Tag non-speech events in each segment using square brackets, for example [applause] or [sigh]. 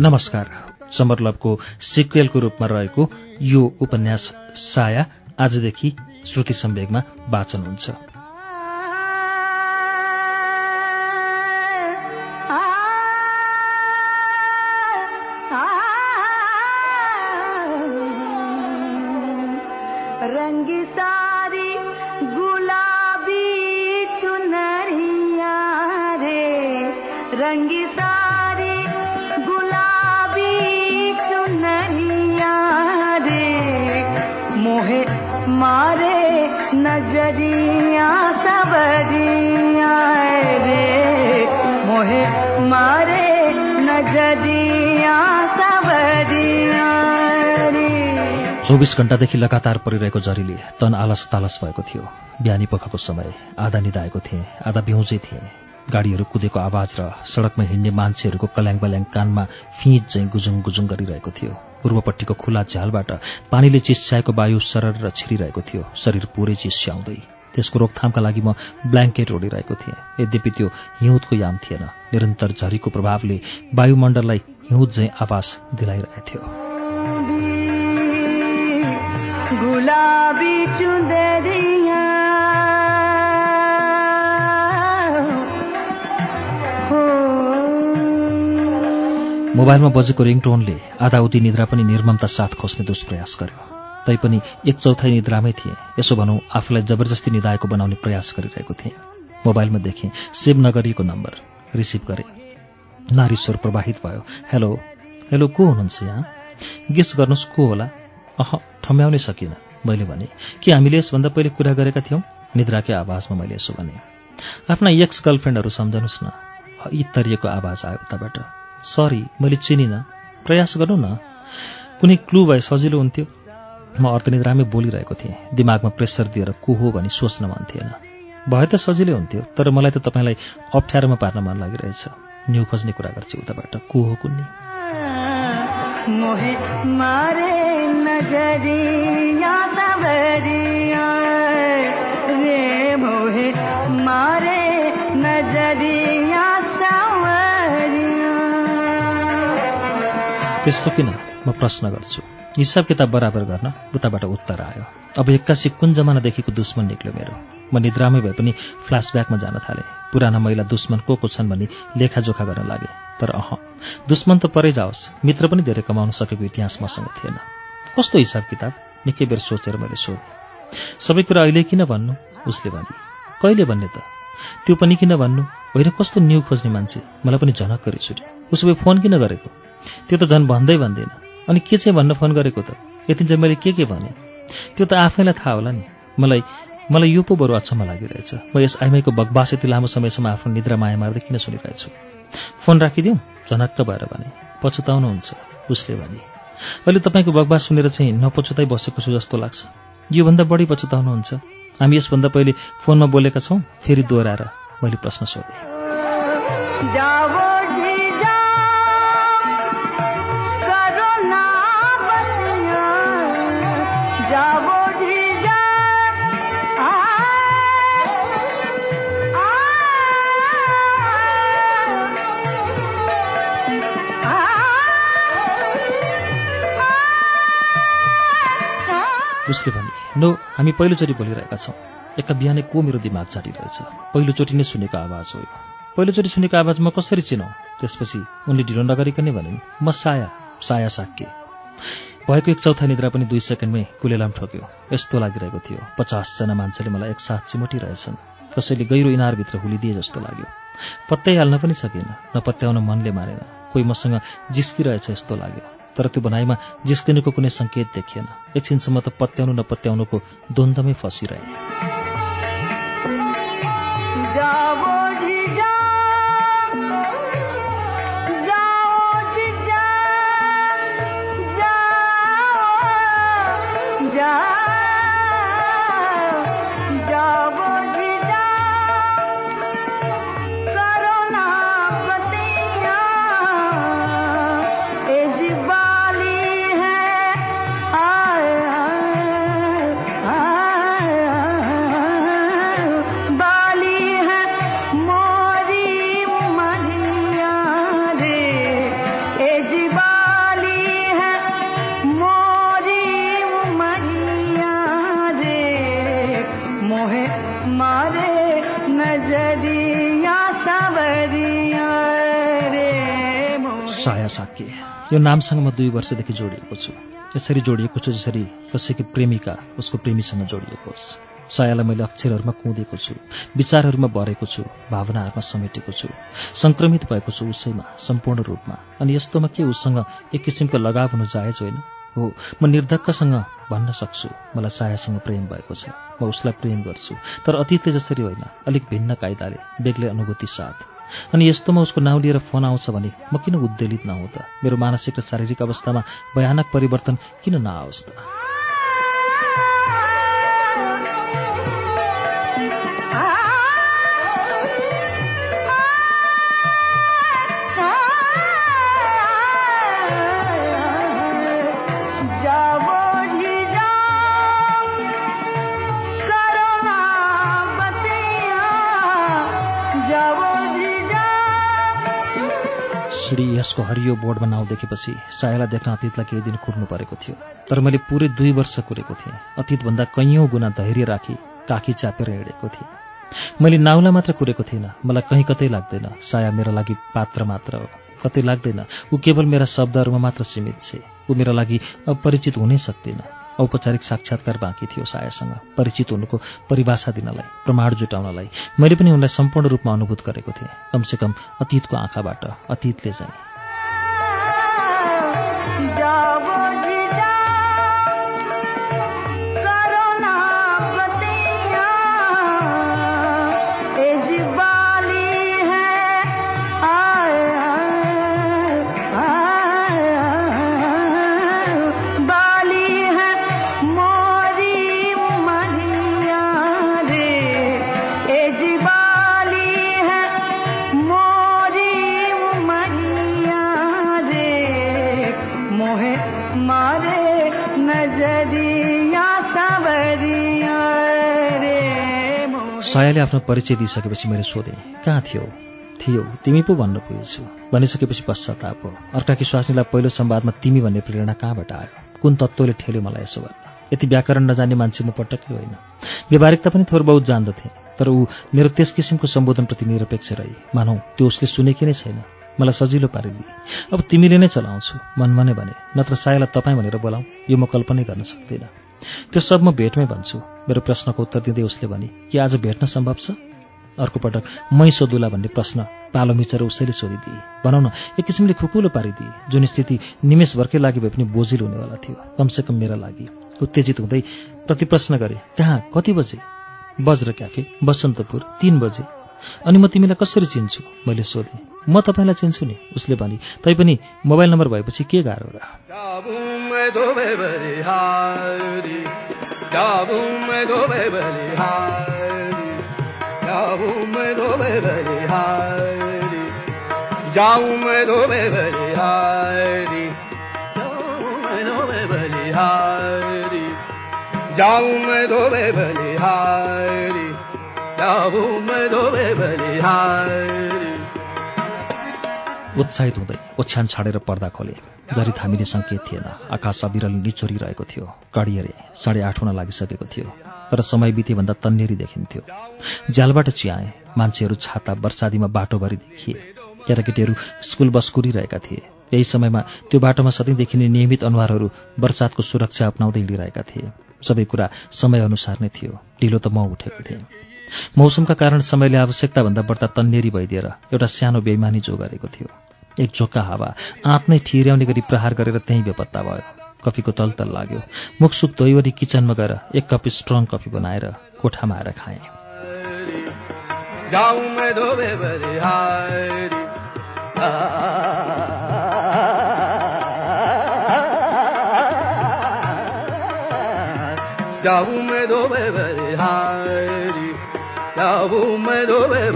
नमस्कार समरलभको सिक्वेलको रूपमा रहेको यो उपन्यास साया आजदेखि श्रुति सम्वेगमा वाचन हुन्छ। चौबिस घण्टादेखि लगातार परिरहेको झरीले तन आलस तालस भएको थियो। बिहानी पखको समय आधा निदाएको थिएँ आधा बिउजै थिएँ। गाडीहरू कुदेको आवाज र सडकमा हिँड्ने मान्छेहरूको कल्याङ बल्याङ कानमा फिँच चाहिँ गुजुङ गुजुङ गरिरहेको थियो। पूर्वपट्टिको खुला झ्यालबाट पानीले चिस्याएको वायु सरर र छिरिरहेको थियो। शरीर पुरै चिस्याउँदै। त्यसको रोकथामका लागि म ब्ल्याङ्केट ओढिरहेको थिएँ। यद्यपि त्यो हिउँदको याम थिएन। निरन्तर झरीको प्रभावले वायुमण्डललाई हिउँद झैँ आवास दिलाइरहेथ्यो गुलाबी चुंदरिया मोबाइलमा बजेको रिङटोनले आधा उति निद्रा पनि निर्ममता साथ खोज्ने दुष्प्रयास गर्यो। तैपनि एक चौथाइ निद्रामै थिएँ। यसो भनौँ आफूलाई जबरजस्ती निदाएको बनाउने प्रयास गरिरहेको थिएँ। मोबाइलमा देखेँ सेभ नगरिएको नम्बर रिसिभ गरेँ। नारी स्वर प्रवाहित भयो। हेलो हेलो को हुनुहुन्छ यहाँ? गेस गर्नुहोस् को होला? अह ठम्याउनै सकिनँ। मैले भने के हामीले यसभन्दा पहिले कुरा गरेका थियौँ? निद्राकै आवाजमा मैले यसो भने आफ्ना एक्स गर्लफ्रेन्डहरू सम्झनुहोस् न। यी तरिएको आवाज आयो उताबाट। सरी मैले चिनिनँ। प्रयास गर्नु न। कुनै क्लु भए सजिलो हुन्थ्यो। म अर्थनिद्रामै बोलिरहेको थिएँ। दिमागमा प्रेसर दिएर को हो भनी सोच्न मन थिएन। भए त सजिलै हुन्थ्यो तर मलाई त तपाईँलाई अप्ठ्यारोमा पार्न मन लागिरहेछ। न्यु खोज्ने कुरा गर्छु उताबाट। को हो कुन्नी? त्यस्तो किन? म प्रश्न गर्छु। हिसाब किताब बराबर गर्न उताबाट उत्तर आयो। अब एक्कासी कुन जमानादेखिको दुश्मन निक्ल्यो मेरो? म निद्रामै भए पनि फ्ल्यासब्याकमा जान थालेँ। पुराना महिला दुश्मन को को छन् भनी लेखाजोखा गर्न लागे। तर अह दुश्मन त परै जाओस्। मित्र पनि धेरै कमाउन सकेको इतिहास मसँग थिएन। कस्तो हिसाब किताब? निकै बेर सोचेर मैले सोधेँ। सबै कुरा अहिले किन भन्नु? उसले भने कहिले भन्ने त? त्यो पनि किन भन्नु? होइन कस्तो न्यु खोज्ने मान्छे? मलाई पनि झनक गरी छुट्यो उसो भए फोन किन गरेको? त्यो त झन् भन्दै भन्दैन। अनि के चाहिँ भन्न फोन गरेको त? यति चाहिँ मैले के के भने? त्यो त आफैलाई थाहा होला नि। मलाई मलाई यो पो बरु अचम्म लागिरहेछ। म यस आइमाईको बगबास यति लामो समयसम्म आफ्नो निद्रा माया मार्दै किन सुनिरहेछु? फोन राखिदिउँ? झनक्क भएर भने पछुताउनुहुन्छ। उसले भने अहिले तपाईँको बगबास सुनेर चाहिँ नपछुताइ बसेको छु जस्तो लाग्छ। योभन्दा बढी पछुताउनुहुन्छ। हामी यसभन्दा पहिले फोनमा बोलेका छौँ फेरि दोहोऱ्याएर मैले प्रश्न सोधेँ। उसले भने नो हामी पहिलोचोटि बोलिरहेका छौँ। एका बिहानै को मेरो दिमाग झाटिरहेछ पहिलोचोटि नै सुनेको आवाज हो पहिलोचोटि सुनेको आवाज म कसरी चिनौँ? त्यसपछि उनले ढिलो नगरिकन भनिन् म साया साया साक्के। भएको एक चौथा निद्रा पनि दुई सेकेन्डमै कुलेलाम ठोक्यो यस्तो लागिरहेको थियो। पचासजना मान्छेले मलाई एकसाथ चिमोटिरहेछन्। कसैले गहिरो इनारभित्र हुलिदिए जस्तो लाग्यो। पत्याइहाल्न पनि सकिएन नपत्याउन मनले मारेन कोही मसँग जिस्किरहेछ यस्तो लाग्यो। तर त्यो भनाइमा जिस्किनुको कुनै सङ्केत देखिएन। एकछिनसम्म त पत्याउनु नपत्याउनुको द्वन्द्वमै फसिरहे। यो नामसँग म दुई वर्षदेखि जोडिएको छु। यसरी जोडिएको छु जसरी कसैकी प्रेमिका उसको प्रेमीसँग जोडिएको होस्। सायालाई मैले अक्षरहरूमा कुँदेको छु विचारहरूमा भरेको छु भावनाहरूमा समेटेको छु। सङ्क्रमित भएको छु उसैमा सम्पूर्ण रूपमा। अनि यस्तोमा के उसँग एक किसिमको लगाव हुनु जायज होइन? हो म निर्धक्कसँग भन्न सक्छु मलाई सायासँग प्रेम भएको छ। म उसलाई प्रेम गर्छु तर अतीतले जसरी होइन अलिक भिन्न कायदाले बेग्लै अनुभूति साथ अनि यस्तोमा उसको नाउँ लिएर फोन आउँछ भने म किन उद्वेलित नहुँ त? मेरो मानसिक र शारीरिक अवस्थामा भयानक परिवर्तन किन नआओस् त? सिडी यसको हरियो बोर्डमा नाउँ देखेपछि सायालाई देख्न अतीतलाई केही दिन कुर्नु परेको थियो। तर मैले पुरै दुई वर्ष कुरेको थिएँ। अतीतभन्दा कैयौँ गुणा धैर्य राखी काखी चापेर हिँडेको थिएँ। मैले नाउलाई मात्र कुरेको थिइनँ। मलाई कहीँ कतै लाग्दैन साया मेरा लागि पात्र मात्र हो। कतै लाग्दैन ऊ केवल मेरा शब्दहरूमा मात्र सीमित छे। ऊ मेरा लागि अपरिचित हुनै सक्दिन। औपचारिक साक्षात्कार बाँकी थियो सायासँग। परिचित हुनुको परिभाषा दिनलाई प्रमाण जुटाउनलाई मैले पनि उनलाई सम्पूर्ण रूपमा अनुभूत गरेको थिएँ। कमसेकम अतीतको आँखाबाट अतीतले चाहिँ सायाले आफ्नो परिचय दिइसकेपछि मैले सोधेँ कहाँ थियो? थियो तिमी पो भन्न पुगेछु। भनिसकेपछि पश्चाताप हो। अर्काकी स्वास्नीलाई पहिलो संवादमा तिमी भन्ने प्रेरणा कहाँबाट आयो? कुन तत्त्वले ठेल्यो मलाई यसो गर्न यति व्याकरण नजान्ने मान्छे म पटक्कै होइन। व्यवहारिकता पनि थोर बहुत जान्दथे तर ऊ मेरो त्यस किसिमको सम्बोधनप्रति निरपेक्ष रही। मानौ त्यो उसले सुनेकी नै छैन। मलाई सजिलो पारिदिए अब तिमीले नै चलाउँछु। मनमा नै भने नत्र सायालाई तपाईँ भनेर बोलाऊ यो म कल्पनै गर्न सक्दिनँ। त्यो सब म भेटमै भन्छु। मेरो प्रश्नको उत्तर दिँदै उसले भने के आज भेट्न सम्भव छ? अर्को पटक मै सोधुला भन्ने प्रश्न पालो मिचेर उसैले सोधिदिए। भनौँ न एक किसिमले खुकुलो पारिदिए जुन स्थिति निमेषभरकै लागि भए पनि बोझिल हुनेवाला थियो कमसेकम मेरा लागि। उत्तेजित हुँदै प्रतिप्रश्न गरे कहाँ कति बजे? बज्र क्याफे बसन्तपुर तिन बजे। अनि म तिमीलाई कसरी चिन्छु? मैले सोधेँ। म तपाईँलाई चिन्छु नि उसले भने तैपनि मोबाइल नम्बर भएपछि के गाह्रो र? Jabum उत्साहित हुँदै ओछ्यान छाडेर पर्दा खोले। गरी थामिने सङ्केत थिएन आकाश अविरल निचोरिरहेको थियो। कडी हेरे साढे आठ हुन लागिसकेको थियो तर समय बितेभन्दा तन्नेरी देखिन्थ्यो। झ्यालबाट चियाए मान्छेहरू छाता वर्षादीमा बाटोभरि देखिए। केटाकेटीहरू स्कुल बस कुरिरहेका थिए। यही समयमा त्यो बाटोमा सधैँ देखिने नियमित अनुहारहरू वर्षातको सुरक्षा अप्नाउँदै हिँडिरहेका थिए। सबै कुरा समयअनुसार नै थियो। ढिलो त म उठेको थिएँ। मौसमका कारण समयले आवश्यकताभन्दा बढ्ता तन्नेरी भइदिएर एउटा सानो बेइमानी जो गरेको थियो। एक झोक्का हावा। आँत नै ठिर्याउने गरी प्रहार गरेर त्यहीँ बेपत्ता भयो। कफीको तलतल लाग्यो। मुखसुख धोइवरी किचनमा गएर एक कप स्ट्रङ कफी बनाएर कोठामा आएर खाएँ।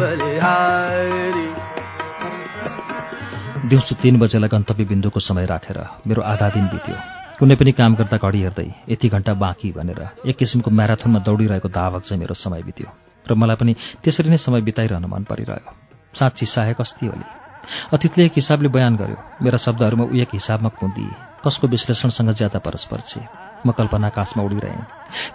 बलिहारी दिउँसो तीन बजेलाई गन्तव्य बिन्दुको समय राखेर मेरो आधा दिन बित्यो। कुनै पनि काम गर्दा घडी हेर्दै यति घन्टा बाँकी भनेर एक किसिमको म्याराथनमा दौडिरहेको धावक चाहिँ मेरो समय बित्यो र मलाई पनि त्यसरी नै समय बिताइरहन मन परिरह्यो। साँच्ची सहायक अस्ति होली अतिथले एक हिसाबले बयान गर्यो मेरा शब्दहरूमा ऊ एक हिसाबमा कुन्दिए कसको विश्लेषणसँग ज्यादा परस्पर छे? म कल्पना आकाशमा उडिरहेँ।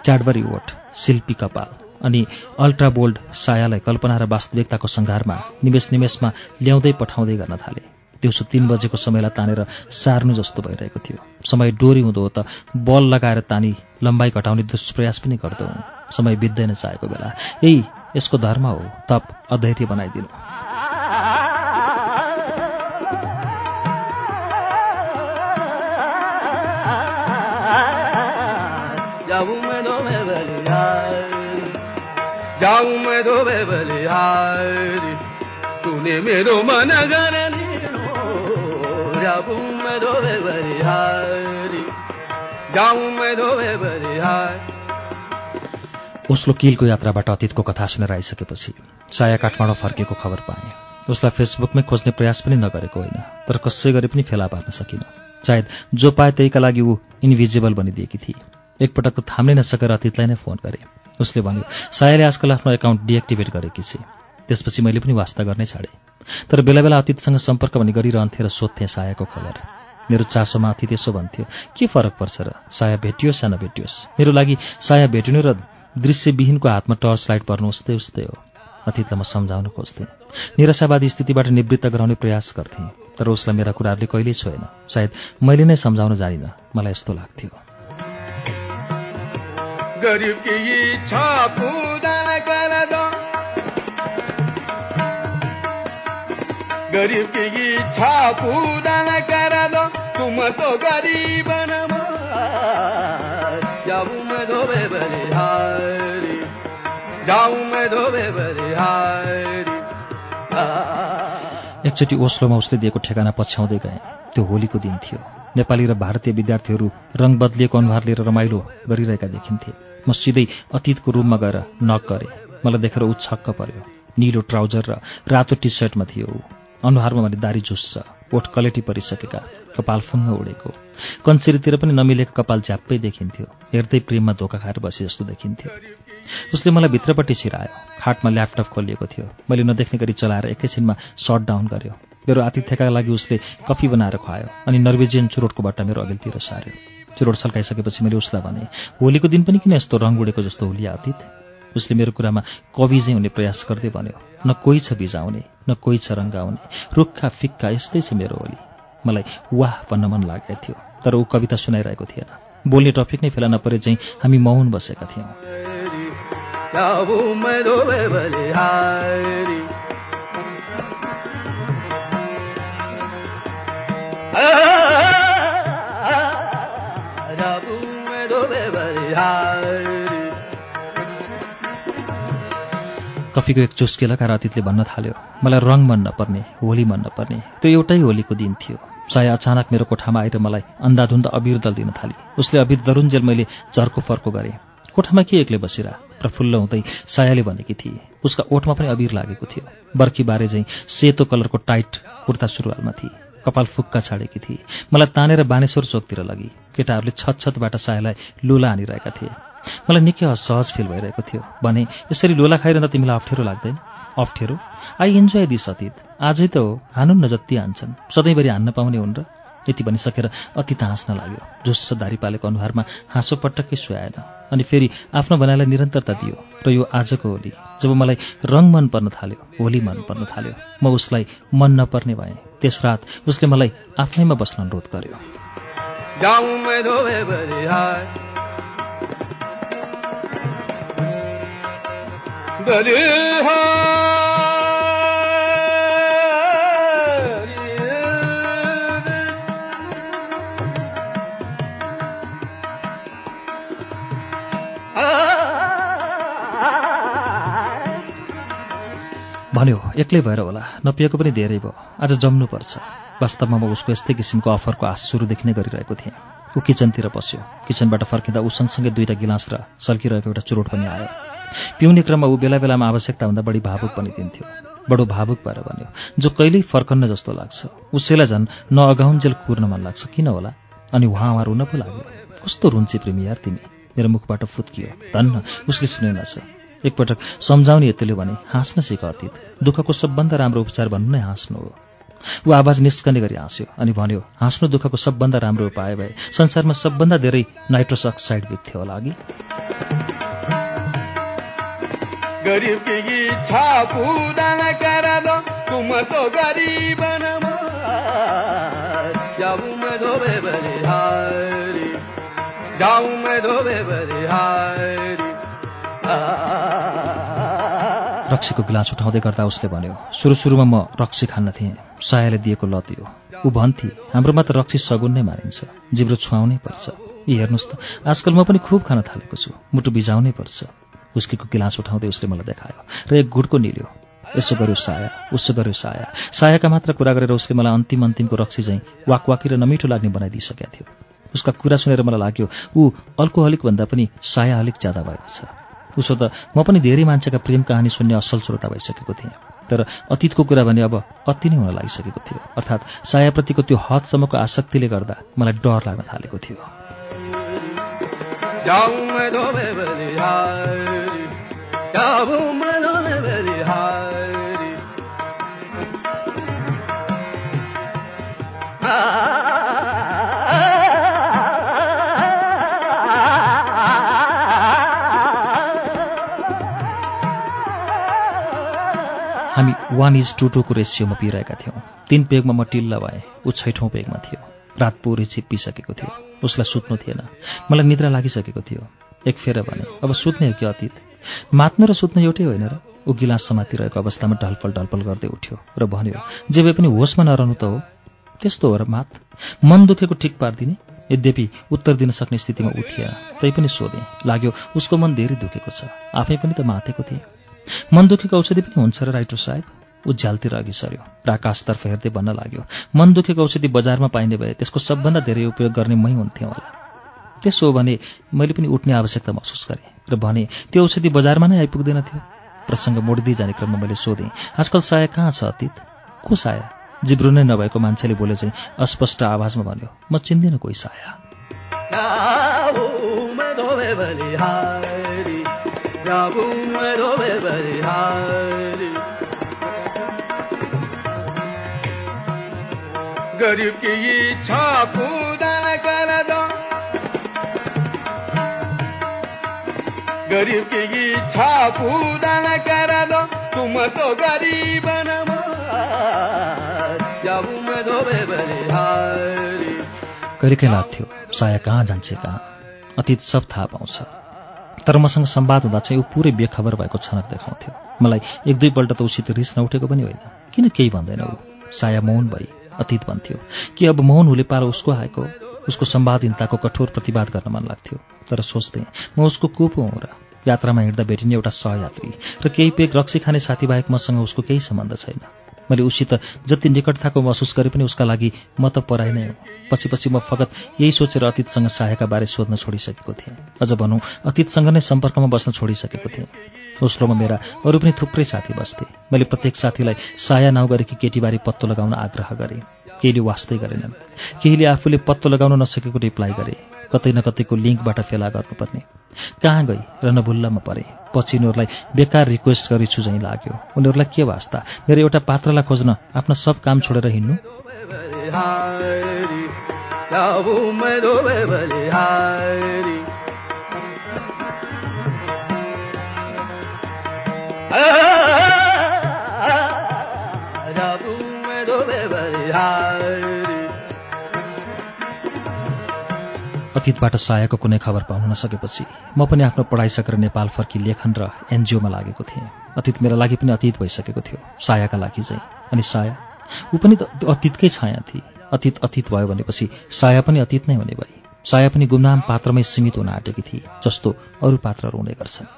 क्याडबरी ओट शिल्पी कपाल अनि अल्ट्रा बोल्ड सायालाई कल्पना र वास्तविकताको सङ्घारमा निमेष निमेषमा ल्याउँदै पठाउँदै गर्न थाले। दिउँसो तिन बजेको समयलाई तानेर सार्नु जस्तो भइरहेको थियो। समय डोरी हुँदो हो त बल लगाएर तानी लम्बाइ घटाउने दुष्प्रयास पनि गर्दो समय बित्दैन चाहेको बेला। यही यसको धर्म हो। तप अधैर्य बनाइदिनु। तूने मेरो मन घर जाऊं मैं दो मैं बलिहारी जाऊं मैं दो मैं बलिहारी ओस्लो किलको यात्राबाट अतीतको कथा सुनेर आइसकेपछि साया काठमाडौँ फर्किएको खबर पाएँ। उसलाई फेसबुकमै खोज्ने प्रयास पनि नगरेको होइन तर कसै गरी पनि फेला पार्न सकिनँ। सायद जो पाए त्यहीका लागि ऊ इन्भिजिबल बनिदिएकी थिए। एकपटक थाम्नै नसकेर अतीतलाई नै फोन गरे। उसले भन्यो सायाले आजकल आफ्नो एकाउन्ट डिएक्टिभेट गरेकी छे। त्यसपछि मैले पनि वास्ता गर्नै छाडेँ। तर बेला बेला अतीतसँग सम्पर्क भने गरिरहन्थेँ र सोध्थेँ सायाको खबर। मेरो चासोमा अतीत यसो भन्थ्यो के फरक पर्छ र? साया भेटियोस् या नभेटियोस्? मेरो लागि साया भेटिनु र दृश्यविहीनको हातमा टर्च लाइट पर्नु उस्तै उस्तै हो। अतीतलाई म सम्झाउन खोज्थेँ। निराशावादी स्थितिबाट निवृत्त गराउने प्रयास गर्थेँ तर उसलाई मेरा कुराहरूले कहिल्यै छोएन। सायद मैले नै सम्झाउन जानिनँ। मलाई यस्तो लाग्थ्यो। गरीब पूरा कर दो तुम तो गरीब एकचोटि ओस्लोमा उसले दिएको ठेगाना पछ्याउँदै गएँ। त्यो होलीको दिन थियो। नेपाली र भारतीय विद्यार्थीहरू रङ बदलिएको अनुहार लिएर रमाइलो गरिरहेका देखिन्थे। म सिधै अतीतको रूममा गएर नक गरेँ। मलाई देखेर ऊ छक्क पर्यो। निलो ट्राउजर र रातो टी सर्टमा थियो अनुहारमा भने दारी झुस्छ। ओठ कलेटी परिसकेका कपाल फुङ्ग उडेको। कन्सिरीतिर पनि नमिलेको कपाल झ्याप्पै देखिन्थ्यो। हेर्दै प्रेममा धोका खाएर बसे जस्तो देखिन्थ्यो। उसले मलाई भित्रपट्टि छिरायो। खाटमा ल्यापटप खोलिएको थियो। मैले नदेख्ने गरी चलाएर एकैछिनमा सट डाउन गर्यो। मेरो आतिथ्यका लागि उसले कफी बनाएर खुवायो अनि नर्वेजियन चुरोटको बट्टा मेरो अघिल्तिर सार्यो चुरोट सल्काइसकेपछि मैले उसलाई भने होलीको दिन पनि किन यस्तो रङ उडेको जस्तो होली आतित उसले मेरो कुरामा कवि चाहिँ हुने प्रयास गर्दै भन्यो न कोही छ बिजाउने न कोही छ रङ्गाउने रुखा फिक्का यस्तै छ मेरो होली मलाई वाह भन्न मन लागेको थियो तर ऊ कविता सुनाइरहेको थिएन। बोल्ने टपिक नै फेला नपरे चाहिँ हामी मौन बसेका थियौँ। [laughs] जाऊं कफीको एक चुस्के लगाएर अतीतले भन्न थाल्यो। मलाई रङ मन नपर्ने होली मन नपर्ने त्यो एउटै होलीको दिन थियो। साया अचानक मेरो कोठामा आएर मलाई अन्धाधुन्द अबिर दल दिन थाली। उसले अबिर दरुन्जेल मैले झर्को फर्को गरेँ। कोठामा के एक्लै बसिरा? प्रफुल्ल हुँदै सायाले भनेकी थिए उसका ओठमा पनि अबिर लागेको थियो। बर्खी बारे चाहिँ सेतो कलरको टाइट कुर्ता सुरुवालमा थिए। कपाल फुक्का छाडेकी थिए। मलाई तानेर बानेश्वर चोकतिर लगी। केटाहरूले छत छतबाट सायालाई लुला हानिरहेका थिए। मलाई निकै असहज फिल भइरहेको थियो। भने यसरी लोला खाइरहँदा तिमीलाई अप्ठ्यारो लाग्दैन? अप्ठ्यारो? आई इन्जोय दिस अतीत आजै त हो। हानुन् न जति हान्छन्। सधैँभरि हान्न पाउने हुन् र यति भनिसकेर अति त हाँस्न लाग्यो। झुस्स दारी पालेको अनुहारमा हाँसो पटक्कै सुहाएन। अनि फेरि आफ्नो भनाइलाई निरन्तरता दियो र यो आजको होली। जब मलाई रङ मन पर्न थाल्यो होली मन पर्न थाल्यो म उसलाई मन नपर्ने भएँ। त्यस रात उसले मलाई आफ्नैमा बस्न अनुरोध गर्यो। भन्यो एक्लै भएर होला। नपिएको पनि धेरै भयो। आज जम्नुपर्छ। वास्तवमा म उसको यस्तै किसिमको अफरको आश सुरुदेखि नै गरिरहेको थिएँ। ऊ किचनतिर पस्यो किचनबाट फर्किँदा ऊ सँगसँगै दुईवटा गिलास र सल्किरहेको एउटा चुरोट पनि आयो। पिउने क्रममा ऊ बेला बेलामा आवश्यकताभन्दा बढी भावुक बनिदिन्थ्यो बडो भावुक भएर भन्यो जो कहिल्यै फर्कन्न जस्तो लाग्छ। उसैलाई झन् नअगाउन्जेल कुर्न मन लाग्छ। किन होला? अनि उहाँ उहाँ रुन पो लाग्यो। कस्तो रुन्ची प्रेमी यार तिमी। मेरो मुखबाट फुत्कियो। धन्न उसले सुनेनछ एकपटक सम्झाउने यतिले भने हाँस्न सिक अतीत। दुःखको सबभन्दा राम्रो उपचार भन्नु नै हाँस्नु हो। ऊ आवाज निस्कने गरी हाँस्यो अनि भन्यो हाँस्नु दुःखको सबभन्दा राम्रो उपाय भए संसारमा सबभन्दा धेरै नाइट्रोस अक्साइड बित्थ्यो होला अघि। रक्सीको गिलास उठाउँदै गर्दा उसले भन्यो सुरु सुरुमा म रक्सी खान्न थिएँ सायाले दिएको लत यो ऊ भन्थे हाम्रोमा त रक्सी सगुन नै मानिन्छ जिब्रो छुवाउनै पर्छ। यी हेर्नुहोस् त आजकल म पनि खुब खान थालेको छु मुटु बिजाउनै पर्छ। उस्कीको गिलास उठाउँदै उसले मलाई देखायो र एक गुडको निल्यो। यसो गर्यो साया उसो गर्यो साया। सायाका मात्र कुरा गरेर उसले मलाई अन्तिम अन्तिमको रक्सी चाहिँ वाकवाकी र नमिठो लाग्ने बनाइदिइसकेका थियो। उसका कुरा सुनेर मलाई लाग्यो ऊ अल्कोहलिक भन्दा पनि साया अलिक ज्यादा भएको छ। उसो त म पनि धेरै मान्छेका प्रेम कहानी सुन्ने असल श्रोता भइसकेको थिएँ। तर अतीतको कुरा भने अब अति नै हुन लागिसकेको थियो। अर्थात् सायाप्रतिको त्यो हदसम्मको आसक्तिले गर्दा मलाई डर लाग्न थालेको थियो। हामी वान इज टू टूको रेसियोमा पिइरहेका थियौँ तिन पेगमा म टिल्ल भएँ ऊ छैठौँ पेगमा थियो रात पुरै छिप्पिसकेको थियो उसलाई सुत्नु थिएन मलाई निद्रा लागिसकेको थियो एक फेर भने अब सुत्ने हो कि अतीत मात्नु र सुत्नु एउटै होइन र ऊ गिलास समातिरहेको अवस्थामा ढलफल ढलफल गर्दै उठ्यो र भन्यो जे भए पनि होसमा नरहनु त हो। त्यस्तो हो र मात। मन दुखेको ठिक पारिदिने। यद्यपि उत्तर दिन सक्ने स्थितिमा थिएन तै पनि सोधेँ। लाग्यो उसको मन धेरै दुखेको छ। आफै पनि त मातेको थिएँ। मन दुखेको औषधि पनि हुन्छ र राइटर साहेब? ऊ झ्यालतिर अघि सर्यो। र आकाशतर्फ हेर्दै भन्न लाग्यो मन दुखेको औषधि बजारमा पाइने भए त्यसको सबभन्दा धेरै उपयोग गर्ने मै हुन्थेँ होला। त्यसो हो भने मैले पनि उठ्ने आवश्यकता महसुस गरेँ। र भने त्यो औषधि बजारमा नै आइपुग्दैन थियो। प्रसङ्ग मोडिँदै जाने क्रममा मैले सोधेँ आजकल साया कहाँ छ अतीत? को साया? जिब्रो नै नभएको मान्छेले बोले चाहिँ अस्पष्ट आवाजमा भन्यो म चिन्दिनँ कोही साया। गरीब गरीब की इच्छा पूरा दो तुम तो गरीब जाऊं लाग्थ्यो साया कहाँ जान्छे कहाँ? अतीत सब थाहा पाउँछ। तर मसँग संवाद हुँदा चाहिँ ऊ पुरै बेखबर भएको छनक देखाउँथ्यो। मलाई एक दुईपल्ट त उसित रिस नउठेको पनि होइन। किन केही भन्दैन ऊ? साया मौन भई अतीत भन्थ्यो। कि अब मौन हुले पालो उसको आएको उसको सम्वादहीनताको कठोर प्रतिवाद गर्न मन लाग्थ्यो। तर सोच्थेँ म उसको को पो हुँ र। यात्रामा हिँड्दा भेटिने एउटा सहयात्री र केही पेग रक्सी खाने साथीबाहेक मसँग उसको केही सम्बन्ध छैन। मैले उसित जति निकटताको महसुस गरे पनि उसका लागि म त पराइ नै हो। पछि पछि म फगत यही सोचेर अतीतसँग सायाका बारे सोध्न छोडिसकेको थिएँ। अझ भनौँ अतीतसँग नै सम्पर्कमा बस्न छोडिसकेको थिएँ। दोस्रोमा मेरा अरू पनि थुप्रै साथी बस्थे। मैले प्रत्येक साथीलाई साया नाउँ गरेकी केटीबारे पत्तो लगाउन आग्रह गरेँ। केहीले वास्तै गरेनन्। केहीले आफूले पत्तो लगाउन नसकेको रिप्लाई गरे। कतै न कतैको लिङ्कबाट फेला गर्नुपर्ने। कहाँ गई? र नभुल्लमा परे। पछि उनीहरूलाई बेकार रिक्वेस्ट गरेछु झैँ लाग्यो। उनीहरूलाई के वास्ता? मेरो एउटा पात्रलाई खोज्न आफ्ना सब काम छोडेर हिँड्नु? अतीतबाट सायाको कुनै खबर पाउन नसकेपछि म पनि आफ्नो पढाइ सकेर नेपाल फर्की लेखन र एनजिओमा लागेको थिएँ। अतीत मेरा लागि पनि अतीत भइसकेको थियो। सायाका लागि चाहिँ। अनि साया? ऊ पनि अतीतकै छाया थिए। अतीत अतीत भयो भनेपछि साया पनि अतीत नै हुने भई। साया पनि गुमनाम पात्रमै सीमित हुन आँटेकी थिए जस्तो अरू पात्रहरू हुने गर्छन्।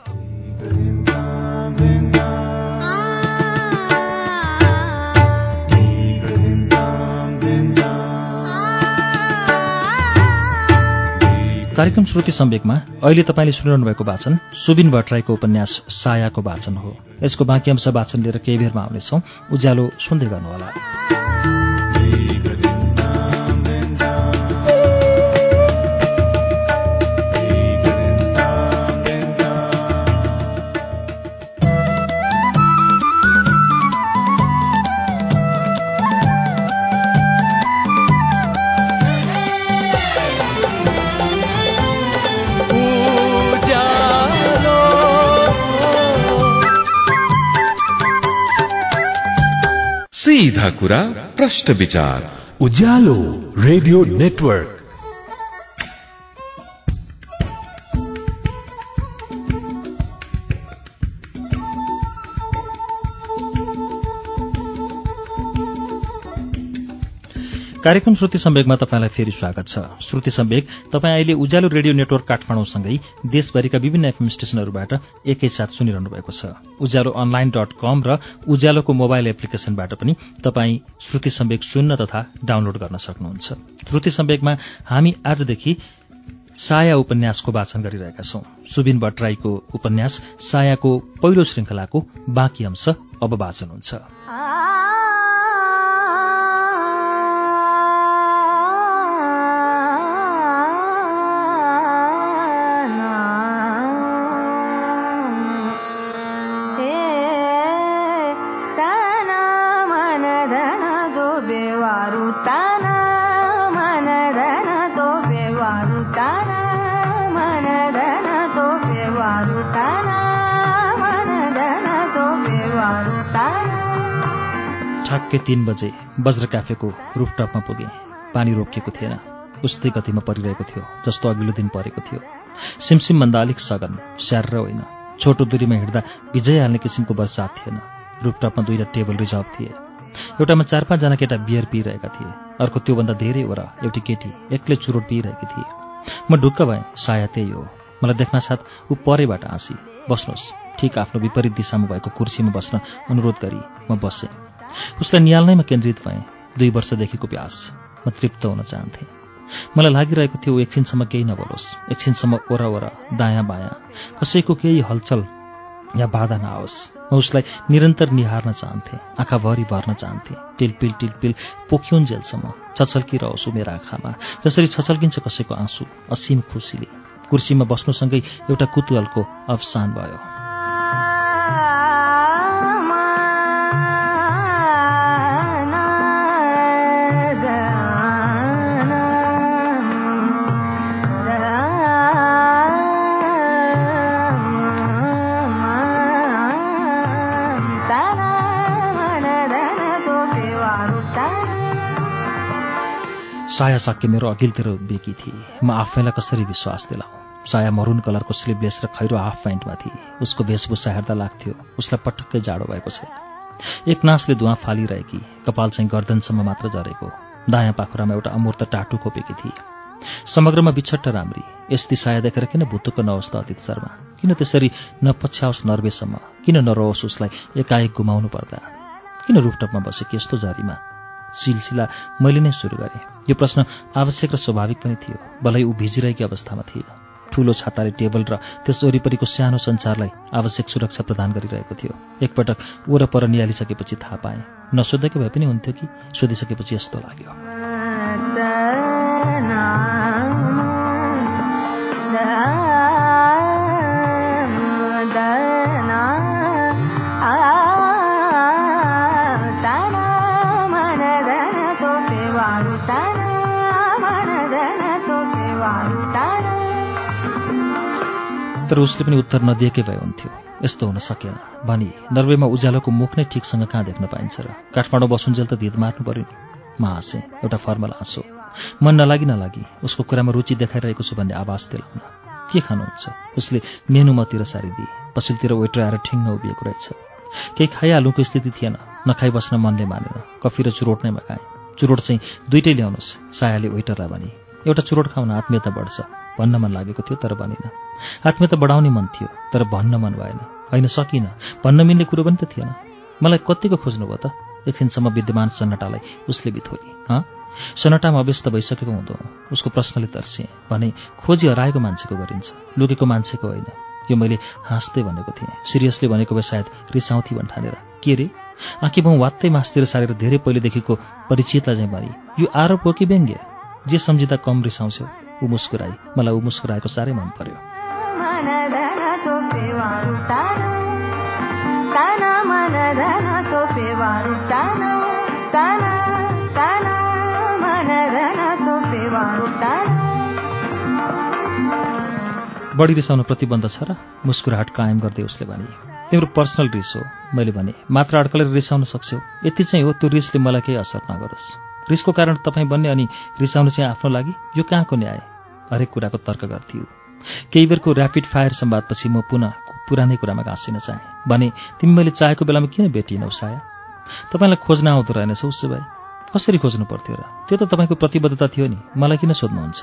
कार्यक्रम श्रुति सम्वेकमा अहिले तपाईँले सुनिरहनु भएको वाचन सुबिन भट्टराईको उपन्यास सायाको वाचन हो। यसको बाँकी अंश वाचन लिएर केही बेरमा आउनेछौँ। उज्यालो सुन्दै गर्नुहोला। सीधा कुरा प्रश्न विचार। Ujyalo radio network. कार्यक्रम श्रुति सम्वेकमा तपाईँलाई फेरि स्वागत छ। श्रुति सम्वेक तपाईँ अहिले उज्यालो रेडियो नेटवर्क काठमाडौँसँगै देशभरिका विभिन्न एफएम स्टेशनहरूबाट एकैसाथ सुनिरहनु भएको छ। उज्यालो अनलाइन डट कम र उज्यालोको मोबाइल एप्लिकेशनबाट पनि तपाईँ श्रुति सम्वेक सुन्न तथा डाउनलोड गर्न सक्नुहुन्छ। श्रुति सम्वेकमा हामी आजदेखि साया उपन्यासको वाचन गरिरहेका छौं। सुबिन भट्टराईको उपन्यास सायाको पहिलो श्रृङ्खलाको बाँकी अंश अब वाचन हुन्छ। ठ्याक्कै तीन बजे वज्र क्याफेको रुफटपमा पुगे। पानी रोकिएको थिएन। उस्तै गतिमा परिरहेको थियो जस्तो अघिल्लो दिन परेको थियो। सिमसिमभन्दा अलिक सघन स्याहार होइन। छोटो दूरीमा हिँड्दा भिजै हाल्ने किसिमको बर्सात थिएन। रुफटपमा दुईवटा टेबल रिजर्भ थिए। एउटामा चार पाँचजना केटा बियर पिइरहेका थिए। अर्को त्योभन्दा धेरै वरा एउटी केटी एक्लै चुरोट पिइरहेकी थिए। म ढुक्क भएँ सायद त्यही हो। मलाई देख्न साथ ऊ परेबाट हाँसी। बस्नुहोस्। ठिक आफ्नो विपरीत दिशामा भएको कुर्सीमा बस्न अनुरोध गरी म बसेँ। उसलाई निहाल्नैमा केन्द्रित भएँ। दुई वर्षदेखिको प्यास। म तृप्त हुन चाहन्थेँ। मलाई लागिरहेको थियो एकछिनसम्म केही नबोलोस्। एकछिनसम्म ओरा दायाँ बायाँ कसैको केही हलचल या बाधा नआओस्। म उसलाई निरन्तर निहार्न चाहन्थेँ। आँखाभरि भर्न चाहन्थेँ। टिलपिल टिलपिल पोखिउन्जेलसम्म छछल्किरहोस् ऊ मेरा आँखामा जसरी छछल्किन्छ कसैको आँसु असीम खुसीले। कुर्सीमा बस्नुसँगै एउटा कुतूहलको अवसान भयो। साया साक्य मेरो अघिल्तिर बेकी थिए। म आफैलाई कसरी विश्वास दिलाऊ साया मरुन कलरको स्लिभलेस र खैरो हाफ प्यान्टमा थिए। उसको वेशभूषा हेर्दा लाग्थ्यो। उसलाई पटक्कै जाडो भएको छ एक नासले धुवा फालिरहेकी कपाल चाहिँ गर्दनसम्म मात्र झरेको। दायाँ पाखुरामा एउटा अमूर्त टाटु खोपेकी थिए। समग्रमा बिछट्ट राम्री। यस्ती साया देखेर किन भुतुक्क नहोस् त अतिथ शर्मा? किन त्यसरी नपछ्याओस् नर्वेसम्म? किन नरहोस् उसलाई एकाएक गुमाउनु पर्दा? किन रुफटपमा बसेकी यस्तो झरीमा? सिलसिला मैले नै सुरु गरेँ यो प्रश्न आवश्यक र स्वाभाविक पनि थियो भलै ऊ भिजिरहेकी अवस्थामा थिए ठूलो छाताले टेबल र त्यस वरिपरिको सानो संसारलाई आवश्यक सुरक्षा प्रदान गरिरहेको थियो एकपटक वरपर निहालिसकेपछि थाहा पाएँ नसोधेकै भए पनि हुन्थ्यो कि सोधिसकेपछि यस्तो लाग्यो तर उसले पनि उत्तर नदिएकै भए हुन्थ्यो। यस्तो हुन सकेन। भनी नर्वेमा उज्यालोको मुख नै ठिकसँग कहाँ देख्न पाइन्छ र? काठमाडौँ बसुन्जेल त धित मार्नु पर्यो नि। म हाँसेँ एउटा फर्मल हाँसो। मन नलागि नलागि उसको कुरामा रुचि देखाइरहेको छु भन्ने आवाज दिलाउन के खानुहुन्छ? उसले मेनुमतिर सारिदिए पछिल्तिर वेटर आएर ठिङ्ग उभिएको रहेछ। केही खाइहालुको स्थिति थिएन। नखाइ बस्न मनले मानेन। कफी र चुरोट नै मगाएँ। चुरोट चाहिँ दुइटै ल्याउनुहोस् सायाले वेटरलाई भने। एउटा चुरोट खाउन आत्मीयता बढ्छ। भन्न मन लागेको थियो तर भनिनँ। आत्मीयता बढाउने मन थियो तर भन्न मन भएन। होइन सकिनँ। भन्न मिल्ने कुरो पनि त थिएन। मलाई कतिको खोज्नुभयो त? एकछिनसम्म विद्यमान सन्नाटालाई उसले बिथोरी हँ? सन्नाटामा अव्यस्त भइसकेको हुँदो उसको प्रश्नले तर्सिएँ भने खोजी हराएको मान्छेको गरिन्छ लुकेको मान्छेको होइन। यो मैले हाँस्दै भनेको थिएँ। सिरियसली भनेको भए सायद रिसाउँथी भन्ठानेर। के रे? आँखी भाउ वात्तै मासतिर सारेर धेरै पहिलेदेखिको परिचितलाई चाहिँ भने। यो आरोप हो कि व्यङ्ग्य? जे सम्झिँदा कम रिसाउँछौ ऊ मुस्कुराई। मलाई ऊ मुस्कुराएको साह्रै मन पर्यो। बढी रिसाउनु प्रतिबन्ध छ र मुस्कुराहट कायम गर्दै उसले भने तिम्रो पर्सनल रिस हो। मैले भने मात्र अड्कलेर रिसाउन सक्छौ। यति चाहिँ हो त्यो रिसले मलाई केही असर नगरोस्। रिसको कारण तपाईँ बन्ने अनि रिसाउनु चाहिँ आफ्नो लागि यो कहाँको न्याय? हरेक कुराको तर्क गर्थ्यो। केही बेरको ऱ्यापिड फायर संवादपछि म पुनः पुरानै कुरामा घाँसिन चाहेँ। भने तिमी मैले चाहेको बेलामा किन भेटिनौ साया? तपाईँलाई खोज्न आउँदो रहेनछ उसो भए। कसरी खोज्नु पर्थ्यो र? त्यो त तपाईँको प्रतिबद्धता थियो नि। मलाई किन सोध्नुहुन्छ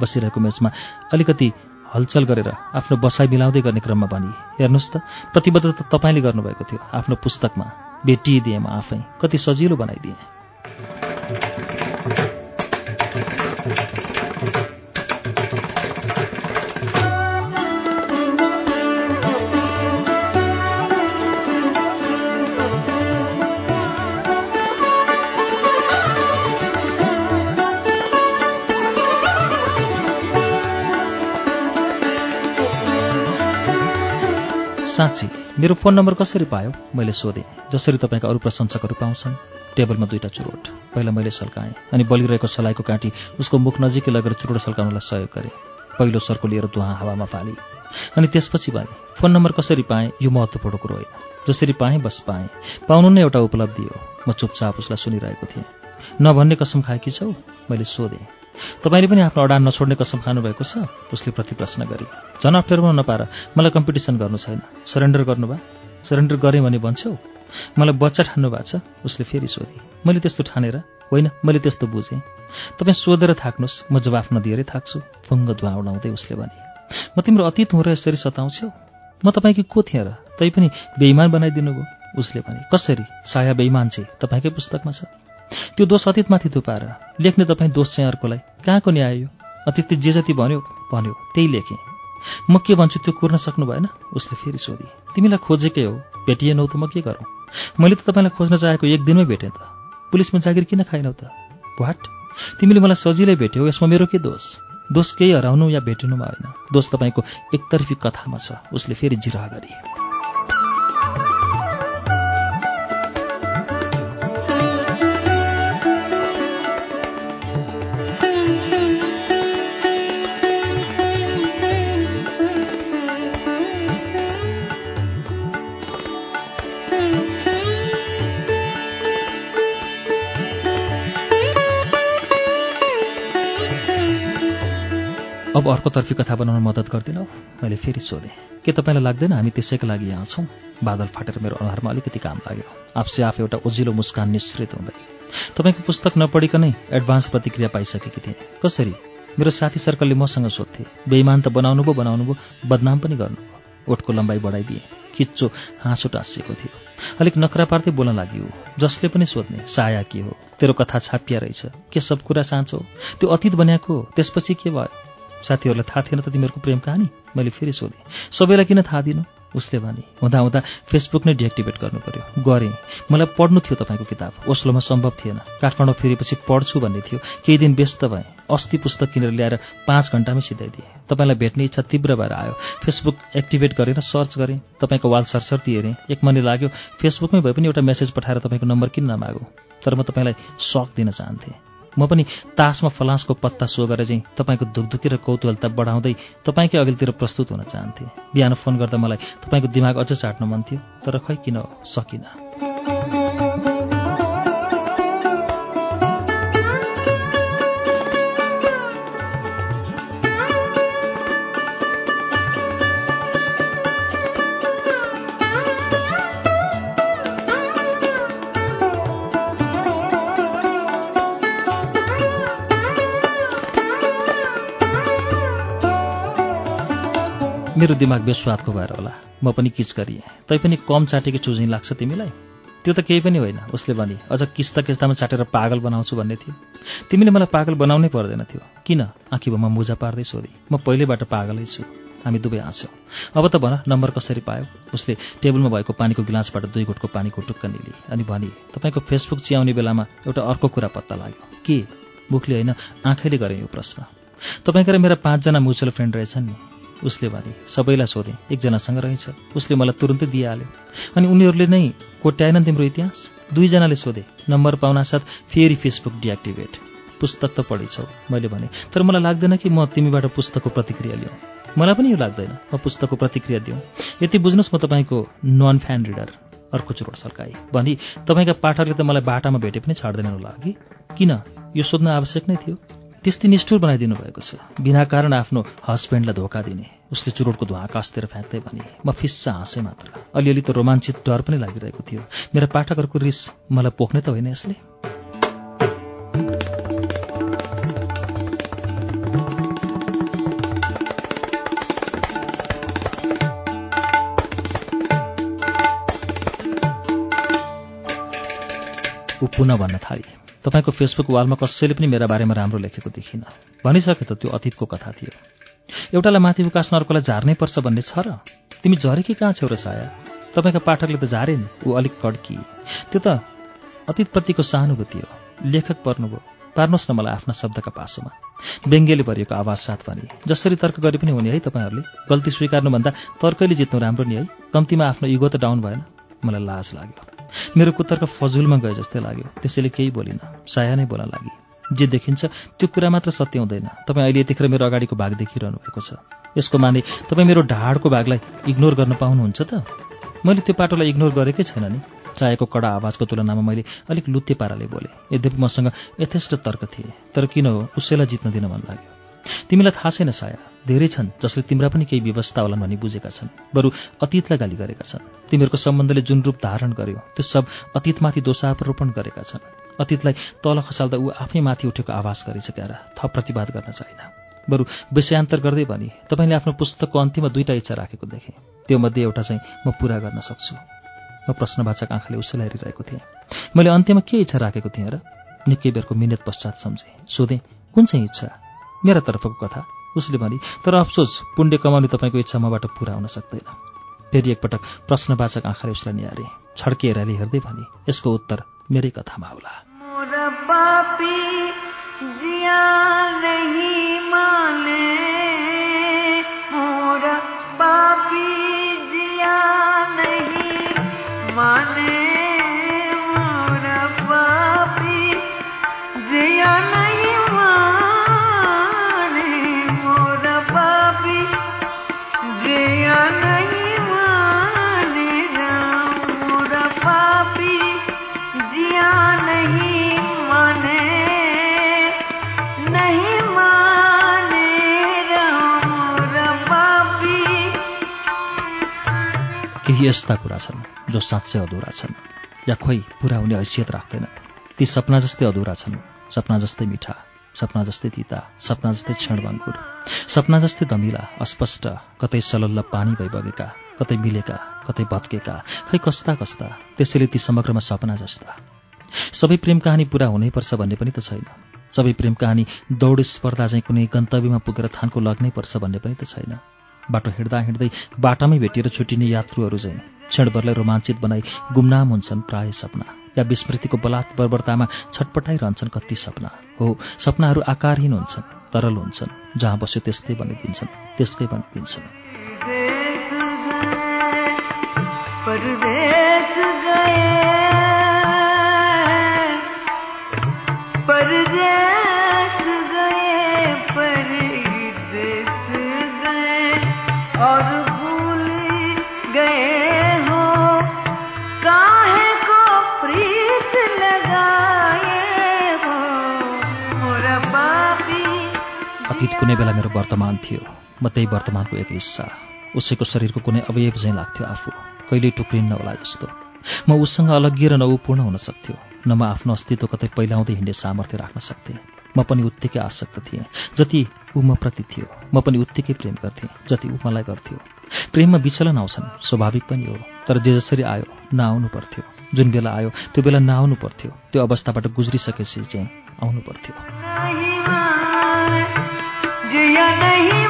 बसिरहेको मेचमा अलिकति हलचल गरेर आफ्नो बसाइ मिलाउँदै गर्ने क्रममा भनी हेर्नुहोस् त प्रतिबद्धता तपाईँले गर्नुभएको थियो आफ्नो पुस्तकमा। भेटिदिएँ म आफै। कति सजिलो बनाइदिएँ। साँच्ची मेरो फोन नम्बर कसरी पायो? मैले सोधेँ जसरी तपाईँका अरू प्रशंसकहरू पाउँछन्। टेबलमा दुईवटा चुरोट पहिला मैले सल्काएँ अनि बलिरहेको सलाइको काँटी उसको मुख नजिकै लगेर चुरोट सल्काउनलाई सहयोग गरेँ। पहिलो सर्को लिएर धुवा हावामा फालेँ। अनि त्यसपछि भने फोन नम्बर कसरी पाएँ? यो महत्त्वपूर्ण कुरो होइन। जसरी पाएँ बस पाएँ। पाउनु नै एउटा उपलब्धि हो। म चुपचाप उसलाई सुनिरहेको थिएँ। नभन्ने कसम खाएकी छौ? मैले सोधेँ। तपाईँले पनि आफ्नो अडान नछोड्ने कसम खानुभएको छ? उसले प्रति प्रश्न गरे झन् अप्ठ्यारोमा नपार मलाई कम्पिटिसन गर्नु छैन। सरेन्डर गर्नुभयो। सरेन्डर गरेँ भने भन्छौ। मलाई बच्चा ठान्नु भएको छ। उसले फेरि सोधे। मैले त्यस्तो ठानेर होइन मैले त्यस्तो बुझेँ। तपाईँ सोधेर थाक्नुहोस्। म जवाफ नदिएरै थाक्छु। फुङ्ग धुवा उडाउँदै उसले भने म तिम्रो अतीत हुँ र यसरी सताउँछौ? म तपाईँकी को थिएँ र? तै पनि बेइमान बनाइदिनु भयो? उसले भने कसरी? साया बेइमान चाहिँ तपाईँकै पुस्तकमा छ। त्यो दोष अतीतमाथि थुपाएर लेख्ने तपाईँ दोष चाहिँ अर्कोलाई। कहाँको न्याय यो अतीतले जे जति भन्यो भन्यो। त्यही लेखेँ। म के भन्छु त्यो कुर्न सक्नु भएन? उसले फेरि सोधे। तिमीलाई खोजेकै हो। भेटिएनौ त म के गरौँ? मैले त तपाईँलाई खोज्न चाहेको एक दिनमै भेटेँ त। पुलिसमा जागिर किन खाएनौ त? वाट तिमीले मलाई सजिलै भेट्यौ यसमा मेरो के दोष? दोष केही हराउनु या भेटिनुमा होइन। दोष तपाईँको एकतर्फी कथामा छ। उसले फेरि जिरह गरे। अब अर्कोतर्फी कथा बनाउन मद्दत गरिदिनौ। मैले फेरि सोधेँ के तपाईँलाई लाग्दैन हामी त्यसैका लागि यहाँ छौँ? बादल फाटेर मेरो अनुहारमा अलिकति काम लाग्यो। आफसे आफ एउटा उजिलो मुस्कान निश्रित हुँदै। तपाईँको पुस्तक नपढिकनै एडभान्स प्रतिक्रिया पाइसकेकी थिएँ। कसरी? मेरो साथी सर्कलले मसँग सोध्थे बेइमान त बनाउनु भयो बनाउनु भयो बदनाम पनि गर्नुभयो ओठको लम्बाइ बढाइदिएँ खिच्चो हाँसो टाँसिएको थियो। अलिक नखरा पार्दै बोल्न लाग्यो जसले पनि सोध्ने साया के हो? तेरो कथा छापिया रहेछ। के सब कुरा साँचो? त्यो अतीत बनाएको हो त्यसपछि के भयो? साथीहरूलाई थाहा थिएन त तिमीहरूको प्रेम कहानी? मैले फेरि सोधेँ। सबैलाई किन थाहा दिनु? उसले भने हुँदा हुँदा फेसबुक नै डिएक्टिभेट गर्नु पर्यो गरेँ। मलाई पढ्नु थियो तपाईँको किताब। ओस्लोमा सम्भव थिएन। काठमाडौँ फेरिपछि पढ्छु भन्ने थियो। केही दिन व्यस्त भएँ। अस्ति पुस्तक किनेर ल्याएर पाँच घन्टामै सिधाइदिएँ। तपाईँलाई भेट्ने इच्छा तीव्र भएर आयो। फेसबुक एक्टिभेट गरेर सर्च गरेँ। तपाईँको वाल सरसर्ती हेरेँ। एक मनी लाग्यो। फेसबुकमै भए पनि एउटा मेसेज पठाएर तपाईँको नम्बर किन नमागौँ तर म तपाईँलाई सक दिन चाहन्थेँ। म पनि तासमा फलासको पत्ता सो गरे चाहिँ तपाईँको धुकधुकी र कौतूहलता बढाउँदै तपाईँकै अघिल्तिर प्रस्तुत हुन चाहन्थेँ। बिहान फोन गर्दा मलाई तपाईँको दिमाग अझ चाट्न मन थियो तर खै किन सकिनँ? मेरो दिमाग बेस्वादको भएर होला। म पनि किच गरिएँ। तैपनि कम चाटेको चुझै लाग्छ तिमीलाई? त्यो त केही पनि होइन उसले भने अझ किस्ता किस्तामा चाटेर पागल बनाउँछु भन्ने थियो। तिमीले मलाई पागल बनाउनै पर्दैन थियो। किन? आँखीभमा मुजा पार्दै सोधे। म पहिल्यैबाट पागलै छु। हामी दुवै हाँस्यौँ। अब त भन नम्बर कसरी पायो? उसले टेबलमा भएको पानीको गिलासबाट दुई घुटको पानीको टुक्क निली अनि भने तपाईँको फेसबुक चियाउने बेलामा एउटा अर्को कुरा पत्ता लाग्यो। के? मुखले होइन आँखैले गरेँ यो प्रश्न। तपाईँका र मेरा पाँचजना म्युचुअल फ्रेन्ड रहेछन् नि। उसले भने सबैलाई सोधेँ एकजनासँग रहेछ। उसले मलाई तुरुन्तै दिइहाल्यो। अनि उनीहरूले नै कोट्याएनन् तिम्रो इतिहास? दुईजनाले सोधे नम्बर पाउनासाथ फेरि फेसबुक डिएक्टिभेट। पुस्तक त पढेछौ मैले भने तर मलाई लाग्दैन कि म तिमीबाट पुस्तकको प्रतिक्रिया लिउँ। मलाई पनि यो लाग्दैन। म पुस्तकको प्रतिक्रिया दिउँ। यति बुझ्नुहोस् म तपाईँको नन फ्यान रिडर अर्को चुरोट सल्काई भनी तपाईँका पाठकले त मलाई बाटामा भेटे पनि छाड्दैनन् होला कि किन? यो सोध्न आवश्यक नै थियो। त्यस्तै निष्ठुर बनाइदिनु भएको छ। बिना कारण आफ्नो हस्बेन्डलाई धोका दिने उसले चुरोटको धुवा आकाशतिर फ्याँक्दै भने म फिस्सा हाँसेँ मात्र। अलिअलि त रोमाञ्चित डर पनि लागिरहेको थियो। मेरा पाठकहरूको रिस मलाई पोख्ने त होइन यसले? ऊ पुनः भन्न थाले। तपाईँको फेसबुक वालमा कसैले पनि मेरा बारेमा राम्रो लेखेको देखिनँ। भनिसके त त्यो अतीतको कथा थियो। एउटालाई माथि उकास्न अर्कोलाई झार्नै पर्छ भन्ने छ र? तिमी झरेकी कहाँ छेउ र साया? तपाईँका पाठकले त झारे नि ऊ अलिक कड्की। त्यो त अतीतप्रतिको सहानुभूति हो। लेखक पर्नुभयो। पार्नुहोस् न मलाई आफ्ना शब्दका पासोमा। व्यङ्ग्यले भरिएको आवाज साथ भने जसरी तर्क गरे पनि हुने है तपाईँहरूले? गल्ती स्वीकार्नुभन्दा तर्कैले जित्नु राम्रो नि है? कम्तीमा आफ्नो इगो त डाउन भएन। मलाई लाज लाग्यो मेरो कुतर्क फजुलमा गए जस्तै लाग्यो। त्यसैले केही बोलिनँ। साया नै बोल्न लागि। जे देखिन्छ त्यो कुरा मात्र सत्य हुँदैन। तपाईँ अहिले यतिखेर मेरो अगाडिको भाग देखिरहनु भएको छ। यसको माने तपाईँ मेरो ढाडको भागलाई इग्नोर गर्न पाउनुहुन्छ त? मैले त्यो पाटोलाई इग्नोर गरेकै छैन नि। चाहेको कडा आवाजको तुलनामा मैले अलिक लुत्ते पाराले बोलेँ। यद्यपि मसँग यथेष्ट तर्क थिए तर किन हो? उसैलाई जित्न दिन मन लाग्यो। तिमीलाई थाहा छैन साया। धेरै छन् जसले तिम्रा पनि केही व्यवस्था होलान् भनी बुझेका छन्। बरु अतीतलाई गाली गरेका छन्। तिमीहरूको सम्बन्धले जुन रूप धारण गर्यो त्यो सब अतीतमाथि दोषारोपण गरेका छन्। अतीतलाई तल खसाल्दा ऊ आफै माथि उठेको आवाज गरेछ थप प्रतिवाद गर्न छैन बरु विषयान्तर गर्दै भने तपाईँले आफ्नो पुस्तकको अन्तिममा दुईटा इच्छा राखेको देखेँ। त्यो मध्ये एउटा चाहिँ म पुरा गर्न सक्छु। म प्रश्नवाचक आँखाले उसैलाई हेरिरहेको थिएँ। मैले अन्त्यमा के इच्छा राखेको थिएँ र? निकै बेरको मिहिनेत पश्चात सम्झेँ। सोधेँ कुन चाहिँ इच्छा? मेरा तर्फको कथा उसले भने तर अफसोस पुण्य कमाउने तपाईँको इच्छा मबाट पुरा हुन सक्दैन फेरि एकपटक प्रश्नवाचक आँखाले उसलाई निहारे। छड्के हेराले हेर्दै भने यसको उत्तर मेरै कथामा होला। माने। केही यस्ता कुरा छन् जो साँच्चै अधुरा छन् या खोइ पुरा हुने हैसियत राख्दैन ती सपना जस्तै अधुरा छन् सपना जस्तै मिठा सपना जस्तै तिता सपना जस्तै क्षणभङ्गुर सपना जस्तै दमिला अस्पष्ट कतै सलल्ल पानी भई बगेका कतै मिलेका कतै भत्केका खै कस्ता कस्ता त्यसैले ती समग्रमा सपना जस्ता। सबै प्रेम कहानी पुरा हुनैपर्छ भन्ने पनि त छैन। सबै प्रेम कहानी दौड स्पर्धा चाहिँ कुनै गन्तव्यमा पुगेर थानको लग्नै पर्छ भन्ने पनि त छैन। बाटो हिँड्दा हिँड्दै बाटामै भेटिएर छुटिने यात्रुहरू चाहिँ क्षणभरलाई रोमाञ्चित बनाई गुमनाम हुन्छन् प्राय सपना। या विस्मृतिको बलात् बर्बरतामा छटपटाइरहन्छन् कति सपना। हो सपनाहरू आकारहीन हुन्छन् तरल हुन्छन् जहाँ बस्यो त्यस्तै बनिदिन्छन् त्यसकै बनिदिन्छन् कुनै बेला मेरो वर्तमान थियो म त्यही वर्तमानको एक हिस्सा। उसैको शरीरको कुनै अवयव चाहिँ लाग्थ्यो आफू कहिल्यै टुक्रिन्न होला जस्तो। म उसँग अलग्गिएर न ऊ पूर्ण हुन सक्थ्यो न म आफ्नो अस्तित्व कतै पहिलाउँदै हिँड्ने सामर्थ्य राख्न सक्थेँ। म पनि उत्तिकै आसक्त थिएँ जति ऊ म प्रति थियो। म पनि उत्तिकै प्रेम गर्थेँ जति ऊ मलाई गर्थ्यो। प्रेममा विचलन आउँछन् स्वाभाविक पनि हो तर जे जसरी आयो नआउनु पर्थ्यो। जुन बेला आयो त्यो बेला नआउनु पर्थ्यो त्यो अवस्थाबाट गुज्रिसकेपछि चाहिँ आउनु पर्थ्यो। जिया नहीं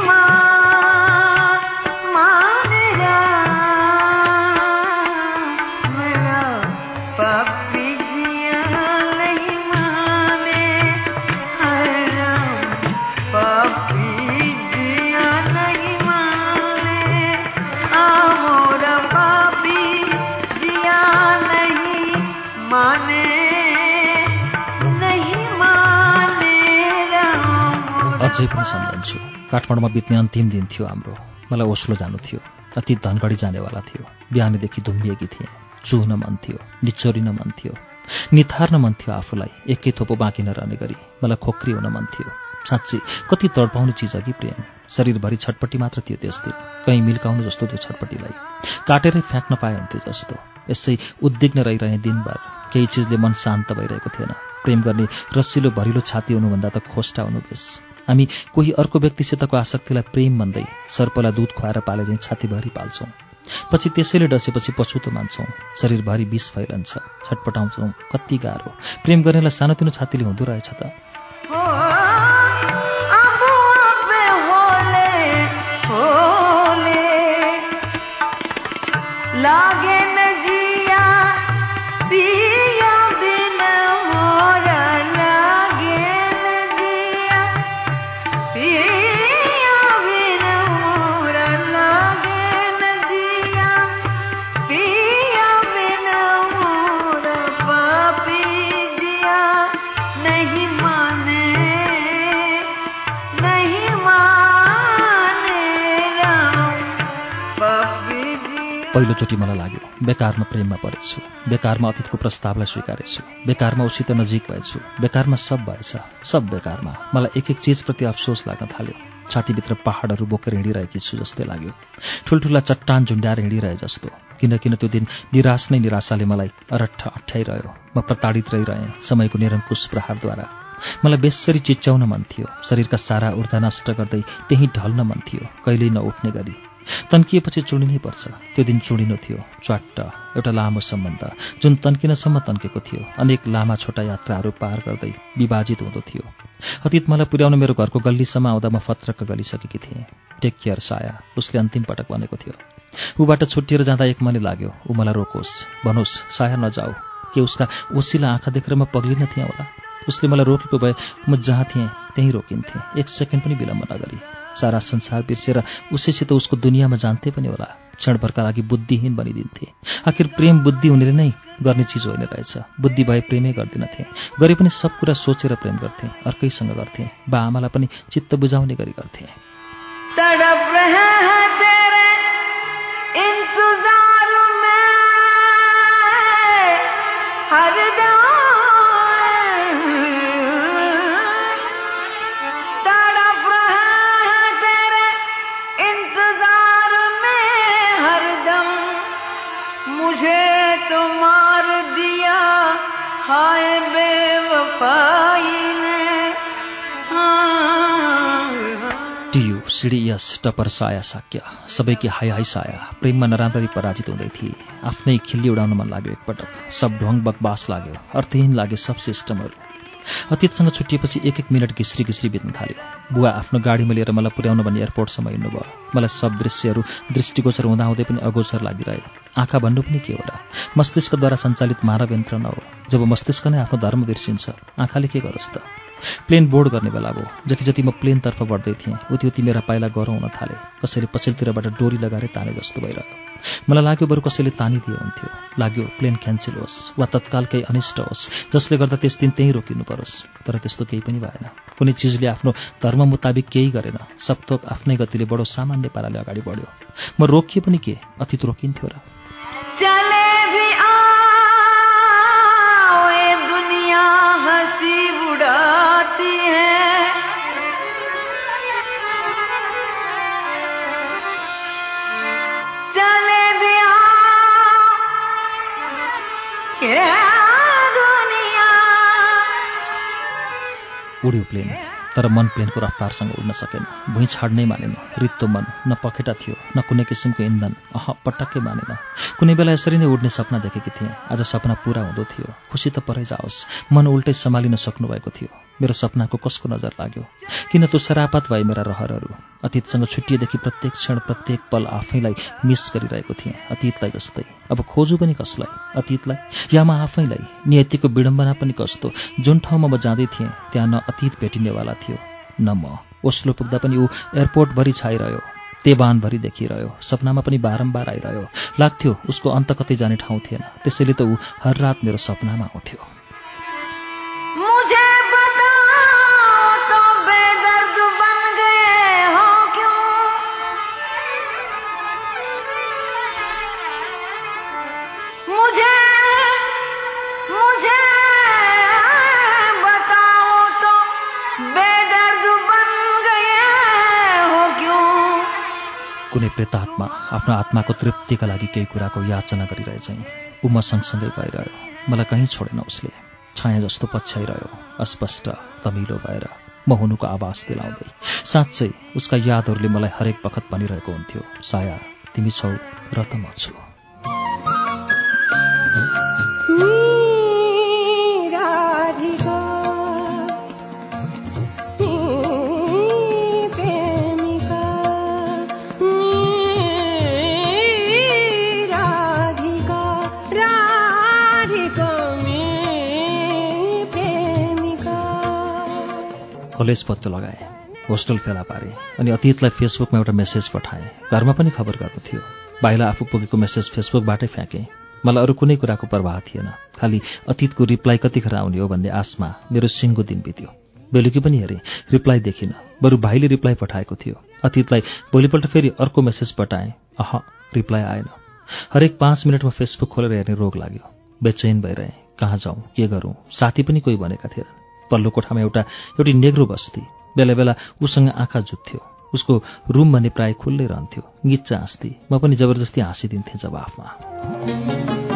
अझै पनि सम्झन्छु काठमाडौँमा बित्ने अन्तिम दिन थियो हाम्रो। मलाई ओस्लो जानु थियो। अति धनगढी जानेवाला थियो। बिहानदेखि धुम्बिएकी थिएँ। चुहन मन थियो। निचोरिन मन थियो। निथार्न मन थियो आफूलाई। एकै थोपो बाँकी नरहने गरी मलाई खोक्री हुन मन थियो। साँच्ची कति तडपाउने चिज अघि प्रेम। शरीरभरि छटपट्टि मात्र थियो त्यस दिन। कहीँ मिल्काउनु जस्तो त्यो छटपट्टिलाई काटेरै फ्याँक्न पाए हुन्थ्यो जस्तो। यसै उद्विग्न रहिरहे दिनभर। केही चिजले मन शान्त भइरहेको थिएन। प्रेम गर्ने रसिलो भरिलो छाती हुनुभन्दा त खोस्टा हुनु बेस। हामी कोही अर्को व्यक्तिसितको आसक्तिलाई प्रेम भन्दै सर्पलाई दुध खुवाएर पाले चाहिँ छातीभरि पाल्छौँ। पछि त्यसैले डसेपछि पछुतो मान्छौँ। शरीरभरि विष फैलन्छ छटपटाउँछौँ कति गाह्रो। प्रेम गर्नेलाई सानोतिनो छातीले हुँदो रहेछ त। पहिलोचोटि मलाई लाग्यो बेकारमा प्रेममा परेछु बेकारमा अतीतको प्रस्तावलाई स्वीकारेछु बेकारमा उसित नजिक भएछु बेकारमा सब भएछ सब बेकारमा। मलाई एक एक चिजप्रति अफसोस लाग्न थाल्यो। छातीभित्र पहाडहरू बोकेर हिँडिरहेकी छु जस्तै लाग्यो। ठुल्ठुला चट्टान झुन्ड्याएर हिँडिरहे जस्तो। किन किन त्यो दिन निराश नै निराशाले मलाई अरट्ठ अठ्याइरह्यो म प्रताडित रहिरहेँ समयको निरङ्कुश प्रहारद्वारा। मलाई बेसरी चिच्याउन मन थियो। शरीरका सारा ऊर्जा नष्ट गर्दै त्यहीँ ढल्न मन थियो। कहिल्यै नउठ्ने गरी। तन्किएपछि चुडिनै पर्छ। त्यो दिन चुडिनु थियो च्वाट्ट एउटा लामो सम्बन्ध जुन तन्किनसम्म तन्केको थियो। अनेक लामा छोटा यात्राहरू पार गर्दै विभाजित हुँदो थियो। अतीत मलाई पुर्याउन मेरो घरको गल्लीसम्म आउँदा म फत्रक्क गलिसकेकी थिएँ। टेक केयर साया उसले अन्तिम पटक भनेको थियो। ऊबाट छुट्टिएर जाँदा एक मनै लाग्यो ऊ मलाई रोकोस्। भनोस् साया नजाऊ। के उसका ओसिला आँखा देखेर म पग्लिन थिएँ होला? उसले मलाई रोकेको भए म जहाँ थिएँ त्यहीँ रोकिन्थेँ। एक सेकेन्ड पनि विलम्ब नगरी। सारा संसार बिर्सेर उसैसित उसको दुनियाँमा जान्थे पनि होला। क्षणभरका लागि बुद्धिहीन बनिदिन्थे। आखिर प्रेम बुद्धि हुनेले नै गर्ने चिज होइन रहेछ। बुद्धि भए प्रेमै गर्दिनथे। गरे पनि सब कुरा सोचेर प्रेम गर्थे अर्कैसँग गर्थे। बा आमालाई पनि चित्त बुझाउने गरी गर्थे। तड़प सिडियस टपर साया साक्य। सबैकी हाई हाई साया। प्रेममा नराम्ररी पराजित हुँदै थिए। आफ्नै खिल्ली उडाउन मन लाग्यो एकपटक सब ढोङ बकबास लाग्यो। अर्थहीन लाग्यो सब सिस्टमहरू। अतीतसँग छुट्टिएपछि एक एक मिनट घिस्री घिस्री बित्न थाल्यो। बुवा आफ्नो गाडीमा लिएर मलाई पुर्याउन भनी एयरपोर्टसम्म हिँड्नुभयो। मलाई सब दृश्यहरू दृष्टिगोचर हुँदा हुँदै पनि अगोचर लागिरह्यो। आँखा भन्नु पनि के हो र मस्तिष्कद्वारा सञ्चालित मानव यन्त्र न हो जब मस्तिष्क नै आफ्नो धर्म बिर्सिन्छ आँखाले के गरोस् त? प्लेन बोर्ड गर्ने बेला भयो। जति जति म प्लेनतर्फ बढ्दै थिएँ उति उति मेरा पाइला गह्रो हुन थाले। कसैले पछिल्लोतिरबाट डोरी लगाएर ताने जस्तो भइरह्यो। मलाई लाग्यो बरु कसैले तानिदिए हुन्थ्यो। लाग्यो प्लेन क्यान्सल होस् वा तत्काल केही अनिष्ट होस् जसले गर्दा त्यस दिन त्यहीँ रोकिनु परोस्। तर त्यस्तो केही पनि भएन। कुनै चिजले आफ्नो धर्म मुताबिक केही गरेन। सपथोक आफ्नै गतिले बडो सामान्य पाराले अगाडि बढ्यो। म रोकिए पनि के? अतीत रोकिन्थ्यो र। चले भी आओ दुनिया हँसी उड़ाती है। चले भी आओ दुनिया। प्लेन तर मन प्लेनको रफ्तारसँग उड्न सकेन। भुइँ छाड्नै मानेन। रित्तो मन न पखेटा थियो न कुनै किसिमको इन्धन। अह पटक्कै मानेन। कुनै बेला यसरी नै उड्ने सपना देखेकी थिएँ। आज सपना पूरा हुँदो थियो। खुसी त परै जाओस्। मन उल्टै सम्हालिन सक्नुभएको थियो। मेरो सपनाको कसको नजर लाग्यो? किन तो सरापात भए मेरा रहरहरू? अतीतसँग छुट्टिएदेखि प्रत्येक क्षण प्रत्येक पल आफैलाई मिस गरिरहेको थिएँ अतीतलाई जस्तै। अब खोजु पनि कसलाई? अतीतलाई? या म आफैलाई? नियतिको विडम्बना पनि कस्तो? जुन ठाउँमा म जाँदै थिएँ त्यहाँ न अतीत भेटिनेवाला थियो न म। ओस्लो पुग्दा पनि ऊ एयरपोर्टभरि छाइरह्यो तेवानभरि देखिरह्यो सपनामा पनि बारम्बार आइरह्यो। लाग्थ्यो उसको अन्त कतै जाने ठाउँ थिएन। त्यसैले त ऊ हर रात मेरो सपनामा आउँथ्यो कुनै प्रेतात्मा आफ्नो आत्माको तृप्तिका लागि केही कुराको याचना गरिरहे ऊ म सँगसँगै गइरह्यो मलाई कहीँ छोडेन उसले। छाया जस्तो पछ्याइरह्यो। अस्पष्ट तमिलो भएर म हुनुको आवाज दिलाउँदै। साँच्चै उसका यादहरूले मलाई हरेक बखत भनिरहेको हुन्थ्यो। साया तिमी छौ र त म छु। कलेज पत्तो लगाएँ होस्टल फेला पारेँ अनि अतीतलाई फेसबुकमा एउटा मेसेज पठाएँ। घरमा पनि खबर गर्नु थियो। बाहिर आफू पुगेको मेसेज फेसबुकबाटै फ्याँकेँ। मलाई अरू कुनै कुराको प्रवाह थिएन। खालि अतीतको रिप्लाई कतिखेर आउने हो भन्ने आशमा मेरो सिङ्गो दिन बित्यो। बेलुकी पनि हेरेँ रिप्लाई देखिनँ। बरु भाइले रिप्लाई पठाएको थियो। अतीतलाई भोलिपल्ट फेरि अर्को मेसेज पठाएँ। अह रिप्लाई आएन। हरेक पाँच मिनटमा फेसबुक खोलेर हेर्ने रोग लाग्यो। बेचैन भइरहेँ। कहाँ जाउँ? के गरौँ? साथी पनि कोही भनेका थिएनन्। पल्लो कोठामा एउटा एउटी नेग्रो बस्ती। बेला बेला उसँग आँखा जुत्थ्यो। उसको रुम भने प्राय खुल्लै रहन्थ्यो। गिच्चा हाँस्थे म पनि जबरजस्ती हाँसिदिन्थेँ जवाफमा।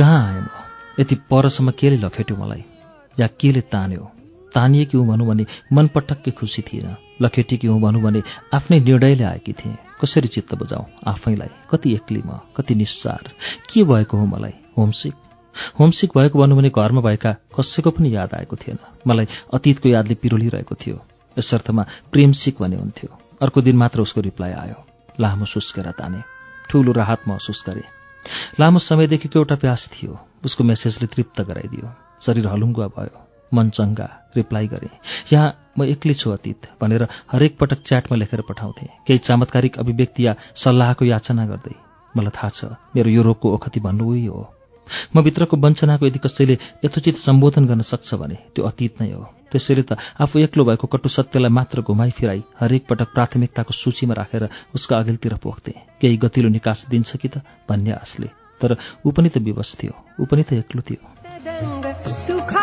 कहाँ आएँ म? यति परसम्म केले लखेट्यो मलाई? या केले तान्यो? तानिए कि हुँ भनौँ भने मन पटक्कै खुसी थिएन। लखेटी हुँ भनौँ भने आफ्नै निर्णयले आएकी थिएँ। कसरी चित्त बुझाउँ? आफैलाई कति एक्ली म? कति निस्सार? के भएको हो मलाई? होमसिक? होमसिक भएको भनौँ भने घरमा भएका कसैको पनि याद आएको थिएन। मलाई अतीतको यादले पिरोलिरहेको थियो। यसर्थमा प्रेमसिक भने हुन्थ्यो। अर्को दिन मात्र उसको रिप्लाई आयो। लामो सुस्केर ताने। ठुलो राहत महसुस गरेँ। लामो समयदेखिको एउटा प्यास थियो। उसको मेसेजले तृप्त गराइदियो। शरीर हलुङ्गुवा भयो। मन चङ्गा। रिप्लाई गरेँ। यहाँ म एक्लै छु अतीत भनेर हरेक पटक च्याटमा लेखेर पठाउँथेँ। केही चमत्कारिक अभिव्यक्ति या सल्लाहको याचना गर्दै मलाई थाहा छ मेरो यो रोगको ओखति भन्नु उही हो। म भित्रको वञ्चनाको यदि कसैले यथोचित सम्बोधन गर्न सक्छ भने त्यो अतीत नै हो। त्यसैले त आफू एक्लो भएको कटु सत्यलाई मात्र घुमाइ फिराई हरेक पटक प्राथमिकताको सूचीमा राखेर उसका अघिल्तिर पोख्थेँ। केही गतिलो निकास दिन्छ कि त भन्ने आशले। तर ऊ पनि त विवश थियो। ऊ पनि त एक्लो थियो।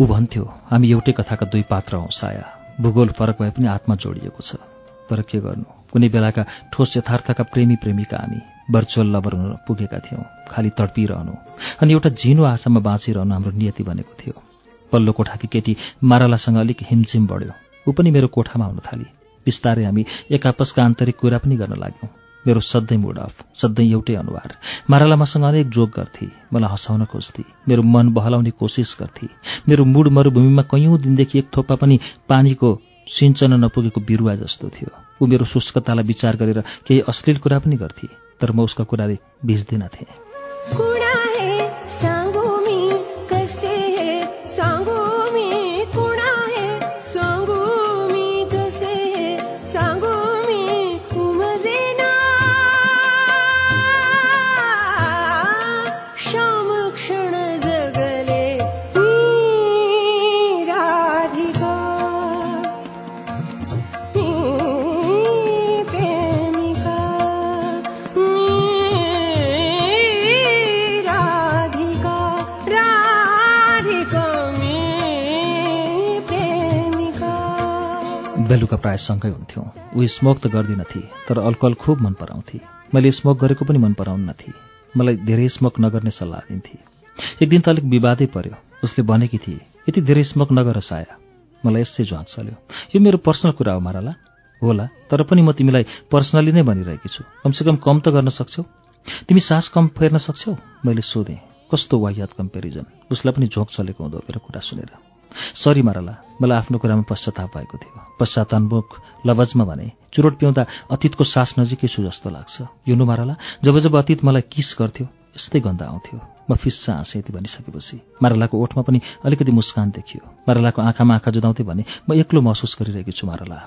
ऊ भन्थ्यो हामी एउटै कथाका दुई पात्र हौँ साया। भूगोल फरक भए पनि आत्मा जोडिएको छ। तर के गर्नु? कुनै बेलाका ठोस यथार्थका प्रेमी प्रेमिका हामी भर्चुअल लभर हुन पुगेका थियौँ खालि तडपिरहनु। अनि एउटा झिनो आशामा बाँचिरहनु हाम्रो नियति बनेको थियो। पल्लो कोठाकी केटी मारालासँग अलिक हिमझिम बढ्यो। ऊ पनि मेरो कोठामा हुन थाली। बिस्तारै हामी एक आपसका आन्तरिक कुरा पनि गर्न लाग्यौँ। मेरो सधैँ मुड अफ सधैँ एउटै अनुहार। माराला मसँग अनेक जोग गर्थे मलाई हँसाउन खोज्थे। मेरो मन बहलाउने कोसिस गर्थे। मेरो मुड मरुभूमिमा कैयौँ दिनदेखि एक थोपा पनि पानीको सिञ्चन नपुगेको बिरुवा जस्तो थियो। ऊ मेरो शुष्कतालाई विचार गरेर केही अश्लील कुरा पनि गर्थे तर म उसका कुराले भिज्दिनथेँ बेलुका प्रायः सँगै हुन्थ्यौँ। ऊ स्मोक त गर्दिनथे तर अल्कोहल खुब मन पराउँथे। मैले स्मोक गरेको पनि मन पराउन्नथे मलाई धेरै स्मोक नगर्ने सल्लाह दिन्थे। एक दिन त अलिक विवादै पर्यो। उसले भनेकी थिए यति धेरै स्मोक नगर साया। मलाई यसै झ्वाक चल्यो यो मेरो पर्सनल कुरा हो माराला। होला तर पनि म तिमीलाई पर्सनली नै भनिरहेकी छु। कमसेकम कम त गर्न सक्छौ? तिमी सास कम फेर्न सक्छौ? मैले सोधेँ। कस्तो वाह्यात कम्पेरिजन उसलाई पनि झोक चलेको हुँदो मेरो कुरा सुनेर। सरी माराला मलाई आफ्नो कुरामा पश्चाताप भएको थियो। पश्चातान्मुख लवजमा भने चुरोट पिउँदा अतीतको सास नजिकै छु जस्तो लाग्छ। युनु माराला जब जब अतीत मलाई किस गर्थ्यो यस्तै गन्ध आउँथ्यो। म फिस्सा हाँसेँ यति भनिसकेपछि। मारालाको ओठमा पनि अलिकति मुस्कान देखियो। मारालाको आँखामा आँखा जुदाउँथे भने म एक्लो महसुस गरिरहेकी छु माराला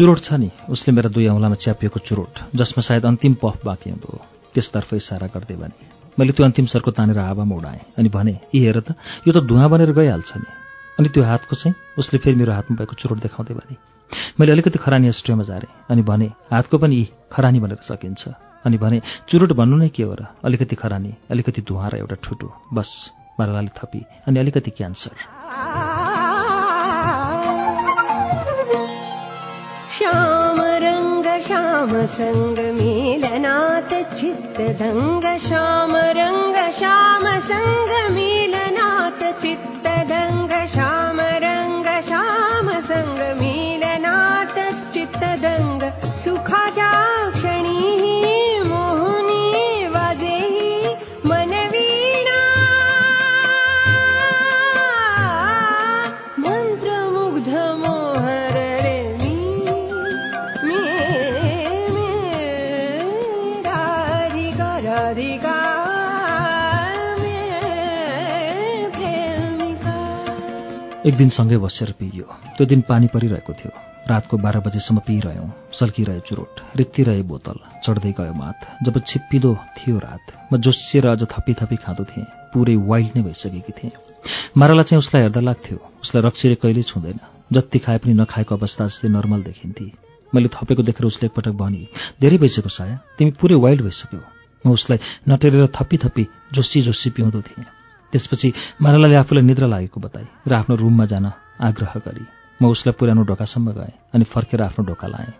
चुरोट छ नि। उसले मेरा दुई औँलामा च्यापिएको चुरोट जसमा सायद अन्तिम पफ बाँकी हुँदो त्यसतर्फ इसारा गर्दै भने मैले त्यो अन्तिम सर्को तानेर हावामा उडाएँ। अनि भने यी हेर त यो त धुवा बनेर गइहाल्छ नि। अनि त्यो हातको चाहिँ उसले फेरि मेरो हातमा भएको चुरोट देखाउँदै भने मैले अलिकति खरानी अस्ट्रियोमा झारेँ। अनि भने हातको पनि यी खरानी भनेर सकिन्छ। अनि भने चुरोट भन्नु नै के हो र? अलिकति खरानी अलिकति धुवा र एउटा ठुटो बस मारालाले थपी अनि अलिकति क्यान्सर। सङ्गमेलनाथ चित्तदङ्ग श्याम रङ्ग श्याम सङ्गमे एक दिन सँगै बसेर पिइयो। त्यो दिन पानी परिरहेको थियो। रातको बाह्र बजेसम्म पिइरह्यौँ। सल्किरह्यो चुरोट। रित्तिरहे बोतल। चढ्दै गयो माथ। जब छिप्पिँदो थियो रात म जोसिएर अझ थपी थपी खाँदो थिएँ। पुरै वाइल्ड नै भइसकेकी थिएँ। मारालाई चाहिँ उसलाई हेर्दा लाग्थ्यो। उसलाई रक्सीले कहिल्यै छुँदैन। जति खाए पनि नखाएको अवस्था जस्तै नर्मल देखिन्थे। मैले थपेको देखेर उसले एकपटक भनी धेरै भइसक्यो साया। तिमी पुरै वाइल्ड भइसक्यौ। म उसलाई नटेरेर थपी थपी जोसी जोसी पिउँदो थिएँ। त्यसपछि मारालाले आफूलाई निद्रा लागेको बताए र आफ्नो रुममा जान आग्रह गरी। म उसलाई पुरानो ढोकासम्म गएँ अनि फर्केर आफ्नो ढोका लाएँ।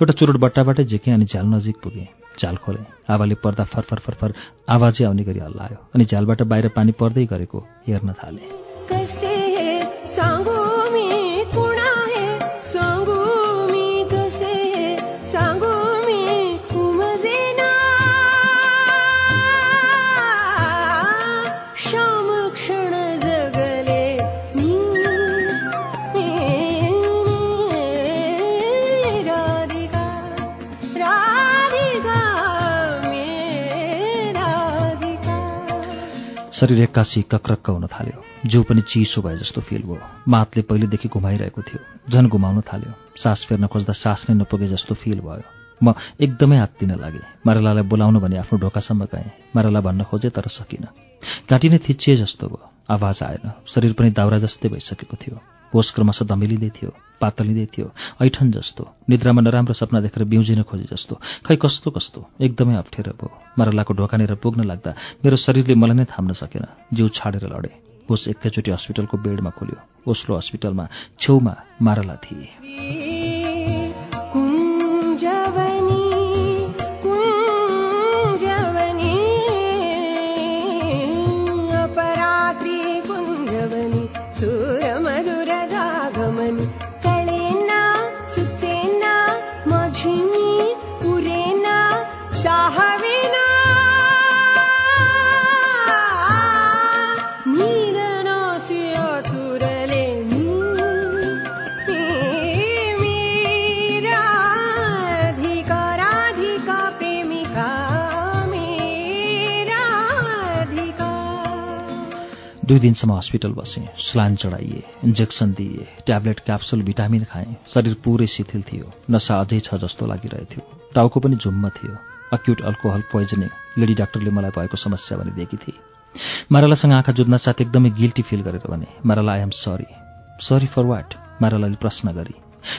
एउटा चुरोट बट्टाबाटै झिकेँ अनि झ्याल नजिक पुगेँ। झ्याल खोलेँ। आवाले पर्दा फरफर फरफर आवाजै आउने गरी हल्लायो अनि झ्यालबाट बाहिर पानी पर्दै गरेको हेर्न थालेँ। शरीर एक्कासी कक्रक्क हुन थाल्यो। जिउ पनि चिसो भए जस्तो फिल भयो। मातले पहिलेदेखि घुमाइरहेको थियो। झन् घुमाउन थाल्यो। सास फेर्न खोज्दा सास नै नपुगे जस्तो फिल भयो। म एकदमै हात्तिन लागेँ। मारालालाई बोलाउनु भने आफ्नो ढोकासम्म गएँ। माराला भन्न खोजेँ तर सकिनँ। घाँटी नै थिचिए जस्तो भयो। आवाज आएन। शरीर पनि दाउरा जस्तै भइसकेको थियो। होस क्रमशः धमिलिँदै थियो पातलिँदै थियो ऐठन जस्तो निद्रामा नराम्रो सपना देखेर बिउजिन खोजे जस्तो। खै कस्तो कस्तो? एकदमै अप्ठ्यारो भयो। मारालाको ढोकानेर पुग्न लाग्दा मेरो शरीरले मलाई नै थाम्न सकेन। जिउ छाडेर लडे। होस एकैचोटि हस्पिटलको बेडमा खोल्यो। ओस्लो हस्पिटलमा छेउमा माराला थिए। दुई दिनसम्म हस्पिटल बसेँ स्लान चढाइए इन्जेक्सन दिए ट्याब्लेट क्याप्सुल भिटामिन खाएँ। शरीर पुरै शिथिल थियो नसा अझै छ जस्तो लागिरहेथ्यो। टाउको पनि झुम्म थियो। अक्युट अल्कोहल पोइजनिङ लेडी डाक्टरले मलाई भएको समस्या भनिदिएकी थिए। मारालासँग आँखा जुत्न साथ एकदमै गिल्टी फिल गरेर भने Marala I am sorry sorry for what मारालाले प्रश्न गरी।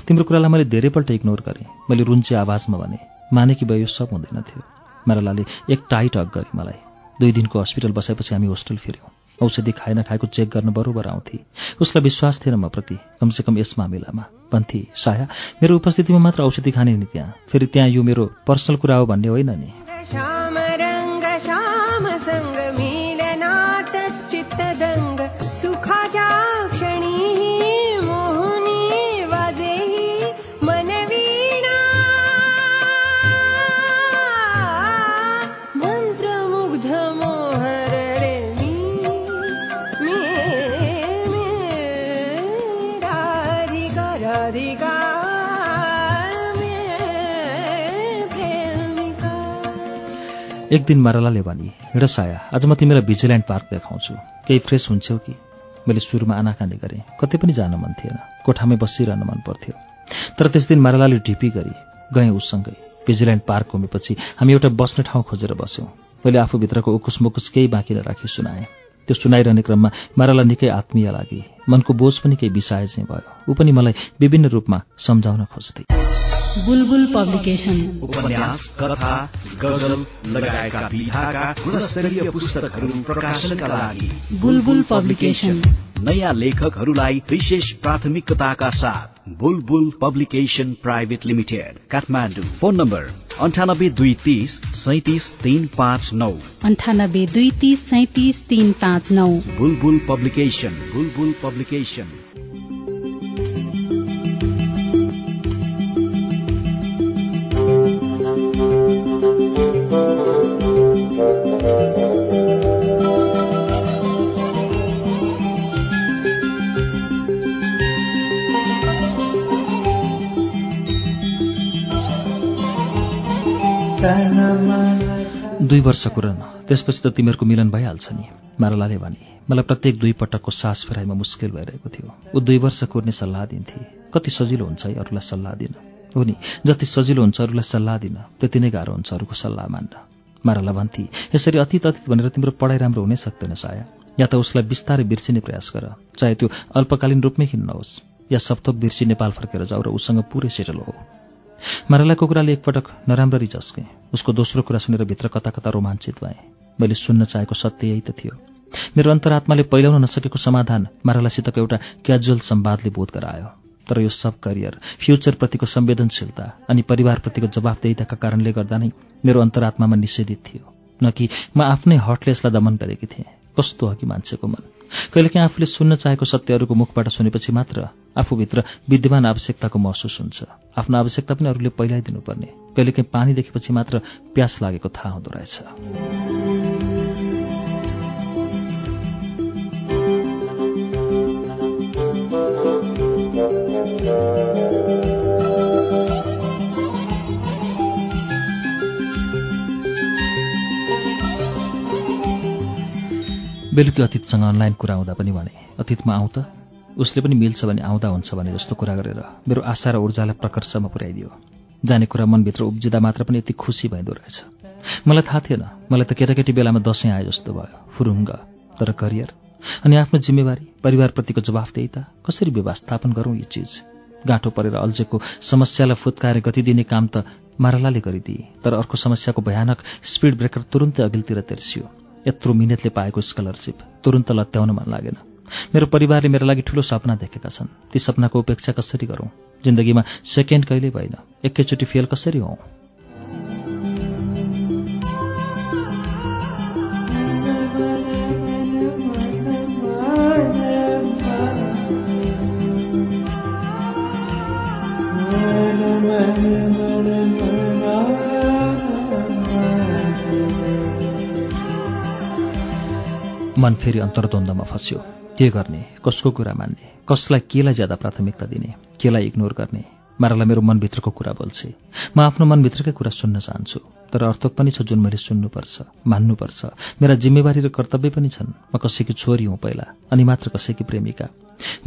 तिम्रो कुरालाई मैले धेरैपल्ट इग्नोर गरेँ। मैले रुन्चे आवाजमा भने माने कि भयो सब हुँदैन थियो। मारालाले एक टाइट हक गरे मलाई। दुई दिनको हस्पिटल बसाएपछि हामी होस्टेल फिर्यौँ। औषधि खाए नखाएको चेक गर्न बरोबर आउँथे। उसलाई विश्वास थिएन म प्रति। कमसेकम यस मामिलामा। भन्थे साया मेरो उपस्थितिमा मात्र औषधि खाने नि त्यहाँ। फेरि त्यहाँ यो मेरो पर्सनल कुरा हो भन्ने होइन नि। एक दिन मारालाले भनी हिँड साया आज म तिमीलाई भिजिल्यान्ड पार्क देखाउँछु। केही फ्रेस हुन्छौ कि? मैले सुरुमा आनाकानी गरेँ। कतै पनि जान मन थिएन। कोठामै बसिरहन मन पर्थ्यो। तर त्यस दिन मारालाले ढिपी गरी गएँ उसँगै। भिजिल्यान्ड पार्क घुमेपछि हामी एउटा बस्ने ठाउँ खोजेर बस्यौँ। मैले आफूभित्रको उकुस मुकुस केही बाँकी नराखी सुनाएँ। त्यो सुनाइरहने क्रममा माराला निकै आत्मीय लागे। मनको बोझ पनि केही बिसाए चाहिँ भयो। ऊ पनि मलाई विभिन्न रूपमा सम्झाउन खोज्थे बुलबुल पब्लिकेशन उपन्यास कथा गजल लगायतका विधाका गुणस्तरीय पुस्तकहरू प्रकाशनका लागि बुलबुल पब्लिकेशन नयाँ लेखकहरूलाई विशेष प्राथमिकताका साथ Bulbul publication private limited Kathmandu. Phone number अन्ठानब्बे दुई तिस सैतिस तिन पाँच नौ। अन्ठानब्बे दुई तिस सैतिस तिन पाँच नौ। बुलबुल पब्लिकेशन बुलबुल पब्लिकेशन दुई वर्षको रन। त्यसपछि त तिमीहरूको मिलन भइहाल्छ नि मारलाले भने। मलाई प्रत्येक दुई पटकको सास फेराइमा मुस्किल भइरहेको थियो। ऊ दुई वर्ष कुर्ने सल्लाह दिन्थे। कति सजिलो हुन्छ है अरूलाई सल्लाह दिन। हो नि जति सजिलो हुन्छ अरूलाई सल्लाह दिन। त्यति नै गाह्रो हुन्छ अरूको सल्लाह मान्न। मारला भन्थे यसरी अतीत अतीत भनेर तिम्रो पढाइ राम्रो हुनै सक्दैन साया। या त उसलाई बिस्तारै बिर्सिने प्रयास गर। चाहे त्यो अल्पकालीन रूपमै किन नहोस् या सप्तक बिर्सी नेपाल फर्केर जाऊ र उसँग पुरै सेटल हो। मारालाको कुराले एकपटक नराम्ररी झस्केँ। उसको दोस्रो कुरा सुनेर भित्र कता कता रोमाञ्चित भएँ। मैले सुन्न चाहेको सत्य यही त थियो। मेरो अन्तरात्माले पहिल्याउन नसकेको समाधान मारालासितको एउटा क्याजुअल सम्वादले बोध गरायो। तर यो सब करियर फ्युचरप्रतिको संवेदनशीलता अनि परिवारप्रतिको जवाफदेहिताका कारणले गर्दा नै मेरो अन्तरात्मामा निषेधित थियो। न कि म आफ्नै हटले यसलाई दमन गरेकी थिएँ। कस्तो हो कि मान्छेको मन। कहिलेकाहीँ आफूले सुन्न चाहेको सत्यहरूको मुखबाट सुनेपछि मात्र आफूभित्र विद्यमान आवश्यकताको महसुस हुन्छ। आफ्नो आवश्यकता पनि अरूले पहिल्यै दिनुपर्ने। कहिलेकाहीँ पानी देखेपछि मात्र प्यास लागेको थाहा हुँदो रहेछ। बेलुकी अतीतसँग अनलाइन कुरा हुँदा पनि भने अतीतमा आउँ त। उसले पनि मिल्छ भने आउँदा हुन्छ भने जस्तो कुरा गरेर मेरो आशा र ऊर्जालाई प्रकर्षमा पुर्याइदियो। जाने कुरा मनभित्र उब्जिँदा मात्र पनि यति खुसी भइदो रहेछ। मलाई थाहा थिएन। मलाई त केटाकेटी बेलामा दसैँ आए जस्तो भयो। फुरुङ्ग। तर करियर? अनि आफ्नो जिम्मेवारी? परिवारप्रतिको जवाफदेहिता कसरी व्यवस्थापन गरौँ यी चिज? गाँठो परेर अल्झेको समस्यालाई फुत्काएर गति दिने काम त मारालाले गरिदिए। तर अर्को समस्याको भयानक स्पिड ब्रेकर तुरुन्तै अघिल्तिर तेर्सियो। यत्रो मिहिनेतले पाएको स्कलरसिप तुरुन्त लत्याउन मन लागेन। मेरो परिवारले मेरो लागि ठूलो सपना देखेका छन्। ती सपनाको उपेक्षा कसरी गरौँ? जिन्दगीमा सेकेन्ड कहिल्यै भएन। एकैचोटि फेल कसरी हौँ? मन फेरि अन्तर्द्वन्द्वमा फस्यो। के गर्ने? कसको कुरा मान्ने? कसलाई केलाई ज्यादा प्राथमिकता दिने? केलाई इग्नोर गर्ने? मारालाई मेरो मनभित्रको कुरा बोल्छे। म आफ्नो मनभित्रकै कुरा सुन्न चाहन्छु तर अर्थक पनि छ जुन मैले सुन्नुपर्छ मान्नुपर्छ। मेरा जिम्मेवारी र कर्तव्य पनि छन्। म कसैकी छोरी हुँ पहिला अनि मात्र कसैकी प्रेमिका।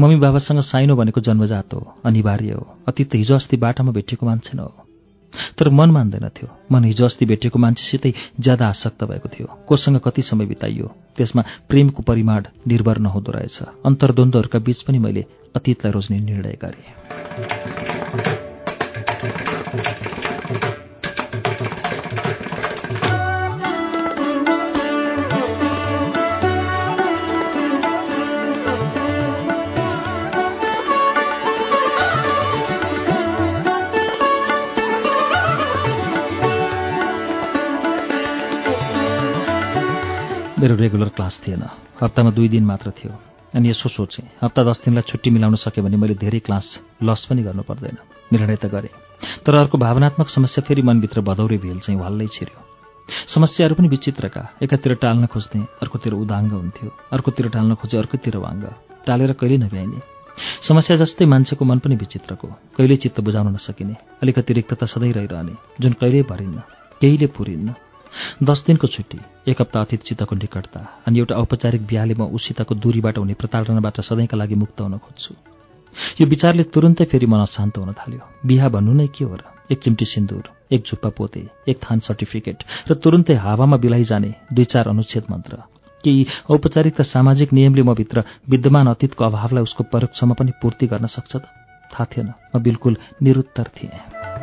मम्मी बाबासँग साइनो भनेको जन्मजात हो अनिवार्य हो। अतीत हिजो अस्ति बाटामा भेटिएको मान्छे न हो। तर मन मान्दैनथ्यो मन हिजो अस्ति भेटेको मान्छेसितै ज्यादा आसक्त भएको थियो। कोसँग कति समय बिताइयो त्यसमा प्रेमको परिमाण निर्भर नहुँदो रहेछ। अन्तर्द्वन्द्वहरूका बीच पनि मैले अतीतलाई रोज्ने निर्णय गरेँ। मेरो रेगुलर क्लास थिएन। हप्तामा दुई दिन मात्र थियो। अनि यसो सोचेँ हप्ता दस दिनलाई छुट्टी मिलाउन सकेँ भने मैले धेरै क्लास लस पनि गर्नु पर्दैन निर्णय त गरेँ। तर अर्को भावनात्मक समस्या फेरि मनभित्र भदौरे भेल चाहिँ हल्लै छिर्यो। समस्याहरू पनि विचित्रका। एकातिर टाल्न खोज्ने अर्कोतिर उदाङ्ग हुन्थ्यो। अर्कोतिर टाल्न खोजे अर्कोतिर वाङ्ग। टालेर कहिल्यै नभ्याइने। समस्या जस्तै मान्छेको मन पनि विचित्रको। कहिल्यै चित्त बुझाउन नसकिने। अलिकति रिक्तता सधैँ रहिरहने। जुन कहिल्यै भरिन्न केहीले पुरिन्न। दस दिनको छुट्टी एक हप्ता अतिथिसितको निकटता अनि एउटा औपचारिक बिहाले म उसितको दूरीबाट हुने प्रताडनाबाट सधैँका लागि मुक्त हुन खोज्छु। यो विचारले तुरुन्तै फेरि मन अशान्त हुन थाल्यो। बिहा भन्नु नै के हो र? एक चिम्टी सिन्दुर एक झुप्पा पोते एक थान सर्टिफिकेट र तुरुन्तै हावामा बिलाइ जाने दुई चार अनुच्छेद मन्त्र। केही औपचारिकता सामाजिक नियमले म भित्र विद्यमान अतीतको अभावलाई उसको परोक्षमा पनि पूर्ति गर्न सक्छ त? थाहा थिएन। म बिल्कुल निरुत्तर थिएँ।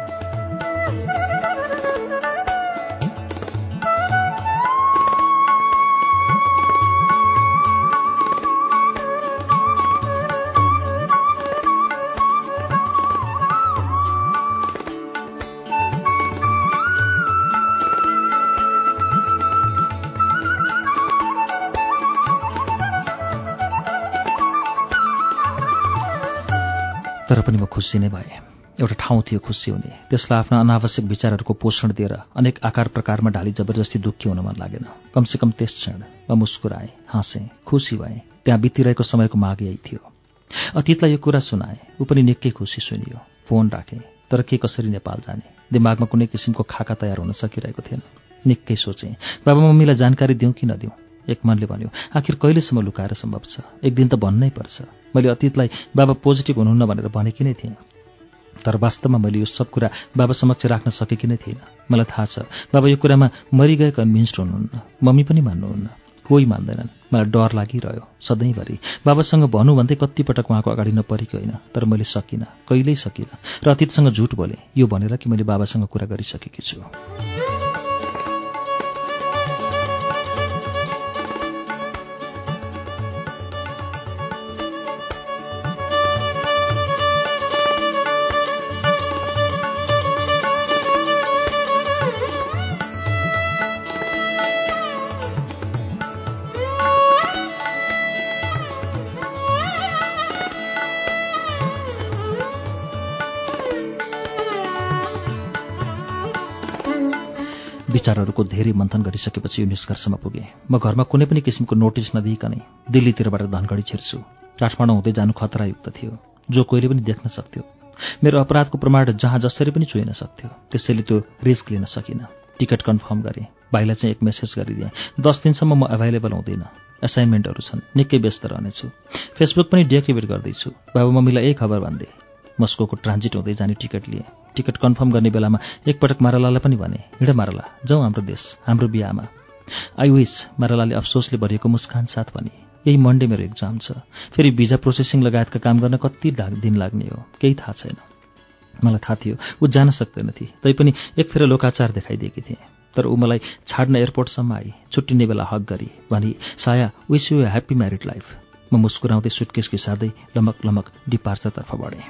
तर पनि म खुसी नै भएँ। एउटा ठाउँ थियो खुसी हुने। त्यसलाई आफ्ना अनावश्यक विचारहरूको पोषण दिएर अनेक आकार प्रकारमा ढाली जबरजस्ती दुःखी हुन मन लागेन। कमसेकम त्यस क्षण म मुस्कुराएँ हाँसेँ खुसी भएँ। त्यहाँ बितिरहेको समयको माग यही थियो। अतीतलाई यो कुरा सुनाएँ। ऊ पनि निकै खुसी सुनियो। फोन राखेँ। तर के कसरी नेपाल जाने? दिमागमा कुनै किसिमको खाका तयार हुन सकिरहेको थिएन। निकै सोचेँ। बाबा मम्मीलाई जानकारी दिउँ कि नदिउँ एक मनले भन्यो आखिर कहिलेसम्म लुकाएर सम्भव छ? एक दिन त भन्नै पर्छ। मैले अतीतलाई बाबा पोजिटिभ हुनुहुन्न भनेर भनेकी नै थिएँ तर वास्तवमा मैले यो सब कुरा बाबा समक्ष राख्न सकेकी नै थिइनँ। मलाई थाहा छ बाबा यो कुरामा मरिगए कन्भिन्स्ड हुनुहुन्न। मम्मी पनि मान्नुहुन्न। कोही मान्दैनन्। मलाई डर लागिरह्यो सधैँभरि। बाबासँग भनौँ भन्दै कतिपटक उहाँको अगाडि नपरेको होइन तर मैले सकिनँ कहिल्यै सकिनँ। र अतीतसँग झुट बोलेँ यो भनेर कि मैले बाबासँग कुरा गरिसकेकी छु। विचारहरूको धेरै मन्थन गरिसकेपछि यो निष्कर्षमा पुगेँ। म घरमा कुनै पनि किसिमको नोटिस नदिइकनै दिल्लीतिरबाट धनगढी छिर्छु। काठमाडौँ हुँदै जानु खतरायुक्त थियो जो कोहीले पनि देख्न सक्थ्यो। मेरो अपराधको प्रमाण जहाँ जसरी पनि चुहिन सक्थ्यो त्यसैले त्यो रिस्क लिन सकिनँ। टिकट कन्फर्म गरेँ। भाइलाई चाहिँ एक मेसेज गरिदिएँ दस दिनसम्म म एभाइलेबल हुँदिनँ। एसाइनमेन्टहरू छन्। निकै व्यस्त रहनेछु। फेसबुक पनि डिएक्टिभेट गर्दैछु। बाबु मम्मीलाई यही खबर भन्दै। मस्कोको ट्रान्जिट हुँदै जाने टिकट लिएँ। टिकट कन्फर्म गर्ने बेलामा एकपटक मारालालाई पनि भने हिँड माराला जाउँ हाम्रो देश हाम्रो बिहामा आई विस मारालाले अफसोसले भरिएको मुस्कान साथ भने यही मन्डे मेरो एक्जाम छ। फेरि भिजा प्रोसेसिङ लगायतका काम गर्न कति दिन लाग्ने हो? केही थाहा छैन मलाई थाहा थियो ऊ जान सक्दैनथे तैपनि एक फेर लोकाचार देखाइदिएकी थिएँ। तर ऊ मलाई छाड्न एयरपोर्टसम्म आई छुट्टिने बेला हक गरी भनी साया wish you happy married life म मुस्कुराउँदै सुटकेस घिसार्दै लमक लमक डिपार्चरतर्फ बढेँ।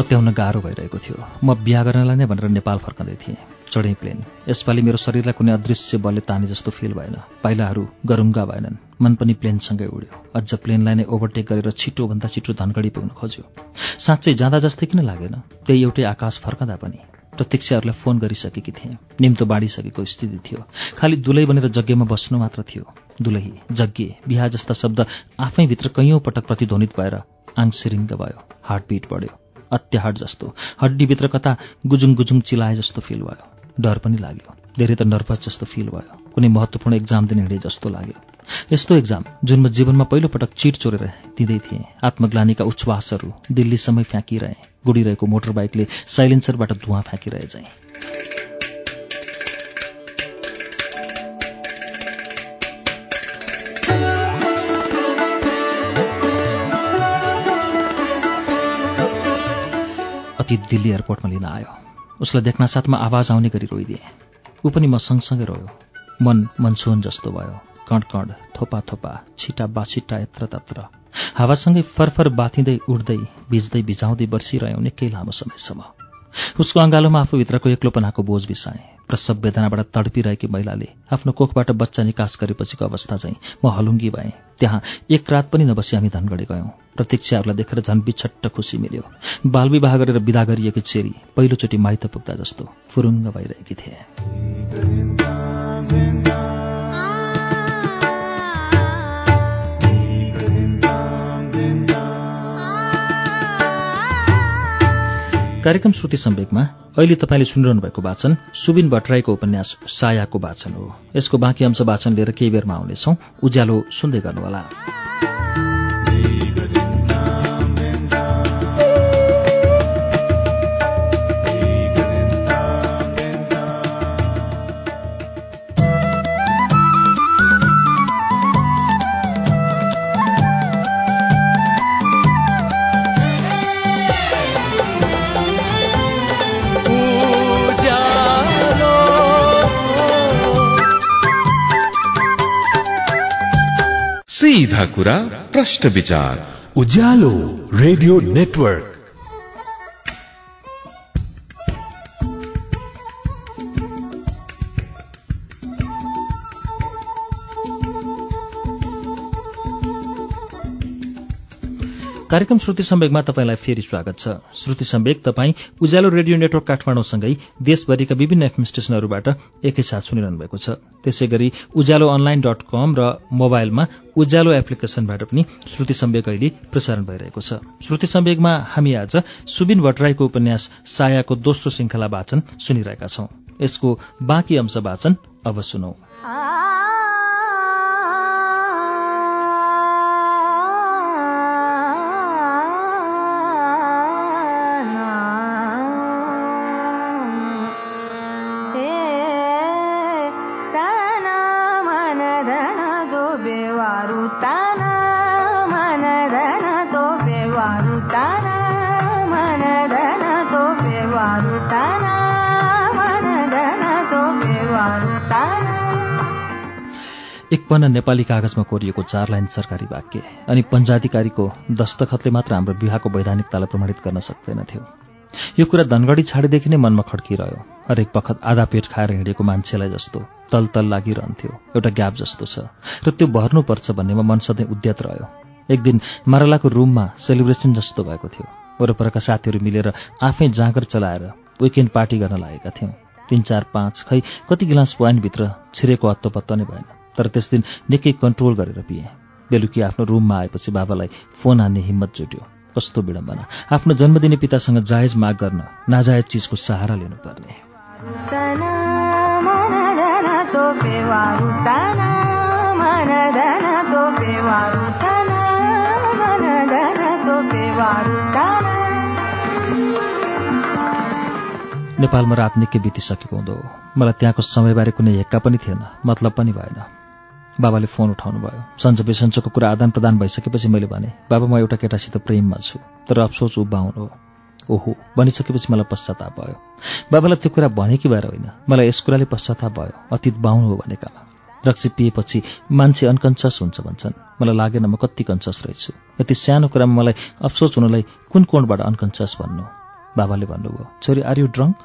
पत्याउन गाह्रो भइरहेको थियो। म बिहा गर्नलाई नै भनेर नेपाल फर्कँदै थिएँ। चढेँ प्लेन। यसपालि मेरो शरीरलाई कुनै अदृश्य बलले ताने जस्तो फिल भएन। पाइलाहरू गरुङ्गा भएनन्। मन पनि प्लेनसँगै उड्यो। अझ प्लेनलाई नै ओभरटेक गरेर छिटोभन्दा छिटो धनगढी पुग्न खोज्यो। साँच्चै जाँदा जस्तै किन लागेन? त्यही एउटै आकाश फर्कँदा पनि। प्रतीक्षाहरूलाई फोन गरिसकेकी थिएँ। निम्तो बाँडिसकेको स्थिति थियो। खालि दुलै बनेर जग्गेमा बस्नु मात्र थियो। दुलही जग्गे बिहा जस्ता शब्द आफैभित्र कैयौँ पटक प्रतिध्वनित भएर आङ सिरिङ्ग भयो। हार्टबिट बढ्यो। अत्याहाट जस्तो। हड्डीभित्र कता गुजुङ गुजुङ चिलाए जस्तो फिल भयो। डर पनि लाग्यो। धेरै त नर्भस जस्तो फिल भयो। कुनै महत्त्वपूर्ण एक्जाम दिने हिँडे जस्तो लाग्यो। यस्तो एक्जाम जुन म जीवनमा पहिलोपटक चिट चोरेर दिँदै थिएँ। आत्मग्लानीका उच्छ्वासहरू दिल्लीसम्मै फ्याँकिरहे। गुडिरहेको मोटर बाइकले साइलेन्सरबाट धुवाँ फ्याँकिरहे चाहिँ अतीत दिल्ली एयरपोर्टमा लिन आयो। उसलाई देख्न साथमा आवाज आउने गरी रोइदिए। ऊ पनि म सँगसँगै रोयो। मन मनसुन जस्तो भयो। कण कण थोपा थोपा छिटा बाछिटा यत्र तत्र हावासँगै फरफर बाथिँदै उड्दै भिज्दै भिजाउँदै बर्सिरह्यौँ निकै लामो समयसम्म। उसको अँगालोमा आफूभित्रको एक्लोपनाको बोझ बिसाएँ। प्रसव वेदनाबाट तडपिरहेकी महिलाले आफ्नो कोखबाट बच्चा निकास गरेपछिको अवस्था चाहिँ म हलुङ्गी भएँ। त्यहाँ एक रात पनि नबसी हामी धनगढी गयौँ। प्रतीक्षाहरूलाई देखेर झन् बिछट्ट खुसी मिल्यो। बालविवाह गरेर विदा गरिएकी चेरी पहिलोचोटि माइत पुग्दा जस्तो फुरुङ्ग भइरहेकी थिए। कार्यक्रम श्रुति सम्वेकमा अहिले तपाईँले सुनिरहनु भएको वाचन सुबिन भट्टराईको उपन्यास सायाको वाचन हो। यसको बाँकी अंश वाचन लिएर केही बेरमा आउनेछौँ। उज्यालो सुन्दै गर्नुहोला। सीधा कुरा प्रश्न विचार। Ujyalo radio network. कार्यक्रम श्रुति सम्वेकमा तपाईँलाई फेरि स्वागत छ। श्रुति सम्वेक तपाईँ उज्यालो रेडियो नेटवर्क काठमाडौँसँगै देशभरिका विभिन्न एफएम स्टेशनहरूबाट एकैसाथ सुनिरहनु भएको छ। त्यसै गरी उज्यालो अनलाइन डट कम र मोबाइलमा उज्यालो एप्लिकेशनबाट पनि श्रुति सम्वेक अहिले प्रसारण भइरहेको छ। श्रुति सम्वेकमा हामी आज सुबिन भट्टराईको उपन्यास सायाको दोस्रो श्रृङ्खला वाचन सुनिरहेका छौं। यसको बाँकी अंश वाचन अब सुनौ। पन्ना नेपाली कागजमा कोरिएको चार लाइन सरकारी वाक्य अनि पञ्चाधिकारीको दस्तखतले मात्र हाम्रो विवाहको वैधानिकतालाई प्रमाणित गर्न सक्दैनथ्यो यो कुरा धनगढी छाडेदेखि नै मनमा खड्किरह्यो। हरेक पखत आधा पेट खाएर हिँडेको मान्छेलाई जस्तो तल तल लागिरहन्थ्यो। एउटा ग्याप जस्तो छ र त्यो भर्नुपर्छ भन्नेमा मन सधैँ उद्यत रह्यो। एक दिन मारलाको रुममा सेलिब्रेसन जस्तो भएको थियो। वरपरका साथीहरू मिलेर आफै जाँगर चलाएर विकेन्ड पार्टी गर्न लागेका थियौँ। तिन चार पाँच खै कति गिलास वाइनभित्र छिरेको हत्तोपत्तो नै भएन। तर त्यस दिन निकै कन्ट्रोल गरेर पिएँ। बेलुकी आफ्नो रुममा आएपछि बाबालाई फोन हान्ने हिम्मत जुट्यो। कस्तो विडम्बना। आफ्नो जन्मदिने पितासँग जायज माग गर्न नाजायज चिजको सहारा लिनुपर्ने। नेपालमा रात निकै बितिसकेको हुँदो। मलाई त्यहाँको समयबारे कुनै हेक्का पनि थिएन। मतलब पनि भएन। बाबाले फोन उठाउनु भयो सन्च बेसन्चोको कुरा आदान प्रदान भइसकेपछि मैले भने बाबा म एउटा केटासित प्रेममा छु तर अफसोस ऊ बाहुन हो। ओहो भनिसकेपछि मलाई पश्चाताप भयो। बाबालाई त्यो कुरा भने कि भएर होइन? मलाई यस कुराले पश्चाताप भयो। अतीत बाहुन हो भनेकामा रक्सी पिएपछि मान्छे अनकन्सियस हुन्छ भन्छन्। मलाई लागेन म कति कन्सियस रहेछु। यति सानो कुरामा मलाई अफसोस हुनलाई कुन कोणबाट अनकन्सियस भन्नु? बाबाले भन्नुभयो छोरी आर यु ड्रङ्क?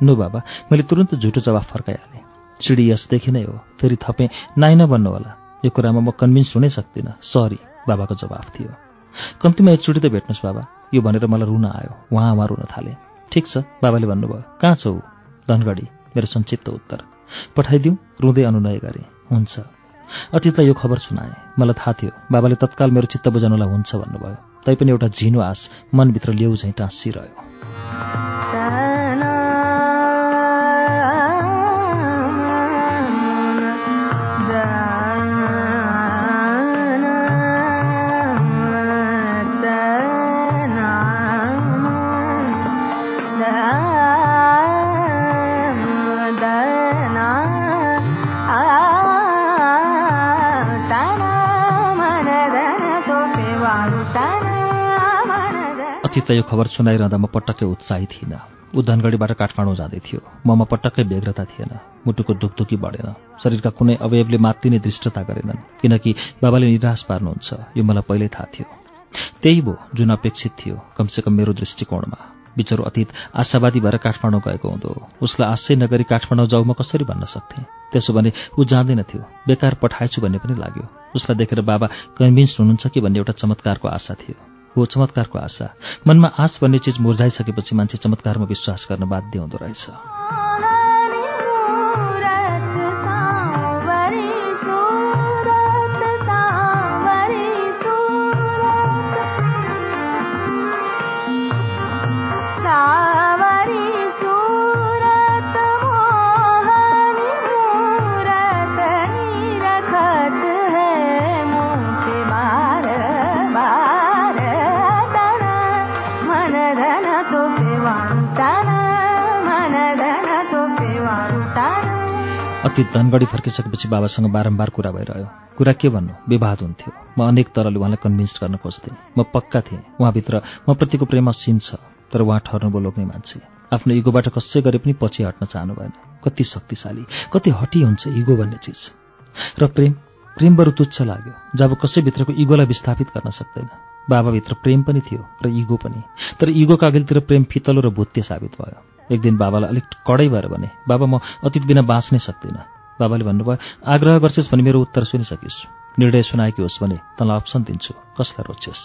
नो बाबा मैले तुरन्त झुटो जवाफ फर्काइहालेँ। सिडी यसदेखि नै हो। फेरि थपेँ नाइ होला यो कुरामा म कन्भिन्स हुनै सक्दिनँ। सरी बाबाको जवाफ थियो। कम्तीमा एकचोटि त भेट्नुहोस् बाबा। यो भनेर मलाई रुन आयो। उहाँ उहाँ रुन थाले। ठिक छ बाबाले भन्नुभयो। कहाँ छौ? धनगढी। मेरो संक्षिप्त उत्तर। पठाइदिउँ रुँदै अनुनय गरे। हुन्छ। अतीतलाई यो खबर सुनाए। मलाई थाहा थियो बाबाले तत्काल मेरो चित्त बुझाउनलाई हुन्छ भन्नुभयो। तैपनि एउटा झिनो आस मनभित्र ल्याउ झैँ टाँसिरह्यो। अतीतलाई यो खबर सुनाइरहँदा म पटक्कै उत्साही थिइनँ। ऊ धनगढीबाट काठमाडौँ जाँदै थियो। ममा पटक्कै व्यग्रता थिएन। मुटुको दुखदुखी बढेन। शरीरका कुनै अवयवले मात्तिने दृष्टता गरेनन् किनकि बाबाले निराश पार्नुहुन्छ। यो मलाई पहिल्यै थाहा थियो। त्यही भो जुन अपेक्षित थियो कमसेकम मेरो दृष्टिकोणमा। बिचरो अतीत आशावादी भएर काठमाडौँ गएको हुँदो। उसलाई आशै नगरी काठमाडौँ जाउँ म कसरी भन्न सक्थेँ? त्यसो भने ऊ जाँदैन थियो। बेकार पठाएछु भन्ने पनि लाग्यो। उसलाई देखेर बाबा कन्भिन्स हुनुहुन्छ कि भन्ने एउटा चमत्कारको आशा थियो। हो चमत्कारको आशा। मनमा आश भन्ने चिज मुर्झाइसकेपछि मान्छे चमत्कारमा विश्वास गर्न बाध्य हुँदो रहेछ। अतीत धनगढी फर्किसकेपछि बाबासँग बारम्बार कुरा भइरह्यो। कुरा के भन्नु? विवाद हुन्थ्यो। म अनेक तरले उहाँलाई कन्भिन्स गर्न खोज्थेँ। म पक्का थिएँ। उहाँभित्र म प्रतिको प्रेम असीम छ तर उहाँ ठर्नु बोलोक्ने मान्छे। आफ्नो इगोबाट कसै गरे पनि पछि हट्न चाहनु भएन कति शक्तिशाली कति हटी हुन्छ इगो भन्ने चिज। र प्रेम प्रेम बरु तुच्छ लाग्यो जब कसैभित्रको इगोलाई विस्थापित गर्न सक्दैन। बाबाभित्र प्रेम पनि थियो र इगो पनि। तर इगोको अघिल्तिर प्रेम फितलो र भुत्ते साबित भयो। एक दिन बाबालाई अलिक कडै भएर भने बाबा म अतीत बिना बाँच्नै सक्दिनँ। बाबाले भन्नुभयो आग्रह गर्छेस् भने मेरो उत्तर सुनिसकिस्। निर्णय सुनाएकी होस् भने तँलाई अप्सन दिन्छु। कसलाई रोज्छेस्?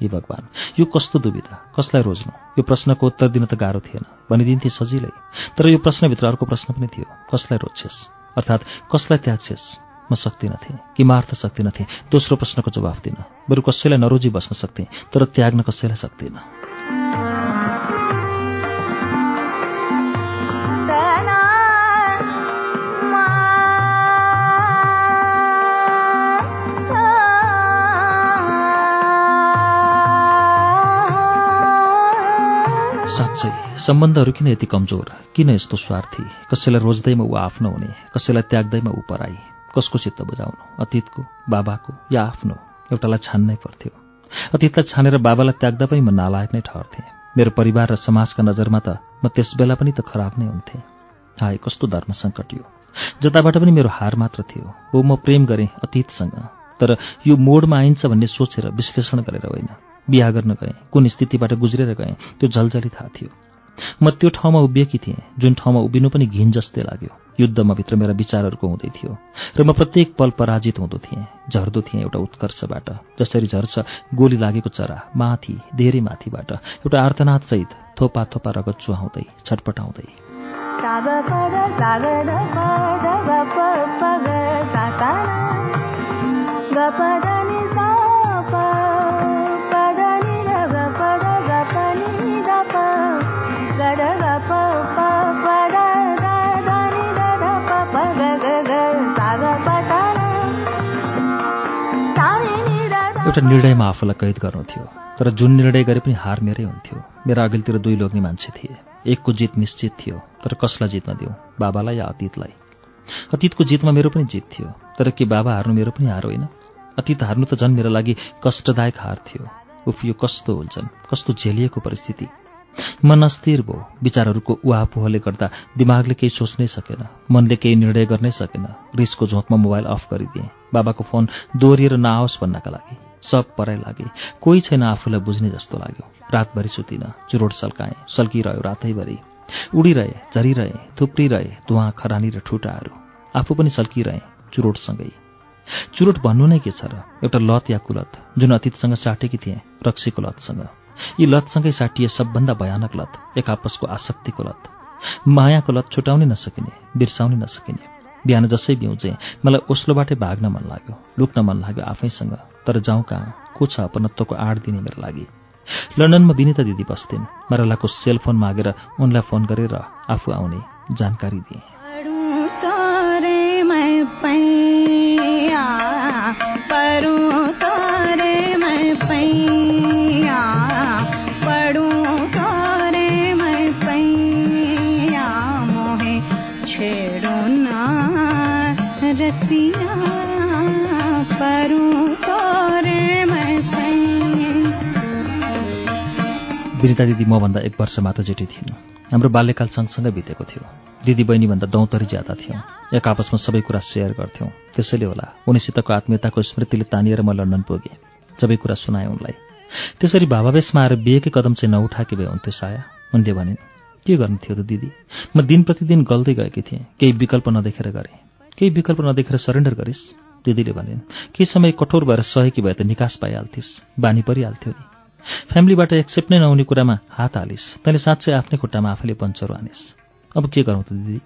हे भगवान् यो कस्तो दुविधा? कसलाई रोज्नु? यो प्रश्नको उत्तर दिन त गाह्रो थिएन। भनिदिन्थे सजिलै। तर यो प्रश्नभित्र अर्को प्रश्न पनि थियो। कसलाई रोज्छेस्? अर्थात् कसलाई त्याग्छेस्? म सक्दिनथेँ कि मार्थ सक्दिनथेँ दोस्रो प्रश्नको जवाफ दिन। बरु कसैलाई नरोजी बस्न सक्थेँ तर त्याग्न कसैलाई सक्दिनँ। सम्बन्धहरू किन यति कमजोर? किन यस्तो स्वार्थी? कसैलाई रोज्दैमा ऊ आफ्नो हुने? कसैलाई त्याग्दैमा ऊ पराई? कसको चित्त बुझाउनु? अतीतको बाबाको या आफ्नो? एउटालाई छान्नै पर्थ्यो। अतीतलाई छानेर बाबालाई त्याग्दा पनि म नालायक नै ठहर्थेँ मेरो परिवार र समाजका नजरमा त म त्यस बेला पनि त खराब नै हुन्थेँ। हाय कस्तो धर्म सङ्कट यो। जताबाट पनि मेरो हार मात्र थियो। हो म प्रेम गरेँ अतीतसँग। तर यो मोडमा आइन्छ भन्ने सोचेर विश्लेषण गरेर होइन। बिहा गर्न गएँ कुन स्थितिबाट गुज्रेर गएँ त्यो झलझली थाहा थियो। म त्यो ठाउँमा उभिएकी थिएँ जुन ठाउँमा उभिनु पनि घिन जस्तै लाग्यो युद्धमा भित्र मेरा विचारहरूको हुँदै थियो र म प्रत्येक पल पराजित हुँदो थिएँ झर्दो थिएँ एउटा उत्कर्षबाट जसरी झर्छ गोली लागेको चरा माथि धेरै माथिबाट एउटा आर्तनाथसहित थोपा थोपा रगत चुहाउँदै छटपटाउँदै एउटा निर्णयमा आफूलाई कैद गर्नु थियो तर जुन निर्णय गरे पनि हार मेरै हुन्थ्यो। मेरा अघिल्तिर दुई लोग्ने मान्छे थिए। एकको जित निश्चित थियो तर कसलाई जित्न दिउँ बाबालाई या अतीतलाई? अतीतको जितमा मेरो पनि जित थियो तर के बाबा हार्नु मेरो पनि हार होइन? अतीत हार्नु त झन् मेरो लागि कष्टदायक हार थियो। उफ यो कस्तो हुन्छन् कस्तो झेलिएको परिस्थिति। मन अस्थिर भयो विचारहरूको उहापोहले गर्दा दिमागले केही सोच्नै सकेन मनले केही निर्णय गर्नै सकेन। रिसको झोकमा मोबाइल अफ गरिदिएँ बाबाको फोन दोहोरिएर नआओस् भन्नका लागि। सब पराइ लागे। कोही छैन आफूलाई बुझ्ने जस्तो लाग्यो। रातभरि सुतिन चुरोट सल्काएँ सल्किरह्यो रातैभरि। उडिरहे झरिरहे थुप्रिरहे धुवा खरानी र ठुटाहरू। आफू पनि सल्किरहेँ चुरोटसँगै। चुरोट भन्नु नै के छ र? एउटा लत या कुलत जुन अतीतसँग साटेकी थिए रक्सीको लतसँग। यी लतसँगै साटिए सबभन्दा भयानक लत एक आपसको आसक्तिको लत। मायाको लत छुटाउनै नसकिने बिर्साउनै नसकिने। बिहान जसै बिउजे मलाई ओस्लोबाटै भाग्न मन लाग्यो लुक्न मन लाग्यो आफैसँग। तर जाउँ कहाँ को छ अपनत्वको आड दिने मेरो लागि। लन्डनमा विनिता दिदी बस्थिन्। मरलाको सेलफोन मागेर उनलाई फोन गरेर आफू आउने जानकारी दिएँ। विनिता दिदी मभन्दा एक वर्ष मात्र जेठी थिइन्। हाम्रो बाल्यकाल सँगसँगै बितेको थियो। दिदी बहिनीभन्दा दौतरी ज्यादा थियौँ। एक आपसमा सबै कुरा सेयर गर्थ्यौँ। त्यसैले होला उनीसितको आत्मीयताको स्मृतिले तानिएर म लन्डन पुगेँ। सबै कुरा सुनाएँ उनलाई। त्यसरी भावावेशमा आएर बिहेकै कदम चाहिँ नउठाएकी भए हुन्थ्यो साया। उनले भनिन् के गर्नु थियो त दिदी? म दिन प्रतिदिन गल्दै गएकी थिएँ। केही विकल्प नदेखेर गरेँ। केही विकल्प नदेखेर सरेन्डर गरिस्? दिदीले भनिन् केही समय कठोर भएर सहेकी भए त निकास पाइहाल्थिस्। बानी परिहाल्थ्यो नि। फ्यामिलीबाट एक्सेप्ट नै नहुने कुरामा हात हालिस्। तैँले साँच्चै आफ्नै खुट्टामा आफैले पञ्चरो हानिस्। अब के गरौँ त दिदी?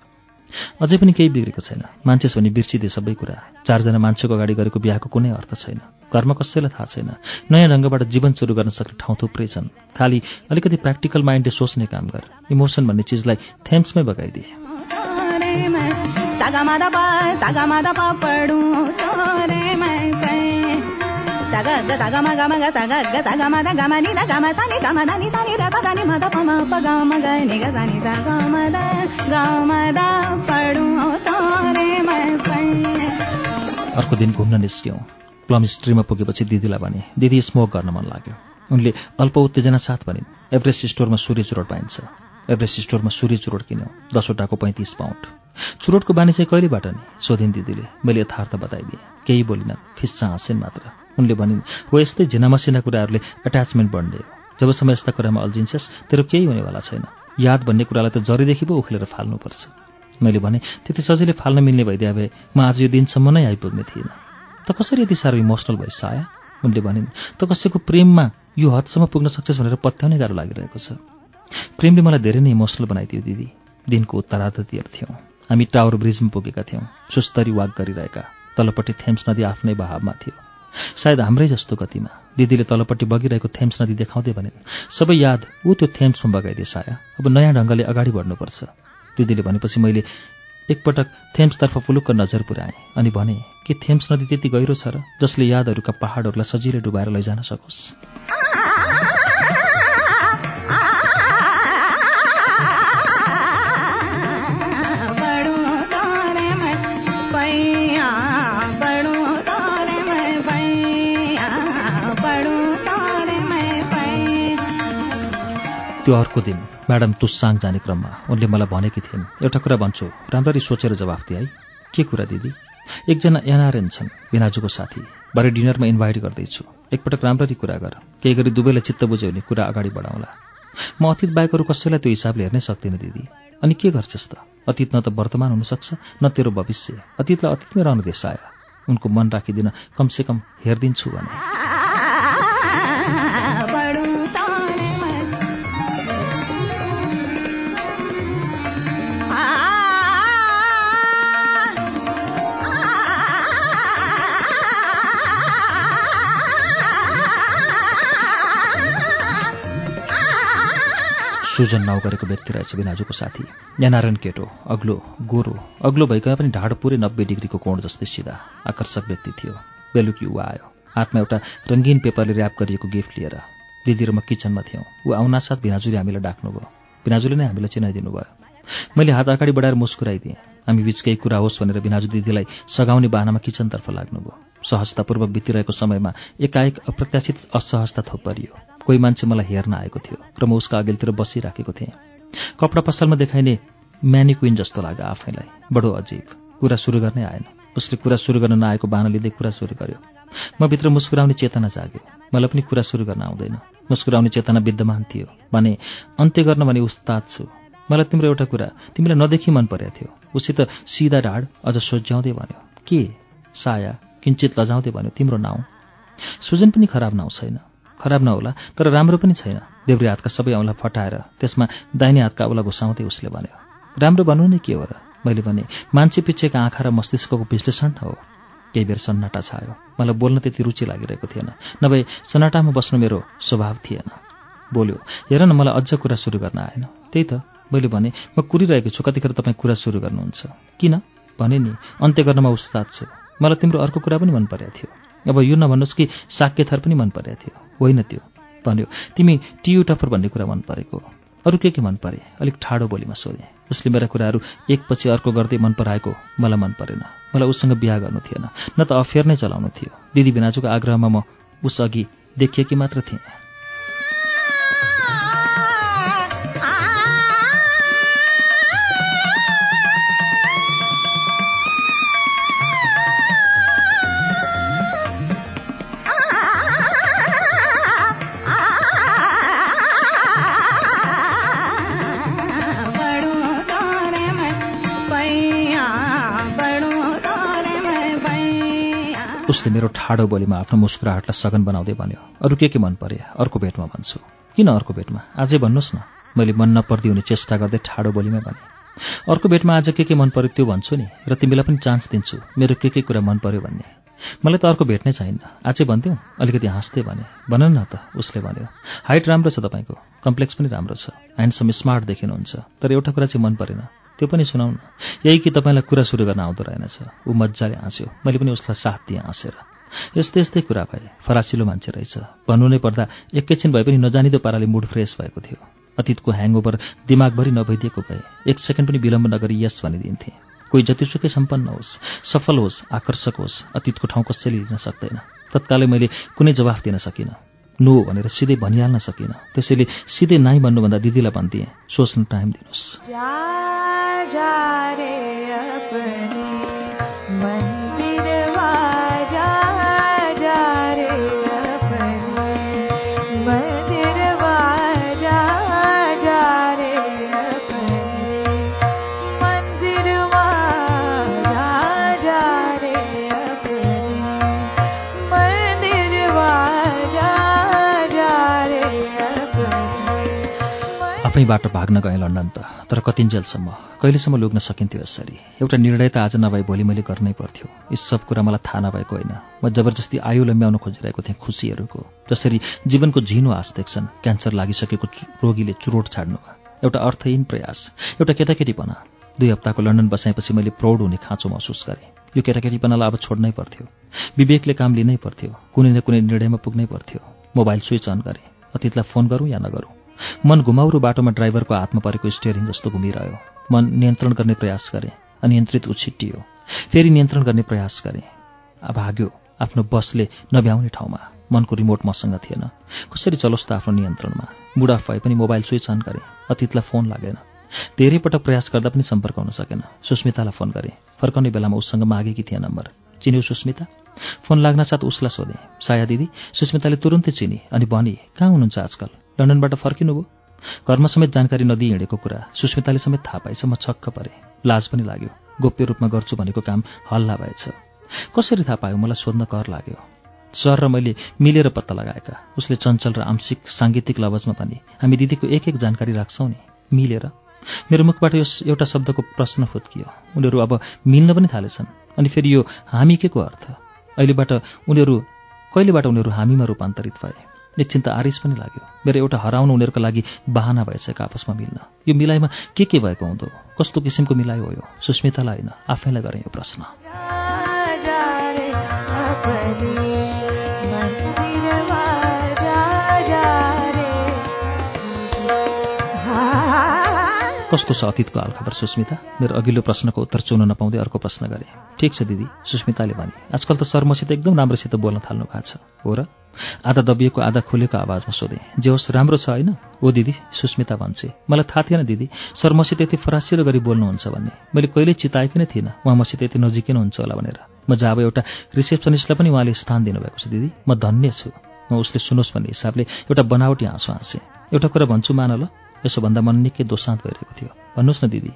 अझै पनि केही बिग्रेको छैन। मान्छेस् भने बिर्सिदिए सबै कुरा। चारजना मान्छेको अगाडि गरेको बिहाको कुनै अर्थ छैन। घरमा कसैलाई थाहा छैन। नयाँ ढङ्गबाट जीवन सुरु गर्न सक्ने ठाउँ थुप्रै छन्। खालि अलिकति प्र्याक्टिकल माइन्डले सोच्ने काम गर। इमोसन भन्ने चिजलाई थेम्समै बगाइदिए। ग गा मा गा ग गा नि गा मा सा नि गा मा दा नि दा नि दा दा नि मा दा पा मा पा गा मा गा नि गा सा नि गा मा दा गा मा दा तोरे मैं अर्को दिन घुम्न निस्क्यौँ। प्लम स्ट्रीमा पुगेपछि दिदीलाई भने दिदी स्मोक गर्न मन लाग्यो। उनले अल्प उत्तेजना साथ भनिन्। एभरेस्ट स्टोरमा सूर्य चुरोट पाइन्छ। एभरेस्ट स्टोरमा सूर्य चुरोट किन्यो। दसवटाको पैँतिस पाउन्ड। चुरोटको बानी चाहिँ कहिलेबाट नि? सोधिन् दिदीले। मैले यथार्थ बताइदिएँ। केही बोलिनन्। फिस्सा हाँसिन् मात्र। उनले भनिन् हो यस्तै झिना मसिना कुराहरूले एट्याचमेन्ट बढ्ने जबसम्म यस्ता कुरामा अल्झिन्छस् तेरो केही हुनेवाला छैन। याद भन्ने कुरालाई त जरीदेखि पो उखेलेर फाल्नुपर्छ मैले भने त्यति सजिलै फाल्न मिल्ने भइदिए भए म आज यो दिनसम्म नै आइपुग्ने थिइनँ। त कसरी यति साह्रो इमोसनल भइस आया उनले भनिन् त कसैको प्रेममा यो हदसम्म पुग्न सक्छस् भनेर पत्याउनै गाह्रो लागिरहेको छ। प्रेमले मलाई धेरै नै इमोसनल बनाइदियो दिदी। दिनको उत्तरार्धतिर थियौँ। हामी टावर ब्रिजमा पुगेका थियौँ। सुस्तरी वाक गरिरहेका। तलपट्टि थेम्स नदी आफ्नै बहावमा थियो। सायद हाम्रै जस्तो गतिमा। दिदीले तलपट्टि बगिरहेको थेम्स नदी देखाउँदै भनिन् सबै याद ऊ त्यो थेम्समा बगाइदिए साया। अब नयाँ ढङ्गले अगाडि बढ्नुपर्छ। दिदीले भनेपछि मैले एकपटक थेम्सतर्फ फुलुक्क नजर पुर्याएँ अनि भने के थेम्स नदी त्यति गहिरो छ र जसले यादहरूका पहाडहरूलाई सजिलै डुबाएर लैजान सकोस्? त्यो अर्को दिन म्याडम तुस्साङ जाने क्रममा उनले मलाई भनेकी थिइन् एउटा कुरा भन्छु राम्ररी सोचेर जवाफ दिए है। के कुरा दिदी? एकजना एनआरएन छन् बिनाजुको साथी। भरे डिनरमा इन्भाइट गर्दैछु। एकपटक राम्ररी कुरा गर। केही गरी दुवैलाई चित्त बुझ्यो भने कुरा अगाडि बढाउँला। म अतीत बाहेकहरू कसैलाई त्यो हिसाबले हेर्नै सक्दिनँ दिदी। अनि के गर्छस् त? अतीत न त वर्तमान हुनसक्छ न तेरो भविष्य। अतीतलाई अतीतमै रहनु दे साया उनको मन राखिदिन कमसेकम हेरिदिन्छु भने। सुजन नाउ गरेको व्यक्ति रहेछ बिनाजुको साथी। एनआरएन केटो अग्लो गोरो। अग्लो भइकन पनि ढाड पुरै नब्बे डिग्रीको कोण जस्तै सिधा आकर्षक व्यक्ति थियो। बेलुकी ऊ आयो। हातमा एउटा रङ्गीन पेपरले ऱ्याप गरिएको गिफ्ट लिएर। दिदी र म किचनमा थियौँ। ऊ आउनासाथ भिनाजुले हामीलाई डाक्नुभयो। भिनाजुले नै हामीलाई चिनाइदिनु भयो मैले हात अगाडि बढाएर मुस्कुराइदिएँ। हामी बिच केही कुरा होस् भनेर भिनाजु दिदीलाई सघाउने बाहनामा किचनतर्फ लाग्नुभयो। सहजतापूर्वक बितिरहेको समयमा एकाएक अप्रत्याशित असहजता थोपरियो। कोही मान्छे मलाई हेर्न आएको थियो र म उसका अघिल्तिर बसिराखेको थिएँ। कपडा पसलमा देखाइने म्यानिक्विन जस्तो लाग्यो आफैलाई। बडो अजीब। कुरा सुरु गर्नै आएन। उसले कुरा सुरु गर्न नआएको बाहना लिँदै कुरा सुरु गर्यो। म भित्र मुस्कुराउने चेतना जाग्यो। मलाई पनि कुरा सुरु गर्न आउँदैन। मुस्कुराउने चेतना विद्यमान थियो। भने अन्त्य गर्न भने उस्ताद छु। मलाई तिम्रो एउटा कुरा तिमीलाई नदेखि मन परेको थियो। उसित सिधा ढाड अझ सोझ्याउँदै भन्यो के? साया? किञ्चित लजाउँदै भन्यो तिम्रो नाउँ? सुजन पनि खराब नाउँ छैन। खराब नहोला तर राम्रो पनि छैन। देब्रे हातका सबै औँला फटाएर त्यसमा दाहिने हातका औँला घुसाउँदै उसले भन्यो राम्रो भन्नु नै के हो र? मैले भने मान्छे पिछेका आँखा र मस्तिष्कको विश्लेषण हो। केही बेर सन्नाटा छायो। मलाई बोल्न त्यति रुचि लागिरहेको थिएन नभए सन्नाटामा बस्नु मेरो स्वभाव थिएन। बोल्यो हेर न मलाई अझ कुरा सुरु गर्न आएन। त्यही त मैले भने म कुरिरहेको छु कतिखेर तपाईँ कुरा सुरु गर्नुहुन्छ? किन? भने नि अन्त्य गर्नमा उस्ताद छु। मलाई तिम्रो अर्को कुरा पनि मन परेको थियो। अब यो नभन्नुहोस् कि साक्य थर पनि मन परेको थियो। होइन त्यो भन्यो तिमी टियु टफर भन्ने कुरा मन परेको। अरू के के मन परे? अलिक ठाडो बोलीमा सोधेँ। उसले मेरा कुराहरू एकपछि अर्को गर्दै मन पराएको मलाई मन परेन। मलाई उसँग बिहा गर्नु थिएन। न त अफेयर नै चलाउनु थियो। दिदी भिनाजुको आग्रहमा म उस अघि देखिएकी मात्र थिएँ। उसले मेरो ठाडो बोलीमा आफ्नो मुस्कुराहटलाई सघन बनाउँदै भन्यो अरू के के मन परे? अर्को भेटमा भन्छु। किन अर्को भेटमा? आजै भन्नुहोस् न। मैले मन नपर्दी हुने चेष्टा गर्दै ठाडो बोलीमै भने अर्को भेटमा आज के के मन पर्यो त्यो भन्छु नि र तिमीलाई पनि चान्स दिन्छु मेरो के के कुरा मन पर्यो भन्ने। मलाई त अर्को भेट नै चाहिन्न आजै भनिदिउँ अलिकति हाँस्दै भने भन न त उसले भन्यो हाइट राम्रो छ तपाईँको। कम्प्लेक्स पनि राम्रो छ। ह्यान्डसम स्मार्ट देखिनुहुन्छ। तर एउटा कुरा चाहिँ मन परेन। त्यो पनि सुनाउ न यही कि तपाईँलाई कुरा सुरु गर्न आउँदो रहेनछ। ऊ मजाले हाँस्यो। मैले पनि उसलाई साथ दिएँ हाँसेर। यस्तै यस्तै कुरा भए। फरासिलो मान्छे रहेछ। भन्नु नै पर्दा एकैछिन भए पनि नजानिदो पाराले मुड फ्रेस भएको थियो। अतीतको ह्याङओभर दिमागभरि नभइदिएको भए। एक सेकेन्ड पनि विलम्ब नगरी यस भनिदिन्थे। कोही जतिसुकै सम्पन्न होस् सफल होस् आकर्षक होस् अतीतको ठाउँ कसैले लिन सक्दैन। तत्कालै मैले कुनै जवाफ दिन सकिनँ। नो भनेर सिधै भनिहाल्न सकिनँ। त्यसैले सिधै नाइ भन्नुभन्दा दिदीलाई भनिदिएँ सोच्न टाइम दिनुहोस्। जा रे अपने। आफैबाट भाग्न गएँ लन्डन त तर कतिन्जेलसम्म कहिलेसम्म लुग्न सकिन्थ्यो यसरी? एउटा निर्णय त आज नभए भोलि मैले गर्नै पर्थ्यो। यी सब कुरा मलाई थाहा नभएको होइन। म जबरजस्ती आयु लम्ब्याउन खोजिरहेको थिएँ खुसीहरूको जसरी जीवनको झिनो आश देख्छन् क्यान्सर लागिसकेको रोगीले चुरोट छाड्नुमा एउटा अर्थहीन प्रयास एउटा केटाकेटीपना। दुई हप्ताको लन्डन बसाएपछि मैले प्रौढ हुने खाँचो महसुस गरेँ। यो केटाकेटीपनालाई अब छोड्नै पर्थ्यो। विवेकले काम लिनै पर्थ्यो। कुनै न कुनै निर्णयमा पुग्नै पर्थ्यो। मोबाइल स्विच अन गरेँ। अतीतलाई फोन गरौँ या नगरौँ? मन घुमाउरो बाटोमा ड्राइभरको हातमा परेको स्टियरिङ जस्तो घुमिरह्यो। मन नियन्त्रण गर्ने प्रयास गरेँ अनियन्त्रित उछिट्टियो फेरि नियन्त्रण गर्ने प्रयास गरेँ। भाग्यो आफ्नो बसले नभ्याउने ठाउँमा मनको रिमोट मसँग थिएन। कसरी चलोस् त आफ्नो नियन्त्रणमा? अफ भए पनि मोबाइल स्विच अन गरेँ। अतीतलाई फोन लागेन। धेरै पटक प्रयास गर्दा पनि सम्पर्क हुन सकेन। सुस्मितालाई फोन गरेँ। फर्काउने बेलामा उसँग मागेकी थिएँ नम्बर। चिन्यौ सुस्मिता? फोन लाग्न साथ उसलाई सोधेँ। साया दिदी सुस्मिताले तुरुन्तै चिनी अनि भनी कहाँ हुनुहुन्छ आजकल? लन्डनबाट फर्किनुभयो। घरमा समेत जानकारी नदिई हिँडेको कुरा सुस्मिताले समेत थाहा पाएछ म छक्क परेँ। लाज पनि लाग्यो। गोप्य रूपमा गर्छु भनेको काम हल्ला भएछ। कसरी थाहा पायो? मलाई सोध्न कर लाग्यो। सर र मैले मिलेर पत्ता लगाएका। उसले चञ्चल र आंशिक साङ्गीतिक लवजमा पनि हामी दिदीको एक एक जानकारी राख्छौँ नि। मिलेर? मेरो मुखबाट यो एउटा शब्दको प्रश्न फुत्कियो। उनीहरू अब मिल्न पनि थालेछन्। अनि फेरि यो हामी के को अर्थ? अहिलेबाट उनीहरू कहिलेबाट उनीहरू हामीमा रूपान्तरित भए? एकछिन त आरिस पनि लाग्यो। मेरो एउटा हराउन उनीहरूका लागि बहाना भएछ आपसमा मिल्न। यो मिलाइमा के के भएको हुँदो? कस्तो किसिमको मिलाइ हो यो? सुस्मितालाई होइन आफैलाई गरेँ यो प्रश्न। कस्तो छ अतीतको हालखबर सुस्मिता? मेरो अघिल्लो प्रश्नको उत्तर चुन नपाउँदै अर्को प्रश्न गरेँ। ठिक छ दिदी सुस्मिताले भने। आजकल त सर एकदम राम्रोसित बोल्न थाल्नु भएको छ। हो र? आधा दबिएको आधा खुलेको आवाजमा सोधेँ जे होस् राम्रो छ होइन? ओ दिदी सुस्मिता भन्छे। मलाई थाहा थिएन दिदी। सर मसित यति फरासिलो गरी बोल्नुहुन्छ भन्ने। मैले कहिल्यै चिताएकी नै थिइनँ। उहाँ मसित यति नजिकै नै हुन्छ होला भनेर। म जब एउटा रिसेप्सनिस्टलाई पनि उहाँले स्थान दिनुभएको छ दिदी। म धन्य छु। म उसले सुनोस् भन्ने हिसाबले एउटा बनावटी हाँसो हाँसेँ। एउटा कुरा भन्छु मान ल। यसो भन्दा मन निकै दोसान्त भइरहेको थियो। भन्नुहोस् न दिदी।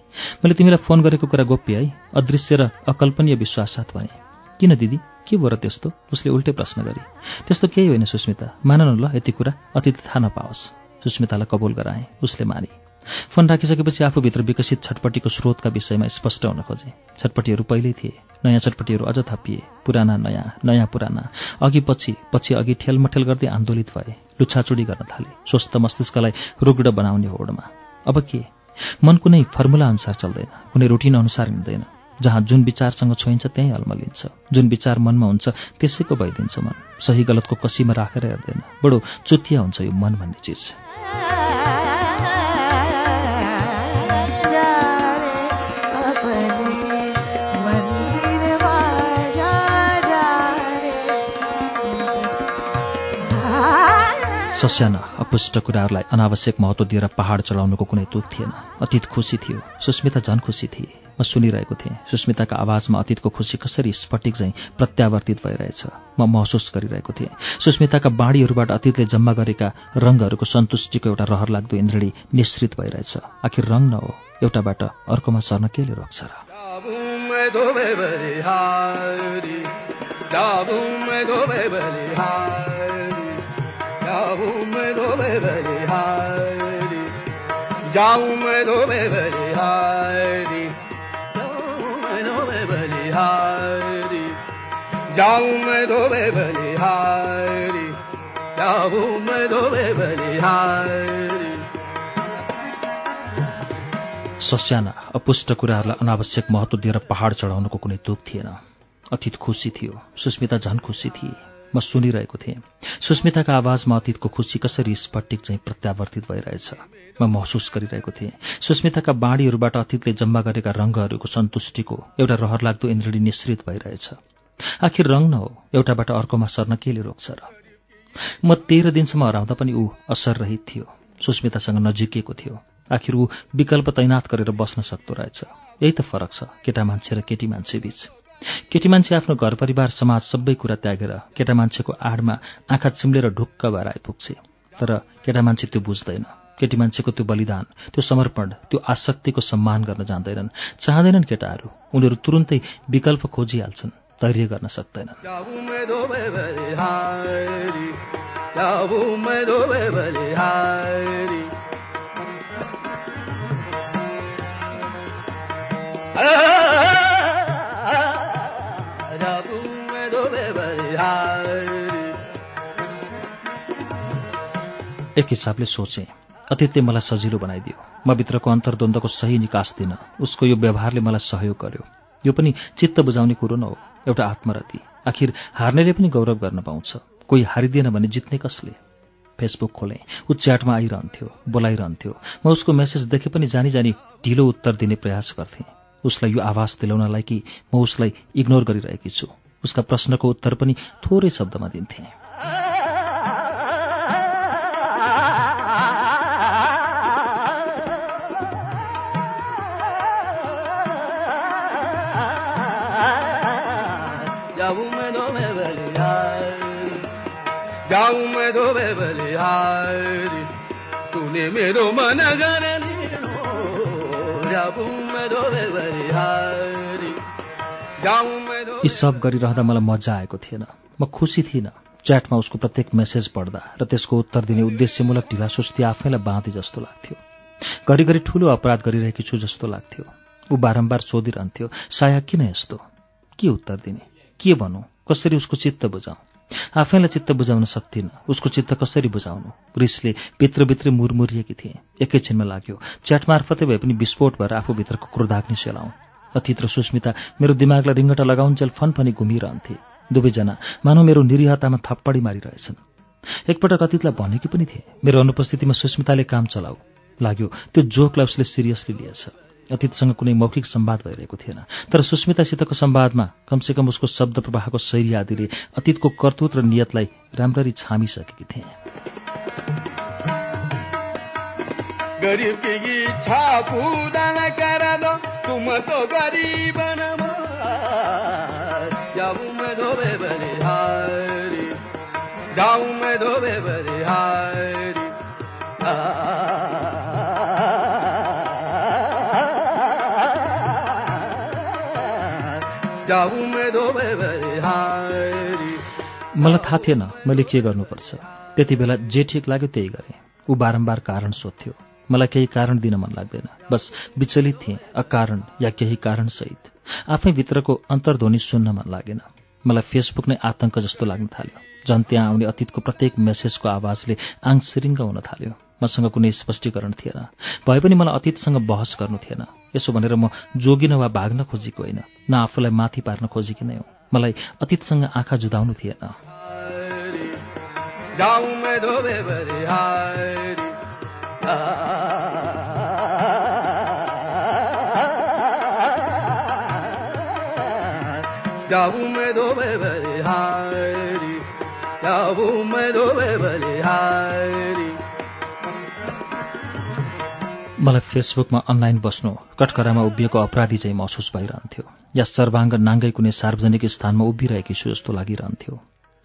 मैले तिमीलाई फोन गरेको कुरा गोप्य है। अदृश्य र अकल्पनीय विश्वासात भने। किन दिदी? के भयो र त्यस्तो? उसले उल्टै प्रश्न गरे। त्यस्तो केही होइन सुस्मिता। मान न ल यति कुरा अतिथि थाहा नपाओस्। सुस्मितालाई कबुल गराए। उसले माने। फोन राखिसकेपछि आफूभित्र विकसित छटपट्टिको स्रोतका विषयमा स्पष्ट हुन खोजे। छटपट्टिहरू पहिल्यै थिए। नयाँ छटपट्टिहरू अझ थपिए। पुराना नयाँ नयाँ पुराना। अघि पछि पछि अघि ठेलमठेल गर्दै आन्दोलित भए। लुछाचुडी गर्न थाले। स्वस्थ मस्तिष्कलाई रुग्ण बनाउने होडमा। अब के? मन कुनै फर्मुला अनुसार चल्दैन। कुनै रुटिन अनुसार हिँड्दैन जहाँ जुन विचारसँग छोइन्छ त्यहीँ अल्मलिन्छ। जुन विचार मनमा हुन्छ त्यसैको भइदिन्छ मन। सही गलतको कसीमा राखेर हेर्दैन। बडो चुतिया हुन्छ यो मन भन्ने चिज। सस्याना अपुष्ट कुराहरूलाई अनावश्यक महत्त्व दिएर पहाड चढाउनुको कुनै तुक थिएन। अतीत खुसी थियो। सुस्मिता झन् खुसी थिए। म सुनिरहेको थिएँ। सुस्मिताका आवाजमा अतीतको खुसी कसरी स्फटिक झैँ प्रत्यावर्तित भइरहेछ म महसुस गरिरहेको थिएँ। सुस्मिताका बाणीहरूबाट अतीतले जम्मा गरेका रङहरूको सन्तुष्टिको एउटा रहर लाग्दो इन्द्रिणी निश्रित भइरहेछ। आखिर रङ न हो एउटाबाट अर्कोमा सर्न केले रोक्छ र? जाऊं सस्याना अपुष्ट कुराहरूलाई अनावश्यक महत्त्व दिएर पहाड चढाउनुको कुनै तुक थिएन। अतीत खुसी थियो। सुस्मिता झन् खुसी थिए। म सुनिरहेको थिएँ। सुस्मिताका आवाजमा अतीतको खुसी कसरी स्फटिक चाहिँ प्रत्यावर्तित भइरहेछ म महसुस गरिरहेको थिएँ। सुस्मिताका बाणीहरूबाट अतीतले जम्मा गरेका रङ्गहरूको सन्तुष्टिको एउटा रहर लाग्दो इन्द्रिणी निश्रित भइरहेछ। आखिर रङ न हो एउटाबाट अर्कोमा सर्न केले रोक्छ र? म तेह्र दिनसम्म हराउँदा पनि ऊ असर रहित थियो। सुस्मितासँग नजिकिएको थियो। आखिर ऊ विकल्प तैनात गरेर बस्न सक्दो रहेछ। यही त फरक छ केटा मान्छे र केटी मान्छे बीच केटी मान्छे आफ्नो घर परिवार समाज सबै कुरा त्यागेर केटा मान्छेको आडमा आँखा चिम्लेर ढुक्क भएर आइपुग्छे। तर केटा मान्छे त्यो बुझ्दैन। केटी मान्छेको त्यो बलिदान त्यो समर्पण त्यो आसक्तिको सम्मान गर्न जान्दैनन्। चाहँदैनन् केटाहरू। उनीहरू तुरुन्तै विकल्प खोजिहाल्छन् धैर्य गर्न सक्दैनन्। एक हिसाबले सोचेँ अतीतले मलाई सजिलो बनाइदियो। म भित्रको अन्तर्द्वन्द्वको सही निकास दिन उसको यो व्यवहारले मलाई सहयोग गर्यो। यो पनि चित्त बुझाउने कुरो न हो एउटा आत्मरति। आखिर हार्नेले पनि गौरव गर्न पाउँछ। कोही हारिदिएन भने जित्ने कसले? फेसबुक खोलेँ। ऊ च्याटमा आइरहन्थ्यो बोलाइरहन्थ्यो। म उसको मेसेज देखे पनि जानी जानी ढिलो उत्तर दिने प्रयास गर्थेँ। उसलाई यो आवाज दिलाउनलाई कि म उसलाई इग्नोर गरिरहेकी छु? उसका प्रश्नको उत्तर पनि थोरै शब्दमा दिन्थेँ। मेरो मन यी सब गरिरहँदा मलाई मजा आएको थिएन म खुसी थिइनँ च्याटमा उसको प्रत्येक मेसेज पढ्दा र त्यसको उत्तर दिने उद्देश्यमूलक ढिलासुस्ती आफैलाई बाँधे जस्तो लाग्थ्यो घरिघरि ठूलो अपराध गरिरहेकी छु जस्तो लाग्थ्यो ऊ बारम्बार सोधिरहन्थ्यो साया किन यस्तो के उत्तर दिने के भनौँ कसरी उसको चित्त बुझाउँ आफैलाई चित्त बुझाउन सक्दिनँ उसको चित्त कसरी बुझाउनु? रिसले भित्रभित्रै मुरमुरिएकी थिएँ। एकैछिनमा लाग्यो च्याट मार्फतै भए पनि विस्फोट भएर आफूभित्रको क्रोधाग्नि सेलाउँ र सुस्मिता मेरो दिमागलाई रिङ्गटा लगाउन्जेल फनफनी घुमिरहन्थे। दुवैजना मानव मेरो निरीहतामा थप्पडी मारिरहेछन्। एकपटक अतीतलाई भनेकी पनि थिए मेरो अनुपस्थितिमा सुस्मिताले काम चलाऊ। लाग्यो त्यो जोकलाई उसले सिरियसली लिएछ। अतीतसँग कुनै मौखिक सम्वाद भइरहेको थिएन। तर सुस्मितासितको सम्वादमा कमसेकम उसको शब्द प्रवाहको शैली आदिले अतीतको कर्तुत र नियतलाई राम्ररी छामिसकेकी थिएँ। जाऊं मैं धोबे बलिहारी। मलाई थाहा थिएन मैले के गर्नुपर्छ। त्यति बेला जे ठिक लाग्यो त्यही गरेँ। ऊ बारम्बार कारण सोध्थ्यो। मलाई केही कारण दिन मन लाग्दैन। बस विचलित थिएँ अकारण या केही कारणसहित। आफै भित्रको अन्तर्ध्वनि सुन्न मन लागेन। मलाई फेसबुक नै आतंक जस्तो लाग्न थाल्यो। झन् त्यहाँ आउने अतीतको प्रत्येक मेसेजको आवाजले आङ सिरिङ्ग हुन थाल्यो। मसँग कुनै स्पष्टीकरण थिएन। भए पनि मलाई अतीतसँग बहस गर्नु थिएन। यसो भनेर म जोगिन वा भाग्न खोजेको होइन। न आफूलाई माथि पार्न खोजेकी नै हो। मलाई अतीतसँग आँखा जुदाउनु थिएन। जाऊ मैं दो बलिहारी जाऊ मैं दो बलिहारी मलाई फेसबुकमा अनलाइन बस्नु कटकरामा उभिएको अपराधी चाहिँ महसुस भइरहन्थ्यो। या सर्वाङ्ग नाङ्गै कुनै सार्वजनिक स्थानमा उभिरहेकी छु जस्तो लागिरहन्थ्यो।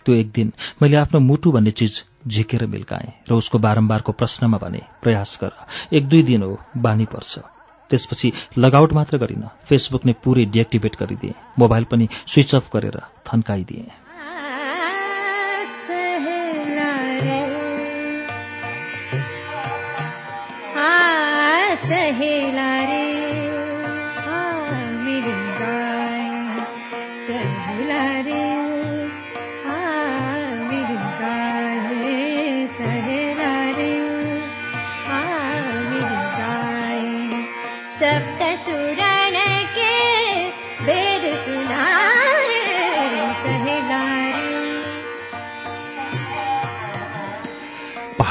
त्यो एक दिन मैले आफ्नो मुटु भन्ने चिज झिकेर मिल्काएँ र उसको बारम्बारको प्रश्नमा भने प्रयास गर एक दुई दिन हो बानी पर्छ। त्यसपछि लगआउट मात्र गरिन फेसबुक नै पुरै डिएक्टिभेट गरिदिएँ मोबाइल पनि स्विच अफ गरेर थन्काइदिएँ।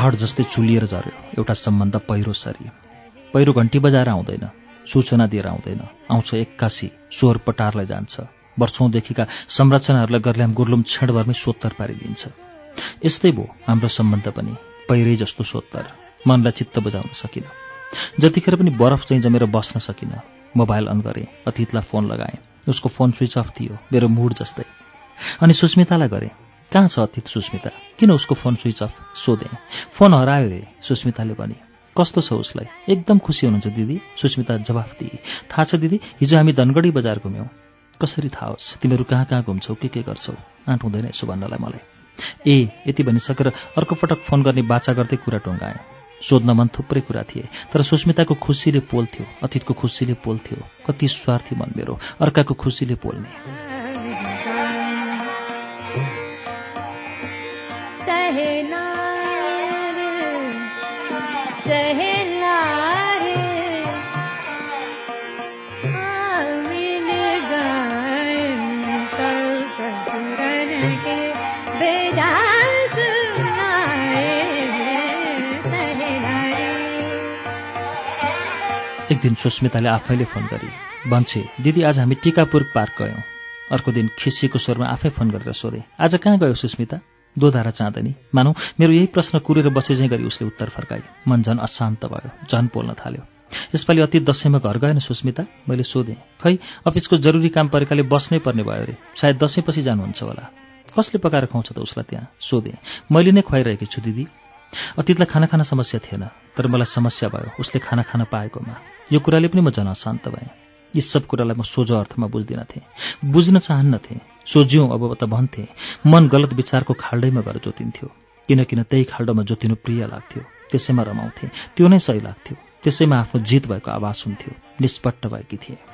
पहाड जस्तै चुलिएर झऱ्यो एउटा सम्बन्ध पहिरो सरी पहिरो घन्टी बजाएर आउँदैन सूचना दिएर आउँदैन। आउँछ एक्कासी स्वर पटारलाई जान्छ। वर्षौंदेखिका संरचनाहरूलाई गर्ल्याम गुर्लुम क्षणभरमै सोत्तर पारिदिन्छ। यस्तै भयो हाम्रो सम्बन्ध पनि पहिरै जस्तो सोत्तर। मनलाई चित्त बुझाउन सकिन। जतिखेर पनि बरफ चाहिँ जमेर बस्न सकिन मोबाइल अन गरेँ अतीतलाई फोन लगाएँ। उसको फोन स्विच अफ थियो मेरो मुड जस्तै। अनि सुस्मितालाई गरेँ। कहाँ छ अतीत सुस्मिता? किन उसको फोन स्विच अफ? सोधेँ। फोन हरायो रे सुस्मिताले भने। कस्तो छ उसलाई? एकदम खुसी हुनुहुन्छ दिदी सुस्मिता जवाफ दिए। थाहा छ दिदी हिजो हामी धनगढी बजार घुम्यौँ। कसरी थाहा होस् तिमीहरू कहाँ कहाँ घुम्छौ के के गर्छौ? आँट हुँदैन यसो भन्नलाई मलाई। ए यति भनिसकेर अर्को पटक फोन गर्ने बाचा गर्दै कुरा टुङ्गाएँ। सोध्न मन थुप्रै कुरा थिए तर सुस्मिताको खुसीले पोल्थ्यो अतीतको खुसीले पोल्थ्यो कति स्वार्थी मन मेरो अर्काको खुसीले पोल्ने। दिन सुस्मिताले आफैले फोन गरी भन्छे दिदी आज हामी टिकापुर पार्क गयौँ। अर्को दिन खिसिएको स्वरमा आफै फोन गरेर सोधे आज कहाँ गयो सुस्मिता? दोधारा चाँदनी मानौ मेरो यही प्रश्न कुरेर बसेझै गरी उसले उत्तर फर्काई मन झन अशान्त भयो झन पोल्न थाल्यो। यसपालि अति दसैँमा घर गएन सुस्मिता? मैले सोधेँ खै अफिसको जरुरी काम परेकाले बस्नै पर्ने भयो अरे सायद दसैँपछि जानुहुन्छ होला। कसले पकाएर खुवाउँछ त उसलाई त्यहाँ? सोधेँ मैले नै खुवाइरहेकी छु दिदी। अतीतलाई खाना खान समस्या थिएन तर मलाई समस्या भयो। उसले खाना खान पाएकोमा। यो कुराले पनि म झन अशान्त भएँ। यी सब कुरालाई म सोझो अर्थमा बुझ्दिनथेँ। बुझ्न चाहन्नथेँ। सोझ्यौँ अब त भन्थेँ मन गलत विचारको खाल्डैमा गएर जोतिन्थ्यो। किनकिन त्यही खाल्डोमा जोतिनु प्रिय लाग्थ्यो। त्यसैमा रमाउँथेँ। त्यो नै सही लाग्थ्यो। त्यसैमा आफ्नो जित भएको आवाज हुन्थ्यो। निष्पट्ट भएकी थिए।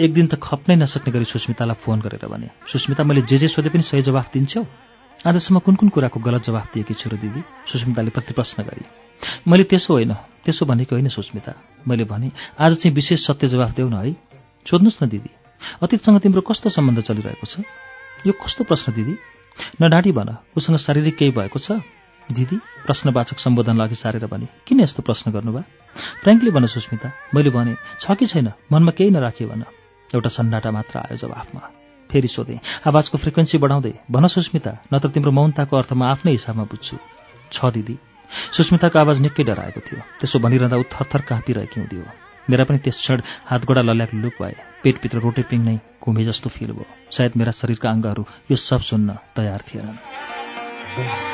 एक दिन त खप्नै नसक्ने गरी सुस्मितालाई फोन गरेर भने सुस्मिता मैले जे जे सोधे पनि सही जवाफ दिन्छौ? आजसम्म कुन कुन कुराको गलत जवाफ दिएकी छु र दिदी सुस्मिताले प्रतिप्रश्न गरी मैले त्यसो होइन त्यसो भनेको होइन सुस्मिता मैले भने आज चाहिँ विशेष सत्य जवाफ देऊ न है। सोध्नुहोस् न दिदी अतीतसँग तिम्रो कस्तो सम्बन्ध चलिरहेको छ? यो कस्तो प्रश्न दिदी? नडाँटी भन उसँग शारीरिक केही भएको छ? दिदी प्रश्नवाचक सम्बोधन अघि सारेर भने किन यस्तो प्रश्न गर्नुभयो? फ्रेङ्कली भन सुस्मिता मैले भने छ कि छैन मनमा केही नराखियो भन। एउटा सन्नाटा मात्र आयो जवाफमा। फेरि सोधेँ आवाजको फ्रिक्वेन्सी बढाउँदै भन सुस्मिता नत्र तिम्रो मौनताको अर्थ म आफ्नै हिसाबमा बुझ्छु। छ दिदी। सुस्मिताको आवाज निकै डराएको थियो। त्यसो भनिरहँदा ऊ थरथर काँपिरहेकी हुँदियो मेरा पनि त्यस क्षण हातगोडा लल्याक लुक भए। पेटभित्र रोटेपिङ नै घुमे जस्तो फिल भयो। सायद मेरा शरीरका अङ्गहरू यो सब सुन्न तयार थिएनन्।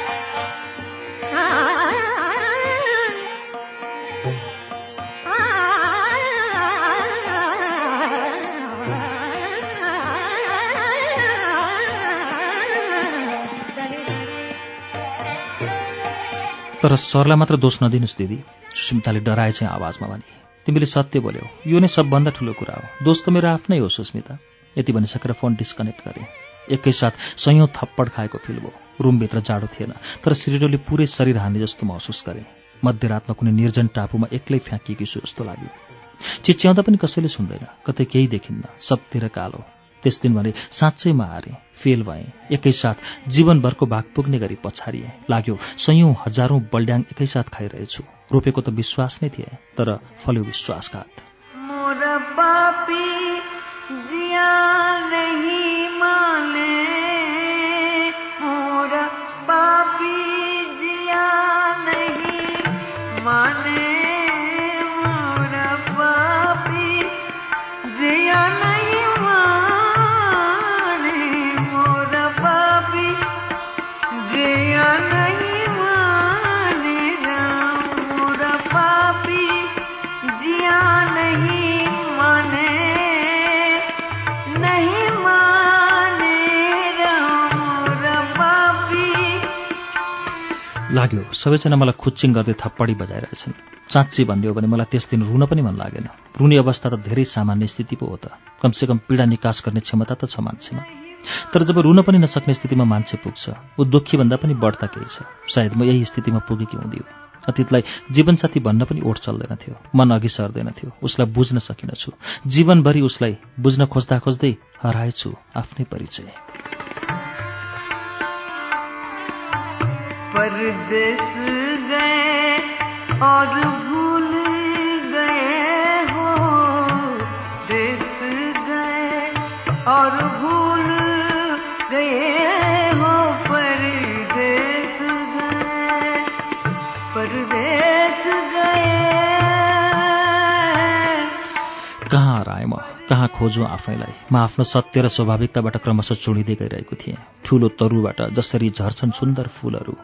तर सरलाई मात्र दोष नदिनुहोस् दिदी। सुस्मिताले डराए चाहिँ आवाजमा भने तिमीले सत्य बोल्यौ। यो नै सबभन्दा ठुलो कुरा हो। दोष त मेरो आफ्नै हो सुस्मिता यति भनिसकेर फोन डिस्कनेक्ट गरेँ। एकैसाथ सयौँ थप्पड खाएको फिल भयो। रुमभित्र जाडो थिएन तर सिरिडोले पुरै शरीर हान्ने जस्तो महसुस गरेँ। मध्यरातमा कुनै निर्जन टापुमा एक्लै फ्याँकिएको छु जस्तो लाग्यो। चिच्याउँदा पनि कसैले सुन्दैन कतै केही देखिन्न। सबतिर कालो। त्यस दिन भने साँच्चै म हारेँ। फेल भएँ। एकैसाथ जीवनभरको भाग पुग्ने गरी पछारिएँ। लाग्यो सयौँ हजारौँ बल्ड्याङ एकैसाथ खाइरहेछु। रोपेको त विश्वास नै थिए तर फल्यो विश्वासघात। लाग्यो। सबैजना मलाई खुच्चिङ गर्दै थप्पडी बजाइरहेछन्। साँच्ची भन्यो भने मलाई त्यस दिन रुन पनि मन लागेन। रुने अवस्था त धेरै सामान्य स्थिति पो हो त। कमसेकम पीडा निकास गर्ने क्षमता त छ मान्छेमा। तर जब रुन पनि नसक्ने स्थितिमा मान्छे पुग्छ ऊ दुःखीभन्दा पनि बढ्ता केही छ। सायद म यही स्थितिमा पुगेकी हुँदियो। अतीतलाई जीवनसाथी भन्न पनि ओठ चल्दैन थियो। मन अघि सर्दैन थियो। उसलाई बुझ्न सकिनछु जीवनभरि उसलाई बुझ्न खोज्दा खोज्दै हराएछु आफ्नै परिचय। परदेस गए और भूल गए हो। देश गए और कहाँ खोजौँ आफैलाई? म आफ्नो सत्य र स्वाभाविकताबाट क्रमशः चुडिँदै गइरहेको थिएँ। ठूलो तरुबाट जसरी झर्छन् सुन्दर फूलहरू।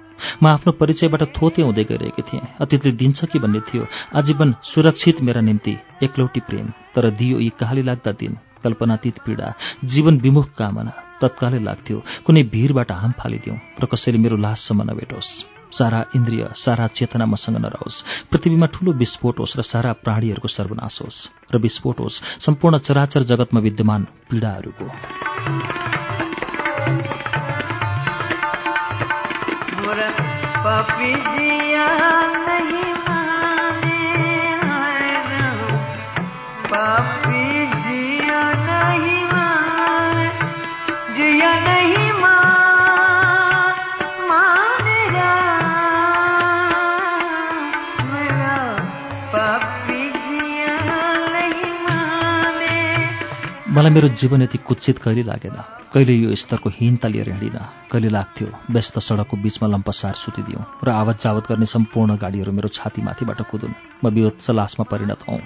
म आफ्नो परिचयबाट थोते हुँदै गइरहेकी थिएँ। अतीतले दिन्छ कि भन्ने थियो आजीवन सुरक्षित मेरा निम्ति एकलौटी प्रेम तर दियो यी कहाली लाग्दा दिन कल्पनातीत पीडा जीवन विमुख कामना तत्कालै लाग्थ्यो। कुनै भिरबाट हाम फालिदिउँ र कसैले मेरो लाससम्म नभेटोस्। सारा इन्द्रिय सारा चेतना मसँग नरहोस्। पृथ्वीमा ठूलो विस्फोट होस् र सारा प्राणीहरूको सर्वनाश होस्। र विस्फोट होस् सम्पूर्ण चराचर जगतमा विद्यमान पीडाहरूको। मोरा मलाई मेरो जीवन यति कुचित कहिले लागेन? कहिले यो स्तरको हीनता लिएर हिँडिन? कहिले लाग्थ्यो व्यस्त सडकको बीचमा लम्पसार सुतिदिउँ र आवत जावत गर्ने सम्पूर्ण गाडीहरू मेरो छातीमाथिबाट कुदुन्? म विवत्स लासमा परिणत हौँ।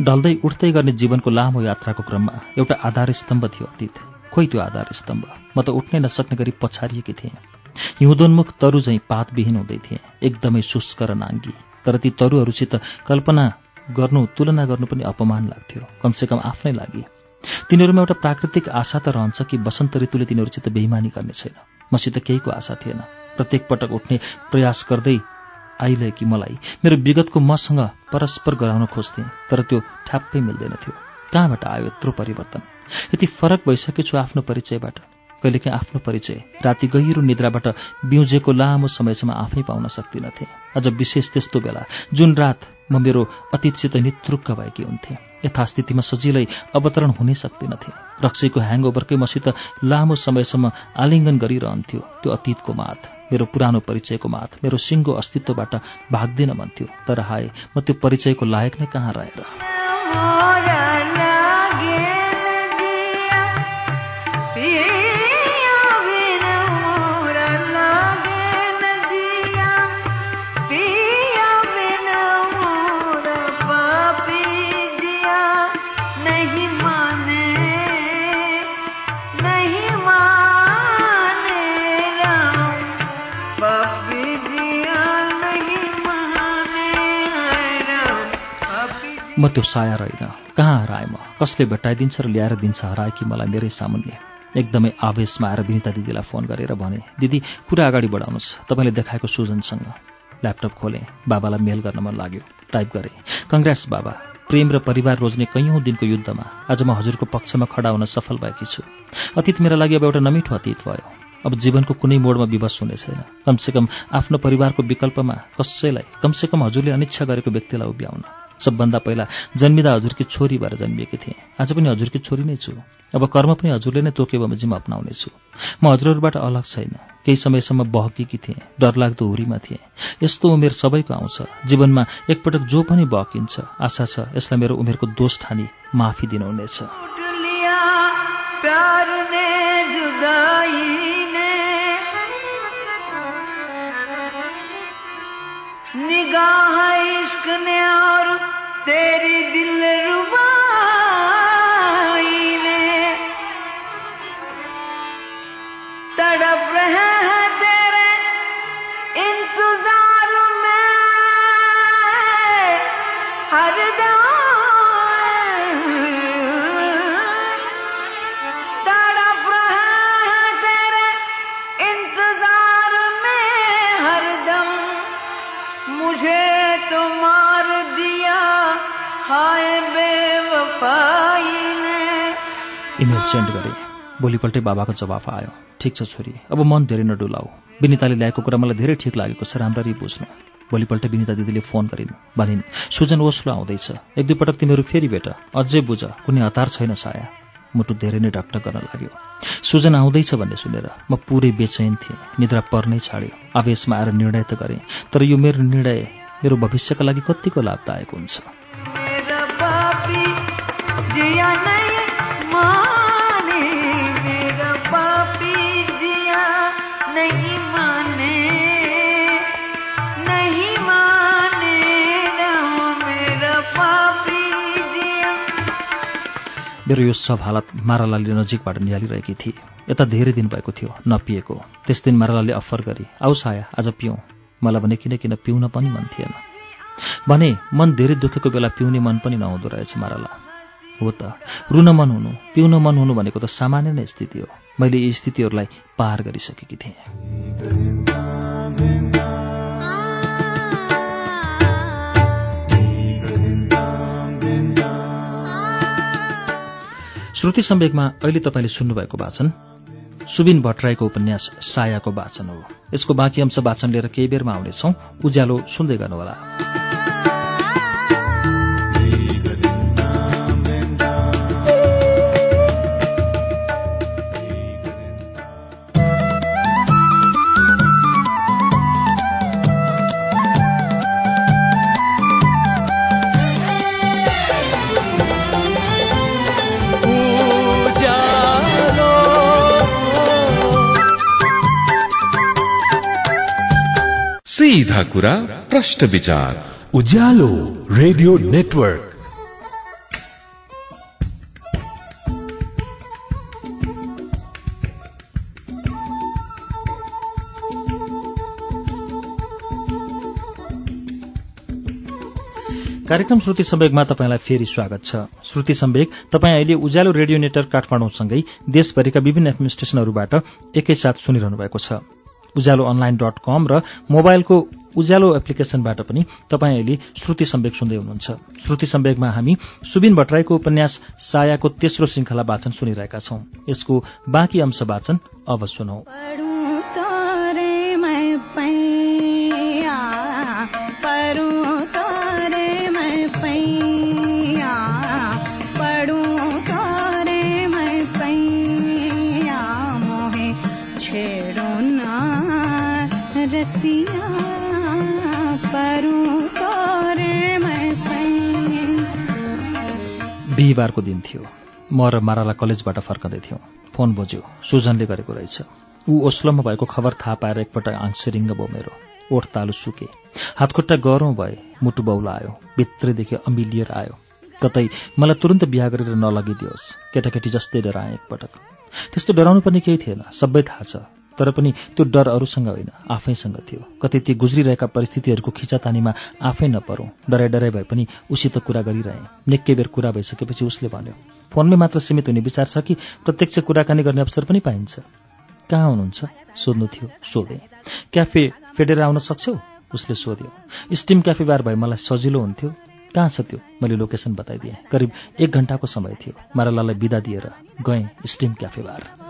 ढल्दै उठ्दै गर्ने जीवनको लामो यात्राको क्रममा एउटा आधार स्तम्भ थियो अतीत। खोइ त्यो आधार स्तम्भ? म त उठ्नै नसक्ने गरी पछारिएकी थिएँ। हिउँदोन्मुख तरु झैँ पातविहीन हुँदै थिएँ एकदमै शुष्क र नाङ्गी। तर ती तरुहरूसित कल्पना गर्नु तुलना गर्नु पनि अपमान लाग्थ्यो कमसेकम आफ्नै लागि। तिनीहरूमा एउटा प्राकृतिक आशा त रहन्छ कि बसन्त ऋतुले तिनीहरूसित बेइमानी गर्ने छैन। मसित केहीको आशा थिएन। प्रत्येक पटक उठ्ने प्रयास गर्दै आइरहेकी मलाई। मेरो विगतको मसँग परस्पर गराउन खोज्थेँ तर त्यो ठ्याप्पै मिल्दैन थियो। कहाँबाट आयो यत्रो परिवर्तन? यति फरक भइसकेछु आफ्नो परिचयबाट। कहिलेकाहीँ आफ्नो परिचय राति गहिरो निद्राबाट बिउजेको लामो समयसम्म आफै पाउन सक्दिनथे। अझ विशेष त्यस्तो बेला। जुन रात म मेरो अतीतसित नित्रुक्क भएकी हुन्थेँ। यथास्थितिमा सजिलै अवतरण हुनै सक्दिनथे। रक्सीको ह्याङओभरकै मसित लामो समयसम्म आलिङ्गन गरिरहन्थ्यो। त्यो अतीतको माथ मेरो पुरानो परिचयको माथ मेरो सिङ्गो अस्तित्वबाट भाग्दिन भन्थ्यो। तर हाय म त्यो परिचयको लायक नै कहाँ रहेर? म त्यो साया रहेन। कहाँ हराएँ म कसले भेटाइदिन्छ र ल्याएर दिन्छ? हराए कि मलाई? मेरै सामुन्ने। एकदमै आवेशमा आएर विनिता दिदीलाई फोन गरेर भने दिदी कुरा अगाडि बढाउनुहोस्। तपाईँले देखाएको सुजनसँग। ल्यापटप खोलेँ। बाबालाई मेल गर्न मन लाग्यो। टाइप गरेँ। कङ्ग्रेस बाबा। प्रेम र परिवार रोज्ने कैयौँ दिनको युद्धमा आज म हजुरको पक्षमा खडा हुन सफल भएकी छु। अतीत मेरा लागि अब एउटा नमिठो अतीत भयो। अब जीवनको कुनै मोडमा विवश हुने छैन। कमसेकम आफ्नो परिवारको विकल्पमा कसैलाई कमसेकम हजुरले अनिच्छा गरेको व्यक्तिलाई उभ्याउन। सबभन्दा पहिला जन्मिँदा हजुरकी छोरी भएर जन्मिएकी थिएँ। आज पनि हजुरकी छोरी नै छु। अब कर्म पनि हजुरले नै तोके बमोजिम अप्नाउनेछु। म हजुरहरूबाट अलग छैन। केही समयसम्म बहकेकी थिएँ। डरलाग्दो हुरीमा थिएँ। यस्तो उमेर सबैको आउँछ। जीवनमा एकपटक जो पनि बहकिन्छ आशा छ यसलाई मेरो उमेरको दोष ठानी माफी दिनुहुनेछ। निगाह इश्क ने और तेरी दिल इमेल सेन्ड गरेँ। भोलिपल्टै बाबाको जवाफ आयो। ठिक छ छोरी अब मन धेरै नडुलाऊ। विनिताले ल्याएको कुरा मलाई धेरै ठिक लागेको छ राम्ररी बुझ्नु। भोलिपल्ट विनिता दिदीले फोन गरिन्। भनिन् सुजन ओस्लो आउँदैछ। एक दुई पटक तिमीहरू फेरि भेट। अझै बुझ कुनै हतार छैन साया। मुटु धेरै नै ढकढक गर्न लाग्यो। सुजन आउँदैछ भन्ने सुनेर म पुरै बेचैन थिएँ। निद्रा पर्नै छाड्यो। आवेशमा आएर निर्णय त गरेँ तर यो मेरो निर्णय मेरो भविष्यका लागि कत्तिको लाभदायक हुन्छ। मेरो यो सब हालत मारालालले नजिकबाट निहालिरहेकी थिए। यता धेरै दिन भएको थियो नपिएको। त्यस दिन मारालालले अफर गरी आऊ साया आज पिउँ। मलाई भने किन किन पिउन पनि मन थिएन। भने मन धेरै दुखेको बेला पिउने मन पनि नहुँदो रहेछ माराला हो त रुन मन हुनु पिउन मन हुनु भनेको त सामान्य नै स्थिति हो। मैले यी स्थितिहरूलाई पार गरिसकेकी थिएँ। श्रुति सम्वेकमा अहिले तपाईँले सुन्नुभएको वाचन सुबिन भट्टराईको उपन्यास सायाको वाचन हो। यसको बाँकी अंश वाचन लिएर केही बेरमा आउनेछौ। उज्यालो सुन्दै गर्नुहोला। सीधा कुरा प्रश्न विचार। Ujyaalo radio network. कार्यक्रम श्रुति सम्वेकमा तपाईँलाई फेरि स्वागत छ। श्रुति सम्वेक तपाईँ अहिले उज्यालो रेडियो नेटवर्क काठमाडौँसँगै देशभरिका विभिन्न एफएम स्टेशनहरूबाट एकैसाथ सुनिरहनु भएको छ। उज्यालो अनलाइन डट कम र मोबाइलको उज्यालो एप्लिकेशनबाट पनि तपाईँ अहिले श्रुति सम्वेक सुन्दै हुनुहुन्छ। श्रुति सम्वेकमा हामी सुबिन भट्टराईको उपन्यास सायाको तेस्रो श्रृङ्खला वाचन सुनिरहेका छौं। यसको बाँकी अंश वाचन अब सुनौ। बिहिबारको दिन थियो। म र माराला कलेजबाट फर्कँदै थियौँ। फोन बज्यो। सुजनले गरेको रहेछ। ऊ ओस्लोमा भएको खबर थाहा पाएर एकपटक आङ्सिरिङ्ग भयो मेरो ओठ तालु सुके। हातखुट्टा गरौँ भए मुटु बौला आयो। भित्रैदेखि अमिलिएर आयो। कतै मलाई तुरन्त बिहा गरेर नलगिदियोस्। केटाकेटी जस्तै डराएँ एकपटक। त्यस्तो डराउनु पनि केही थिएन। सबै थाहा छ। तर पनि त्यो डर अरूसँग होइन आफैसँग थियो। कतै ती गुज्रिरहेका परिस्थितिहरूको खिचातानीमा आफै नपरौँ। डराइ डराइ भए पनि उसित कुरा गरिरहेँ। निकै बेर कुरा भइसकेपछि उसले भन्यो फोनमै मात्र सीमित हुने विचार छ कि प्रत्यक्ष कुराकानी गर्ने अवसर पनि पाइन्छ? कहाँ हुनुहुन्छ? सोध्नु थियो सोधेँ। क्याफे फेडेर आउन सक्छौ? उसले सोध्यो स्टिम क्याफे बार भए मलाई सजिलो हुन्थ्यो। कहाँ छ त्यो? मैले लोकेसन बताइदिएँ। करिब एक घन्टाको समय थियो। मारालालाई बिदा दिएर गएँ स्टिम क्याफे बार।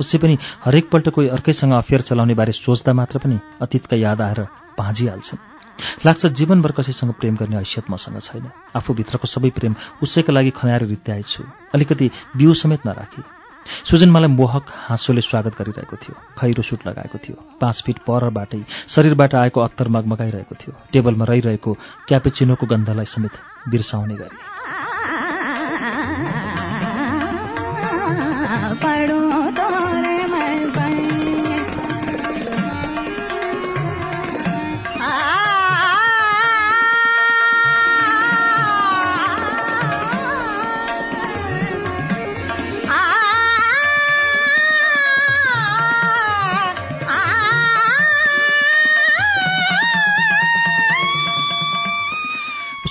उसै पनि हरेकपल्ट कोही अर्कैसँग अफेयर चलाउने बारे सोच्दा मात्र पनि अतीतका याद आएर भाँजिहाल्छन् लाग्छ जीवनभर कसैसँग प्रेम गर्ने हैसियत मसँग छैन। आफूभित्रको सबै प्रेम उसैका लागि खनाएर रित्याएछु अलिकति बिउ समेत नराखी। सुजन मलाई मोहक हाँसोले स्वागत गरिरहेको थियो। खैरो सुट लगाएको थियो। पाँच फिट परबाटै शरीरबाट आएको अत्तर मगमगाइरहेको थियो। टेबलमा रहिरहेको क्यापेचिनोको गन्धलाई समेत बिर्साउने गरी।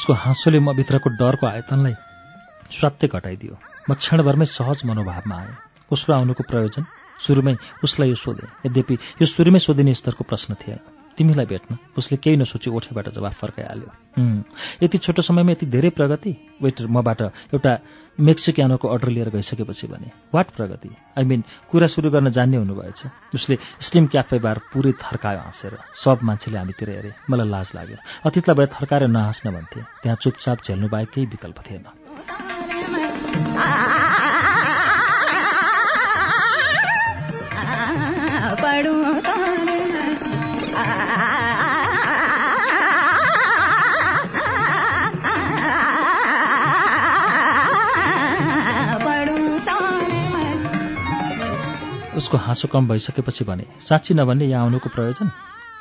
उसको हाँसोले म भित्रको डरको आयतनलाई स्वात्तै घटाइदियो। म क्षणभरमै सहज मनोभावमा आएँ। उसको आउनुको प्रयोजन सुरुमै उसलाई यो सोधेँ। यद्यपि यो सुरुमै सोधिने स्तरको प्रश्न थिएन। तिमीलाई भेट्न। उसले केही नसोची ओठेबाट जवाफ फर्काइहाल्यो। "हुँ, यति छोटो समयमा यति धेरै प्रगति? वेटर मबाट एउटा मेक्सिक्यानोको अर्डर लिएर गइसकेपछि भने वाट प्रगति? आई मिन कुरा सुरु गर्न जान्ने हुनुभएछ उसले स्टिम क्याफे बार पुरै थर्कायो हाँसेर। सब मान्छेले हामीतिर हेरे मलाई लाज लाग्यो। अतीतलाई भए थर्काएर नहाँस्न भन्थे। त्यहाँ चुपचाप झेल्नु बाहेक केही विकल्प थिएन। [laughs] उसको हाँसो कम भइसकेपछि भने साँच्ची नभन्ने यहाँ आउनुको प्रयोजन?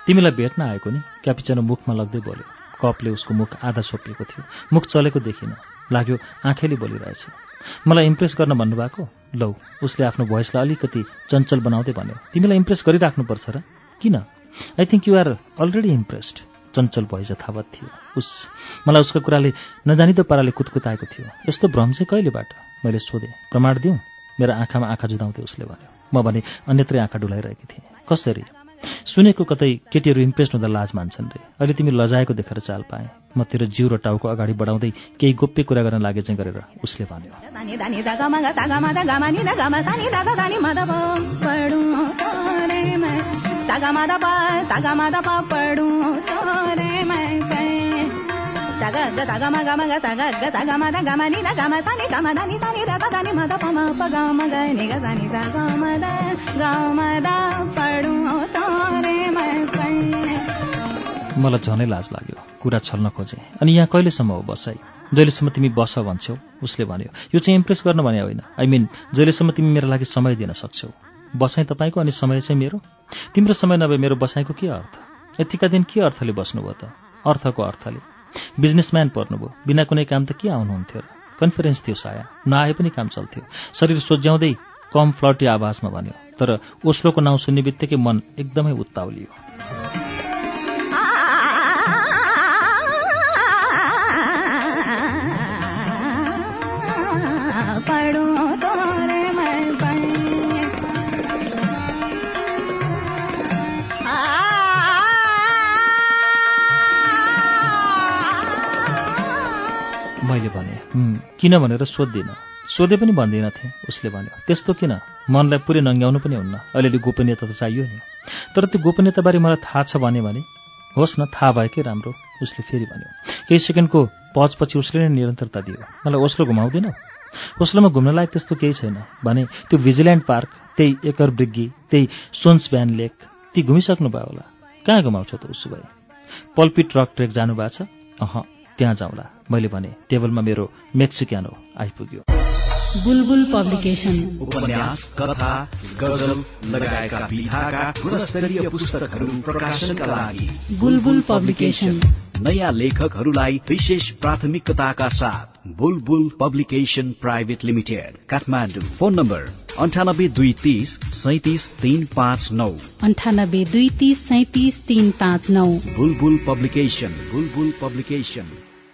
तिमीलाई भेट्न आएको नि? क्यापिचानो मुखमा लग्दै बोल्यो। कपले उसको मुख आधा छोपिएको थियो। मुख चलेको देखिन। लाग्यो आँखैले बोलिरहेछ। मलाई इम्प्रेस गर्न भन्नुभएको? लौ उसले आफ्नो भोइसलाई अलिकति चञ्चल बनाउँदै भन्यो तिमीलाई इम्प्रेस गरिराख्नुपर्छ र? किन? I think you are already impressed Chanchal voice यथावत थियो। उस मलाई उसको कुराले नजानिदो पाराले कुतकुताएको थियो। यस्तो भ्रम चाहिँ कहिलेबाट? मैले सोधेँ। प्रमाण दिउँ मेरो आँखामा आँखा जुदाउँदै उसले भन्यो म भने अन्यत्रै आँखा डुलाइरहेकी थिएँ। कसरी? सुनेको कतै केटीहरू इम्प्रेस्ड हुँदा लाज मान्छन् रे। अहिले तिमी लजाएको देखेर चाल पाएँ। म तेरो जिउ र टाउको अगाडि बढाउँदै केही गोप्य कुरा गर्न लागे चाहिँ गरेर उसले भन्यो। मलाई झनै लाज लाग्यो। कुरा छल्न खोजेँ। अनि यहाँ कहिलेसम्म हो बसाइ? जहिलेसम्म तिमी बस भन्छौ उसले भन्यो यो चाहिँ इम्प्रेस गर्न भने होइन। आई मिन जहिलेसम्म तिमी मेरो लागि समय दिन सक्छौ। बसाइ तपाईँको अनि समय चाहिँ मेरो? तिम्रो समय नभए मेरो बसाइको के अर्थ? यतिका दिन के अर्थले बस्नुभयो त? अर्थको अर्थले। बिजनेसम्यान पर्नुभयो। बिना कुनै काम त के आउनुहुन्थ्यो र कन्फरेन्स थियो साया। नआए पनि काम चल्थ्यो। शरीर सोझ्याउँदै कम फ्लटी आवाजमा भन्यो। तर ओस्लोको नाउँ सुन्ने बित्तिकै मन एकदमै उत्ताउलियो। किन भनेर सोध्दिनँ? सोधे पनि भन्दिनँ थिएँ उसले भन्यो। त्यस्तो किन? मनलाई पुरै नङ्ग्याउनु पनि हुन्न। अलिअलि गोपनीयता त चाहियो नि। तर त्यो गोपनीयताबारे मलाई थाहा छ भने भने होस् न थाहा भएकै राम्रो? उसले फेरि भन्यो। केही सेकेन्डको पजपछि उसले नै निरन्तरता दियो। मलाई ओस्लो घुमाउँदिन? ओस्लोमा घुम्न लायक त्यस्तो केही छैन। भने त्यो भिजिल्यान्ड पार्क त्यही एकर ब्रिग्गी त्यही सोन्स ब्यान लेक ती घुमिसक्नु भयो होला। कहाँ गुमाउँछौ त उसो भए? पल्पी ट्रक ट्रेक जानुभएको छ? अह त्यहाँ जाउँला। मैले भने टेबलमा मेरो मेक्सिक्यानो आइपुग्यो। बुलबुल पब्लिकेशन उपन्यास कथा गजल लगायतका विधाका गुणस्तरीय पुस्तकहरू प्रकाशनका लागि बुलबुल पब्लिकेशन नयाँ लेखकहरूलाई विशेष प्राथमिकताका साथ Bulbul publication private limited Kathmandu. Phone number अन्ठानब्बे दुई तिस सैतिस तीन पाँच नौ। अन्ठानब्बे दुई तिस सैतिस तीन पाँच नौ। बुलबुल पब्लिकेशन बुलबुल पब्लिकेशन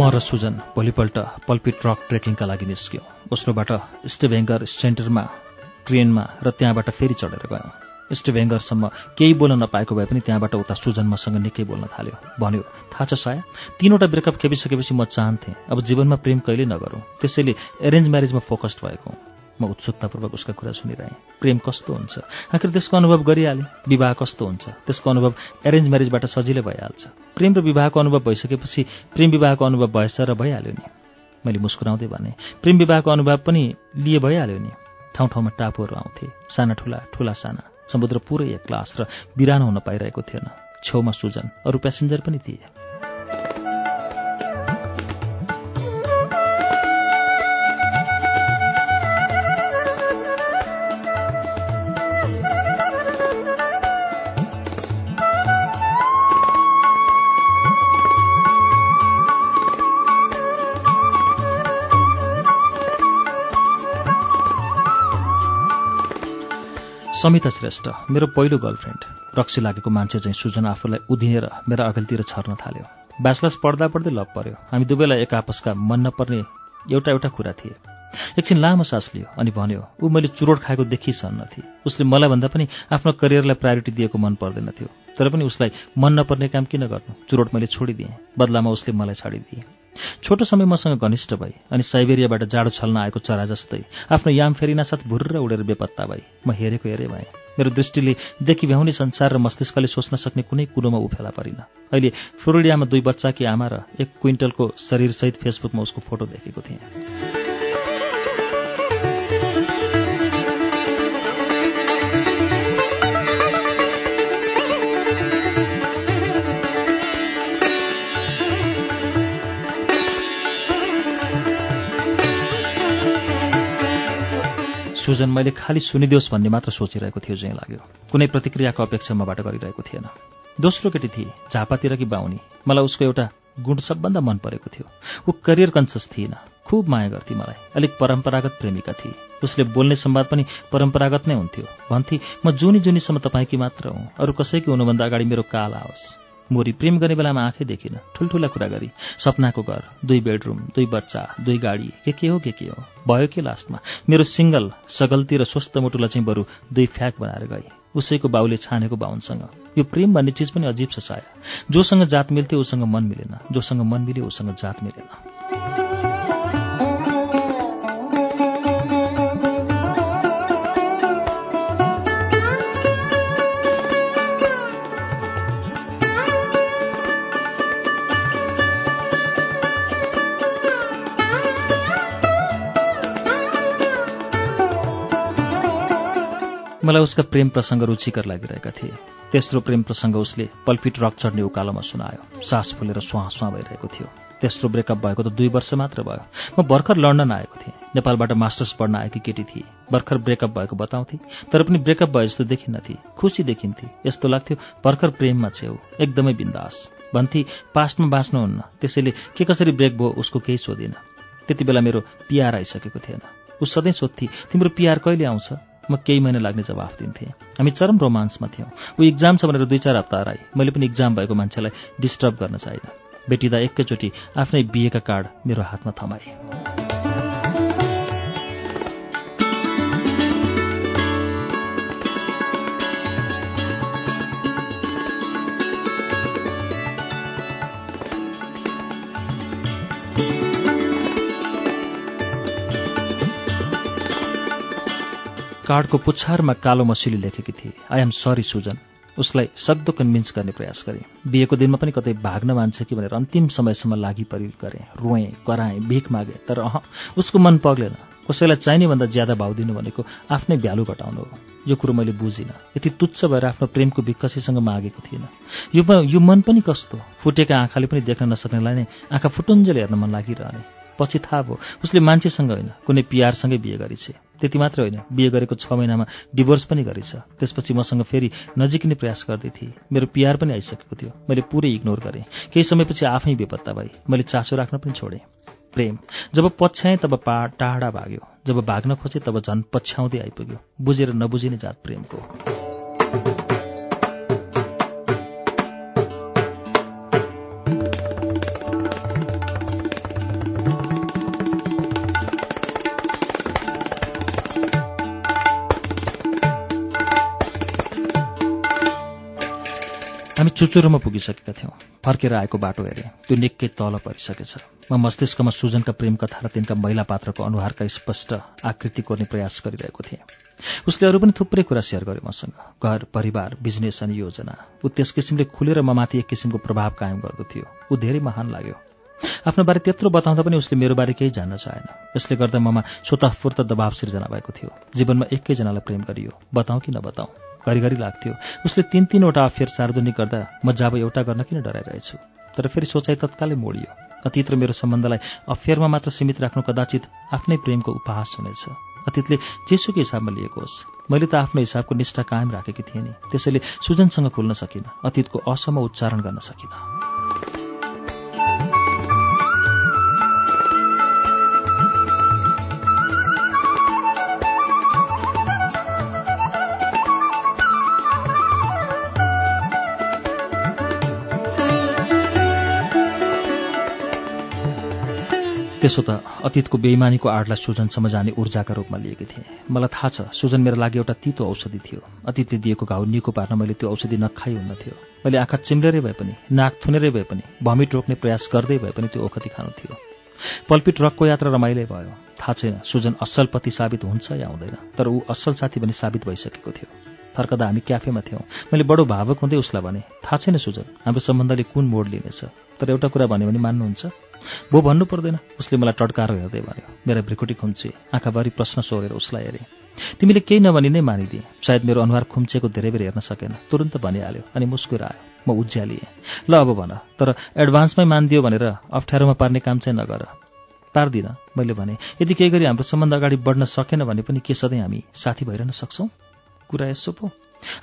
म र सुजन भोलिपल्ट पल्पी ट्रक ट्रेकिङका लागि निस्क्यौँ। ओस्लोबाट स्टेभेङ्गर सेन्टरमा ट्रेनमा र त्यहाँबाट फेरि चढेर गयौँ। स्टेभेङ्गरसम्म केही बोल्न नपाएको भए पनि त्यहाँबाट उता सुजन मसँग निकै बोल्न थाल्यो। भन्यो थाहा छ साया तीनवटा ब्रेकअप खेपिसकेपछि म चाहन्थेँ। अब जीवनमा प्रेम कहिल्यै नगरौँ। त्यसैले एरेन्ज म्यारेजमा फोकस्ड भएको। म उत्सुकतापूर्वक उसका कुरा सुनिरहेँ। प्रेम कस्तो हुन्छ? आखिर त्यसको अनुभव गरिहालेँ। विवाह कस्तो हुन्छ? त्यसको अनुभव एरेन्ज म्यारेजबाट सजिलै भइहाल्छ। प्रेम र विवाहको अनुभव भइसकेपछि प्रेम विवाहको अनुभव भएछ र भइहाल्यो नि। मैले मुस्कुराउँदै भने प्रेम विवाहको अनुभव पनि लिए भइहाल्यो नि। ठाउँ ठाउँमा टापुहरू आउँथे। साना ठुला ठुला साना। समुद्र पुरै एक र बिरानो हुन पाइरहेको थिएन। छेउमा सुजन। अरू प्यासेन्जर पनि थिए। समिता श्रेष्ठ मेरो पहिलो गर्लफ्रेन्ड। रक्सी लागेको मान्छे चाहिँ सुजन आफूलाई उधिनेर मेरा अघिल्तिर छर्न थाल्यो। ब्याचलर्स पढ्दा पढ्दै लभ पर्यो। हामी दुवैलाई एक आपसका मन नपर्ने एउटा एउटा कुरा थिए। एकछिन लामो सास लियो अनि भन्यो ऊ मैले चुरोट खाएको देखिसन्न थिएँ। उसले मलाई भन्दा पनि आफ्नो करियरलाई प्रायोरिटी दिएको मन पर्दैन थियो। तर पनि उसलाई मन नपर्ने काम किन गर्नु? चुरोट मैले छोडिदिएँ। बदलामा उसले मलाई छाडिदिए। छोटो समय मसँग घनिष्ठ भई अनि साइबेरियाबाट जाडो छल्न आएको चरा जस्तै आफ्नो याम फेरिना साथ भुर्र उडेर बेपत्ता भई। म हेरेको हेरे भएँ। मेरो दृष्टिले देखि भ्याउने संसार र मस्तिष्कले सोच्न सक्ने कुनै कुरोमा उफेला परिन। अहिले फ्लोरिडियामा दुई बच्चाकी आमा र एक क्विन्टलको शरीरसहित फेसबुकमा उसको फोटो देखेको थिएँ। सुजन मैले खालि सुनिदियोस् भन्ने मात्र सोचिरहेको थियो जहाँ लाग्यो। कुनै प्रतिक्रियाको अपेक्षा मबाट गरिरहेको थिएन। दोस्रो केटी थिए झापातिर कि बाहुनी? मलाई उसको एउटा गुण सबभन्दा मन परेको थियो। ऊ करियर कन्सियस थिएन। खुब माया गर्थे मलाई। अलिक परम्परागत प्रेमिका थिए। उसले बोल्ने संवाद पनि परम्परागत नै हुन्थ्यो। भन्थे म जुनी जुनीसम्म तपाईँकी मात्र हुँ। अरू कसैकी हुनुभन्दा अगाडि मेरो काल आओस्। मोरी प्रेम गर्ने बेलामा आँखै देखिन। ठुल्ठुला कुरा गरी सपनाको घर दुई बेडरुम दुई बच्चा दुई गाडी के के हो के के हो? भयो के लास्टमा? मेरो सिङ्गल सगल्ती र स्वस्थ मुटुलाई चाहिँ बरु दुई फ्याक बनाएर गए उसैको बाउले छानेको बाहुनसँग। यो प्रेम भन्ने चिज पनि अजीब छ साया। जोसँग जात मिल्थ्यो उसँग मन मिलेन। जोसँग मन मिल्यो उसँग जात मिलेन। मलाई उसका प्रेम प्रसङ्ग रुचिकर लागिरहेका थिए। तेस्रो प्रेम प्रसङ्ग उसले पल्पी ट्रक चढ्ने उकालोमा सुनायो। सास फुलेर सुहाँ सुहाँ भइरहेको थियो। तेस्रो ब्रेकअप भएको त दुई वर्ष मात्र भयो। म भर्खर लन्डन आएको थिएँ। नेपालबाट मास्टर्स पढ्न आएकी केटी थिए। भर्खर ब्रेकअप भएको बताउँथे। तर पनि ब्रेकअप भए जस्तो देखिन्नथे खुसी देखिन्थे। यस्तो लाग्थ्यो भर्खर प्रेममा छेउ। एकदमै बिन्दास। भन्थे पास्टमा बाँच्नुहुन्न। त्यसैले के कसरी ब्रेक भयो उसको केही सोधिन। त्यति बेला मेरो पिआर आइसकेको थिएन। ऊ सधैँ सोध्थे तिम्रो पिआर कहिले आउँछ? म केही महिना लाग्ने जवाफ दिन्थेँ। हामी चरम रोमान्समा थियौँ। ऊ इक्जाम छ भनेर दुई चार हप्ता हराए। मैले पनि इक्जाम भएको मान्छेलाई डिस्टर्ब गर्न चाहिनँ। बेटिदा एकैचोटि आफ्नै बिहेका कार्ड मेरो हातमा थमाए। कार्डको पुच्छारमा कालो मसिली लेखेकी थिए। आई एम सरी सुजन उसलाई सक्दो कन्भिन्स गर्ने प्रयास गरेँ। बिहेको दिनमा पनि कतै भाग्न मान्छ कि भनेर अन्तिम समयसम्म लागि परि गरेँ। रोएँ कराएँ भिख मागेँ तर अह उसको मन पग्लेन। कसैलाई चाहिने भन्दा ज्यादा भाउ दिनु भनेको आफ्नै भ्यालु घटाउनु हो। यो कुरो मैले बुझिनँ। यति तुच्छ भएर आफ्नो प्रेमको विकसीसँग मागेको थिइनँ। यो यो मन पनि कस्तो? फुटेका आँखाले पनि देख्न नसक्नेलाई नै आँखा फुटुन्जेल हेर्न मन लागिरहने। पछि थाहा भयो उसले मान्छेसँग होइन कुनै पिआरसँगै बिहे गरिछ। त्यति मात्र होइन। बिहे गरेको छ महिनामा डिभोर्स पनि गरेछ। त्यसपछि मसँग फेरि नजिकिने प्रयास गर्दै थिए। मेरो पिआर पनि आइसकेको थियो। मैले पुरै इग्नोर गरेँ। केही समयपछि आफै बेपत्ता भए। मैले चासो राख्न पनि छोडेँ। प्रेम। जब पछ्याएँ तब पा टाढा भाग्यो। जब भाग्न खोजेँ तब झन् पछ्याउँदै आइपुग्यो। बुझेर नबुझिने जात प्रेमको हामी चुचुरोमा पुगिसकेका थियौँ। फर्केर आएको बाटो हेरेँ। त्यो निकै तल परिसकेछ। म मस्तिष्कमा सुजनका प्रेम कथा र तिनका महिला पात्रको अनुहारका स्पष्ट आकृति कोर्ने प्रयास गरिरहेको थिएँ। उसले अरू पनि थुप्रै कुरा सेयर गर्यो मसँग। घर परिवार बिजनेस अनि योजना। ऊ त्यस किसिमले खुलेर ममाथि एक किसिमको प्रभाव कायम गर्दथ्यो ऊ धेरै महान लाग्यो। आफ्नो बारे त्यत्रो बताउँदा पनि उसले मेरो बारे केही जान्न चाहेन। यसले गर्दा ममा स्वतःफूर्त दबाव सिर्जना भएको थियो। जीवनमा एकैजनालाई प्रेम गरियो। बताउँ कि नबताउँ? घरिघरि लाग्थ्यो। उसले तिन तिनवटा अफेयर सार्वजनिक गर्दा म जब एउटा गर्न किन डराइरहेछु? तर फेरि सोचाइ तत्कालै मोडियो। अतीत र मेरो सम्बन्धलाई अफेयरमा मात्र सीमित राख्नु कदाचित आफ्नै प्रेमको उपहास हुनेछ। अतीतले जेसुकै हिसाबमा लिएको होस्। मैले त आफ्नो हिसाबको निष्ठा कायम राखेकी थिएँ नि। त्यसैले सुजनसँग खुल्न सकिनँ। अतीतको असम उच्चारण गर्न सकिनँ। त्यसो त अतीतको बेइमानीको आडलाई सुजनसम्म जाने ऊर्जाका रूपमा लिएकी थिएँ। मलाई थाहा छ सुजन मेरो लागि एउटा तितो औषधि थियो। अतीतले दिएको घाउ निको पार्न मैले त्यो औषधि नखाइ हुन्न थियो। मैले आँखा चिम्लेरै भए पनि नाक थुनेरै भए पनि भमिट रोक्ने प्रयास गर्दै भए पनि त्यो ओखती खानु थियो। पल्पी ट्रकको यात्रा रमाइलै भयो। थाहा छैन सुजन असल पति साबित हुन्छ या हुँदैन तर ऊ असल साथी पनि साबित भइसकेको थियो। फर्कदा हामी क्याफेमा थियौँ। मैले बडो भावक हुँदै उसलाई भने थाहा छैन सुजन हाम्रो सम्बन्धले कुन मोड लिनेछ? तर एउटा कुरा भन्यो भने मान्नुहुन्छ? भो भन्नु पर्दैन। उसले मलाई टड्काएर हेर्दै भन्यो मेरा भ्रिकुटी खुम्चे आँखाभरि प्रश्न सोहेर उसलाई हेरेँ। तिमीले केही नभनी नै मानिदिए। सायद मेरो अनुहार खुम्चेको धेरै बेर हेर्न सकेन। तुरन्त भनिहाल्यो अनि मुस्कुरायो म उज्यालिएँ। ल अब भन तर एडभान्समै मानिदियो भनेर अप्ठ्यारोमा पार्ने काम चाहिँ नगर। पार्दिनँ मैले भने। यदि केही गरी हाम्रो सम्बन्ध अगाडि बढ्न सकेन भने पनि के सधैँ हामी साथी भइरहन सक्छौँ? कुरा यसो पो।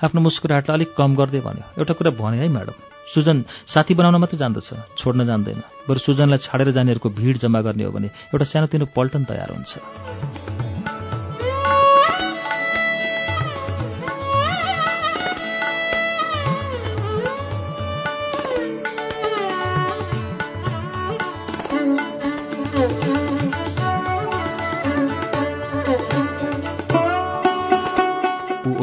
आफ्नो मुस्कुराहटलाई अलिक कम गर्दै भन्यो। एउटा कुरा भने है म्याडम। सुजन साथी बनाउन मात्रै जान्दछ छोड्न जान्दैन। बरु सुजनलाई छाडेर जानेहरूको भिड जम्मा गर्ने हो भने एउटा सानोतिनो पल्टन तयार हुन्छ।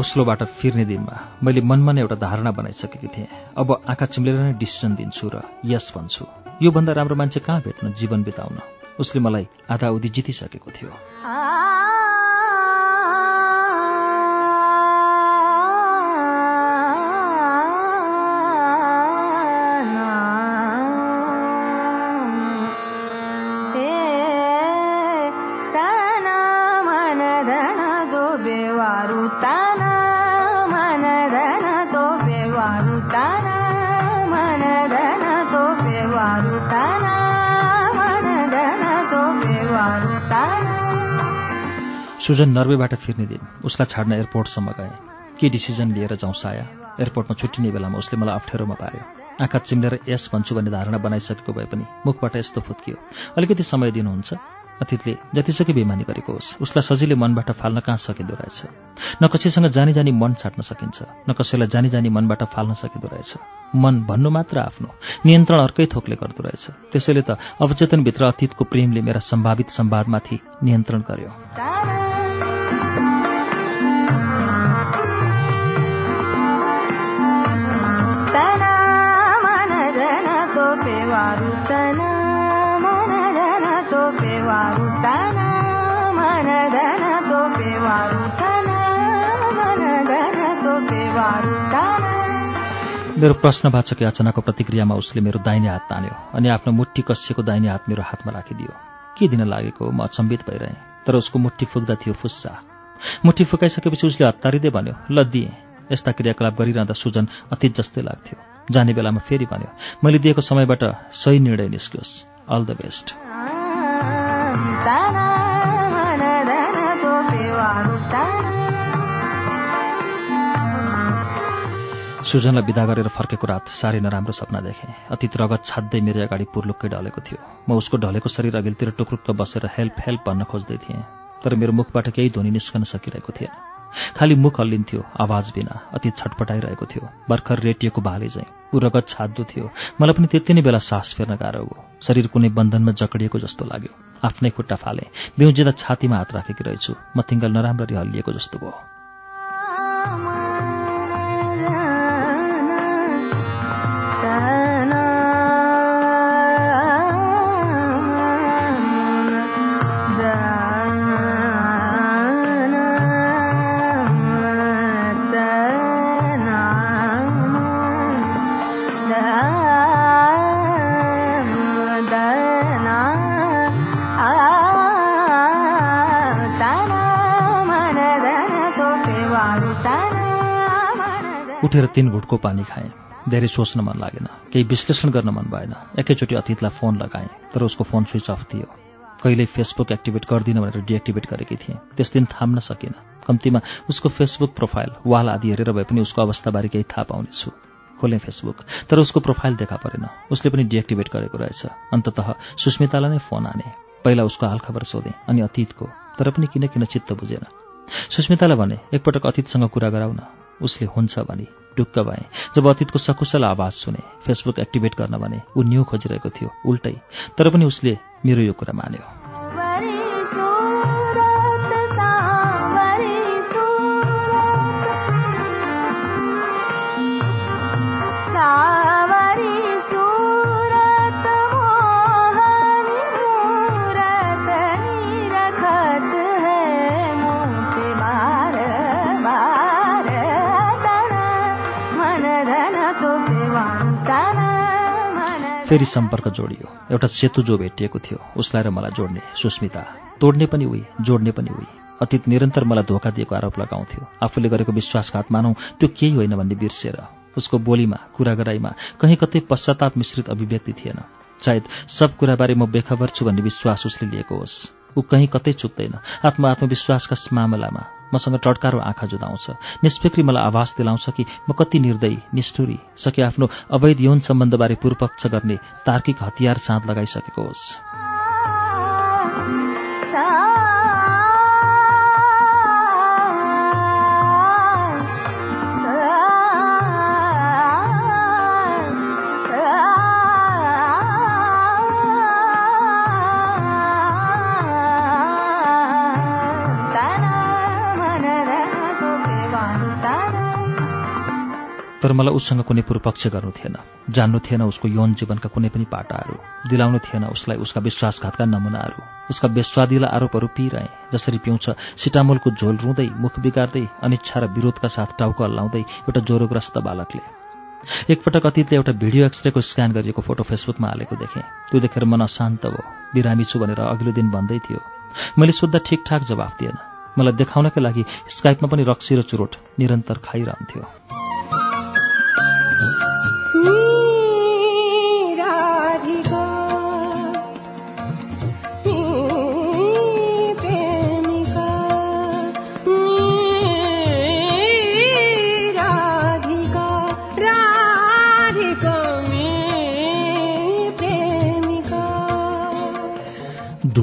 ओस्लोबाट फिर्ने दिनमा मैले मनमा नै एउटा धारणा बनाइसकेकी थिएँ। अब आँखा चिम्लेर नै डिसिजन दिन्छु र यस भन्छु। योभन्दा राम्रो मान्छे कहाँ भेट्न जीवन बिताउन? उसले मलाई आधा उधी जितिसकेको थियो। सुजन नर्वेबाट फिर्ने दिन उसलाई छाड्न एयरपोर्टसम्म गएँ। के डिसिजन लिएर जाउँ साया? एयरपोर्टमा छुट्टिने बेलामा उसले मलाई अप्ठ्यारोमा पार्यो आँखा चिम्लेर यस भन्छु भन्ने धारणा बनाइसकेको भए पनि मुखबाट यस्तो फुत्कियो। अलिकति समय दिनुहुन्छ? अतीतले जतिसुकै बेमानी गरेको होस्। उसलाई सजिलै मनबाट फाल्न कहाँ सकिँदो रहेछ? न कसैसँग जानी जानी मन छाट्न सकिन्छ न कसैलाई जानी जानी मनबाट फाल्न सकिँदो रहेछ। मन भन्नु मात्र आफ्नो। नियन्त्रण अर्कै थोकले गर्दो रहेछ। त्यसैले त अवचेतनभित्र अतीतको प्रेमले मेरा सम्भावित सम्वादमाथि नियन्त्रण गर्यो। मेरो प्रश्नवाचक याचनाको प्रतिक्रियामा उसले मेरो दाहिने हात तान्यो अनि आफ्नो मुट्ठी कसिएको दाहिने हात मेरो हातमा राखिदियो। के दिन लागेको? म अचम्बित भइरहेँ तर उसको मुट्ठी फुक्दा थियो फुस्सा। मुट्ठी फुकाइसकेपछि उसले हतारिँदै भन्यो ल दिएँ। यस्ता क्रियाकलाप गरिरहँदा सुजन अतीत जस्तै लाग्थ्यो। जाने बेलामा फेरि भन्यो मैले दिएको समयबाट सही निर्णय निस्कियोस्। All the best. सुजनलाई विदा गरेर फर्केको रात साह्रै नराम्रो सपना देखेँ। अतीत रगत छाड्दै मेरो अगाडि पुर्लुक्कै ढलेको थियो। म उसको ढलेको शरीर अघिल्तिर टुक्रुक्क बसेर हेल्प हेल्प भन्न खोज्दै थिएँ। तर मेरो मुखबाट केही ध्वनि निस्कन सकिरहेको थिएन। खालि मुख हल्लिन्थ्यो आवाज बिना। अतीत छटपटाइरहेको थियो। भर्खर रेटिएको भाले चाहिँ ऊ रगत छाद्दो थियो। मलाई पनि त्यति नै बेला सास फेर्न गाह्रो हो। शरीर कुनै बन्धनमा जकडिएको जस्तो लाग्यो। आफ्नै खुट्टा फाले। बेउजिँदा छातीमा हात राखेकी रहेछु। मथिङ्गल नराम्ररी हल्लिएको जस्तो भयो। उठेर तीन घुटको पानी खाएँ। धेरै सोच्न मन लागेन। केही विश्लेषण गर्न मन भएन। एकैचोटि अतीतलाई फोन लगाएँ तर उसको फोन स्विच अफ थियो। कहिल्यै फेसबुक एक्टिभेट गर्दिनँ भनेर डिएक्टिभेट गरेकी थिएँ। त्यस दिन थाम्न सकिनँ। कम्तीमा उसको फेसबुक प्रोफाइल वाल आदि हेरेर भए पनि उसको अवस्थाबारे केही थाहा पाउनेछु। खोलेँ फेसबुक तर उसको प्रोफाइल देखा परेन। उसले पनि डिएक्टिभेट गरेको रहेछ। अन्ततः सुस्मितालाई नै फोन आने। पहिला उसको हालखबर सोधेँ अनि अतीतको तर पनि किन किन चित्त बुझेन। सुस्मितालाई भने एकपटक अतीतसँग कुरा गराउ न उसले हुन्छ भने ढुक्क भएँ। जब अतीतको सकुशल आवाज सुने फेसबुक एक्टिभेट गर्न भने ऊ न्यू खोजिरहेको थियो उल्टै। तर पनि उसले मेरो यो कुरा मान्यो। फेरि सम्पर्क जोडियो। एउटा सेतु जो भेटिएको थियो उसलाई र मलाई जोड्ने सुस्मिता। तोड्ने पनि उही जोड्ने पनि उही। अतीत निरन्तर मलाई धोका दिएको आरोप लगाउँथ्यो। आफूले गरेको विश्वासघात मानौ त्यो केही होइन भन्ने बिर्सेर। उसको बोलीमा कुरा गराइमा कहीँ कतै पश्चाताप मिश्रित अभिव्यक्ति थिएन। सायद सब कुराबारे म बेखबर छु भन्ने विश्वास उसले लिएको होस्। ऊ कहीँ कतै चुक्दैन। आत्म आत्मविश्वासका मामलामा मसँग टड्कारो आँखा जुदाउँछ। निष्फिक्री मलाई आभास दिलाउँछ कि म कति निर्दयी निष्ठुरी सके आफ्नो अवैध यौन सम्बन्धबारे पूर्वपक्ष गर्ने तार्किक हतियार साँध लगाइसकेको होस्। तर मलाई उसँग कुनै पूर्वपक्ष गर्नु थिएन। जान्नु थिएन उसको यौन जीवनका कुनै पनि पाटाहरू। दिलाउनु थिएन उसलाई उसका विश्वासघातका नमुनाहरू। उसका बेस्वादिला आरोपहरू पिइरहे जसरी पिउँछ सिटामोलको झोल रुँदै मुख बिगार्दै अनिच्छा र विरोधका साथ टाउको हल्लाउँदै एउटा ज्वरोग्रस्त बालकले। एकपटक अतीतले एउटा भिडियो एक्सरेको स्क्यान गरिएको फोटो फेसबुकमा हालेको देखेँ। त्यो देखेर मन अशान्त भयो। बिरामी छु भनेर अघिल्लो दिन भन्दै थियो। मैले सोद्धा ठिकठाक जवाफ दिएन। मलाई देखाउनका लागि स्काइपमा पनि रक्सी र चुरोट निरन्तर खाइरहन्थ्यो।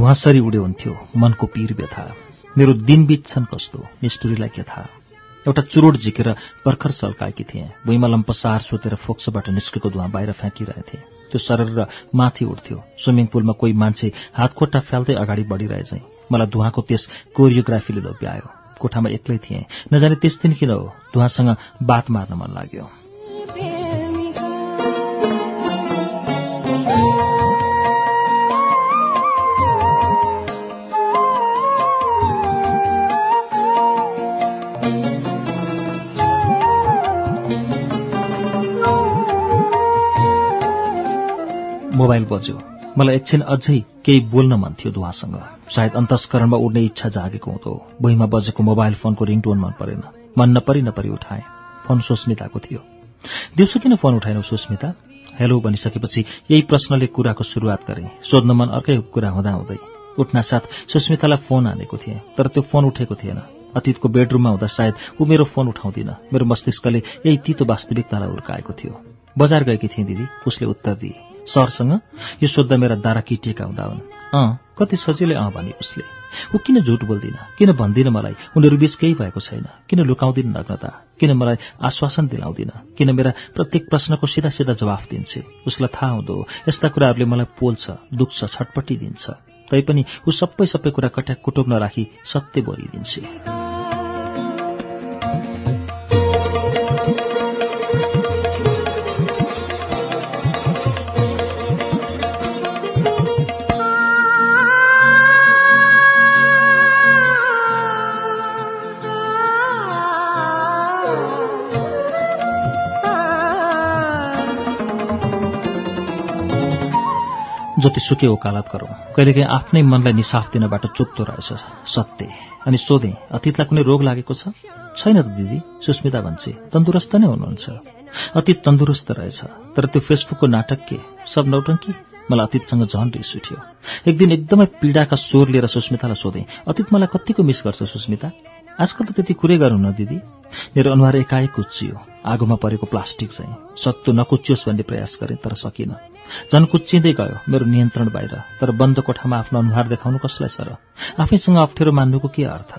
धुवासरी उड्यो हुन्थ्यो मनको पीर व्यथा। मेरो दिन बित्छन् कस्तो निष्ठुरीलाई के थाहा? एउटा चुरोट झिकेर भर्खर सल्काएकी थिएँ। भुइँमा लम्पसार सोतेर फोक्सोबाट निस्केको धुवा बाहिर फ्याँकिरहेथे त्यो सरर माथि उठ्थ्यो। स्विमिङ पुलमा कोही मान्छे हातखोट्टा फ्याल्दै अगाडि बढिरहे मलाई धुवाको त्यस कोरियोग्राफीले लोभ्यायो। कोठामा एक्लै थिएँ। नजाने त्यस दिन किन हो? धुवासँग बात मार्न मन लाग्यो। मोबाइल बज्यो। मलाई एकछिन अझै केही बोल्न मन थियो दुवासँग सायद अन्तस्करणमा उड्ने इच्छा जागेको हुँदो भुइँमा बजेको मोबाइल फोनको रिङटोन मन परेन। मन नपरी नपरी उठाएँ। फोन सुस्मिताको थियो। दिउँसो किन फोन उठाएनौ सुस्मिता? हेलो भनिसकेपछि यही प्रश्नले कुराको सुरुवात गरेँ। सोध्न मन अर्कै कुरा हुँदा हुँदै उठ्नासाथ सुस्मितालाई फोन हानेको थिएँ तर त्यो फोन उठेको थिएन। अतीतको बेडरुममा हुँदा सायद ऊ मेरो फोन उठाउँदिन। मेरो मस्तिष्कले यही तितो वास्तविकतालाई उर्काएको थियो। बजार गएकी थिएँ दिदी। उसले उत्तर दिए। सरसँग यो सोद्धा मेरा दारा किटिएका हुँदा हुन्। अँ कति सजिलै अँ भने उसले। ऊ किन झुट बोल्दिन? किन भन्दिन मलाई? उनीहरू बीच केही भएको छैन। किन लुकाउँदिन नग्नता? किन मलाई आश्वासन दिलाउँदिन? किन मेरा प्रत्येक प्रश्नको सिधा सिधा जवाफ दिन्छे? उसलाई थाहा हुँदो यस्ता कुराहरूले मलाई पोल्छ दुख्छ छटपट्टि दिन्छ। तैपनि ऊ सबै सबै कुरा कट्या कुटुब नराखी सत्य बोलिदिन्छे। जतिसुकै ओकालत गरौँ। कहिलेकाहीँ आफ्नै मनलाई निसाफ दिनबाट चुक्तो रहेछ। सत्य। अनि सोधेँ अतीतलाई कुनै रोग लागेको छ? छैन त दिदी सुस्मिता भन्छे तन्दुरस्त नै हुनुहुन्छ। अतीत तन्दुरुस्त रहेछ। तर त्यो फेसबुकको नाटक के? सब नौटङ्की? मलाई अतीतसँग झन रिस उठ्यो। एक दिन एकदमै पीडाका स्वर लिएर सुस्मितालाई सोधेँ अतीत मलाई कतिको मिस गर्छ सुस्मिता? आजकल त त्यति कुरै गर्नु न दिदी मेरो अनुहार एकाएक कुच्चियो आगोमा परेको प्लास्टिक चाहिँ सत्तु नकुच्चियोस् भन्ने प्रयास गरेँ तर सकिनँ झन् कुच्चिँदै गयो मेरो नियन्त्रण बाहिर तर बन्द कोठामा आफ्नो अनुहार देखाउनु कसलाई सर आफैसँग अप्ठ्यारो मान्नुको के अर्थ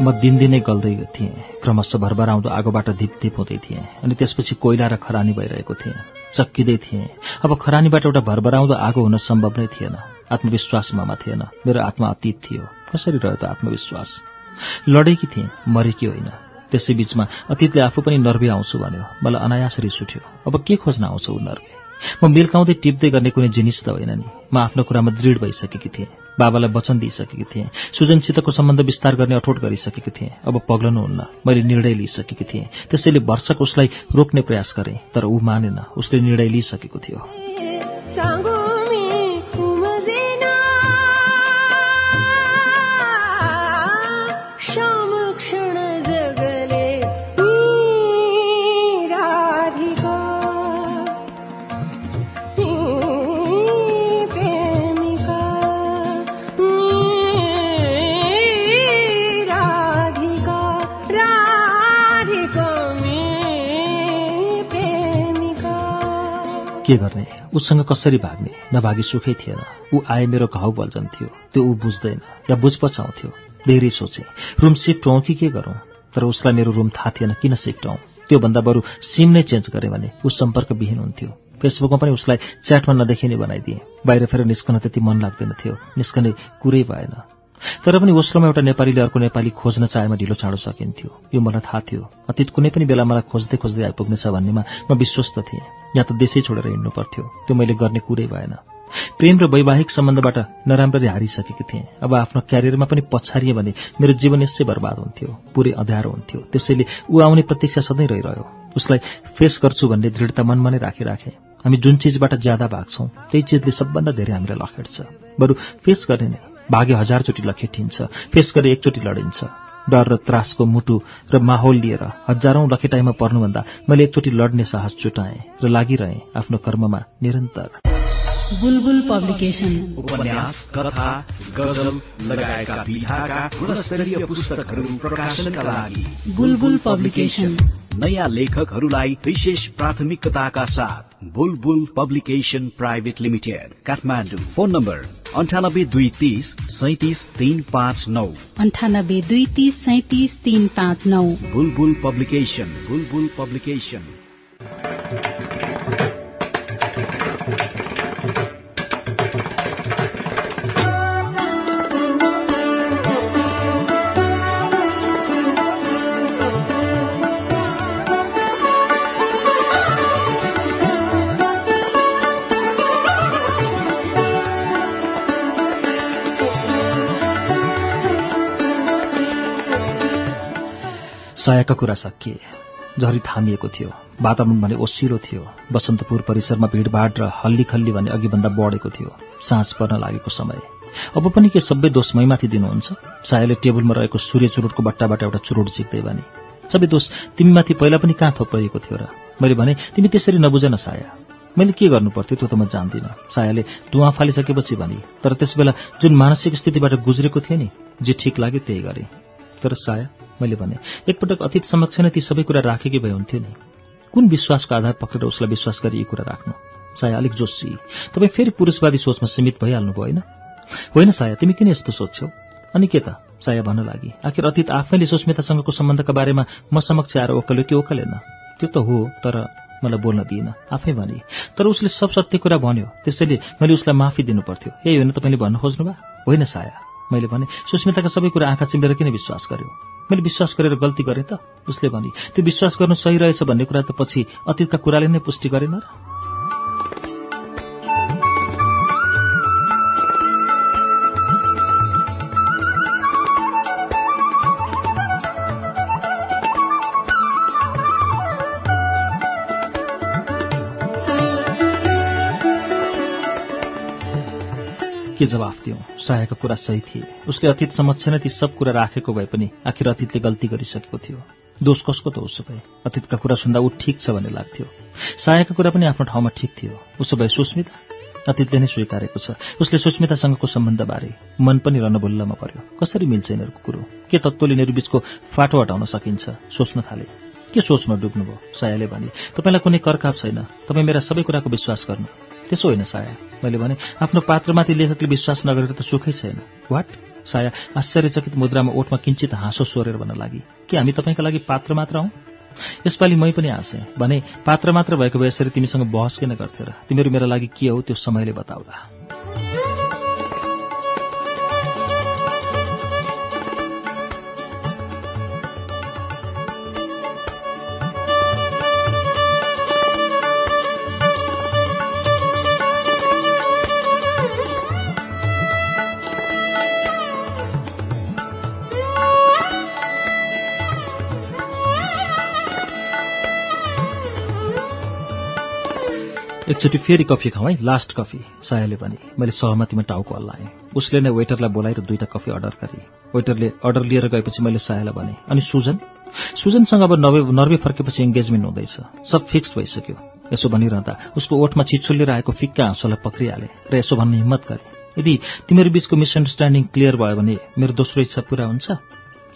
म दिनदिनै गल्दै थिएँ। क्रमशः भरभराउँदो आगोबाट धिपधिप हुँदै थिएँ अनि त्यसपछि कोइला र खरानी भइरहेको थिएँ। चक्किँदै थिएँ। अब खरानीबाट एउटा भरभराउँदो आगो हुन सम्भव नै थिएन। आत्मविश्वास ममा थिएन। मेरो आत्मा अतीत थियो। कसरी रह्यो त आत्मविश्वास? लडेकी थिएँ मरेकी होइन। त्यसै बीचमा अतीतले आफू पनि नर्वे आउँछु भन्यो। मलाई अनायास रिस अब के खोज्न आउँछ ऊ नर्वे म मिल्काउँदै टिप्दै गर्ने कुनै जिनिस त होइन नि। म आफ्नो कुरामा दृढ भइसकेकी थिएँ। बाबालाई वचन दिइसकेकी थिएँ। सुजनसितको सम्बन्ध विस्तार गर्ने अठोट गरिसकेकी थिएँ। अब पग्लनुहुन्न। मैले निर्णय लिइसकेकी थिएँ। त्यसैले वर्षक उसलाई रोक्ने प्रयास गरेँ तर ऊ मानेन। उसले निर्णय लिइसकेको थियो। के गर्ने? उसँग कसरी भाग्ने? नभागी सुखै थिएन। ऊ आए मेरो घाउ बल्झन्थ्यो त्यो ऊ बुझ्दैन या बुझ पचाउँथ्यो धेरै सोचे। रुम सिफ्ट कि के गरौँ? तर उसलाई मेरो रुम थाहा थिएन किन सिफ्ट हौँ त्योभन्दा बरु सिम नै चेन्ज गरेँ भने ऊ सम्पर्कविहीन हुन्थ्यो। फेसबुकमा पनि उसलाई च्याटमा नदेखिने बनाइदिएँ। बाहिर फेर निस्कन त्यति मन लाग्दैन थियो। निस्कने कुरै भएन। तर पनि ओस्लोमा एउटा नेपालीले अर्को नेपाली खोज्न चाहेमा ढिलो चाँडो सकिन्थ्यो। यो मलाई थाहा थियो। अतीत कुनै पनि बेला मलाई खोज्दै खोज्दै आइपुग्नेछ भन्नेमा म विश्वस्त थिएँ। या त देशै छोडेर हिँड्नु पर्थ्यो त्यो मैले गर्ने कुरै भएन। प्रेम र वैवाहिक सम्बन्धबाट नराम्ररी हारिसकेकी थिएँ। अब आफ्नो क्यारियरमा पनि पछारिएँ भने मेरो जीवन यसै बर्बाद हुन्थ्यो पुरै अँध्यारो हुन्थ्यो। त्यसैले ऊ आउने प्रतीक्षा सधैँ रहिरह्यो। उसलाई फेस गर्छु भन्ने दृढता मनमा नै राखिराखेँ। हामी जुन चिजबाट ज्यादा भाग्छौँ त्यही चिजले सबभन्दा धेरै हामीलाई लखेट्छ। बरु फेस गर्ने नै भाग्य हजारचोटि लखेटिन्छ फेस गरे एकचोटि लडिन्छ। डर र त्रासको मुटु र माहौल लिएर हजारौं लखेटाइमा पर्नुभन्दा मैले एकचोटि लड्ने साहस जुटाएँ र लागिरहेँ आफ्नो कर्ममा निरन्तर। बुलबुल पब्लिकेशन। उपन्यास कथा गजल लगायतका विधाका गुणस्तरीय पुस्तकहरू प्रकाशनका लागि बुलबुल पब्लिकेशन। नयाँ लेखकहरूलाई विशेष प्राथमिकताका साथ Bulbul publication private limited Kathmandu. Phone number अन्ठानब्बे दुई तिस सैतिस तिन पाँच नौ। अन्ठानब्बे दुई तिस सैतिस तिन पाँच नौ। Bulbul publication Bulbul publication. सायाका कुरा सकिए। झरी थामिएको थियो। वातावरण भने ओसिलो थियो। बसन्तपुर परिसरमा भिडभाड र हल्ली खल्ली भने अघिभन्दा बढेको थियो। साँझ पर्न लागेको समय। अब पनि के सबै दोष मैमाथि दिनुहुन्छ? सायाले टेबलमा रहेको सूर्य चुरोटको बट्टाबाट एउटा चुरोट झिक्दै भने सबै दोष तिमीमाथि पहिला पनि कहाँ थोपिएको थियो र? मैले भने तिमी त्यसरी नबुझन साया। मैले के गर्नु पर्थ्यो त्यो त म जान्दिनँ सायाले धुवा फालिसकेपछि भने तर त्यसबेला जुन मानसिक स्थितिबाट गुज्रेको थिएँ नि जे ठिक लाग्यो त्यही गरेँ। तर साया मैले भने एकपटक अतीत समक्ष नै ती सबै कुरा राखेकै भए हुन्थ्यो नि। कुन विश्वासको आधार पक्रेर उसलाई विश्वास गरी यी कुरा राख्नु? साया अलिक जोसी तपाईँ फेरि पुरुषवादी सोचमा सीमित भइहाल्नुभयो होइन? होइन साया तिमी किन यस्तो सोध्छौ अनि के त? साया भन्न लागि। आखिर अतीत आफैले सुस्मितासँगको सम्बन्धका बारेमा म समक्ष आएर ओकल्यो कि ओकलेन? त्यो त हो तर मलाई बोल्न दिइनँ आफै भने। तर उसले सब सत्य कुरा भन्यो। त्यसैले मैले उसलाई माफी दिनु पर्थ्यो यही होइन तपाईँले भन्न खोज्नुभयो? होइन साया। मैले भने सुस्मिताका सबै कुरा आँखा चिम्लेर किन विश्वास गर्यो? मैले विश्वास गरेर गल्ती गरेँ त उसले भने। त्यो विश्वास गर्नु सही रहेछ भन्ने कुरा त पछि अतीतका कुराले नै पुष्टि गरेन र? के जवाफ दिउँ सायाको कुरा सही थिए। उसले अतीत समक्ष नै ती सब कुरा राखेको भए पनि आखिर अतीतले गल्ती गरिसकेको थियो। दोष कसको त उसो भए अतीतका कुरा सुन्दा ऊ ठिक छ भन्ने लाग्थ्यो। सायाका कुरा पनि आफ्नो ठाउँमा ठिक थियो। उसो भए सुस्मिता? अतीतले नै स्वीकारेको छ। उसले सुस्मितासँगको सम्बन्धबारे मन पनि रणभुल्लमा पर्यो। कसरी मिल्छ यिनीहरूको कुरो? के तत्त्वले यिनीहरू बीचको फाटो हटाउन सकिन्छ? सोच्न थाले। के सोचमा डुब्नुभयो? सायाले भने तपाईँलाई कुनै करकाप छैन। तपाईँ मेरा सबै कुराको विश्वास गर्नु। त्यसो होइन साया। मैले भने आफ्नो पात्रमाथि लेखकले विश्वास नगरेर त सुखै छैन। वाट साया आश्चर्यचकित मुद्रामा ओठमा किञ्चित हाँसो सोरेर भन्न लागि। के हामी तपाईँका लागि पात्र मात्र हौ? यसपालि मै पनि हाँसेँ भने पात्र मात्र भएको भए यसरी तिमीसँग बहस किन गर्थ्यो र? तिमीहरू मेरा लागि के हो त्यो समयले बताउला एकचोटि फेरि कफी खाउँ है लास्ट कफी। सायाले भने मैले सहमतिमा टाउको हल्लाएँ। उसले नै वेटरलाई बोलाएर दुईटा कफी अर्डर गरेँ। वेटरले अर्डर लिएर गएपछि मैले सायालाई भने अनि सुजन? सुजनसँग अब नर्वे नर्वे फर्केपछि इङ्गेजमेन्ट हुँदैछ। सब फिक्स्ड भइसक्यो। यसो भनिरहँदा उसको ओठमा छिछुल्लिएर आएको फिक्का हाँसोलाई पक्रिहाले र यसो भन्ने हिम्मत गरे। यदि तिमीहरू बीचको मिसअन्डरस्ट्यान्डिङ क्लियर भयो भने मेरो दोस्रो इच्छा पूरा हुन्छ।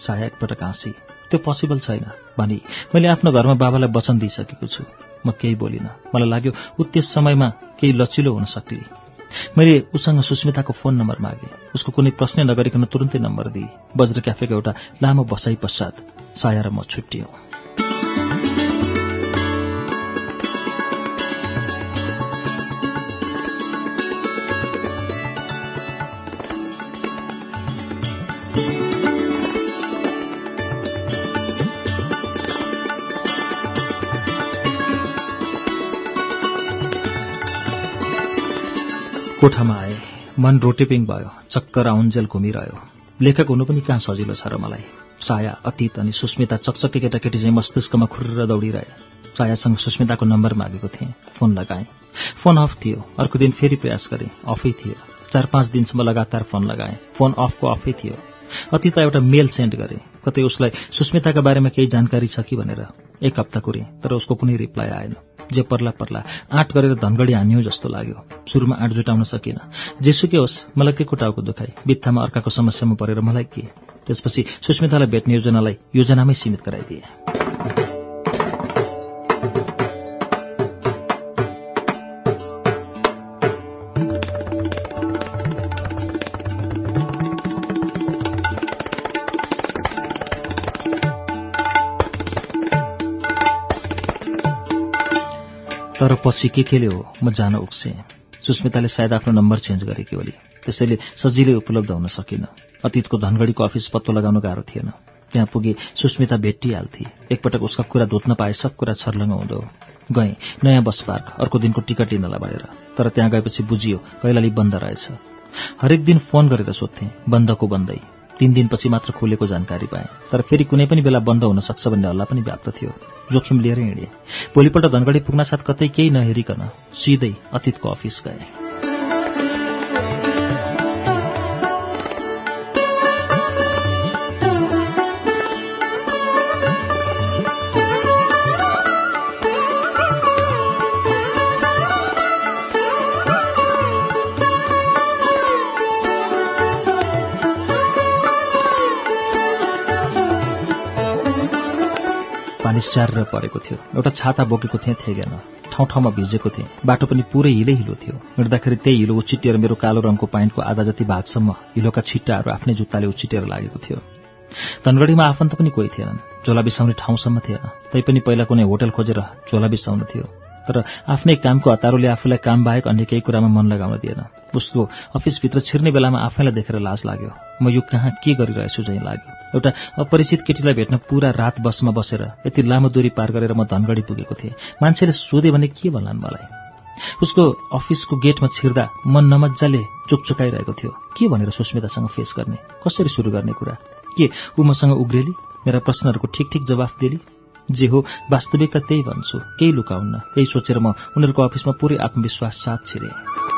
साया एकपटक हाँसी त्यो पोसिबल छैन। भनी मैले आफ्नो घरमा बाबालाई वचन दिइसकेको छु। म केही बोलिनँ। मलाई लाग्यो ऊ त्यस समयमा केही लचिलो हुन सक्ले। मैले उसँग सुस्मिताको फोन नम्बर मागेँ। उसको कुनै प्रश्न नगरिकन तुरन्तै नम्बर दिए। बज्र क्याफेको एउटा लामो बसाई पश्चात साया र म छुट्टियौँ। कोठामा आए। मन रोटेपिङ भयो चक्कर आउन्जेल घुमिरह्यो। लेखक हुनु पनि कहाँ सजिलो छ र मलाई? साया अतीत अनि सुस्मिता चकचके केटाकेटी चाहिँ मस्तिष्कमा खुर्र दौडिरहे। सायासँग सुस्मिताको नम्बर मागेको थिएँ। फोन लगाएँ। फोन अफ थियो। अर्को दिन फेरि प्रयास गरेँ। अफै थियो। चार पाँच दिनसम्म लगातार फोन लगाएँ। फोन अफको अफै थियो। अतीतलाई एउटा मेल सेन्ड गरेँ। कतै उसलाई सुस्मिताका बारेमा केही जानकारी छ कि? भनेर। एक हप्ता कुरेँ तर उसको कुनै रिप्लाई आएन। जे पर्ला पर्ला आँट गरेर धनगढी हान्यो जस्तो लाग्यो। सुरुमा आँट जुटाउन सकिनँ जेसुकै होस् मलाई के को टाउको दुखाइ? बित्थामा अर्काको समस्यामा परेर मलाई के? त्यसपछि सुस्मितालाई भेट्ने योजनालाई योजनामै सीमित गराइदिए। तर पछि के केले हो? म जान उक्सेँ। सुस्मिताले सायद आफ्नो नम्बर चेन्ज गरेकी होली। त्यसैले सजिलै उपलब्ध हुन सकिनँ। अतीतको धनगढीको अफिस पत्तो लगाउनु गाह्रो थिएन। त्यहाँ पुगे सुस्मिता भेटिहाल्थे। एकपटक उसका कुरा धोत्न पाए सब कुरा छर्लङ्ग हुँदो गएँ नयाँ बस पार्क अर्को दिनको टिकट लिनलाई भनेर। तर त्यहाँ गएपछि बुझियो कैलाली बन्द रहेछ। हरेक दिन फोन गरेर सोध्थेँ बन्दको बन्दै। तीन दिनपछि मात्र खोलेको जानकारी पाएँ। तर फेरि कुनै पनि बेला बन्द हुन सक्छ भन्ने हल्ला पनि व्याप्त थियो। जोखिम लिएर हिँडेँ। भोलिपल्ट धनगढी पुग्नासाथ कतै केही नहेरिकन सिधै अतीतको अफिस गएँ। पानी स्याहारेर परेको थियो। एउटा छाता बोकेको थिएँ थेगेन ठाउँ ठाउँमा भिजेको थिएँ। बाटो पनि पुरै हिलै हिलो थियो। हिँड्दाखेरि त्यही हिलो उछिटिएर मेरो कालो रङको पाइन्टको आधा जति भागसम्म हिलोका छिट्टाहरू आफ्नै जुत्ताले उछिटेर लागेको थियो। धनगढीमा आफन्त पनि कोही थिएनन्। झोला बिसाउने ठाउँसम्म थिएन। तैपनि पहिला कुनै होटल खोजेर झोला बिसाउनु थियो। तर आफ्नै कामको हतारोले आफूलाई काम बाहेक अन्य केही कुरामा मन लगाउन दिएन। उसको अफिसभित्र छिर्ने बेलामा आफैलाई देखेर लाज लाग्यो। म यो कहाँ के गरिरहेछु झैँ लाग्यो। एउटा अपरिचित केटीलाई भेट्न पूरा रात बसमा बसेर यति लामो दूरी पार गरेर म धनगढी पुगेको थिएँ। मान्छेले सोधे भने के भन्लान् मलाई? उसको अफिसको गेटमा छिर्दा मन नमजाले चुकचुकाइरहेको थियो। के भनेर सुस्मितासँग फेस गर्ने? कसरी सुरु गर्ने कुरा? के ऊ मसँग उग्रेली? मेरा प्रश्नहरूको ठिक ठिक जवाफ दिली जे हो वास्तविकता त्यही भन्छु। केही लुकाउन्न त्यही सोचेर म उनीहरूको अफिसमा पुरै आत्मविश्वास साथ छिरेँ।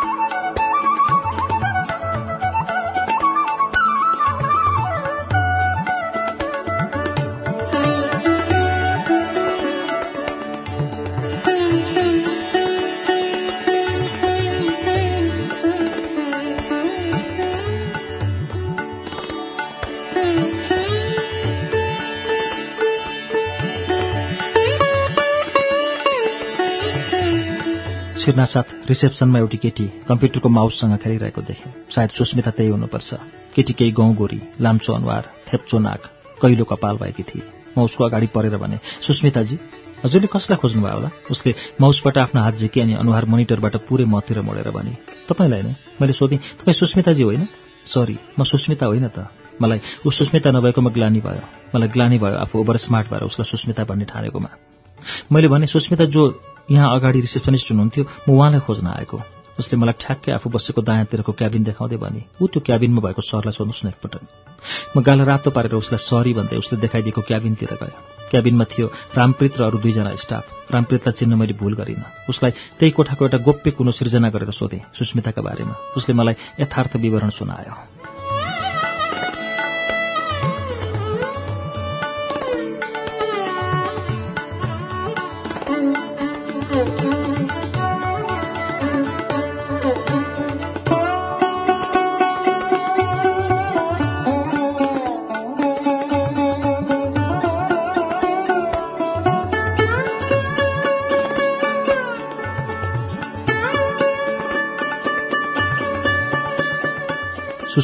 छिर्नासाथ रिसेप्सनमा एउटी केटी कम्प्युटरको माउससँग खेलिरहेको देखेँ। सायद सुस्मिता त्यही हुनुपर्छ। केटी केही गाउँ गोरी लाम्चो अनुहार थेप्चो नाक कैलो कपाल भएकी थिए। म उसको अगाडि परेर भने सुस्मिताजी हजुरले कसलाई खोज्नुभयो होला? उसले माउसबाट आफ्नो हात झिके अनि अनुहार मोनिटरबाट पुरै मतिर मोडेर भने तपाईँलाई नै? मैले सोधेँ तपाईँ सुस्मिताजी होइन? सरी म सुस्मिता होइन त। मलाई ऊ सुस्मिता नभएकोमा ग्लानी भयो। मलाई ग्लानी भयो आफू ओभर स्मार्ट भएर उसलाई सुस्मिता भन्ने ठानेकोमा। मैले भने सुस्मिता जो यहाँ अगाडि रिसेप्सनिस्ट हुनुहुन्थ्यो। म उहाँलाई खोज्न आएको। उसले मलाई ठ्याक्कै आफू बसेको दायाँतिरको क्याबिन देखाउँदै भने ऊ त्यो क्याबिनमा भएको सरलाई सोध्नुहोस् न एकपटक। म गाला रातो पारेर उसलाई सरी भन्दै उसले देखाइदिएको क्याबिनतिर गयो। क्याबिनमा थियो रामप्रीत र अरू दुईजना स्टाफ। रामप्रीतलाई चिन्न मैले भूल गरिनँ। उसलाई त्यही कोठाको एउटा गोप्य कुनो सृजना गरेर सोधेँ सुस्मिताका बारेमा। उसले मलाई यथार्थ विवरण सुनायो।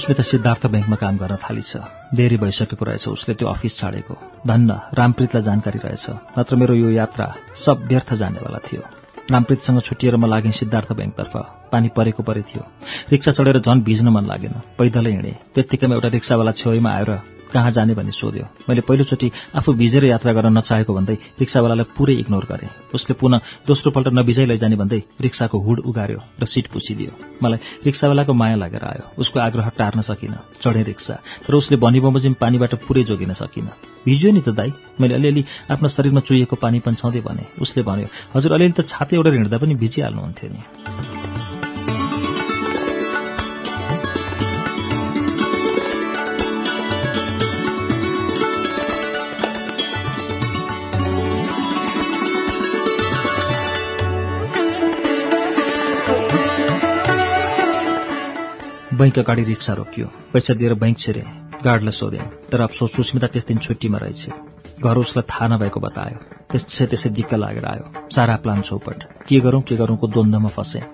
सुस्मिता सिद्धार्थ ब्याङ्कमा काम गर्न थालिछ। देरी भइसकेको रहेछ उसले त्यो अफिस छाडेको। धन्न रामप्रीतलाई जानकारी रहेछ। नत्र मेरो यो यात्रा सब व्यर्थ जानेवाला थियो। रामप्रीतसँग छुट्टिएर म लागेँ सिद्धार्थ ब्याङ्कतर्फ। पानी परेको परे थियो। रिक्सा चढेर झन् भिज्न मन लागेन। पैदलै हिँडेँ। त्यत्तिकैमा एउटा रिक्सावाला छेउमा आएर कहाँ जाने भन्ने सोध्यो। मैले पहिलोचोटि आफू भिजेर यात्रा गर्न नचाहेको भन्दै रिक्सावालालाई पुरै इग्नोर गरेँ। उसले पुनः दोस्रोपल्ट नभिजाइ लैजाने भन्दै रिक्साको हुड उगार्यो र सिट पुछिदियो। मलाई रिक्सावालाको माया लागेर आयो। उसको आग्रह टार्न सकिनँ। चढेँ रिक्सा। तर उसले भनी बमोजिम पानीबाट पुरै जोगिन सकिनँ। भिज्यो नि त दाई मैले अलिअलि आफ्नो शरीरमा चुहिएको पानी पन्छाउँदै भने। उसले भन्यो हजुर अलिअलि त छाते एउटा हिँड्दा पनि भिजिहाल्नुहुन्थ्यो नि। बैङ्क अगाडि रिक्सा रोकियो। पैसा दिएर बैङ्क छिरे। गार्डलाई सोधेँ तर अफसोस सुस्मिता त्यस दिन छुट्टीमा रहेछ। घर उसलाई थाहा नभएको बतायो। त्यसै त्यसै दिक्क लागेर आयो। सारा प्लान चौपट। के गरौँ के गरौँको द्वन्द्वमा फसेँ।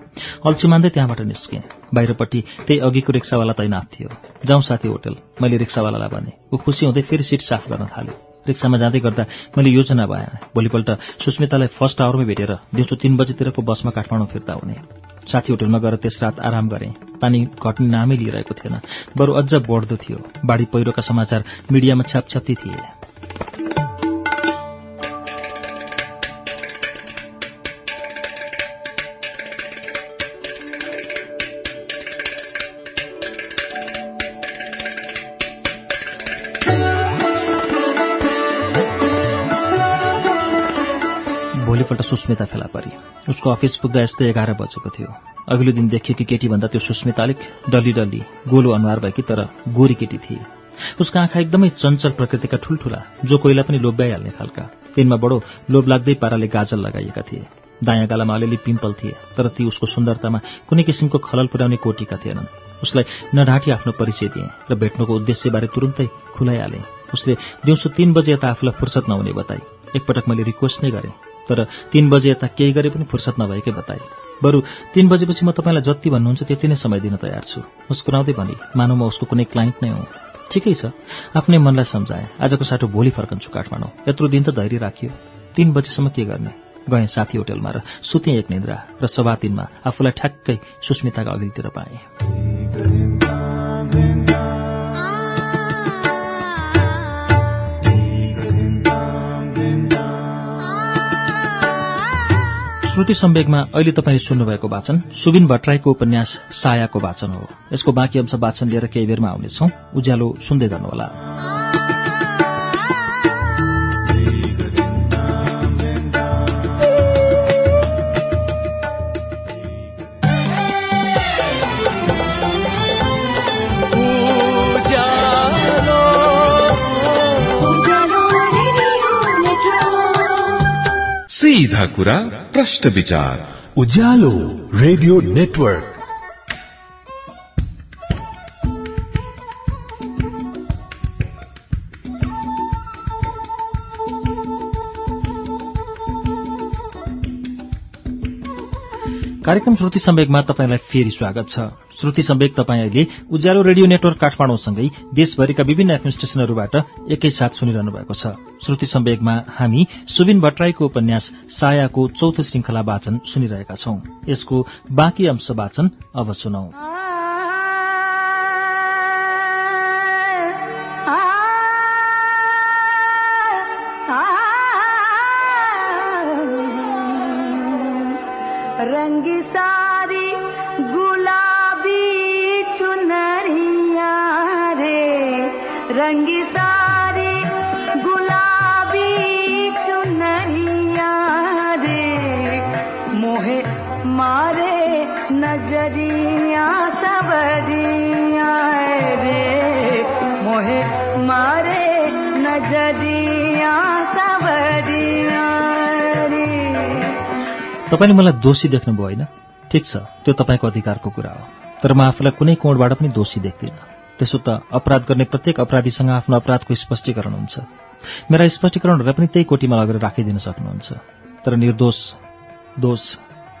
अल्छी मान्दै त्यहाँबाट निस्केँ। बाहिरपट्टि त्यही अघिको रिक्सावाला तैनाथ थियो। जाउँ साथी होटल मैले रिक्सावालालाई भने। ऊ खुसी हुँदै फेरि सिट साफ गर्न थाल्यो। रिक्सामा जाँदै गर्दा मैले योजना भएन भोलिपल्ट सुस्मितालाई फर्स्ट आवरमै भेटेर दिउँसो तीन बजीतिरको बसमा काठमाडौँ फिर्ता हुने। साथी होटलमा गएर त्यस रात आराम गरेँ। पानी घट्ने नामै लिइरहेको थिएन। बरु अझ बढ्दो थियो। बाढी पहिरोका समाचार मिडियामा छ्यापछ्याप्ती थिए। सुस्मिता फेला परी। उसको अफिस पुग्दा यस्तै एघार बजेको थियो। अघिल्लो दिन देखिएकी केटीभन्दा त्यो सुस्मिता अलिक डल्ली डल्ली गोलो अनुहार भएकी तर गोरी केटी थिए। उसका आँखा एकदमै चञ्चल प्रकृतिका ठुल्ठुला जो कोहीलाई पनि लोभ्याइहाल्ने खालका। तिनमा बडो लोभ लाग्दै पाराले गाजल लगाइएका थिए। दायाँ गालामा अलिअलि पिम्पल थिए तर ती उसको सुन्दरतामा कुनै किसिमको खलल पुर्याउने कोटीका थिएनन्। उसलाई नढाँटी आफ्नो परिचय दिए र भेट्नुको उद्देश्यबारे तुरुन्तै खुलाइहाले। उसले दिउँसो तीन बजे यता आफूलाई फुर्सद नहुने बताए एकपटक मैले रिक्वेस्ट नै गरेँ तर तीन बजे यता केही गरे पनि फुर्सद नभएकै बताए। बरु तीन बजेपछि म तपाईँलाई जति भन्नुहुन्छ त्यति नै समय दिन तयार छु। मुस्कुराउँदै भने मानव म उसको कुनै क्लाइन्ट नै हुँ। ठिकै छ आफ्नै मनलाई सम्झाए। आजको साटो भोलि फर्कन्छु काठमाडौँ। यत्रो दिन त धैर्य राखियो। तीन बजेसम्म के गर्ने? गएँ साथी होटेलमा र सुतेँ एक निन्द्रा र सभा तिनमा आफूलाई ठ्याक्कै सुस्मिताका अघिल्तिर पाएँ। श्रुति सम्वेकमा अहिले तपाईँले सुन्नुभएको वाचन सुबिन भट्टराईको उपन्यास सायाको वाचन हो। यसको बाँकी अंश वाचन लिएर केही बेरमा आउनेछौ। उज्यालो सुन्दै गर्नुहोला सीधा कुरा प्रश्न विचार। Ujyaalo radio network. कार्यक्रम श्रुति सम्वेकमा तपाईँलाई फेरि स्वागत छ। श्रुति सम्वेक तपाईँ अहिले उज्यालो रेडियो नेटवर्क काठमाडौँसँगै देशभरिका विभिन्न एफएम स्टेशनहरूबाट एकैसाथ सुनिरहनु भएको छ। श्रुति सम्वेकमा हामी सुबिन भट्टराईको उपन्यास सायाको चौथो श्रृंखला वाचन सुनिरहेका छौं। यसको बाँकी अंश वाचन अब सुनौ। तपाईँले मलाई दोषी देख्नुभयो होइन? ठिक छ त्यो तपाईँको अधिकारको कुरा हो। तर म आफूलाई कुनै कोणबाट पनि दोषी देख्दिनँ। त्यसो त अपराध गर्ने प्रत्येक अपराधीसँग आफ्नो अपराधको स्पष्टीकरण हुन्छ। मेरा स्पष्टीकरणहरूलाई पनि त्यही कोटीमा लगेर राखिदिन सक्नुहुन्छ। तर निर्दोष दोष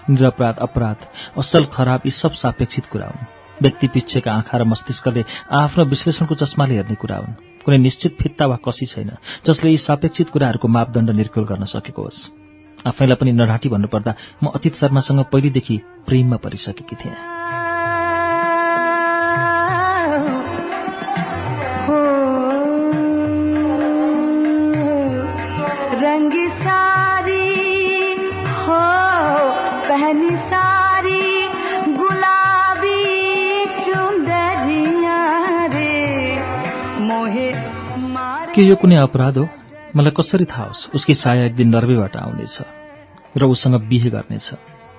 निरपराध अपराध असल खराब यी सब सापेक्षित कुरा हुन्। व्यक्ति पिच्छेका आँखा र मस्तिष्कले आफ्नो विश्लेषणको चस्माले हेर्ने कुरा हुन्। कुनै निश्चित फित्ता वा कसी छैन जसले यी सापेक्षित कुराहरूको मापदण्ड निर्कुल गर्न सकेको होस्। आफैलाई पनि नढाँटी भन्नुपर्दा म अतीत शर्मासँग पहिलेदेखि प्रेममा परिसकेकी थिएँ। के यो कुनै अपराध हो? मलाई कसरी थाहा होस् उसकी साया एक दिन नर्वेबाट आउनेछ र उसँग बिहे गर्नेछ।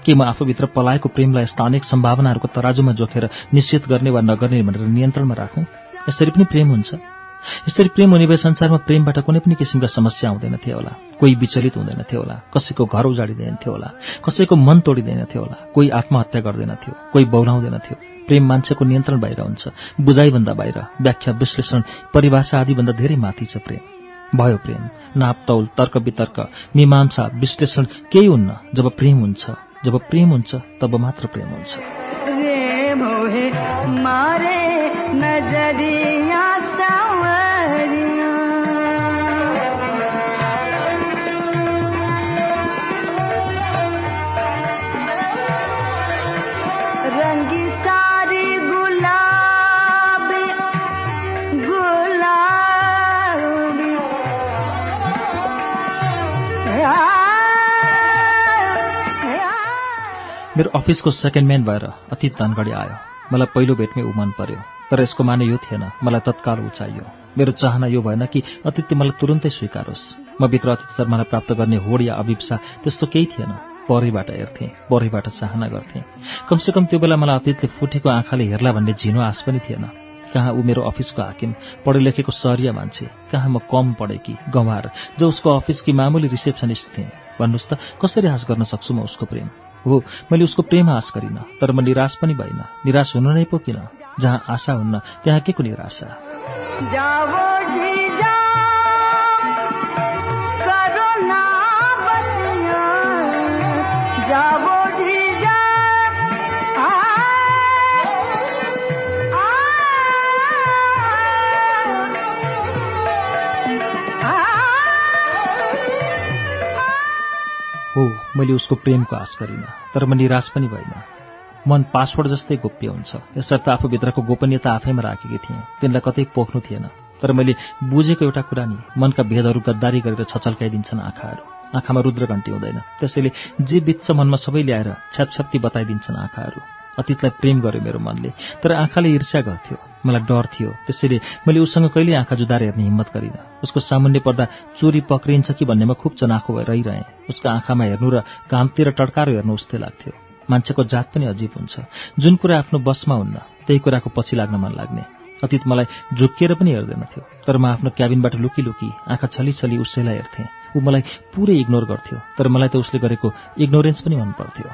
के म आफूभित्र पलाएको प्रेमलाई यस्ता अनेक सम्भावनाहरूको तराजुमा जोखेर निश्चित गर्ने वा नगर्ने भनेर नियन्त्रणमा राखौँ? यसरी पनि प्रेम हुन्छ। यसरी प्रेम हुने भए संसारमा प्रेमबाट कुनै पनि किसिमका समस्या हुँदैनथ्यो होला। कोही विचलित हुँदैनथ्यो होला। कसैको घर उजाडिँदैनथ्यो होला। कसैको मन तोडिँदैनथ्यो होला। कोही आत्महत्या गर्दैनथ्यो कोही बौलाउँदैनथ्यो प्रेम मान्छेको नियन्त्रण बाहिर हुन्छ। बुझाइभन्दा बाहिर। व्याख्या विश्लेषण परिभाषा आदिभन्दा धेरै माथि छ प्रेम। भयो प्रेम नापतौल तर्क वितर्क मीमांसा विश्लेषण केही हुन्न। जब प्रेम हुन्छ जब प्रेम हुन्छ तब मात्र प्रेम हुन्छ। मेरो अफिसको सेकेन्ड म्यान भएर अति धनगढी आयो। मलाई पहिलो भेटमै ऊ मन पर्यो तर यसको माने यो थिएन। मलाई तत्काल ऊ चाहियो। मेरो चाहना यो भएन कि अतिथि मलाई तुरुन्तै स्वीकारोस्। म भित्र अतिथि शर्मालाई प्राप्त गर्ने होड या अभिप्सा त्यस्तो केही थिएन। परैबाट हेर्थेँ परैबाट चाहना गर्थेँ। कमसेकम त्यो बेला मलाई अतीतले फुटेको आँखाले हेर्ला भन्ने झिनो आश पनि थिएन। कहाँ ऊ मेरो अफिसको हाकिम पढे लेखेको सरिया मान्छे? कहाँ म कम पढेकी गँवार? जो उसको अफिसकी मामुली रिसेप्सनिस्ट थिएँ। भन्नुहोस् त कसरी आश गर्न सक्छु म उसको प्रेम? हो मैले उसको प्रेम आश गरिनँ तर म निराश पनि भइन निराश हुनु नै पो किन? जहाँ आशा हुन्न त्यहाँ के को निराशा? मैले उसको प्रेमको आश गरिनँ तर म निराश पनि भइन मन पासवर्ड जस्तै गोप्य हुन्छ। यसर्थ आफूभित्रको गोपनीयता आफैमा राखेकी थिएँ। तिनलाई कतै पोख्नु थिएन। तर मैले बुझेको एउटा कुरा नि मनका भेदहरू गद्दारी गरेर छचल्काइदिन्छन् आँखाहरू। आँखामा रुद्रघण्टी हुँदैन। त्यसैले जे बित्छ मनमा सबै ल्याएर छ्यापछ्याप्ती बताइदिन्छन् आँखाहरू। अतीतलाई प्रेम गर्यो मेरो मनले तर आँखाले ईर्ष्या गर्थ्यो मलाई डर थियो। त्यसैले मैले उसँग कहिल्यै आँखा जुदाएर हेर्ने हिम्मत गरिनँ। उसको सामुन्य पर्दा चोरी पक्रिन्छ कि भन्नेमा खुब चनाखो भएर रहिरहेँ। उसको आँखामा हेर्नु र कामतिर टड्कारो हेर्नु उस्तै लाग्थ्यो। मान्छेको जात पनि अजीब हुन्छ। जुन कुरा आफ्नो बसमा हुन्न त्यही कुराको पछि लाग्न मन लाग्ने। अतीत मलाई झुक्किएर पनि हेर्दैनथ्यो तर म आफ्नो क्याबिनबाट लुकी लुकी आँखा छली छली उसैलाई हेर्थेँ। ऊ मलाई पुरै इग्नोर गर्थ्यो तर मलाई त उसले गरेको इग्नोरेन्स पनि मन पर्थ्यो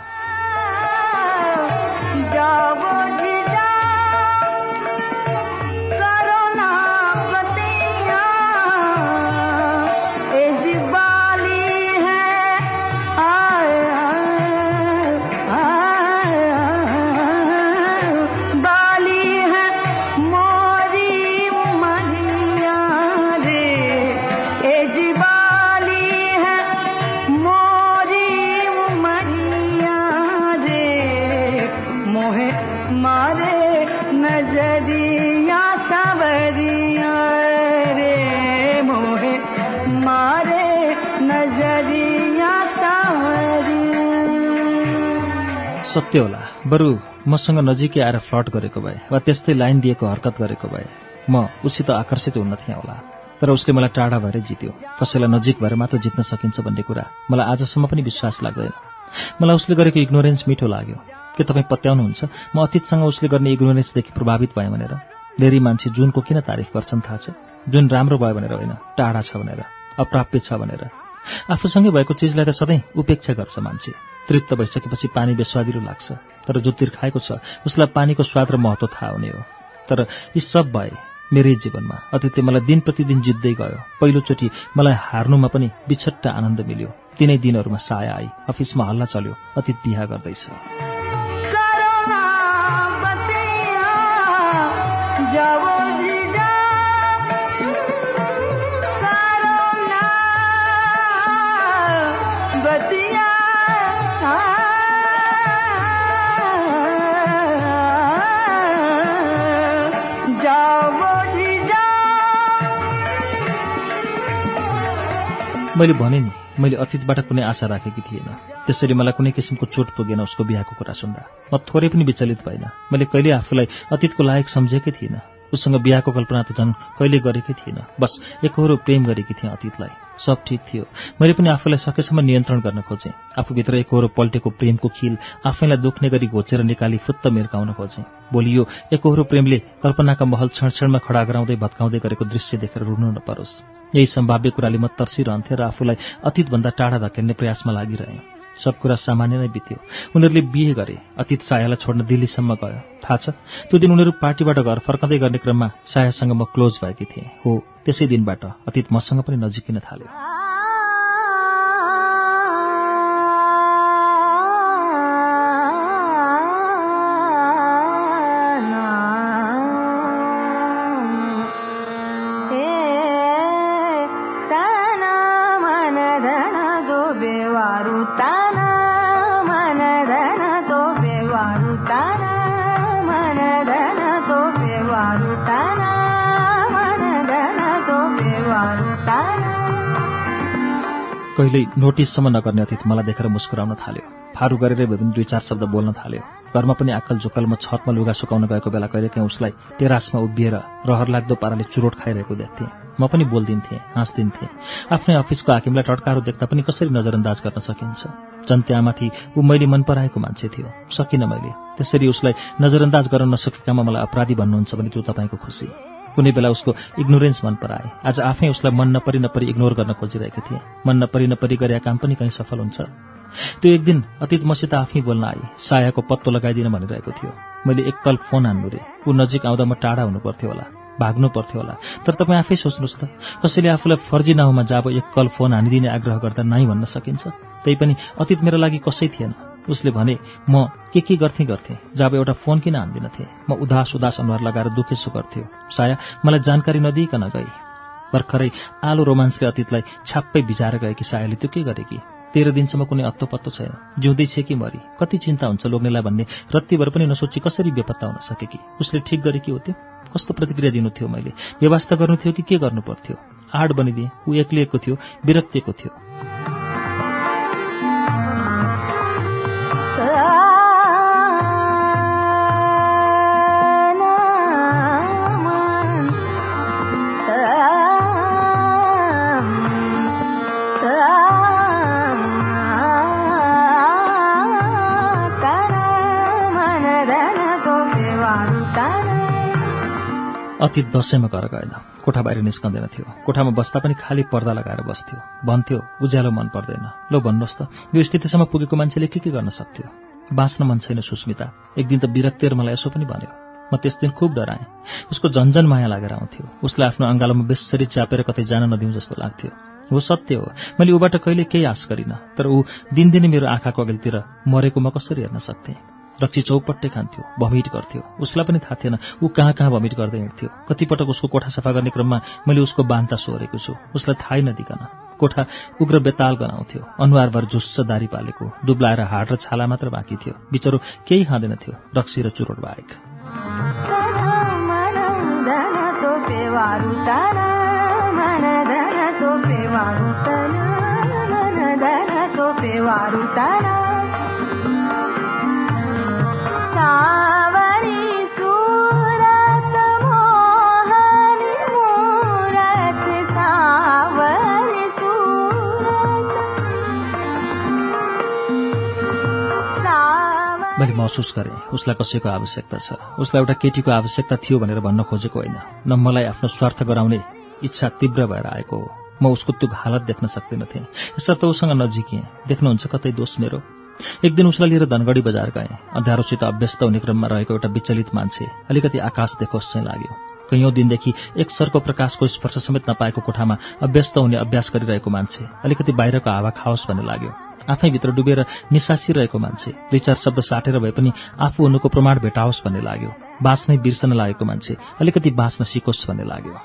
सत्य होला। बरु मसँग नजिकै आएर फ्लट गरेको भए वा त्यस्तै लाइन दिएको हरकत गरेको भए म उसित आकर्षित हुन थिएँ होला। तर उसले मलाई टाढा भएर जित्यो। कसैलाई नजिक भएर मात्र जित्न सकिन्छ भन्ने कुरा मलाई आजसम्म पनि विश्वास लाग्दैन। मलाई उसले गरेको इग्नोरेन्स मिठो लाग्यो। के तपाईँ पत्याउनुहुन्छ? म अतीतसँग उसले गर्ने इग्नोरेन्सदेखि प्रभावित भएँ भनेर। धेरै मान्छे जुनको किन तारिफ गर्छन् थाहा छ? जुन राम्रो भयो भनेर होइन टाढा छ भनेर अप्राप्य छ भनेर। आफूसँगै भएको चिजलाई त सधैँ उपेक्षा गर्छ मान्छे। तृप्त भइसकेपछि पानी बेस्वादिलो लाग्छ। तर जो तिर्खाएको छ उसलाई पानीको स्वाद र महत्व थाहा हुने हो। तर यी सब भए मेरै जीवनमा अतिथि मलाई दिन प्रतिदिन जित्दै गयो। पहिलोचोटि मलाई हार्नुमा पनि बिछट्ट आनन्द मिल्यो। तिनै दिनहरूमा साया आई। अफिसमा हल्ला चल्यो। अतीत बिहा गर्दैछ। मैले भने नि मैले अतीतबाट कुनै आशा राखेकी थिएन। त्यसरी मलाई कुनै किसिमको चोट पुगेन उसको बिहाको कुरा सुन्दा। म थोरै पनि विचलित भएन। मैले कहिले आफूलाई अतीतको लायक सम्झेकै थिइनँ उसँग बिहाको कल्पना त झन् कहिले गरेकै थिइनँ बस एकहोरो प्रेम गरेकी थिएँ अतीतलाई। सब ठिक थियो। मैले पनि आफूलाई सकेसम्म नियन्त्रण गर्न खोजेँ। आफूभित्र एकहोरो पल्टेको प्रेमको खिल आफैलाई दुख्ने गरी घोचेर निकाली फुत्त मिर्काउन खोजेँ। भोलि यो एकहोरो प्रेमले कल्पनाका महल क्षणक्षणमा खडा गराउँदै भत्काउँदै गरेको दृश्य देखेर रुनु नपरोस्। यही सम्भाव्य कुराले म तर्सिरहन्थेँ र आफूलाई अतीतभन्दा टाढा धकेल्ने प्रयासमा लागिरहेँ। सब कुरा सामान्य नै बित्यो। उनीहरूले बिहे गरे। अतीत सायालाई छोड्न दिल्लीसम्म गयो। थाहा छ त्यो दिन उनीहरू पार्टीबाट घर फर्कँदै गर्ने क्रममा सायासँग म क्लोज भएकी थिएँ। हो त्यसै दिनबाट अतीत मसँग पनि नजिकिन थाल्यो। कहिल्यै नोटिससम्म नगर्ने अतीत मलाई देखेर मुस्कुराउन थाल्यो। फारू गरेरै पनि दुई चार शब्द बोल्न थाल्यो। घरमा पनि आक्कल झुक्कल म छतमा लुगा सुकाउन गएको बेला कहिलेकाहीँ उसलाई टेरासमा उभिएर रहर लाग्दो पाराले चुरोट खाइरहेको देख्थेँ। म पनि बोलिदिन्थेँ हाँस्दिन्थेँ। आफ्नै अफिसको हाकिमलाई टड्कारो देख्दा पनि कसरी नजरअन्दाज गर्न सकिन्छ? झन् त्यहाँमाथि ऊ मैले मन पराएको मान्छे थियो। सकिनँ मैले। त्यसरी उसलाई नजरअन्दाज गर्न नसकेकामा मलाई अपराधी भन्नुहुन्छ भने त्यो तपाईँको खुसी। कुनै बेला उसको इग्नोरेन्स मन पराए। आज आफै उसलाई मन नपरी नपरी इग्नोर गर्न खोजिरहेको थिएँ। मन नपरी नपरी गरेका काम पनि कहीँ सफल हुन्छ। त्यो एक दिन अतीत मसित आफै बोल्न आए। सायाको पत्तो लगाइदिन भनिरहेको थियो। मैले एककल फोन हान्नु रे ऊ नजिक आउँदा म टाढा हुनु पर्थ्यो होला। भाग्नु पर्थ्यो होला। तर तपाईँ आफै सोच्नुहोस् त कसैले आफूलाई फर्जी नाउँमा जाब एक कल फोन हानिदिने आग्रह गर्दा नाइ भन्न सकिन्छ? त्यही पनि अतीत मेरो लागि कसै थिएन। उसले भने म के के गर्थेँ गर्थेँ। जब एउटा फोन किन हान्दिनथे म उदास उदास अनुहार लगाएर दुखेसो गर्थ्यो। साया मलाई जानकारी नदिइकन गई। भर्खरै आलो रोमान्सले अतीतलाई छ्याप्पै भिजाएर गएकी सायाले त्यो के गरे कि? तेह्र दिनसम्म कुनै अत्तो पत्तो छैन। जिउँदै छे कि मरी? कति चिन्ता हुन्छ लोग्नेलाई भन्ने रत्तिभर पनि नसोची कसरी बेपत्ता हुन सके कि? उसले ठिक गरे कि हो त्यो? कस्तो प्रतिक्रिया दिनु थियो मैले? व्यवस्था गर्नु थियो कि के गर्नु पर्थ्यो? आड बनिदिएँ। ऊ एक्लिएको थियो विरक्तिएको थियो। अतीत दसैँमा घर गएन। कोठा बाहिर निस्कँदैन थियो। कोठामा बस्दा पनि खाली पर्दा लगाएर बस्थ्यो। भन्थ्यो उज्यालो मन पर्दैन। लो भन्नुहोस् त यो स्थितिसम्म पुगेको मान्छेले के के गर्न सक्थ्यो? बाँच्न मन छैन सुस्मिता। एक दिन त विरक्तिएर मलाई यसो पनि भन्यो। म त्यस दिन खुब डराएँ। उसको झन्झन माया लागेर आउँथ्यो। उसलाई आफ्नो अङ्गालोमा बेसरी च्यापेर कतै जान नदिउँ जस्तो लाग्थ्यो। हो सत्य हो। मैले ऊबाट कहिले केही आश गरिनँ। तर ऊ दिनदिनै मेरो आँखाको अघिल्तिर मरेको म कसरी हेर्न सक्थेँ? रक्सी चौपट्टै खान्थ्यो भमिट गर्थ्यो। उसलाई पनि थाहा थिएन ऊ कहाँ कहाँ भमिट गर्दै हिँड्थ्यो। कतिपटक उसको कोठा सफा गर्ने क्रममा मैले उसको बान्ता सोहोरेको छु। उसलाई थाहै नदिकन। कोठा उग्र बेताल गनाउँथ्यो। अनुहारभर झुस्स दारी पालेको डुब्लाएर हाड र छाला मात्र बाँकी थियो। बिचरो केही खाँदैन थियो रक्सी र चुरोट बाहेक। मैले महसुस गरेँ उसलाई कसैको आवश्यकता छ। उसलाई एउटा केटीको आवश्यकता थियो भनेर भन्न खोजेको होइन न मलाई आफ्नो स्वार्थ गराउने इच्छा तीव्र भएर आएको हो। म उसको त्यो हालत देख्न सक्दिनथेँ यसर्थ उसँग नजिकेँ देख्नुहुन्छ कतै दोष मेरो? एक दिन उसलाई लिएर धनगढी बजार गएँ। अँध्यारोसित अभ्यस्त हुने क्रममा रहेको एउटा विचलित मान्छे अलिकति आकाश देखोस् चाहिँ लाग्यो। कैयौँ दिनदेखि एक सरको प्रकाशको स्पर्श समेत नपाएको कोठामा अभ्यस्त हुने अभ्यास गरिरहेको मान्छे अलिकति बाहिरको हावा खाओस् भन्ने लाग्यो। आफैभित्र डुबेर निसासिरहेको मान्छे दुई चार शब्द साटेर भए पनि आफू हुनुको प्रमाण भेटाओस् भन्ने लाग्यो। बाँच्नै बिर्सन लागेको मान्छे अलिकति बाँच्न सिकोस् भन्ने लाग्यो।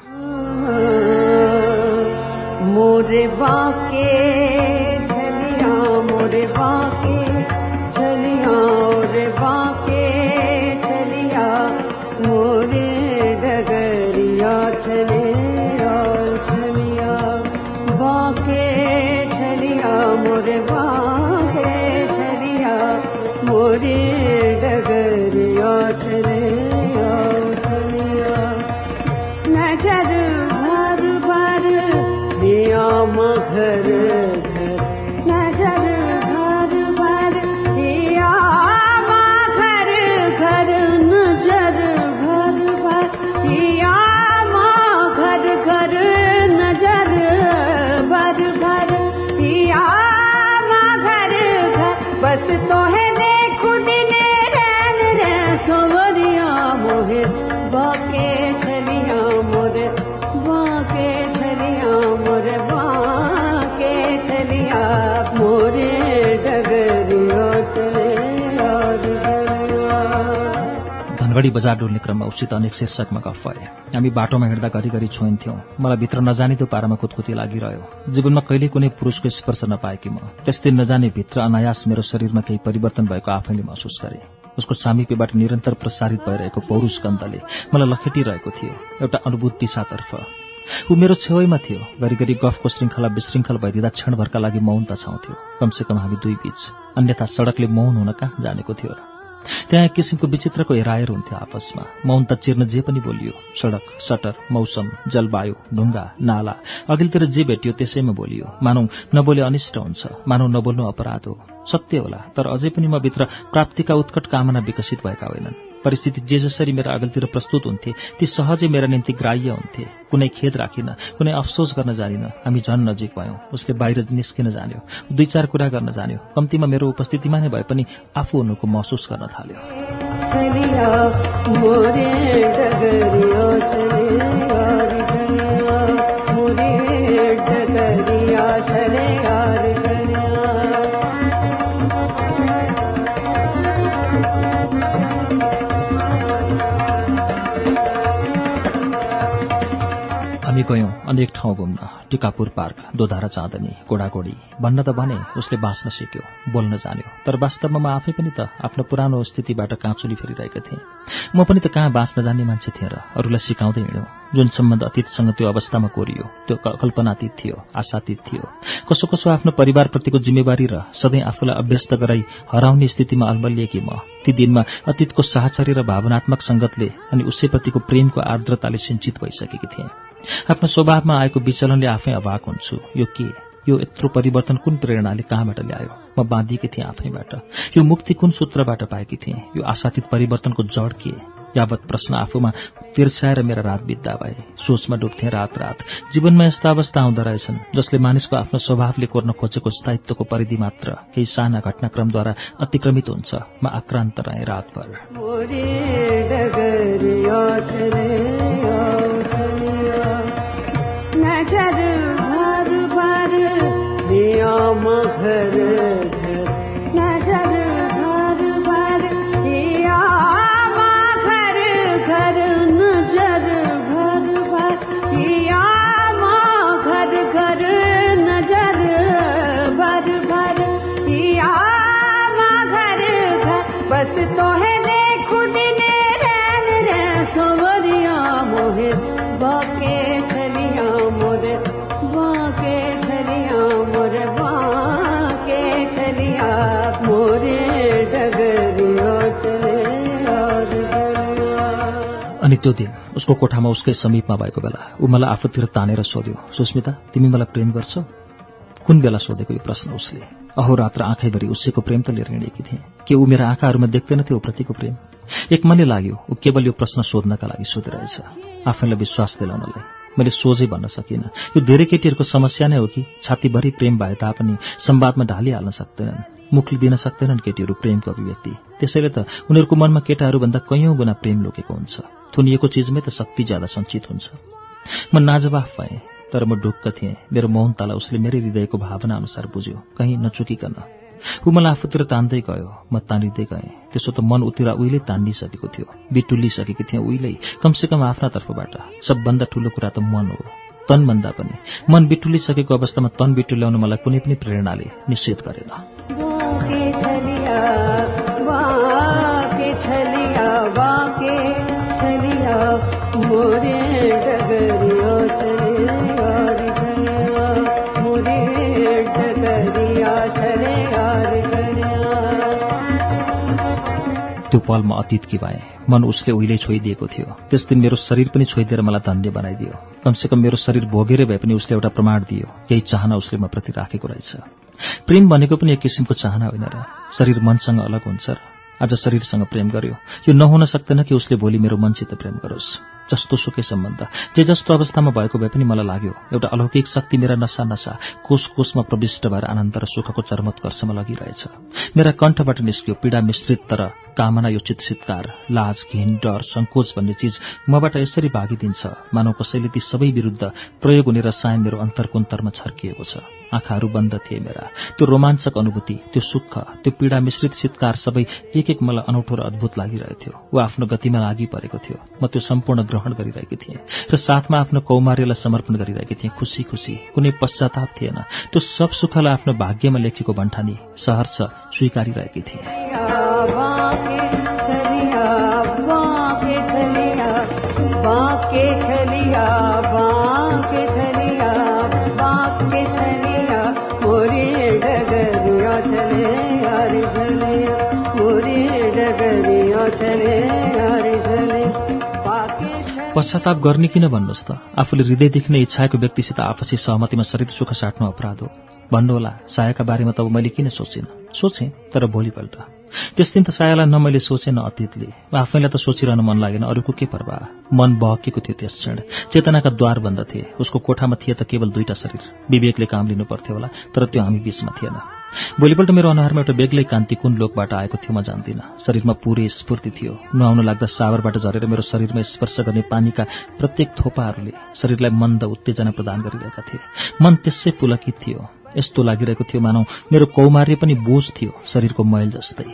मोरे धनगढी बजार डुल्ने क्रममा उसित अनेक शीर्षकमा गफ भए। हामी बाटोमा हिँड्दा घरिघरि छोइन्थ्यौँ। मलाई भित्र नजाने त्यो पारामा कुदकुती लागिरह्यो। जीवनमा कहिले कुनै पुरुषको स्पर्श नपाएकी म। त्यस दिन नजाने भित्र अनायास मेरो शरीरमा केही परिवर्तन भएको आफैले महसुस गरेँ। उसको सामिप्यबाट निरन्तर प्रसारित भइरहेको पौरुष गन्धले मलाई लखेटिरहेको थियो एउटा अनुभूत दिशातर्फ ऊ मेरो छेउैमा थियो घरिघरि गफको श्रृङ्खला विशृङ्खल भइदिँदा क्षणभरका लागि मौनता छाउँथ्यो। कमसेकम हामी दुई बीच अन्यथा सडकले मौन हुन कहाँ जानेको थियो र त्यहाँ एक किसिमको विचित्रको हेराएर हुन्थ्यो आपसमा। मौन त चिर्न जे पनि बोलियो। सडक सटर मौसम जलवायु ढुङ्गा नाला अघिल्तिर जे भेटियो त्यसैमा बोलियो मानौ नबोले अनिष्ट हुन्छ। मानौ नबोल्नु अपराध हो। सत्य होला तर अझै पनि म भित्र प्राप्तिका उत्कट कामना विकसित भएका होइनन्। परिस्थिति जे जसरी मेरा अघिल्तिर प्रस्तुत हुन्थे ती सहजै मेरा निम्ति ग्राह्य हुन्थे कुनै खेद राखिन कुनै अफसोस गर्न जानिन हामी झन् नजिक भयौँ उसले बाहिर निस्किन जान्यो दुई चार कुरा गर्न जान्यो कम्तीमा मेरो उपस्थितिमा नै भए पनि आफू हुनुको महसुस गर्न थाल्यो गयौँ। अनेक ठाउँ घुम्न टिकापुर पार्क दोधारा चाँदनी गोडागोडी भन्न त भने उसले बाँच्न सिक्यो बोल्न जान्यो। तर वास्तवमा म आफै पनि त आफ्नो पुरानो स्थितिबाट काँचुली फेरिरहेको थिएँ। म पनि त कहाँ बाँच्न जान्ने मान्छे थिएँ र अरूलाई सिकाउँदै हिँड्यौँ। जुन सम्बन्ध अतीतसँग त्यो अवस्थामा कोरियो त्यो कल्पनातीत थियो आशातीत थियो। कसो कसो आफ्नो परिवारप्रतिको जिम्मेवारी र सधैँ आफूलाई अभ्यस्त गराई हराउने स्थितिमा अल्मलिएकी म ती दिनमा अतीतको साहचर्य र भावनात्मक सङ्गतले अनि उसैप्रतिको प्रेमको आर्द्रताले सिंचित भइसकेकी थिएँ। आफ्नो स्वभावमा आएको विचलनले आफै अभाग हुन्छु। यो के? यो यत्रो परिवर्तन कुन प्रेरणाले कहाँबाट ल्यायो? म बाँधिएकी थिएँ आफैबाट। यो मुक्ति कुन सूत्रबाट पाएकी थिएँ? यो आशातीत परिवर्तनको जड के? यावत प्रश्न आफूमा तिर्साएर मेरा रात बित्दा भए। सोचमा डुब्थे रात रात जीवनमा यस्ता अवस्था आउँदो रहेछन् जसले मानिसको आफ्नो स्वभावले कोर्न खोजेको स्थायित्वको परिधि मात्र केही साना घटनाक्रमद्वारा अतिक्रमित हुन्छ। म आक्रान्त रहेँ रातभर। मघर त्यो दिन उसको कोठामा उसकै समीपमा भएको बेला ऊ मलाई आफूतिर तानेर सोध्यो सुस्मिता तिमी मलाई प्रेम गर्छौ? कुन बेला सोधेको यो प्रश्न उसले? अहोरात्र आँखैभरि उसैको प्रेम त लिएर हिँडेकी थिएँ। के ऊ मेरा आँखाहरूमा देख्दैनथ्यो ऊप्रतिको प्रेम? एक मनले लाग्यो ऊ केवल यो प्रश्न सोध्नका लागि सोधिरहेछ आफैलाई विश्वास दिलाउनलाई मैले सोझै भन्न सकिनँ। यो धेरै केटीहरूको समस्या नै हो कि छातीभरि प्रेम भए तापनि संवादमा ढालिहाल्न सक्दैनन्। मुखले दिन सक्दैनन् केटीहरू प्रेमको अभिव्यक्ति। त्यसैले त उनीहरूको मनमा केटाहरूभन्दा कैयौँ गुणा प्रेम लोकेको हुन्छ। थुनिएको चिजमै त शक्ति ज्यादा सञ्चित हुन्छ। म नाजवाफ भएँ तर म ढुक्क थिएँ। मेरो मौनतालाई उसले मेरै हृदयको भावना अनुसार बुझ्यो। कहीँ नचुकिकन। ऊ मलाई आफूतिर तान्दै गयो म तानिँदै गएँ। त्यसो त मन उतिर उहिल्यै तानिसकेको थियो। बिटुल्लिसकेकी थिएँ उहिल्यै कमसेकम आफ्ना तर्फबाट। सबभन्दा ठूलो कुरा त मन हो। तनभन्दा पनि। मन बिटुलिसकेको अवस्थामा तन बिटुल्याउन मलाई कुनै पनि प्रेरणाले निषेध गरेन। बाके छलिया बाके छलिया बाके छलिया मोरे चलिया त्यो पल म अतीतकी भएँ मन उसले उहिले छोइदिएको थियो। त्यस दिन मेरो शरीर पनि छोइदिएर मलाई धन्य बनाइदियो। कमसेकम मेरो शरीर भोगेरै भए पनि उसले एउटा प्रमाण दियो। केही चाहना उसले म प्रति राखेको रहेछ। प्रेम भनेको पनि एक किसिमको चाहना होइन र? शरीर मनसँग अलग हुन्छ र? आज शरीरसँग प्रेम गर्यो। यो नहुन सक्दैन कि उसले भोलि मेरो मनसित प्रेम गरोस्। जस्तो सुकै सम्बन्ध। जे जस्तो अवस्थामा भएको भए पनि मलाई लाग्यो एउटा अलौकिक शक्ति मेरा नसा नसा कोष कोषमा प्रविष्ट भएर आनन्द र सुखको चरमोत्कर्षमा लगिरहेछ। मेरा कण्ठबाट निस्क्यो पीडा मिश्रित तर कामना यो चितचितकार लाज घिन डर सङ्कोच भन्ने चिज मबाट यसरी भागिदिन्छ। मानव कसैले ती सबै विरुद्ध प्रयोग हुने रसायन मेरो अन्तर्कुन्तरमा छर्किएको छ। आँखाहरू बन्द थिए मेरा। त्यो रोमाञ्चक अनुभूति त्यो सुख त्यो पीडा मिश्रित चितकार सबै एक एक मलाई अनौठो र अद्भुत लागिरहेथ्यो। ऊ आफ्नो गतिमा लागि परेको थियो। म त्यो सम्पूर्ण ग्रहण गरिरहेकी थिएँ र साथमा आफ्नो कौमार्यलाई समर्पण गरिरहेकी थिएँ खुसी खुसी कुनै पश्चाताप थिएन त्यो सब सुखलाई आफ्नो भाग्यमा लेखेको भन्ठानी सहर्ष स्वीकारिरहेकी थिएँ बाके पश्चाताप गर्ने किन भन्नुहोस् त? आफूले हृदयदेखि नै इच्छाएको व्यक्तिसित आपसी सहमतिमा शरीर सुख साट्नु अपराध हो। भन्नुहोला सायाका बारेमा तब मैले किन सोचिनँ? सोचेँ तर भोलिपल्ट। त्यस दिन त सायालाई न मैले सोचेँ न अतीतले। आफैलाई त सोचिरहन मन लागेन अरूको के पर्वाह मन बहकेको थियो त्यस क्षण। चेतनाका द्वार बन्द थिए। उसको कोठामा थिए त केवल दुईटा शरीर। विवेकले काम लिनु पर्थ्यो होला तर त्यो हामी बीचमा थिएन। भोलिपल्ट मेरो अनुहारमा एउटा बेग्लै कान्ति कुन लोकबाट आएको थियो म जान्दिनँ। शरीरमा पुरै स्फूर्ति थियो। नुहाउन लाग्दा सावरबाट झरेर मेरो शरीरमा स्पर्श गर्ने पानीका प्रत्येक थोपाहरूले शरीरलाई मन्द उत्तेजना प्रदान गरिरहेका थिए। मन त्यसै पुलकित थियो। यस्तो लागिरहेको थियो मानौ मेरो कौमार्य पनि बोझ थियो शरीरको मैल जस्तै।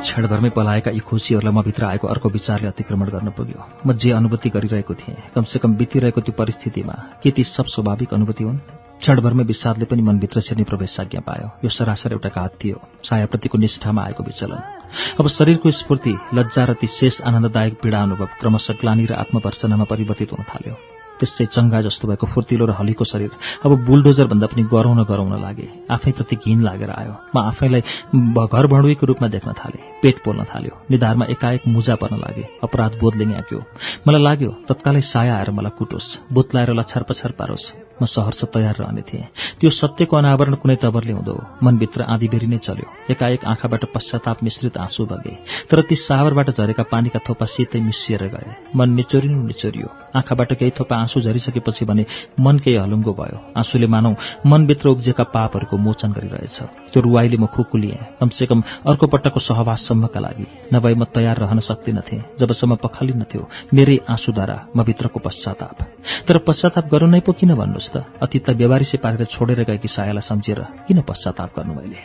क्षणभरमै पलाएका यी खुसीहरूलाई म भित्र आएको अर्को विचारले अतिक्रमण गर्न पुग्यो। म जे अनुभूति गरिरहेको थिएँ कमसेकम बितिरहेको त्यो परिस्थितिमा के ती सब स्वाभाविक अनुभूति हुन्? क्षणभरमै विषादले पनि मनभित्र छिर्ने प्रवेशाज्ञा पायो। यो सरासर एउटा घात थियो। सायाप्रतिको निष्ठामा आएको विचलन। अब शरीरको स्फूर्ति लज्जा र ती शेष आनन्ददायक पीडा अनुभव क्रमशः ग्लानी र आत्मवर्चनामा परिवर्तित हुन थाल्यो। त्यसै चङ्गा जस्तो भएको फुर्तिलो र हलीको शरीर। अब बुलडोजर भन्दा पनि गराउन गराउन लागे। आफैप्रति घिन लागेर आयो। म आफैलाई घर भणुवीको रूपमा देख्न थालेँ। पेट पोल्न थाल्यो। निधारमा एकाएक मुजा पर्न लागे। अपराध बोधले न्याक्यो। मलाई लाग्यो तत्कालै साया आएर मलाई कुटोस्। बुत्लाएर लछार पछार पारोस्। म सहर्ष तयार रहने थिएँ। त्यो सत्यको अनावरण कुनै तवरले हुँदो। मनभित्र आँधीबेरी नै चल्यो। एकाएक आँखाबाट पश्चाताप मिश्रित आँसु बगे। तर ती सावरबाट झरेका पानीका थोपा शीतै मिसिएर गए। मन निचोरिनु निचोरियो। आँखाबाट केही थोपा आँसु झरिसकेपछि भने मन केही हलुङ्गो भयो। आँसुले मानौ मनभित्र उब्जेका पापहरूको मोचन गरिरहेछ। त्यो रुवाईले म खुकुलिएँ। कमसेकम अर्को पटकको सहवाससम्मका लागि। नभए म तयार रहन सक्दिनथे। जबसम्म पखालिन्थ्यो मेरै आँसुद्वारा म पश्चाताप। तर पश्चाताप गर्नु नै पो किन भन्नुहोस् त अतीतलाई व्यवहारिसे पारेर छोडेर गएकी सायालाई सम्झेर किन पश्चाताप गर्नु मैले?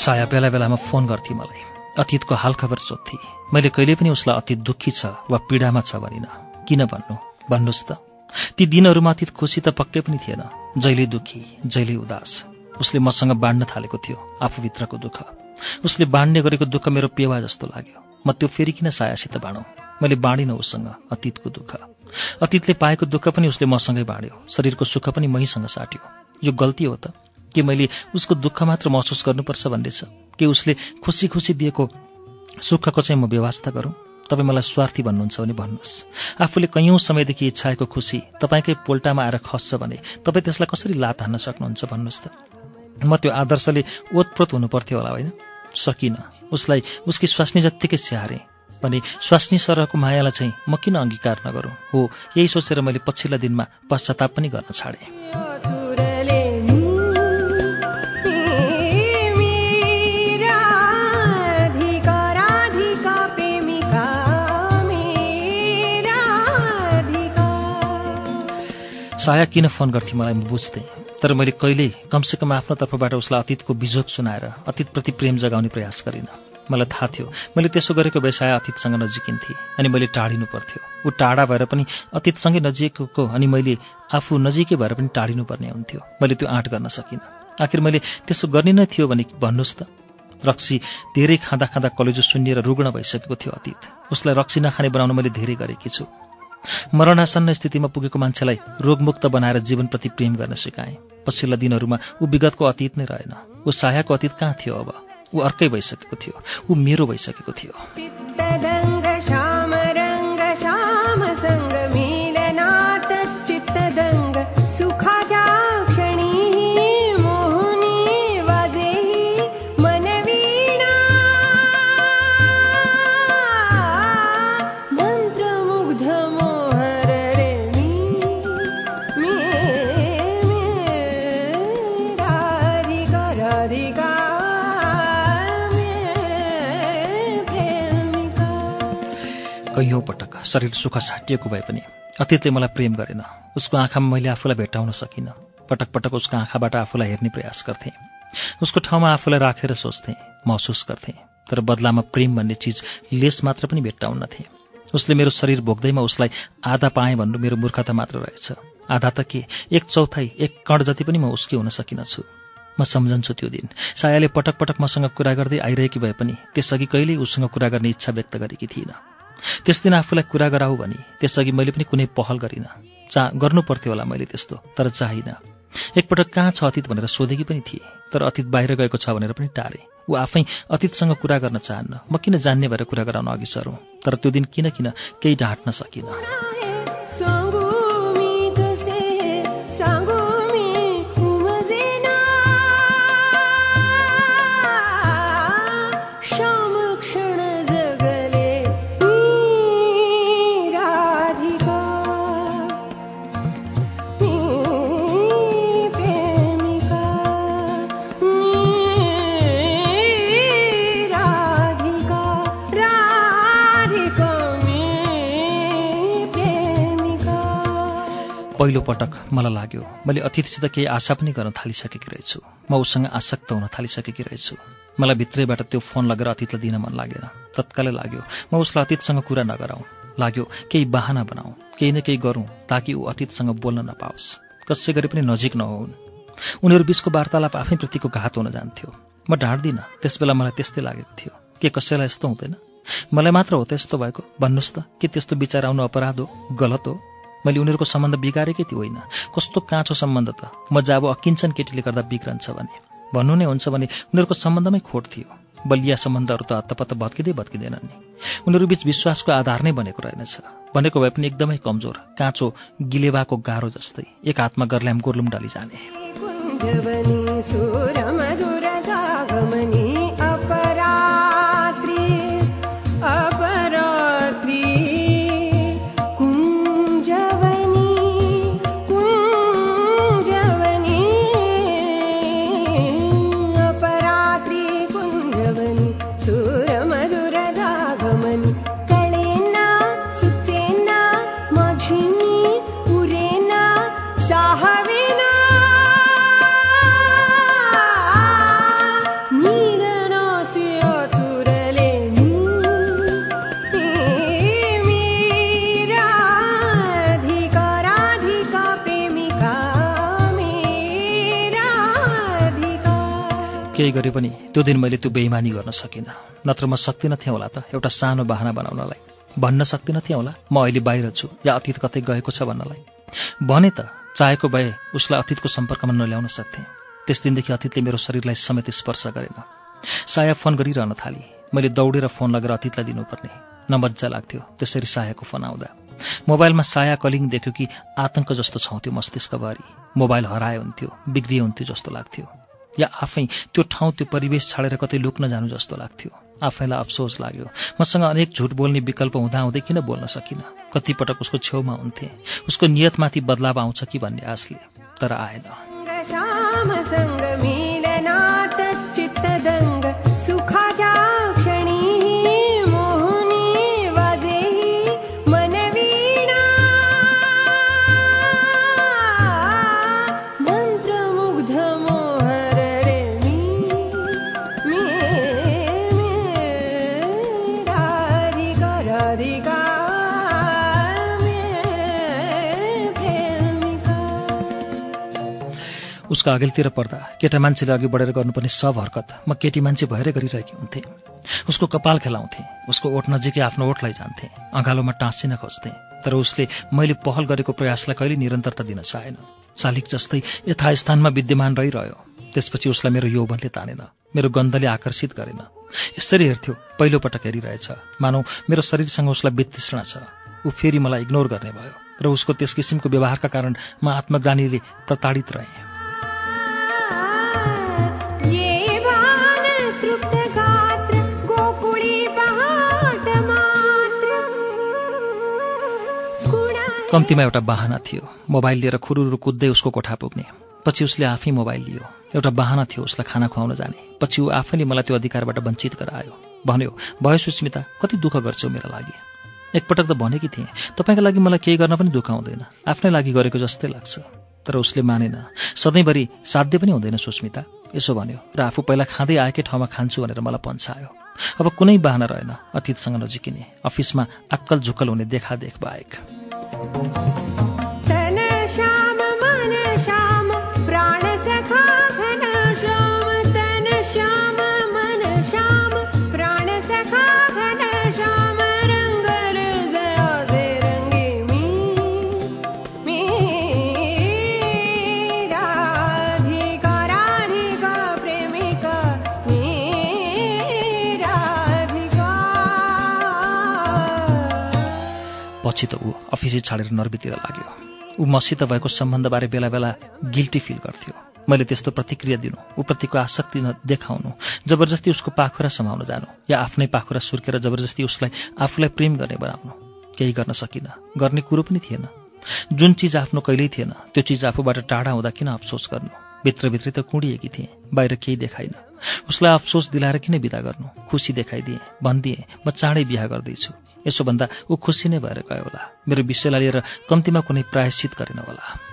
साया बेला बेलामा फोन गर्थे मलाई। अतीतको हालखबर सोध्थे। मैले कहिले पनि उसलाई अतीत दुःखी छ वा पीडामा छ भनिन। किन भन्नु? भन्नुहोस् त। ती दिनहरूमा अतीत खुसी त पक्कै पनि थिएन। जहिले दुःखी जहिले उदास। उसले मसँग बाँड्न थालेको थियो आफूभित्रको दुःख। उसले बाँड्ने गरेको दुःख मेरो पेवा जस्तो लाग्यो। म त्यो फेरि किन सायासित बाँडौँ? मैले बाँडिनँ उसँग अतीतको दुःख। अतीतले पाएको दुःख पनि उसले मसँगै बाँड्यो। शरीरको सुख पनि मैसँग साट्यो। यो गल्ती हो त। के मैले उसको दुःख मात्र महसुस गर्नुपर्छ भन्ने छ के उसले खुसी खुसी दिएको सुखको चाहिँ म व्यवस्था गरौँ? तपाईँ मलाई स्वार्थी भन्नुहुन्छ भने भन्नुहोस्। आफूले कैयौँ समयदेखि इच्छाएको खुसी तपाईँकै पोल्टामा आएर खस्छ भने तपाईँ त्यसलाई कसरी लात हान्न सक्नुहुन्छ भन्नुहोस् त। म त्यो आदर्शले ओतप्रोत हुनुपर्थ्यो होला होइन? सकिनँ। उसलाई उसकी स्वास्नी जत्तिकै स्याहारेँ भने स्वास्नी सरहको मायालाई चाहिँ म किन अङ्गीकार नगरौँ? हो यही सोचेर मैले पछिल्ला दिनमा पश्चाताप पनि गर्न छाडेँ। साया किन फोन गर्थे मलाई बुझ्थेँ। तर मैले कहिल्यै कमसेकम आफ्नो तर्फबाट उसलाई अतीतको बिजोग सुनाएर अतीतप्रति प्रेम जगाउने प्रयास गरिनँ। मलाई थाहा थियो मैले त्यसो गरेको भए साया अतीतसँग नजिकिन्थे अनि मैले टाढिनु पर्थ्यो। ऊ टाढा भएर पनि अतीतसँगै नजिकको अनि मैले आफू नजिकै भएर पनि टाढिनु पर्ने हुन्थ्यो। मैले त्यो आँट गर्न सकिनँ। आखिर मैले त्यसो गर्ने नै थियो भने भन्नुहोस् त। रक्सी धेरै खाँदा खाँदा कलेजो सुन्निएर रुग्ण भइसकेको थियो अतीत। उसलाई रक्सी नखाने बनाउन मैले धेरै गरेकी छु। मरणासन्न स्थितिमा पुगेको मान्छेलाई रोगमुक्त बनाएर जीवनप्रति प्रेम गर्न सिकाएँ। पछिल्ला दिनहरूमा ऊ विगतको अतीत नै रहेन। ऊ सायाको अतीत कहाँ थियो अब? ऊ अर्कै भइसकेको थियो। ऊ मेरो भइसकेको थियो। शरीर सुख छाटिएको भए पनि अतीतले मलाई प्रेम गरेन। उसको आँखामा मैले आफूलाई भेट्टाउन सकिनँ। पटक पटक उसको आँखाबाट आफूलाई हेर्ने प्रयास गर्थेँ। उसको ठाउँमा आफूलाई राखेर सोच्थेँ महसुस गर्थेँ तर बदलामा प्रेम भन्ने चिज लेस मात्र पनि भेट्टाउन्नथेँ उसले मेरो शरीर भोग्दैमा उसलाई आधा पाएँ भन्नु मेरो मूर्खता मात्र रहेछ। आधा त के? एक चौथाइ एक कण जति पनि म उसकी हुन सकिनछु। म सम्झन्छु त्यो दिन। सायाले पटक पटक मसँग कुरा गर्दै आइरहेकी भए पनि त्यसअघि कहिल्यै उसँग कुरा गर्ने इच्छा व्यक्त गरेकी थिइनँ। त्यस दिन आफूलाई कुरा गराऊ भने त्यसअघि मैले पनि कुनै पहल गरिनँ। चा गर्नु पर्थ्यो होला मैले त्यस्तो तर चाहिनँ। एकपटक कहाँ छ अतीत भनेर सोधेकी पनि थिएँ तर अतीत बाहिर गएको छ भनेर पनि टारे ऊ आफै अतीतसँग कुरा गर्न चाहन्न। म किन जान्ने भएर कुरा गराउन अघि सरौँ? तर त्यो दिन किन किन केही ढाँट्न सकिनँ? पहिलो पटक मलाई लाग्यो मैले अतिथिसित केही आशा पनि गर्न थालिसकेकी रहेछु। म उसँग आसक्त हुन थालिसकेकी रहेछु। मलाई भित्रैबाट त्यो फोन लगेर अतीतलाई दिन मन लागेन। तत्कालै लाग्यो म उसलाई अतीतसँग कुरा नगराउँ। लाग्यो केही बाहना बनाऊ केही न केही गरौँ ताकि ऊ अतीतसँग बोल्न नपाओस्। कसै गरी पनि नजिक नहुन्। उनीहरू बिचको वार्तालाप आफैप्रतिको घात हुन जान्थ्यो। म ढाँट्दिनँ त्यसबेला मलाई त्यस्तै लागेको थियो। के कसैलाई यस्तो हुँदैन? मलाई मात्र हो त यस्तो भएको। भन्नुहोस् त के त्यस्तो विचार आउनु अपराध हो गलत हो? मैले उनीहरूको सम्बन्ध बिगारेकै थियो होइन। कस्तो काँचो सम्बन्ध त। म जब अकिन्छन् केटीले गर्दा बिग्रन्छ भने। भन्नु नै हुन्छ भने उनीहरूको सम्बन्धमै खोट थियो। बलिया सम्बन्धहरू त हत्तपत्त भत्किँदै भत्किँदैनन् नि। उनीहरू बीच विश्वासको आधार नै बनेको रहेनछ। बनेको भए पनि एकदमै कमजोर काँचो गिलेवाको गाह्रो जस्तै। एक हातमा गर्ल्याम गोर्लुम डाली केही गरे पनि त्यो दिन मैले त्यो बेइमानी गर्न सकिनँ। नत्र म सक्दिनँ थिएँ होला त एउटा सानो बाहना बनाउनलाई। भन्न सक्दिनँ थिएँ होला म अहिले बाहिर छु या अतीत कतै गएको छ भन्नलाई। भने त चाहेको भए उसलाई अतीतको सम्पर्कमा नल्याउन सक्थेँ। त्यस दिनदेखि अतीतले मेरो शरीरलाई समेत स्पर्श गरेन। साया फोन गरिरहन थाली। मैले दौडेर फोन लगेर अतीतलाई दिनुपर्ने। नमज्जा लाग्थ्यो त्यसरी सायाको फोन आउँदा। मोबाइलमा साया कलिङ देख्यो कि आतंक जस्तो छाउँथ्यो मस्तिष्कभरि मोबाइल हराए हुन्थ्यो बिग्रिए हुन्थ्यो जस्तो लाग्थ्यो। या आफै त्यो ठाउँ त्यो परिवेश छाडेर कतै लुक्न जानु जस्तो लाग्थ्यो। आफैलाई अफसोस लाग्यो। मसँग अनेक झुट बोल्ने विकल्प हुँदाहुँदै किन बोल्न सकिनँ? कतिपटक उसको छेउमा हुन्थेँ। उसको नियतमाथि बदलाव आउँछ कि भन्ने आशले तर आएन। उसका अघिल्तिर पर्दा केटा मान्छेले अघि बढेर गर्नुपर्ने सब हरकत म केटी मान्छे भएरै गरिरहेकी हुन्थेँ। उसको कपाल खेलाउँथेँ उसको ओठ नजिकै आफ्नो ओठलाई जान्थेँ अँगालोमा टाँसिन खोज्थेँ तर उसले मैले पहल गरेको प्रयासलाई कहिले निरन्तरता दिन चाहेन। शालिक जस्तै यथास्थानमा विद्यमान रहिरह्यो त्यसपछि उसलाई मेरो यौवनले तानेन मेरो गन्धले आकर्षित गरेन। यसरी हेर्थ्यो पहिलोपटक हेरिरहेछ। मानौ मेरो शरीरसँग उसलाई वितृष्णा छ। ऊ फेरि मलाई इग्नोर गर्ने भयो र उसको त्यस किसिमको व्यवहारका कारण म आत्मग्लानीले प्रताडित रहेँ। कम्तीमा एउटा बाहना थियो। मोबाइल लिएर खुरुरु कुद्दै उसको कोठा पुग्ने। पछि उसले आफै मोबाइल लियो। एउटा बाहना थियो उसलाई खाना खुवाउन जाने। पछि ऊ आफैले मलाई त्यो अधिकारबाट वञ्चित गरायो। भन्यो भयो सुस्मिता कति दुःख गर्छौ मेरो लागि? एकपटक त भनेकी थिएँ तपाईँका लागि मलाई केही गर्न पनि दुःख आउँदैन आफ्नै लागि गरेको जस्तै लाग्छ। तर उसले मानेन सधैँभरि साध्य पनि हुँदैन सुस्मिता। यसो भन्यो र आफू पहिला खाँदै आएकै ठाउँमा खान्छु भनेर मलाई पन्छायो। अब कुनै बाहना रहेन अतीतसँग नजिकिने। अफिसमा अक्कल झुक्कल हुने देखादेख बाहेक। 何? राधिका पछि त ऊ अफिसै छाडेर नर्बीतिर लाग्यो। ऊ मसित भएको सम्बन्धबारे बेला बेला गिल्टी फिल गर्थ्यो। मैले त्यस्तो प्रतिक्रिया दिनु ऊप्रतिको आसक्ति न देखाउनु जबरजस्ती उसको पाखुरा समाउन जानु या आफ्नै पाखुरा सुर्केर जबरजस्ती उसलाई आफूलाई प्रेम गर्ने बनाउनु केही गर्न सकिनँ गर्ने कुरो पनि थिएन। जुन चिज आफ्नो कहिल्यै थिएन त्यो चिज आफूबाट टाढा हुँदा किन अफसोस गर्नु? भित्रभित्रै त कुँडिएकी थिएँ बाहिर केही देखाइन। उसलाई अफसोस दिलाएर किन विदा गर्नु? खुसी देखाइदिएँ भनिदिएँ म चाँडै बिहा गर्दैछु। यसो भन्दा ऊ खुसी नै भएर गयो होला। मेरो विषयलाई लिएर कम्तीमा कुनै प्रायश्चित गरेन होला।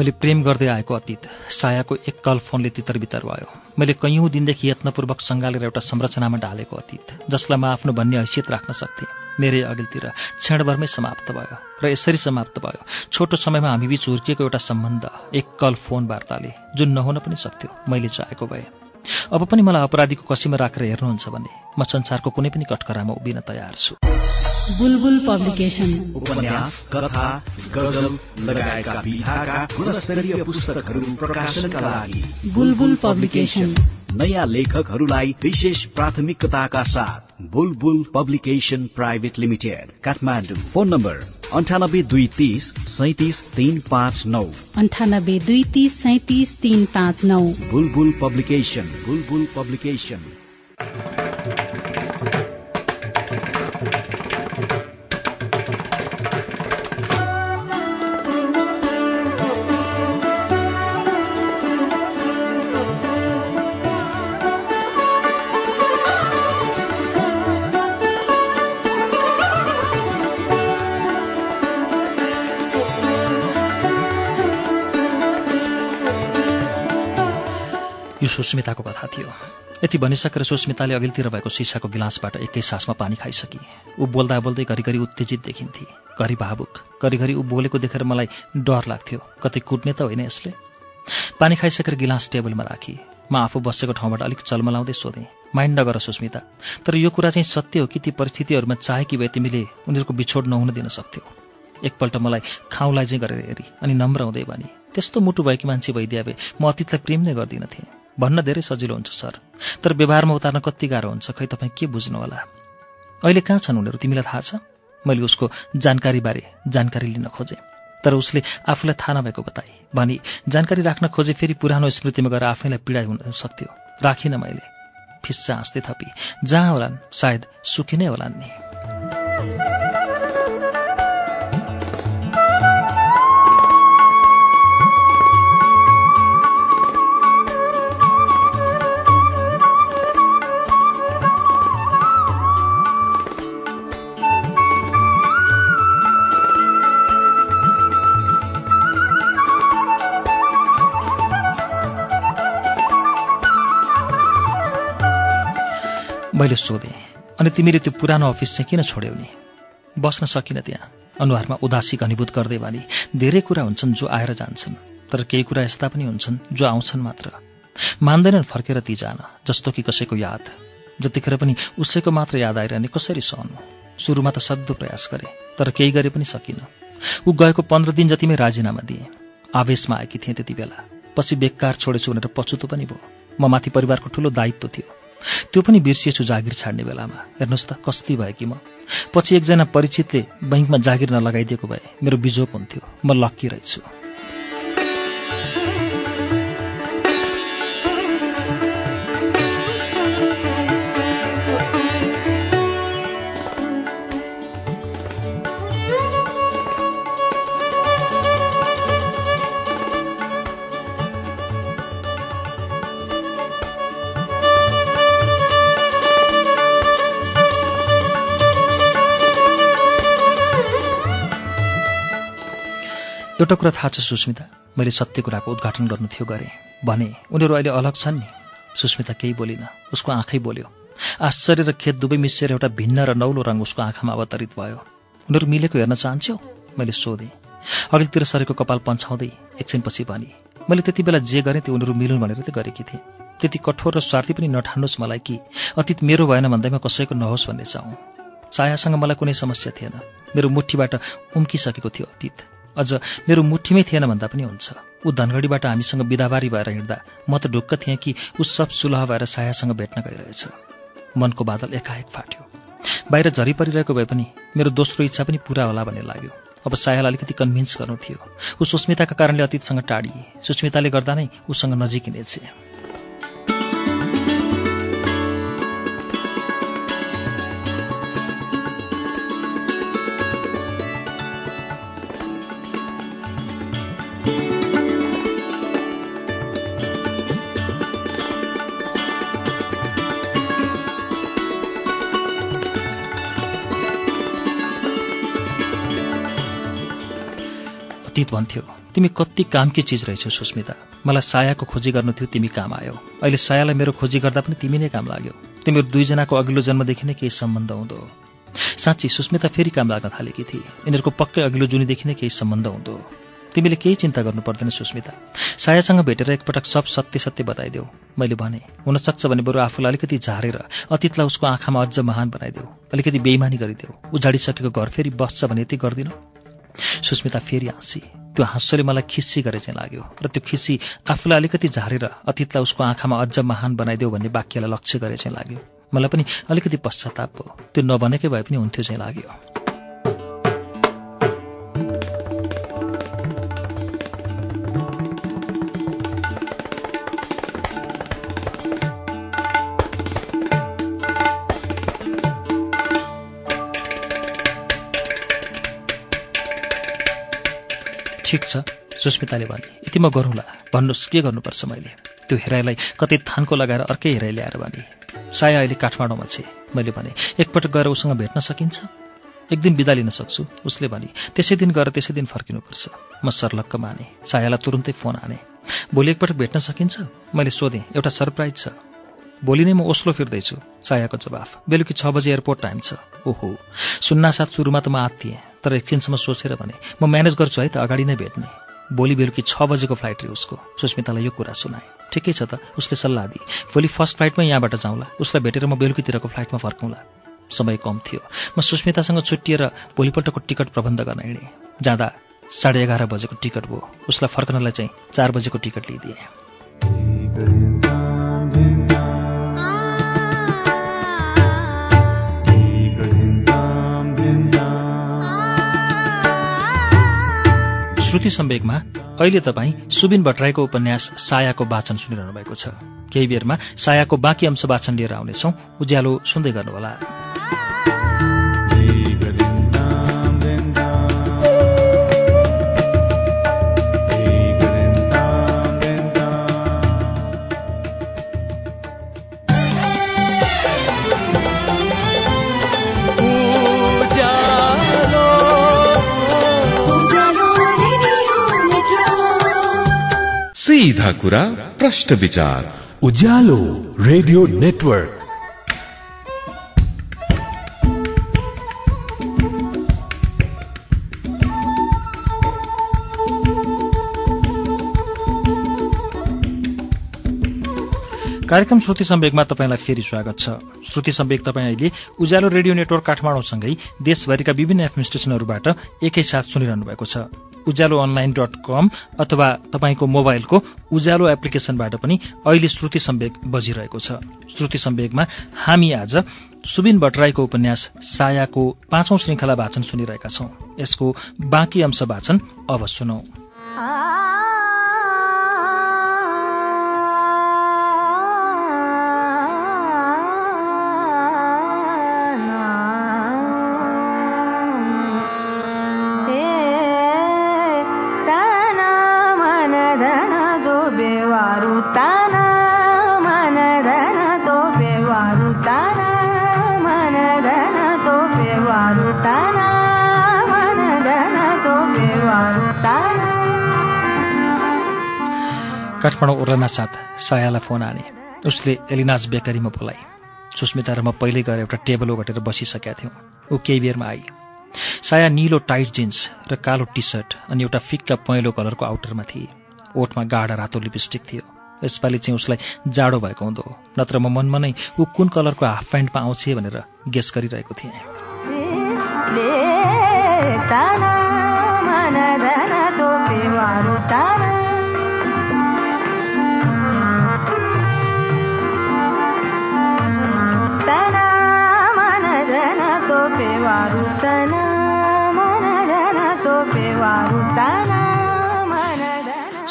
मैले प्रेम गर्दै आएको अतीत। सायाको एक कल फोनले तितर बितर भयो। मैले कैयौँ दिनदेखि यत्नपूर्वक सङ्घालेर एउटा संरचनामा ढालेको अतीत जसलाई म आफ्नो भन्ने हैसियत राख्न सक्थेँ। मेरै अघिल्तिर क्षणभरमै समाप्त भयो र यसरी समाप्त भयो। छोटो समयमा हामीबीच हुर्किएको एउटा सम्बन्ध एक कल फोन वार्ताले जुन नहुन पनि सक्थ्यो मैले चाहेको भए। अब पनि मलाई अपराधीको कसीमा राखेर हेर्नुहुन्छ भने म संसारको कुनै पनि कटकरामा उभिन तयार छु। बुलबुल पब्लिकेशन उपन्यास कथा गजल लगायतका विधाका गुणस्तरीय पुस्तकहरू प्रकाशनका लागि बुलबुल पब्लिकेशन नयाँ लेखकहरूलाई विशेष प्राथमिकताका साथ Bulbul publication private limited Kathmandu. Phone number अन्ठानब्बे दुई तिस सैतिस तीन पाँच नौ। अन्ठानब्बे दुई तिस सैतिस तीन पाँच नौ। बुलबुल पब्लिकेशन बुलबुल पब्लिकेशन सुस्मिताको कथा थियो। यति भनिसकेर सुस्मिताले अघिल्तिर भएको सिसाको गिलासबाट एकै सासमा पानी खाइसकी। ऊ बोल्दा बोल्दै घरिघरि उत्तेजित देखिन्थे। घरि भावुक घरिघरि ऊ बोलेको देखेर मलाई डर लाग्थ्यो। कतै कुट्ने त होइन यसले। पानी खाइसकेर गिलास टेबलमा राखी। म आफू बसेको ठाउँबाट अलिक चलमलाउँदै सोधेँ माइन्ड नगर सुस्मिता तर यो कुरा चाहिँ सत्य हो कि ती परिस्थितिहरूमा चाहेकी भए तिमीले उनीहरूको बिछोड नहुन दिन सक्थ्यौ? एकपल्ट मलाई खाउँलाई चाहिँ गरेर हेरी अनि नम्र हुँदै भने त्यस्तो मुटु भएकी मान्छे भइदिए भए म अतीतलाई प्रेम नै गर्दिनथेँ भन्न धेरै सजिलो हुन्छ सर। तर व्यवहारमा उतार्न कति गाह्रो हुन्छ खै तपाईँ के बुझ्नु होला अहिले कहाँ छन् उनीहरू? तिमीलाई थाहा छ? मैले उसको जानकारीबारे जानकारी लिन खोजेँ। तर उसले आफूलाई थाहा नभएको बताए। भनी जानकारी राख्न खोजे फेरि पुरानो स्मृतिमा गएर आफैलाई पीडा हुन सक्थ्यो। राखिनँ मैले। फिस्सा हाँस्दै थपी। जहाँ होलान् सायद सुखी नै होलान् नि। मैले सोधेँ अनि तिमीले त्यो पुरानो अफिस चाहिँ किन छोड्यौ नि? बस्न सकिनँ त्यहाँ। अनुहारमा उदासी घनीभूत गर्दै भने धेरै कुरा हुन्छन् जो आएर जान्छन् तर केही कुरा यस्ता पनि हुन्छन् जो आउँछन् मात्र। मान्दैनन् फर्केर ती जान जस्तो कि कसैको याद। जतिखेर पनि उसैको मात्र याद आइरहने कसरी सहनु? सुरुमा त सक्दो प्रयास गरे तर केही गरे पनि सकिनँ। ऊ गएको पन्ध्र दिन जतिमै राजीनामा दिएँ। आवेशमा आएकी थिएँ त्यति बेला। पछि बेकार छोडेछु भनेर पछुतो पनि भयो। म माथि परिवारको ठुलो दायित्व थियो। त्यो पनि बिर्सिएछु जागिर छाड्ने बेलामा। हेर्नुहोस् त कस्ती भयो कि म। पछि एकजना परिचितले बैङ्कमा जागिर नलगाइदिएको भए मेरो बिजोक हुन्थ्यो। म लक्की रहेछु। एउटा कुरा थाहा छ सुस्मिता मैले सत्य कुराको उद्घाटन गर्नु थियो गरेँ। भने उनीहरू अहिले अलग छन् नि? सुस्मिता केही बोलिन। उसको आँखै बोल्यो। आश्चर्य र खेत दुवै मिसिएर एउटा भिन्न र नौलो रङ उसको आँखामा अवतरित भयो। उनीहरू मिलेको हेर्न चाहन्छौ? मैले सोधेँ। अघिल्तिर सरेको कपाल पन्छाउँदै एकछिनपछि भने मैले त्यति बेला जे गरेँ त्यो उनीहरू मिलुन् भनेर त गरेकी थिएँ। त्यति कठोर र स्वार्थी पनि नठान्नुहोस् मलाई कि अतीत मेरो भएन भन्दैमा कसैको नहोस् भन्ने चाहँ। छायासँग मलाई कुनै समस्या थिएन। मेरो मुठीबाट उम्किसकेको थियो अतीत। अझ मेरो मुठीमै थिएन भन्दा पनि हुन्छ। ऊ धनगढीबाट हामीसँग बिदाबारी भएर हिँड्दा म त ढुक्क थिएँ कि ऊ सब सुलह भएर सायासँग भेट्न गइरहेछ। मनको बादल एकाएक फाट्यो। बाहिर झरी परिरहेको भए पनि मेरो दोस्रो इच्छा पनि पुरा होला भन्ने लाग्यो। अब सायालाई अलिकति कन्भिन्स गर्नु थियो। ऊ सुस्मिताका कारणले अतीतसँग टाढिए सुस्मिताले गर्दा नै उसँग नजिकिनेछ अतीत भन्थ्यो तिमी कति कामकी चिज रहेछौ सुस्मिता। मलाई सायाको खोजी गर्नु थियो तिमी काम आयो। अहिले सायालाई मेरो खोजी गर्दा पनि तिमी नै काम लाग्यो। तिमीहरू दुईजनाको अघिल्लो जन्मदेखि नै केही सम्बन्ध हुँदो। साँच्ची सुस्मिता फेरि काम लाग्न थालेकी थिए यिनीहरूको पक्कै अघिल्लो जुनीदेखि नै केही सम्बन्ध हुँदो। तिमीले केही चिन्ता गर्नु पर्दैन सुस्मिता। सायासँग भेटेर एकपटक सब सत्य सत्य बताइदेऊ। मैले भने हुनसक्छ भने बरु आफूलाई अलिकति झारेर अतीतलाई उसको आँखामा अझ महान बनाइदेऊ। अलिकति बेइमानी गरिदेऊ। उजाडिसकेको घर फेरि बस्छ भने यति गर्दिनौ? सुस्मिता फेरि हाँसी। त्यो हाँसोले मलाई खिस्सी गरे चाहिँ लाग्यो र त्यो खिस्सी आफूलाई अलिकति झारेर अतीतलाई उसको आँखामा अझ महान बनाइदेऊ भन्ने वाक्यलाई लक्ष्य गरे चाहिँ लाग्यो। मलाई पनि अलिकति पश्चाताप भयो त्यो नबनेकै भए पनि हुन्थ्यो चाहिँ लाग्यो। ठिक छ सुस्मिताले भने। यति म गरौँला। भन्नुहोस् के गर्नुपर्छ मैले? त्यो हेराइलाई कतै थानको लगाएर अर्कै हेराइ ल्याएर भने। साया अहिले काठमाडौँमा छे मैले भने। एकपटक गएर उसँग भेट्न सकिन्छ? एक दिन बिदा लिन सक्छु उसले भने। त्यसै दिन गएर त्यसै दिन फर्किनुपर्छ। म सर्लक्क माने। सायालाई तुरुन्तै फोन हाने भोलि एकपटक भेट्न सकिन्छ? मैले सोधेँ एउटा सरप्राइज छ। भोलि नै म ओस्लो फिर्दैछु सायाको जवाफ। बेलुकी छ बजे एयरपोर्ट टाइम छ। ओहो। सुन्नासाथ सुरुमा त म आत्तिएँ। तर एकछिनसम्म सोचेर भने म म्यानेज गर्छु है त अगाडि नै भेट्ने। भोलि बेलुकी छ बजेको फ्लाइट रे उसको। सुस्मितालाई यो कुरा सुनाए। ठिकै छ त उसले सल्लाह दिए। भोलि फर्स्ट फ्लाइटमै यहाँबाट जाउँला। उसलाई भेटेर म बेलुकीतिरको फ्लाइटमा फर्काउँला। समय कम थियो। म सुस्मितासँग छुट्टिएर भोलिपल्टको टिकट प्रबन्ध गर्न हिँडेँ। जाँदा साढे एघार बजेको टिकट भयो उसलाई फर्कनलाई चाहिँ चार बजेको टिकट लिइदिएँ। श्रुति सम्वेकमा अहिले तपाईँ सुबिन भट्टराईको उपन्यास सायाको वाचन सुनिरहनु भएको छ। केही बेरमा सायाको बाँकी अंश वाचन लिएर आउनेछौ। उज्यालो सुन्दै गर्नुहोला। सीधा कुरा प्रश्न विचार। Ujyaalo radio network. कार्यक्रम श्रुति सम्वेकमा तपाईँलाई फेरि स्वागत छ। श्रुति सम्वेक तपाईँ अहिले उज्यालो रेडियो नेटवर्क काठमाडौँसँगै देशभरिका विभिन्न एफएम स्टेशनहरूबाट एकैसाथ सुनिरहनु भएको छ। उज्यालो अनलाइन डट कम अथवा तपाईँको मोबाइलको उज्यालो एप्लिकेशनबाट पनि अहिले श्रुति सम्वेक बजिरहेको छ। श्रुति सम्वेकमा हामी आज सुबिन भट्टराईको उपन्यास सायाको पाँचौं श्रृङ्खला वाचन सुनिरहेका छौं। यसको बाँकी अंश वाचन अब सुनौ। काठमाडौँ ओर्लना साथ सायालाई फोन आने। उसले एलिनाज बेकरीमा बोलाए। सुस्मिता र म पहिल्यै गएर एउटा टेबल ओगटेर बसिसकेका थियौँ। ऊ केही बेरमा आई साया निलो टाइट जिन्स र कालो टी सर्ट अनि एउटा फिक्का पहेँलो कलरको आउटरमा थिए। ओठमा गाढा रातो लिपस्टिक थियो। यसपालि चाहिँ उसलाई जाडो भएको हुँदो नत्र म मनमा नै ऊ कुन कलरको हाफ प्यान्टमा आउँछ भनेर गेस गरिरहेको थिएँ।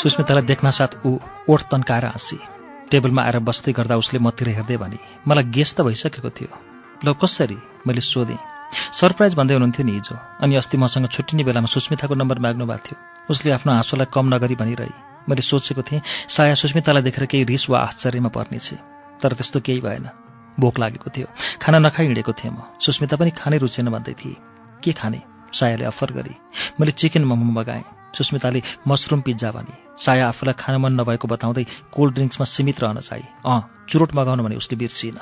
सुस्मितालाई देख्न साथ ऊ ओठ तन्काएर हाँसी टेबलमा आएर बस्दै गर्दा उसले मतिर हेर्दै भने मलाई गेस त भइसकेको थियो। ल कसरी? मैले सोधेँ। सरप्राइज भन्दै हुनुहुन्थ्यो नि हिजो। अनि अस्ति मसँग छुट्टिने बेलामा सुस्मिताको नम्बर माग्नु भएको थियो। उसले आफ्नो हाँसोलाई कम नगरी भनिरहे। मैले सोचेको थिएँ साया सुस्मितालाई देखेर केही रिस वा आश्चर्यमा पर्नेछ। तर त्यस्तो केही भएन। भोक लागेको थियो। खाना नखाइ हिँडेको थिएँ म। सुस्मिता पनि खानै रुचेन भन्दै थिए। के खाने? सायाले अफर गरी। मैले चिकन मोमो मगाएँ। सुस्मिताले मसरुम पिज्जा भने। साया आफूलाई खान मन नभएको बताउँदै कोल्ड ड्रिङ्क्समा सीमित रहन चाहे। अँ चुरोट मगाउनु भने उसले बिर्सिन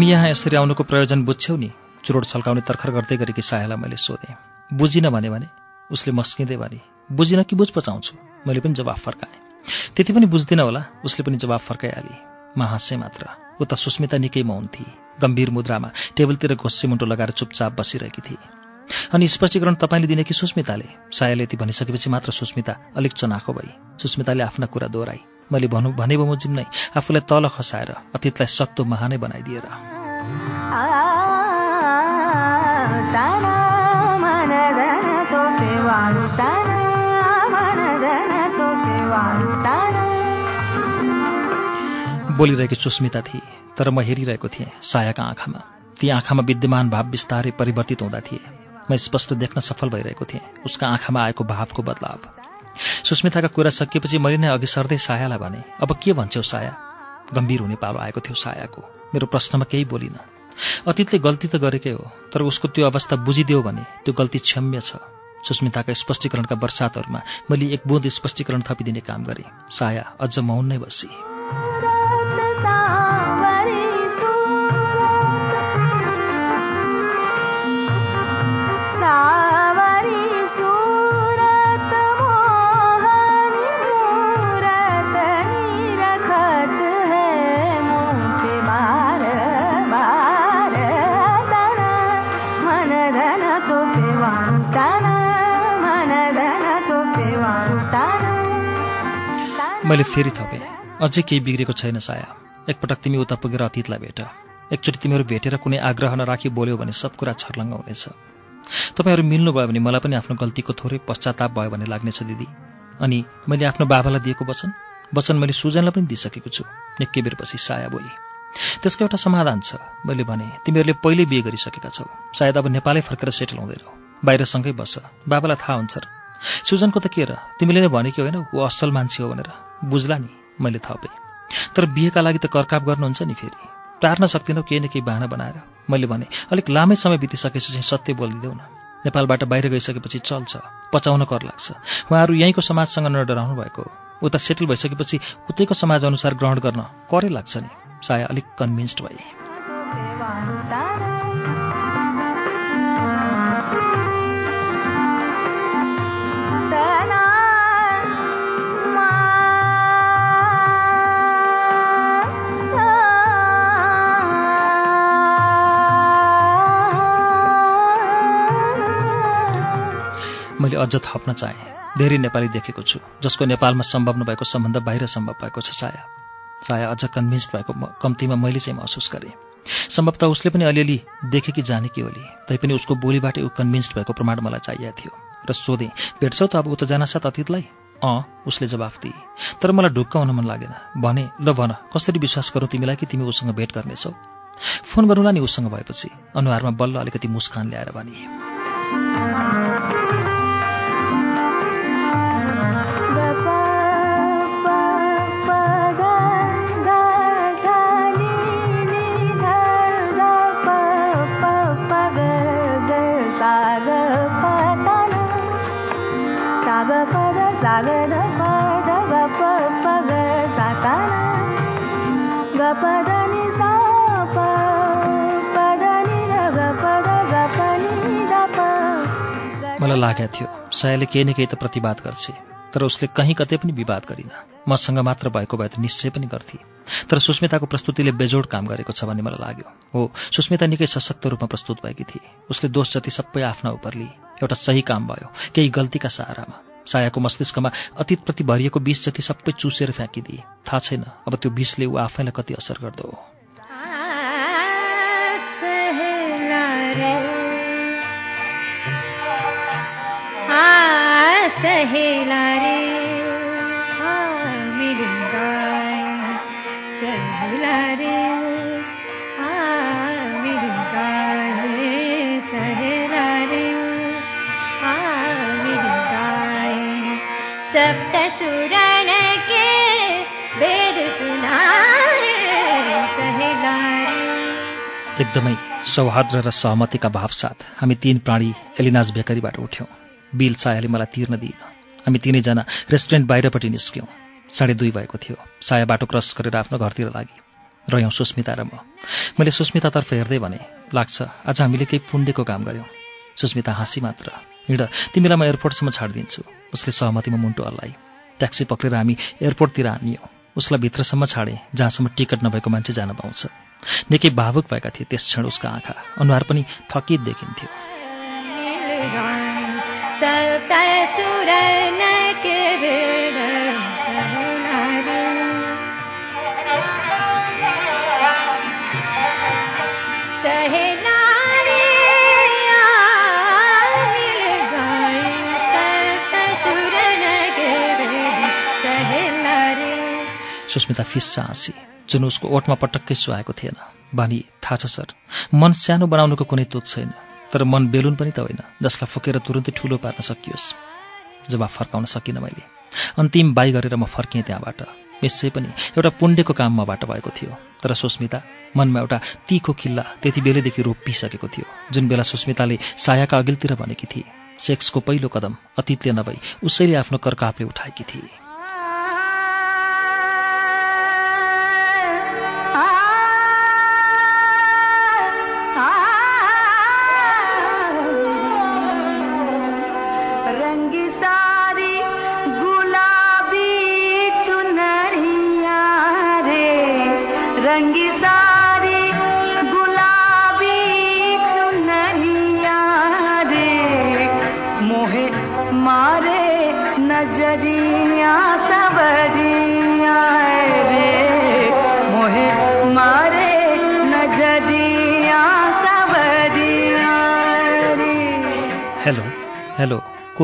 हामी यहाँ यसरी आउनुको प्रयोजन बुझ्छौ नि। चुरोट छल्काउने तर्खर गर्दै गरेकी सायालाई मैले सोधेँ। बुझिनँ भने भने उसले मस्किँदै भने बुझिन कि बुझ पचाउँछु? मैले पनि जवाफ फर्काएँ। त्यति पनि बुझ्दिनँ होला उसले पनि जवाफ फर्काइहालेँ। म हाँसेँ मात्र उता सुस्मिता निकै मौन थिए। गम्भीर मुद्रामा टेबलतिर घोस्से मुन्टो लगाएर चुपचाप बसिरहेकी थिए। अनि स्पष्टीकरण तपाईँले दिने कि सुस्मिताले? सायाले यति भनिसकेपछि मात्र सुस्मिता अलिक चनाखो भई सुस्मिताले आफ्ना कुरा दोहोऱ्याई। मैले भनौँ भने बमोजिम नै आफूलाई तल खसाएर अतीतलाई सक्तो महानै बनाइदिएर। बोलिरहेकी सुस्मिता थिए तर म हेरिरहेको थिएँ सायाका आँखामा। ती आँखामा विद्यमान भाव बिस्तारै परिवर्तित हुँदा थिए। म स्पष्ट देख्न सफल भइरहेको थिएँ उसका आँखामा आएको भावको बदलाव। सुस्मिताका कुरा सकिएपछि मैले नै अघि सर्दै सायालाई भने अब के भन्छौ साया? गम्भीर हुने पालो आएको थियो सायाको। मेरो प्रश्नमा केही बोलिन। अतीतले गल्ती त गरेकै हो तर उसको त्यो अवस्था बुझिदियो भने त्यो गल्ती क्षम्य छ। सुस्मिताका स्पष्टीकरणका वर्षातहरूमा मैले एक बुँद स्पष्टीकरण थपिदिने काम गरेँ। साया अझ मौन नै बसी। मैले फेरि थपेँ। अझै केही बिग्रेको छैन साया। एकपटक तिमी उता पुगेर अतीतलाई भेट। एकचोटि तिमीहरू भेटेर कुनै आग्रह नराखी बोल्यो भने सब कुरा छर्लङ्ग हुनेछ। तपाईँहरू मिल्नुभयो भने मलाई पनि आफ्नो गल्तीको थोरै पश्चाताप भयो भने लाग्नेछ दिदी। अनि मैले आफ्नो बाबालाई दिएको वचन? वचन मैले सुजनलाई पनि दिइसकेको छु। निकै बेरपछि साया बोली त्यसको एउटा समाधान छ। मैले भने तिमीहरूले पहिल्यै बिहे गरिसकेका छौ। सायद अब नेपालै फर्केर सेटल हुँदैनौ। बाहिरसँगै बस। बाबालाई थाहा हुन्छ सुजनको त के र? तिमीले नै भने कि होइन ऊ असल मान्छे हो भनेर। बुझ्ला नि मैले थपेँ। तर बिहेका लागि त करकाप गर्नुहुन्छ नि फेरि। टार्न सक्दिनौ केही न केही बाहना बनाएर। मैले भने अलिक लामै समय बितिसकेपछि चाहिँ सत्य बोलिदिँदैौ न। नेपालबाट बाहिर गइसकेपछि चल्छ पचाउन कर लाग्छ। उहाँहरू यहीँको समाजसँग नडराउनु भएको हो। उता सेटल भइसकेपछि उतैको समाज अनुसार ग्रहण गर्न करै लाग्छ नि। साया अलिक कन्भिन्स्ड भए। मैले अझ थप्न चाहेँ। धेरै नेपाली देखेको छु जसको नेपालमा सम्भव नभएको सम्बन्ध बाहिर सम्भव भएको छ साया। साया अझ कन्भिन्स्ड भएको कम्तीमा मैले चाहिँ महसुस गरेँ। सम्भवतः उसले पनि अलिअलि देखे कि जाने कि होली तैपनि उसको बोलीबाटै ऊ कन्भिन्स्ड भएको प्रमाण मलाई चाहिएको थियो। र सोधेँ भेट्छौ त अब उता जानासाथ अतीतलाई? अँ उसले जवाफ दिए। तर मलाई ढुक्क हुन मन लागेन। भने ल भन कसरी विश्वास गरौँ तिमीलाई कि तिमी उसँग भेट गर्नेछौ? फोन गरौँला नि उसँग भएपछि। अनुहारमा बल्ल अलिकति मुस्कान ल्याएर भने लागेको थियो। सायाले केही न केही त प्रतिवाद गर्छे तर उसले कहीँ कतै पनि विवाद गरिन। मसँग मात्र भएको भए त निश्चय पनि गर्थे। तर सुस्मिताको प्रस्तुतिले बेजोड काम गरेको छ भन्ने मलाई लाग्यो। हो सुस्मिता निकै सशक्त रूपमा प्रस्तुत भएकी थिए। उसले दोष जति सबै आफ्ना उपर लिए। एउटा सही काम भयो केही गल्तीका सहारामा। सायाको मस्तिष्कमा अतीतप्रति भरिएको विष जति सबै चुसेर फ्याँकिदिए। थाहा छैन अब त्यो विषले ऊ आफैलाई कति असर गर्दो हो। सहेला रे मेरी गाय सहेला रे सहेला रे सप्त सुरण के वेद सुनाए सहेला एकदमै सौहार्द्र र सहमतिका भावसाथ हामी तीन प्राणी एलिनाज बेकरीबाट उठ्यौँ। बिल सायाले मलाई तिर्न दिइन हामी तिनैजना रेस्टुरेन्ट बाहिरपट्टि निस्क्यौँ। साढे दुई भएको थियो। साया बाटो क्रस गरेर आफ्नो घरतिर लागि। रह्यौँ सुस्मिता र म। मैले सुस्मितातर्फ हेर्दै भने लाग्छ आज हामीले केही पुण्यको काम गऱ्यौँ सुस्मिता हाँसी मात्र। हिँड तिमीलाई म एयरपोर्टसम्म छाडिदिन्छु उसले सहमतिमा मुन्टो हल्लाई। ट्याक्सी पक्रेर हामी एयरपोर्टतिर हानियौँ। उसलाई भित्रसम्म छाडे जहाँसम्म टिकट नभएको मान्छे जान पाउँछ। निकै भावुक भएका थिए त्यस क्षण उसका आँखा। अनुहार पनि थकित देखिन्थ्यो। सुस्मिता फिस्सा हाँसी जुन उसको ओठमा पटक्कै सुहाएको थिएन। बानी थाहा छ सर। मन सानो बनाउनुको कुनै तोक छैन। तर मन बेलुन पनि त होइन जसलाई फुकेर तुरुन्तै ठुलो पार्न सकियोस्। जवाफ फर्काउन सकिनँ मैले। अन्तिम बाई गरेर म फर्किएँ त्यहाँबाट। निश्चय पनि एउटा पुण्यको काम मबाट भएको थियो। तर सुस्मिता मनमा एउटा तिखो किल्ला त्यति बेलैदेखि रोपिसकेको थियो जुन बेला सुस्मिताले सायाका अघिल्तिर भनेकी थिए सेक्सको पहिलो कदम अतीतले नभई उसैले आफ्नो कर्कापले उठाएकी थिए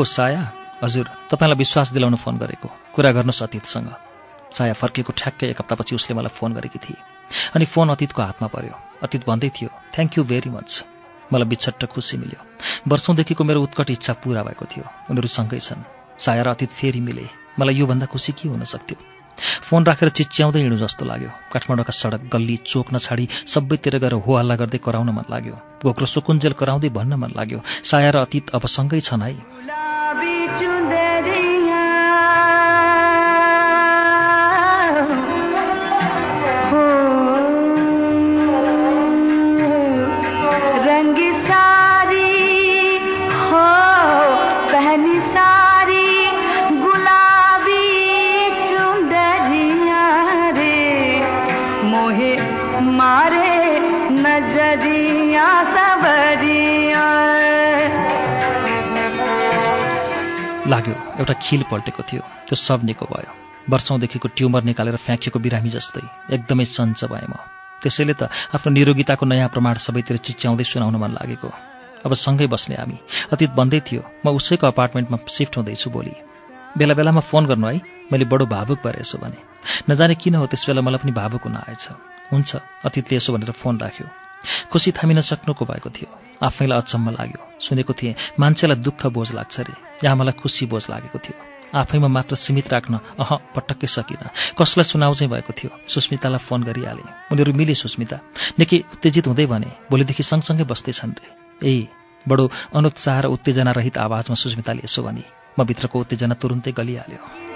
साया हजुर तपाईँलाई विश्वास दिलाउन फोन गरेको। कुरा गर्नुहोस् अतीतसँग। साया फर्किएको ठ्याक्कै एक हप्तापछि उसले मलाई फोन गरेकी थिए। अनि फोन अतीतको हातमा पर्यो। अतीत भन्दै थियो थ्याङ्क यू भेरी मच मलाई बिछट्ट खुसी मिल्यो। वर्षौँदेखिको मेरो उत्कट इच्छा पुरा भएको थियो। उनीहरू सँगै छन्। साया र अतीत फेरि मिले। मलाई योभन्दा खुसी के हुन सक्थ्यो? फोन राखेर चिच्याउँदै हिँडु जस्तो लाग्यो। काठमाडौँका सडक गल्ली चोक नछाडी सबैतिर गएर हो हल्ला गर्दै कराउन मन लाग्यो। घोक्रो सुकुन्जेल कराउँदै भन्न मन लाग्यो। साया र अतीत अब सँगै छन् है। लाग्यो एउटा खिल पल्टेको थियो। त्यो सब निको भयो। वर्षौँदेखिको ट्युमर निकालेर फ्याँकिएको बिरामी जस्तै। एकदमै सञ्च भएँ म। त्यसैले त आफ्नो निरोगिताको नयाँ प्रमाण सबैतिर चिच्याउँदै सुनाउन मन लागेको। अब सँगै बस्ने हामी। अतीत भन्दै थियो। म उसैको अपार्टमेन्टमा सिफ्ट हुँदैछु भोलि। बेला बेलामा फोन गर्नु है। मैले बडो भावुक भएर भने। नजाने किन हो त्यस बेला मलाई पनि भावुक हुन आएछ। हुन्छ अतीतले यसो भनेर फोन राख्यो। खुसी थामिन सक्नुको भएको थियो। आफैलाई अचम्म लाग्यो। सुनेको थिएँ मान्छेलाई दुःख बोझ लाग्छ रे। यहाँ मलाई खुसी बोझ लागेको थियो। आफैमा मात्र सीमित राख्न अह पटक्कै सकिनँ कसलाई सुनाउ चाहिँ भएको थियो सुस्मितालाई फोन गरिहालेँ। उनीहरू मिले सुस्मिता। निकै उत्तेजित हुँदै भने भोलिदेखि सँगसँगै बस्दैछन् रे। ए बडो अनुत्साह र उत्तेजना रहित आवाजमा सुस्मिताले यसो भने म भित्रको उत्तेजना तुरुन्तै गलिहाल्यो।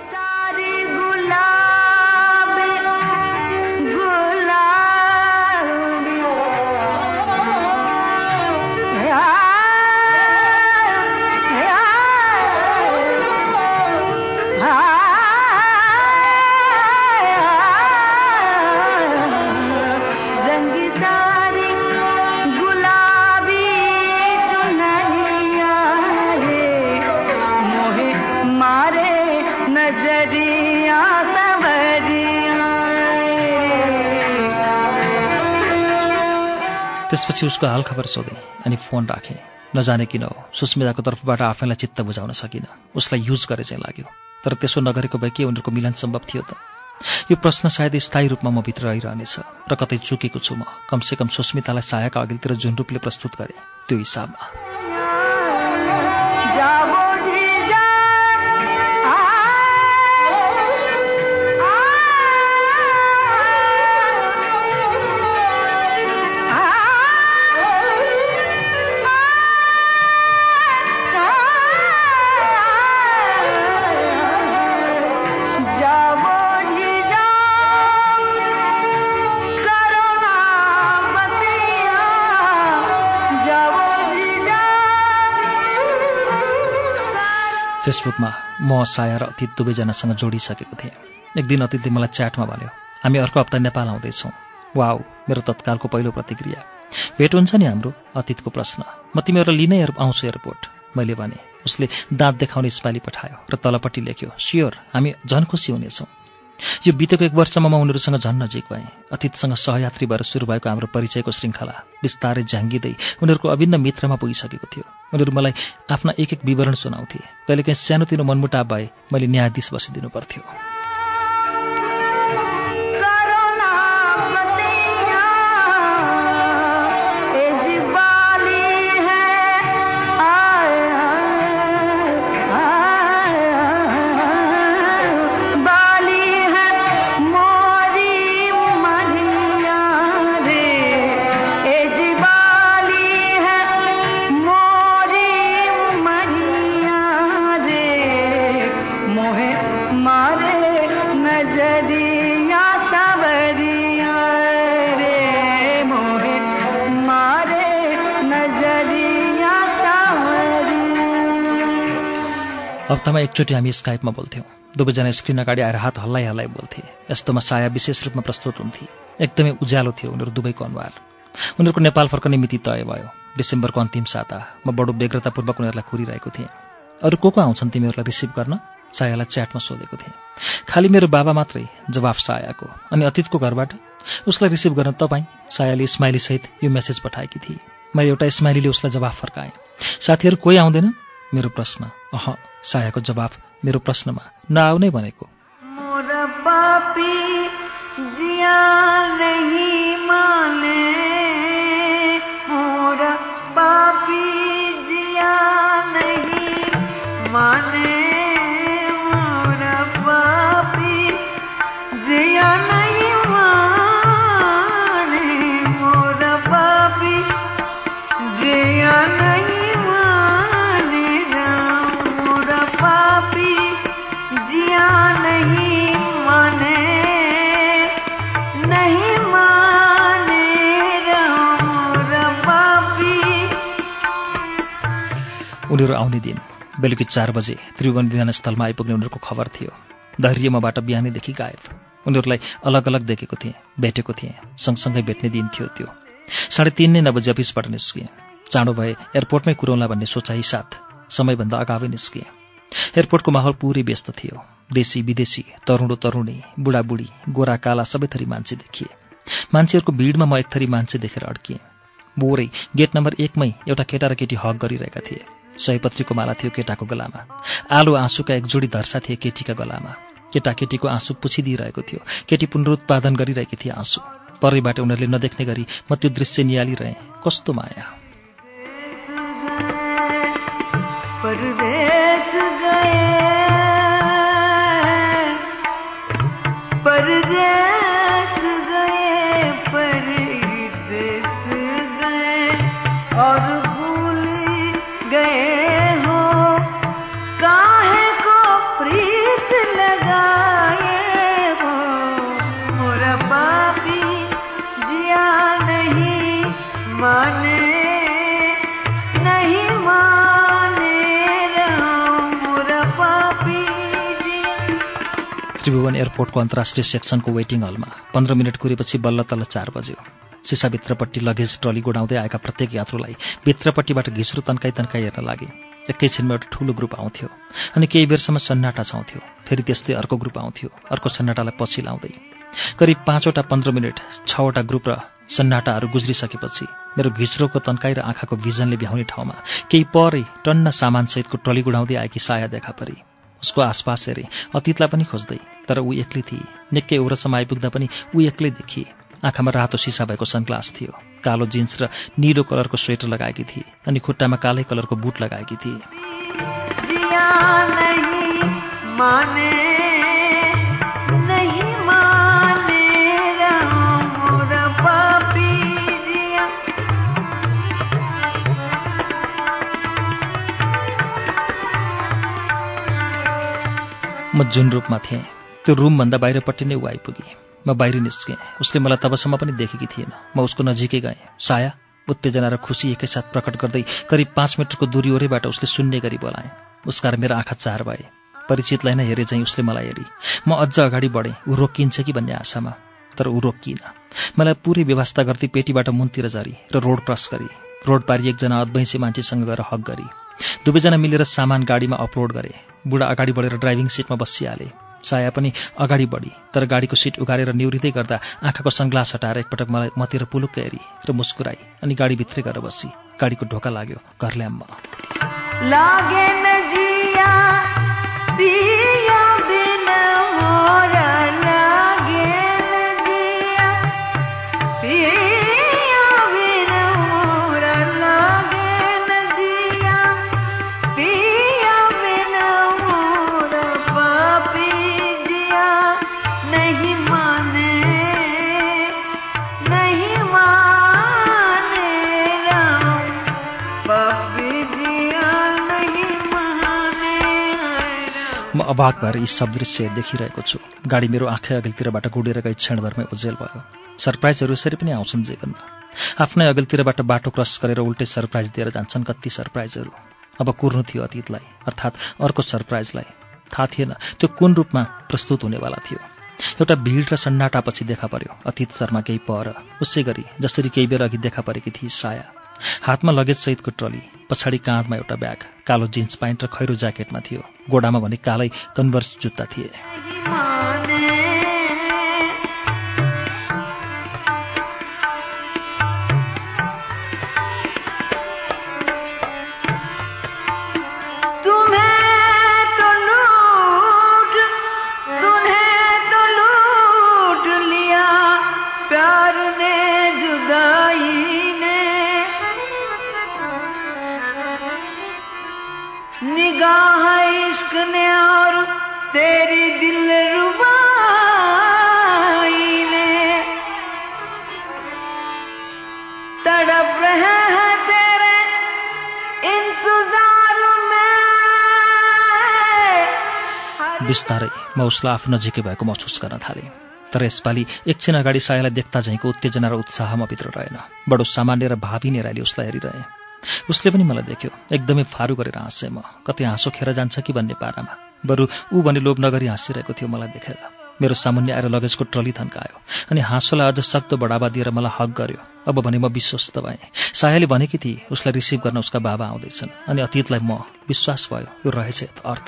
त्यसपछि उसको हालखबर सोधेँ अनि फोन राखेँ। नजाने किन हो? सुस्मिताको तर्फबाट आफैलाई चित्त बुझाउन सकिनँ। उसलाई युज गरे चाहिँ लाग्यो। तर त्यसो नगरेको भए के उनीहरूको मिलन सम्भव थियो त? यो प्रश्न सायद स्थायी रूपमा म भित्र रहिरहनेछ र कतै चुकेको छु म। कमसेकम सुस्मितालाई सायाका अघिल्तिर जुन रूपले प्रस्तुत गरेँ। त्यो हिसाबमा। फेसबुकमा म साया र अतीत दुवैजनासँग जोडिसकेको थिएँ। एक दिन अतीतले मलाई च्याटमा भन्यो हामी अर्को हप्ता नेपाल आउँदैछौँ। वाउ मेरो तत्कालको पहिलो प्रतिक्रिया। भेट हुन्छ नि हाम्रो अतीतको प्रश्न। म तिमीहरू लिनै आउँछु एयरपोर्ट मैले भने। उसले दाँत देखाउने स्माइली पठायो र तलपट्टि लेख्यो स्योर हामी झन् खुसी हुनेछौँ। यो बितेको एक वर्षमा म उनीहरूसँग झन् नजिक भएँ। अतीतसँग सहयात्री भएर सुरु भएको हाम्रो परिचयको श्रृङ्खला बिस्तारै झ्याङ्गिँदै उनीहरूको अभिन्न मित्रमा पुगिसकेको थियो। उनीहरू मलाई आफ्ना एक एक विवरण सुनाउँथे। कहिलेकाहीँ सानोतिनो मनमुटाव भए मैले न्यायाधीश बसिदिनु पर्थ्यो। हप्तामा एकचोटि हामी स्काइपमा बोल्थ्यौँ। दुवैजना स्क्रिन अगाडि आएर हात हल्लाइ हल्लाइ बोल्थे। यस्तोमा साया विशेष रूपमा प्रस्तुत हुन्थे। एकदमै उज्यालो थियो उनीहरू दुवैको अनुहार। उनीहरूको नेपाल फर्कने मिति तय भयो। डिसेम्बरको अन्तिम साता। म बडो व्यग्रतापूर्वक उनीहरूलाई कुरिरहेको थिएँ। अरू को को आउँछन् तिमीहरूलाई रिसिभ गर्न? सायालाई च्याटमा सोधेको थिएँ। खालि मेरो बाबा मात्रै जवाफ सायाको। अनि अतीतको घरबाट? उसलाई रिसिभ गर्न तपाईँ सायाले स्माइलीसहित यो मेसेज पठाएकी थिए। मैले एउटा स्माइलीले उसलाई जवाफ फर्काएँ। साथीहरू कोही आउँदैनन्? मेरो प्रश्न। अह सायाको जवाफ मेरो प्रश्नमा नआउनै भनेको। आउने दिन बेलुकी चार बजे त्रिभुवन विमानस्थलमा आइपुग्ने उनीहरूको खबर थियो। धैर्य मबाट बिहानैदेखि गायब। उनीहरूलाई अलग अलग देखेको थिएँ भेटेको थिएँ सँगसँगै भेट्ने दिन थियो त्यो। साढे तिन नै नबजी अफिसबाट निस्किएँ। चाँडो भए एयरपोर्टमै कुरौँला भन्ने सोचाइ साथ समयभन्दा अगावै निस्किएँ। एयरपोर्टको माहौल पुरै व्यस्त थियो। देशी विदेशी तरुणो तरुणी बुढाबुढी गोरा काला सबै थरी मान्छे देखिए। मान्छेहरूको भिडमा म एक थरी मान्छे देखेर अड्किएँ। बोरै गेट नम्बर एकमै एउटा केटा र केटी हक गरिरहेका थिए। सयपत्रीको माला थियो केटाको गलामा। आलो आँसुका एक जोडी धर्सा थिए केटीका गलामा। केटाकेटीको आँसु पुछिदिइरहेको थियो। केटी पुनरुत्पादन गरिरहेकी थिए आँसु। परैबाट उनीहरूले नदेख्ने गरी म त्यो दृश्य निहालिरहेँ। कस्तो माया। त्रिभुवन एयरपोर्टको अन्तर्राष्ट्रिय सेक्सनको वेटिङ हलमा पन्ध्र मिनट कुरेपछि बल्ल तल्ल चार बज्यो। सिसाभित्रपट्टि लगेज ट्रली गोडाउँदै आएका प्रत्येक यात्रुलाई भित्रपट्टिबाट घिस्रो तन्काई तन्काई हेर्न लागे। एकैछिनमा एउटा ठुलो ग्रुप आउँथ्यो अनि केही बेरसम्म सन्नाटा छाउँथ्यो। फेरि त्यस्तै अर्को ग्रुप आउँथ्यो। अर्को सन्नाटालाई पछि लाउँदै। करिब पाँचवटा पन्ध्र मिनट छवटा ग्रुप र सन्नाटाहरू गुज्रिसकेपछि मेरो घिच्रोको तन्काई र आँखाको भिजनले भ्याउने ठाउँमा केही परै टन्न सामानसहितको टली गुडाउँदै आएकी साया देखा परी। उसको आसपास हेरेँ। अतीतलाई पनि खोज्दै तर ऊ एक्लै थिए। निकै औरसम्म आइपुग्दा पनि ऊ एक्लै देखिए। आँखामा रातो सिसा भएको सनग्लास थियो। कालो जिन्स र निलो कलरको स्वेटर लगाएकी थिए अनि खुट्टामा कालै कलरको बुट लगाएकी थिए। म जुन रूपमा थिएँ त्यो रुमभन्दा बाहिरपट्टि नै ऊ आइपुगी। म बाहिर निस्केँ। उसले मलाई तबसम्म पनि देखेकी थिएन। म उसको नजिकै गएँ। साया उत्तेजना र खुसी एकैसाथ प्रकट गर्दै करिब पाँच मिटरको दूरी ओरैबाट उसले सुन्ने गरी बोलाएँ। उसकार मेरो आँखा चार भए। परिचितलाई नै हेरे चाहिँ उसले मलाई हेरी। म अझ अगाडि बढेँ। ऊ रोकिन्छ कि भन्ने आशामा तर ऊ रोकिन मलाई पुरै व्यवस्था गर्दै पेटीबाट मुनतिर झरी र रोड क्रस गरी रोड पारी एकजना अद्वैंसी मान्छेसँग गएर हक गरी। दुवैजना मिलेर सामान गाडीमा अपलोड गरे। बुढा अगाडि बढेर ड्राइभिङ सिटमा बसिहाले। साया पनि अगाडि बढी तर गाडीको सिट उघारेर निहुरिँदै गर्दा आँखाको सङ्ग्लास हटाएर एकपटक मलाई मतिर पुलुक्क हेरी र मुस्कुराई अनि गाडीभित्रै गएर बसी। गाडीको ढोका लाग्यो घर अभाग भएर यी सब दृश्य देखिरहेको छु। गाडी मेरो आँखै अघिल्तिरबाट गुडेर गई क्षणभरमै उजेल भयो। सरप्राइजहरू यसरी पनि आउँछन् जीवनमा। आफ्नै अघिल्तिरबाट बाटो क्रस गरेर उल्टै सरप्राइज दिएर जान्छन् कति सरप्राइजहरू। अब कुर्नु थियो अतीतलाई अर्थात् अर्को सरप्राइजलाई। थाहा थिएन त्यो कुन रूपमा प्रस्तुत हुनेवाला थियो। एउटा भिड र सन्नाटापछि देखा पर्यो। अतीत शर्मा केही पर। उसै गरी जसरी केही बेर अघि देखा परेकी थिए साया। हातमा लगेजसहितको ट्रली पछाडि काँधमा एउटा ब्याग कालो जिन्स प्यान्ट र खैरो ज्याकेटमा थियो। गोडामा भने कालै कन्भर्स जुत्ता थिए। दिल रुबाई ने तड़प रहे हैं तेरे इंतजार में। बिस्तारै म उसलाई आफू नजिकै भएको महसुस गर्न थालेँ। तर यसपालि एकछिन अगाडि सायालाई देख्दा झैँको उत्तेजना र उत्साह म भित्र रहेन। बडो सामान्य र भावी नेराले उसलाई हेरिरहेँ। उसले पनि मलाई देख्यो। एकदमै फारू गरेर हाँसेँ म। कतै हाँसो खेर जान्छ कि भन्ने पारामा। बरु ऊ भने लोभ नगरी हाँसिरहेको थियो मलाई देखेर। मेरो सामुन्य आएर लगेजको ट्रली थन्कायो अनि हाँसोलाई अझ सक्दो बढावा दिएर मलाई हक गर्यो। अब भने म विश्वस्त भएँ। सायाले भनेकी थिए उसलाई रिसिभ गर्न उसका बाबा आउँदैछन् अनि अतीतलाई म विश्वास भयो यो रहेछ अर्थ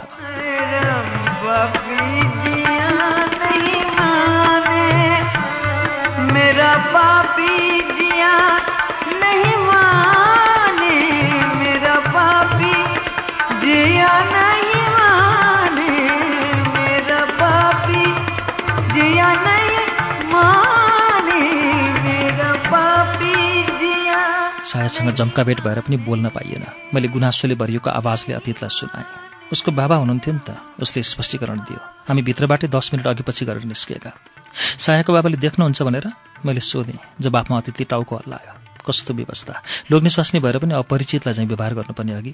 सायासँग जम्का भेट भएर पनि बोल्न पाइएन। मैले गुनासोले भरिएको आवाजले अतीतलाई सुनाएँ। उसको बाबा हुनुहुन्थ्यो नि त उसले स्पष्टीकरण दियो। हामी भित्रबाटै दस मिनट अघिपछि गरेर निस्किएका। सायाको बाबाले देख्नुहुन्छ भनेर मैले सोधेँ जवाफमा अतिथि टाउको हल्लायो कस्तो व्यवस्था? लोग्ने स्वास्नी भएर पनि अपरिचितलाई चाहिँ व्यवहार गर्नुपर्ने अघि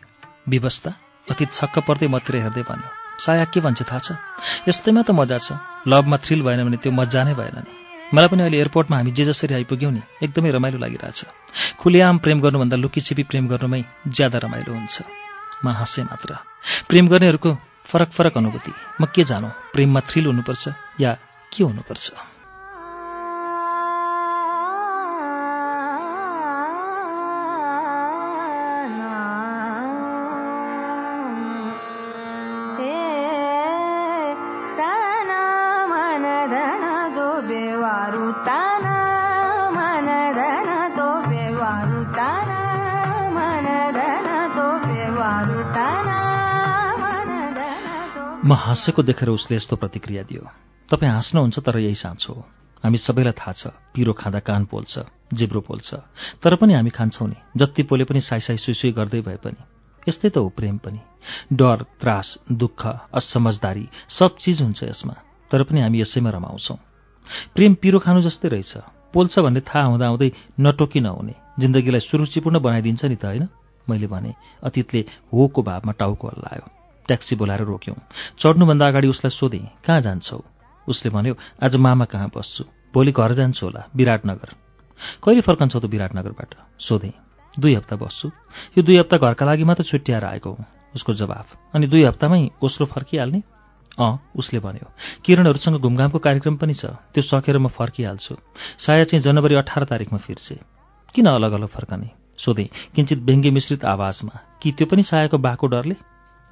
व्यवस्था? अतीत छक्क पर्दै मतिर हेर्दै भन्यो। साया के भन्छ थाहा छ? यस्तैमा त मजा छ। लभमा थ्रिल भएन भने त्यो मजा नै भएन नि। मलाई पनि अहिले एयरपोर्टमा हामी जे जसरी आइपुग्यौँ नि एकदमै रमाइलो लागिरहेछ। खुलेआम प्रेम गर्नुभन्दा लुकीछिपी प्रेम गर्नुमै ज्यादा रमाइलो हुन्छ। म हाँसेँ मात्र। प्रेम गर्नेहरूको फरक फरक अनुभूति। म के जानु प्रेममा थ्रिल हुनुपर्छ या के हुनुपर्छ? हाँसेको देखेर उसले यस्तो प्रतिक्रिया दियो। तपाईँ हाँस्नुहुन्छ तर यही साँचो हो। हामी सबैलाई थाहा छ पिरो खाँदा कान पोल्छ जिब्रो पोल्छ तर पनि हामी खान्छौँ नि। जति पोले पनि साइसाइ सुइसुई गर्दै भए पनि। यस्तै त हो प्रेम पनि। डर त्रास दुःख असमझदारी सब चिज हुन्छ यसमा तर पनि हामी यसैमा रमाउँछौँ। प्रेम पिरो खानु जस्तै रहेछ। पोल्छ भन्ने थाहा हुँदाहुँदै नटोकी नहुने। जिन्दगीलाई सुरुचिपूर्ण बनाइदिन्छ नि त होइन? मैले भने अतीतले होको भावमा टाउको हल्लायो ट्याक्सी बोलाएर रोक्यौँ। चढ्नुभन्दा अगाडि उसलाई सोधेँ कहाँ जान्छौ? उसले भन्यो आज मामा कहाँ बस्छु? भोलि घर जान्छु होला विराटनगर। कहिले फर्कन्छौ त विराटनगरबाट? सोधेँ दुई हप्ता बस्छु। यो दुई हप्ता घरका लागि मात्र छुट्याएर आएको हुँ। उसको जवाफ अनि दुई हप्तामै ओस्लो फर्किहाल्ने? अँ उसले भन्यो किरणहरूसँग घुमघामको कार्यक्रम पनि छ त्यो सकेर म फर्किहाल्छु। साया चाहिँ जनवरी अठार तारिकमा फिर्से। किन अलग अलग फर्कने? सोधेँ किञ्चित व्यङ्ग्य मिश्रित आवाजमा कि त्यो पनि सायाको बाको डरले?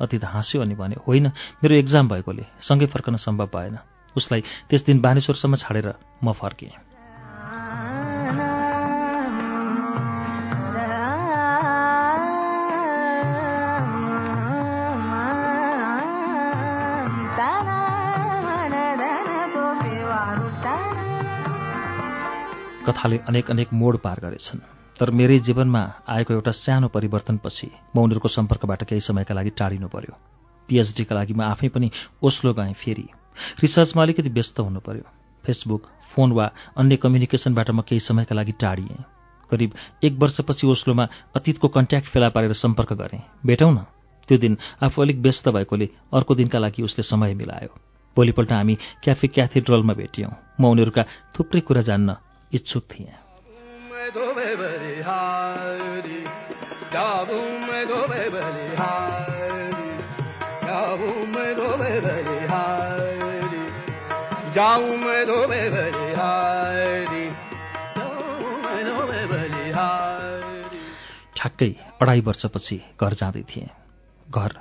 अतीत हाँस्यो अनि भन्यो होइन मेरो एक्जाम भएकोले सँगै फर्कन सम्भव भएन। उसलाई त्यस दिन बानेश्वरसम्म छाडेर म फर्केँ। कथाले अनेक अनेक मोड पार गरेछन्। तर मेरै जीवनमा आएको एउटा सानो परिवर्तनपछि म उनीहरूको सम्पर्कबाट केही समयका लागि टाढिनु पर्यो। पिएचडीका लागि म आफै पनि ओस्लो गएँ फेरि। रिसर्चमा अलिकति व्यस्त हुनु पर्यो फेसबुक फोन वा अन्य कम्युनिकेसनबाट म केही समयका लागि टाढिएँ। करिब एक वर्षपछि ओस्लोमा अतीतको कन्ट्याक्ट फेला पारेर सम्पर्क गरेँ। भेटौँ न? त्यो दिन आफू अलिक व्यस्त भएकोले अर्को दिनका लागि उसले समय मिलायो। भोलिपल्ट हामी क्याफे क्याथेड्रलमा भेटियौँ। म उनीहरूका थुप्रै कुरा जान्न इच्छुक थिएँ। ठ्याक्कै अढाई वर्षपछि घर जाँदै थिएँ। घर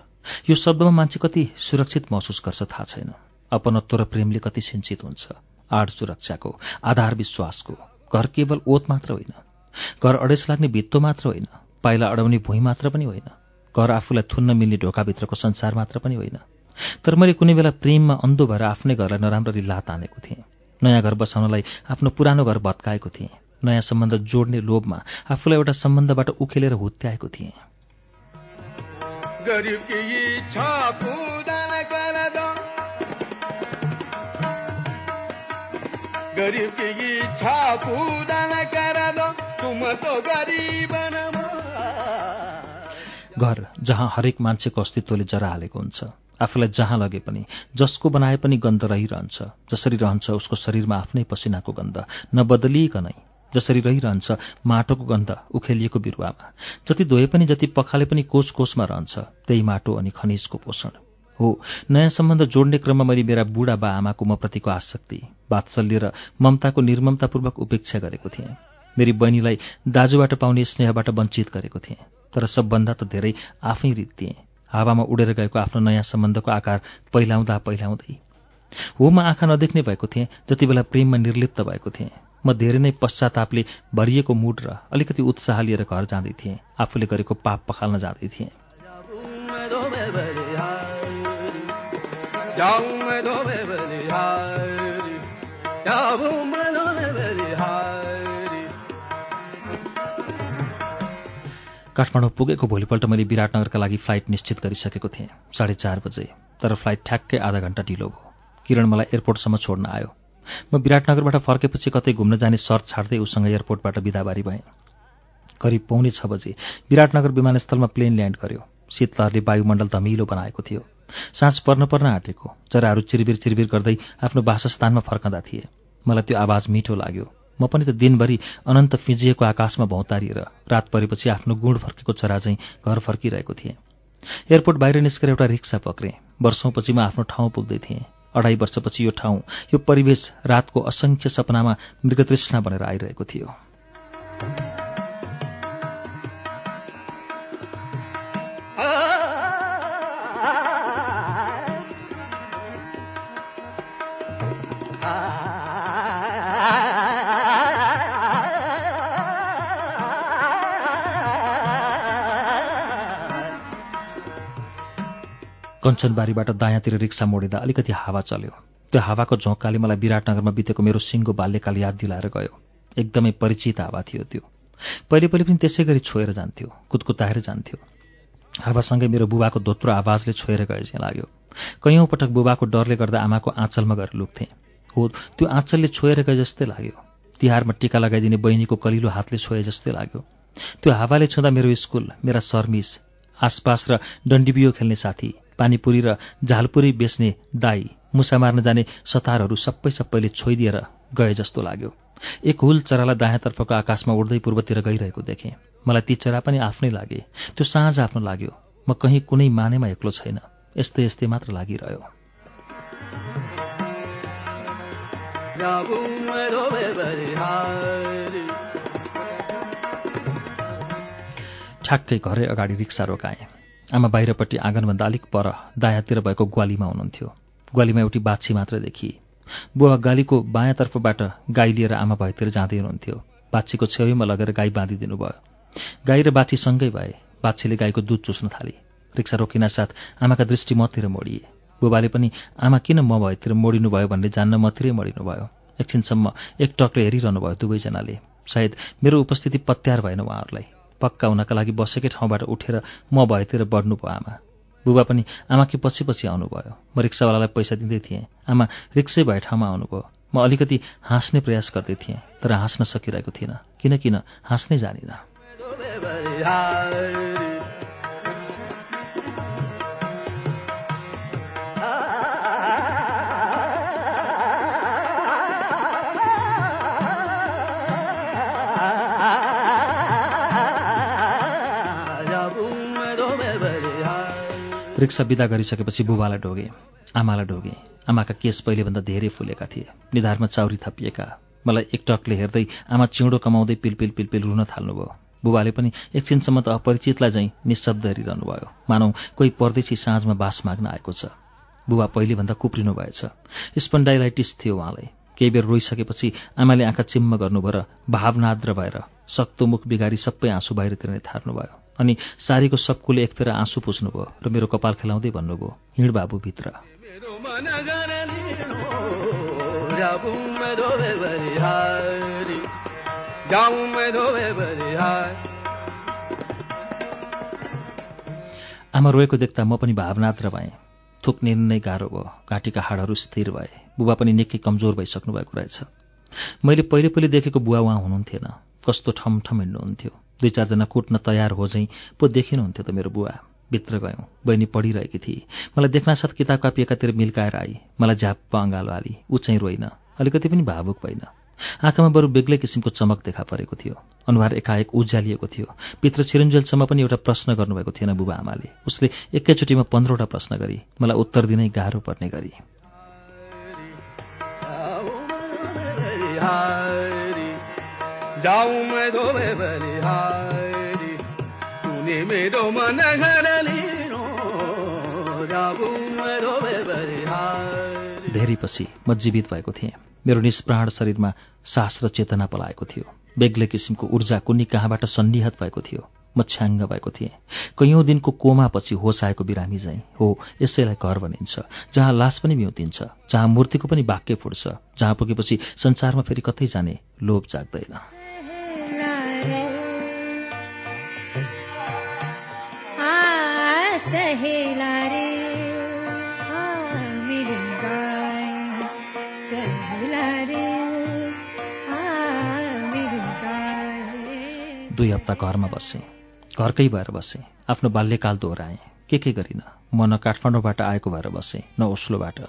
यो शब्दमा मान्छे कति सुरक्षित महसुस गर्छ थाहा छैन। अपनत्व र प्रेमले कति सिन्चित हुन्छ। आड सुरक्षाको आधार विश्वासको घर केवल ओत मात्र होइन। घर अडेस लाग्ने भित्तो मात्र होइन। पाइला अडाउने भुइँ मात्र पनि होइन। घर आफूलाई थुन्न मिल्ने ढोकाभित्रको संसार मात्र पनि होइन। तर मैले कुनै बेला प्रेममा अन्धो भएर आफ्नै घरलाई नराम्ररी लात हानेको थिएँ। नयाँ घर बसाउनलाई आफ्नो पुरानो घर भत्काएको थिएँ। नयाँ सम्बन्ध जोड्ने लोभमा आफूलाई एउटा सम्बन्धबाट उखेलेर हुत्याएको थिएँ। इच्छा तुम घर जहाँ हरेक मान्छेको अस्तित्वले जरा हालेको हुन्छ आफूलाई जहाँ लगे पनि जसको बनाए पनि गन्ध रहिरहन्छ जसरी रहन्छ उसको शरीरमा आफ्नै पसिनाको गन्ध नबदलिकनै जसरी रहिरहन्छ माटोको गन्ध उखेलिएको बिरुवामा जति धोए पनि जति पखाले पनि कोष कोषमा रहन्छ त्यही माटो अनि खनिजको पोषण। हो। नयाँ सम्बन्ध जोड्ने क्रममा मैले मेरा बुढा बा आमाको म प्रतिको आसक्ति वात्सल्य र ममताको निर्ममतापूर्वक उपेक्षा गरेको थिएँ। मेरी बहिनीलाई दाजुबाट पाउने स्नेहबाट वञ्चित गरेको थिएँ तर सबभन्दा त धेरै आफै रित्तिएँ हावामा उडेर गएको आफ्नो नयाँ सम्बन्धको आकार पहिलाउँदा पहिलाउँदै। हो म आँखा नदेख्ने भएको थिएँ जति बेला प्रेममा निर्लिप्त भएको थिएँ। म धेरै नै पश्चातापले भरिएको मुड र अलिकति उत्साह लिएर घर जाँदै थिएँ। आफूले गरेको पाप पखाल्न जाँदै थिएँ। काठमाडौँ पुगेको भोलिपल्ट मैले विराटनगरका लागि फ्लाइट निश्चित गरिसकेको थिएँ। साढे चार बजे। तर फ्लाइट ठ्याक्कै आधा घन्टा ढिलो भयो। किरण मलाई एयरपोर्टसम्म छोड्न आयो। म विराटनगरबाट फर्केपछि कतै घुम्न जाने सर्ट छाड्दै उसँग एयरपोर्टबाट बिदाबारी भएँ। करिब पौने छ बजे विराटनगर विमानस्थलमा प्लेन ल्यान्ड गर्यो। शीतलहरले वायुमण्डल धमिलो बनाएको थियो। साँझ पर्न पर्न आँटेको। चराहरू चिरबिर चिरबिर गर्दै आफ्नो वासस्थानमा फर्कँदा थिए। मलाई त्यो आवाज मिठो लाग्यो। म पनि त दिनभरि अनन्त फिजिएको आकाशमा भौतारिएर रात परेपछि आफ्नो गुण फर्केको चरा चाहिँ घर फर्किरहेको थिएँ। एयरपोर्ट बाहिर निस्केर एउटा रिक्सा पक्रेँ। वर्षौँपछि म आफ्नो ठाउँ पुग्दै थिएँ। अढाई वर्षपछि यो ठाउँ यो परिवेश रातको असङ्ख्य सपनामा मृगतृष्णा बनेर आइरहेको थियो। कञ्चनबारीबाट दायाँतिर रिक्सा मोडिँदा अलिकति हावा चल्यो। त्यो हावाको झोंकाले मलाई विराटनगरमा बितेको मेरो सिङ्गो बाल्यकाल याद दिलाएर गयो। एकदमै परिचित हावा थियो त्यो। पहिले पहिले पनि त्यसै गरी छोएर जान्थ्यो कुदकुताएर जान्थ्यो। हावासँगै मेरो बुबाको धोत्रो आवाजले छोएर गए चाहिँ लाग्यो। कैयौँ पटक बुबाको डरले गर्दा आमाको आँचलमा गएर लुक्थेँ। हो त्यो आँचलले छोएर गए जस्तै लाग्यो। तिहारमा टिका लगाइदिने बहिनीको कलिलो हातले छोए जस्तै लाग्यो। त्यो हावाले छुँदा मेरो स्कुल मेरा सर्मिस आसपास र डन्डीबियो खेल्ने साथी पानीपुरी र झालपुरी बेच्ने दाई मुसा मार्न जाने सतारहरू सबै सबैले छोइदिएर गए जस्तो लाग्यो। एक हुल चरालाई दायाँतर्फको आकाशमा उड्दै पूर्वतिर गइरहेको देखेँ। मलाई ती चरा पनि आफ्नै लागे। त्यो साँझ आफ्नो लाग्यो। म कहीँ कुनै मानेमा एक्लो छैन। यस्तै यस्तै मात्र लागिरह्यो। ठ्याक्कै घरै अगाडि रिक्सा रोकाएँ। आमा बाहिरपट्टि आँगनभन्दा अलिक पर दायाँतिर भएको ग्वालीमा हुनुहुन्थ्यो। ग्वालीमा एउटी बाछी मात्र देखिए बुवा गालीको बायाँतर्फबाट गाई लिएर आमा भएतिर जाँदै हुनुहुन्थ्यो। बाछीको छेउमा लगेर गाई बाँधिदिनु भयो। गाई र बाछी सँगै भए बाछीले गाईको दुध चुस्न थाली। रिक्सा रोकिना साथ आमाका दृष्टि मतिर मोडिए। बुबाले पनि आमा किन म भएतिर मोडिनु भयो भन्ने जान्न मतिरै मोडिनु भयो? एकछिनसम्म एक टकले हेरिरहनु भयो दुवैजनाले। सायद मेरो उपस्थिति पत्यार भएन उहाँहरूलाई। पक्का हुनका लागि बसेकै ठाउँबाट उठेर म भएतिर बढ्नु भयो आमा। बुबा पनि आमाकी पछि पछि आउनुभयो। म रिक्सावालालाई पैसा दिँदै थिएँ। आमा रिक्सै भए ठाउँमा आउनुभयो। म अलिकति हाँस्ने प्रयास गर्दै थिएँ तर हाँस्न सकिरहेको थिइनँ किन किन हाँस्नै जानिनँ। रिक्सा बिदा गरिसकेपछि बुबालाई ढोगे आमालाई ढोगे आमाका केस पहिलेभन्दा धेरै फुलेका थिए। निधारमा चाउरी थपिएका। मलाई एकटकले हेर्दै आमा चिउँडो कमाउँदै पिलपिल पिलपिल रुन थाल्नुभयो। बुबाले पनि एकछिनसम्म त अपरिचितलाई झैँ निशब्द हेरिरहनु भयो मानौ कोही परदेशी साँझमा बास माग्न आएको छ। बुबा पहिलेभन्दा कुप्रिनु भएछ। स्पन्डाइलाइटिस थियो उहाँलाई। केही बेर रोइसकेपछि आमाले आँखा चिम्म गर्नुभयो र भावनाद्र भएर सक्तो मुख बिगारी सबै आँसु बाहिर तिर्ने थार्नुभयो अनि सारीको सबकुले एकतिर आँसु पुछ्नुभयो र मेरो कपाल खेलाउँदै भन्नुभयो हिँड बाबु भित्र आमा रोएको देख्दा म पनि भावनाद्र भएँ थुक नै गाह्रो भयो घाँटीका हाडहरू स्थिर भए बुबा पनि निकै कमजोर भइसक्नु भएको रहेछ। मैले पहिले पहिले देखेको बुवा उहाँ हुनुहुन्थेन कस्तो ठमठम हिँड्नुहुन्थ्यो। दुई चारजना कुट्न तयार हो झैँ पो देखिनुहुन्थ्यो त मेरो बुवा भित्र गयौँ बहिनी पढिरहेकी थिए मलाई देख्नासाथ किताब कापी एकातिर मिल्काएर आई मलाई झ्याप्प अँगालो हाली चाहिँ रोइन अलिकति पनि भावुक भइन आँखामा बरु बेग्लै किसिमको चमक देखा परेको थियो अनुहार एकाएक उज्यालिएको थियो भित्र छिरुन्जेलसम्म पनि एउटा प्रश्न गर्नुभएको थिएन बुबा आमाले उसले एकैचोटिमा पन्ध्रवटा प्रश्न गरी मलाई उत्तर दिनै गाह्रो पर्ने गरी जाऊं मैं बलिहारी तूने मेरो मन बलिहारी। धेरै पछि म जीवित भएको थिएँ। मेरो निष्प्राण शरीरमा सास र चेतना पलाएको थियो। बेग्लै किसिमको ऊर्जा कुन्नी कहाँबाट सन्निहत भएको थियो? म छ्याङ्ग भएको थिएँ। कैयौँ दिनको कोमापछि होस आएको बिरामी झैँ। हो यसैलाई घर भनिन्छ जहाँ लास पनि म्युतिन्छ जहाँ मूर्तिको पनि वाक्य फुट्छ जहाँ पुगेपछि संसारमा फेरि कतै जाने लोभ जाग्दैन। दुई हप्ता घरमा बसेँ घरकै भएर बसेँ आफ्नो बाल्यकाल दोहोऱ्याएँ। के के गरिन? म न काठमाडौँबाट आएको भएर बसेँ न ओस्लोबाट।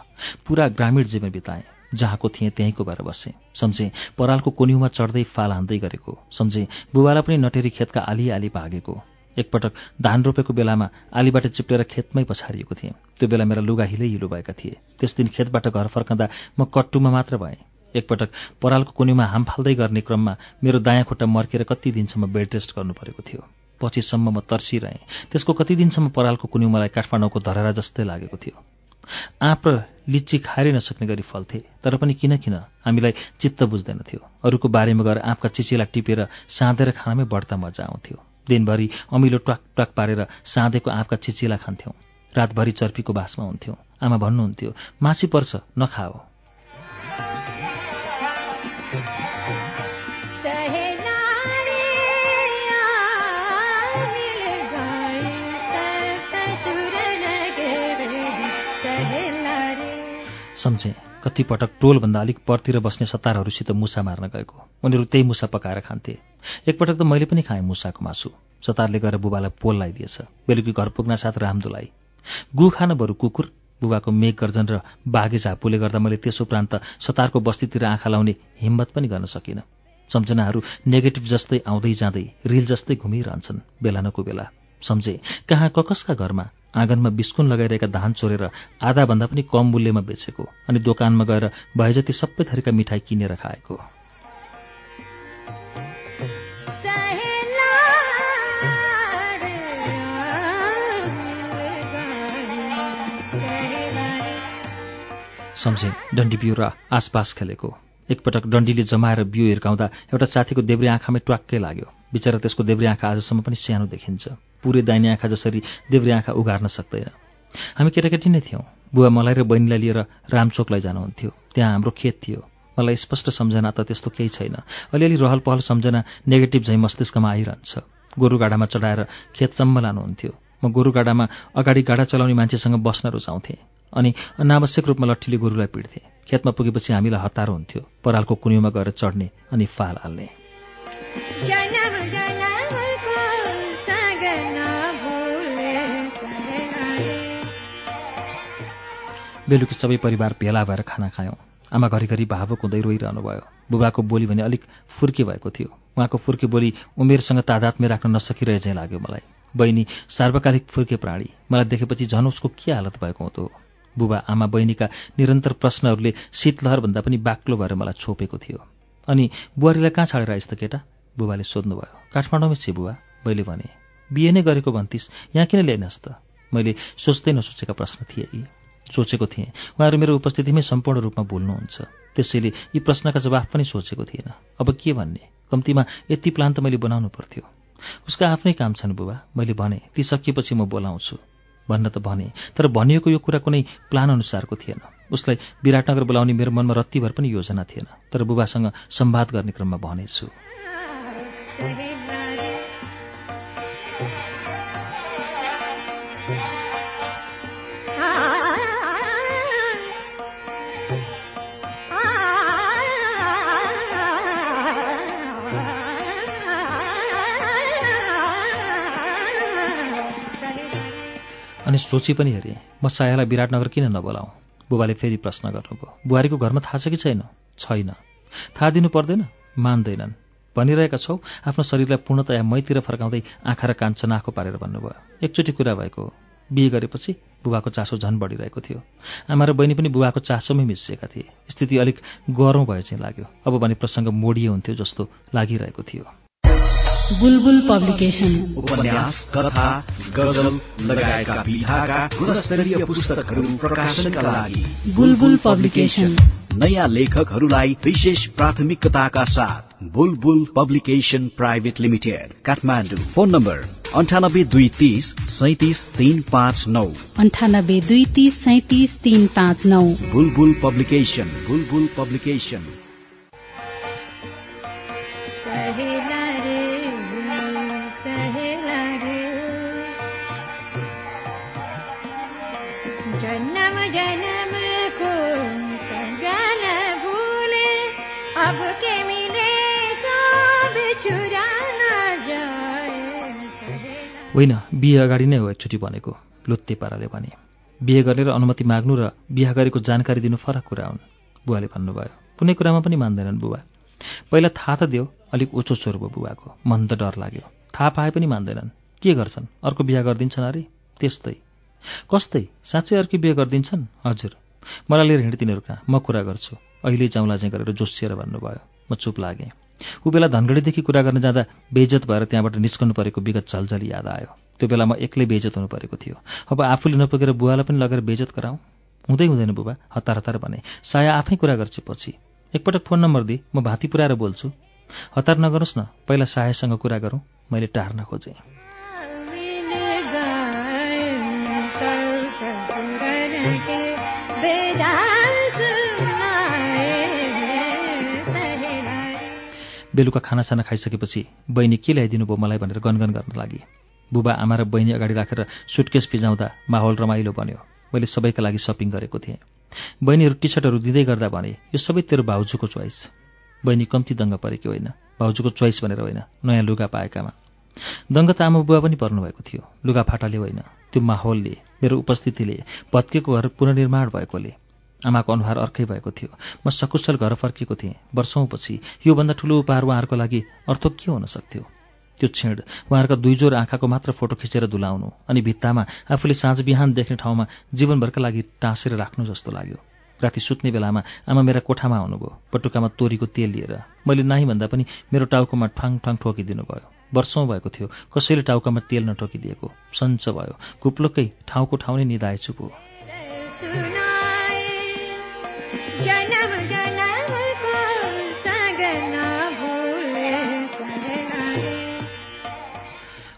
पुरा ग्रामीण जीवन बिताएँ जहाँको थिएँ त्यहीँको भएर बसेँ। सम्झेँ परालको कोन्युमा चढ्दै फाल हान्दै गरेको। सम्झेँ बुबालाई पनि नटेरी खेतका आली आली भागेको। एकपटक धान रोपेको बेलामा आलीबाट चिप्लेर खेतमै पछारिएको थिएँ। त्यो बेला मेरा लुगा हिलै हिलो भएका थिए। त्यस दिन खेतबाट घर फर्कँदा म कट्टुमा मात्र भएँ। एकपटक परालको कुन्युमा हाम फाल्दै गर्ने क्रममा मेरो दायाँ खुट्टा मर्केर कति दिनसम्म बेड रेस्ट गर्नु परेको थियो। पछिसम्म म तर्सिरहेँ। त्यसको कति दिनसम्म परालको कुन्यु मलाई काठमाडौँको धरहरा जस्तै लागेको थियो। आँप र लिच्ची खाएरै नसक्ने गरी फल्थे तर पनि किन किन हामीलाई चित्त बुझ्दैन थियो। अरूको बारेमा गएर आँपका चिचिला टिपेर साँधेर खानमै बढ्ता मजा आउँथ्यो। दिनभरि अमिलो ट्वाक ट्वाक पारेर साँधेको आँपका चिचिला खान्थ्यौँ। रातभरि चर्पीको बासमा हुन्थ्यो। आमा भन्नुहुन्थ्यो मासी पर्छ नखाओ। सम्झे कतिपटक टोलभन्दा अलिक परतिर बस्ने सतारहरूसित मुसा मार्न गएको। उनीहरू त्यही मुसा पकाएर खान्थे। एकपटक त मैले पनि खाएँ मुसाको मासु। सतारले गएर बुबालाई पोल लगाइदिएछ बेलुकी घर पुग्न साथ रामदुलाई गु खान बरु कुकुर बुबाको मेघ गर्जन र बाघे झापुले गर्दा मैले त्यस उपरान्त सतारको बस्तीतिर आँखा लाउने हिम्मत पनि गर्न सकिनँ। सम्झनाहरू नेगेटिभ जस्तै आउँदै जाँदै रिल जस्तै घुमिरहन्छन् बेला नको बेला। सम्झे कहाँ ककसका घरमा आँगनमा बिस्कुन लगाइरहेका धान चोरेर आधाभन्दा पनि कम मूल्यमा बेचेको अनि दोकानमा गएर भए जति सबै थरीका मिठाई किनेर खाएको। सम्झे डन्डी बिउ र आसपास खेलेको। एकपटक डन्डीले जमाएर बिउ हिर्काउँदा एउटा साथीको देब्रे आँखामै ट्वाक्कै लाग्यो। बिचरा त्यसको देब्रे आँखा आजसम्म पनि सानो देखिन्छ। पुरै दाहिने आँखा जसरी देब्रे आँखा उघार्न सक्दैन। हामी केटाकेटी नै थियौँ। बुवा मलाई र बहिनीलाई लिएर रामचोक लैजानुहुन्थ्यो त्यहाँ हाम्रो खेत थियो। मलाई स्पष्ट सम्झना त त्यस्तो केही छैन। अलिअलि रहल पहल सम्झना नेगेटिभ झैँ मस्तिष्कमा आइरहन्छ। गोरु गाडामा चढाएर खेतसम्म लानुहुन्थ्यो। म गोरु गाडामा अगाडि गाडा चलाउने मान्छेसँग बस्न रुचाउँथेँ। अनि अनावश्यक रूपमा लट्ठीले गोरुलाई पिड्थे। खेतमा पुगेपछि हामीलाई हतारो हुन्थ्यो। परालको कुन्युमा गएर चढ्ने अनि फाल हाल्ने। बेलुकी सबै परिवार भेला भएर खाना खायौँ। आमा घरिघरि भावुक हुँदै रोइरहनु भयो। बुबाको बोली भने अलिक फुर्के भएको थियो। उहाँको फुर्के बोली उमेरसँग तादात्म्य राख्न नसकिरहे चाहिँ लाग्यो मलाई। बहिनी सार्वकालिक फुर्के प्राणी। मलाई देखेपछि झन् उसको के हालत भएको हुँदो? बुबा आमा बहिनीका निरन्तर प्रश्नहरूले शीतलहरभन्दा पनि बाक्लो भएर मलाई छोपेको थियो। अनि बुहारीलाई कहाँ छाडेर आइस् त केटा? बुबाले सोध्नुभयो। काठमाडौँमै छि बुबा? मैले भने बिहे नै गरेको भन्थिस् यहाँ किन ल्याइनस् त? मैले सोच्दै नसोचेका प्रश्न थिए यी। सोचेको थिएँ। उहाँहरू मेरो उपस्थितिमै सम्पूर्ण रूपमा भुल्नुहुन्छ त्यसैले यी प्रश्नका जवाफ पनि सोचेको थिएन। अब के भन्ने? कम्तीमा यति प्लान त मैले बनाउनु पर्थ्यो। उसका आफ्नै काम छन् बुबा। मैले भने ती सकिएपछि म बोलाउँछु। भन्न त भने तर भनिएको यो कुरा कुनै प्लान अनुसारको थिएन। उसलाई विराटनगर बोलाउने मेरो मनमा रत्तिभर पनि योजना थिएन। तर बुबासँग सम्वाद गर्ने क्रममा भनेछु। अनि सोची पनि हेरेँ म सायालाई विराटनगर किन नबोलाऊँ? बुबाले फेरि प्रश्न गर्नुभयो। बुहारीको घरमा थाहा छ कि छैन? छैन। थाहा दिनु पर्दैन? मान्दैनन्। भनिरहेका छौ आफ्नो शरीरलाई पूर्णतया मैतिर फर्काउँदै आँखा र कान चनाखो पारेर भन्नुभयो एकचोटि कुरा भएको बिहे गरेपछि बुबाको चासो झन् बढिरहेको थियो। आमा र बहिनी पनि बुबाको चासोमै मिसिएका थिए। स्थिति अलिक गरौँ भए चाहिँ लाग्यो। अब भने प्रसङ्ग मोडिए हुन्थ्यो जस्तो लागिरहेको थियो। बुलबुल पब्लिकेशन। उपन्यास कथा गजल लगायतका विधाका गुणस्तरीय पुस्तकहरू प्रकाशनका लागि बुलबुल पब्लिकेशन। नयाँ लेखकहरूलाई विशेष प्राथमिकताका साथ Bulbul publication private limited Kathmandu. Phone number अन्ठानब्बे दुई तिस सैतिस तिन पाँच नौ। अन्ठानब्बे दुई तिस सैतिस तिन पाँच नौ। Bulbul publication Bulbul publication. होइन बिहे अगाडि नै हो एकचोटि भनेको लुत्ते पाराले भने। बिहे गरेर अनुमति माग्नु र बिहा गरेको जानकारी दिनु फरक कुरा हुन् बुवाले भन्नुभयो। कुनै कुरामा पनि मान्दैनन् बुबा। पहिला थाहा त दियो अलिक उचो चोर भयो बुबाको मन त डर लाग्यो। थाहा पाए पनि मान्दैनन्। के गर्छन्? अर्को बिहा गरिदिन्छन् अरे? त्यस्तै। कस्तै? साँच्चै अर्की बिहे गरिदिन्छन्? हजुर। मलाई लिएर हिँड तिनीहरू कहाँ? म कुरा गर्छु। अहिले जाउँला गरेर जोसिएर भन्नुभयो। म चुप लागेँ। ऊ बेला धनगढीदेखि कुरा गर्न जाँदा बेइज्जत भएर त्यहाँबाट निस्कनु परेको विगत झलझली याद आयो। त्यो बेला म एक्लै बेइज्जत हुनु परेको थियो। अब आफूले नपुगेर बुवालाई पनि लगेर बेइज्जत गराउँ हुँदै हुँदैन बुबा हतार हतार भने। साया आफै कुरा गर्छ पछि एकपटक फोन नम्बर दिए म भाती पुऱ्याएर बोल्छु। हतार नगर्नुहोस् न पहिला सायासँग कुरा गरौँ मैले टार्न खोजेँ। बेलुका खानासाना खाइसकेपछि बहिनी के ल्याइदिनु भयो मलाई भनेर गनगन गर्न लागि। बुबा आमा र बहिनी अगाडि राखेर सुटकेस फिजाउँदा माहौल रमाइलो बन्यो। मैले सबैका लागि सपिङ गरेको थिएँ। बहिनीहरू टी सर्टहरू दिँदै गर्दा भने यो सबै तेरो भाउजूको चोइस बहिनी कम्ती दङ्ग परेकी होइन। भाउजूको चोइस भनेर होइन नयाँ लुगा पाएकामा। दङ्ग त आमा बुबा पनि पर्नुभएको थियो। लुगा फाटाले होइन त्यो माहौलले मेरो उपस्थितिले भत्केको घर पुनर्निर्माण भएकोले। आमाको अनुहार अर्कै भएको थियो। म सकुशल घर फर्केको थिएँ। वर्षौँपछि योभन्दा ठुलो उपहार उहाँहरूको लागि अर्थो के हुन सक्थ्यो? त्यो क्षण उहाँहरूका दुईजोर आँखाको मात्र फोटो खिचेर दुलाउनु अनि भित्तामा आफूले साँझ बिहान देख्ने ठाउँमा जीवनभरका लागि टाँसेर राख्नु जस्तो लाग्यो। राति सुत्ने बेलामा आमा मेरा कोठामा आउनुभयो। पटुकामा तोरीको तेल लिएर। मैले नाइ भन्दा पनि मेरो टाउकोमा ठाङ ठाङ ठोकिदिनु भयो। वर्षौँ भएको थियो। कसैले टाउकामा तेल नठोकिदिएको। सञ्च भयो। कुप्लोकै ठाउँको ठाउँ नै निधाएछु पो।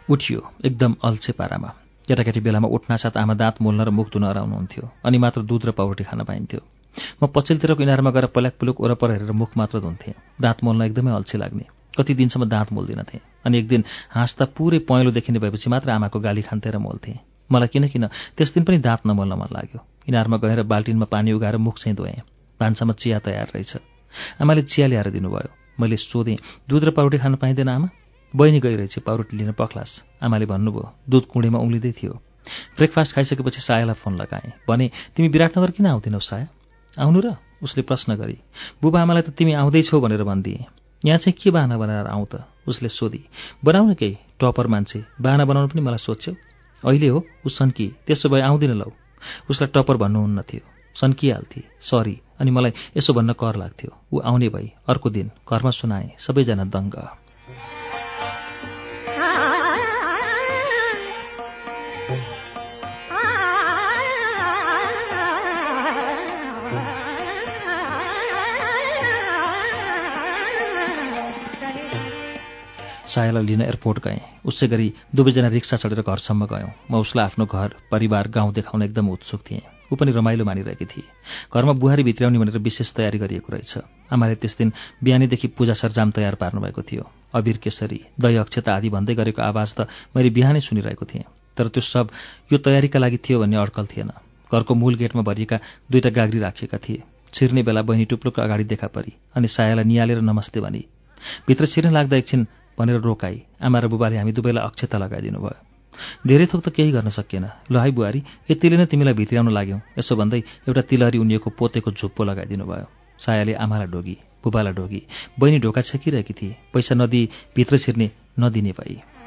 उठियो एकदम अल्छे पारामा। केटाकेटी बेलामा उठ्नासाथ आमा दाँत मोल्न र मुख धुन हराउनुहुन्थ्यो अनि मात्र दुध र पाउरोटी खान पाइन्थ्यो। म पछिल्लोतिरको इनारमा गएर पल्याक पुलुक वरपर हेरेर मुख मात्र धुन्थेँ। दाँत मोल्न एकदमै अल्छी लाग्ने। कति दिनसम्म दाँत मोल्दिनथेँ अनि एक दिन हाँस्दा पुरै पहेँलो देखिने भएपछि मात्र आमाको गाली खान्थेँ र मोल्थेँ। मलाई किन किन त्यस दिन पनि दाँत नमोल्न मन लाग्यो। इनारमा गएर बाल्टिनमा पानी उगाएर मुख चाहिँ धोएँ। भान्सामा चिया तयार रहेछ। आमाले चिया ल्याएर दिनुभयो। मैले सोधेँ दुध र पाउरोटी खान पाइँदैन आमा? बहिनी गइरहेछ पाउरोटी लिन पख्लास। आमाले भन्नुभयो दुध कुँडेमा उम्लिँदै थियो। ब्रेकफास्ट खाइसकेपछि सायालाई फोन लगाएँ। भने तिमी विराटनगर किन आउँदैनौ साया? आउनु र? उसले प्रश्न गरी बुबा आमालाई त तिमी आउँदैछौ भनेर भनिदिएँ। यहाँ चाहिँ के बाहना बनाएर आउँ त? उसले सोधी बनाउन केही? टपर मान्छे। बाहना बनाउनु पनि मलाई सोध्छौ? अहिले हो? ऊ सन्की त्यसो भए आउँदिन लौ उसलाई टपर भन्नुहुन्न थियो। सन्किहाल्थे। सरी। अनि मलाई यसो भन्न कर लाग्थ्यो। ऊ आउने भई अर्को दिन घरमा सुनाए। सबैजना दङ्ग। सायालाई लिन एयरपोर्ट गएँ। उसै गरी दुवैजना रिक्सा चढेर घरसम्म गयौँ। म उसलाई आफ्नो घर परिवार गाउँ देखाउन एकदम उत्सुक थिएँ। ऊ पनि रमाइलो मानिरहेकी थिए। घरमा बुहारी भित्राउने भनेर विशेष तयारी गरिएको रहेछ। आमाले त्यस दिन बिहानैदेखि पूजा सरजाम तयार पार्नुभएको थियो। अबिर केसरी दही अक्षता आदि भन्दै गरेको आवाज त मैले बिहानै सुनिरहेको थिएँ। तर त्यो सब यो तयारीका लागि थियो भन्ने अड्कल थिएन। घरको मूल गेटमा भरिएका दुईटा गाग्री राखिएका थिए। छिर्ने बेला बहिनी टुप्लुको अगाडि देखा परी अनि सायालाई निहालेर नमस्ते भनी भित्र छिर्न लाग्दा एकछिन भनेर रोकाई। आमा र बुबाले हामी दुवैलाई अक्षता लगाइदिनु भयो। धेरै थोक त केही गर्न सकिएन। ल है बुहारी यतिले नै तिमीलाई भित्र्याउन लाग्यौँ। यसो भन्दै एउटा तिलहरी उनिएको पोतेको झुप्पो लगाइदिनु भयो। सायाले आमालाई ढोगी बुबालाई ढोगी बहिनी ढोका छेकिरहेकी थिए। पैसा नदिई भित्र छिर्ने नदिने भई।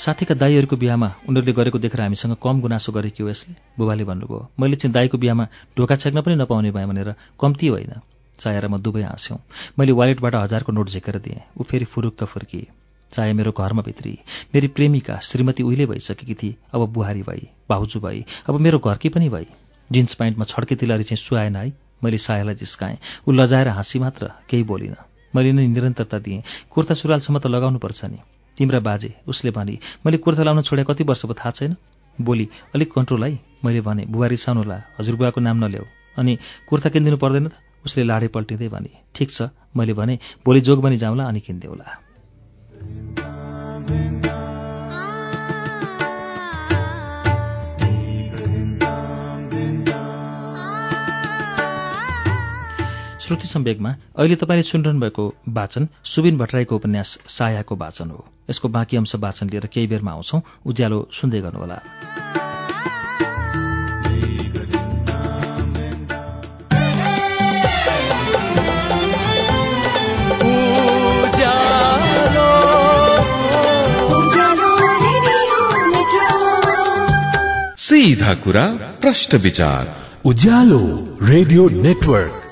साथीका दाईहरूको बिहामा उनीहरूले गरेको देखेर हामीसँग कम गुनासो गरे कि हो यसले। बुबाले भन्नुभयो मैले चाहिँ दाईको बिहामा ढोका छेक्न पनि नपाउने भएँ भनेर कम्ती होइन। चाहेर म दुवै हाँस्यौँ। मैले वालेटबाट हजारको नोट झिकेर दिएँ। ऊ फेरि फुरुक्क फुर्किए। चाहे मेरो घरमा भित्री। मेरी प्रेमिका श्रीमती उहिले भइसकेकी थिए। अब बुहारी भई भाउजू भई अब मेरो घरकी पनि भई। जिन्स प्यान्टमा छड्के तिलहरी चाहिँ सुहाएन है। मैले सायालाई जिस्काएँ। ऊ लजाएर हाँसी मात्र केही बोलिनँ। मैले नै निरन्तरता दिएँ। कुर्ता सुरुवालसम्म त लगाउनुपर्छ नि। तिम्रा बाजे उसले भने मैले कुर्ता लाउन छोडे कति वर्ष भयो थाहा छैन? बोली अलिक कन्ट्रोल है। मैले भने बुवा रिसाउनुला हजुरबुवाको नाम नल्याऊ। अनि कुर्ता किनिदिनु पर्दैन त? उसले लाडे पल्टिँदै भने ठिक छ। मैले भने भोलि जोगबनी जाउँला अनि किनिदेऊला श्रुति सम्वेकमा अहिले तपाईँले सुनिरहनु भएको वाचन सुबिन भट्टराईको उपन्यास सायाको वाचन हो। यसको बाँकी अंश वाचन लिएर केही बेरमा आउँछौं। उज्यालो सुन्दै गर्नुहोला। सीधा कुरा प्रश्न विचार। Ujyaalo radio network.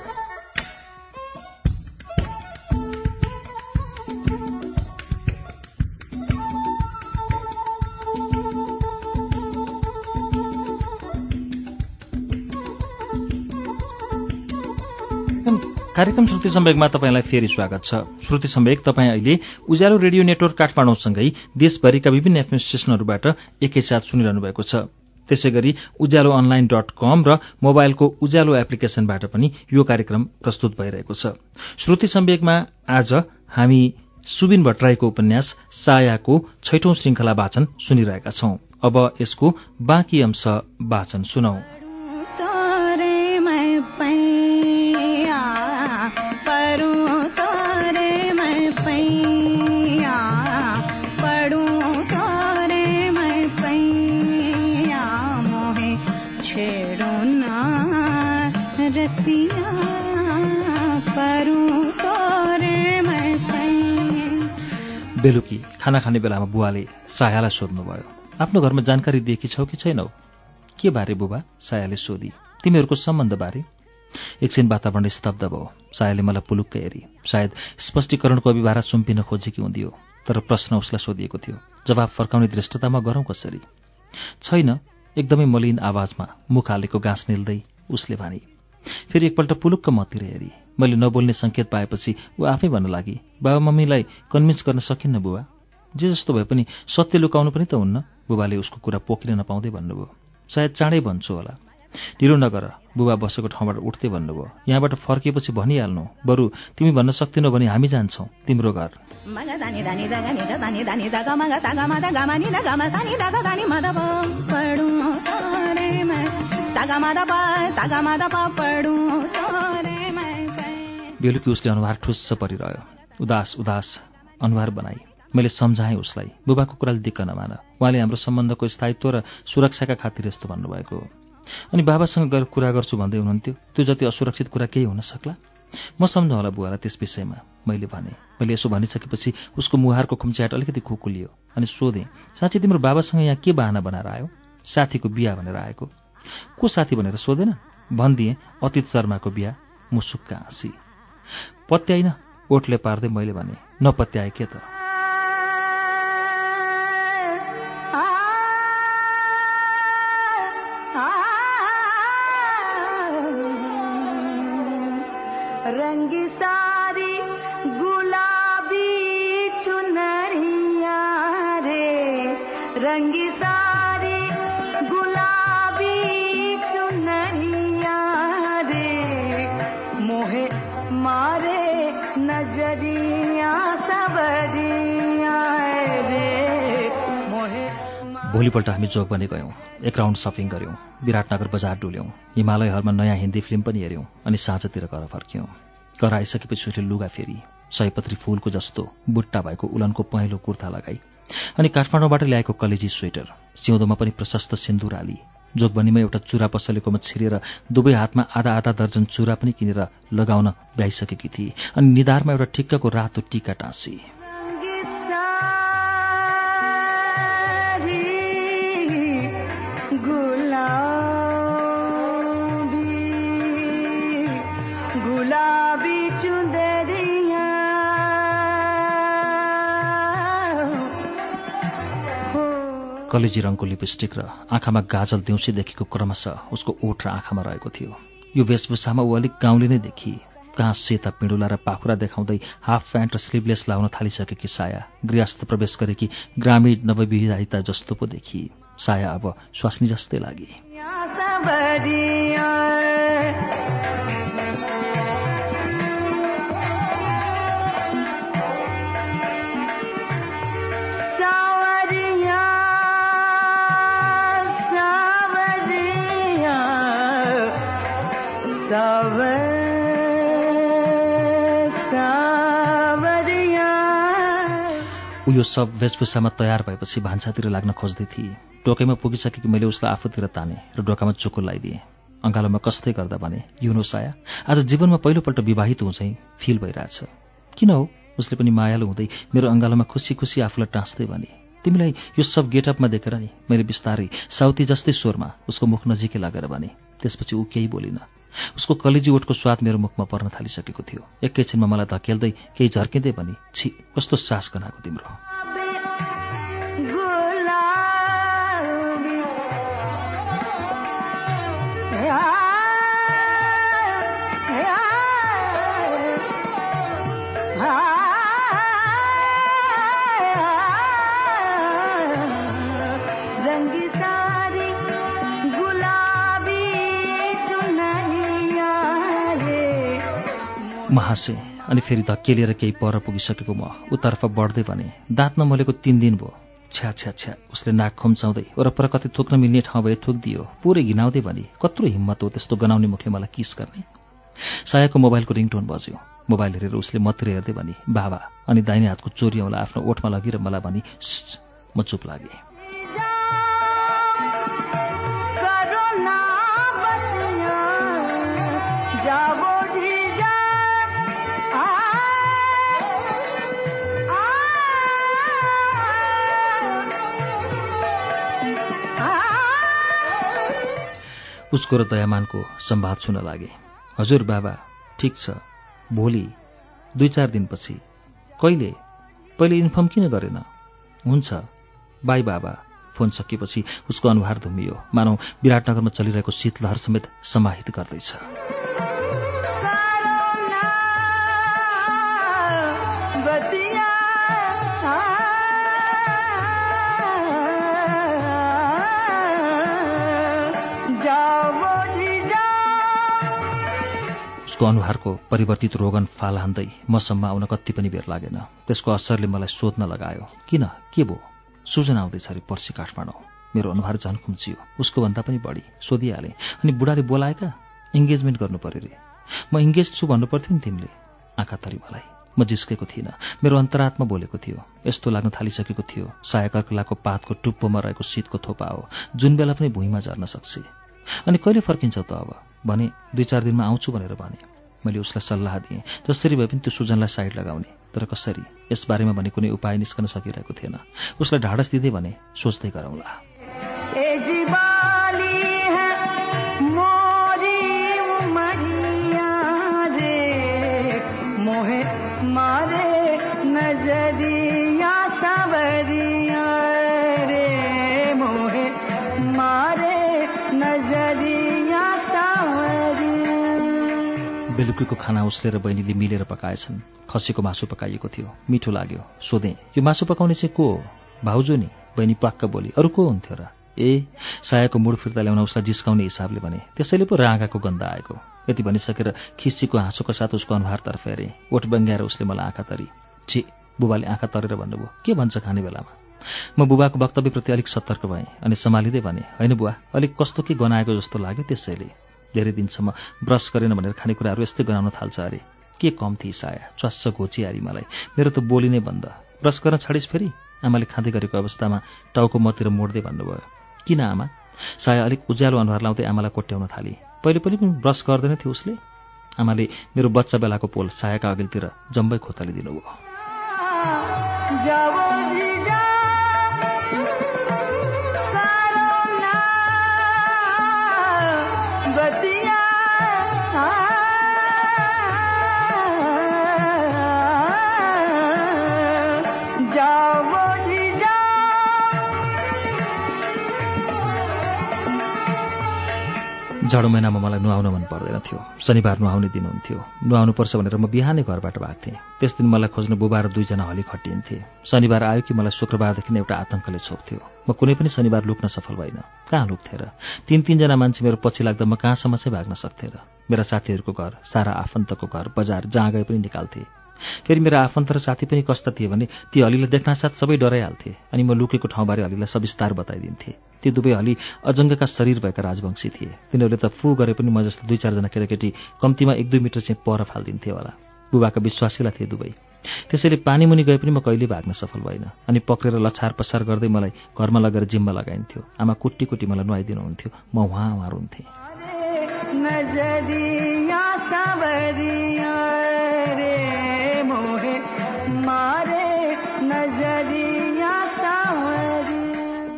कार्यक्रम श्रुति सम्वेकमा तपाईँलाई फेरि स्वागत छ। श्रुति सम्वेक तपाईँ अहिले उज्यालो रेडियो नेटवर्क काठमाडौँसँगै देशभरिका विभिन्न एफएम स्टेशनहरूबाट एकैसाथ सुनिरहनु भएको छ। त्यसै गरी उज्यालो अनलाइन डट कम र मोबाइलको उज्यालो एप्लिकेशनबाट पनि यो कार्यक्रम प्रस्तुत भइरहेको छ। श्रुति सम्वेकमा आज हामी सुबिन भट्टराईको उपन्यास सायाको छैठौं श्रृङ्खला वाचन सुनिरहेका छौं। अब यसको बाँकी अंश वाचन सुनौ। बेलुकी खाना खाने बेलामा बुवाले सायालाई सोध्नुभयो। आफ्नो घरमा जानकारी दिएकी छौ कि छैनौ? के बारे बुबा? सायाले सोधी। तिमीहरूको सम्बन्ध बारे एकछिन वातावरण स्तब्ध भयो। सायाले मलाई पुलुक्कै हेरी। सायद स्पष्टीकरणको अभिभारा सुम्पिन खोजेकी हुन्थ्यो तर प्रश्न उसलाई सोधिएको थियो। जवाब फर्काउने दृष्टतामा गरौँ कसरी? छैन एकदमै मलिन आवाजमा मुख हालेको गाँस निल्दै उसले भने फेरि एकपल्ट पुलुक्क मतिर हेरी। मैले नबोल्ने सङ्केत पाएपछि ऊ आफै भन्न लागि। बाबा मम्मीलाई कन्भिन्स गर्न सकिन्न बुबा? जे जस्तो भए पनि सत्य लुकाउनु पनि त हुन्न। बुबाले उसको कुरा पोखिन नपाउँदै भन्नुभयो सायद चाँडै भन्छु होला। ढिलो नगर बुबा बसेको ठाउँबाट उठ्दै भन्नुभयो यहाँबाट फर्किएपछि भनिहाल्नु। बरु तिमी भन्न सक्दिनौ भने हामी जान्छौ। तिम्रो घर। बेलुकी उसले अनुहार ठुस्स परिरह्यो। उदास उदास अनुहार बनाई। मैले सम्झाएँ उसलाई बुबाको कुराले दिक्क नमान। उहाँले हाम्रो सम्बन्धको स्थायित्व र सुरक्षाका खातिर यस्तो भन्नुभएको हो। अनि बाबासँग गएर कुरा गर्छु भन्दै हुनुहुन्थ्यो। त्यो जति असुरक्षित कुरा केही हुन सक्ला? म सम्झ होला बुवालाई त्यस विषयमा मैले भने। मैले यसो भनिसकेपछि उसको मुहारको खुम्च्याट अलिकति खुकुलियो अनि सोधेँ साँच्चै तिम्रो बाबासँग यहाँ के बाहना बनाएर आयो? साथीको बिहा भनेर आएको। को साथी भनेर सोधेन? भनिदिएँ अतीत शर्माको बिहा मुसुक्क हाँसी। पत्याइन ओठले पार्दै मैले भने नपत्याए के त? भोलिपल्ट हामी जोगबने गयौँ एक राउन्ड सपिङ गऱ्यौँ विराटनगर बजार डुल्यौँ हिमालयहरूमा नयाँ हिन्दी फिल्म पनि हेऱ्यौँ अनि साँझतिर घर फर्क्यौँ। घर आइसकेपछि उसले लुगा फेरि सयपत्री फूलको जस्तो बुट्टा भएको उलनको पहेँलो कुर्ता लगाई अनि काठमाडौँबाट ल्याएको कलेजी स्वेटर सिउँदोमा पनि प्रशस्त सिन्दुर हाली जोगबनीमा एउटा चुरा पसलेकोमा छिरेर दुवै हातमा आधा आधा दर्जन चुरा पनि किनेर लगाउन भ्याइसकेकी थिए अनि निधारमा एउटा ठिक्कको रातो टिका टाँसी। कलेजी रङको लिपस्टिक र आँखामा गाजल दिउँसीदेखिको क्रमशः उसको ओठ र आँखामा रहेको थियो। यो वेशभूषामा ऊ अलिक गाउँले नै देखिए कहाँ सेता पिँडुला र पाखुरा देखाउँदै हाफ प्यान्ट र स्लिभलेस लाउन थालिसकेकी साया गृहस्थ प्रवेश गरेकी ग्रामीण नवविवाहिता जस्तो पो देखिए साया अब स्वास्नी जस्तै लागे। यो सब वेशभूषामा तयार भएपछि भान्सातिर लाग्न खोज्दै थिए। टोकैमा पुगिसकेकी मैले उसलाई आफूतिर ताने र डोकामा चुकुल लगाइदिएँ अँगालोमा कस्तै गर्दा भने युनो साया आज जीवनमा पहिलोपल्ट विवाहित हुँ चाहिँ फिल भइरहेछ। किन हो? उसले पनि मायालु हुँदै मेरो अँगालोमा खुसी खुसी आफूलाई टाँस्दै भने तिमीलाई यो सब गेटअपमा देखेर नि मैले बिस्तारै साउती जस्तै स्वरमा उसको मुख नजिकै लागेर भने त्यसपछि ऊ केही बोलिन। उसको कलेजी ओठको स्वाद मेरो मुखमा पर्न थालिसकेको थियो। एकैछिनमा मलाई धकेल्दै केही झर्किँदै भने छि कस्तो सास गनाएको तिम्रो? म हाँसेँ अनि फेरि धक्केलिएर केही पर पुगिसकेको म। उतर्फ बढ्दै भने दाँत नमलेको तिन दिन भयो। छ्या छ्या छ्या उसले नाक खुम्चाउँदै वरपर कतै थुक्न मिल्ने ठाउँ भए थुक्दियो। पुरै घिनाउँदै भने कत्रो हिम्मत हो त्यस्तो गनाउने मुखले मलाई किस गर्ने? सायाको मोबाइलको रिङटोन बज्यो। मोबाइल हेरेर उसले मतिर हेर्दै भने बाबा अनि दाहिने हातको चोरी औँला आफ्नो ओठमा लगेर मलाई भनी म चुप लागेँ। उसको र दयामानको सम्वाद सुन लागे। हजुर बाबा ठिक छ। भोलि दुई चार दिनपछि। कहिले? पहिले इन्फर्म किन गरेन? हुन्छ। बाई बाबा। फोन सकिएपछि उसको अनुहार धुमियो। मानौ विराटनगरमा चलिरहेको शीतलहर समेत समाहित गर्दैछ। उसको अनुहारको परिवर्तित रोगन फाल हान्दै मसम्म आउन कति पनि बेर लागेन। त्यसको असरले मलाई सोध्न लगायो किन? के भो सूचना आउँदैछ अरे पर्सि काठमाडौँ। मेरो अनुहार झन् खुम्चियो। उसको भन्दा पनि बढी। सोधिहालेँ अनि बुढाले बोलाएका? इङ्गेजमेन्ट गर्नु पर्यो रे। म इङ्गेज छु भन्नु पर्थ्यो नि तिमीले। आँखा तरी मलाई। म जिस्केको थिइनँ। मेरो अन्तरात्मा बोलेको थियो। यस्तो लाग्न थालिसकेको थियो। सायाकर्कलाको पातको टुप्पोमा रहेको शीतको थोपा हो। जुन बेला पनि भुइँमा झर्न सक्छ अनि कहिले फर्किन्छौ त अब? भने दुई चार दिनमा आउँछु भनेर भने। मैले उसलाई सल्लाह दिएँ। जसरी भए पनि त्यो सुजनलाई साइड लगाउने। तर कसरी? यसबारेमा भने कुनै उपाय निस्कन सकिरहेको थिएन। उसलाई ढाडस दिँदै भने सोच्दै गरौँला। बेलुकीको खाना उसले र बहिनीले मिलेर पकाएछन्। खसीको मासु पकाइएको थियो। मिठो लाग्यो। सोधेँ यो मासु पकाउने चाहिँ को हो? भाउजू नि। बहिनी पाक्क बोली अरू को हुन्थ्यो र? ए सायाको मुड फिर्ता ल्याउन उसलाई जिस्काउने हिसाबले भने। त्यसैले पो राँगाको गन्ध आएको। यति भनिसकेर खिस्सीको हाँसोको साथ उसको अनुहारतर्फ हेरेँ। ओठ बङ्ग्याएर उसले मलाई आँखा तरी। छि बुबाले आँखा तरेर भन्नुभयो के भन्छ खाने बेलामा? म बुबाको वक्तव्यप्रति अलिक सतर्क भएँ अनि सम्हालिँदै भने होइन बुवा अलिक कस्तो के गनाएको जस्तो लाग्यो त्यसैले। धेरै दिनसम्म ब्रस गरेन भनेर खानेकुराहरू यस्तै गनाउन थाल्छ अरे। के कम थिए साया? च्वास्स घोचिहारी मलाई। मेरो त बोली नै बन्द। ब्रस गर्न छाडिस् फेरि? आमाले खाँदै गरेको अवस्थामा टाउको मतिर मोड्दै भन्नुभयो। किन आमा? साया अलिक उज्यालो अनुहार लाउँदै आमालाई कोट्याउन थाली। पहिले पनि ब्रस गर्दैन थियो उसले? आमाले मेरो बच्चा बेलाको पोल सायाका अघिल्तिर जम्बै खोतलिदिनु भयो जाडो महिनामा मलाई नुहाउन मन पर्दैन थियो। शनिबार नुहाउने दिन हुन्थ्यो। नुहाउनुपर्छ भनेर म बिहानै घरबाट भाग्थेँ। त्यस दिन मलाई खोज्न बुबा र दुईजना हली खटिन्थे। शनिबार आयो कि मलाई शुक्रबारदेखि एउटा आतङ्कले छोप्थ्यो। म कुनै पनि शनिबार लुक्न सफल भइन कहाँ लुक्थेँ र? तिन तिनजना मान्छे मेरो पछि लाग्दा म कहाँसम्म चाहिँ भाग्न सक्थेँ र? मेरा साथीहरूको घर सारा आफन्तको घर बजार जहाँ गए पनि निकाल्थे। फेरि मेरा आफन्त र साथी पनि कस्ता थिए भने ती हलीलाई देख्नासाथ सबै डराइहाल्थे अनि म लुकेको ठाउँबारे हलीलाई सविस्तार बताइदिन्थे। ती दुवै हली अजङ्गका शरीर भएका राजवंशी थिए। तिनीहरूले त फु गरे पनि म जस्तो दुई चारजना केटाकेटी कम्तीमा एक दुई मिटर चाहिँ पर फालिदिन्थे होला। बुबाका विश्वासीला थिए दुवै। त्यसैले पानीमुनि गए पनि म कहिले भाग्न सफल भइन अनि पक्रेर लछार पसार गर्दै मलाई घरमा लगेर जिम्मा लगाइन्थ्यो। आमा कुट्टी कुट्टी मलाई नुहाइदिनुहुन्थ्यो। म उहाँ उहाँ रुन्थेँ।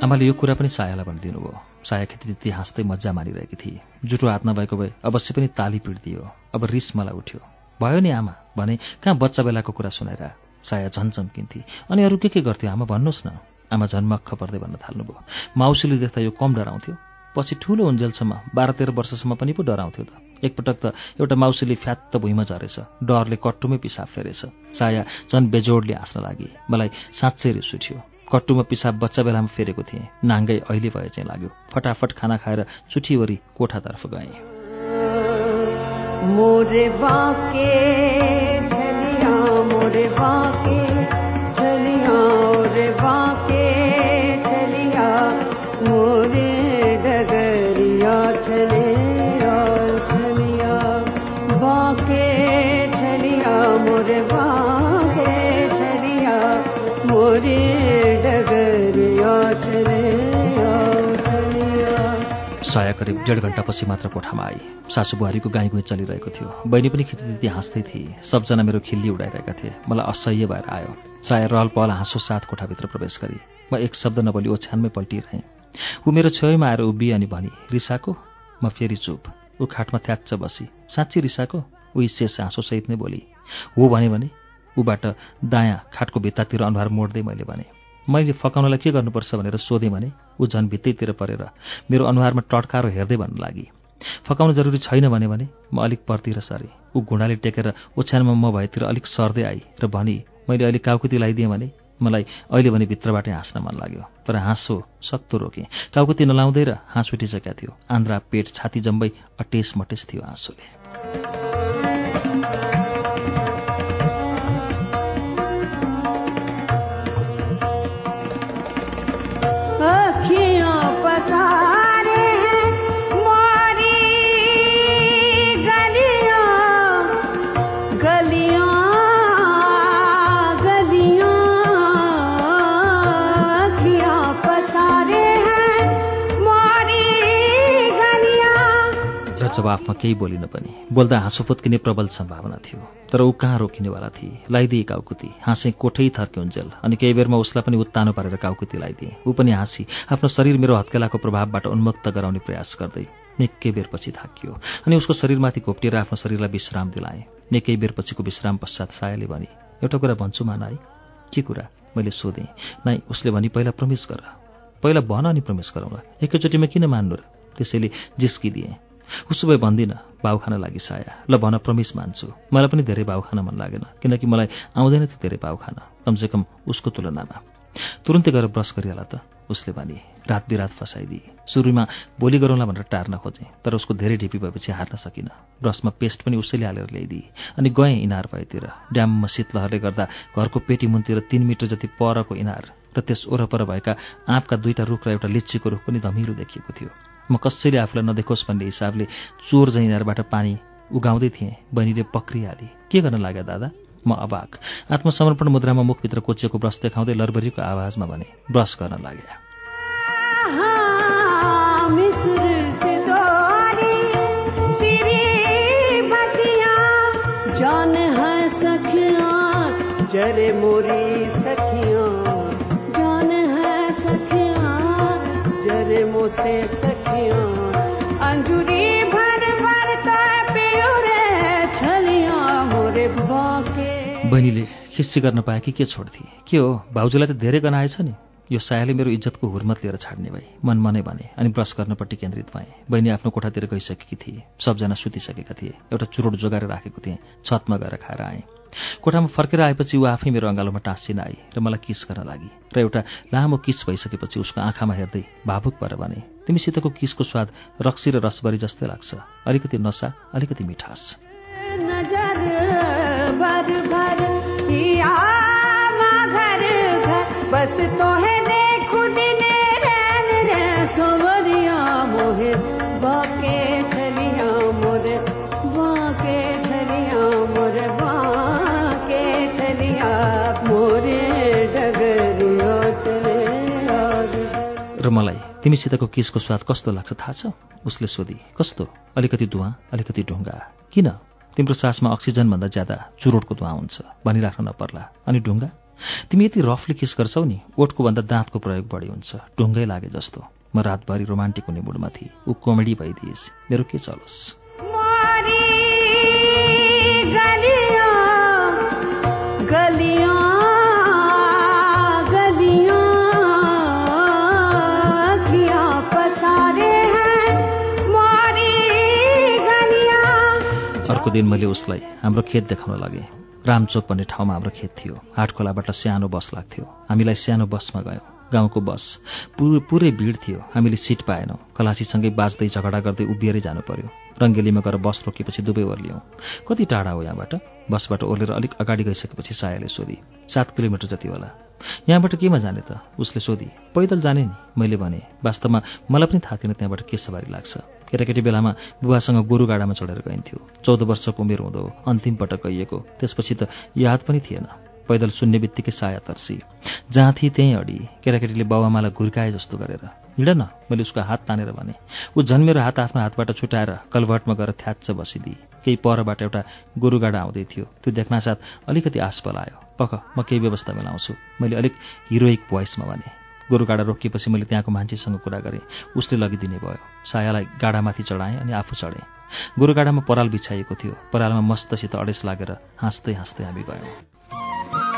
आमाले यो कुरा पनि सायालाई भनिदिनु भयो साया खेती त्यति हाँस्दै मजा मारिरहेकी थिए। जुठो हात नभएको भए अवश्य पनि ताली पिट्दियो। अब रिस मलाई उठ्यो। भयो नि आमा भने कहाँ बच्चा बेलाको कुरा सुनाएर साया झन् चम्किन्थे अनि अरू के के गर्थ्यो आमा भन्नुहोस् न? आमा झन्मक्ख पर्दै भन्न थाल्नुभयो। माउसीले देख्दा यो कम डराउँथ्यो। पछि ठुलो उन्जेलसम्म बाह्र तेह्र वर्षसम्म पनि पो डराउँथ्यो त। एकपटक त एउटा माउसीले फ्यात्त भुइँमा झरेछ। डरले कट्टुमै पिसाब फेरेछ। साया झन् बेजोडले हाँस्न लागि। मलाई साँच्चै रिस उठ्यो कट्टुमा पिसाब बच्चा बेलामा फेरेको थिएँ। नाङ्गै अहिले भए चाहिँ लाग्यो। फटाफट खाना खाएर चुठीवरी कोठातर्फ गएँ। साया करिब डेढ घन्टापछि मात्र कोठामा आई। सासु बुहारीको गाई गुई चलिरहेको थियो। बहिनी पनि खितिदिती हाँस्दै थिए। सबजना मेरो खिल्ली उडाइरहेका थिए। मलाई असह्य भएर आयो। साया रहल पहल हाँसो साथ कोठाभित्र प्रवेश गरी। म एक शब्द नबोली ओछ्यानमै पल्टिरहेँ। ऊ मेरो छेउमा आएर उभिए अनि भनी रिसाको? म फेरि चुप। ऊ खाटमा थ्याच्च बसी। साँच्ची रिसाको? ऊ शेष हाँसोसहित नै बोली। हो भने ऊबाट दायाँ खाटको भित्तातिर अनुहार मोड्दै मैले भने। मैले फकाउनलाई के गर्नुपर्छ भनेर सोधेँ भने ऊ झन् भित्तैतिर परेर मेरो अनुहारमा टड्कारो हेर्दै भन्न लागि। फकाउनु जरुरी छैन भने भने म अलिक परतिर सरेँ। ऊ घुँडाले टेकेर ओछ्यानमा म भएतिर अलिक सर्दै आई र भनी मैले अहिले काउकुती लगाइदिएँ भने मलाई अहिले भने भित्रबाटै हाँस्न मन लाग्यो। तर हाँसो सक्तो रोकेँ टाउकुती नलाउँदै र हाँस उठिसकेका थियो। आन्द्रा पेट छाती जम्बै अटेस मटेस थियो हाँसोले जवाफमा केही बोलिन पनि। बोल्दा हाँसो फुत्किने प्रबल सम्भावना थियो। तर ऊ कहाँ रोकिनेवाला थिए? लगाइदिए काउकुती। हाँसे कोठै थर्क्युन्जेल अनि केही बेरमा उसलाई पनि उत्तानो पारेर काउकुती लगाइदिए ऊ पनि हाँसी आफ्नो शरीर मेरो हत्केलाको प्रभावबाट उन्मुक्त गराउने प्रयास गर्दै निकै बेरपछि थाकियो। अनि उसको शरीरमाथि घोप्टिएर आफ्नो शरीरलाई विश्राम दिलाएँ। निकै बेरपछिको विश्राम पश्चात सायाले भने एउटा कुरा भन्छु मान है के कुरा? मैले सोधेँ। नाइ उसले भनी पहिला प्रमिस गर। पहिला भन अनि प्रमिस गरौँला। एकैचोटिमा किन मान्नु र? त्यसैले जिस्किदिएँ। उसो भए भन्दिनँ भाउ खान लागि साया। ल भन प्रमिस मान्छु। मलाई पनि धेरै भाउ खान मन लागेन किनकि मलाई आउँदैन थियो धेरै भाउ खान। कमसेकम उसको तुलनामा। तुरुन्तै गएर ब्रस गरिहाल त। उसले भने रात बिरात फसाइदिए सुरुमा भोलि गरौँला भनेर टार्न खोजेँ तर उसको धेरै ढिपी भएपछि हार्न सकिनँ। ब्रसमा पेस्ट पनि उसैले हालेर ल्याइदिए अनि गएँ इनार भएतिर। ड्याममा शीतलहरले गर्दा घरको पेटी मुनतिर तिन मिटर जति परको इनार र त्यस वरपर भएका आँपका दुईटा रुख र एउटा लिच्चीको रुख पनि धमिलो देखिएको थियो। म कसैले आफूलाई नदेखोस् भन्ने हिसाबले चोर झैँ इनारबाट पानी उगाउँदै थिएँ बहिनीले पक्रिहाली के गर्न लाग्यो दादा? म अबाक। आत्मसमर्पण मुद्रामा मुखभित्र कोचिएको ब्रस देखाउँदै लरबरीको आवाजमा भने ब्रस गर्न लागे जरे बहिनीले खिस्सी गर्न पाए कि के छोड्थे? के हो? भाउजूलाई त धेरै गनाएछ नि। यो सायाले मेरो इज्जतको हुर्मत लिएर छाड्ने भए। मन मनै भने अनि ब्रस गर्नपट्टि केन्द्रित भएँ। बहिनी आफ्नो कोठातिर गइसकेकी थिए। सबजना सुतिसकेका थिए। एउटा चुरोट जोगाएर राखेको थिएँ। छतमा गएर खाएर आएँ। कोठामा फर्केर आएपछि ऊ आफै मेरो अँगालोमा टाँसिन आई र मलाई किस गर्न लागि? र एउटा लामो किस भइसकेपछि उसको आँखामा हेर्दै भावुक भएर भने तिमीसितको किसको स्वाद रक्सी र रसबरी जस्तै लाग्छ। अलिकति नसा अलिकति मिठास। र मलाई तिमीसितको किसको स्वाद कस्तो लाग्छ थाहा छ? उसले सोधी कस्तो? अलिकति धुवा अलिकति ढुङ्गा। किन? तिम्रो सासमा अक्सिजनभन्दा ज्यादा चुरोटको धुवा हुन्छ। भनिराख्न नपर्ला। अनि ढुङ्गा? तिमी यति रफली किस गर्छौ नि? ओठको भन्दा दाँतको प्रयोग बढी हुन्छ। ढुङ्गै लागे जस्तो। म रातभरि रोमान्टिक हुने मुडमा थिएँ। ऊ कमेडी भइदिएस् मेरो के चलोस्? मारी गलियां गलियां गलियां। अखियां पसारे हैं? मारी गलियां। अर्को दिन मैले उसलाई हाम्रो खेत देखाउन लागेँ। रामचोक भन्ने ठाउँमा हाम्रो खेत थियो। हाटखोलाबाट सानो बस लाग्थ्यो। हामीलाई सानो बसमा गयौँ। गाउँको बस। पुरै पुरै भिड थियो। हामीले सिट पाएनौँ। खलासीसँगै बाँच्दै झगडा गर्दै उभिएरै जानु पर्यो रङ्गेलीमा गएर बस रोकेपछि दुवै ओर्लियौँ। कति टाढा हो यहाँबाट? बसबाट ओर्लेर अलिक अगाडि गइसकेपछि सायाले सोधी सात किलोमिटर जति होला। यहाँबाट केमा जाने त? उसले सोधी पैदल जाने नि? मैले भने वास्तवमा मलाई पनि थाहा थिएन त्यहाँबाट के सवारी लाग्छ। केटाकेटी बेलामा बुवासँग गोरु गाडामा चढेर गइन्थ्यो। चौध वर्षको उमेर हुँदो अन्तिम पटक गइएको। त्यसपछि त याद पनि थिएन। पैदल सुन्ने बित्तिकै साया तर्सी। जहाँ थिए त्यहीँ अडी। केटाकेटीले बाउआमालाई घुर्काए जस्तो गरेर। हिँड न मैले उसको हात तानेर भने। ऊ झन् मेरो हात आफ्नो हातबाट छुटाएर कलभर्टमा गएर थ्याच्च बसिदिए केही परबाट एउटा गोरुगाडा आउँदै थियो। त्यो देख्नासाथ अलिकति आस पलायो। पख म केही व्यवस्था मिलाउँछु। मैले अलिक हिरोइक भोइसमा भने। गोरुगाडा रोकिएपछि मैले त्यहाँको मान्छेसँग कुरा गरेँ। उसले लगिदिने भयो। सायालाई गाडामाथि चढाएँ अनि आफू चढेँ। गोरुगाडामा पराल बिछाइएको थियो। परालमा मस्तसित अडेस लागेर हाँस्दै हाँस्दै हामी गयौँ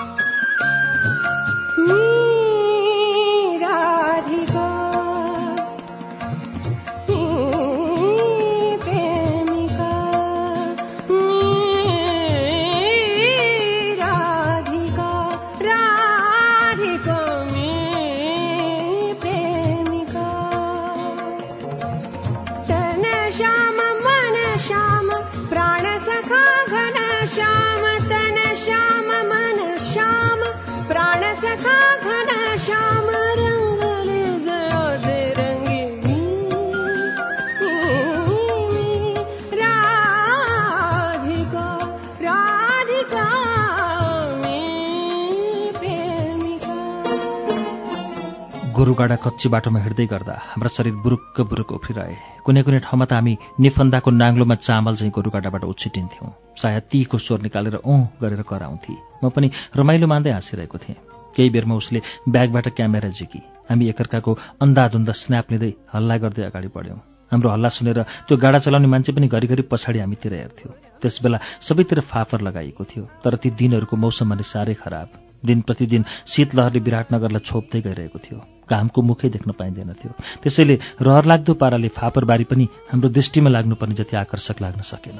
गोरुगाडा कच्ची बाटोमा हिँड्दै गर्दा हाम्रा शरीर बुरुक्क बुरुक उफ्रिरहे। कुनै कुनै ठाउँमा त हामी निफन्दाको नाङ्लोमा चामल चाहिँ गोरुगाडाबाट उछिटिन्थ्यौँ। सायद तीको स्वर निकालेर औँ गरेर कराउँथे। म पनि रमाइलो मान्दै हाँसिरहेको थिएँ। केही बेरमा उसले ब्यागबाट क्यामेरा झिकी। हामी एकअर्काको अन्धाधुन्दा स्न्याप लिँदै हल्ला गर्दै अगाडि बढ्यौँ। हाम्रो हल्ला सुनेर त्यो गाडा चलाउने मान्छे पनि घरिघरि पछाडि हामीतिर हेर्थ्यो। त्यसबेला सबैतिर फाफर लगाइएको थियो तर ती दिनहरूको मौसम भने साह्रै खराब। दिन प्रतिदिन शीतलहरले विराटनगरलाई छोप्दै गइरहेको थियो। घामको मुखै देख्न पाइँदैन थियो। त्यसैले रहर लाग्दो पाराले फापरबारी पनि हाम्रो दृष्टिमा लाग्नुपर्ने जति आकर्षक लाग्न सकेन।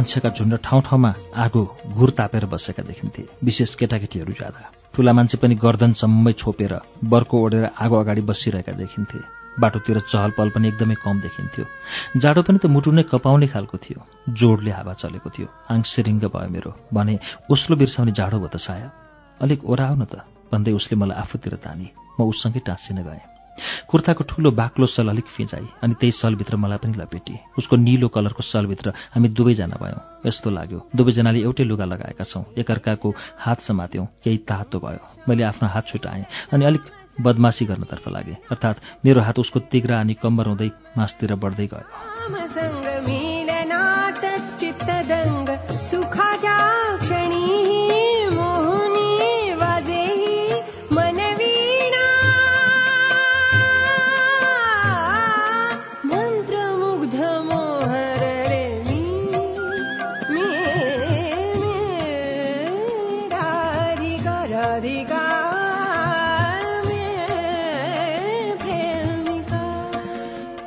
मान्छेका झुन्ड ठाउँ ठाउँमा आगो घुर तापेर बसेका देखिन्थे। विशेष केटाकेटीहरू ज्यादा। ठुला मान्छे पनि गर्दनसम्मै छोपेर बर्को ओढेर आगो अगाडि बसिरहेका देखिन्थे। बाटोतिर चहल पहल पनि एकदमै कम देखिन्थ्यो। जाडो पनि त मुटु नै कपाउने खालको थियो। जोडले हावा चलेको थियो। आङ सिरिङ्ग भयो मेरो। भने उसलो बिर्साउने जाडो भयो त साया। अलिक ओराउ न त। भन्दै उसले मलाई आफूतिर तानी। म उससँगै टाँसिन गएँ। कुर्ताको ठुलो बाक्लो सल अलिक फिजाई अनि त्यही सलभित्र मलाई पनि लपेटी उसको निलो कलरको सलभित्र हामी दुवैजना भयौँ। यस्तो लाग्यो। दुवैजनाले एउटै लुगा लगाएका छौँ। एकअर्काको हात समात्यौँ। केही तातो भयो। मैले आफ्नो हात छुटाएँ अनि अलिक बदमासी गर्नतर्फ लागेँ। अर्थात् मेरो हात उसको तिग्रा अनि कम्बर हुँदै मासतिर बढ्दै गयो।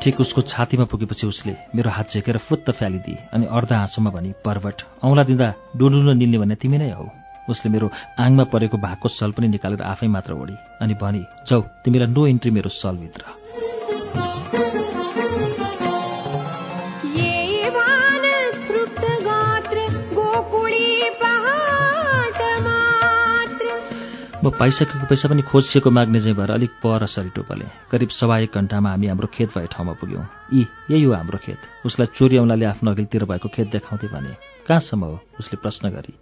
ठिक उसको छातीमा पुगेपछि उसले मेरो हात झेकेर फुत्त फ्यालिदिए अनि अर्ध हाँसोमा भनी पर्वट औँला दिँदा डुडुलो निल्ने भने तिमी नै हौ। उसले मेरो आङमा परेको भागको सल पनि निकालेर आफै मात्र ओढी अनि भनी जाउ तिमीलाई नो इन्ट्री मेरो सलभित्र। म पाइसकेको पैसा पनि खोजिएको माग्ने चाहिँ भएर अलिक पर सरी टोपले करिब सवा एक घन्टामा हामी हाम्रो खेत भए ठाउँमा पुग्यौँ। यी यही हो हाम्रो खेत। उसलाई चोरी औँलाले आफ्नो अघिल्तिर भएको खेत देखाउँदै भने कहाँसम्म हो? उसले प्रश्न गरी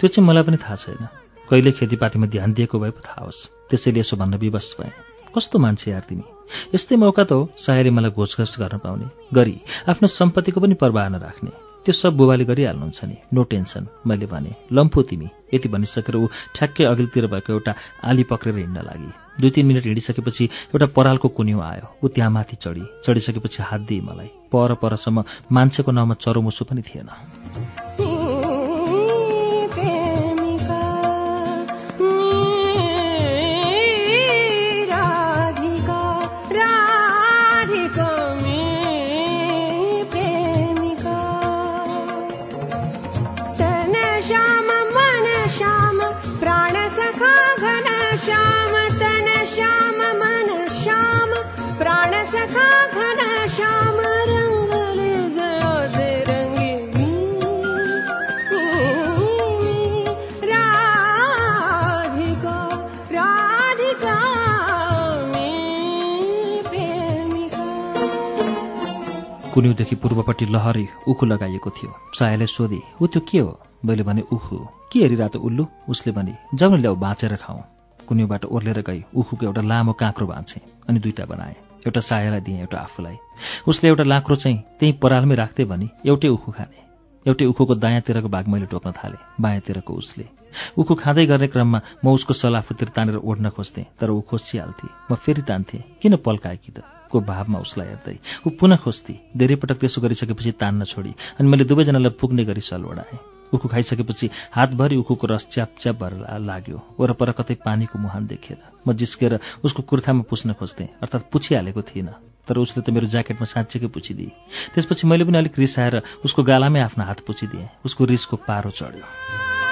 त्यो चाहिँ मलाई पनि थाहा छैन। कहिले खेतीपातीमा ध्यान दिएको भए पो थाहा होस्। त्यसैले यसो भन्न विवश भएँ। कस्तो मान्छे यार तिमी? यस्तै मौका त हो सायरी मलाई घोषघोष गर्न पाउने। गरी आफ्नो सम्पत्तिको पनि पर्वाह नराख्ने। त्यो सब बुबाले गरिहाल्नुहुन्छ नि। नो टेन्सन मैले भने। लम्फू तिमी यति भनिसकेर ऊ ठ्याक्कै अघिल्तिर भएको एउटा आली पक्रेर हिँड्न लागि। दुई तिन मिनट हिँडिसकेपछि एउटा परालको कुन्यु आयो। ऊ त्यहाँ माथि चढी। चढिसकेपछि हात दिए मलाई। पर परसम्म मान्छेको नाउँमा चरोमुसो पनि थिएन। कुन्युदेखि पूर्वपट्टि लहरी उखु लगाइएको थियो। सायाले सोधे ऊ त्यो के हो? मैले भने उखु। के हेरिरहेको उल्लु? उसले भने जाउन ल्याऊ बाँचेर खाउँ कुन्युबाट ओर्लेर गई उखुको एउटा लामो काँक्रो बाँचे अनि दुईटा बनाए। एउटा सायालाई दिएँ एउटा आफूलाई। उसले एउटा लाक्रो चाहिँ त्यहीँ परालमै राख्दै भने एउटै उखु खाने। एउटै उखुको दायाँतिरको भाग मैले टोक्न थालेँ बायाँतिरको उसले। उखु खाँदै गर्ने क्रममा म उसको सलाफुतिर तानेर ओढ्न खोज्थेँ तर ऊ खोसिहाल्थे। म फेरि तान्थेँ किन पल्काएकी त? को भावमा उसलाई हेर्दै ऊ पुनः खोज्थे धेरै पटक त्यसो गरिसकेपछि तान्न छोडी अनि मैले दुवैजनालाई पुग्ने गरी सल उखु खाइसकेपछि हातभरि उखुको रस च्याप च्याप भएर लाग्यो। वरपर कतै पानीको मुहान देखेर म जिस्केर उसको कुर्तामा पुस्न खोज्थेँ अर्थात् पुछिहालेको थिइनँ तर उसले त मेरो ज्याकेटमा साँच्चैकै पुछिदिए। त्यसपछि मैले पनि अलिक रिसाएर उसको गालामै आफ्नो हात पुछिदिएँ उसको रिसको पारो चढ्यो।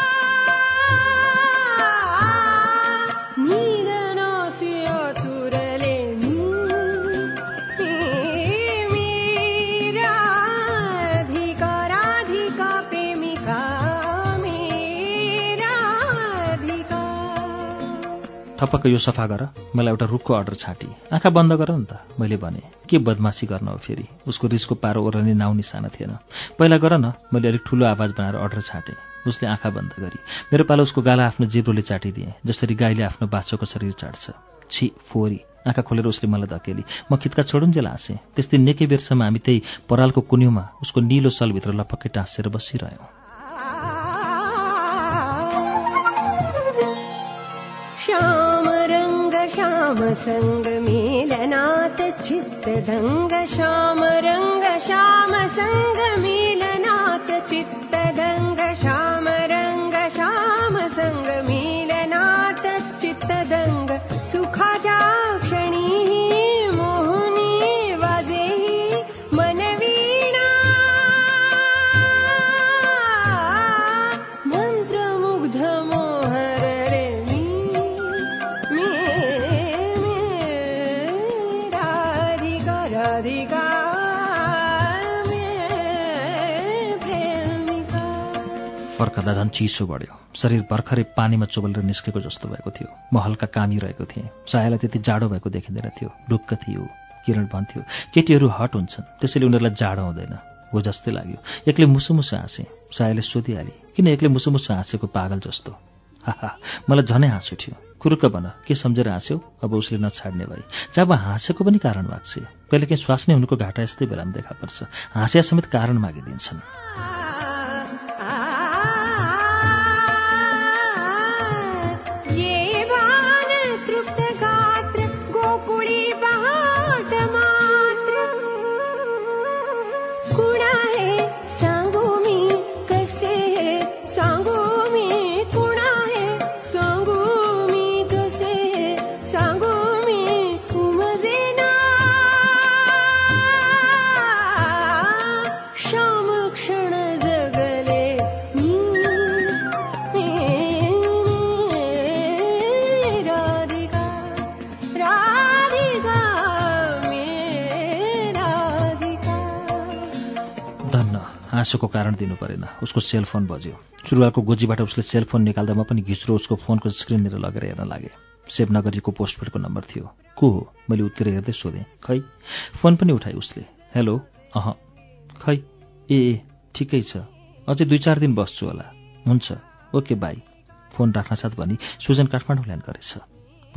थपक्क यो सफा गर। मलाई एउटा रुखको अर्डर छाँटी। आँखा बन्द गर न त मैले भने। के बदमासी गर्न हो फेरि? उसको रिसको पारो ओर्ने नाउँ निशाना थिएन। पहिला गर न मैले अलिक ठुलो आवाज बनाएर अर्डर छाँटेँ। उसले आँखा बन्द गरी मेरो पालो उसको गाला आफ्नो जिब्रोले चाटिदिएँ जसरी गाईले आफ्नो बाछोको शरीर चाट्छ। छि फोरी! आँखा खोलेर उसले मलाई धकेली। म खित्का छोडुन्जेल हाँसेँ त्यस दिन निकै बेरसम्म हामी त्यही परालको कुन्युमा उसको निलो सलभित्र लपक्कै टाँसेर बसिरह्यौँ। सङ्गमेलनात् चित्तदङ्गशा चिसो बढ्यो। शरीर भर्खरै पानीमा चोबलेर निस्केको जस्तो भएको थियो। म हल्का कामिरहेको थिएँ। सायालाई त्यति जाडो भएको देखिँदैन थियो। ढुक्क थियो। किरण भन्थ्यो केटीहरू हट हुन्छन्। त्यसैले उनीहरूलाई जाडो हुँदैन। हो जस्तै लाग्यो। एक्लै मुसु मुसु हाँसेँ। सायाले सोधिहाले किन एक्लै मुसु मुसु हाँसेको पागल जस्तो? हाहा मलाई झनै हाँस उठ्यो। कुरुक्क भन के सम्झेर हाँस्यौ? अब उसले नछाड्ने भई जब हाँसेको पनि कारण लाग्छ। कहिले काहीँ स्वास्नी हुनुको घाटा यस्तै बेलामा देखा पर्छ। हाँस्या समेत कारण मागिदिन्छन्। धन्न हाँसोको कारण दिनु परेन। उसको सेलफोन बज्यो। सुरुवालको गोजीबाट उसले सेलफोन निकाल्दामा पनि घिच्रो उसको फोनको स्क्रिनतिर लगेर हेर्न लागे। सेभ नगरीको पोस्टपेडको नम्बर थियो। को हो? मैले उत्तिर हेर्दै सोधेँ। खै? फोन पनि उठाएँ उसले। हेलो अह। खै? ए ए ठिकै छ। अझै दुई चार दिन बस्छु होला। हुन्छ। Okay by. फोन राख्न साथ भनी सुजन काठमाडौँ ल्यान्ड गरेछ।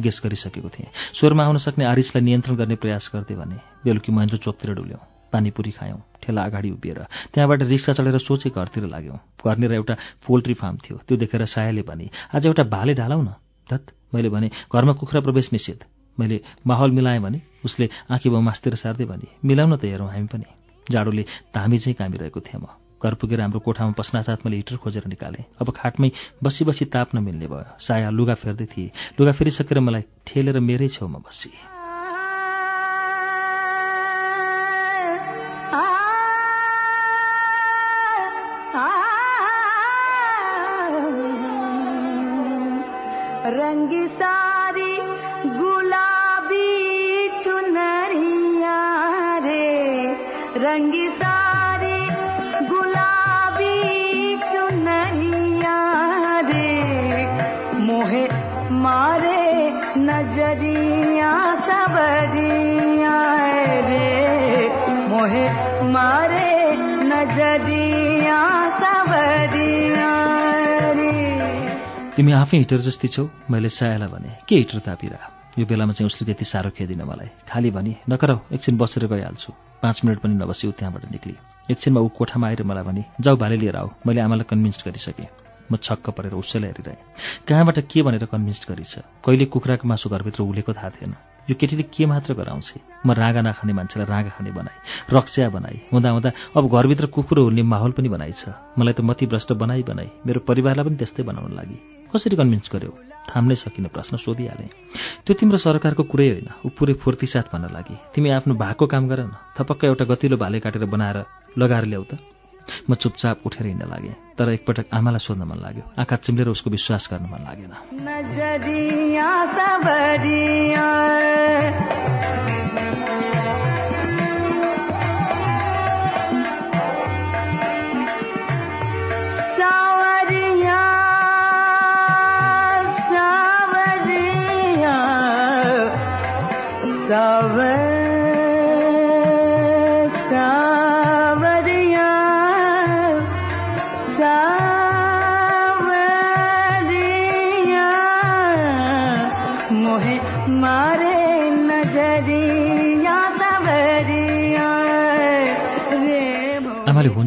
गेस गरिसकेको थिएँ। स्वरमा आउन सक्ने आरिसलाई नियन्त्रण गर्ने प्रयास गर्दै भने बेलुकी महेन्द्र चोकतिर डुल्यौँ। पानीपुरी खायौँ ठेला अगाडि उभिएर। त्यहाँबाट रिक्सा चढेर सोचे घरतिर लाग्यौँ। घरनिर एउटा पोल्ट्री फार्म थियो त्यो देखेर सायाले भने आज एउटा भाले ढालौ न धत। मैले भने घरमा कुखुरा प्रवेश निषेध। मैले माहौल मिलाएँ भने उसले आँखी बमासतिर सार्दै भने मिलाउन त हेरौँ हामी पनि। जाडोले धामी चाहिँ कामिरहेको थिएँ म। घर पुगेर हाम्रो कोठामा पस्नासाथ मैले हिटर खोजेर निकालेँ। अब खाटमै बसी बसी ताप्न मिल्ने भयो। साया लुगा फेर्दै थिए। लुगा फेरिसकेर मलाई ठेलेर मेरै छेउमा बसी। हिटर जस्ती छौ। मैले सायालाई भने के हिटर तापिरा? यो बेलामा चाहिँ उसले त्यति साह्रो खेदिन मलाई। खाली भनी नकराउ एकछिन बसेर गइहाल्छु। पाँच मिनट पनि नबसी ऊ त्यहाँबाट निक्ली। एकछिनमा ऊ कोठामा आएर मलाई भने जाऊ भाले लिएर आऊ। मैले आमालाई कन्भिन्स गरिसकेँ। म छक्क परेर उसैलाई हेरिरहेँ। कहाँबाट के भनेर कन्भिन्स गरिछ कहिले कुखुराको मासु घरभित्र उलेको थाहा थिएन। यो केटीले के मात्र गराउँछ? म रागा नखाने मान्छेलाई रागा खाने बनाएँ। रक्स्या बनाएँ। हुँदा हुँदा अब घरभित्र कुकुर हुने माहौल पनि बनाइछ मलाई त मतिभ्रष्ट बनाइ बनाई मेरो परिवारलाई पनि त्यस्तै बनाउन लागि। कसरी कन्भिन्स गर्यो? थाम्नै सकिने प्रश्न सोधिहालेँ। त्यो तिम्रो सरकारको कुरै होइन। ऊ पुरै फुर्तीसाथ भन्न लागि। तिमी आफ्नो भएको काम गर न। थपक्क एउटा गतिलो भाले काटेर बनाएर लगाएर ल्याऊ त। म चुपचाप उठेर हिँड्न लागेँ। तर एकपटक आमालाई सोध्न मन लाग्यो। आँखा चिम्लेर उसको विश्वास गर्न मन लागेन।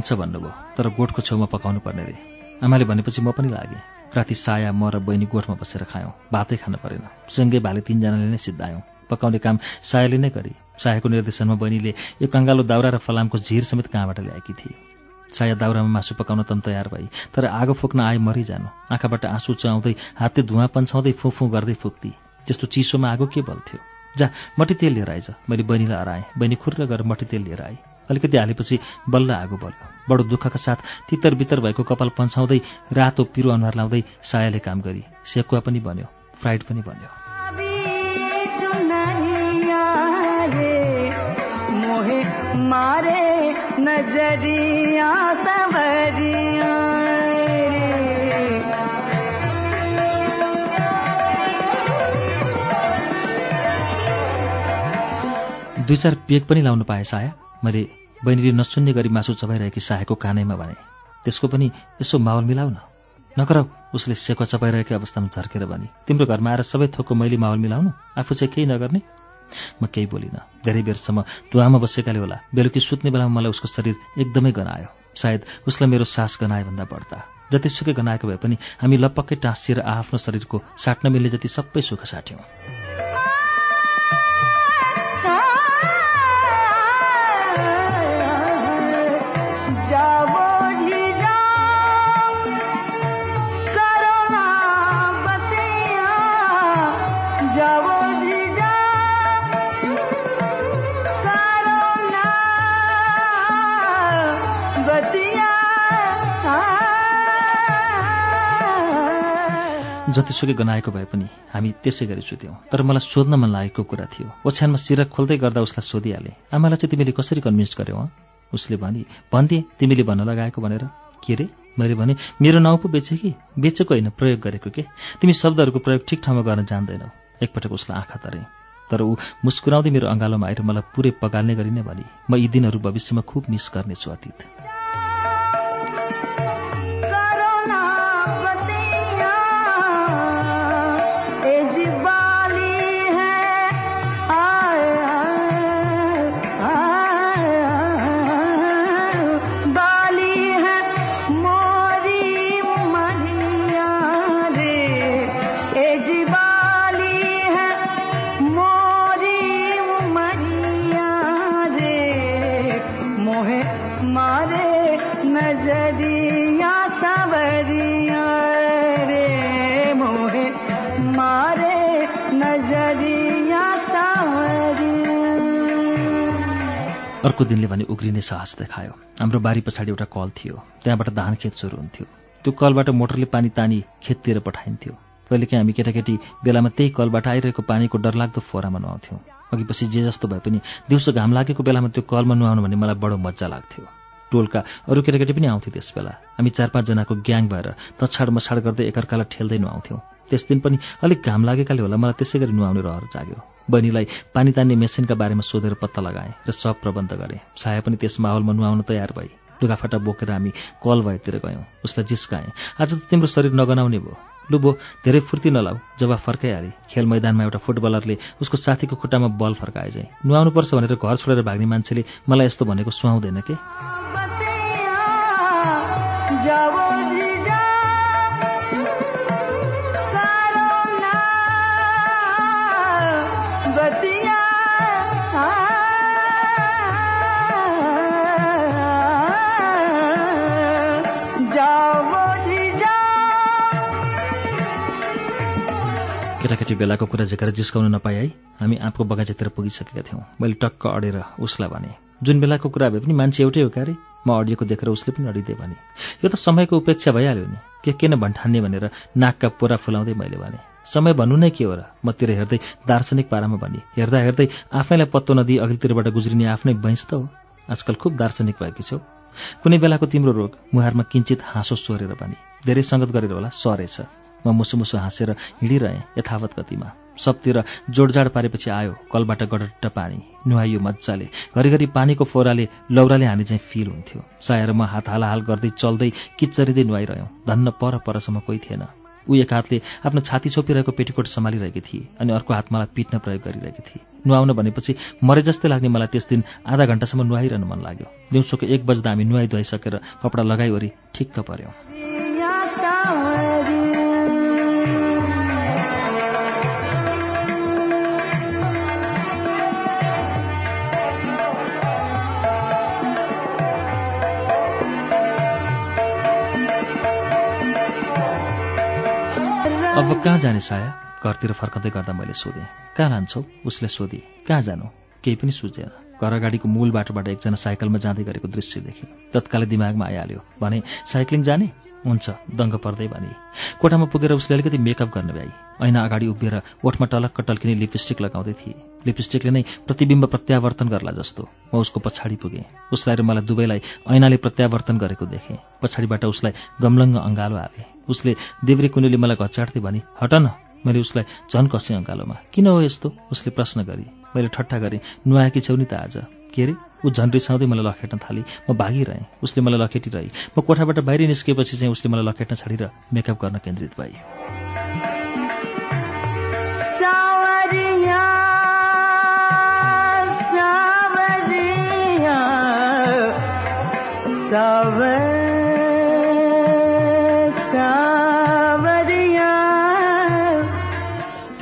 हुन्छ भन्नुभयो तर गोठको छेउमा पकाउनु पर्ने रे। आमाले भनेपछि म पनि लागेँ। राति साया म र बहिनी गोठमा बसेर खायौँ। भातै खान परेन। सँगै भाले तिनजनाले नै सिद्धायौँ। पकाउने काम सायाले नै गरी। सायाको निर्देशनमा बहिनीले यो कङ्गालो दाउरा र फलामको झिर समेत कहाँबाट ल्याएकी थिए? साया दाउरामा मासु पकाउन तन तयार भई तर आगो फुक्न आए मरिजानु। आँखाबाट आँसु चाउँदै हातले धुवा पन्छाउँदै फुफु गर्दै फुक्ती। त्यस्तो चिसोमा आगो के बल्थ्यो? जा मट्टी तेल लिएर आइज मैले बहिनीलाई हराएँ। बहिनी खुर्र गरेर मट्टी तेल लिएर आएँ। अलिकति हालेपछि बल्ल आगो बल्यो बडो दुःखका साथ तितर बितर भएको कपाल पन्छाउँदै रातो पिरो अनुहार लाउँदै सायाले काम गरी सेकुवा पनि बन्यो फ्राइड पनि बन्यो। दुई चार पेक पनि लाउनु पाएँ साया। मैले बहिनीले नसुन्ने गरी मासु चबाइरहेकी सायाको कानैमा भने त्यसको पनि यसो माहौल मिलाउ न उसले सेको चपाइरहेकै अवस्थामा झर्केर भने तिम्रो घरमा आएर सबै थोकको मैले माहौल मिलाउनु? आफू चाहिँ केही नगर्ने? म केही बोलिनँ। धेरै बेरसम्म धुवामा बसेकाले होला। बेलुकी सुत्ने बेलामा मलाई उसको शरीर एकदमै गनायो। सायद उसलाई मेरो सास गनाएभन्दा बढ्दा जतिसुकै गनाएको भए पनि हामी लपक्कै टाँसिएर आफ्नो शरीरको साट्न मिल्ने जति सबै सुख साट्यौँ। जतिसुकै गनाएको भए पनि हामी त्यसै गरी सुत्यौँ। तर मलाई सोध्न मन लागेको कुरा थियो। ओछ्यानमा सिरक खोल्दै गर्दा उसलाई सोधिहालेँ आमालाई चाहिँ तिमीले कसरी कन्भिन्स गर्यौ उसले भने भनिदिए तिमीले भन्न लगाएको भनेर। के रे? मैले भने मेरो नाउँ पो बेचे कि? बेचेको होइन प्रयोग गरेको के? तिमी शब्दहरूको प्रयोग ठिक ठाउँमा गर्न जान्दैनौ। एकपटक उसलाई आँखा तरेँ। तर ऊ मुस्कुराउँदै मेरो अँगालोमा आएर मलाई पुरै पगाल्ने गरी नै भने म यी दिनहरू भविष्यमा खुब मिस गर्नेछु अतीत। अर्को दिनले भने उग्रिने साहस देखायो। हाम्रो बारी पछाडि एउटा कल थियो। त्यहाँबाट धान खेत सुरु हुन्थ्यो। त्यो कलबाट मोटरले पानी तानी खेततिर पठाइन्थ्यो। कहिलेकाहीँ हामी केटाकेटी बेलामा त्यही कलबाट आइरहेको पानीको डरलाग्दो फोरामा नुहाउँथ्यौँ। अघि पछि जे जस्तो भए पनि दिउँसो घाम लागेको बेलामा त्यो कलमा नुहाउनु भने मलाई बडो मजा लाग्थ्यो। टोलका अरू केटाकेटी पनि आउँथे त्यस बेला। हामी चार पाँचजनाको ग्याङ भएर तछाड मछाड गर्दै एकअर्कालाई ठेल्दै नुहाउँथ्यौँ। त्यस दिन पनि अलिक घाम लागेकाले होला मलाई त्यसै गरी नुहाउने रहर जाग्यो। बहिनीलाई पानी तान्ने मेसिनका बारेमा सोधेर पत्ता लगाएँ र सब प्रबन्ध गरेँ। छाया पनि त्यस माहौलमा नुहाउन तयार भई। लुगाफाटा बोकेर हामी कल भएतिर गयौँ। उसलाई जिस्काएँ। आज त तिम्रो शरीर नगनाउने भयो। लु बो धेरै फुर्ती नलाऊ। जवाब फर्काइहाले खेल मैदानमा एउटा फुटबलरले उसको साथीको खुट्टामा बल फर्काए चाहिँ नुहाउनुपर्छ भनेर घर छोडेर भाग्ने मान्छेले मलाई यस्तो भनेको सुहाउँदैन के? केटाकेटी बेलाको कुरा झिकेर जिस्काउन नपाए है हामी आँपको बगैँचातिर पुगिसकेका थियौँ। मैले टक्क अडेर उसलाई भने जुन बेलाको कुरा भए पनि मान्छे एउटै हो क्यारे म अडिएको देखेर उसले पनि अडिदिए भने। यो त समयको उपेक्षा भइहाल्यो नि। के किन भन्ठान्ने भनेर नाकका पोरा फुलाउँदै मैले भने समय भन्नु नै के हो र? मतिर हेर्दै दार्शनिक पारामा भने हेर्दा हेर्दै आफैलाई पत्तो नदिई अघिल्तिरबाट गुज्रिने आफ्नै बैंस त हो। आजकल खुब दार्शनिक भएकी छौ। कुनै बेलाको तिम्रो रोग मुहारमा किञ्चित हाँसो सोरेर भने धेरै सङ्गत गरेर होला सरेछ म मुसु मुसु हाँसेर हिँडिरहेँ यथावत गतिमा। सबतिर जोडजाड पारेपछि आयो कलबाट गडट्ट पानी। नुहाइयो मजाले घरिघरि पानीको फोराले लौराले हाने चाहिँ फिल हुन्थ्यो। साएर म हात हालाहाल गर्दै चल्दै किच्चरिँदै नुहाइरह्यौँ। धन्न पर परसम्म कोही थिएन। ऊ एक हातले आफ्नो छाती छोपिरहेको पेटीकोट सम्हालिरहेकी थिए अनि अर्को हात मलाई पिट्न प्रयोग गरिरहेकी थिए। नुहाउन भनेपछि मरे जस्तै लाग्ने मलाई त्यस दिन आधा घन्टासम्म नुहाइरहनु मन लाग्यो। दिउँसोको एक बज्दा हामी नुहाइ धुवाइसकेर कपडा लगाइवरी ठिक्क पऱ्यौँ अब कहाँ जाने साया? घरतिर फर्कँदै गर्दा मैले सोधेँ। कहाँ लान्छौ? उसले सोधे। कहाँ जानु? केही पनि सुझेन। घर अगाडिको मूल बाटोबाट एकजना साइकलमा जाँदै गरेको दृश्य देखेँ। तत्कालै दिमागमा आइहाल्यो। भने साइक्लिङ जाने? हुन्छ दङ्ग पर्दै भने। कोठामा पुगेर उसले अलिकति मेकअप गर्न भ्याई। ऐना अगाडि उभिएर ओठमा टलक्क टल्किने लिपस्टिक लगाउँदै थिए। लिपस्टिकले नै प्रतिबिम्ब प्रत्यावर्तन गर्ला जस्तो। म उसको पछाडि पुगेँ। उसलाई र मलाई दुवैलाई ऐनाले प्रत्यावर्तन गरेको देखेँ। पछाडिबाट उसलाई गमलङ्ग अँगालो हालेँ। उसले देव्रे कुनेले मलाई घचाड्दै भने हट न मैले उसलाई झन् कसेँ अँगालोमा। किन हो यस्तो? उसले प्रश्न गरी। मैले ठट्टा गरेँ नुहाएकी छेउ नि त आज। के अरे ऊ झन् रिसाउँदै मलाई लखेट्न थाली। म भागिरहेँ उसले मलाई लखेटिरहे। म कोठाबाट बाहिर निस्किएपछि चाहिँ उसले मलाई लखेट्न छाडेर मेकअप गर्न केन्द्रित भए। सावरिया।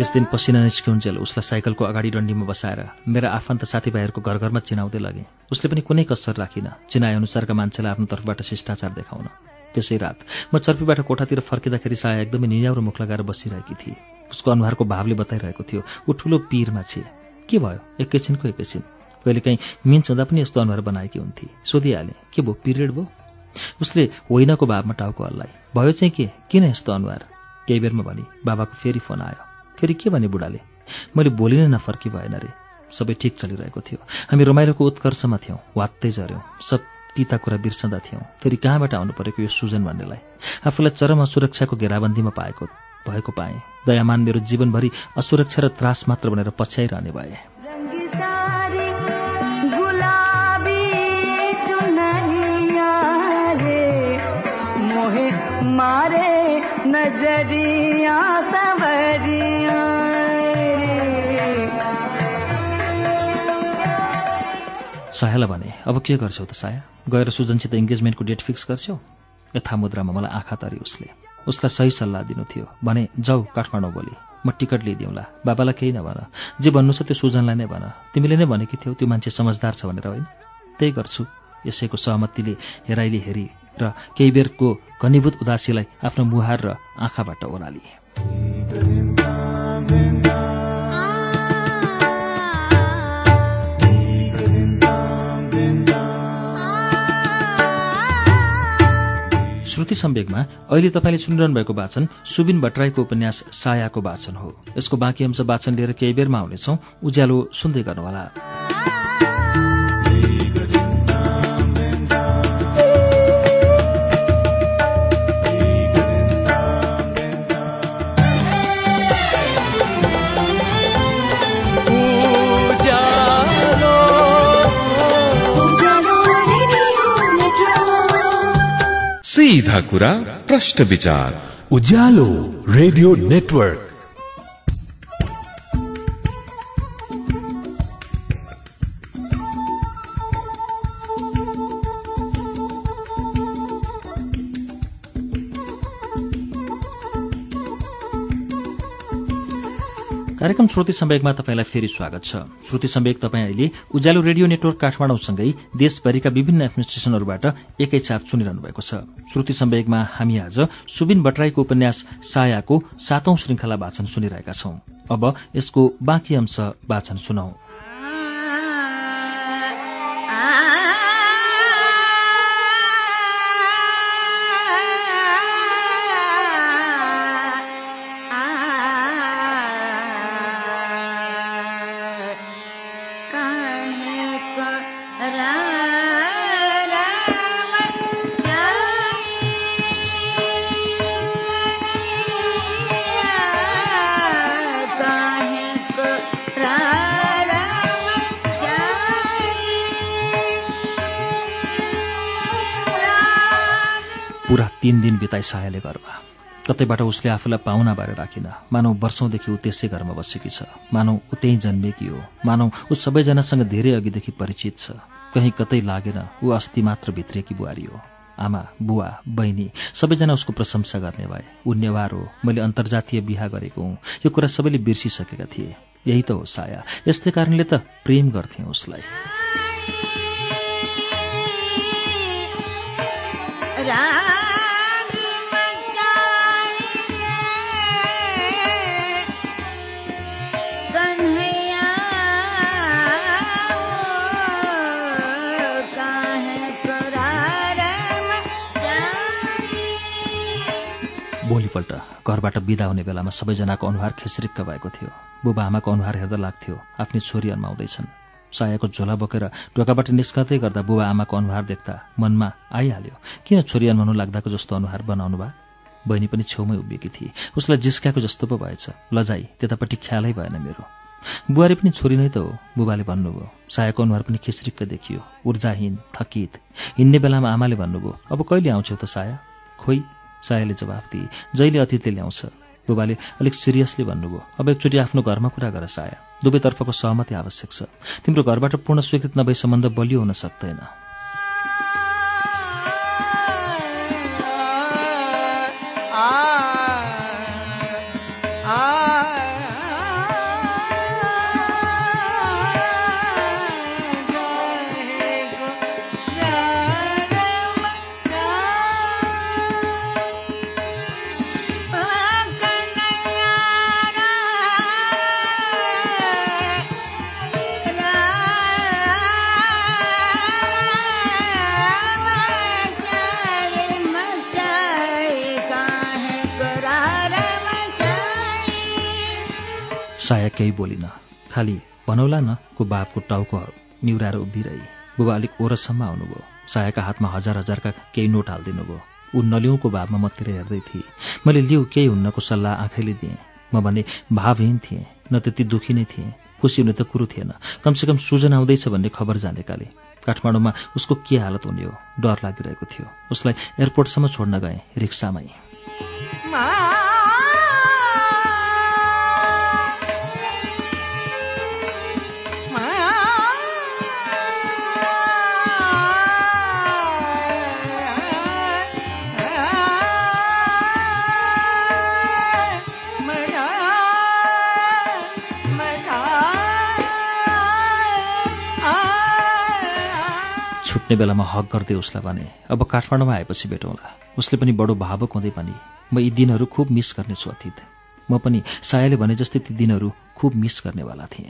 त्यस दिन पसिना निस्किउन्जेल उसलाई साइकलको अगाडि डन्डीमा बसाएर मेरा आफन्त साथीभाइहरूको घर घरमा चिनाउँदै लगे। उसले पनि कुनै कसर राखिन चिनाएअनुसारका मान्छेलाई आफ्नो तर्फबाट शिष्टाचार देखाउन। त्यसै रात म चर्पीबाट कोठातिर फर्किँदाखेरि साया एकदमै नियाउरो मुख लगाएर बसिरहेकी थिए। उसको अनुहारको भावले बताइरहेको थियो ऊ ठुलो पिरमा छे। के भयो? एकैछिनको एकैछिन। कहिलेकाहीँ मिन्स हुँदा पनि यस्तो अनुहार बनाएकी हुन्थे। सोधिहालेँ के भयो पिरियड भयो उसले होइनको भावमा टाउको हल्लाए। भयो चाहिँ के? किन यस्तो अनुहार? केही बेरमा भने बाबाको फेरि फोन आयो। फेरि के भने बुढाले? मैले भोलि नै नफर्की भएन रे। सबै ठिक चलिरहेको थियो। हामी रमाइलोको उत्कर्षमा थियौँ वात्तै झऱ्यौँ सब तिता कुरा बिर्सँदा थियौँ। फेरि कहाँबाट आउनु परेको यो सुजन भन्नेलाई? आफूलाई चरम असुरक्षाको घेराबन्दीमा पाएको भएको पाएँ। दयामान मेरो जीवनभरि असुरक्षा र त्रास मात्र भनेर पछ्याइरहने भए। मारे नजरिया सवरिया सायालाई भने अब के गर्छौ त साया? गएर सुजनसित इङ्गेजमेन्टको डेट फिक्स गर्छौ? यथा मुद्रामा मलाई आँखा तरी उसले। उसलाई सही सल्लाह दिनु थियो भने जाऊ काठमाडौँ बोली। म टिकट लिइदिउँला। बाबालाई केही नभन। जे भन्नु छ त्यो सुजनलाई नै भन। तिमीले नै भनेकी थियौ त्यो मान्छे समझदार छ भनेर होइन? त्यही गर्छु। यसैको सहमतिले हेराइले हेरी र केही बेरको घनीभूत उदासीलाई आफ्नो मुहार र आँखाबाट ओह्राली। श्रुति सम्वेकमा अहिले तपाईँले सुनिरहनु भएको वाचन सुबिन भट्टराईको उपन्यास सायाको वाचन हो। यसको बाँकी अंश वाचन लिएर केही बेरमा आउनेछौ। उज्यालो सुन्दै गर्नुहोला। सीधा कुरा प्रश्न विचार। Ujyaalo radio network. कार्यक्रम श्रुति सम्वेकमा तपाईँलाई फेरि स्वागत छ। श्रुति सम्वेक तपाईँ अहिले उज्यालो रेडियो नेटवर्क काठमाडौँसँगै देशभरिका विभिन्न एफएम स्टेशनहरूबाट एकैसाथ सुनिरहनु भएको छ। श्रुति सम्वेकमा हामी आज सुबिन भट्टराईको उपन्यास सायाको सातौं श्रृङ्खला वाचन सुनिरहेका छौं। अब यसको बाँकी अंश वाचन सुनौ। तीन दिन बिताइ सायाले घरमा कतैबाट उसले आफूलाई पाहुना बारे राखिन। मानौ वर्षौंदेखि ऊ त्यसै घरमा बसेकी छ। मानौ ऊ त्यहीँ जन्मेकी हो। मानौ ऊ सबैजनासँग धेरै अघिदेखि परिचित छ। कहीँ कतै लागेन। ऊ अस्ति मात्र भित्रिएकी बुहारी हो। आमा बुवा बहिनी सबैजना उसको प्रशंसा गर्ने भए। ऊ नेवार हो। मैले अन्तर्जातीय बिहा गरेको हुँ। यो कुरा सबैले बिर्सिसकेका थिए। यही त हो साया। यस्तै कारणले त प्रेम गर्थे उसलाई। भोलिपल्ट घरबाट बिदा हुने बेलामा सबैजनाको अनुहार खेसरिक्क भएको थियो। बुबा आमाको अनुहार हेर्दा लाग्थ्यो आफ्नी छोरी अन्माउँदैछन् सायाको झोला बोकेर ढोकाबाट निस्कँदै गर्दा बुबा आमाको अनुहार देख्दा मनमा आइहाल्यो किन छोरी अन्माउनु लाग्दाको जस्तो अनुहार बनाउनु भए बहिनी पनि छेउमै उभिएकी थिए। उसलाई जिस्काएको जस्तो पो भएछ। लजाई त्यतापट्टि ख्यालै भएन मेरो। बुहारी पनि छोरी नै त हो बुबाले भन्नुभयो। सायाको अनुहार पनि खिस्रिक्क देखियो। ऊर्जाहीन थकित। हिँड्ने बेलामा आमाले भन्नुभयो अब कहिले आउँछौ त साया? खोइ सायाले जवाफ दिए। जहिले अतिथि ल्याउँछ। बुबाले अलिक सिरियसली भन्नुभयो अब एकचोटि आफ्नो घरमा कुरा गर साया। दुवैतर्फको सहमति आवश्यक छ। तिम्रो घरबाट पूर्ण स्वीकृत नभई सम्बन्ध बलियो हुन सक्दैन। साया केही बोलिन। खालि भनौला न को बापको टाउको निहुराएर उभिरही। बुबा अलिक ओरसम्म आउनुभयो। सायाका हातमा हजार हजारका केही नोट हालिदिनु भयो ऊ नलिउको भावमा मतिर हेर्दै थिए। मैले लिउ केही हुन्नको सल्लाह आँखैले दिएँ। म भने भावहीन थिएँ। न त्यति दुखी नै थिएँ। खुसी हुने त कुरो थिएन। कमसेकम सुजन आउँदैछ भन्ने खबर जानेकाले। काठमाडौँमा उसको के हालत हुने हो? डर लागिरहेको थियो। उसलाई एयरपोर्टसम्म छोड्न गएँ। रिक्सामै। छुट्ने बेलामा हक गर्दै उसलाई भने अब काठमाडौँमा आएपछि भेटौँला। उसले पनि बडो भावुक हुँदै पनि म यी दिनहरू खुब मिस गर्नेछु अतीत। म पनि सायाले भने जस्तै ती दिनहरू खुब मिस गर्नेवाला थिएँ।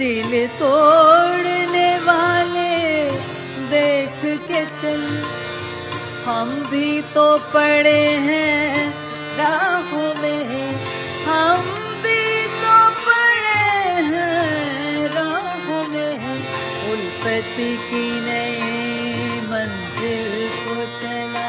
दिल तोड़ने वाले देख के चल। हम भी तो पड़े हैं राहों में। हम भी तो पड़े हैं राहों में। उल्फत की नई मंजिल को चला।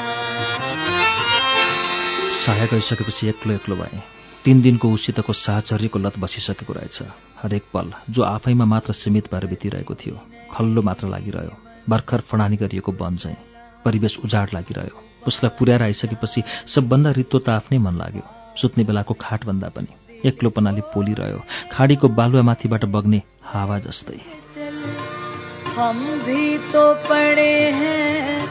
साया गइसकेपछि एक्लो एक्लो भएँ। तीन दिनको उसितको साहचर्यको लत बसिसकेको रहेछ। हरेक पल जो आफैमा मात्र सीमित भएर बितिरहेको थियो खल्लो मात्र लागिरह्यो। भर्खर फडानी गरिएको वन चाहिँ। परिवेश उजाड लागिरह्यो। उसलाई पुर्याएर आइसकेपछि सबभन्दा रित्तो त आफ्नै मन लाग्यो। सुत्ने बेलाको खाटभन्दा पनि। एक्लोपनाले पोलिरह्यो। खाडीको बालुवामाथिबाट बग्ने हावा जस्तै। हम भी तो पड़े हैं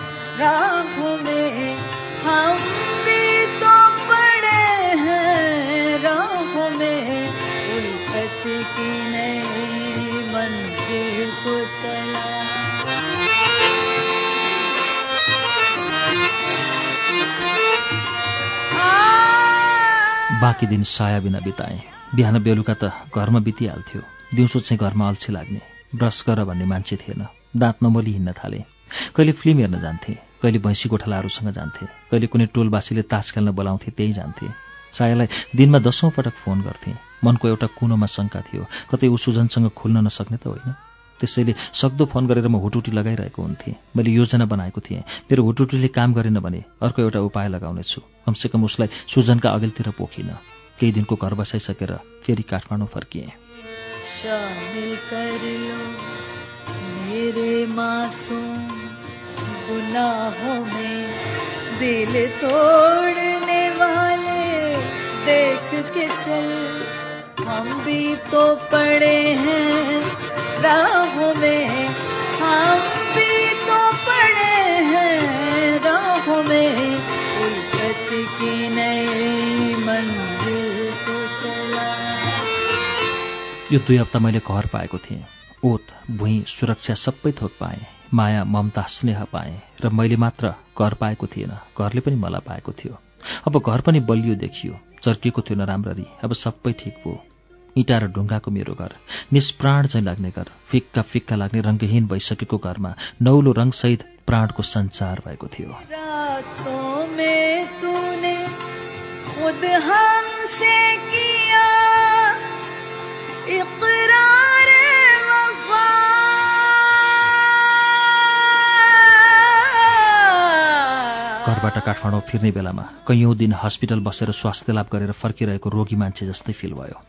में। हम बाँकी दिन साया बिना बिताएँ। बिहान बेलुका त घरमा बितिहाल्थ्यो। दिउँसो चाहिँ घरमा अल्छी लाग्ने। ब्रस गर भन्ने मान्छे थिएन। दाँत नमोली हिँड्न थाले। कहिले फिल्म हेर्न जान्थे कहिले भैँसी गोठालाहरूसँग जान्थे कहिले कुनै टोलबासीले तास खेल्न बोलाउँथे त्यही जान्थे। सायालाई दिनमा दसौँ पटक फोन गर्थे। मनको एउटा कुनोमा शङ्का थियो। कतै ऊ सुजनसँग खुल्न नसक्ने त होइन। त्यसैले सक्दो फोन गरेर म हुटुटी लगाइरहेको हुन्थेँ। मैले योजना बनाएको थिएँ। मेरो हुटुटीले काम गरेन भने अर्को एउटा उपाय लगाउनेछु। कमसेकम उसलाई सुजनका अघिल्तिर पोखिनँ। केही दिनको घर बसाइसकेर फेरि काठमाडौँ फर्किएँ। हम भी तो पड़े हैं। राहों में पड़े हैं। राहों में की नई मंजिल को चला। यो दुई हप्ता मैले घर पाएको थिएँ। ओत भुइँ सुरक्षा सबै थोक पाएँ। माया ममता स्नेह पाएँ र मैले मात्र घर पाएको थिएन। घरले पनि मलाई पाएको थियो। अब घर पनि बलियो देखियो। चर्किएको थियो नराम्ररी। अब सबै ठिक भयो। इँटा र ढुङ्गाको मेरो घर निष्प्राण चाहिँ लाग्ने घर फिक्का फिक्का लाग्ने रङ्गहीन भइसकेको घरमा नौलो रङसहित प्राणको सञ्चार भएको थियो। घरबाट काठमाडौँ फिर्ने बेलामा कैयौँ दिन हस्पिटल बसेर स्वास्थ्य लाभ गरेर फर्किरहेको रोगी मान्छे जस्तै फिल भयो।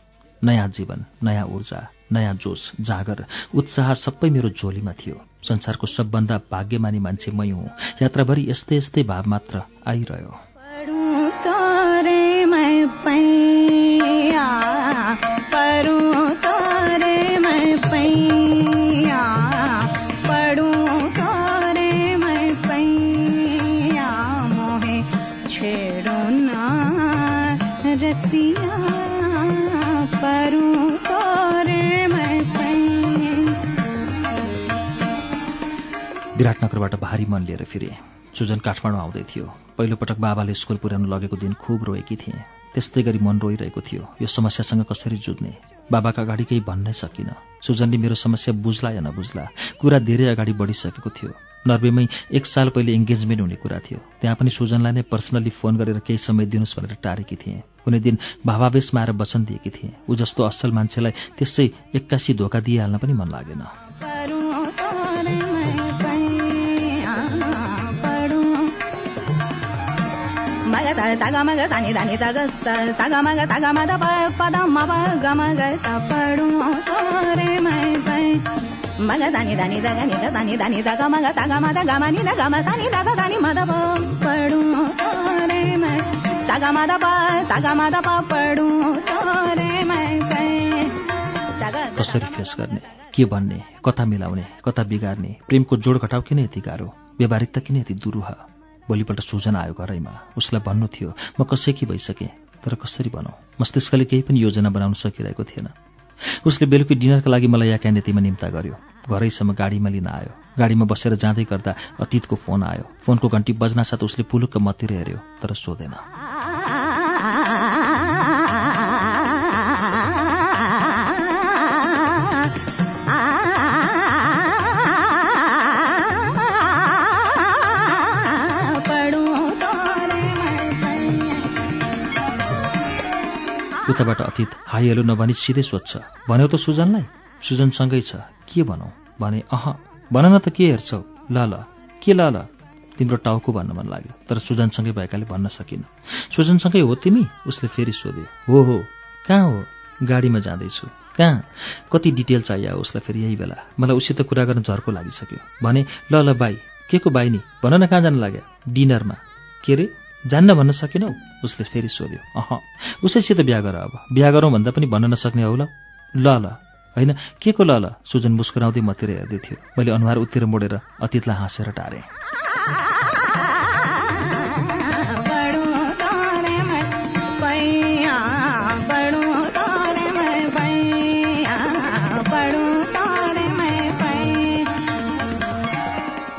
नयाँ जीवन नयाँ ऊर्जा नयाँ जोस जागर उत्साह सबै मेरो झोलीमा थियो। संसारको सबभन्दा भाग्यमानी मान्छे मै हुँ। यात्राभरि यस्तै यस्तै भाव मात्र आइरह्यो। विराटनगरबाट भारी मन लिएर फिरे। सुजन काठमाडौँ आउँदै थियो। पहिलोपटक बाबाले स्कुल पुर्याउन लगेको दिन खुब रोएकी थिएँ। त्यस्तै गरी मन रोइरहेको थियो यो समस्यासँग कसरी जुझ्ने? बाबाका अगाडि केही भन्नै सकिनँ। सुजनले मेरो समस्या बुझ्ला या नबुझ्ला कुरा धेरै अगाडि बढिसकेको थियो। नर्वेमै एक साल पहिले इङ्गेजमेन्ट हुने कुरा थियो। त्यहाँ पनि सुजनलाई नै पर्सनल्ली फोन गरेर केही समय दिनुहोस् भनेर टारेकी थिएँ। कुनै दिन भावावेशमा आएर वचन दिएकी थिएँ। ऊ जस्तो असल मान्छेलाई त्यसै एक्कासी धोका दिइहाल्न पनि मन लागेन। दा दा गा मा गा दा नि दा नि दा गा दा रे da दा नि दा नि दा नि दा नि दा नि नि सा नि दा pa du नि so re ma रे सा सा pa रे कसरी फेस गर्ने? के भन्ने? कता मिलाउने? कता बिगार्ने? प्रेमको जोड घटाउ किन यति गाह्रो? व्यवहारिकता किन यति दुरूह? भोलिपल्ट सुजन आयो घरैमा उसलाई भन्नु थियो म कसैकी भइसकेँ तर कसरी भनौँ? मस्तिष्कले केही पनि योजना बनाउन सकिरहेको थिएन। उसले बेलुकी डिनरका लागि मलाई यहाँ क्यान्डेतीमा निम्ता गर्यो। घरैसम्म गाडीमा लिन आयो। गाडीमा बसेर जाँदै गर्दा अतीतको फोन आयो। फोनको घन्टी बज्नासाथ उसले पुलुक्क मतिर हेऱ्यो तर सोधेन। उताबाट अतीत हाई हेलो नभनी सिधै सोध्छ भन्यौ त सुजनलाई? सुजनसँगै छ। के भनौ? भने अह भन न त के हेर्छौ? ल ल। के ल ल? तिम्रो टाउको भन्न मन लाग्यो तर सुजनसँगै भएकाले भन्न सकिन। सुजनसँगै हो तिमी? उसले फेरि सोध्यो। हो हो। कहाँ हो? गाडीमा जाँदैछु। कहाँ? कति डिटेल चाहियो? उसलाई फेरि यही बेला। मलाई उसित कुरा गर्न झर्को लागिसक्यो। भने ल ल बाई। के को बाई नि? भन न कहाँ जान लाग्यो? डिनरमा। के रे? जान्न भन्न सकेनौ? उसले फेरि सोध्यो। अह उसैसित बिहा गर अब। बिहा गरौँ भन्दा पनि भन्न नसक्ने हौ ल। ल ल। होइन के को ल ल? सुजन मुस्कुराउँदै मतिर हेर्दै थियो। मैले अनुहार उत्तिर मोडेर अतीतलाई हाँसेर टारेँ।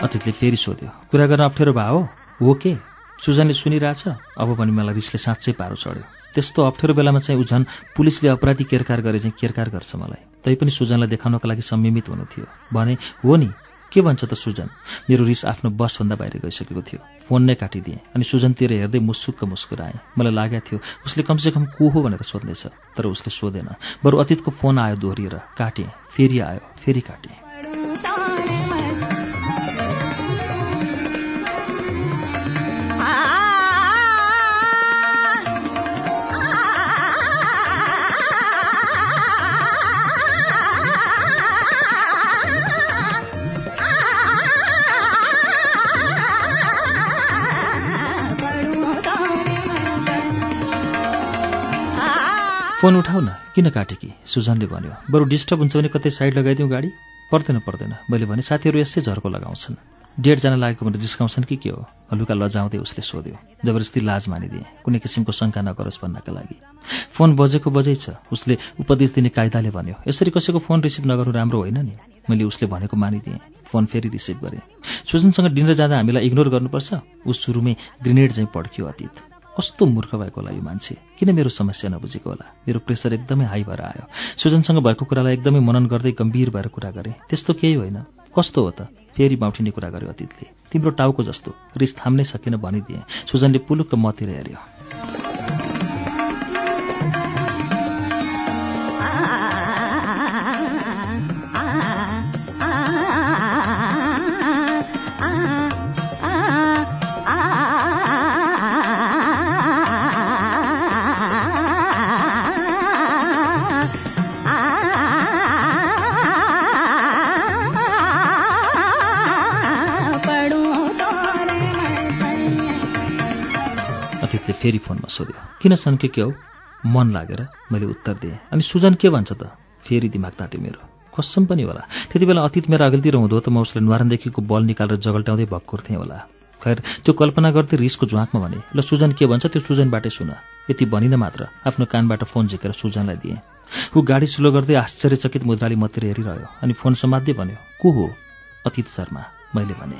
अतीतले फेरि सोध्यो कुरा गर्न अप्ठ्यारो भयो हो के? सुजनले सुनिरहेछ अब पनि मलाई रिसले साँच्चै पारो चढ्यो। त्यस्तो अप्ठ्यारो बेलामा चाहिँ ऊ झन् पुलिसले अपराधी केरकार गरे चाहिँ केरकार गर्छ मलाई। तैपनि सुजनलाई देखाउनका लागि संयमित हुनु थियो भने हो नि के भन्छ त सुजन? मेरो रिस आफ्नो बसभन्दा बाहिर गइसकेको थियो। फोन नै काटिदिएँ अनि सुजनतिर हेर्दै मुसुक्क मुस्कुराएँ। मलाई लागेको थियो उसले कमसेकम को हो भनेर सोध्नेछ तर उसले सोधेन। बरु अतीतको फोन आयो दोहोरिएर। काटेँ फेरि आयो फेरि काटेँ। फोन उठाउ न। किन काटेकी? सुजनले भन्यो। बरु डिस्टर्ब हुन्छ भने कतै साइड लगाइदिउँ गाडी? पर्दैन पर्दैन। मैले भने साथीहरू यसै झर्को लगाउँछन्। डेढजना लागेको भनेर जिस्काउँछन् कि के हो? हलुका लजाउँदै उसले सोध्यो। जबरजस्ती लाज मानिदिए। कुनै किसिमको शङ्का नगरोस् भन्नका लागि। फोन बजेको बजै छ। उसले उपदेश दिने कायदाले भन्यो। यसरी कसैको फोन रिसिभ नगर्नु राम्रो होइन नि? मैले उसले भनेको मानिदिएँ। फोन फेरि रिसिभ गरेँ। सुजनसँग डिनर जाँदा हामीलाई इग्नोर गर्नुपर्छ। ऊ सुरुमै ग्रेनेड चाहिँ पड्क्यो अतीत। कस्तो मूर्ख भएको होला यो मान्छे? किन मेरो समस्या नबुझेको होला? मेरो प्रेसर एकदमै हाई भएर आयो। सुजनसँग भएको कुरालाई एकदमै मनन गर्दै गम्भीर भएर कुरा गरेँ। त्यस्तो केही होइन। कस्तो हो त? फेरि बाउठिने कुरा गर्यो अतीतले। तिम्रो टाउको जस्तो। रिस थाम्नै सकेन भनिदिएँ। सुजनले पुलुक्क मतिर हेऱ्यो। फेरि फोनमा सोध्यो किन सन्के के हौ? मन लागेर मैले उत्तर दिएँ अनि सुजन के भन्छ त? फेरि दिमाग तात्यो मेरो कसम पनि होला। त्यति बेला अतीत मेरो अघिल्तिर हुँदो त म उसले न्वारानदेखिको बल निकालेर जगल्ट्याउँदै थिएँ होला। खैर त्यो कल्पना गर्दै रिसको झुवाकमा भने ल सुजन के भन्छ त्यो सुजनबाटै सुन। यति भनिन मात्र आफ्नो कानबाट फोन झिकेर सुजनलाई दिएँ ऊ गाडी स्लो गर्दै आश्चर्यचकित मुद्राले मतिर हेरिरह्यो अनि फोन समात्दै भन्यो को हो? अतीत शर्मा मैले भने।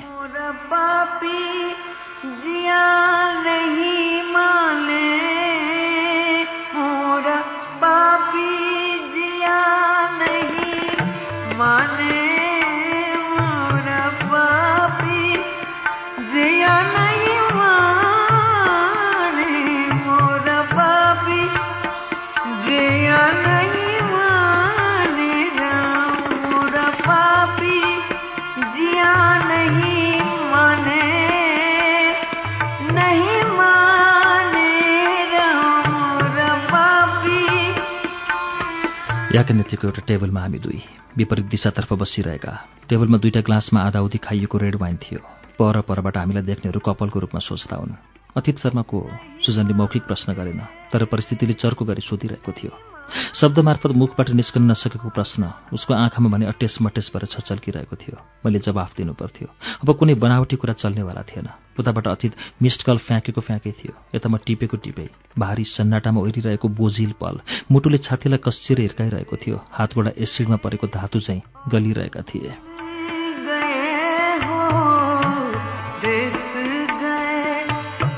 याका नेत्रीको एउटा टेबलमा हामी दुई विपरीत दिशातर्फ बसिरहेका। टेबलमा दुईटा ग्लासमा आधाउधी खाइएको रेड वाइन थियो। पर परबाट हामीलाई देख्नेहरू कपालको रूपमा सोच्दा हुन्। अतीत शर्मा को हो सुजनले मौखिक प्रश्न गरेन तर परिस्थितिले चर्को गरी सोधिरहेको थियो। शब्द मार्फत मुखबाट निस्कन नसकेको प्रश्न उसको आँखामा भने अटेस मटेस भएर छचल्किरहेको थियो। मैले जवाफ दिनु पर्थ्यो अब कुनै बनावटी कुरा चल्नेवाला थिएन। उताबाट अतीत मिस्ड कल फ्याँकेको फ्याँकै थियो। यता म टिपेको टिपे भारी सन्नाटामा ओहिरिरहेको बोझिल पल मुटुले छातीलाई कस्सिएर हिर्काइरहेको थियो। हातबाट एसिडमा परेको धातु चाहिँ गलिरहेका थिए।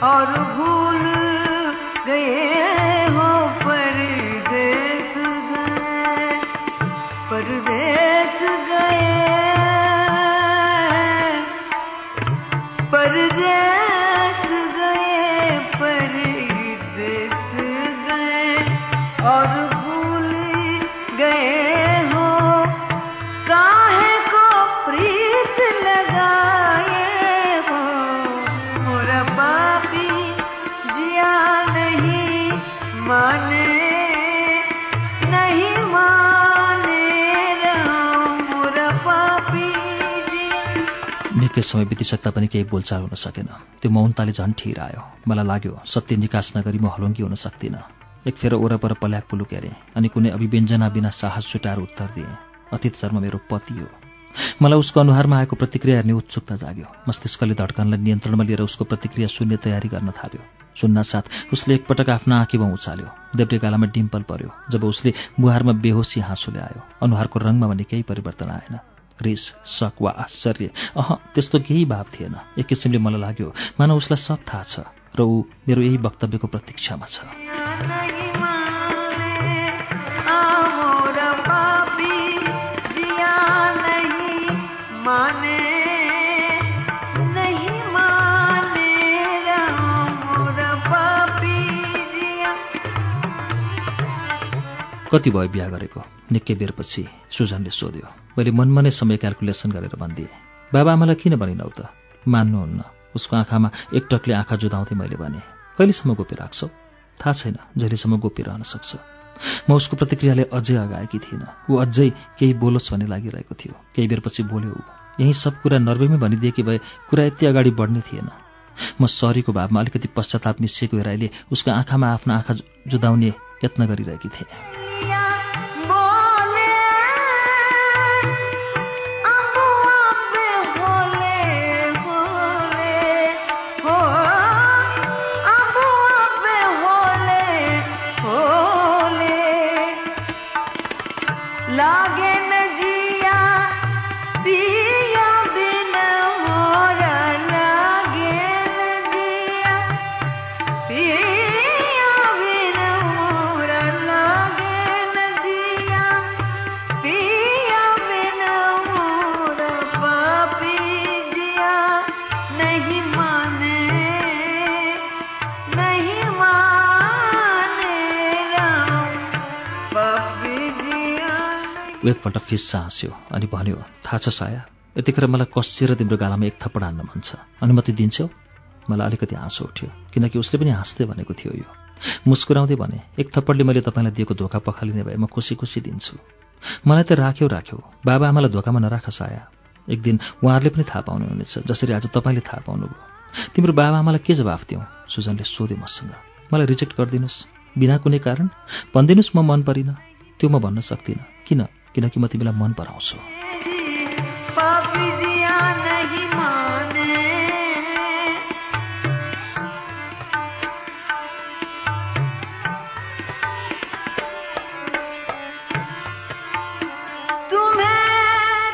और समय बितिसक्दा पनि केही बोलचाल हुन सकेन। त्यो मौनताले झन् ठिर आयो। मलाई लाग्यो सत्य निकास नगरी म हलुङ्गी हुन सक्दिनँ। एक फेर ओरपर पल्याक पुलुक हेरेँ अनि कुनै अभिव्यञ्जना बिना साहस छुटाएर उत्तर दिएँ अतीत शर्मा मेरो पति हो। मलाई उसको अनुहारमा आएको प्रतिक्रिया हेर्ने उत्सुकता जाग्यो। मस्तिष्कले धड्कनलाई नियन्त्रणमा लिएर उसको प्रतिक्रिया सुन्ने तयारी गर्न थाल्यो। सुन्न साथ उसले एकपटक आफ्ना आँखीमा उचाल्यो। देब्रे गालामा डिम्पल पर्यो जब उसले बुहारमा बेहोसी हाँसोले आयो। अनुहारको रङमा भने केही परिवर्तन आएन। रिस शक वा आश्चर्य। अह त्यस्तो केही भाव थिएन। एक किसिमले मलाई लाग्यो मानव उसलाई सब थाहा छ र ऊ मेरो यही वक्तव्यको प्रतीक्षामा छ। माने। कति भयो बिहा गरेको? निकै बेरपछि सुजनले सोध्यो। मैले मनमा नै समय क्यालकुलेसन गरेर भनिदिएँ। बाबाआमालाई किन भनिनौ त? मान्नुहुन्न। उसको आँखामा एकटकले आँखा जुदाउँदै मैले भने कहिलेसम्म गोपी राख्छौ? थाहा छैन जहिलेसम्म गोपी रहन सक्छ। म उसको प्रतिक्रियाले अझै अगाएकी थिइनँ। ऊ अझै केही बोलोस् भन्ने लागिरहेको थियो। केही बेरपछि बोल्यो ऊ यही सब कुरा नर्वेमै भनिदिएकी भए कुरा यति अगाडि बढ्ने थिएन। म सरीको भावमा अलिकति पश्चाताप मिसिएको हेराइले उसको आँखामा आफ्नो आँखा जुदाउने यत्न गरिरहेकी थिएँ। ऊ एकपल्ट फिस्सा हाँस्यो अनि भन्यो थाहा छ साया यतिखेर मलाई कसिएर तिम्रो गालामा एक थप्पड हान्न मन छ। अनुमति दिन्छौ? मलाई अलिकति हाँसो उठ्यो किनकि उसले पनि हाँस्दै भनेको थियो यो। मुस्कुराउँदै भने एक थप्पडले मैले तपाईँलाई दिएको धोका पखालिने भए म खुसी खुसी दिन्छु। मलाई त राख्यौ राख्यौ। बाबा आमालाई धोकामा नराख साया। एक दिन उहाँहरूले पनि थाहा पाउनुहुनेछ जसरी आज तपाईँले थाहा पाउनुभयो। तिम्रो बाबा आमालाई के जवाफ दियौ सुजनले सोध्यो मसँग। मलाई रिजेक्ट गरिदिनुहोस्। बिना कुनै कारण? भनिदिनुहोस् म मन परिनँ। त्यो म भन्न सक्दिनँ। किन? किनकि म तिमीलाई मन पराउँछु।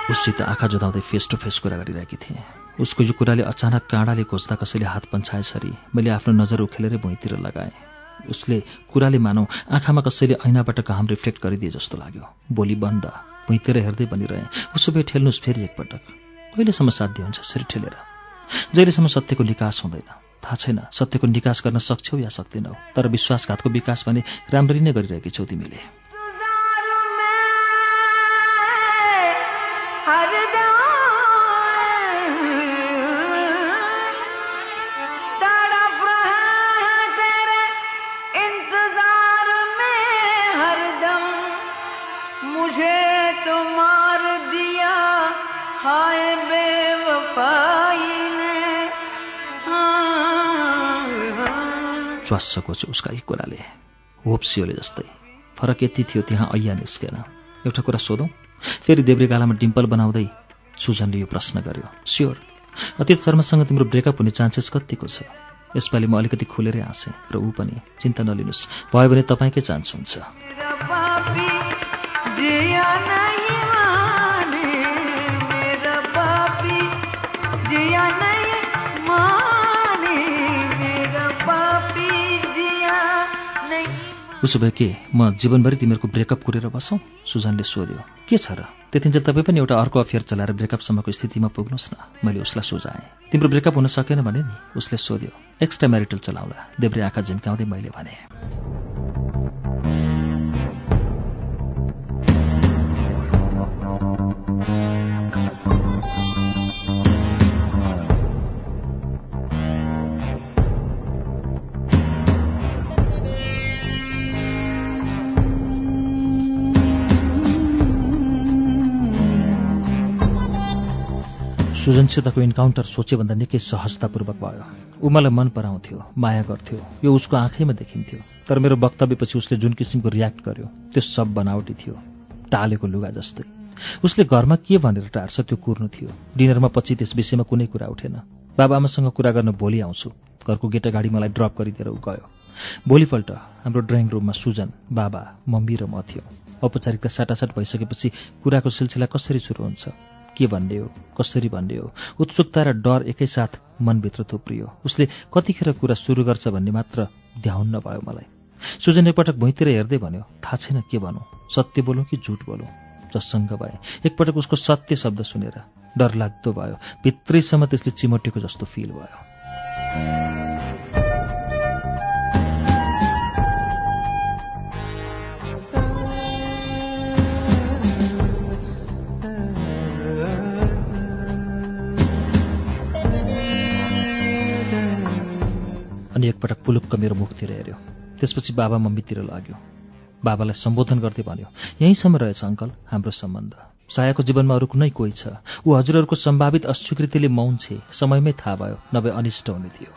उससित आँखा जुदाउँदै फेस टु फेस कुरा गरिरहेकी थिएँ। उसको यो कुराले अचानक काँडाले खोज्दा कसैले हात पन्छाएसरी मैले आफ्नो नजर उखेलेरै भुइँतिर लगाएँ। उसले कुराले मानौ आँखामा कसैले ऐनाबाट घाम रिफ्लेक्ट गरिदिए जस्तो लाग्यो। बोली बन्द। भुइँतिर हेर्दै बनिरहेँ। उसो भए ठेल्नुहोस् फेरि एकपटक। कहिलेसम्म साध्य हुन्छ यसरी ठेलेर। जहिलेसम्म सत्यको निकास हुँदैन। थाहा छैन सत्यको निकास गर्न सक्छौ या सक्दैनौ तर विश्वासघातको विकास भने राम्ररी नै गरिरहेकी छौ तिमीले। च्वास्सको छु उसका यी कुराले। होप्सियोले जस्तै। फरक यति थियो त्यहाँ ऐया निस्केन। एउटा कुरा सोधौँ? फेरि देब्रे गालामा डिम्पल बनाउँदै सुजनले यो प्रश्न गर्यो। स्योर। अतीत शर्मासँग तिम्रो ब्रेकअप हुने चान्सेस कतिको छ? यसपालि म अलिकति खुलेरै हाँसेँ र ऊ पनि चिन्ता नलिनुहोस्। भयो भने तपाईँकै चान्स हुन्छ। उसो भए के? म जीवनभरि तिमीहरूको ब्रेकअप कुरेर बसौँ? सुजनले सोध्यो। के छ र? त्यतिन्जेल तपाईँ पनि एउटा अर्को अफेयर चलाएर ब्रेकअपसम्मको स्थितिमा पुग्नुहोस् न। मैले उसलाई सुझाएँ। तिम्रो ब्रेकअप हुन सकेन भने नि उसले सोध्यो। एक्स्ट्रा म्यारिटल चलाउँला। देब्रे आँखा झिम्काउँदै मैले भने। सुजनसितको इन्काउन्टर सोचेभन्दा निकै सहजतापूर्वक भयो। ऊ मलाई मन पराउँथ्यो माया गर्थ्यो यो उसको आँखैमा देखिन्थ्यो। तर मेरो वक्तव्यपछि उसले जुन किसिमको रियाक्ट गर्यो त्यो सब बनावटी थियो टालेको लुगा जस्तै। उसले घरमा के भनेर टार्छ त्यो कुर्नु थियो। डिनरमा पछि त्यस विषयमा कुनै कुरा उठेन। बाबाआमासँग कुरा गर्न भोलि आउँछु। घरको गेट अगाडि मलाई ड्रप गरिदिएर ऊ गयो। भोलिपल्ट हाम्रो ड्रइङ रुममा सुजन बाबा मम्मी र म थियो। औपचारिकता साटासाट भइसकेपछि कुराको सिलसिला कसरी सुरु हुन्छ? के भन्ने हो? कसरी भन्ने हो? उत्सुकता र डर एकैसाथ मनभित्र थुप्रियो। उसले कतिखेर कुरा सुरु गर्छ भन्ने मात्र ध्याउन्न भयो मलाई। सुजन एकपटक भुइँतिर हेर्दै भन्यो थाहा छैन के भनौँ। सत्य बोलौँ कि झुट बोलौँ? जससँग भए। एकपटक उसको सत्य शब्द सुनेर डर लाग्दो भयो। भित्रैसम्म त्यसले चिमटेको जस्तो फिल भयो। अनि एकपटक पुलुक्क मेरो मुखतिर हेऱ्यो। त्यसपछि बाबा मम्मीतिर लाग्यो। बाबालाई सम्बोधन गर्दै भन्यो यहीँसम्म रहेछ अङ्कल हाम्रो सम्बन्ध। सायाको जीवनमा अरू कुनै कोही छ। ऊ हजुरहरूको सम्भावित अस्वीकृतिले मौन छे। समयमै थाहा भयो नभए अनिष्ट हुने थियो।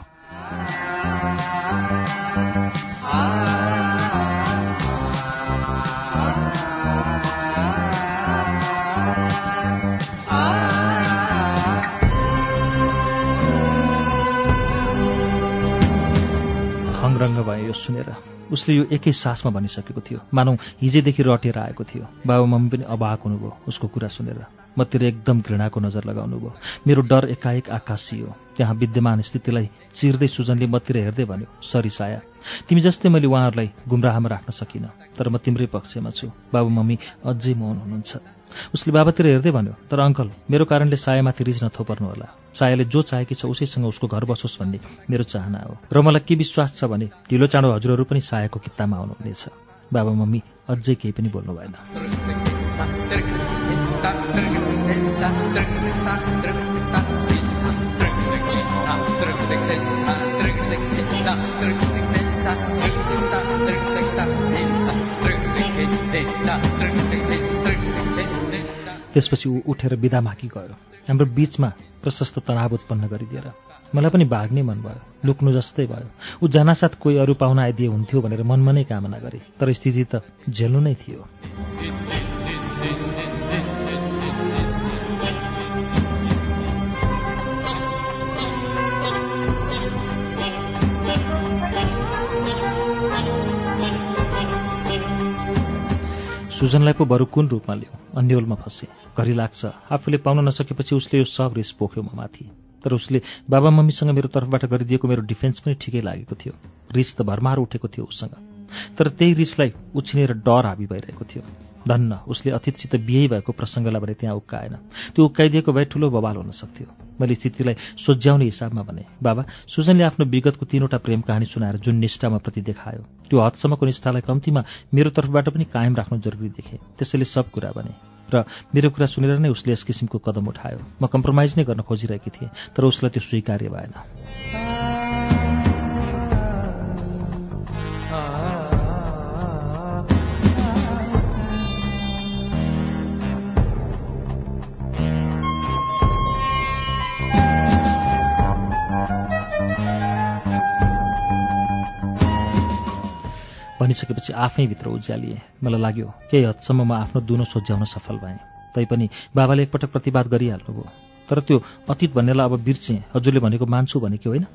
हङरङ्ग भयो यो सुनेर। उसले यो एकै सासमा भनिसकेको थियो। मानौ हिजैदेखि रटेर आएको थियो। बाबा मम्मी पनि अबाक हुनुभयो उसको कुरा सुनेर। मतिर एकदम घृणाको नजर लगाउनु भयो मेरो डर एकाएक आकाशियो त्यहाँ विद्यमान स्थितिलाई चिर्दै सुजनले मतिर हेर्दै भन्यो सरी साया तिमी जस्तै मैले उहाँहरूलाई गुमराहमा राख्न सकिनँ तर म तिम्रै पक्षमा छु। बाबु मम्मी अझै मौन हुनुहुन्छ। उसले बाबातिर हेर्दै भन्यो तर अङ्कल मेरो कारणले सायामाथि रिस नथोपर्नु होला सायाले जो चाहेकी छ उसैसँग उसको घर बसोस् भन्ने मेरो चाहना हो। र मलाई के विश्वास छ भने ढिलो चाँडो हजुरहरू पनि सायाको कित्तामा आउनुहुनेछ। बाबा मम्मी अझै केही पनि बोल्नु भएन। त्यसपछि ऊ उठेर बिदा मागी गयो। हाम्रो बीचमा प्रशस्त तनाव उत्पन्न गरिदिएर मलाई पनि भाग्ने मन भयो लुक्नु जस्तै भयो। ऊ जनासाथ कोही अरू पाहुना आइदिए हुन्थ्यो भनेर मनमा नै कामना गरे तर स्थिति त झेल्नु नै थियो। सुजनलाई पो बरु कुन रूपमा ल्याऊ? अन्यलमा फसे। घरि लाग्छ आफूले पाउन नसकेपछि उसले यो सब रिस पोख्यो म माथि। तर उसले बाबा मम्मीसँग मेरो तर्फबाट गरिदिएको मेरो डिफेन्स पनि ठिकै लागेको थियो। रिस त भरमार उठेको थियो उसँग। तर त्यही रिसलाई उछिनेर डर हाबी भइरहेको थियो। धन्न। उसले अतिथिसित बिहे भएको प्रसङ्गलाई भने त्यहाँ उक्काएन। त्यो उक्काइदिएको भए ठुलो बवाल हुन सक्थ्यो। मैले स्थितिलाई सोझ्याउने हिसाबमा भने बाबा सुजनले आफ्नो विगतको तीनवटा प्रेम कहानी सुनाएर जुन निष्ठामा प्रति देखायो त्यो हदसम्मको निष्ठालाई कम्तीमा मेरो तर्फबाट पनि कायम राख्नु जरुरी देखेँ। त्यसैले सब कुरा भने। र मेरो कुरा सुनेर नै उसले यस किसिमको कदम उठायो। म कम्प्रोमाइज नै गर्न खोजिरहेकी थिएँ तर उसलाई त्यो स्वीकार्य भएन। भनिसकेपछि आफै भित्र उज्यालिए। मलाई लाग्यो केही हदसम्म म आफ्नो दुनो सोझ्याउन सफल भएँ। तैपनि बाबाले एकपटक प्रतिवाद गरिहाल्नुभयो। तर त्यो अतीत भन्नेलाई अब बिर्सेँ हजुरले भनेको मान्छु भनेको होइन।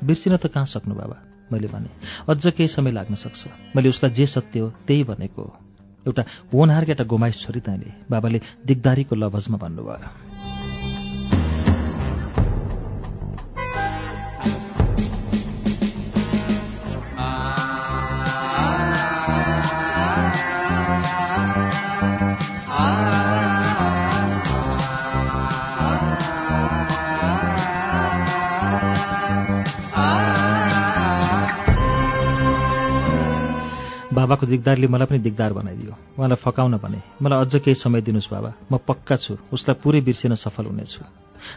बिर्सिन त कहाँ सक्नु बाबा? मैले भने अझ केही समय लाग्न सक्छ। मैले उसलाई जे सत्य हो त्यही भनेको एउटा होनहारका एउटा गोमाइस छोरी तैँले। बाबाले दिगदारीको लभजमा भन्नुभयो। बाबाको दिगदारले मलाई पनि दिगदार बनाइदियो। उहाँलाई फकाउन भने मलाई अझ केही समय दिनुहोस् बाबा म पक्का छु उसलाई पुरै बिर्सिन सफल हुनेछु।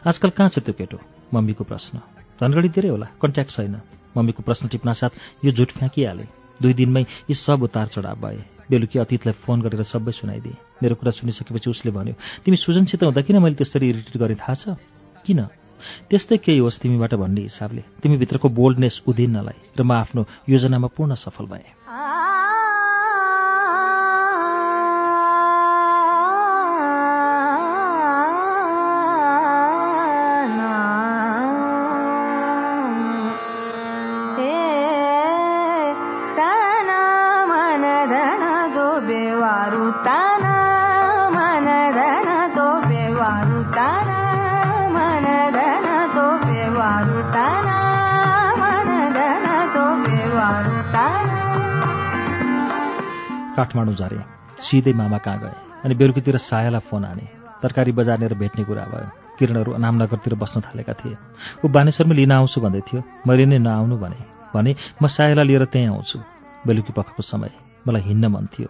आजकल कहाँ छ त्यो केटो? मम्मीको प्रश्न। धनगढी धेरै होला कन्ट्याक्ट छैन। मम्मीको प्रश्न टिप्नासाथ यो झुट फ्याँकिहाले। दुई दिनमै यी सब उतार चढाव भए। बेलुकी अतीतलाई फोन गरेर सबै सुनाइदिए। मेरो कुरा सुनिसकेपछि उसले भन्यो तिमी सुजनसित हुँदा किन मैले त्यसरी इरिटेट गरेँ थाहा छ? किन? त्यस्तै केही होस् तिमीबाट भन्ने हिसाबले। तिमीभित्रको बोल्डनेस उदिन्नलाई र म आफ्नो योजनामा पूर्ण सफल भएँ। सिधै मामा कहाँ गए? अनि बेलुकीतिर सायालाई फोन आने। तरकारी बजार लिएर भेट्ने कुरा भयो। किरणहरू अनामनगरतिर बस्न थालेका थिए। ऊ बानेश्वरमा लिन आउँछु भन्दै थियो। मैले नै नआउनु भने। भने म सायालाई लिएर त्यहीँ आउँछु। बेलुकी पखको समय। मलाई हिँड्न मन थियो।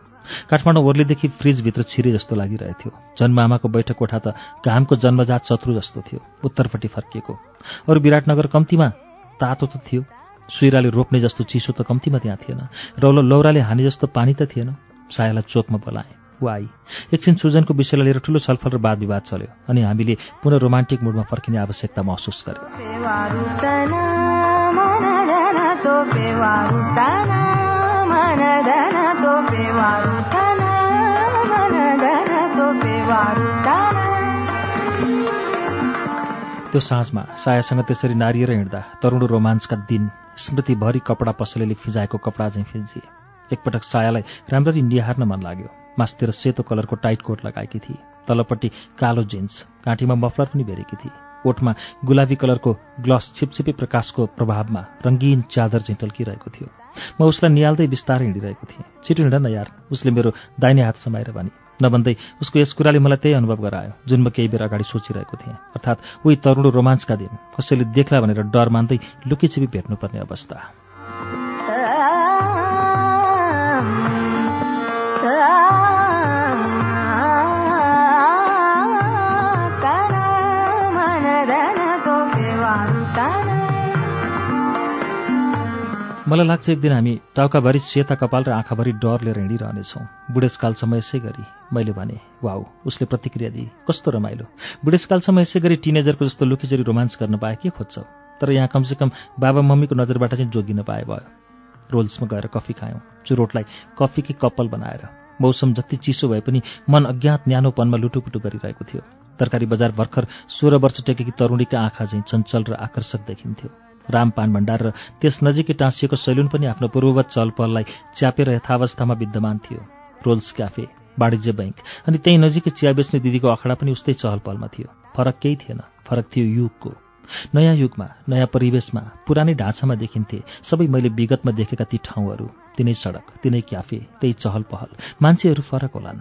काठमाडौँ ओर्लीदेखि फ्रिजभित्र छिरे जस्तो लागिरहेथ्यो। जन्मामाको बैठक कोठा त घामको जन्मजात शत्रु जस्तो थियो। उत्तरपट्टि फर्किएको। अरू विराटनगर कम्तीमा तातो त थियो। सुइराले रोप्ने जस्तो चिसो त कम्तीमा त्यहाँ थिएन। रौलो लौराले हाने जस्तो पानी त थिएन। सायालाई चोकमा बोलाएँ। ऊ आई। एकछिन सुजनको विषयलाई लिएर ठुलो छलफल र वाद विवाद चल्यो अनि हामीले पुनः रोमान्टिक मुडमा फर्किने आवश्यकता महसुस त्यो साँझमा सायासँग त्यसरी नारिएर हिँड्दा तरुण रोमान्सका दिन स्मृतिभरि कपडा पसलेले फिजाएको कपडा चाहिँ फिल्जिए एकपटक सायालाई राम्ररी निहार्न मन लाग्यो। मास्तिर सेतो कलरको टाइट कोट लगाएकी थिए। तलपट्टि कालो जिन्स घाँटीमा मफलर पनि भेरेकी थिए। कोटमा गुलाबी कलरको ग्लस छिपछिपी प्रकाशको प्रभावमा रङ्गीन चादर चाहिँ टल्किरहेको थियो। म उसलाई निहाल्दै बिस्तारै हिँडिरहेको थिएँ। छिटो हिँड न यार उसले मेरो दाहिने हात समाएर भने। नभन्दै उसको यस कुराले मलाई त्यही अनुभव गरायो जुन म केही बेर अगाडि सोचिरहेको थिएँ। अर्थात् उही तरुण रोमाञ्चका दिन कसैले देख्ला भनेर डर मान्दै लुकीछिपी भेट्नुपर्ने अवस्था। मलाई लाग्छ एक दिन हामी टाउकाभरि सेता कपाल र आँखाभरि डर लिएर हिँडिरहनेछौँ। बुढेसकालसम्म यसै गरी मैले भने वाउ उसले प्रतिक्रिया दिए। कस्तो रमाइलो। बुढेसकालसम्म यसै गरी टिनेजरको जस्तो लुकीचोरी रोमान्स गर्न पाए के खोज्छौ? तर यहाँ कमसेकम बाबा मम्मीको नजरबाट चाहिँ जोगिन पाए भयो। रोल्समा गएर कफी खायौँ। चुरोटलाई कफीकै कप्पल बनाएर। मौसम जति चिसो भए पनि मन अज्ञात न्यानोपनमा लुटुपुटु गरिरहेको थियो। तरकारी बजार भर्खर सोह्र वर्ष टेकेकी तरुणीका आँखा चाहिँ चञ्चल र आकर्षक देखिन्थ्यो। रामपान भण्डार र त्यस नजिकै टाँसिएको सैलुन पनि आफ्नो पूर्ववत चलपललाई च्यापेर यथावस्थामा विद्यमान थियो। रोल्स क्याफे वाणिज्य बैङ्क अनि त्यही नजिकै चिया बेच्ने दिदीको अखडा पनि उस्तै चहलपहलमा थियो। फरक केही थिएन फरक थियो युगको। नयाँ युगमा नयाँ परिवेशमा पुरानै ढाँचामा देखिन्थे सबै मैले विगतमा देखेका ती ठाउँहरू। तिनै सडक तिनै क्याफे त्यही चहल पहल मान्छेहरू फरक होलान्।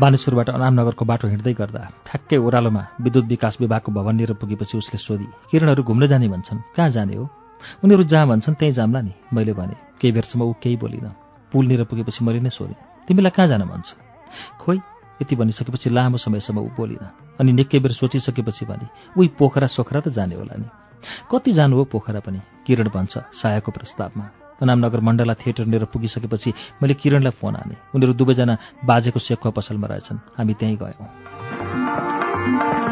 बानेश्वरबाट अनामनगरको बाटो हिँड्दै गर्दा ठ्याक्कै ओह्रालोमा विद्युत विकास विभागको भवन लिएर पुगेपछि उसले सोधी किरणहरू घुम्न जाने भन्छन्। कहाँ जाने हो? उनीहरू जहाँ भन्छन् त्यहीँ जाम्ला नि मैले भने। केही बेरसम्म ऊ केही बोलिनँ। पुलनिर पुगेपछि मैले नै सोधेँ तिमीलाई कहाँ जान मन छ? खोइ यति भनिसकेपछि लामो समयसम्म ऊ बोलिन। अनि निकै बेर सोचिसकेपछि भने उही पोखरा सोखरा त जाने होला नि। कति जानु हो पोखरा पनि? किरण भन्छ सायाको प्रस्तावमा। अनामनगर मण्डला थिएटर लिएर पुगिसकेपछि मैले किरणलाई फोन हाने। उनीहरू दुवैजना बाजेको सेकुवा पसलमा रहेछन्। हामी त्यहीँ गयौँ।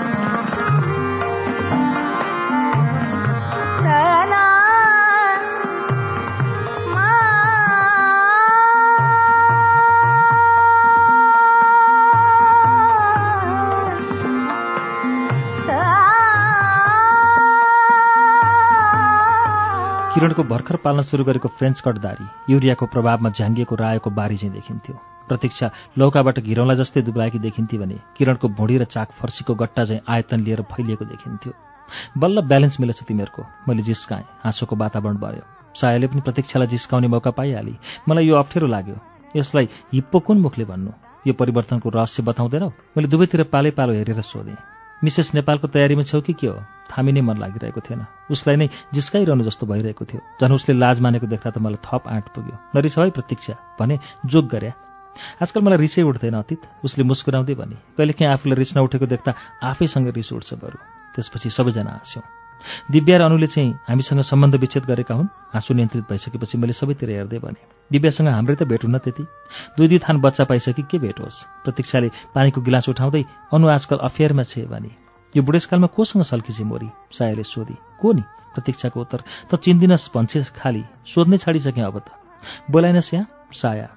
किरणको भर्खर पाल्न सुरु गरेको फ्रेन्च कट दारी युरियाको प्रभावमा झ्याङ्गिएको रायोको बारी चाहिँ देखिन्थ्यो। प्रतीक्षा लौकाबाट घिरौँला जस्तै दुब्लाएकी देखिन्थे भने किरणको भुँडी र चाक फर्सीको गट्टा चाहिँ आयतन लिएर फैलिएको देखिन्थ्यो। बल्ल ब्यालेन्स मिलेछ तिमीहरूको मैले जिस्काएँ हाँसोको वातावरण भयो सायाले पनि प्रतीक्षालाई जिस्काउने मौका पाइहाली। मलाई यो अप्ठ्यारो लाग्यो। यसलाई हिप्पो कुन मुखले भन्नु। यो परिवर्तनको रहस्य बताउँदैनौ? मैले दुवैतिर पालै पालो हेरेर सोधेँ। मिसेस नेपालको तयारीमा छौ कि के हो? थामी नै मन लागिरहेको थिएन। उसलाई नै जिस्काइरहनु जस्तो भइरहेको थियो। झन् उसले लाज मानेको देख्दा त मलाई थप आँट पुग्यो। नरिस है प्रतीक्षा भने जोग गर्या आजकल मलाई रिसै उठ्दैन अतीत। उसले मुस्कुराउँदै भने कहिलेकाहीँ आफूलाई रिस नउठेको देख्दा आफैसँग रिस उठ्छ बरु। त्यसपछि सबैजना हाँस्यौँ। दिव्या र अनुले चाहिँ हामीसँग सम्बन्ध विच्छेद गरेका हुन्। आँसु नियन्त्रित भइसकेपछि मैले सबैतिर हेर्दै भने दिव्यासँग हाम्रै त भेट हुन त्यति। दुई दुई थान बच्चा पाइसके के भेट होस्? प्रतीक्षाले पानीको गिलास उठाउँदै अनु आजकल अफेयरमा छे भने यो बुढेसकालमा कोसँग सल्किछे मोरी? सायाले सोधी को नि? प्रतीक्षाको उत्तर त चिन्दिनस् भन्छे खाली सोध्नै छाडिसकेँ अब त। बोलाइनस् यहाँ साया।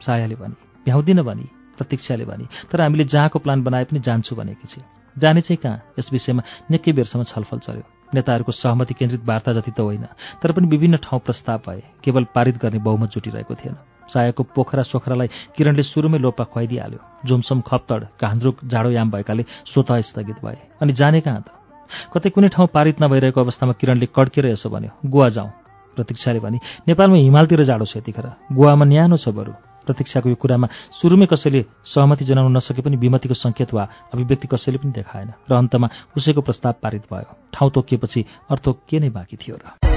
सायाले भने भ्याउँदिन भनी प्रतीक्षाले भने तर हामीले जहाँको प्लान बनाए पनि जान्छु भनेकी छे। जाने चाहिँ कहाँ? यस विषयमा निकै बेरसम्म छलफल चल्यो। नेताहरूको सहमति केन्द्रित वार्ता जति त होइन तर पनि विभिन्न ठाउँ प्रस्ताव भए केवल पारित गर्ने बहुमत जुटिरहेको थिएन। सायाको पोखरा सोखरालाई किरणले सुरुमै लोपा खुवाइदिइहाल्यो। झुमसम खप्तड कान्द्रुक जाडोयाम भएकाले स्वतः स्थगित भए। अनि जाने कहाँ त? कतै कुनै ठाउँ पारित नभइरहेको अवस्थामा किरणले कड्केर यसो भन्यो गोवा जाउँ। प्रतीक्षाले भने नेपालमा हिमालतिर जाडो छ यतिखेर। गोवामा न्यानो छ बरु। प्रतीक्षाको यो कुरामा सुरुमै कसैले सहमति जनाउन नसके पनि विमतिको सङ्केत वा अभिव्यक्ति कसैले पनि देखाएन। र अन्तमा उसैको प्रस्ताव पारित भयो। ठाउँ तोकिएपछि अर्थ के नै बाँकी थियो र।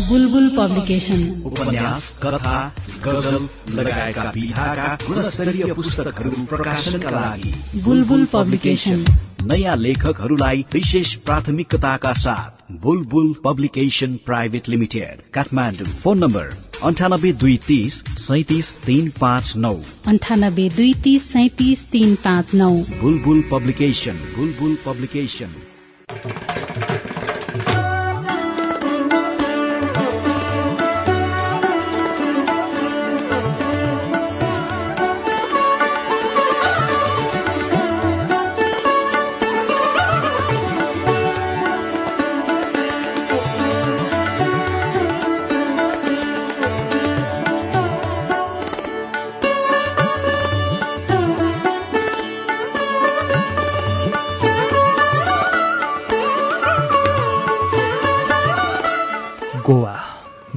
बुलबुल पब्लिकेशन उपन्यास कथा गजल लगायतका विधाका गुणस्तरीय पुस्तकहरू प्रकाशनका लागि बुलबुल पब्लिकेशन नयाँ लेखकहरूलाई विशेष प्राथमिकताका साथ Bulbul publication private limited Kathmandu. Phone number अन्ठानब्बे दुई तिस सैतिस तिन पाँच नौ। अन्ठानब्बे दुई तिस सैतिस तिन पाँच नौ। बुलबुल पब्लिकेशन बुलबुल पब्लिकेशन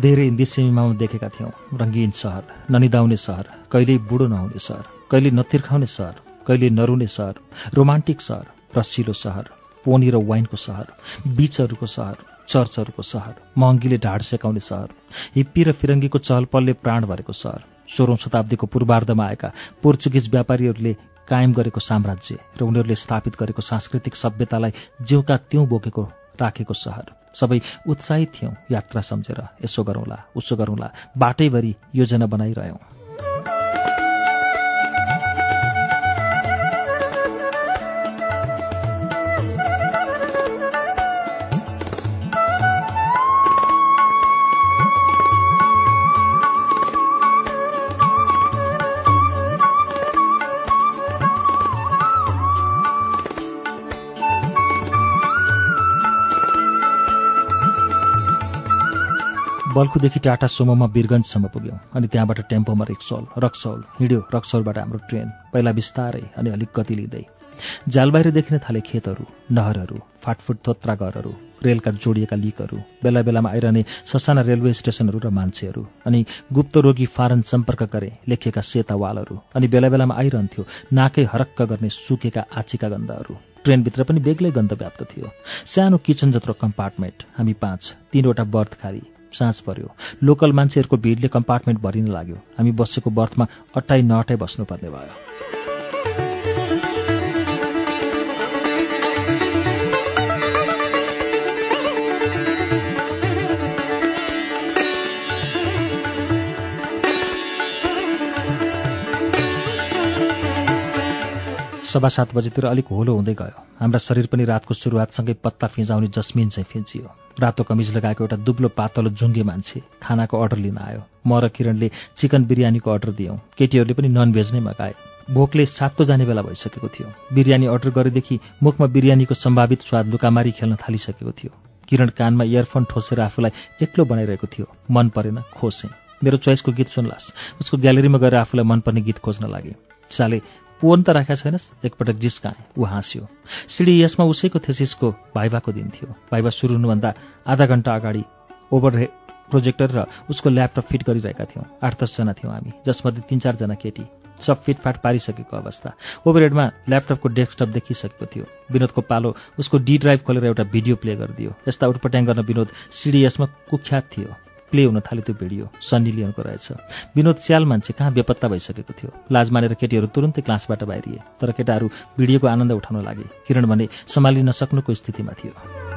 धेरै हिन्दी सिनेमामा देखेका थियौँ। रङ्गीन सहर ननिदाउने सहर कहिल्यै बुढो नहुने सहर कहिले नतिर्खाउने सहर कहिले नरुने सहर रोमान्टिक सहर रसिलो सहर पोनी र वाइनको सहर बीचहरूको सहर चर्चहरूको सहर महँगीले ढाड सेकाउने सहर हिप्पी र फिरङ्गीको चहलपलले प्राण भरेको सहर सोह्रौँ शताब्दीको पूर्वार्धमा आएका पोर्चुगिज व्यापारीहरूले कायम गरेको साम्राज्य र उनीहरूले स्थापित गरेको सांस्कृतिक सभ्यतालाई जिउका त्यौँ बोकेको राखेको सहर। सबै उत्साहित थियौँ। यात्रा सम्झेर यसो गरौँला उसो गरौँला। बाटैभरि योजना बनाइरह्यौँ। बल्कुदेखि टाटा सोमोमा वीरगन्जसम्म पुग्यौँ अनि त्यहाँबाट टेम्पोमा रिक्सौल रक्सौल हिँड्यो रक्सौलबाट हाम्रो ट्रेन पहिला बिस्तारै अनि अलिक गति लिँदै। जालबाहिर देखिन थाले खेतहरू नहरहरू फाटफुट थोत्रा घरहरू रेलका जोडिएका लिकहरू बेला बेलामा आइरहने ससाना रेलवे स्टेसनहरू र मान्छेहरू अनि गुप्त रोगी फारन सम्पर्क गरे लेखिएका सेता वालहरू अनि बेला बेलामा आइरहन्थ्यो नाकै हरक्क गर्ने सुकेका आँचीका गन्धहरू। ट्रेनभित्र पनि बेग्लै गन्ध व्याप्त थियो। सानो किचन जत्रो कम्पार्टमेन्ट हामी पाँच तीनवटा बर्थ खाली साँझ पर्यो। लोकल मान्छेहरूको भिडले कम्पार्टमेन्ट भरिन लाग्यो। हामी बसेको बर्थमा अट्टाइ नअटाइ बस्नुपर्ने भयो। सभा सात बजेतिर अलिक होलो हुँदै गयो। हाम्रा शरीर पनि रातको सुरुवातसँगै पत्ता फिजाउने जस्मिन चाहिँ फिजियो रातो कमिज लगाएको एउटा दुब्लो पातलो जुङ्गे मान्छे खानाको अर्डर लिन आयो। म र किरणले चिकन बिरयानीको अर्डर दियौँ। केटीहरूले पनि नन भेज नै मगाए। भोकले सातो जाने बेला भइसकेको थियो। बिरयानी अर्डर गरेदेखि मुखमा बिरयानीको सम्भावित स्वाद लुकामारी खेल्न थालिसकेको थियो। किरण कानमा इयरफोन ठोसेर आफूलाई एक्लो बनाइरहेको थियो। मन परेन खोसेँ। मेरो चोइसको गीत सुन्लास्। उसको ग्यालेरीमा गएर आफूलाई मनपर्ने गीत खोज्न लागे। साले पोन त राखेका छैनस् एकपटक जिस्काएँ ऊ हाँस्यो। सिडिएसमा उसैको थेसिसको भाइभाको दिन थियो। भाइभा सुरु हुनुभन्दा आधा घन्टा अगाडि ओभर प्रोजेक्टर र उसको ल्यापटप फिट गरिरहेका थियौँ। आठ दसजना थियौँ हामी जसमध्ये तिन चारजना केटी। सब फिटफाट पारिसकेको अवस्था। ओभरहेडमा ल्यापटपको डेस्कटप देखिसकेको थियो। विनोदको पालो उसको डी ड्राइभ खोलेर एउटा भिडियो प्ले गरिदियो। यस्ता उटपट्याङ गर्न विनोद सिडिएसमा कुख्यात थियो। प्ले हुन थाल्यो त्यो भिडियो। सन्नी लियोनको रहेछ। विनोद च्याल मान्छे कहाँ बेपत्ता भइसकेको थियो? लाज मानेर केटीहरू तुरन्तै क्लासबाट बाहिरिए। तर केटाहरू भिडियोको आनन्द उठाउन लागे। किरण भने सम्हालिन नसक्नुको स्थितिमा थियो।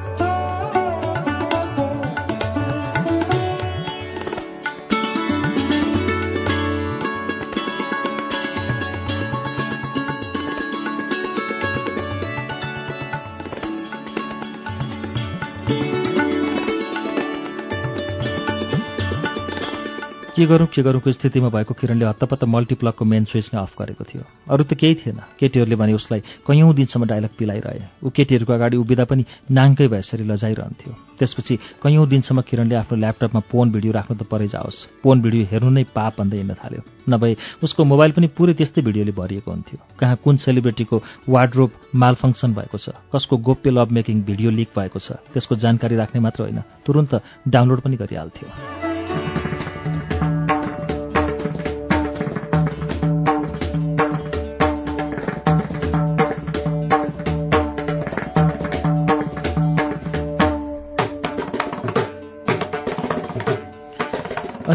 के गरौँ के गरौँको स्थितिमा भएको किरणले हत्तपत्त मल्टिप्लकको मेन स्विच नै अफ गरेको थियो। अरू त केही थिएन। केटीहरूले भने उसलाई कैयौँ दिनसम्म डाइलग पिलाइरहे। ऊ केटीहरूको अगाडि उभिँदा पनि नाङ्कै भएसरी लजाइरहन्थ्यो। त्यसपछि कैयौँ दिनसम्म किरणले आफ्नो ल्यापटपमा पोन भिडियो राख्नु त परै जाओस्। पोन भिडियो हेर्नु नै पाप भन्दै हिँड्न थाल्यो। नभए उसको मोबाइल पनि पुरै त्यस्तै भिडियोले भरिएको हुन्थ्यो। कहाँ कुन सेलिब्रेटीको वार्ड्रोब मालफङ्सन भएको छ? कसको गोप्य लभ मेकिङ भिडियो लिक भएको छ? त्यसको जानकारी राख्ने मात्र होइन तुरन्त डाउनलोड पनि गरिहाल्थ्यो।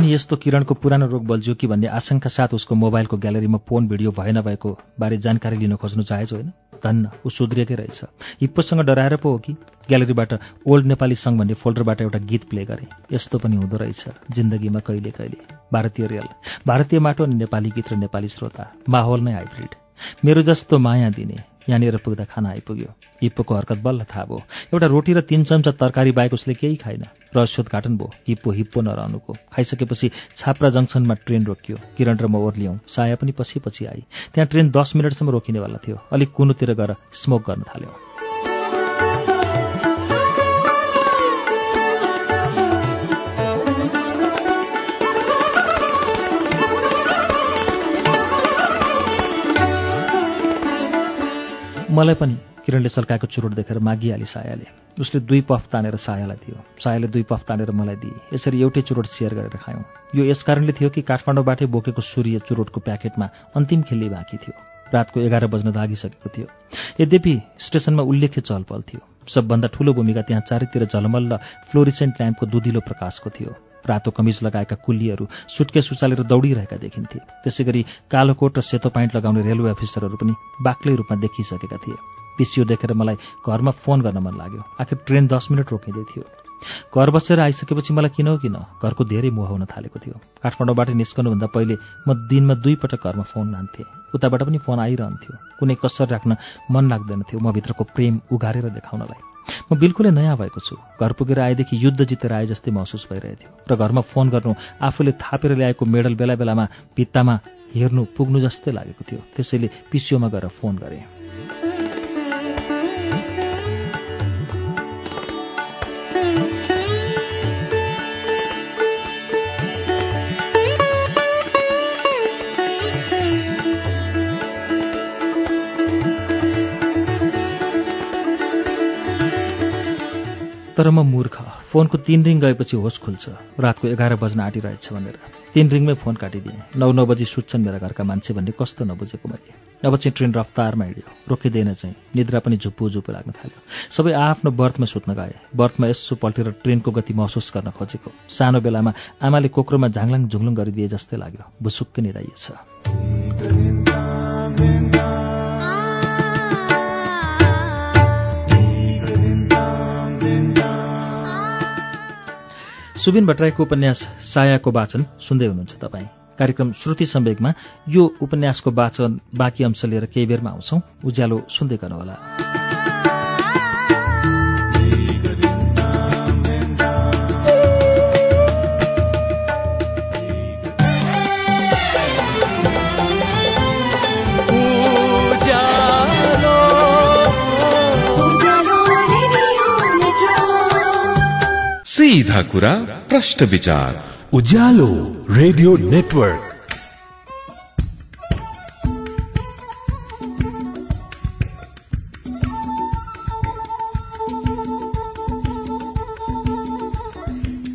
अनि यस्तो किरणको पुरानो रोग बल्झ्यो कि भन्ने आशंका साथ उसको मोबाइलको ग्यालेरीमा फोन भिडियो भए नभएको बारे जानकारी लिन खोज्नु जायज होइन। धन्न ऊ सुध्रिएकै रहेछ। हिप्पोसँग डराएर पो हो कि? ग्यालेरीबाट ओल्ड नेपाली सङ्घ भन्ने फोल्डरबाट एउटा गीत प्ले गरे। यस्तो पनि हुँदो रहेछ। जिन्दगीमा कहिले कहिले? भारतीय रियल। भारतीय माटो अनि नेपाली गीत र नेपाली श्रोता। माहौल नै हाइब्रिड। मेरो जस्तो माया दिने। यहाँनिर पुग्दा खाना आइपुग्यो। हिप्पोको हरकत बल्ल थाहा भयो। एउटा रोटी र तिन चम्चा तरकारी बाहेक उसले केही खाइन रहस्योद्घाटन भयो। हिप्पो हिप्पो नरहनुको। खाइसकेपछि छाप्रा जङ्सनमा ट्रेन रोकियो। किरण र म ओर्लियौँ। साया पनि पछि पछि आई। त्यहाँ ट्रेन दस मिनटसम्म रोकिनेवाला थियो। अलिक कुनुतिर गएर स्मोक गर्न थाल्यो। मलाई पनि किरणले सल्काएको चुरोट देखेर मागिहाली सायाले। उसले दुई पफ तानेर सायालाई दियो। सायाले दुई पफ तानेर मलाई दिए। यसरी एउटै चुरोट सेयर गरेर खायौँ। यो यस कारणले थियो कि काठमाडौँबाटै बोकेको सूर्य चुरोटको प्याकेटमा अन्तिम खेल्ने बाँकी थियो। रातको एघार बज्न लागिसकेको थियो। यद्यपि स्टेसनमा उल्लेख्य चहलपहल थियो। सबभन्दा ठूलो भूमिका त्यहाँ चारैतिर झलमल्ल फ्लोरिसेन्ट ल्याम्पको दुधिलो प्रकाशको थियो। रातो कमिज लगाएका कुल्लीहरू सुटकेस उचालेर दौडिरहेका देखिन्थे। त्यसै गरी कालो कोट र सेतो प्यान्ट लगाउने रेलवे अफिसरहरू पनि बाक्लै रूपमा देखिसकेका थिए। पिसियो देखेर मलाई घरमा फोन गर्न मन लाग्यो। आखिर ट्रेन दस मिनट रोकिँदै थियो। घर बसेर आइसकेपछि मलाई किन किन घरको धेरै मोह हुन थालेको थियो। काठमाडौँबाट निस्कनुभन्दा पहिले म दिनमा दुई पटक घरमा फोन लान्थेँ। उताबाट पनि फोन आइरहन्थ्यो। कुनै कसर राख्न मन लाग्दैन थियो। म भित्रको प्रेम उघारेर देखाउनलाई। म बिल्कुलै नयाँ भएको छु। घर पुगेर आएदेखि युद्ध जितेर आए जस्तै महसुस भइरहेथ्यो। र घरमा फोन गर्नु आफूले थापेर ल्याएको मेडल बेला बेलामा भित्तामा हेर्नु पुग्नु जस्तै लागेको थियो। त्यसैले पिसियोमा गएर फोन गरेँ। तर म मूर्ख। फोनको तिन रिङ गएपछि होस खुल्छ। रातको एघार बज्न आँटिरहेछ भनेर। तिन रिङमै फोन काटिदिएँ। नौ नौ बजी सुत्छन् मेरा घरका मान्छे भन्ने कस्तो नबुझेको मैले। अब चाहिँ ट्रेन रफ्तारमा हिँड्यो। रोकिँदैन चाहिँ। निद्रा पनि झुप्पु झुप्पु लाग्न थाल्यो। सबै आफ्नो बर्थमा सुत्न गए। बर्थमा यसो पल्टेर ट्रेनको गति महसुस गर्न खोजेको। सानो बेलामा आमाले कोक्रोमा झाङलाङ झुङलुङ गरिदिए जस्तै लाग्यो। भुसुक्कै निदाइएछ सुबिन भट्टराईको उपन्यास सायाको वाचन सुन्दै हुनुहुन्छ तपाईँ। कार्यक्रम श्रुति सम्वेकमा यो उपन्यासको वाचन बाँकी अंश लिएर केही बेरमा आउँछौ। उज्यालो सुन्दै गर्नुहोला। सीधा कुरा प्रश्न विचार। Ujyaalo radio network.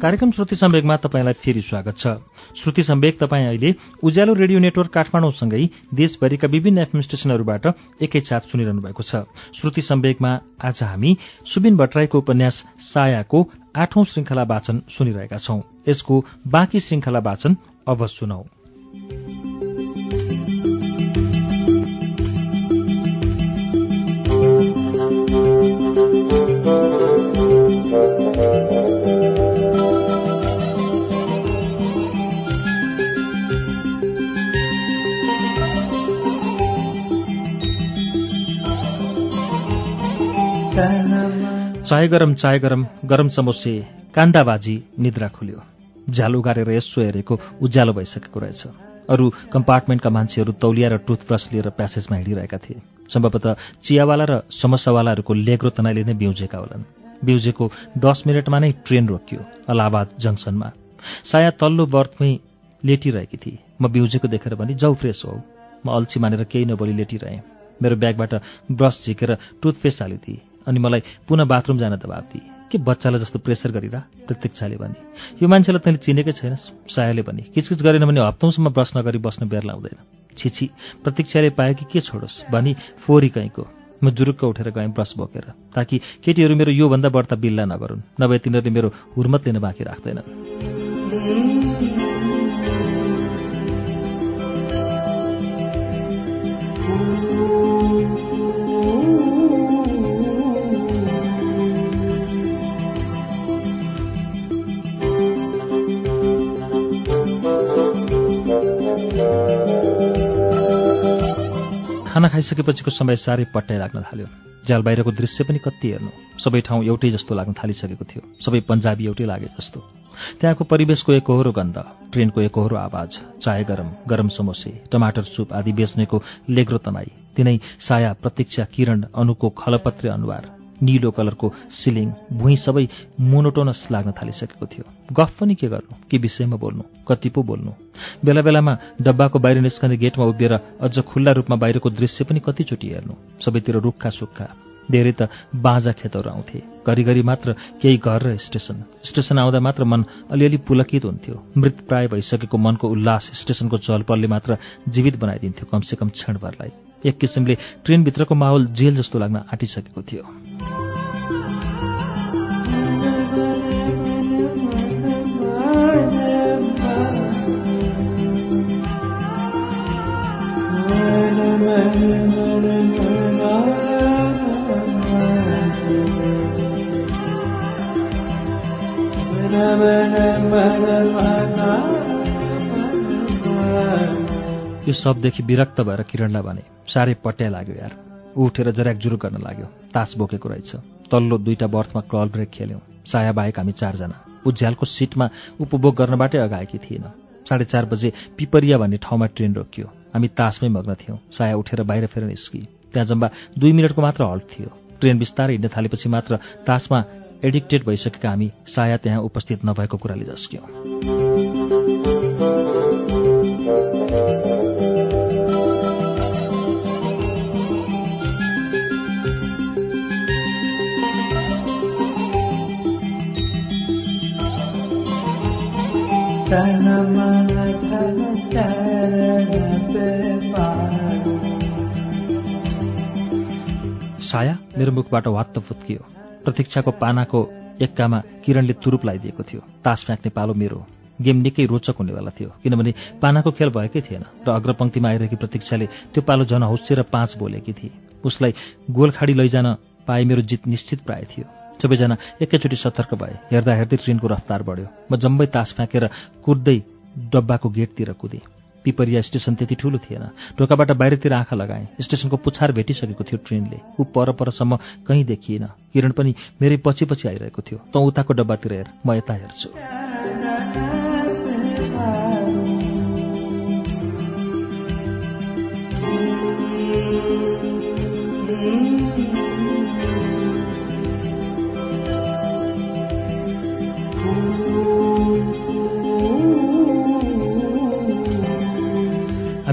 कार्यक्रम श्रुति सम्वेकमा तपाईँलाई फेरि स्वागत छ। श्रुति सम्वेक तपाईँ अहिले उज्यालो रेडियो नेटवर्क काठमाडौँसँगै देशभरिका विभिन्न एफएम स्टेशनहरूबाट एकैसाथ सुनिरहनु भएको छ। श्रुति सम्वेकमा आज हामी सुबिन भट्टराईको उपन्यास सायाको आठौं श्रृङ्खला वाचन सुनिरहेका छौं। यसको बाँकी श्रृङ्खला वाचन अब सुनौ। चाय गरम चाय गरम गरम समोसे कान्दाबाजी निद्रा खुल्यो। झ्यालो गारेर यसो हेरेको उज्यालो भइसकेको रहेछ। अरू कम्पार्टमेन्टका मान्छेहरू तौलिया र टुथब्रस लिएर प्यासेजमा हिँडिरहेका थिए। सम्भवतः चियावाला र समस्यावालाहरूको लेग्रो तनाइले नै बिउजेका होलान्। बिउजेको दस मिनटमा नै ट्रेन रोकियो अलाहाबाद जङ्सनमा। साया तल्लो बर्थमै लेटिरहेकी थिए। म बिउजेको देखेर भने जाउ फ्रेस हो। म अल्छी मानेर केही नबोली लेटिरहेँ। मेरो ब्यागबाट ब्रस झिकेर टुथपेस्ट हालिदिए अनि मलाई पुनः बाथरुम जान दबाब दिए के बच्चालाई जस्तो प्रेसर गरिरह? प्रतीक्षाले भने। यो मान्छेलाई तैँले चिनेकै छैनस् सायाले भने। किचकिच गरेन भने हप्तौँसम्म ब्रस नगरी बस्न बेर लाउँदैन। छिछि प्रतीक्षाले पायो कि के छोडोस्? भनी फोरी कहीँको। म जुरुक्क उठेर गएँ ब्रस बोकेर ताकि केटीहरू मेरो योभन्दा बढ्ता बिल्ला नगरून् नभए तिनीहरूले मेरो हुर्मत लिन बाँकी राख्दैनन्। खाना खाइसकेपछिको समय साह्रै पट्टाइ लाग्न थाल्यो। झ्याल बाहिरको दृश्य पनि कति हेर्नु। सबै ठाउँ एउटै जस्तो लाग्न थालिसकेको थियो। सबै पन्जाबी एउटै लागे जस्तो। त्यहाँको परिवेशको एकहोरो गन्ध ट्रेनको एकहोरो आवाज चाय गरम गरम समोसे टमाटर सुप आदि बेच्नेको लेग्रो तनाई तिनै साया प्रतीक्षा किरण अनुको खलपत्रे अनुहार निलो कलरको सिलिङ भुइँ सबै मोनोटोनस लाग्न थालिसकेको थियो। गफ पनि के गर्नु? के विषयमा बोल्नु? कति पो बोल्नु? बेला बेलामा डब्बाको बाहिर निस्कने गेटमा उभिएर अझ खुल्ला रूपमा बाहिरको दृश्य पनि कतिचोटि हेर्नु। सबैतिर रुखा सुक्खा धेरै त बाँझा खेतहरू आउँथे। घरिघरि मात्र केही घर र स्टेसन। स्टेसन आउँदा मात्र मन अलिअलि पुलकित हुन्थ्यो। मृत प्राय भइसकेको मनको उल्लास स्टेसनको चलपलले मात्र जीवित बनाइदिन्थ्यो कमसेकम क्षणभरलाई। एक किसिमले ट्रेनभित्रको माहौल जेल जस्तो लाग्न आँटिसकेको थियो। यो सबदेखि विरक्त भएर किरणलाई भने साह्रै पट्या लाग्यो यार। उठेर जराक जुरु गर्न लाग्यो। तास बोकेको रहेछ। तल्लो दुईटा बर्थमा क्लल ब्रेक खेल्यौँ। साया बाहेक हामी चारजना। उज्यालको सिटमा उपभोग गर्नबाटै अगाएकी थिएन। साढे चार बजे पिपरिया भन्ने ठाउँमा ट्रेन रोकियो। हामी तासमै मग्न थियौँ। साया उठेर बाहिर फेर निस्की। त्यहाँ जम्मा दुई मिनटको मात्र हल्ट थियो। ट्रेन बिस्तारै हिँड्न थालेपछि मात्र तासमा एडिक्टेड भइसकेका हामी साया त्यहाँ उपस्थित नभएको कुराले झस्क्यौँ। साया मेरो मुखबाट वात्त फुत्कियो। प्रतीक्षाको पानाको एक्कामा किरणले तुरुप लगाइदिएको थियो। तास फ्याँक्ने पालो मेरो गेम निकै रोचक हुनेवाला थियो किनभने पानाको खेल भएकै थिएन र अग्रपङ्क्तिमा आइरहेकी प्रतीक्षाले त्यो पालो झन हौस्सेर पाँच बोलेकी थिए। उसलाई गोलखाडी लैजान पाए मेरो जित निश्चित प्राय थियो। सबैजना एकैचोटि सतर्क भए। हेर्दा हेर्दै ट्रेनको रफ्तार बढ्यो। म जम्मै तास फ्याँकेर कुद्दै डब्बाको गेटतिर कुदेँ। पिपरिया स्टेसन त्यति ठुलो थिएन। ढोकाबाट बाहिरतिर आँखा लगाएँ। स्टेसनको पुछार भेटिसकेको थियो ट्रेनले। ऊ पर परसम्म कहीँ देखिएन। किरण पनि मेरै पछि पछि आइरहेको थियो। तँ उताको डब्बातिर हेर म यता हेर्छु।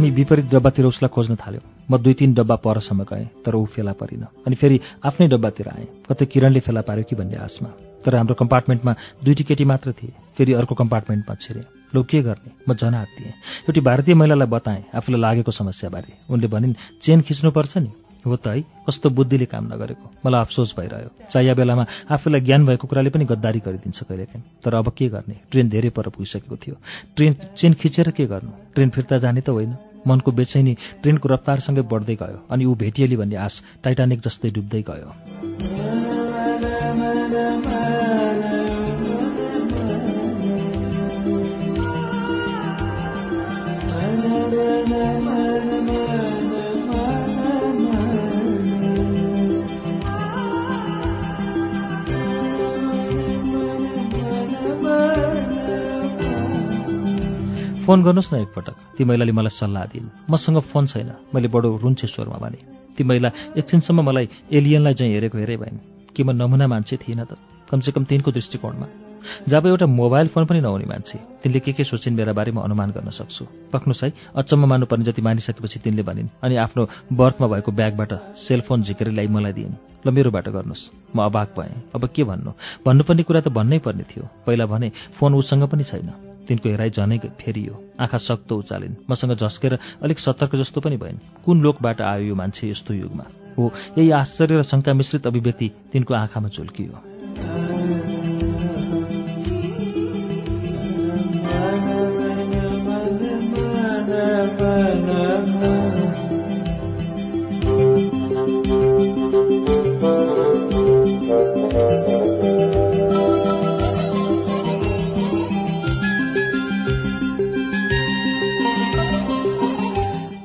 हामी विपरीत डब्बातिर उसलाई खोज्न थाल्यौँ। म दुई तिन डब्बा परसम्म गएँ तर ऊ फेला परिन। अनि फेरि आफ्नै डब्बातिर आएँ। कतै किरणले फेला पार्यो कि भन्ने आशमा। तर हाम्रो कम्पार्टमेन्टमा दुईटी केटी मात्र थिए। फेरि अर्को कम्पार्टमेन्टमा छिरेँ। लौ के गर्ने? म जन दिएँ एउटी भारतीय महिलालाई बताएँ आफूलाई लागेको समस्याबारे। उनले भनिन् चेन खिच्नुपर्छ नि? हो त है। कस्तो बुद्धिले काम नगरेको। मलाई अफसोस भइरह्यो। चाहिया बेलामा आफूलाई ज्ञान भएको कुराले पनि गद्दारी गरिदिन्छ कहिलेकाहीँ। तर अब के गर्ने? ट्रेन धेरै पर पुगिसकेको थियो। ट्रेन चेन खिचेर के गर्नु? ट्रेन फिर्ता जाने त होइन। मनको बेचैनी ट्रेनको रफ्तारसँगै बढ्दै गयो अनि ऊ भेटिएली भन्ने आश टाइटानिक जस्तै डुब्दै गयो। फोन गर्नुहोस् न एकपटक। ती महिलाले मलाई सल्लाह दिइन् मसँग फोन छैन। मैले बडो रुन्छे स्वरमा भने ती महिला एकछिनसम्म मलाई एलियनलाई चाहिँ हेरेको हेरे भइन् कि म नमुना मान्छे थिइनँ त। कमसेकम तिनको दृष्टिकोणमा। जब एउटा मोबाइल फोन पनि नहुने मान्छे तिनले के के सोचिन् मेरा बारेमा अनुमान गर्न सक्छु। पक्नुहोस् है अचम्म मान्नुपर्ने जति मानिसकेपछि तिनले भनिन् अनि आफ्नो बर्थमा भएको ब्यागबाट सेलफोन झिकेर ल्याइ मलाई दिइन्। ल मेरोबाट गर्नुहोस्। म अबाक भएँ। अब के भन्नु? भन्नुपर्ने कुरा त भन्नै पर्ने थियो। पहिला भने फोन उसँग पनि छैन। तिनको हेराइ झनै फेरियो आँखा सक्तो उचालिन्। मसँग झस्केर अलिक सतर्क जस्तो पनि भइन्। कुन लोकबाट आयो यो मान्छे यस्तो युगमा? हो यही आश्चर्य र शङ्का मिश्रित अभिव्यक्ति तिनको आँखामा झुल्कियो।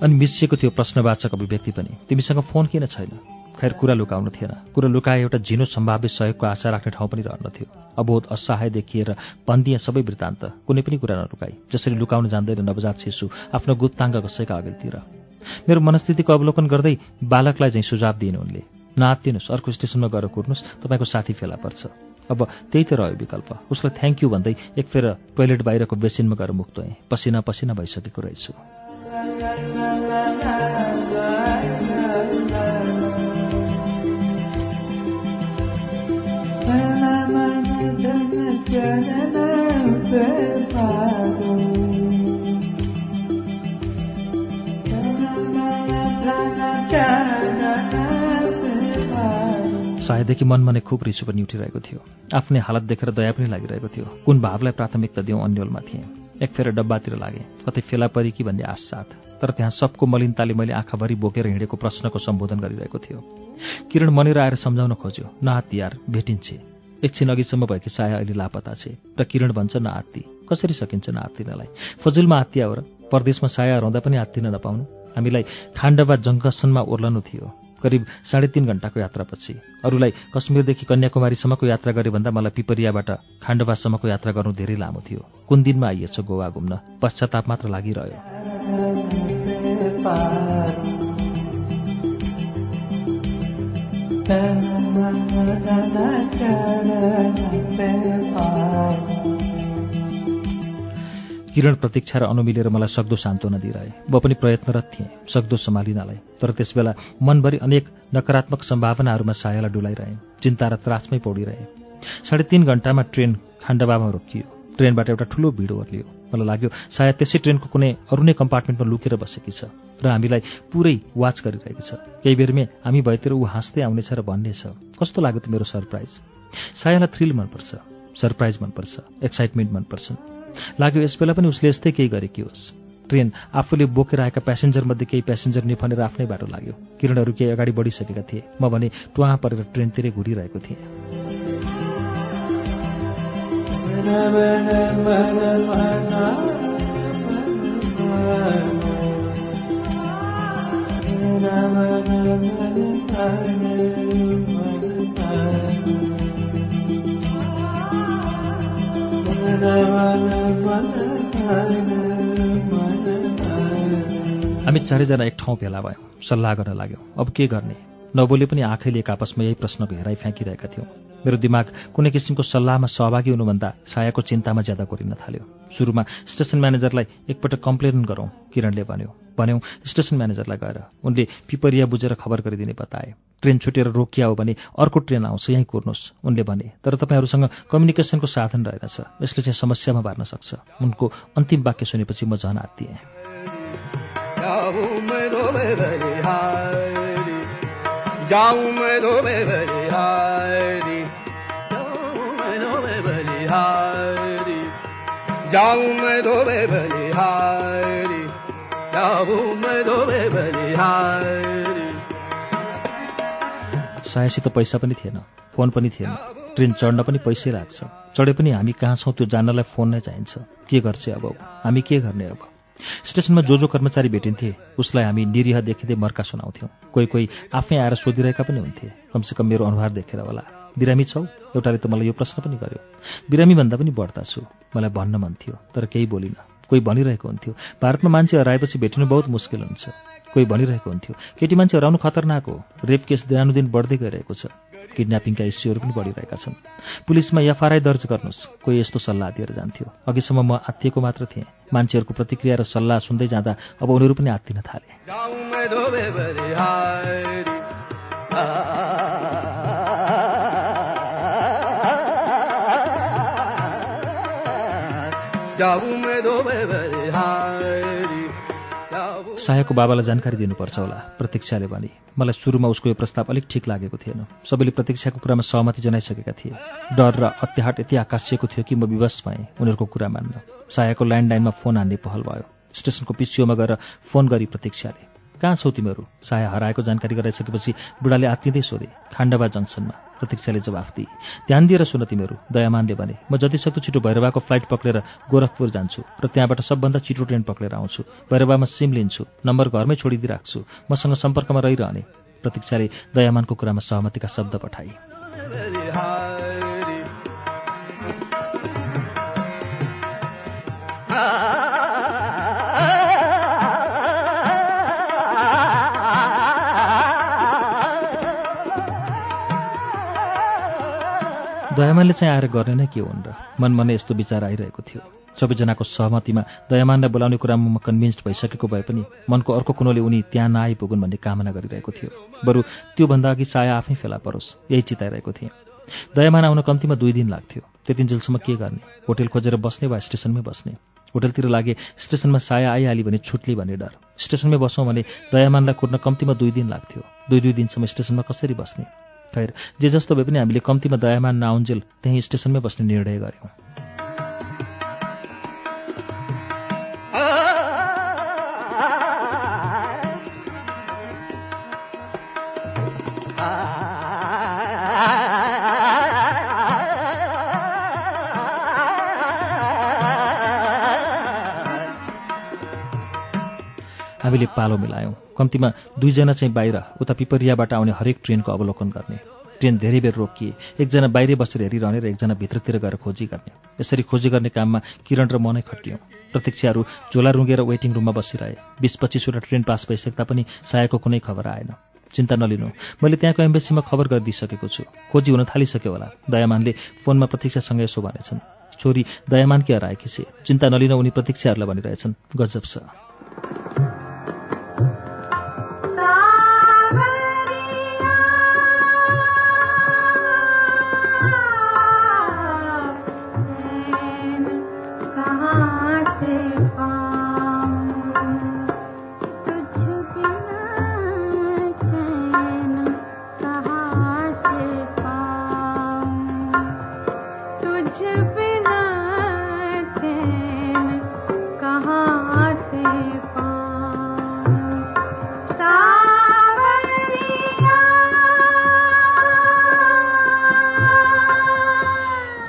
अनि मिसिएको थियो प्रश्नवाचक अभिव्यक्ति पनि। तिमीसँग फोन किन छैन? खैर कुरा लुकाउनु थिएन। कुरा लुकाए एउटा झिनो सम्भाव्य सहयोगको आशा राख्ने ठाउँ पनि रहन्न थियो अबोध असहाय देखिएर भनिदिए सबै वृत्तान्त। कुनै पनि कुरा नलुकाई। जसरी लुकाउन जान्दैन नवजात शिशु आफ्नो गुप्ताङ्ग कसैका अघिल्तिर मेरो मनस्थितिको अवलोकन गर्दै बालकलाई चाहिँ सुझाव दिइन् उनले। नआत्तिनुहोस् अर्को स्टेसनमा गएर कुर्नुहोस् तपाईँको साथी फेला पर्छ। अब त्यही त रह्यो विकल्प। उसलाई थ्याङ्क यू भन्दै एक फेर टोइलेट बाहिरको बेसिनमा गएर मुक्त पसिना पसिना भइसकेको रहेछु। सायदेखि मनमा नै खुब रिसो पनि उठिरहेको थियो। आफ्नै हालत देखेर दया पनि लागिरहेको थियो। कुन भावलाई प्राथमिकता दिउँ अन्यलमा थिएँ। एक फेर डब्बातिर लागेँ। कतै फेला परी कि भन्ने आश साथ तर त्यहाँ सबको मलिनताले मैले आँखाभरि बोकेर हिँडेको प्रश्नको सम्बोधन गरिरहेको थियो। किरण मनेर आएर सम्झाउन खोज्यो नआत्ती यार भेटिन्छे। एकछिन अघिसम्म भएकी साया अहिले लापता छे। र किरण भन्छ नआत्ती कसरी सकिन्छ नआत्तिनलाई फजुलमा आत्तिया हो परदेशमा साया रहँदा पनि आत्तिन नपाउनु हामीलाई खाण्डवा जङ्कसनमा ओर्लनु थियो। करिब साढे तिन घन्टाको यात्रापछि। अरूलाई कश्मीरदेखि कन्याकुमारीसम्मको यात्रा गरे भन्दा मलाई पिपरियाबाट खाण्डवासम्मको यात्रा गर्नु धेरै लामो थियो। कुन दिनमा आइएछ गोवा घुम्न? पश्चाताप मात्र लागिरह्यो। किरण प्रतीक्षा र अनुमिलेर मलाई सक्दो सान्त्वना दिइरहे। म पनि प्रयत्नरत थिएँ सक्दो सम्हालिनलाई। तर त्यसबेला मनभरि अनेक नकारात्मक सम्भावनाहरूमा सायालाई डुलाइरहे। चिन्ता र त्रासमै पौडिरहे। साढे तिन घन्टामा ट्रेन खाण्डबामा रोकियो। ट्रेनबाट एउटा ठुलो भिड ओर्लियो। मलाई लाग्यो सायद त्यसै ट्रेनको कुनै अरू नै कम्पार्टमेन्टमा लुकेर बसेकी छ र हामीलाई पुरै वाच गरिरहेकी छ। केही बेरमै हामी भएतिर ऊ हाँस्दै आउनेछ र भन्नेछ कस्तो लाग्यो त मेरो सरप्राइज? सायालाई थ्रिल मनपर्छ सरप्राइज मनपर्छ एक्साइटमेन्ट मनपर्छ। लाग्यो यसबेला पनि उसले यस्तै केही गरेकी होस्। ट्रेन आफूले बोकेर आएका प्यासेन्जरमध्ये केही प्यासेन्जर निफनेर आफ्नै बाटो लाग्यो। किरणहरू केही अगाडि बढिसकेका थिए। म भने टुवाहाँ परेर ट्रेनतिरै घुरिरहेको थिएँ। [laughs] हामी चारैजना एक ठाउँ भेला भयौँ सल्लाह गर्न लाग्यौँ। अब के गर्ने? नबोले पनि आँखैले एक आपसमा यही प्रश्नको हेराइ फ्याँकिरहेका थियौँ। मेरो दिमाग कुनै किसिमको सल्लाहमा सहभागी हुनुभन्दा सायाको चिन्तामा ज्यादा गरिन थाल्यो। सुरुमा स्टेसन म्यानेजरलाई एकपटक कम्प्लेन गरौँ किरणले भन्यो। भन्यौँ स्टेसन म्यानेजरलाई गएर उनले पिपरिया बुझेर खबर गरिदिने बताए। ट्रेन छुटेर रोकिया हो भने अर्को ट्रेन आउँछ यहीँ कुर्नुहोस् उनले भने। तर तपाईँहरूसँग कम्युनिकेसनको साधन रहेनछ यसले चाहिँ समस्यामा पार्न सक्छ। उनको अन्तिम वाक्य सुनेपछि म झन आत्तिएँ। जाऊं सायासित पैसा पनि थिएन फोन पनि थिएन ट्रेन चढ्न पनि पैसै लाग्छ। चढे पनि हामी कहाँ छौँ त्यो जान्नलाई फोन नै चाहिन्छ। के गर्छ अब? हामी के गर्ने अब? स्टेसनमा जो जो कर्मचारी भेटिन्थे उसलाई हामी निरीह देखिँदै मर्का सुनाउँथ्यौँ। कोही कोही आफै आएर सोधिरहेका पनि हुन्थे। कमसेकम मेरो अनुहार देखेर होला। बिरामी छौ? एउटाले त मलाई यो प्रश्न पनि गर्यो। बिरामी भन्दा पनि बढ्ता छु मलाई भन्न मन थियो तर केही बोलिनँ। कोही भनिरहेको हुन्थ्यो भारतमा मान्छे हराएपछि भेटिनु बहुत मुस्किल हुन्छ। कोही भनिरहेको हुन्थ्यो। केटी मान्छे हराउनु खतरनाक हो। रेप केस दिनानुदिन बढ्दै गइरहेको छ। किडन्यापिङका इस्युहरू पनि बढिरहेका छन्। पुलिसमा एफआरआई दर्ज गर्नुहोस्। कोही यस्तो सल्लाह दिएर जान्थ्यो। अघिसम्म म आत्तिएको मात्र थिएँ। मान्छेहरूको प्रतिक्रिया र सल्लाह सुन्दै जाँदा अब उनीहरू पनि आत्तिन थाले। जाऊं सायाको बाबालाई जानकारी दिनुपर्छ होला प्रतीक्षाले भने। मलाई सुरुमा उसको यो प्रस्ताव अलिक ठिक लागेको थिएन। सबैले प्रतीक्षाको कुरामा सहमति जनाइसकेका थिए। डर र अत्याहट यति आकाशिएको थियो कि म विवश भएँ उनीहरूको कुरा मान्न। सायाको ल्यान्डलाइनमा फोन हान्ने पहल भयो। स्टेसनको पिसिओमा गएर फोन गरी प्रतीक्षाले। कहाँ छौ तिमीहरू? साया हराएको जानकारी गराइसकेपछि बुढाले आत्तिँदै सोधे खाण्डवा जङ्सनमा। प्रतीक्षाले जवाफ दिए ध्यान दिएर सुन तिमीहरू दयामानले भने म जतिसक्दो छिटो भैरवाको फ्लाइट पक्रेर गोरखपुर जान्छु र त्यहाँबाट सबभन्दा छिटो ट्रेन पक्रेर आउँछु। भैरवामा सिम लिन्छु नम्बर घरमै छोडिदिइराख्छु मसँग सम्पर्कमा रहिरहने। प्रतीक्षाले दयामानको कुरामा सहमतिका शब्द पठाए। दयामानले चाहिँ आएर गर्ने नै के हुन् र? मन मनै यस्तो विचार आइरहेको थियो। सबैजनाको सहमतिमा दयामानलाई बोलाउने कुरामा म कन्भिन्स्ड भइसकेको भए पनि मनको अर्को कुनोले उनी त्यहाँ नआइपुगुन् भन्ने कामना गरिरहेको थियो। बरु त्योभन्दा अघि साया आफै फेला परोस् यही चिताइरहेको थिएँ। दयामान आउन कम्तीमा दुई दिन लाग्थ्यो। त्यतिन्जेलसम्म के गर्ने? होटेल खोजेर बस्ने वा स्टेसनमै बस्ने? होटेलतिर लागे स्टेसनमा साया आइहाली भने छुट्ली भन्ने डर। स्टेसनमै बसौँ भने दयामानलाई कुर्न कम्तीमा दुई दिन लाग्थ्यो। दुई दुई दिनसम्म स्टेसनमा कसरी बस्ने? खैर जे जस्तो भए पनि हामीले कम्तीमा दयामान नआउन्जेल त्यहीँ स्टेसनमै बस्ने निर्णय गऱ्यौँ हामीले पालो मिलायौँ। कम्तीमा दुईजना चाहिँ बाहिर उता पिपरियाबाट आउने हरेक ट्रेनको अवलोकन गर्ने। ट्रेन धेरै बेर रोकिए। एकजना बाहिरै बसेर हेरिरहने र एकजना भित्रतिर गएर खोजी गर्ने। यसरी खोजी गर्ने काममा किरण र म नै खटियौँ। प्रतीक्षाहरू झोला रुँगेर वेटिङ रुममा बसिरहे। बिस पच्चिसवटा ट्रेन पास भइसक्दा पनि सायाको कुनै खबर आएन। चिन्ता नलिनु। मैले त्यहाँको एम्बेसीमा खबर गरिदिइसकेको छु। खोजी हुन थालिसक्यो होला। दयामानले फोनमा प्रतीक्षासँग यसो भनेछन्। छोरी दयामानकी हराएकी छे चिन्ता नलिन उनी प्रतीक्षाहरूलाई भनिरहेछन्। गजब छ।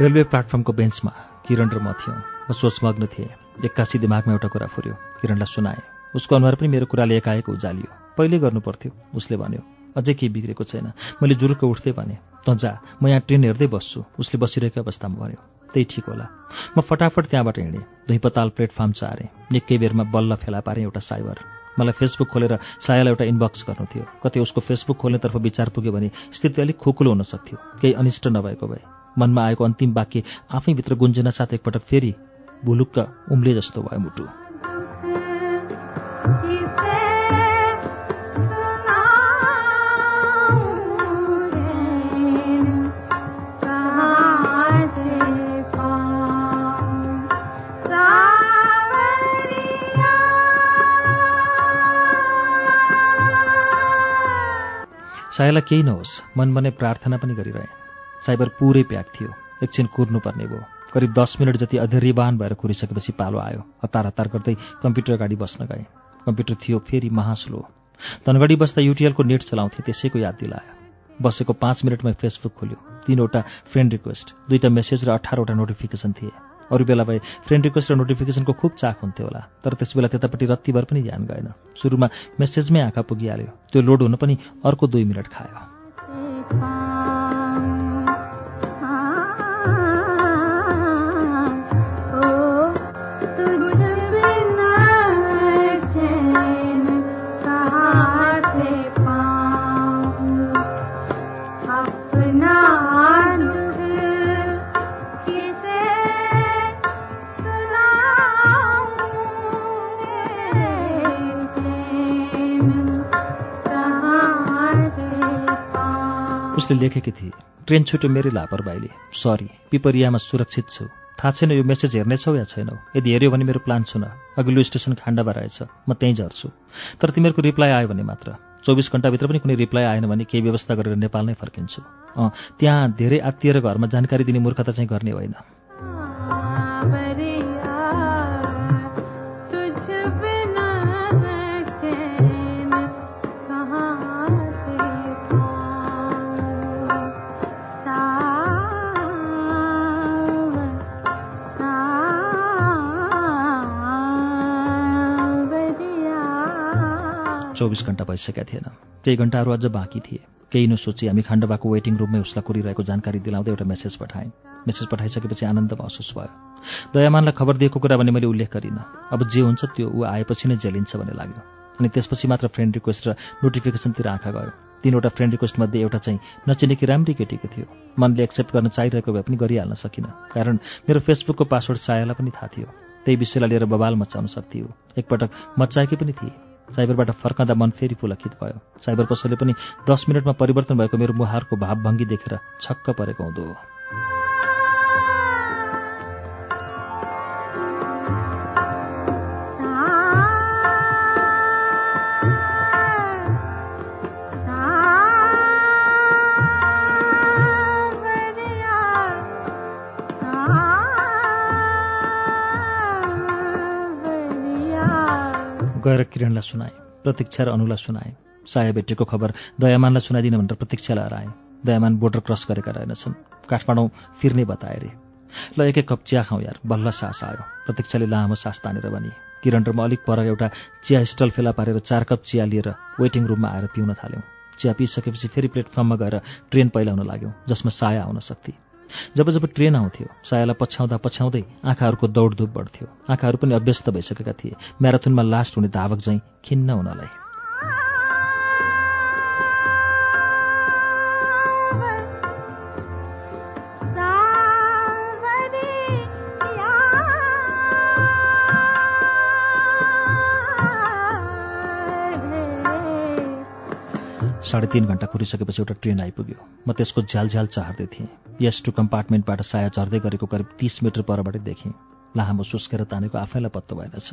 रेलवे प्लाटफर्मको बेन्चमा किरण र म थियौँ। म सोचमग्न थिएँ। एक्कासी दिमागमा एउटा कुरा फुर्यो। किरणलाई सुनाएँ। उसको अनुहार पनि मेरो कुराले एकाएक उजालियो। पहिले गर्नु पर्थ्यो उसले भन्यो अझै केही बिग्रेको छैन। मैले जुरुक्क उठ्दै भने तँ जा म यहाँ ट्रेन हेर्दै बस्छु उसले बसिरहेको अवस्थामा भन्यो त्यही ठिक होला। म फटाफट त्यहाँबाट हिँडेँ। धुइपताल प्लेटफर्म चारेँ। निकै बेरमा बल्ल फेला पारेँ एउटा साइबर। मलाई फेसबुक खोलेर सायालाई एउटा इनबक्स गर्नु थियो। कतै उसको फेसबुक खोल्नेतर्फ विचार पुग्यो भने स्थिति अलिक खुकुलो हुन सक्थ्यो। केही अनिष्ट नभएको भए। मनमा आएको अन्तिम वाक्य आफैभित्र गुन्जना साथ एकपटक फेरि भुलुक्क उम्ले जस्तो भयो मुटु। सायालाई केही नहोस् मनमा नै प्रार्थना पनि गरिरहेँ। साइबर पुरै प्याक थियो। एकछिन कुर्नुपर्ने भयो। करिब दस मिनट जति अधैर्यवान भएर कुरिसकेपछि पालो आयो। हतार हतार गर्दै कम्प्युटर अगाडि बस्न गएँ। कम्प्युटर थियो फेरि महास्लो। धनगढी बस्दा युटिएलको नेट चलाउँथे त्यसैको याद दिलायो। बसेको पाँच मिनटमै फेसबुक खोल्यो। तिनवटा फ्रेन्ड रिक्वेस्ट दुईवटा मेसेज र अठारवटा नोटिफिकेसन थिए। अरू बेला भए फ्रेन्ड रिक्वेस्ट र नोटिफिकेसनको खुब चाख हुन्थ्यो होला तर त्यस बेला त्यतापट्टि रत्तिभर पनि ध्यान गएन। सुरुमा मेसेजमै आँखा पुगिहाल्यो। त्यो लोड हुन पनि अर्को दुई मिनट खायो। उसले लेखेकी थिए। ट्रेन छुट्यो मेरै लापरवाहीले। सरी पिपरियामा सुरक्षित छु। थाहा छैन यो मेसेज हेर्नेछौ या छैनौ? यदि हेऱ्यो भने मेरो प्लान सुन। अघिल्लो स्टेसन खाण्डमा रहेछ। म त्यहीँ झर्छु। तर तिमीहरूको रिप्लाई आयो भने मात्र। चौबिस घन्टाभित्र पनि कुनै रिप्लाई आएन भने केही व्यवस्था गरेर नेपाल नै फर्किन्छु। अँ त्यहाँ धेरै आत्तिएर घरमा जानकारी दिने मूर्खता चाहिँ गर्ने होइन। चौबिस घन्टा भइसकेका थिएन। केही घन्टाहरू अझ बाँकी थिए। केही नसोची हामी खण्डबाको वेटिङ रुममै उसलाई कुरिरहेको जानकारी दिलाउँदै एउटा मेसेज पठाएँ। मेसेज पठाइसकेपछि आनन्द महसुस भयो। दयामानलाई खबर दिएको कुरा भने मैले उल्लेख गरिनँ। अब जे हुन्छ त्यो ऊ आएपछि नै जेलिन्छ भन्ने लाग्यो। अनि त्यसपछि मात्र फ्रेन्ड रिक्वेस्ट र नोटिफिकेसनतिर आँखा गयो। तिनवटा फ्रेन्ड रिक्वेस्टमध्ये एउटा चाहिँ नचिनेकी राम्री केटीको थियो। मनले एक्सेप्ट गर्न चाहिरहेको भए पनि गरिहाल्न सकिनँ। कारण मेरो फेसबुकको पासवर्ड सायालाई पनि थाहा थियो। त्यही विषयलाई लिएर बबाल मचाउन सक्थ्यो। एकपटक मचाएकी पनि थिए। साइबरबाट फर्कँदा मन फेरि पुलकित भयो। साइबर पसलले पनि दस मिनटमा परिवर्तन भएको मेरो मुहारको भावभङ्गी देखेर छक्क परेको हुँदो गएर किरणलाई सुनाएँ प्रतीक्षा र अनुलाई सुनाएँ। साया भेटेको खबर दयामानलाई सुनाइदिन भनेर प्रतीक्षालाई हराएँ दयामान बोर्डर क्रस गरेका रहेनछन्। काठमाडौँ फिर्ने बताए रे। ल एक एक कप चिया खाउँ यार बल्ल सास आयो। प्रतीक्षाले लामो सास तानेर भने किरण र म अलिक पर एउटा चिया स्टल फेला पारेर चार कप चिया लिएर वेटिङ रुममा आएर पिउन थाल्यौँ। चिया पिइसकेपछि फेरि प्लेटफर्ममा गएर ट्रेन पहिलाउन लाग्यौँ जसमा साया आउन सक्थे जब जब ट्रेन आउँथ्यो सायालाई पछ्याउँदा पछ्याउँदै आँखाहरूको दौडधुप बढ्थ्यो। आँखाहरू पनि अभ्यस्त भइसकेका थिए। म्याराथनमा लास्ट हुने धावक चाहिँ खिन्न हुनलाई। साढे तिन घन्टा कुरिसकेपछि एउटा ट्रेन आइपुग्यो। म त्यसको झ्यालझ्याल चाहर्दै थिएँ। यस टु कम्पार्टमेन्टबाट साया झर्दै गरेको करिब तिस मिटर परबाट देखेँ लामो सुस्केर तानेको आफैलाई पत्तो भएनछ।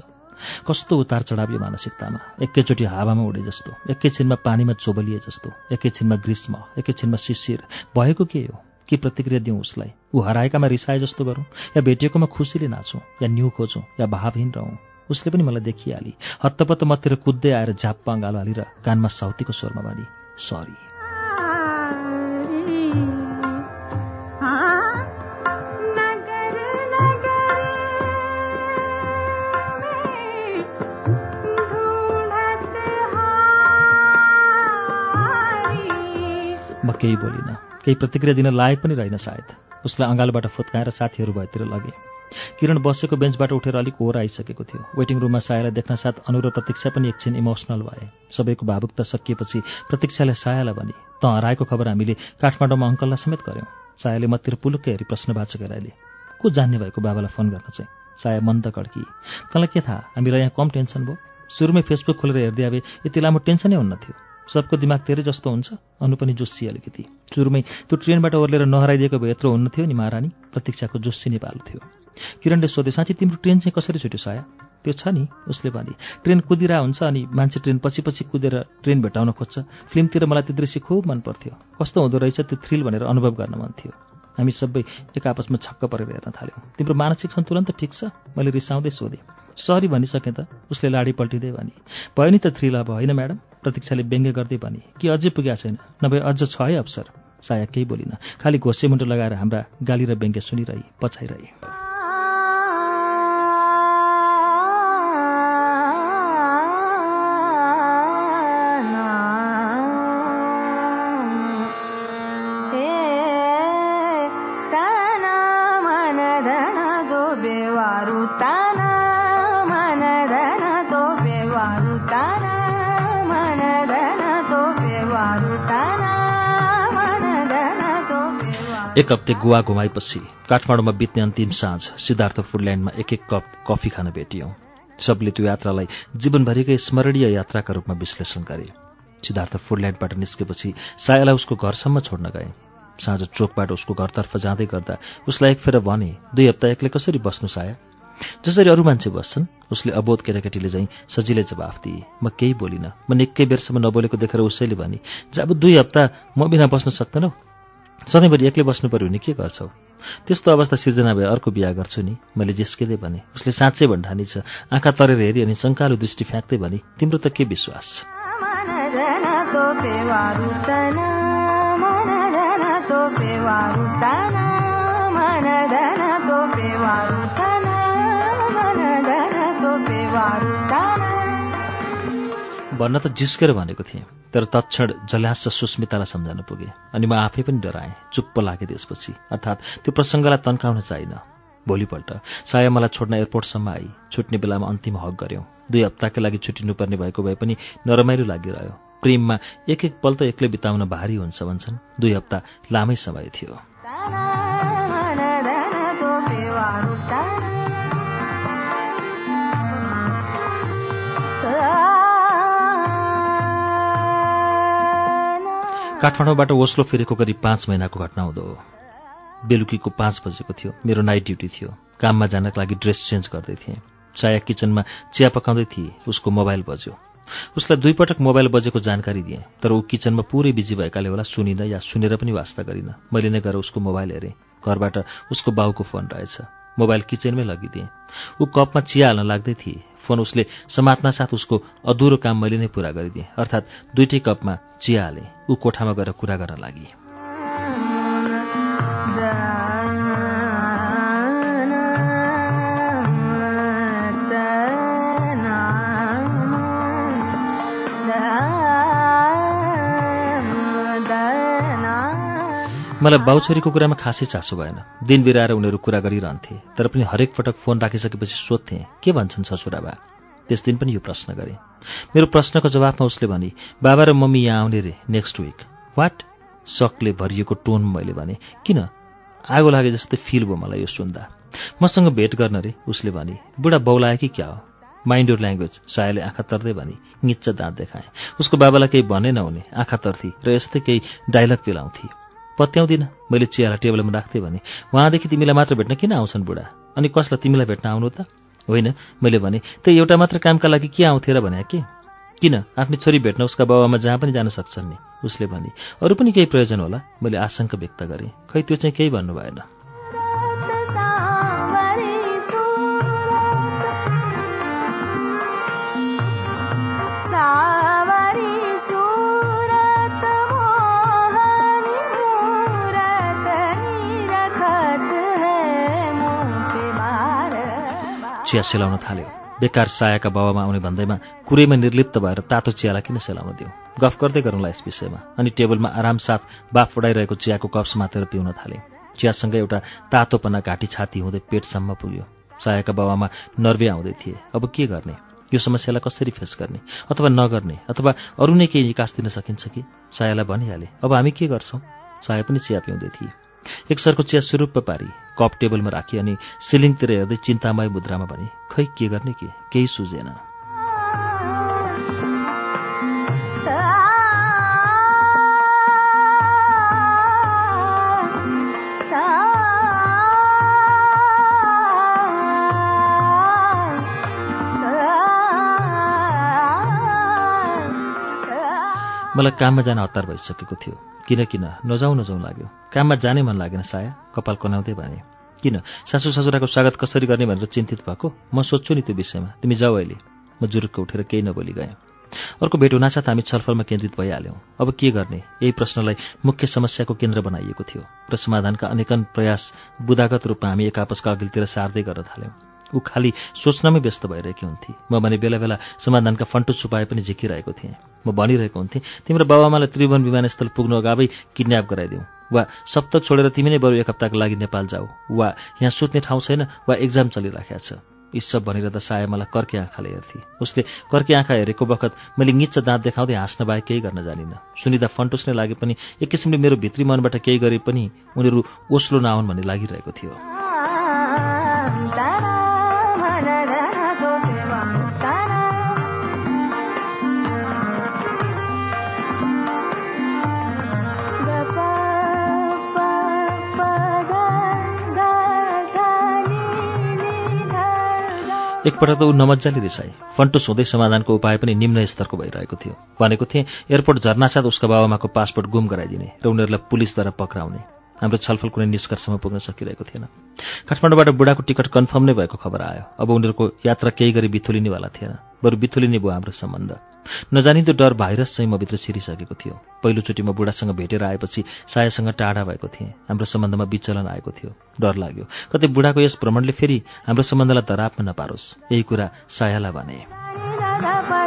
कस्तो उतार चढाव यो मानसिकतामा। एकैचोटि हावामा उडे जस्तो एकैछिनमा पानीमा चोबलिए जस्तो एकैछिनमा ग्रीष्म एकैछिनमा शिशिर। भएको के हो? के प्रतिक्रिया दिउँ उसलाई? ऊ हराएकामा रिसाए जस्तो गरौँ? या भेटिएकोमा खुसीले नाचौँ? या न्यु खोजौँ? या भावहीन रहौँ? उसले पनि मलाई देखिहाली। हत्तपत्त मतिर कुद्दै आएर झाप्पा अँगालो हालेर कानमा साउतीको स्वरमा भनी सरी म केही बोलिनँ। केही प्रतिक्रिया दिन लायक पनि रहेन सायद। उसलाई अँगालबाट फुत्काएर साथीहरू भएतिर लगेँ। किरण बसेको बेन्चबाट उठेर अलिक ओर आइसकेको थियो। वेटिङ रुममा सायालाई देख्न साथ अनु र प्रतीक्षा पनि एकछिन इमोसनल भए। सबैको भावुकता सकिएपछि प्रतीक्षाले सायालाई भने त हराएको खबर हामीले काठमाडौँमा अङ्कललाई समेत गऱ्यौँ सायाले मतिर पुलुक्कै हेरी प्रश्नवाचक हेराइले को जान्ने भएको बाबालाई फोन गर्न चाहिँ साया मन्द कड्की तँलाई के थाहा? हामीलाई यहाँ कम टेन्सन भयो। सुरुमै फेसबुक खोलेर हेर्दै आए यति लामो टेन्सनै हुन्न थियो सबको दिमाग तेरै जस्तो हुन्छ अनु पनि जोस्सी अलिकति। सुरुमै त्यो ट्रेनबाट ओर्लेर नहराइदिएको भए यत्रो हुन्न थियो नि महारानी? प्रतीक्षाको जोस्सी नेपाल थियो। किरणले सोध्यो साँच्ची तिम्रो ट्रेन चाहिँ कसरी छुट्यो साया? त्यो छ नि? उसले भने ट्रेन कुदिरा हुन्छ अनि मान्छे ट्रेन पछि पछि कुदेर ट्रेन भेटाउन खोज्छ। फिल्मतिर मलाई त्यो दृश्य खुब मन पर्थ्यो कस्तो हुँदो रहेछ त्यो थ्रिल भनेर अनुभव गर्न मन थियो। हामी सबै एक आपसमा छक्क परेर हेर्न थाल्यौँ। तिम्रो मानसिक सन्तुलन त ठिक छ? मैले रिसाउँदै सोधेँ। सरी भनिसकेँ त। उसले लाडी पल्टिँदै भने भयो नि त थ्रिल अब होइन म्याडम? प्रतीक्षाले व्यङ्ग्य गर्दै भने कि अझै पुगेको छैन? नभए अझ छ है अवसर साया केही बोलिन खालि घोसे मुन्टो लगाएर हाम्रा गाली र व्यङ्ग्य सुनिरही पछाइरहे। एक हप्ते गोवा घुमाएपछि काठमाडौँमा बित्ने अन्तिम साँझ सिद्धार्थ फुडल्यान्डमा एक एक कप कफी खान भेटियौँ। सबले त्यो यात्रालाई जीवनभरिकै स्मरणीय यात्राका रूपमा विश्लेषण गरे। सिद्धार्थ फुडल्यान्डबाट निस्केपछि सायालाई उसको घरसम्म छोड्न गए। साँझ चोकबाट उसको घरतर्फ जाँदै गर्दा उसलाई एक फेर भने दुई हप्ता एक्लै कसरी बस्नु साया? जसरी अरू मान्छे बस्छन् उसले अबोध केटाकेटीले झैँ सजिलै जवाफ दिए। म केही बोलिनँ। म निकै बेरसम्म नबोलेको देखेर उसैले भने जब दुई हप्ता म बिना बस्न सक्दैनौ सधैँभरि एक्लै बस्नु पऱ्यो भने के गर्छौ? त्यस्तो अवस्था सिर्जना भए अर्को बिहा गर्छु नि मैले जिस्किँदै भने। उसले साँच्चै भन्ठानी छ आँखा तरेर हेरी अनि शङ्कालु दृष्टि फ्याँक्दै भने तिम्रो त के विश्वास? भन्न त जिस्केर भनेको थिएँ तर तत्क्षण जल्यास सुस्मितालाई सम्झाउन पुगे अनि म आफै पनि डराएँ चुप्प लागेँ त्यसपछि। अर्थात् त्यो प्रसङ्गलाई तन्काउन चाहिन। भोलिपल्ट साया मलाई छोड्न एयरपोर्टसम्म आई। छुट्ने बेलामा अन्तिम हक गऱ्यौँ। दुई हप्ताका लागि छुट्टिनुपर्ने भएको भए पनि नरमाइलो लागिरह्यो। प्रेममा एक एक पल त एक्लै बिताउन भारी हुन्छ भन्छन्। दुई हप्ता लामै समय थियो। काठमाडौँबाट ओस्लो फेरेको करिब पाँच महिनाको घटना हुँदो हो। बेलुकीको पाँच बजेको थियो। मेरो नाइट ड्युटी थियो। काममा जानका लागि ड्रेस चेन्ज गर्दै थिएँ। चाया किचनमा चिया पकाउँदै थिएँ। उसको मोबाइल बज्यो। उसलाई दुईपटक मोबाइल बजेको जानकारी दिएँ। तर ऊ किचनमा पुरै बिजी भएकाले होला सुनिनँ या सुनेर पनि वास्ता गरिनँ। मैले नै गएर उसको मोबाइल हेरेँ। घरबाट उसको बाउको फोन रहेछ। मोबाइल किचनमै लगिदिएँ। ऊ कपमा चिया हाल्न लाग्दै थिए। फोन उसले समात्न साथ उसको अधुरो काम मैले नै पुरा गरिदिएँ। अर्थात् दुइटै कपमा चिया हालेँ। ऊ कोठामा गएर कुरा गर्न लागि मलाई बाउछोरीको कुरामा खासै चासो भएन। दिन बिराएर उनीहरू कुरा गरिरहन्थे तर पनि हरेक पटक फोन राखिसकेपछि सोध्थे के भन्छन् ससुराबा? त्यस दिन पनि यो प्रश्न गरे। मेरो प्रश्नको जवाफमा उसले भने बाबा र मम्मी यहाँ आउने रे नेक्स्ट विक वाट सकले भरिएको टोन मैले भने किन? आगो लागे जस्तै फिल भयो मलाई यो सुन्दा। मसँग भेट गर्न रे। उसले भने बुढा बौलायो कि क्या हो? माइन्ड ल्याङ्ग्वेज सायाले आँखा तर्दै भने निच्च दाँत देखाएँ। उसको बाबालाई केही भने नहुने आँखा तर्थी र यस्तै केही डाइलग पेलाउँथे पत्याउँदिन। मैले चियालाई टेबलमा राख्थेँ भने उहाँदेखि तिमीलाई मात्र भेट्न किन आउँछन् बुढा? अनि कसलाई तिमीलाई भेट्न आउनु त? होइन मैले भने त्यही एउटा मात्र कामका लागि के आउँथे र भने के। किन? आफ्नै छोरी भेट्न उसका बाबामा जहाँ पनि जान सक्छन् नि। उसले भने अरू पनि केही प्रयोजन होला? मैले आशंका व्यक्त गरेँ। खै त्यो चाहिँ केही भन्नु भएन चिया सेलाउन थाल्यो। बेकार सायाका बाबामा आउने भन्दैमा कुरैमा निर्लिप्त भएर तातो चियालाई किन सेलाउन दिउँ? गफ गर्दै गरौँला यस विषयमा। अनि टेबलमा आराम साथ बाफ उडाइरहेको चियाको कप समातेर पिउन थाले। चियासँगै एउटा तातोपना घाँटी छाती हुँदै पेटसम्म पुग्यो। सायाका बाबामा नर्वे आउँदै थिए। अब के गर्ने? यो समस्यालाई कसरी फेस गर्ने? अथवा नगर्ने? अथवा अरू नै केही निकास दिन सकिन्छ कि? सायालाई भनिहाले। अब हामी के गर्छौँ? साया पनि चिया पिउँदै थिए। एक सरको चिया सुरूप पारी कप टेबलमा राखी अनि सिलिङतिर हेर्दै चिन्तामय मुद्रामा भने खै के गर्ने के? केही सुझेन। मलाई काममा जान हतार भइसकेको थियो। किन किन? नजाउँ नजाउँ लाग्यो। काममा जानै मन लागेन साया। कपाल कनाउँदै भने किन? सासू ससुराको स्वागत कसरी गर्ने भनेर चिन्तित भएको? म सोध्छु नि त्यो विषयमा। तिमी जाऊ अहिले। म जुरुक्क उठेर केही नबोली गएँ। अर्को भेट हुनासाथ हामी छलफलमा केन्द्रित भइहाल्यौँ। अब के गर्ने? यही प्रश्नलाई मुख्य समस्याको केन्द्र बनाइएको थियो। र समाधानका अनेकन प्रयास बुदागत रूपमा हामी एक आपसका अघिल्तिर सार्दै गर्न थाल्यौँ। ऊ खालि सोच्नमै व्यस्त भइरहेकी हुन्थे। म भने बेला बेला समाधानका फन्टु छुपाए पनि झिकिरहेको थिएँ। म भनिरहेको हुन्थेँ तिम्रो बाबामालाई त्रिभुवन विमानस्थल पुग्नु अगावै किडन्याप गराइदिउँ वा सप्तक छोडेर तिमी नै बरु एक हप्ताको लागि नेपाल जाऊ वा यहाँ सुत्ने ठाउँ छैन वा एक्जाम चलिराखेको छ। यी सब भनिरहँदा साया मलाई कर्के आँखाले हेर्थे। उसले कर्के आँखा हेरेको बखत मैले निच्च दाँत देखाउँदै हाँस्न बाहेक केही गर्न जानिनँ। सुनिँदा फन्टुस नै लागे पनि एक किसिमले मेरो भित्री मनबाट केही गरे पनि उनीहरू ओस्लो नआउन् भन्ने लागिरहेको थियो। एकपल्ट त ऊ नमजाले रिसाए। फन्टुस हुँदै समाधानको उपाय पनि निम्न स्तरको भइरहेको थियो। भनेको थिएँ एयरपोर्ट झर्नासाथ उसका बाबामाको पासपोर्ट गुम गराइदिने र उनीहरूलाई पुलिसद्वारा पक्राउने। हाम्रो छलफल कुनै निष्कर्षमा पुग्न सकिरहेको थिएन। काठमाडौँबाट बुढाको टिकट कन्फर्म नै भएको खबर आयो। अब उनीहरूको यात्रा केही गरी बिथुलिनेवाला थिएन। बरु बिथुलिने भयो हाम्रो सम्बन्ध। नजानिदो डर भाइरस चाहिँ म भित्र छिरिसकेको थियो। पहिलोचोटि म बुढासँग भेटेर आएपछि सायासँग टाढा भएको थिएँ। हाम्रो सम्बन्धमा विचलन आएको थियो। डर लाग्यो। कतै बुढाको यस भ्रमणले फेरि हाम्रो सम्बन्धलाई धरापमा नपारोस् यही कुरा सायालाई भने।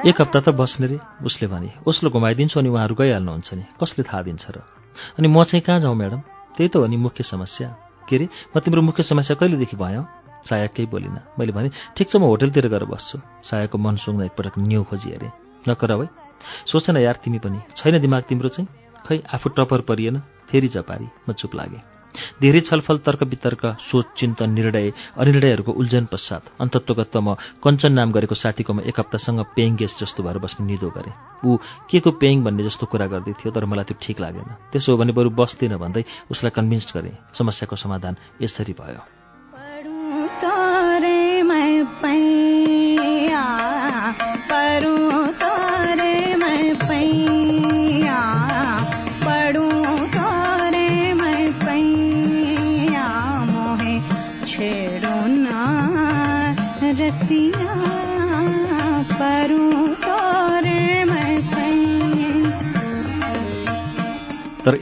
एक हप्ता त बस्ने रे उसले भने। उसलो घुमाइदिन्छु अनि उहाँहरू गइहाल्नुहुन्छ नि। कसले थाहा दिन्छ र? अनि म चाहिँ कहाँ जाउँ म्याडम? त्यही त हो नि मुख्य समस्या। के अरे म तिम्रो मुख्य समस्या कहिलेदेखि भयो? साया केही बोलिनँ। मैले भने ठिक छ म होटलतिर गएर बस्छु। सायाको मन सुँग्दा एकपटक न्यु खोजी अरे नकर है। सोच न यार तिमी पनि। छैन दिमाग तिम्रो चाहिँ? खै आफू टपर परिएन। फेरि जपारी म चुप लागेँ। धेरै छलफल तर्क वितर्क सोच चिन्तन निर्णय अनिर्णयहरूको उल्झन पश्चात अन्तत्वगत म कञ्चन नाम गरेको साथीकोमा एक हप्तासँग पेइङ गेस्ट जस्तो भएर बस्ने निदो गरेँ। ऊ के को पेइङ भन्ने जस्तो कुरा गर्दै थियो तर मलाई त्यो ठिक लागेन। त्यसो हो भने बरु बस्दिनँ भन्दै उसलाई कन्भिन्स गरेँ। समस्याको समाधान यसरी भयो।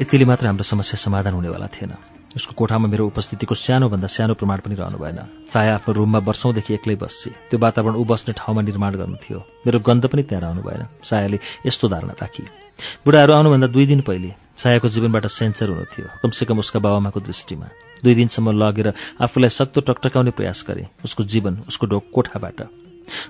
यतिले मात्र हाम्रो समस्या समाधान हुनेवाला थिएन। उसको कोठामा मेरो उपस्थितिको सानोभन्दा सानो प्रमाण पनि रहनु भएन। चाहे आफ्नो रुममा वर्षौँदेखि एक्लै बस्छे त्यो वातावरण ऊ बस्ने ठाउँमा निर्माण गर्नु थियो। मेरो गन्ध पनि त्यहाँ रहनु भएन। सायाले यस्तो धारणा राखी। बुढाहरू आउनुभन्दा दुई दिन पहिले सायाको जीवनबाट सेन्सर हुनु थियो कमसेकम उसका बाबामाको दृष्टिमा। दुई दिनसम्म लगेर आफूलाई सक्दो टकटकाउने प्रयास गरे उसको जीवन उसको ढोक कोठाबाट।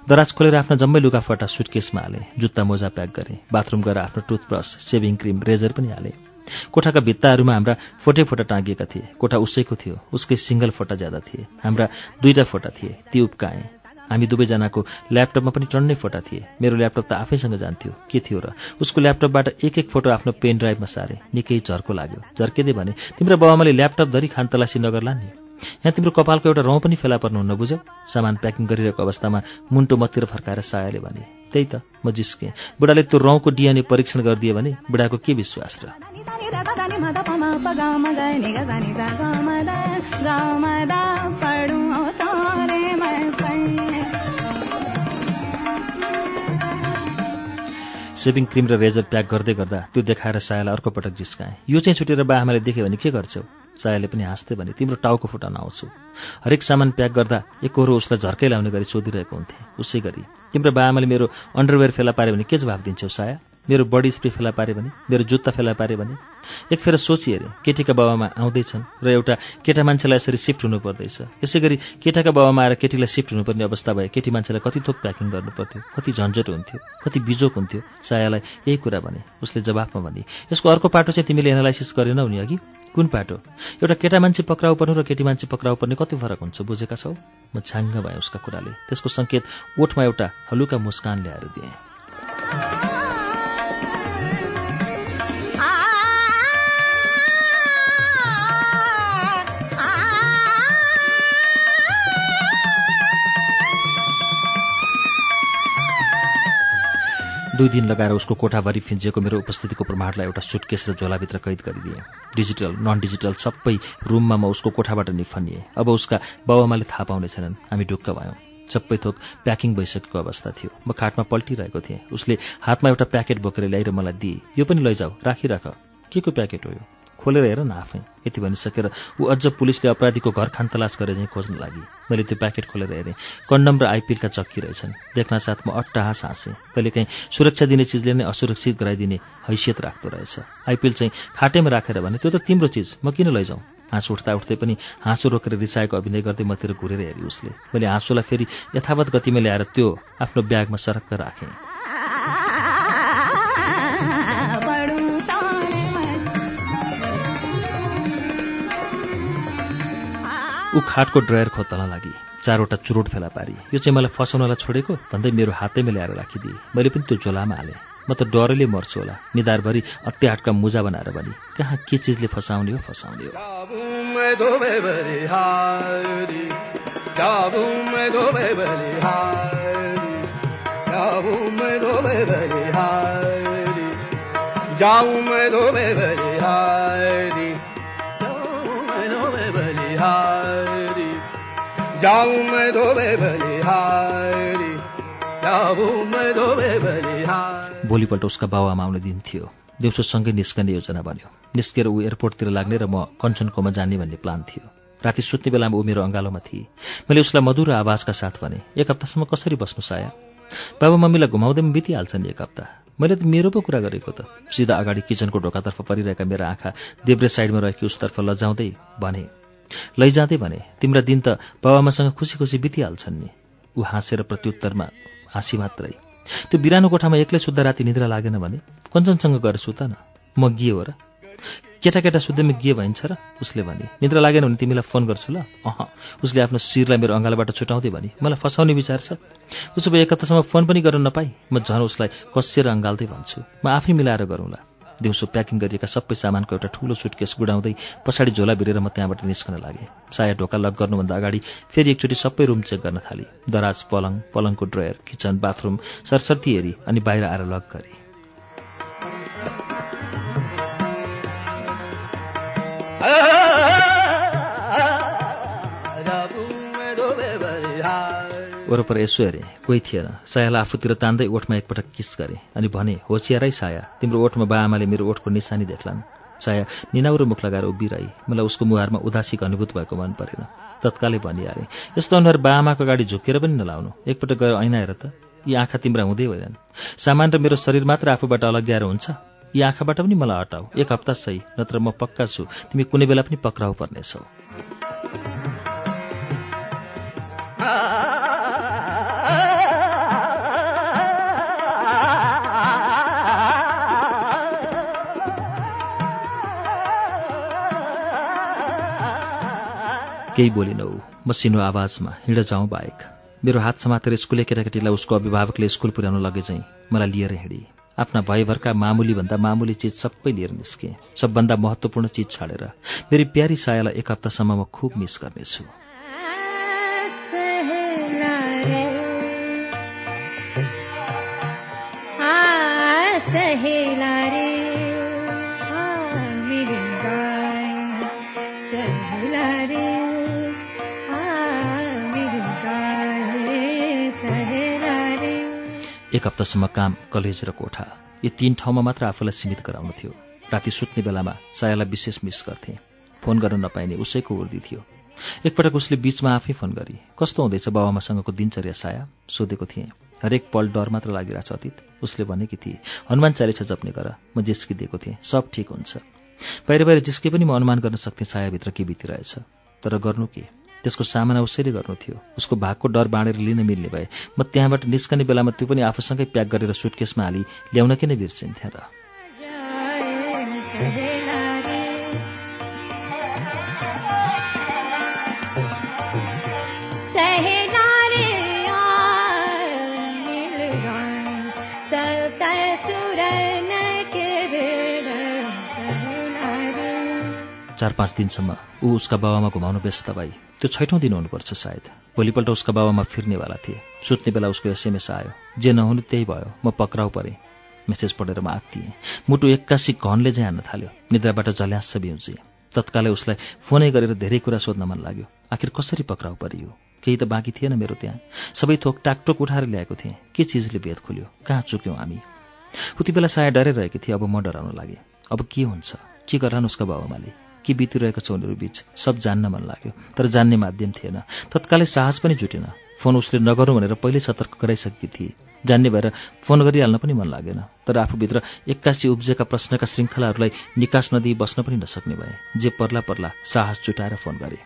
दराज खोलेर आफ्ना जम्मै लुगाफटा सुटकेसमा हालेँ जुत्ता मोजा प्याक गरेँ बाथरुम गएर आफ्नो टुथब्रस सेभिङ क्रिम रेजर पनि हालेँ। कोठाका भित्ताहरूमा हाम्रा फोटै फोटा टाँगिएका थिए। कोठा उसैको थियो। उसकै सिङ्गल फोटा ज्यादा थिए। हाम्रा दुईटा फोटा थिए। ती उप्काएँ हामी दुवैजनाको ल्यापटपमा पनि टन्नै फोटा थिए। मेरो ल्यापटप त आफैसँग जान्थ्यो। के थियो र? उसको ल्यापटपबाट एक एक फोटो आफ्नो पेन ड्राइभमा सारे। निकै झर्को लाग्यो। झर्किँदै भने तिम्रो बाबामाले ल्यापटप धरि खानतलासी नगर्ला नि। यहाँ तिम्रो कपालको एउटा रौँ पनि फेला पर्नुहुन्न बुझ्यौ। सामान प्याकिङ गरिरहेको अवस्थामा मुन्टो मतिर फर्काएर सायाले भने त्यही त म जिस्केँ। बुढाले त्यो रौँको डिएनए परीक्षण गरिदिए भने बुढाको के विश्वास र? सेभिङ क्रिम र रेजर प्याक गर्दै गर्दा त्यो देखाएर सायालाई अर्को पटक जिस्काएँ। यो चाहिँ छुटेर बा आमाले देख्यो भने के गर्छौ? सायाले पनि हाँस्दै भने तिम्रो टाउको फुटाउन आउँछु। हरेक सामान प्याक गर्दा एकहोरो उसलाई झर्कै लाउने गरी सोधिरहेको हुन्थे। उसै गरी तिम्रो बा आमाले मेरो अन्डरवेयर फेला पाऱ्यो भने के जवाब दिन्छौ साया? मेरो बडी स्प्रे फेला पारे भने मेरो जुत्ता फेला पारे भने एक फेर सोची हेरेँ केटीका बाबामा आउँदैछन् र एउटा केटा मान्छेलाई यसरी सिफ्ट हुनु पर्दैछ यसै गरी केटाका बाबामा आएर केटीलाई सिफ्ट हुनुपर्ने अवस्था भए केटी मान्छेलाई कति थोक प्याकिङ गर्नु पर्थ्यो कति झन्झट हुन्थ्यो कति बिजोक हुन्थ्यो। सायालाई यही कुरा भने उसले जवाफमा भने यसको अर्को पाटो चाहिँ तिमीले एनालाइसिस गरेनौ नि अघि? कुन पाटो? एउटा केटा मान्छे पक्राउ पर्नु र केटी मान्छे पक्राउ पर्ने कति फरक हुन्छ बुझेका छौ? म छाङ्ग भएँ उसका कुराले। त्यसको सङ्केत ओठमा एउटा हलुका मुस्कान ल्याएर दिएँ। दुई दिन लगाएर उसको कोठाभरि फिन्जिएको मेरो उपस्थितिको प्रमाणलाई एउटा सुटकेस र झोलाभित्र कैद गरिदिएँ। डिजिटल नन डिजिटल सबै रुममा म उसको कोठाबाट निफनिएँ अब उसका बाउआमाले थाहा पाउने छैनन्। हामी ढुक्क भयौँ। सबै थोक प्याकिङ भइसकेको अवस्था थियो। म खाटमा पल्टिरहेको थिएँ। उसले हातमा एउटा प्याकेट बोकेर ल्याएर मलाई दिए। यो पनि लैजाऊ। राखिराख। के को प्याकेट हो यो? खोलेर हेर न आफै। यति भनिसकेर ऊ अझ पुलिसले अपराधीको घर खानतलास गरे चाहिँ खोज्न लागि। मैले त्यो प्याकेट खोलेर हेरेँ। कन्डम र आइपिलका चक्की रहेछन्। देख्न साथ म अट्टाहास हाँसेँ। कहिलेकाहीँ सुरक्षा दिने चिजले नै असुरक्षित गराइदिने हैसियत राख्दो रहेछ। आइपिल चाहिँ खाटेमा राखेर भने त्यो त तिम्रो चिज। म किन लैजाउँ? हाँसो उठ्दा उठ्दै पनि हाँसो रोकेर रिसाएको अभिनय गर्दै मतिर घुरेर हेरेँ उसले। मैले हाँसोलाई फेरि यथावत गतिमा ल्याएर त्यो आफ्नो ब्यागमा सरक्क राखेँ। ऊ खाटको ड्रयर खोज्न लागि चारवटा चुरोट फेला पारी। यो चाहिँ मलाई फसाउनलाई छोडेको भन्दै मेरो हातैमा ल्याएर राखिदिए। मैले पनि त्यो झोलामा हालेँ। म त डरैले मर्छु होला। निधारभरि अत्याहाटका मुजा बनाएर भने कहाँ के चिजले फसाउने हो फसाउने हो? जाऊं मैं धोबे बलिहारी जाऊं मैं धोबे बलिहारी भोलिपल्ट उसका बाबुआमा दिन थियो। दिउँसो सँगै निस्कने योजना बन्यो। निस्केर ऊ एयरपोर्टतिर लाग्ने र म कञ्चनकोमा जाने भन्ने प्लान थियो। राति सुत्ने बेलामा ऊ मेरो अँगालोमा थिए। मैले उसलाई मधुर आवाजका साथ भने एक हप्तासम्म कसरी बस्नु साया? बाबा मम्मीलाई घुमाउँदैमा बितिहाल्छ नि एक हप्ता। मैले त मेरो पो कुरा गरेको त। सिधा अगाडि किचनको ढोकातर्फ परिरहेका मेरा आँखा देब्रे साइडमा रहेकी उसतर्फ लजाउँदै भने लैजाँदै भने तिम्रा दिन त बाबामासँग खुसी खुसी बितिहाल्छन् नि। ऊ हाँसेर प्रत्युत्तरमा हाँसी मात्रै त्यो बिरानो कोठामा एक्लै सुत्दा राति निद्रा लागेन भने कञ्चनसँग गएर सुत न। म गिए हो र केटाकेटा सुत्दैमा गिए भइन्छ र उसले भने। निद्रा लागेन भने तिमीलाई फोन गर्छु ल। अह। उसले आफ्नो शिरलाई मेरो अँगालोबाट छुटाउँदै भने मलाई फसाउने विचार छ। उसो भए एक हप्तासम्म फोन पनि गर्न नपाई। म झन् उसलाई कसिएर अँगाल्दै भन्छु। म आफै मिलाएर गरौँला। दिउँसो प्याकिङ गरिएका सबै सामानको एउटा ठुलो सुटकेस गुडाउँदै पछाडि झोला भिरेर म त्यहाँबाट निस्कन लागेँ। साया ढोका लक गर्नुभन्दा अगाडि फेरि एकचोटि सबै रुम चेक गर्न थालेँ। दराज पलङ पलङको ड्रयर किचन बाथरुम सरसर्ती हेरी अनि बाहिर आएर लक गरेँ। वरपर यसो हेरेँ कोही थिएन। सायालाई आफूतिर तान्दै ओठमा एकपटक किस गरेँ? अनि भने होसियारै साया तिम्रो ओठमा बा आमाले मेरो ओठको निशानी देख्लान्। साया निनाउरो मुख लगाएर उभिरही। मलाई उसको मुहारमा उदासीको अनुभूत भएको मन परेन। तत्कालै भनिहालेँ यस्तो अनुहार बा आमाको अगाडि झुकेर पनि नलाउनु। एकपटक गएर ऐना हेर त। यी आँखा तिम्रा हुँदै होइनन्। सामान र मेरो शरीर मात्र आफूबाट अलग्याएर हुन्छ। यी आँखाबाट पनि मलाई हटाऊ। एक हप्ता सही नत्र म पक्का छु। तिमी कुनै बेला पनि पक्राउ पर्नेछौ। केही बोलिनौ। मसिनो आवाजमा हिँड जाउँ बाहेक। मेरो हात समातेर स्कुले केटाकेटीलाई उसको अभिभावकले स्कुल पुर्याउन लगे चाहिँ मलाई लिएर हिँडी। आफ्ना भयभरका मामुली भन्दा मामुली चिज सबै लिएर निस्केँ। सबभन्दा महत्त्वपूर्ण चिज छाडेर मेरी प्यारी सायालाई एक हप्तासम्म म खुब मिस गर्नेछु। सहेला एक हप्तासम्म काम कलेज र कोठा यी तीन ठाउँमा मात्र आफूलाई सीमित गराउनु थियो। राति सुत्ने बेलामा सायालाई विशेष मिस गर्थे। फोन गर्न नपाइने उसैको उर्दी थियो। एकपटक उसले बीचमा आफै फोन गरी कस्तो हुँदैछ बाबामासँगको दिनचर्या साया? सोधेको थिएँ। हरेक पल डर मात्र लागिरहेछ अतीत। उसले भनेकी थिए हनुमान चालिसा जप्ने गर। म जिस्किदिएको थिएँ। सब ठिक हुन्छ। बाहिर बाहिर जिस्के पनि म अनुमान गर्न सक्थेँ सायाभित्र के बितिरहेछ? तर गर्नु के? त्यसको सामना उसैले गर्नु थियो। उसको भागको डर बाँडेर लिन मिल्ने भए म त्यहाँबाट निस्कने बेलामा त्यो पनि आफूसँगै प्याक गरेर सुटकेसमा हाली ल्याउन किन बिर्सिन्थ्याँ र। चार पाँच दिनसम्म ऊ उसका बाबामा घुमाउनु व्यस्त भई त्यो छैठौँ दिन हुनुपर्छ सायद। भोलिपल्ट उसका बाबामा फिर्नेवाला थिए। सुत्ने बेला उसको एसएमएस आयो। जे नहुनु त्यही भयो। म पक्राउ परेँ। मेसेज पढेर म आत्तिएँ। मुटु एक्कासी घनले चाहिँ हान्न थाल्यो। निद्राबाट झल्यास बिउजे। तत्कालै उसलाई फोनै गरेर धेरै कुरा सोध्न मन लाग्यो। आखिर कसरी पक्राउ परियो? केही त बाँकी थिएन मेरो त्यहाँ। सबै थोक टाकटोक उठाएर ल्याएको थिएँ। के चिजले भेद खुल्यो? कहाँ चुक्यौँ हामी? उति बेला साया डराइरहेकी थिए। अब म डराउन लागेँ। अब के हुन्छ? के गरान् उसका बाबामाले? के बितिरहेको छ उनीहरू बिच? सब जान्न मन लाग्यो तर जान्ने माध्यम थिएन। तत्कालै साहस पनि जुटेन। फोन उसले नगरौँ भनेर पहिल्यै सतर्क गराइसकेकी थिए। जान्ने भएर फोन गरिहाल्न पनि मन लागेन तर आफूभित्र एक्कासी उब्जेका प्रश्नका श्रृङ्खलाहरूलाई निकास नदिई बस्न पनि नसक्ने भए जे पर्ला पर्ला साहस जुटाएर फोन गरे।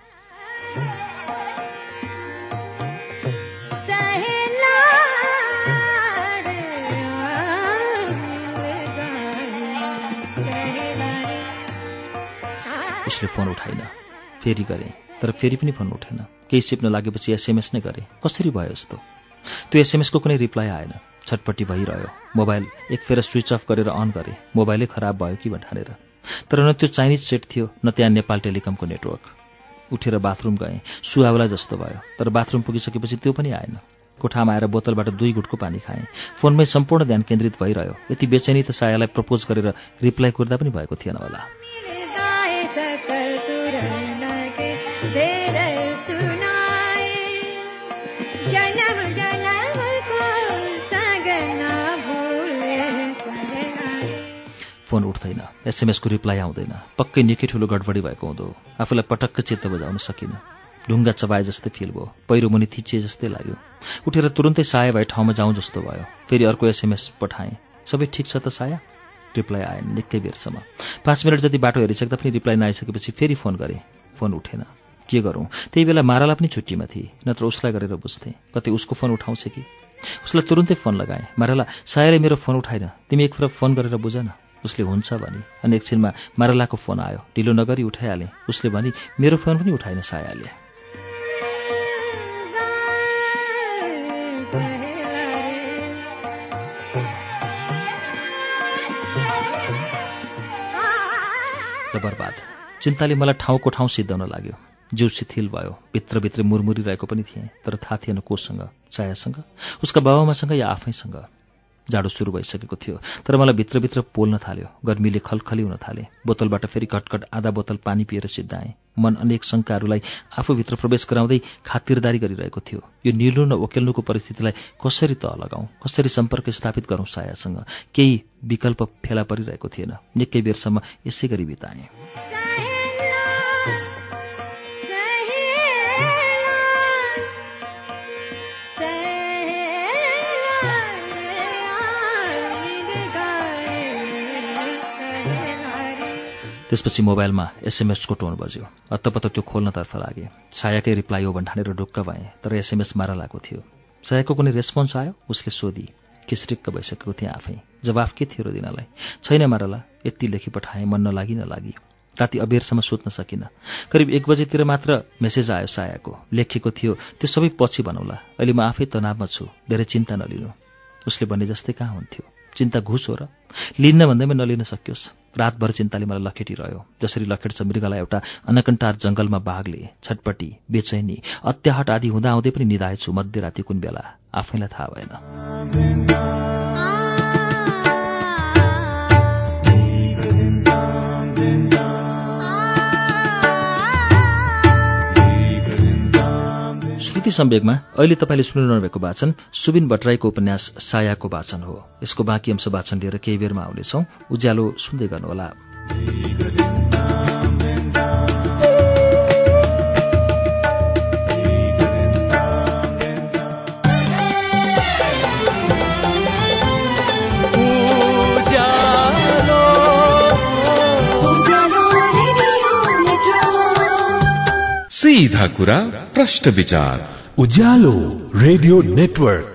उसले फोन उठाइन। फेरि गरेँ तर फेरि पनि फोन उठेन। केही सिप्न लागेपछि एसएमएस नै गरेँ। कसरी भयो यस्तो? त्यो एसएमएसको कुनै रिप्लाई आएन। छटपट्टि भइरह्यो। मोबाइल एक फेर स्विच अफ गरेर अन गरेँ। मोबाइलै खराब भयो कि भनेर तर न त्यो चाइनिज सेट थियो न त्यहाँ नेपाल टेलिकमको नेटवर्क। उठेर बाथरुम गएँ। सुहावला जस्तो भयो। तर बाथरुम पुगिसकेपछि त्यो पनि आएन। कोठामा आएर बोतलबाट दुई गुटको पानी खाएँ। फोनमै सम्पूर्ण ध्यान केन्द्रित भइरह्यो। यति बेचैनी त सायालाई प्रपोज गरेर रिप्लाई कुर्दा पनि भएको थिएन होला। उठ्दैन एसएमएसको रिप्लाई आउँदैन। पक्कै निकै ठुलो गडबडी भएको हुँदो। आफूलाई पटक्क चित्त बजाउन सकिनँ। ढुङ्गा चबाए जस्तै फिल भयो। पहिरो मुनि थिचिए जस्तै लाग्यो। उठेर तुरुन्तै साया भए ठाउँमा जाउँ जस्तो भयो। फेरि अर्को एसएमएस पठाएँ। सबै ठिक छ त साया? रिप्लाई आएन निकै बेरसम्म। पाँच मिनट जति बाटो हेरिसक्दा पनि रिप्लाई नआइसकेपछि फेरि फोन गरेँ। फोन उठेन। के गरौँ? त्यही बेला माराला पनि छुट्टीमा थिए। नत्र उसलाई गरेर बुझ्थेँ। कतै उसको फोन उठाउँछ कि? उसलाई तुरुन्तै फोन लगाएँ। माराला सायरै मेरो फोन उठाएन। तिमी एक फोन गरेर बुझ न। उसले हुन्छ भने। अनि एकछिनमा मारालाको फोन आयो। ढिलो नगरी उठाइहालेँ। उसले भने मेरो फोन पनि उठाएन सायाले। [laughs] र बर्बाद चिन्ताले मलाई ठाउँको ठाउँ सिद्धाउन लाग्यो। जिउ शिथिल भयो। भित्रभित्र मुरमुरी रहेको पनि थिएँ। तर थाहा थिएन कोसँग सायासँग उसका बाबामासँग या आफैसँग। जाडो सुरु भइसकेको थियो। तर मलाई भित्रभित्र पोल्न थाल्यो। गर्मीले खलखली हुन थाले। बोतलबाट फेरि घटघट आधा बोतल पानी पिएर सिद्धाएँ। मन अनेक शङ्काहरूलाई आफूभित्र प्रवेश गराउँदै खातिरदारी गरिरहेको थियो। यो निल्नु न ओकेल्नुको परिस्थितिलाई कसरी तह लगाउँ कसरी सम्पर्क स्थापित गरौँ सायासँग? केही विकल्प फेला परिरहेको थिएन। निकै बेरसम्म यसै गरी बिताएँ। त्यसपछि मोबाइलमा एसएमएसको टोन बज्यो। अत्तपत्त त्यो खोल्नतर्फ लागे। सायाकै रिप्लाई हो भन्ठानेर ढुक्क भएँ तर एसएमएस मारा लागेको थियो। सायाको कुनै रेस्पोन्स आयो? उसले सोधी। किस्रिक्क भइसकेको थिएँ आफै। जवाफ के थियो दिनलाई? छैन मारला यति लेखी पठाएँ मन नलागी नलागी। राति अबेरसम्म सुत्न सकिनँ। करिब एक बजेतिर मात्र मेसेज आयो सायाको लेखेको थियो त्यो सबै पछि भनौँला। अहिले म आफै तनावमा छु। धेरै चिन्ता नलिनु। उसले भने जस्तै कहाँ हुन्थ्यो। चिन्ता घुस हो र? लिन्न भन्दैमा नलिन सकियोस्। रातभर चिन्ताले मलाई लखेटिरह्यो। जसरी लखेट्छ मृगलाई एउटा अनकन्टार जङ्गलमा बाघले छटपटी बेचैनी अत्याहट आदि हुँदाहुँदै पनि निधाएछु मध्यराति कुन बेला। आफैलाई थाहा भएन। सम्वेकमा अहिले तपाईँले सुनिरहनु भएको वाचन सुबिन भट्टराईको उपन्यास सायाको वाचन हो। यसको बाँकी अंश वाचन लिएर केही बेरमा आउनेछौँ। उज्यालो सुन्दै गर्नुहोला। सीधा कुरा प्रश्न विचार। Ujyaalo radio network.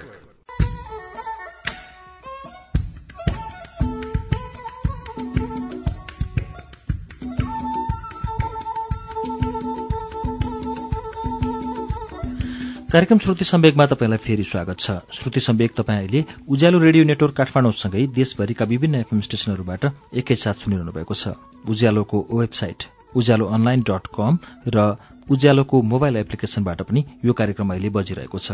कार्यक्रम श्रुति सम्वेकमा तपाईँलाई फेरि स्वागत छ। श्रुति सम्वेक तपाईँ अहिले उज्यालो रेडियो नेटवर्क काठमाडौँसँगै देशभरिका विभिन्न एफएम स्टेशनहरूबाट एकैसाथ सुनिरहनु भएको छ। उज्यालोको website Ujyaalo online dot com र उज्यालोको मोबाइल एप्लिकेशनबाट पनि यो कार्यक्रम अहिले बजिरहेको छ।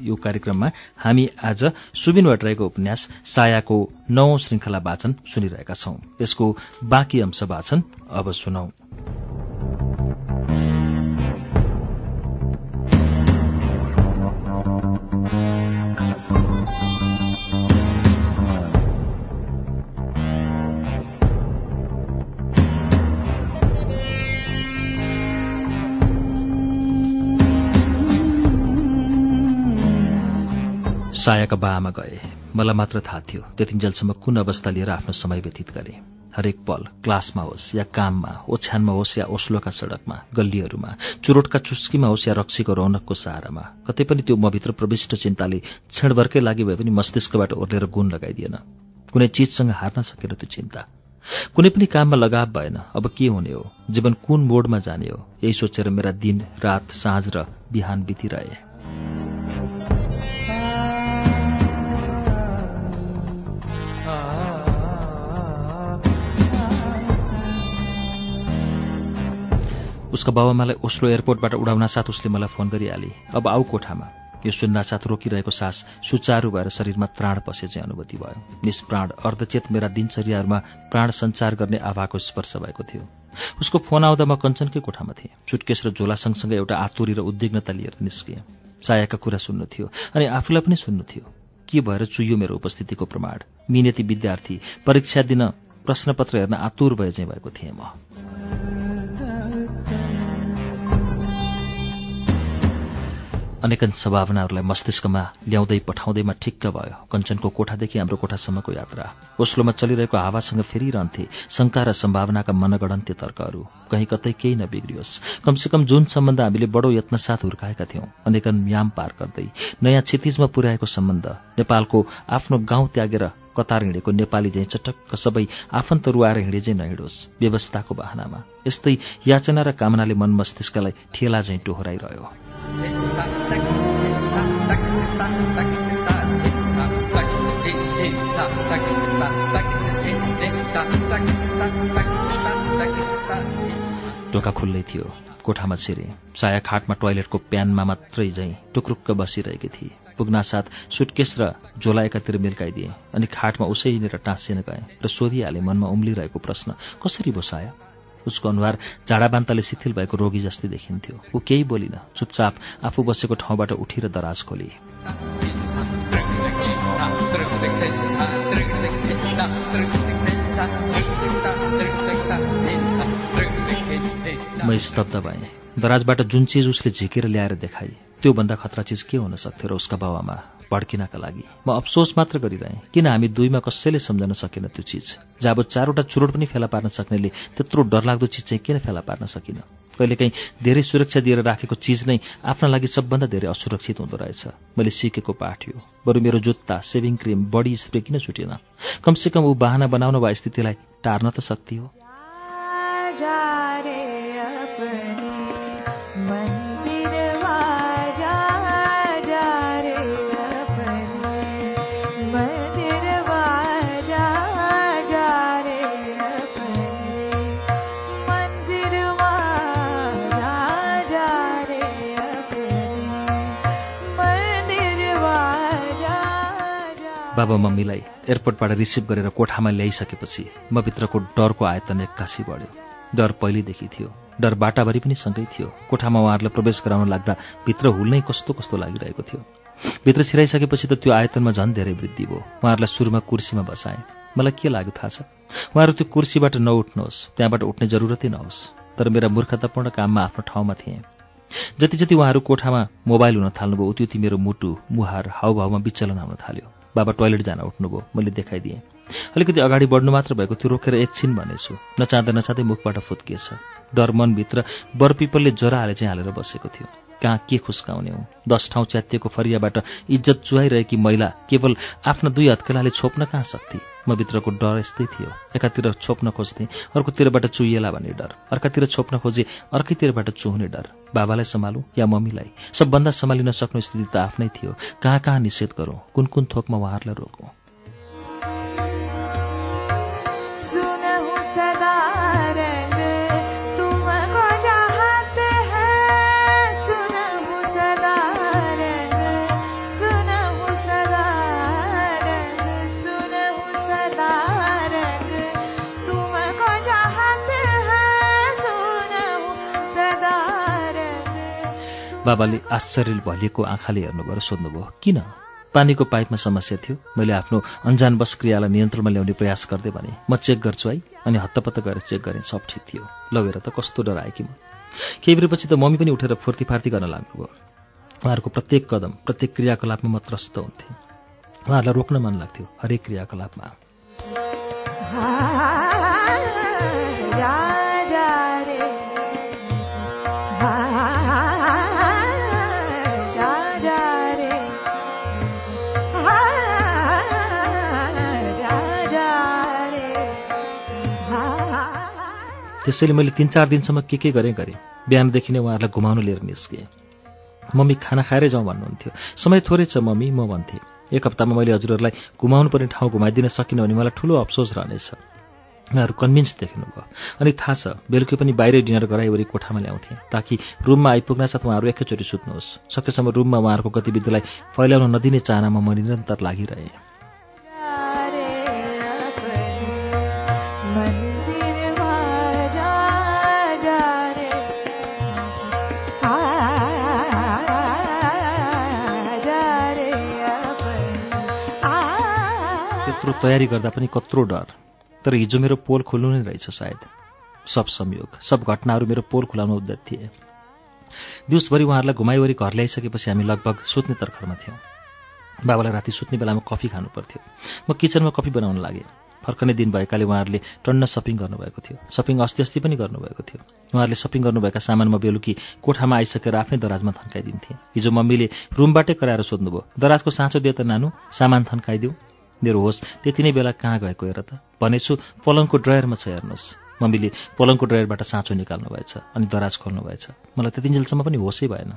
यो कार्यक्रममा हामी आज सुबिन भट्टराईको उपन्यास सायाको नौ श्रृङ्खला वाचन सुनिरहेका छौं। यसको बाँकी अंश वाचन अब सुनौ। सायाका बाआमा गए। मलाई मात्र थाहा थियो त्यतिन्जेलसम्म कुन अवस्था लिएर आफ्नो समय व्यतीत गरे। हरेक पल क्लासमा होस् या काममा ओछ्यानमा होस् या ओस्लोका सड़कमा गल्लीहरूमा चुरोटका चुस्कीमा होस् या रक्सीको रौनकको सहारामा कतै पनि त्यो मभित्र प्रविष्ट चिन्ताले क्षणभरकै लागि भए पनि मस्तिष्कबाट ओर्लेर गुण लगाइदिएन। कुनै चिजसँग हार्न सकेन त्यो चिन्ता। कुनै पनि काममा लगाव भएन। अब के हुने हो? जीवन कुन मोडमा जाने हो? यही सोचेर मेरा दिन रात साँझ र बिहान बितिरहे। उसका बाबामालाई ओस्लो एयरपोर्टबाट उडाउन साथ उसले मलाई फोन गरिहाले। अब आऊ कोठामा। यो सुन्नासाथ रोकिरहेको सास सुचारू भएर शरीरमा प्राण पसे चाहिँ अनुभूति भयो। निष्प्राण अर्धचेत मेरा दिनचर्याहरूमा प्राण सञ्चार गर्ने आभाको स्पर्श भएको थियो। उसको फोन आउँदा म कञ्चनकै कोठामा थिएँ। सुटकेस र झोला सँगसँगै एउटा आतुरी र उद्विग्नता लिएर निस्किएँ सायाका कुरा सुन्नु थियो अनि आफूलाई पनि सुन्नु थियो। के भएर चुइयो मेरो उपस्थितिको प्रमाण? मिनेती विद्यार्थी परीक्षा दिन प्रश्नपत्र हेर्न आतुर भए चाहिँ भएको थिएँ म। अनेकन सम्भावनाहरूलाई मस्तिष्कमा ल्याउँदै पठाउँदैमा ठिक्क भयो। कञ्चनको कोठादेखि हाम्रो कोठासम्मको यात्रा। ओस्लोमा चलिरहेको हावासँग फेरिरहन्थे शङ्का र सम्भावनाका मनगणन्त्य तर्कहरू। कहीँ कतै केही नबिग्रियोस्। कमसेकम जुन सम्बन्ध हामीले बडो यत्नसाथ हुर्काएका थियौं। अनेकन म्याम पार गर्दै नयाँ क्षितिजमा पुर्याएको सम्बन्ध नेपालको आफ्नो गाउँ त्यागेर कतार हिँडेको नेपाली झैँ चटक्क सबै आफन्त रुवाएर हिँडे चाहिँ नहिँडोस् व्यवस्थाको बहानामा। यस्तै याचना र कामनाले मन मस्तिष्कलाई ठेला झैँ टोहोराइरह्यो ढोका खुल्लै थियो। कोठामा छिरे। साया खाटमा टोयलेटको प्यानमा मात्रै झैँ टुक्रुक्क बसिरहेकी थिए पुग्नासाथ सुटकेस र झोला एकातिर अनि खाटमा उसैनिर टाँसिन गए र सोधिहाले मनमा उम्लिरहेको प्रश्न कसरी भो साया? उसको अनुहार झाडाबान्ताले शिथिल भएको रोगी जस्तै देखिन्थ्यो। ऊ केही बोलिन चुपचाप आफू बसेको ठाउँबाट उठेर दराज खोली म स्तब्ध भएँ। दराजबाट जुन चिज उसले झिकेर ल्याएर देखाए त्योभन्दा खतरा चिज के हुन सक्थ्यो र उसका बाबामा? भड्किनका लागि। म अफसोस मात्र गरिरहेँ किन हामी दुईमा कसैले सम्झन सकेन त्यो चिज। जब चारवटा चुरोट पनि फेला पार्न सक्नेले त्यत्रो डरलाग्दो चिज चाहिँ किन फेला पार्न सकिन? कहिलेकाहीँ धेरै सुरक्षा दिएर राखेको चिज नै आफ्ना लागि सबभन्दा धेरै असुरक्षित हुँदो रहेछ। मैले सिकेको पाठ यो। बरु मेरो जुत्ता सेभिङ क्रिम बडी स्प्रे किन छुटेन? कमसेकम ऊ बाहना बनाउन वा स्थितिलाई टार्न त सक्ति बाबा मम्मीलाई एयरपोर्टबाट रिसिभ गरेर कोठामा ल्याइसकेपछि म भित्रको डरको आयतन एक्कासी बढ्यो। डर पहिल्यैदेखि थियो। डर बाटाभरि पनि सँगै थियो। कोठामा उहाँहरूलाई प्रवेश गराउन लाग्दा भित्र हुल्नै कस्तो कस्तो लागिरहेको थियो। भित्र छिराइसकेपछि त त्यो आयतनमा झन् धेरै वृद्धि भयो। उहाँहरूलाई सुरुमा कुर्सीमा बसाएँ। मलाई के लाग्यो थाहा छ? उहाँहरू त्यो कुर्सीबाट नउठ्नुहोस्। त्यहाँबाट उठ्ने जरुरतै नहोस् तर मेरा मूर्खतापूर्ण काममा आफ्नो ठाउँमा थिएँ। जति जति उहाँहरू कोठामा मोबाइल हुन थाल्नुभयो उति उति मेरो मुटु मुहार हाउभाउमा विचलन आउन थाल्यो। बाबा टोइलेट जान उठ्नुभयो। मैले देखाइदिएँ। अलिकति अगाडि बढ्नु मात्र भएको त्यो रोकेर एकछिन भनेछु। नचाहँदा नचाहँदै मुखबाट फुत्किएछ। डर मनभित्र बरपिपलले ज्वरो हाले चाहिँ हालेर बसेको थियो। कहाँ के खुस्काउने हो दस ठाउँ च्यातिएको फरियाबाट इज्जत चुहाइरहेकी महिला केवल आफ्ना दुई हत्केलाले छोप्न कहाँ सक्थे? म भित्रको डर यस्तै थियो। एकातिर छोप्न खोज्थेँ अर्कोतिरबाट चुहिएला भन्ने डर। अर्कातिर छोप्न खोजे अर्कैतिरबाट चुहुने डर। बाबालाई सम्हालौँ या मम्मीलाई? सबभन्दा सम्हालिन सक्नु स्थिति त आफ्नै थियो। कहाँ कहाँ निषेध गरौँ? कुन कुन थोकमा उहाँहरूलाई रोकौँ? बाबाले आश्चर्य भलिएको आँखाले हेर्नुभयो र सोध्नुभयो किन? पानीको पाइपमा समस्या थियो। मैले आफ्नो अन्जानवश क्रियालाई नियन्त्रणमा ल्याउने प्रयास गर्दै भने म चेक गर्छु है अनि हत्तपत्त गरेर चेक गरेँ। सब ठिक थियो। लगेर त कस्तो डराएँ कि म। केही बेरपछि त मम्मी पनि उठेर फुर्तीफार्ती गर्न लाग्नुभयो। उहाँहरूको प्रत्येक कदम प्रत्येक क्रियाकलापमा म त्रस्त हुन्थेँ। उहाँहरूलाई रोक्न मन लाग्थ्यो हरेक क्रियाकलापमा। [laughs] त्यसैले मैले तिन चार दिनसम्म के के गरेँ गरेँ। बिहानदेखि नै उहाँहरूलाई घुमाउन लिएर निस्केँ। मम्मी खाना खाएरै जाउँ भन्नुहुन्थ्यो। समय थोरै छ मम्मी म भन्थेँ। एक हप्तामा मैले हजुरहरूलाई घुमाउनु पर्ने ठाउँ घुमाइदिन सकिनँ भने मलाई ठुलो अफसोस रहनेछ। उहाँहरू कन्भिन्स देख्नुभयो। अनि थाहा छ बेलुकी पनि बाहिरै डिनर गराइवरी कोठामा ल्याउँथेँ ताकि रुममा आइपुग्न साथ उहाँहरू एकैचोटि सुत्नुहोस्। सकेसम्म रुममा उहाँहरूको गतिविधिलाई फैलाउन नदिने चाहनामा म निरन्तर लागिरहेँ। तयारी गर्दा पनि कत्रो डर। तर हिजो मेरो पोल खुल्नु नै रहेछ सायद। सब संयोग सब घटनाहरू मेरो पोल खुलाउन उद्यत थिए। दिउँसभरि उहाँहरूलाई घुमाइवरी घर ल्याइसकेपछि हामी लगभग सुत्ने तर्खरमा थियौँ। बाबालाई राति सुत्ने बेलामा कफी खानु पर्थ्यो। म किचनमा कफी बनाउन लागेँ। फर्कने दिन भएकाले उहाँहरूले टन्न सपिङ गर्नुभएको थियो। सपिङ अस्ति अस्ति पनि गर्नुभएको थियो। उहाँहरूले सपिङ गर्नुभएका सामान म बेलुकी कोठामा आइसकेर आफ्नै दराजमा थन्काइदिन्थेँ। हिजो मम्मीले रुमबाटै कराएर सोध्नुभयो दराजको साँचो दिए त नानु? सामान थन्काइदिउँ मेरो होस् त्यति नै बेला कहाँ गएको हेर त? भनेछु पलङको ड्रयरमा छ हेर्नुहोस्। मम्मीले पलङको ड्रयरबाट साँचो निकाल्नु भएछ अनि दराज खोल्नु भएछ। मलाई त्यतिन्जेलसम्म पनि होसै भएन।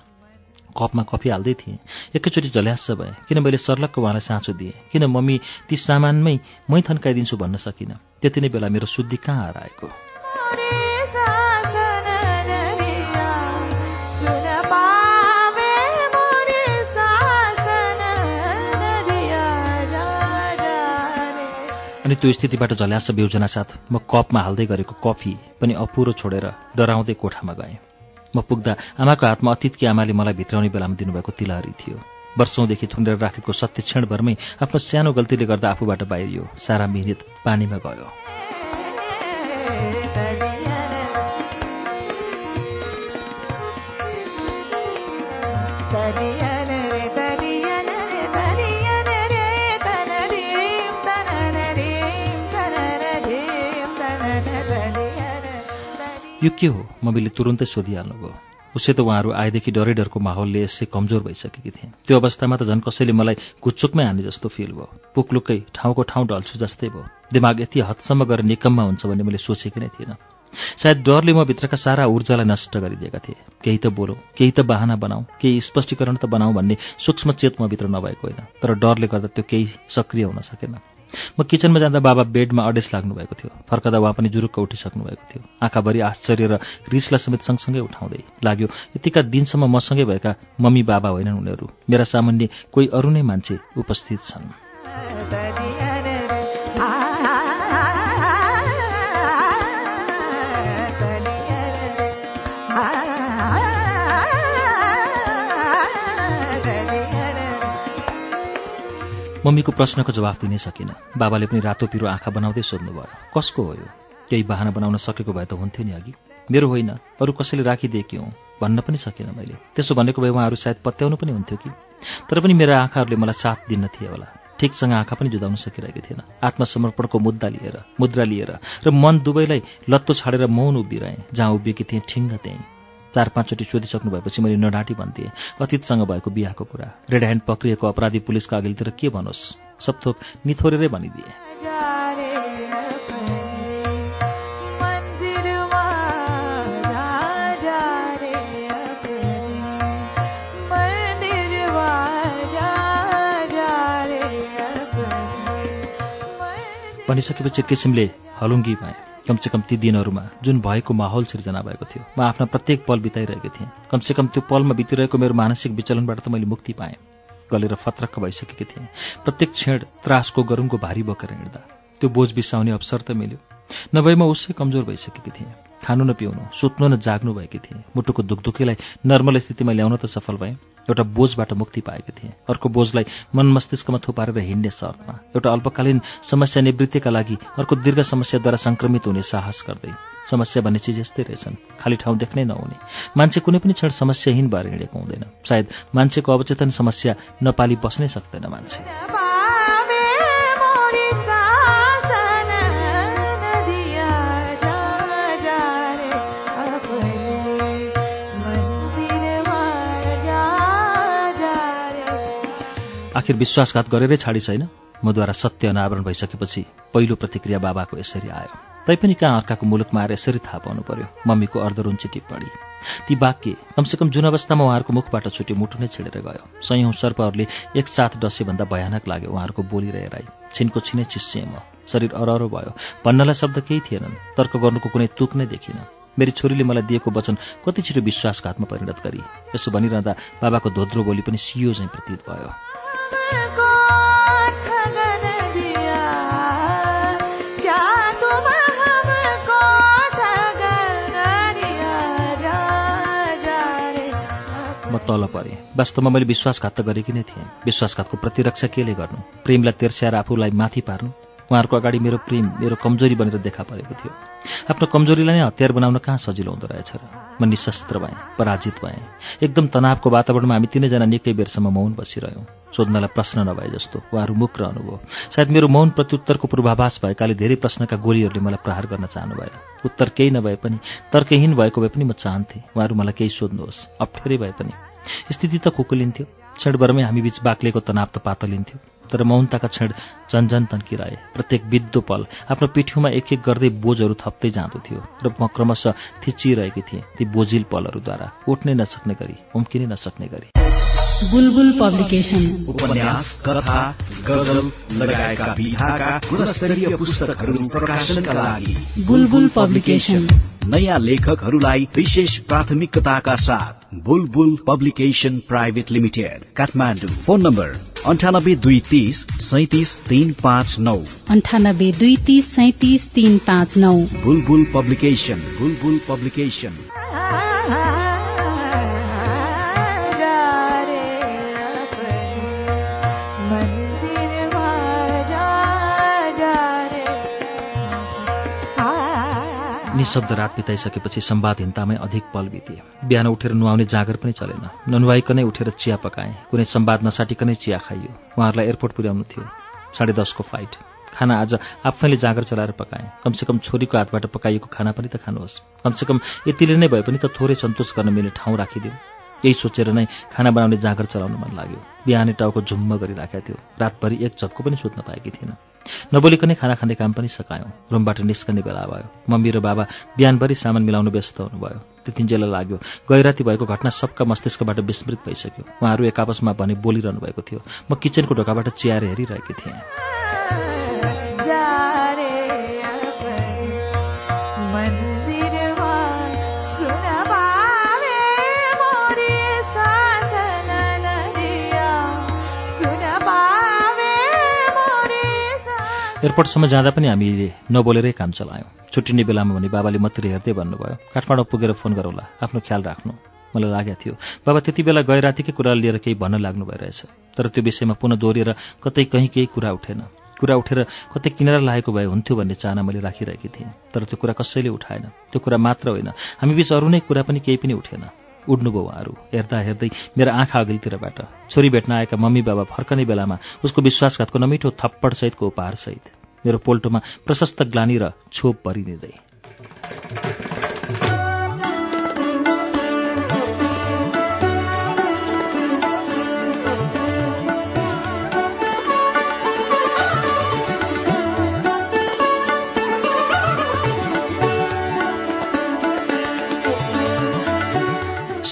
कपमा कफी हाल्दै थिएँ। एकैचोटि झल्यास्स भएँ किन मैले सर्लक्क उहाँलाई साँचो दिएँ? किन मम्मी ती सामानमै मै थन्काइदिन्छु भन्न सकिनँ? त्यति नै बेला मेरो शुद्धि कहाँ हराएको? अनि त्यो स्थितिबाट झल्यास साथ म कपमा हाल्दै गरेको कफी पनि अपुरो छोडेर डराउँदै कोठामा गएँ। म पुग्दा आमाको हातमा अतीतकी आमाले मलाई भित्राउने बेलामा दिनुभएको तिलहरी थियो। वर्षौँदेखि थुनेर राखेको सत्य क्षणभरमै आफ्नो सानो गल्तीले गर्दा आफूबाट बाहिरियो। सारा मिहिनेत पानीमा गयो। यो के हो? मम्मीले तुरुन्तै सोधिहाल्नुभयो। उसै त उहाँहरू आएदेखि डरै डरको माहौलले यसै कमजोर भइसकेकी थिएँ। त्यो अवस्थामा त झन् कसैले मलाई गुच्चुकमै हाने जस्तो फिल भयो। पुक्लुकै ठाउँको ठाउँ ढल्छु जस्तै भयो। दिमाग यति हदसम्म गएर निकम्मा हुन्छ भन्ने मैले सोचेकी नै थिइनँ। सायद डरले म भित्रका सारा ऊर्जालाई नष्ट गरिदिएका थिए। केही त बोलौँ केही त बाहना बनाऊ केही स्पष्टीकरण त बनाऊ भन्ने सूक्ष्म चेत म भित्र नभएको होइन। तर डरले गर्दा त्यो केही सक्रिय हुन सकेन। म किचनमा जाँदा बाबा बेडमा अडेस लाग्नु भएको थियो। फर्कदा उहाँ पनि जुरुक्क उठिसक्नु भएको थियो। आँखाभरि आश्चर्य र रिसलाई समेत सँगसँगै उठाउँदै लाग्यो यतिका दिनसम्म मसँगै भएका मम्मी बाबा होइनन् उनीहरू। मेरा सामान्य कोही अरू नै मान्छे उपस्थित छन्। मम्मीको प्रश्नको जवाफ दिनै सकिनँ। बाबाले पनि रातो पिरो आँखा बनाउँदै सोध्नुभयो कसको हो यो? केही बाहना बनाउन सकेको भए त हुन्थ्यो नि अघि। मेरो होइन अरू कसैले राखिदिएकी हुँ भन्न पनि सकिनँ मैले। त्यसो भनेको भए उहाँहरू सायद पत्याउनु पनि हुन्थ्यो कि? तर पनि मेरा आँखाहरूले मलाई साथ दिन थिए होला। ठिकसँग आँखा पनि जुदाउन सकिरहेको थिएन। आत्मसमर्पणको मुद्दा लिएर मुद्रा लिएर र मन दुवैलाई लत्तो छाडेर मौन उभिरहेँ जहाँ उभिएकी थिएँ ठिङ्ग त्यहीँ। चार पाँचचोटि सोधिसक्नु भएपछि मैले नडाँटी भन्थेँ अतीतसँग भएको बिहाको कुरा। रेड ह्यान्ड पक्रिएको अपराधी पुलिसका अघिल्तिर के भनोस् सब थोक निथोरेरै भनिदिए। भनिसकेपछि किसिमले हलुङ्गी भएँ। कमसेकम ती दिनहरूमा जुन भएको माहौल सिर्जना भएको थियो म आफ्ना प्रत्येक पल बिताइरहेको थिएँ। कमसेकम त्यो पलमा बितिरहेको मेरो मानसिक विचलनबाट त मैले मुक्ति पाएँ। गलेर फत्रक्क भइसकेकी थिएँ। प्रत्येक क्षण त्रासको गरुङको भारी बोकेर हिँड्दा त्यो बोझ बिसाउने अवसर त मिल्यो। नभए म उसै कमजोर भइसकेकी थिएँ। खानु न पिउनु सुत्नु न जाग्नु भएकी थिएँ। मुटुको दुखदुखीलाई नर्मल स्थितिमा ल्याउन त सफल भएँ। एउटा बोझबाट मुक्ति पाएकी थिएँ। अर्को बोझलाई मन मस्तिष्कमा थुपारेर हिँड्ने शर्तमा। एउटा अल्पकालीन समस्या निवृत्तिका लागि अर्को दीर्घ समस्याद्वारा सङ्क्रमित हुने साहस गर्दै। समस्या भन्ने चिज यस्तै रहेछन्। खाली ठाउँ देख्नै नहुने। मान्छे कुनै पनि क्षण समस्याहीन भएर हिँडेको हुँदैन। सायद मान्छेको अवचेतन समस्या नपाली बस्नै सक्दैन मान्छे। आखिर विश्वासघात गरेरै छाडी छैन। मद्वारा सत्य अनावरण भइसकेपछि पहिलो प्रतिक्रिया बाबाको यसरी आयो। तैपनि कहाँ अर्काको मुलुकमा आएर यसरी थाहा पाउनु पर्यो? मम्मीको अर्धरुन्ची टिप्पणी ती वाक्य कमसेकम जुन अवस्थामा उहाँहरूको मुखबाट छुट्यो मुटु नै छिडेर गयो। सयौँ सर्पहरूले एकसाथ डसेभन्दा भयानक लाग्यो उहाँहरूको बोली र हेराइ। छिनको छिनै चिस्सिएँ म। शरीर अरहरो भयो। भन्नलाई शब्द केही थिएनन्। तर्क गर्नुको कुनै तुक नै देखिनँ। मेरी छोरीले मलाई दिएको वचन कति छिटो विश्वासघातमा परिणत गरी। यसो भनिरहँदा बाबाको धोद्रो बोली पनि सियो चाहिँ प्रतीत भयो। म तल परेँ। वास्तवमा मैले विश्वासघात त गरेकी नै थिएँ। विश्वासघातको प्रतिरक्षा केले गर्नु? प्रेमलाई तेर्स्याएर आफूलाई माथि पार्नु? उहाँहरूको अगाडि मेरो प्रेम मेरो कमजोरी बनेर देखा परेको थियो। आफ्नो कमजोरीलाई नै हतियार बनाउन कहाँ सजिलो हुँदो रहेछ र? म निशस्त्र भएँ पराजित भएँ। एकदम तनावको वातावरणमा हामी तिनैजना निकै बेरसम्म मौन बसिरह्यौँ। सोध्नलाई प्रश्न नभए जस्तो उहाँहरू मुख रहनु भयो सायद मेरो मौन प्रत्युत्तरको पूर्वाभास भएकाले धेरै प्रश्नका गोलीहरूले मलाई प्रहार गर्न चाहनु भएन उत्तर केही नभए पनि तर्कहीन भएको भए पनि म चाहन्थेँ। उहाँहरू मलाई केही सोध्नुहोस्। अप्ठ्यारै भए पनि। स्थिति त कुकुलिन्थ्यो क्षणभरमै हामी बीच बाक्लेको तनाव त पातलिन्थ्यो तर मौनताका क्षण झन्झन तन्किरहे प्रत्येक बित्दो पल आफ्नो पिठ्यौमा एक एक गर्दै बोझहरू थप्दै जाँदो थियो र म क्रमशः थिचिरहेकी थिएँ ती बोझिल पलहरूद्वारा। उठ्नै नसक्ने गरी उम्किनै नसक्ने गरी। बुलबुल पब्लिकेशन। उपन्यास कथा गजल लगायतका विधाका गुणस्तरीय पुस्तकहरू प्रकाशनका लागि। बुलबुल पब्लिकेशन। नयाँ लेखकहरूलाई विशेष प्राथमिकताका साथ Bulbul publication private limited Kathmandu. Phone number अन्ठानब्बे दुई तिस सैतिस तीन पाँच नौ। अन्ठानब्बे दुई तिस सैतिस तीन पाँच नौ। Bulbul publication Bulbul publication. निशब्द रात बिताइसकेपछि सम्वादहीनतामै अधिक पल बिते बिहान उठेर नुहाउने जाँगर पनि चलेन। ननुहाइकनै उठेर चिया पकाएँ। कुनै सम्वाद नसाटिकनै चिया खाइयो। उहाँहरूलाई एयरपोर्ट पुर्याउनु थियो। साढे दसको फ्लाइट। खाना आज आफैले जाँगर चलाएर पकाएँ। कमसेकम छोरीको हातबाट पकाइएको खाना पनि त खानुहोस्। कमसेकम यतिले नै भए पनि त थोरै सन्तोष गर्न मिल्ने ठाउँ राखिदिउँ यही सोचेर नै खाना बनाउने जाँगर चलाउन मन लाग्यो। बिहानै टाउको झुम्म गरिराखेको थियो। रातभरि एक झप्को पनि सुत्न पाएकी थिइनँ नबोलिकनै खाना खाने काम पनि सकायौँ। रुमबाट निस्कने बेला भयो। मम्मी र बाबा बिहानभरि सामान मिलाउनु व्यस्त हुनुभयो। त्यतिन्जेल लाग्यो। गैराती भएको घटना सबका मस्तिष्कबाट विस्मृत भइसक्यो। उहाँहरू एक आपसमा भने बोलिरहनु भएको थियो। म किचनको ढोकाबाट चियाएर हेरिरहेकी थिएँ। एयरपोर्टसम्म जाँदा पनि हामीले नबोलेरै काम चलायौँ। छुट्टिने बेलामा भने बाबाले मात्रै हेर्दै भन्नुभयो काठमाडौँ पुगेर फोन गरौँला आफ्नो ख्याल राख्नु। मलाई लागेको थियो बाबा त्यति बेला गए रातिकै कुरा लिएर केही भन्न लाग्नु भइरहेछ। तर त्यो विषयमा पुनः दोहोरिएर कतै कहीँ केही कुरा उठेन। कुरा उठेर कतै किनारा लागेको भए हुन्थ्यो भन्ने चाहना मैले राखिरहेकी थिएँ। तर त्यो कुरा कसैले उठाएन। त्यो कुरा मात्र होइन। हामी बिच अरू नै कुरा पनि केही पनि उठेन। उड्नुभयो उहाँहरू। हेर्दा हेर्दै मेरो आँखा अघिल्तिरबाट। छोरी भेट्न आएका मम्मी बाबा फर्कने बेलामा उसको विश्वासघातको नमिठो थप्पडसहितको उपहारसहित मेरो पोल्टोमा प्रशस्त ग्लानी र छोप भरिदिँदै।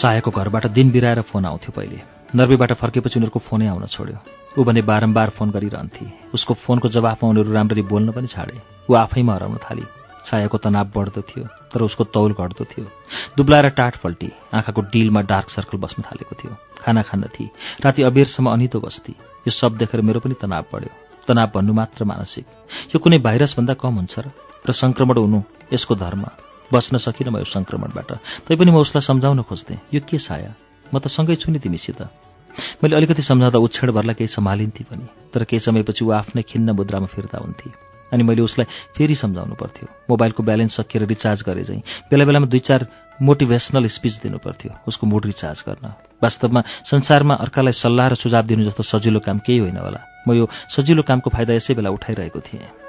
सायाको घरबाट दिन बिराएर फोन आउँथ्यो पहिले। नर्वेबाट फर्केपछि उनीहरूको फोनै आउन छोड्यो। ऊ भने बारम्बार फोन गरिरहन्थे। उसको फोनको जवाफमा उनीहरू राम्ररी बोल्न पनि छाडे। ऊ आफैमा हराउन थाली। छायाको तनाव बढ्दो थियो तर उसको तौल घट्दो थियो। दुब्लाएर टाट पल्टी आँखाको डिलमा डार्क सर्कल बस्न थालेको थियो। खाना खान्न थिए। राति अबेरसम्म अनितो बस्ती। यो सब देखेर मेरो पनि तनाव बढ्यो। तनाव भन्नु मात्र मानसिक। यो कुनै भाइरसभन्दा कम हुन्छ र सङ्क्रमण हुनु यसको धर्म। बस्न सकिनँ म यो सङ्क्रमणबाट। तैपनि म उसलाई सम्झाउन खोज्थेँ। यो के साया? म त सँगै छु नि तिमीसित। मैले अलिकति सम्झाउँदा उछेड भर्ला केही सम्हालिन्थेँ पनि तर केही समयपछि ऊ आफ्नै खिन्न मुद्रामा फिर्ता हुन्थे। अनि मैले उसलाई फेरि सम्झाउनु पर्थ्यो। मोबाइलको ब्यालेन्स सकिएर रिचार्ज गरे चाहिँ बेला बेलामा दुई चार मोटिभेसनल स्पिच दिनु पर्थ्यो उसको मुड रिचार्ज गर्न। वास्तवमा संसारमा अर्कालाई सल्लाह र सुझाव दिनु जस्तो सजिलो काम केही होइन होला। म यो सजिलो कामको फाइदा यसै बेला उठाइरहेको थिएँ।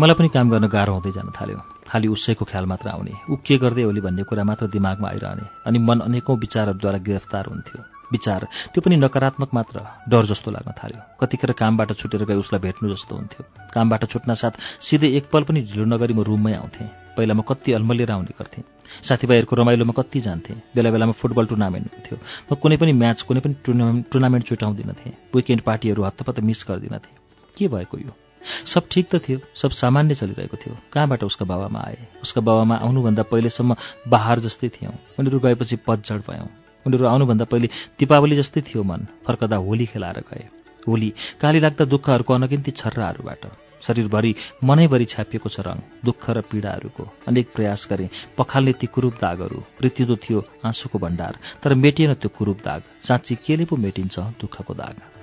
मलाई पनि काम गर्न गाह्रो हुँदै जान थाल्यो। खालि उसैको ख्याल मात्र आउने। ऊ के गर्दै होली भन्ने कुरा मात्र दिमागमा आइरहने अनि मन अनेकौँ विचारहरूद्वारा गिरफ्तार हुन्थ्यो। विचार त्यो पनि नकारात्मक मात्र डर जस्तो लाग्न थाल्यो। कतिखेर कामबाट छुटेर गए उसलाई भेट्नु जस्तो हुन्थ्यो। कामबाट छुट्न साथ सिधै एकपल पनि ढिलो नगरी म रुममै आउँथेँ। पहिला म कति अल्मलिएर आउने गर्थेँ। साथीभाइहरूको रमाइलोमा कति जान्थेँ। बेला बेलामा फुटबल टुर्नामेन्ट हुन्थ्यो। म कुनै पनि म्याच कुनै पनि टुर्नामेन्ट टुर्नामेन्ट छुटाउँदिनथेँ विकेन्ड पार्टीहरू हत्तपत्त मिस गर्दिनथेँ के भएको यो? सब ठिक त थियो सब सामान्य चलिरहेको थियो। कहाँबाट उसका बाबामा आए? उसका बाबामा आउनुभन्दा पहिलेसम्म बहार जस्तै थियौँ। उनीहरू गएपछि पतझड भयौँ। उनीहरू आउनुभन्दा पहिले दीपावली जस्तै थियो मन। फर्कदा होली खेलाएर गए। होली काली लाग्दा दुःखहरूको अनगिन्ती छर्राहरूबाट। शरीरभरि मनैभरि छ्यापिएको छ रङ दुःख र पीडाहरूको। अनेक प्रयास गरे पखाल्ने ती कुरूप दागहरू। रित्तिँदो थियो आँसुको भण्डार तर मेटिएन त्यो कुरूप दाग। साँच्ची केले पो मेटिन्छ दुःखको दाग?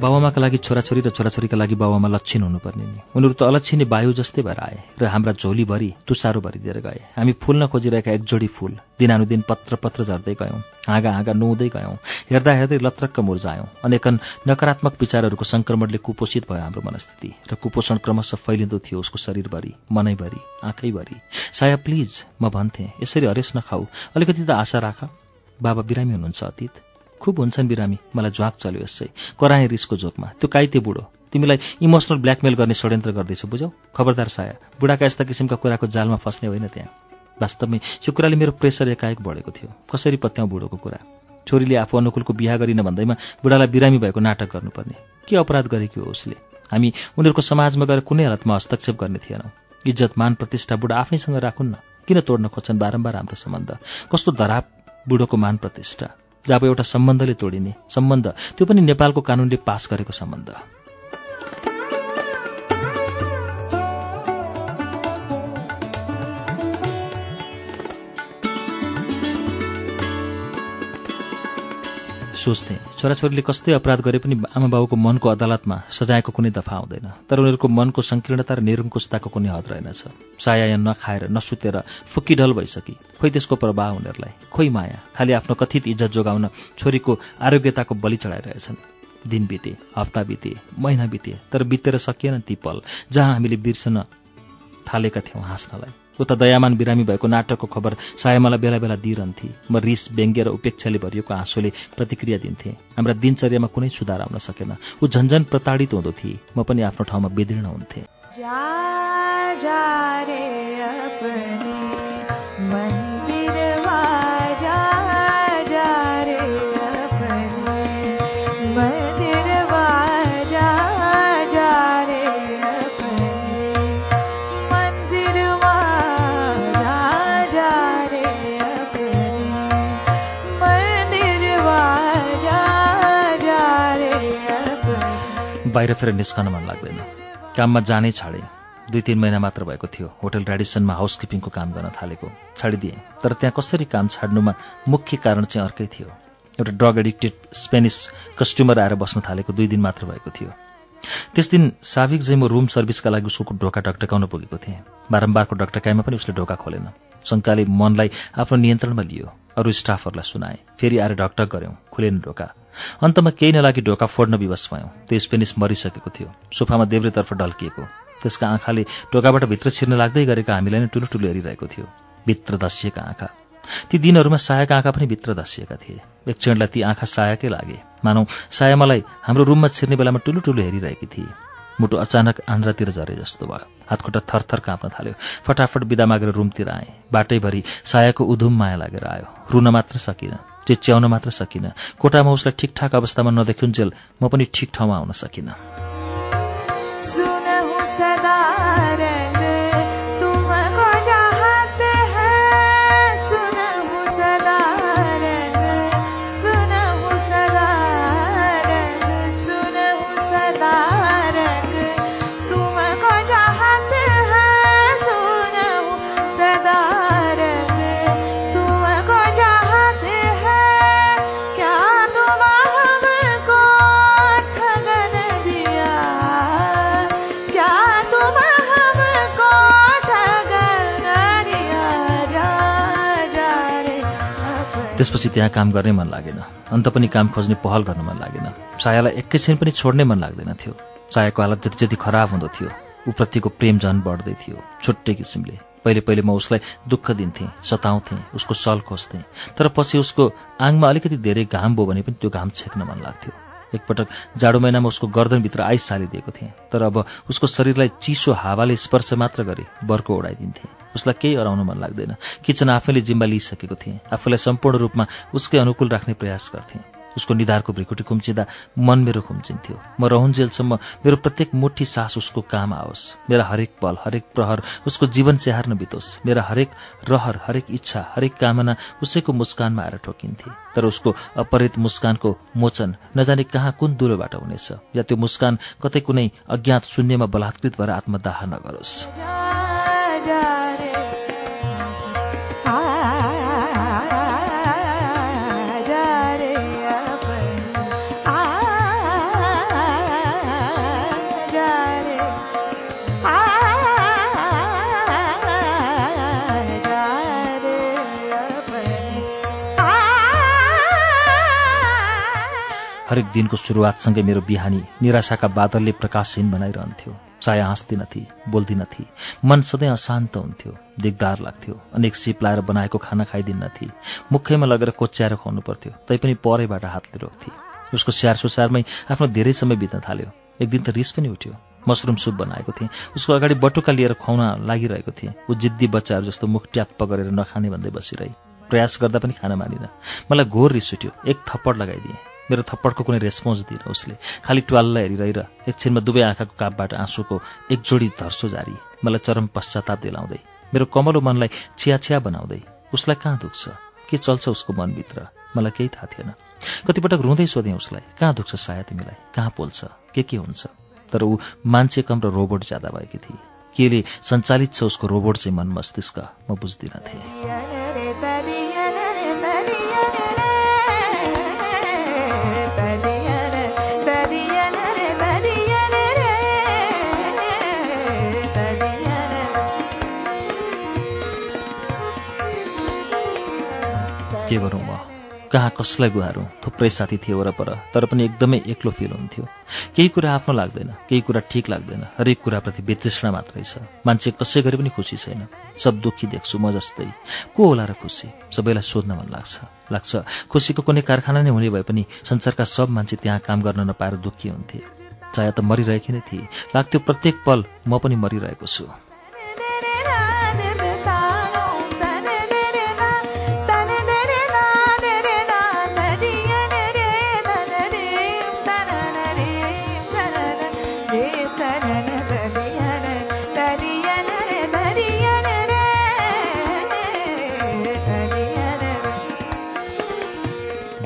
बाबामाका लागि छोराछोरी र छोराछोरीका लागि बाबामा लक्षण हुनुपर्ने नि। उनीहरू त अलक्षिने वायु जस्तै भएर आए र हाम्रा झोलीभरि तुसारो भरिदिएर गए। हामी फुल्न खोजिरहेका एक जोडी फुल दिनानुदिन पत्र पत्र झर्दै गयौँ हाँगा हाँगा नुहाउँदै गयौँ हेर्दा हेर्दै लत्रक्क मुर्जायौँ अनेकन नकारात्मक विचारहरूको सङ्क्रमणले कुपोषित भयो हाम्रो मनस्थिति र कुपोषण क्रमशः फैलिँदो थियो उसको शरीरभरि मनैभरि आँखैभरि। साया प्लिज म भन्थेँ यसरी हरेस नखाऊ। अलिकति त आशा राख। बाबा बिरामी हुनुहुन्छ अतीत। खुब हुन्छन् बिरामी। मलाई ज्वाक चल्यो यसै। कराएँ रिसको जोकमा। त्यो काइते बुढो। तिमीलाई इमोसनल ब्ल्याकमेल गर्ने षड्यन्त्र गर्दैछ बुझौ खबरदार साया। बुढाका यस्ता किसिमका कुराको जालमा फस्ने होइन त्यहाँ। वास्तवमै यो कुराले मेरो प्रेसर एकाएक बढेको थियो। कसरी पत्याउँ बुढोको कुरा? छोरीले आफू अनुकूलको बिहा गरिन भन्दैमा बुढालाई बिरामी भएको नाटक गर्नुपर्ने। के अपराध गरेकी हो उसले? हामी उनीहरूको समाजमा गएर कुनै हालतमा हस्तक्षेप गर्ने थिएनौँ। इज्जत मान प्रतिष्ठा बुढा आफैसँग राखुन् न। किन तोड्न खोज्छन् बारम्बार हाम्रो सम्बन्ध? कस्तो धराप बुढोको मान प्रतिष्ठा। जब एउटा सम्बन्धले तोडिने सम्बन्ध त्यो पनि नेपालको कानुनले पास गरेको सम्बन्ध सोच्थेँ। छोराछोरीले कस्तै अपराध गरे पनि आमा बाबुको मनको अदालतमा सजायको कुनै दफा आउँदैन। तर उनीहरूको मनको सङ्कीर्णता र निरङ्कुशताको कुनै हद रहेनछ। साया या नखाएर नसुतेर फुक्कीढल भइसकी। खोइ त्यसको प्रभाव उनीहरूलाई। खोइ माया। खालि आफ्नो कथित इज्जत जोगाउन छोरीको आरोग्यताको बलि चढाइरहेछन्। दिन बिते हप्ता बिते महिना बिते तर बितेर सकिएन ती पल जहाँ हामीले बिर्सन थालेका थियौँ हाँस्नलाई। उता दयामान बिरामी भएको नाटकको खबर सायमालाई बेला बेला दिइरहन्थे। म रिस व्यङ्ग्य र उपेक्षाले भरिएको आँसुले प्रतिक्रिया दिन्थेँ। हाम्रा दिनचर्यामा कुनै सुधार आउन सकेन। ऊ झन्झन प्रताडित हुँदो थिए। म पनि आफ्नो ठाउँमा बेदीर्ण हुन्थेँ। बाहिर फेर निस्कन मन लाग्दैन। काममा जानै छाडेँ। दुई तिन महिना मात्र भएको थियो। होटल रेडिसनमा हाउसकिपिङको काम गर्न थालेको। छाडिदिएँ। तर त्यहाँ कसरी काम छाड्नुमा मुख्य कारण चाहिँ अर्कै थियो। एउटा ड्रग एडिक्टेड स्पेनिस कस्टमर आएर बस्न थालेको दुई दिन मात्र भएको थियो। त्यस दिन साविक चाहिँ म रुम सर्भिसका लागि उसको ढोका टकटकाउन पुगेको थिएँ। बारम्बारको डकटकाइमा पनि उसले ढोका खोलेन। शङ्काले मनलाई आफ्नो नियन्त्रणमा लियो। अरू स्टाफहरूलाई सुनाए। फेरि आएर ढकटक गऱ्यौँ। खुलेन ढोका। अन्तमा केही नलागि ढोका फोड्न विवश भयौँ। त्यो स्पेनिस मरिसकेको थियो। सोफामा देब्रेतर्फ ढल्किएको। त्यसका आँखाले ढोकाबाट भित्र छिर्न लाग्दै गरेको हामीलाई नै ठुलो ठुलो हेरिरहेको थियो। भित्र धसिएका आँखा। ती दिनहरूमा सायाका आँखा पनि भित्र धसिएका थिए। एक क्षणलाई ती आँखा सायाकै लागे। मानौ साया मलाई हाम्रो रुममा छिर्ने बेलामा ठुलो हेरिरहेकी थिए। मुटु अचानक आन्द्रातिर झरे जस्तो भयो। हातखुट्टा थरथर काँप्न थाल्यो। फटाफट बिदा मागेर रुमतिर आएँ। बाटैभरि सायाको उधुम माया लागेर आयो। रुन मात्र सकिनँ चिच्याउन मात्र सकिनँ। कोठामा उसलाई ठिकठाक अवस्थामा नदेखुन्जेल म पनि ठिक ठाउँमा आउन सकिनँ। त्यसपछि त्यहाँ काम गर्ने मन लागेन। अन्त पनि काम खोज्ने पहल गर्न मन लागेन। सायालाई एकैछिन पनि छोड्नै मन लाग्दैन थियो। सायाको हालत जति जति खराब हुँदो थियो ऊप्रतिको प्रेम झन् बढ्दै थियो छुट्टै किसिमले। पहिले पहिले म उसलाई दुःख दिन्थेँ सताउँथेँ उसको सल खोज्थेँ। तर पछि उसको आङमा अलिकति धेरै घाम भयो भने पनि त्यो घाम छेक्न मन लाग्थ्यो। एकपटक जाडो महिनामा उसको गर्दनभित्र आइस सालिदिएको थिएँ। तर अब उसको शरीरलाई चिसो हावाले स्पर्श मात्र गरे बर्को उडाइदिन्थेँ। उसलाई केही अराउन मन लाग्दैन। किचन आफैले जिम्मा लिइसकेको थिएँ। आफूलाई सम्पूर्ण रूपमा उसकै अनुकूल राख्ने प्रयास गर्थेँ। उसको निधारको भ्रिकुटी खुम्चिँदा मन मेरो खुम्चिन्थ्यो। म रहन्जेलसम्म मेरो प्रत्येक मुठी सास उसको काम आओस्। मेरा हरेक पल हरेक प्रहर उसको जीवन स्याहार्न बितोस्। मेरा हरेक रहर हरेक इच्छा हरेक कामना उसैको मुस्कानमा आएर ठोकिन्थे। तर उसको अपरित मुस्कानको मोचन नजाने कहाँ कुन दुलोबाट हुनेछ? या त्यो मुस्कान कतै कुनै अज्ञात शून्यमा बलात्कृत भएर आत्मदाह नगरोस्। हरेक दिनको सुरुवातसँगै मेरो बिहानी निराशाका बादलले प्रकाशहीन बनाइरहन्थ्यो। चाया हाँस्दिनथी बोल्दिनथी। मन सधैँ अशान्त हुन्थ्यो दिगदार लाग्थ्यो। अनेक सिप लाएर बनाएको खाना खाइदिन्नथी। मुखैमा लगेर कोच्याएर खुवाउनु पर्थ्यो तैपनि परैबाट हातले रोक्थे उसको स्याहार सुसारमै आफ्नो धेरै समय बित्न थाल्यो। एक दिन त रिस पनि उठ्यो। मसरुम सुप बनाएको थिएँ। उसको अगाडि बटुका लिएर खुवाउन लागिरहेको थिएँ। ऊ जिद्दी बच्चाहरू जस्तो मुख ट्याप्प गरेर नखाने भन्दै बसिरहे। प्रयास गर्दा पनि खान मानिन। मलाई घोर रिस उठ्यो। एक थप्पड लगाइदिएँ। मेरो थप्पडको कुनै रेस्पोन्स दिएन उसले। खालि ट्वाललाई हेरिरहे र एकछिनमा दुवै आँखाको कापबाट आँसुको एक जोडी धर्सो जारी। मलाई चरम पश्चाताप दिलाउँदै मेरो कमलो मनलाई छिया छिया बनाउँदै उसलाई कहाँ दुख्छ? के चल्छ उसको मनभित्र? मलाई केही थाहा थिएन। कतिपटक रुँदै सोधेँ उसलाई कहाँ दुख्छ साया तिमीलाई? कहाँ पोल्छ? के के हुन्छ? तर ऊ मान्छे कम र रोबोट ज्यादा भएकी थिए। केले सञ्चालित छ उसको रोबोट चाहिँ मन मस्तिष्क? म बुझ्दिन थिएँ। के गरौँ म? कहाँ कसलाई गुहारौँ? थुप्रै साथी थिए वरपर तर पनि एकदमै एक्लो फिल हुन्थ्यो। केही कुरा आफ्नो लाग्दैन केही कुरा ठिक लाग्दैन। हरेक कुराप्रति वितृष्णा मात्रै छ। मान्छे कसै गरी पनि खुसी छैन। सब दुःखी देख्छु म जस्तै। को होला र खुसी? सबैलाई सोध्न मन लाग्छ। लाग्छ खुसीको कुनै कारखाना नै हुने भए पनि संसारका सब मान्छे त्यहाँ काम गर्न नपाएर दुःखी हुन्थे। चाहे त मरिरहेकी नै थिए। लाग्थ्यो प्रत्येक पल म पनि मरिरहेको छु।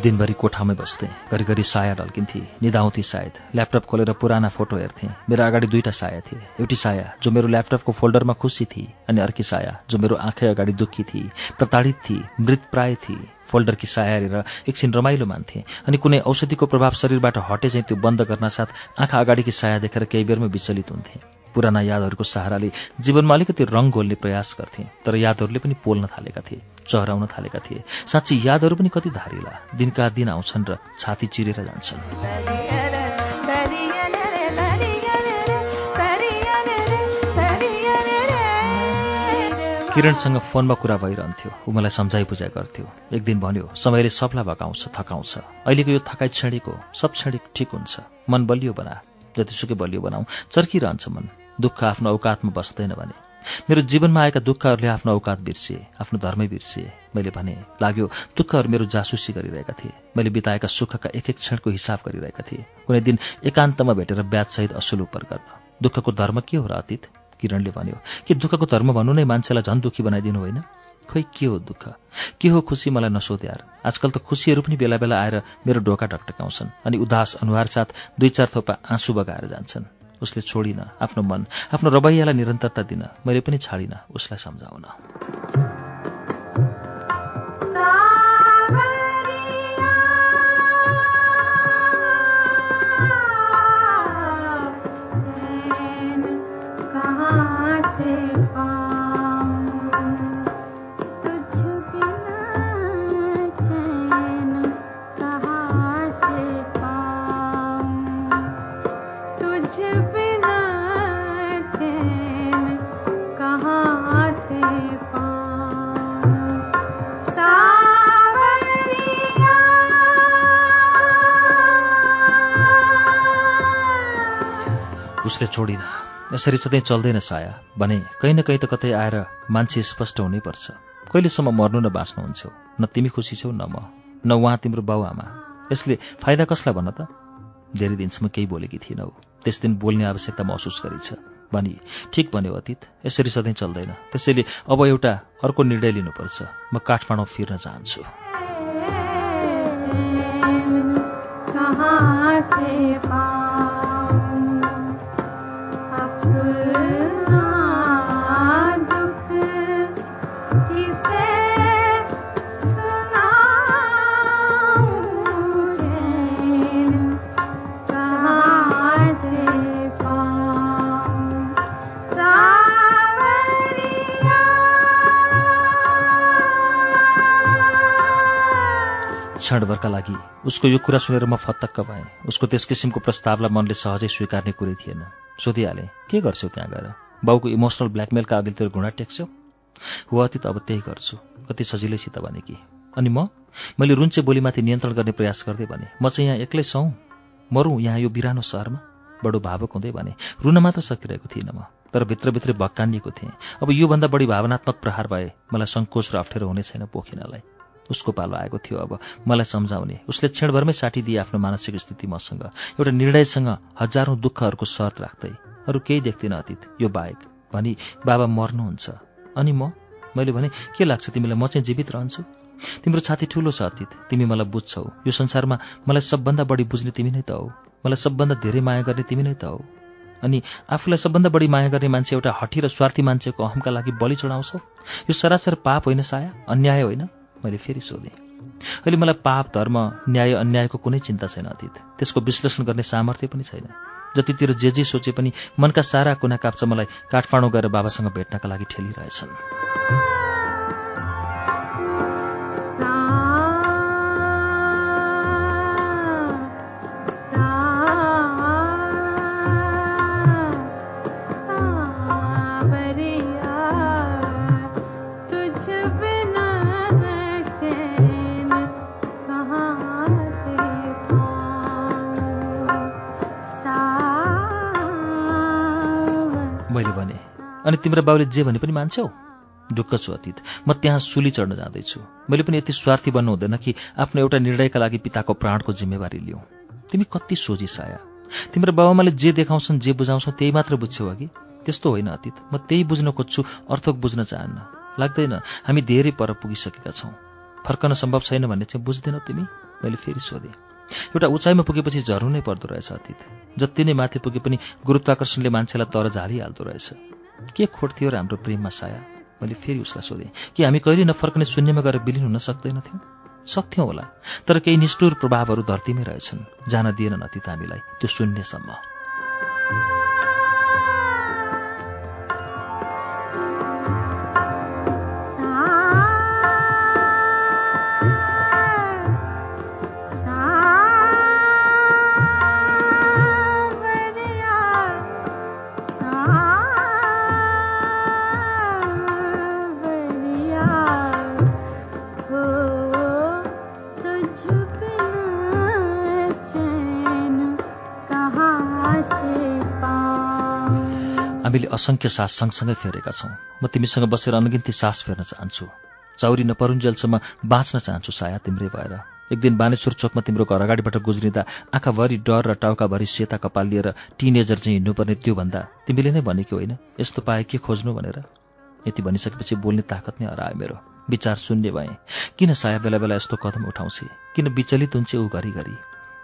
दिनभरि कोठामै बस्थेँ। घरिघरि साया ढल्किन्थे। निदाउँथे सायद। ल्यापटप खोलेर पुराना फोटो हेर्थेँ। मेरो अगाडि दुईवटा साया थिए। एउटी साया जो मेरो ल्यापटपको फोल्डरमा खुसी थिए अनि अर्की साया जो मेरो आँखै अगाडि दुःखी थिए प्रताडित थिए मृत प्राय थिए। फोल्डरकी साया हेरेर एकछिन रमाइलो मान्थे। अनि कुनै औषधिको प्रभाव शरीरबाट हटे चाहिँ त्यो बन्द गर्न साथ आँखा अगाडिकी साया देखेर केही बेरमै विचलित हुन्थे। पुराना यादहरूको सहाराले जीवनमा अलिकति रङ घोल्ने प्रयास गर्थे तर यादहरूले पनि पोल्न थालेका थिए। चहराउन थालेका थिए। साँच्ची यादहरू पनि कति धारिला दिनका दिन आउँछन् र छाती चिरेर जान्छन्। किरणसँग फोनमा कुरा भइरहन्थ्यो। ऊ मलाई सम्झाइ बुझाइ गर्थ्यो। एक दिन भन्यो समयले सबलाई भगाउँछ थकाउँछ। अहिलेको यो थकाइ हो। सब क्षणिक ठिक हुन्छ। मन बलियो बना। जतिसुकै बलियो बनाऊ। चर्किरहन्छ मन। दुःख आफ्नो औकातमा बस्दैन भने। मेरो जीवनमा आएका दुःखहरूले आफ्नो औकात बिर्सिए आफ्नो धर्मै बिर्सिए। मैले भने लाग्यो दुःखहरू मेरो जासुसी गरिरहेका थिए। मैले बिताएका सुखका एक एक क्षणको हिसाब गरिरहेका थिए। कुनै दिन एकान्तमा भेटेर ब्याजसहित असुल उपर गर्न। दुःखको धर्म के हो र अतीत? किरणले भन्यो कि दुःखको धर्म भन्नु नै मान्छेलाई झन् दुःखी बनाइदिनु होइन? खोइ के हो दुःख? के हो खुसी मलाई नसोध आजकल त खुसीहरू पनि बेला बेला आएर मेरो ढोका ढकटकाउँछन् अनि उदास अनुहार साथ दुई चार थोपा आँसु बगाएर जान्छन्। उसले छोडिन आफ्नो मन आफ्नो रवैयालाई निरन्तरता दिन मैले पनि छाडिन उसलाई सम्झाउन। उसले छोडिन। यसरी सधैँ चल्दैन साया भने कहीँ न कहीँ त कतै आएर मान्छे स्पष्ट हुनैपर्छ कहिलेसम्म मर्नु न बाँच्नु हुन्छौ न तिमी खुसी छौ न म न उहाँ तिम्रो बाउआमा। यसले फाइदा कसलाई भन त? धेरै दिनसम्म केही बोलेकी थिएनौ। त्यस दिन बोल्ने आवश्यकता महसुस गरिछ भनी ठिक भन्यो अतीत यसरी सधैँ चल्दैन। त्यसैले अब एउटा अर्को निर्णय लिनुपर्छ। म काठमाडौँ फिर्न चाहन्छु। क्षणभरका लागि। उसको यो कुरा सुनेर म फतक्क भएँ। उसको त्यस किसिमको प्रस्तावलाई मनले सहजै स्वीकार्ने कुरै थिएन। सोधिहालेँ के गर्छौ त्यहाँ गएर? बाउको इमोसनल ब्ल्याकमेलका अघिल्तिर घुँडा टेक्छौ हो अतीत अब त्यही गर्छु। कति सजिलैसित भने कि? अनि म? मैले रुन्चे बोलीमाथि नियन्त्रण गर्ने प्रयास गर्दै भने म चाहिँ यहाँ एक्लै छौँ। मरौँ यहाँ यो बिरानो सहरमा? बडो भावुक हुँदै भने रुन मात्र सकिरहेको थिइनँ म तर भित्रभित्रै भक्कानिएको थिएँ। अब योभन्दा बढी भावनात्मक प्रहार भए मलाई सङ्कोच र अप्ठ्यारो हुने छैन पोखिनलाई। उसको पालो आएको थियो अब। मलाई सम्झाउने। उसले क्षणभरमै साटिदिए आफ्नो मानसिक स्थिति मसँग। एउटा निर्णयसँग हजारौँ दुःखहरूको शर्त राख्दै अरू केही देख्दिनँ अतीत। यो बाहेक। भनी बाबा मर्नुहुन्छ। अनि म? मैले भने के लाग्छ? तिमीलाई म चाहिँ जीवित रहन्छु? तिम्रो छाती ठुलो छ अतीत। तिमी मलाई बुझ्छौ। यो संसारमा मलाई सबभन्दा बढी बुझ्ने तिमी नै त हौ। मलाई सबभन्दा धेरै माया गर्ने तिमी नै त हौ। अनि आफूलाई सबभन्दा बढी माया गर्ने मान्छे एउटा हठी र स्वार्थी मान्छेको अहमका लागि बलि चढाउँछौ? यो सरासर पाप होइन साया? अन्याय होइन? मैले फेरि सोधेँ। अहिले मलाई पाप धर्म न्याय अन्यायको कुनै चिन्ता छैन अतीत। त्यसको विश्लेषण गर्ने सामर्थ्य पनि छैन। जतितिर जे जे सोचे पनि मनका सारा कुना काप्चा मलाई काठमाडौँ गएर बाबासँग भेट्नका लागि ठेलिरहेछन्। अनि तिम्रो बाउले जे भने पनि मान्छौ? ढुक्क छु अतीत। म त्यहाँ सुली चढ्न जाँदैछु। मैले पनि यति स्वार्थी बन्नु हुँदैन कि आफ्नो एउटा निर्णयका लागि पिताको प्राणको जिम्मेवारी लिऊ। तिमी कति सोझी साया। तिम्रो बाबामाले जे देखाउँछन् जे बुझाउँछौ त्यही मात्र बुझ्छौ अघि। त्यस्तो होइन अतीत। म त्यही बुझ्न खोज्छु अर्थक बुझ्न चाहन्न। लाग्दैन हामी धेरै पर पुगिसकेका छौँ। फर्कन सम्भव छैन भन्ने चाहिँ बुझ्दैनौ तिमी? मैले फेरि सोधेँ। एउटा उचाइमा पुगेपछि झर्नु नै पर्दो रहेछ अतीत। जति नै माथि पुगे पनि गुरुत्वाकर्षणले मान्छेलाई तर झालिहाल्दो रहेछ। के खोट थियो र हाम्रो प्रेममा साया? मैले फेरि उसलाई सोधेँ कि हामी कहिले नफर्कने शून्यमा गएर विलिन हुन सक्दैनथ्यौँ? सक्थ्यौँ होला तर केही निष्ठुर प्रभावहरू धरतीमै रहेछन्। जान दिएनन् अतीत हामीलाई त्यो शून्यसम्म। हामीले असङ्ख्य सास सँगसँगै फेरेका छौँ। म तिमीसँग बसेर अनगिन्ती सास फेर्न चाहन्छु। चौरी नपरुन्जेलसम्म बाँच्न चाहन्छु साया तिम्रै भएर। एक दिन बानेश्वर चोकमा तिम्रो घर अगाडिबाट गुज्रिँदा आँखाभरि डर र टाउकाभरि सेता कपाल लिएर टिनेजर चाहिँ हिँड्नुपर्ने त्योभन्दा तिमीले नै भनेकी होइन। यस्तो पाए के खोज्नु भनेर? यति भनिसकेपछि बोल्ने ताकत नै हरायो मेरो। विचार शून्य भएँ किन साया बेला बेला यस्तो कदम उठाउँछे? किन विचलित हुन्छे ऊ घरिघरि?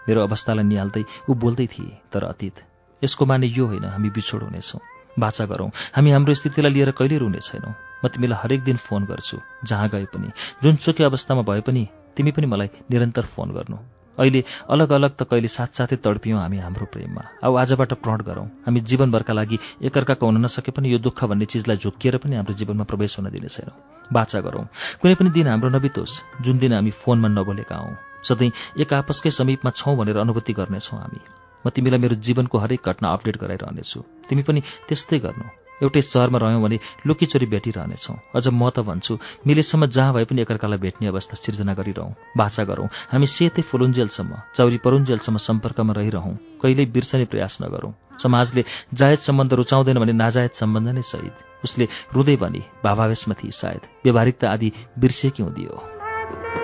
मेरो अवस्थालाई निहाल्दै ऊ बोल्दै थिए तर अतीत यसको माने यो होइन हामी बिछोड हुनेछौँ। बाचा गरौँ। हामी हाम्रो स्थितिलाई लिएर कहिले रुने छैनौँ। म तिमीलाई हरेक दिन फोन गर्छु जहाँ गए पनि। जुनसुकै अवस्थामा भए पनि तिमी पनि मलाई निरन्तर फोन गर्नु। अहिले अलग अलग त कहिले साथसाथै तडपियौँ हामी हाम्रो प्रेममा। अब आजबाट प्रण गरौँ। हामी जीवनभरका लागि एकअर्काको हुन नसके पनि यो दुःख भन्ने चिजलाई झोकिएर पनि हाम्रो जीवनमा प्रवेश हुन दिने छैनौँ। बाचा गरौँ। कुनै पनि दिन हाम्रो नबितोस्। जुन दिन हामी फोनमा नबोलेका हौँ। सधैँ एक आपसकै समीपमा छौँ भनेर अनुभूति गर्नेछौँ हामी। म तिमीलाई मेरो जीवनको हरेक घटना अपडेट गराइरहनेछु। तिमी पनि त्यस्तै गर्नु। एउटै सहरमा रह्यौँ भने लुकीचोरी भेटिरहनेछौँ। अझ म त भन्छु मिलेसम्म जहाँ भए पनि एकअर्कालाई भेट्ने अवस्था सिर्जना गरिरहँ बाछा गरौँ। हामी सेतै फुलुन्जेलसम्म चौरी परुन्जेलसम्म सम्पर्कमा रहिरहँ। कहिल्यै बिर्सने प्रयास नगरौँ। समाजले जायज सम्बन्ध रुचाउँदैन भने नाजायज सम्बन्ध नै सहित। उसले रुँदै भनी भावावेशमा थिए सायद। व्यवहारिकता आदि बिर्सेकी हुँदियो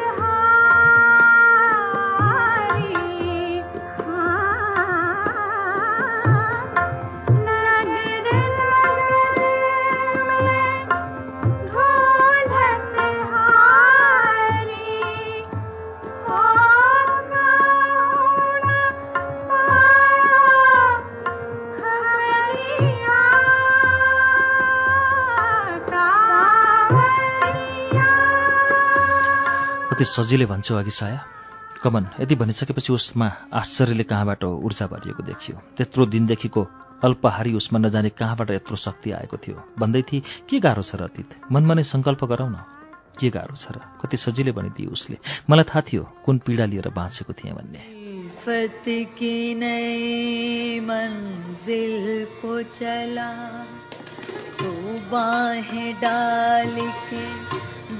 कति सजिलै भन्छौ अघि साया। कमन यति भनिसकेपछि उसमा आश्चर्यले कहाँबाट ऊर्जा भरिएको देखियो। त्यत्रो दिनदेखिको अल्पहारी उसमा नजाने कहाँबाट यत्रो शक्ति आएको थियो? भन्दै थिए के गाह्रो छ र अतीत? मनमा नै सङ्कल्प गरौँ न। के गाह्रो छ र? कति सजिलै भनिदियो उसले। मलाई थाहा थियो कुन पीडा लिएर बाँचेको थिएँ भन्ने।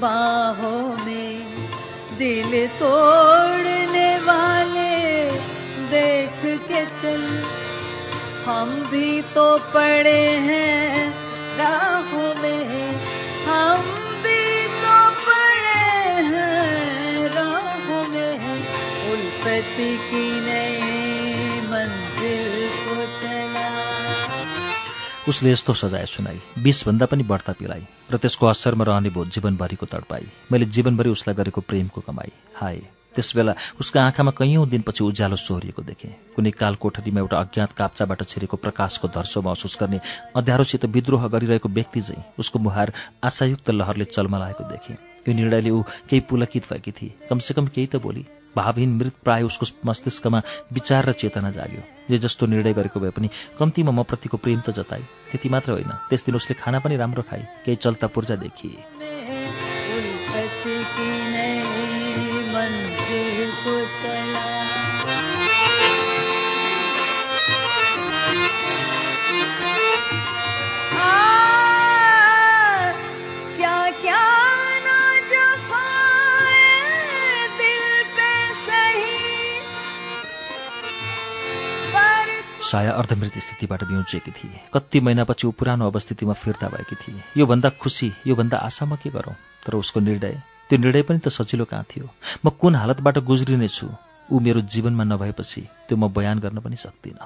बाहों में दिल तोड़ने वाले देख के चल। हम भी तो पड़े हैं राहों में। हम भी तो पड़े हैं राहों में। उल्फती की उसले यस्तो सजाय सुनाई। बिसभन्दा पनि बढ्ता पिलाइ र त्यसको असरमा रहने भो जीवनभरिको तडपाई। मैले जीवनभरि उसलाई गरेको प्रेमको कमाई। हाय त्यसबेला उसका आँखामा कैयौँ दिनपछि उज्यालो सोहोरिएको देखेँ। कुनै काल कोठरीमा एउटा अज्ञात काप्चाबाट छिरेको प्रकाशको धर्सो महसुस गर्ने अध्यारोसित विद्रोह गरिरहेको व्यक्ति चाहिँ उसको मुहार आशायुक्त लहरले चलमलाएको देखेँ। यो निर्णयले ऊ केही पुलकित भएकी थिए। कमसेकम केही त बोली भावहीन मृत प्राय उसको मस्तिष्कमा विचार र चेतना जाग्यो। जे जस्तो निर्णय गरेको भए पनि कम्तीमा म प्रतिको प्रेम त जताए। त्यति मात्र होइन त्यस दिन उसले खाना पनि राम्रो खाए। केही चल्ता पूर्जा देखिए। साया अर्धमृत स्थितिबाट बिउजिएकी थिए। कति महिनापछि ऊ पुरानो अवस्थितिमा फिर्ता भएकी थिए। योभन्दा खुसी योभन्दा आशा म के गरौँ? तर उसको निर्णय त्यो निर्णय पनि त सजिलो कहाँ थियो? म कुन हालतबाट गुज्रिनेछु? ऊ मेरो जीवनमा नभएपछि त्यो म बयान गर्न पनि सक्दिनँ।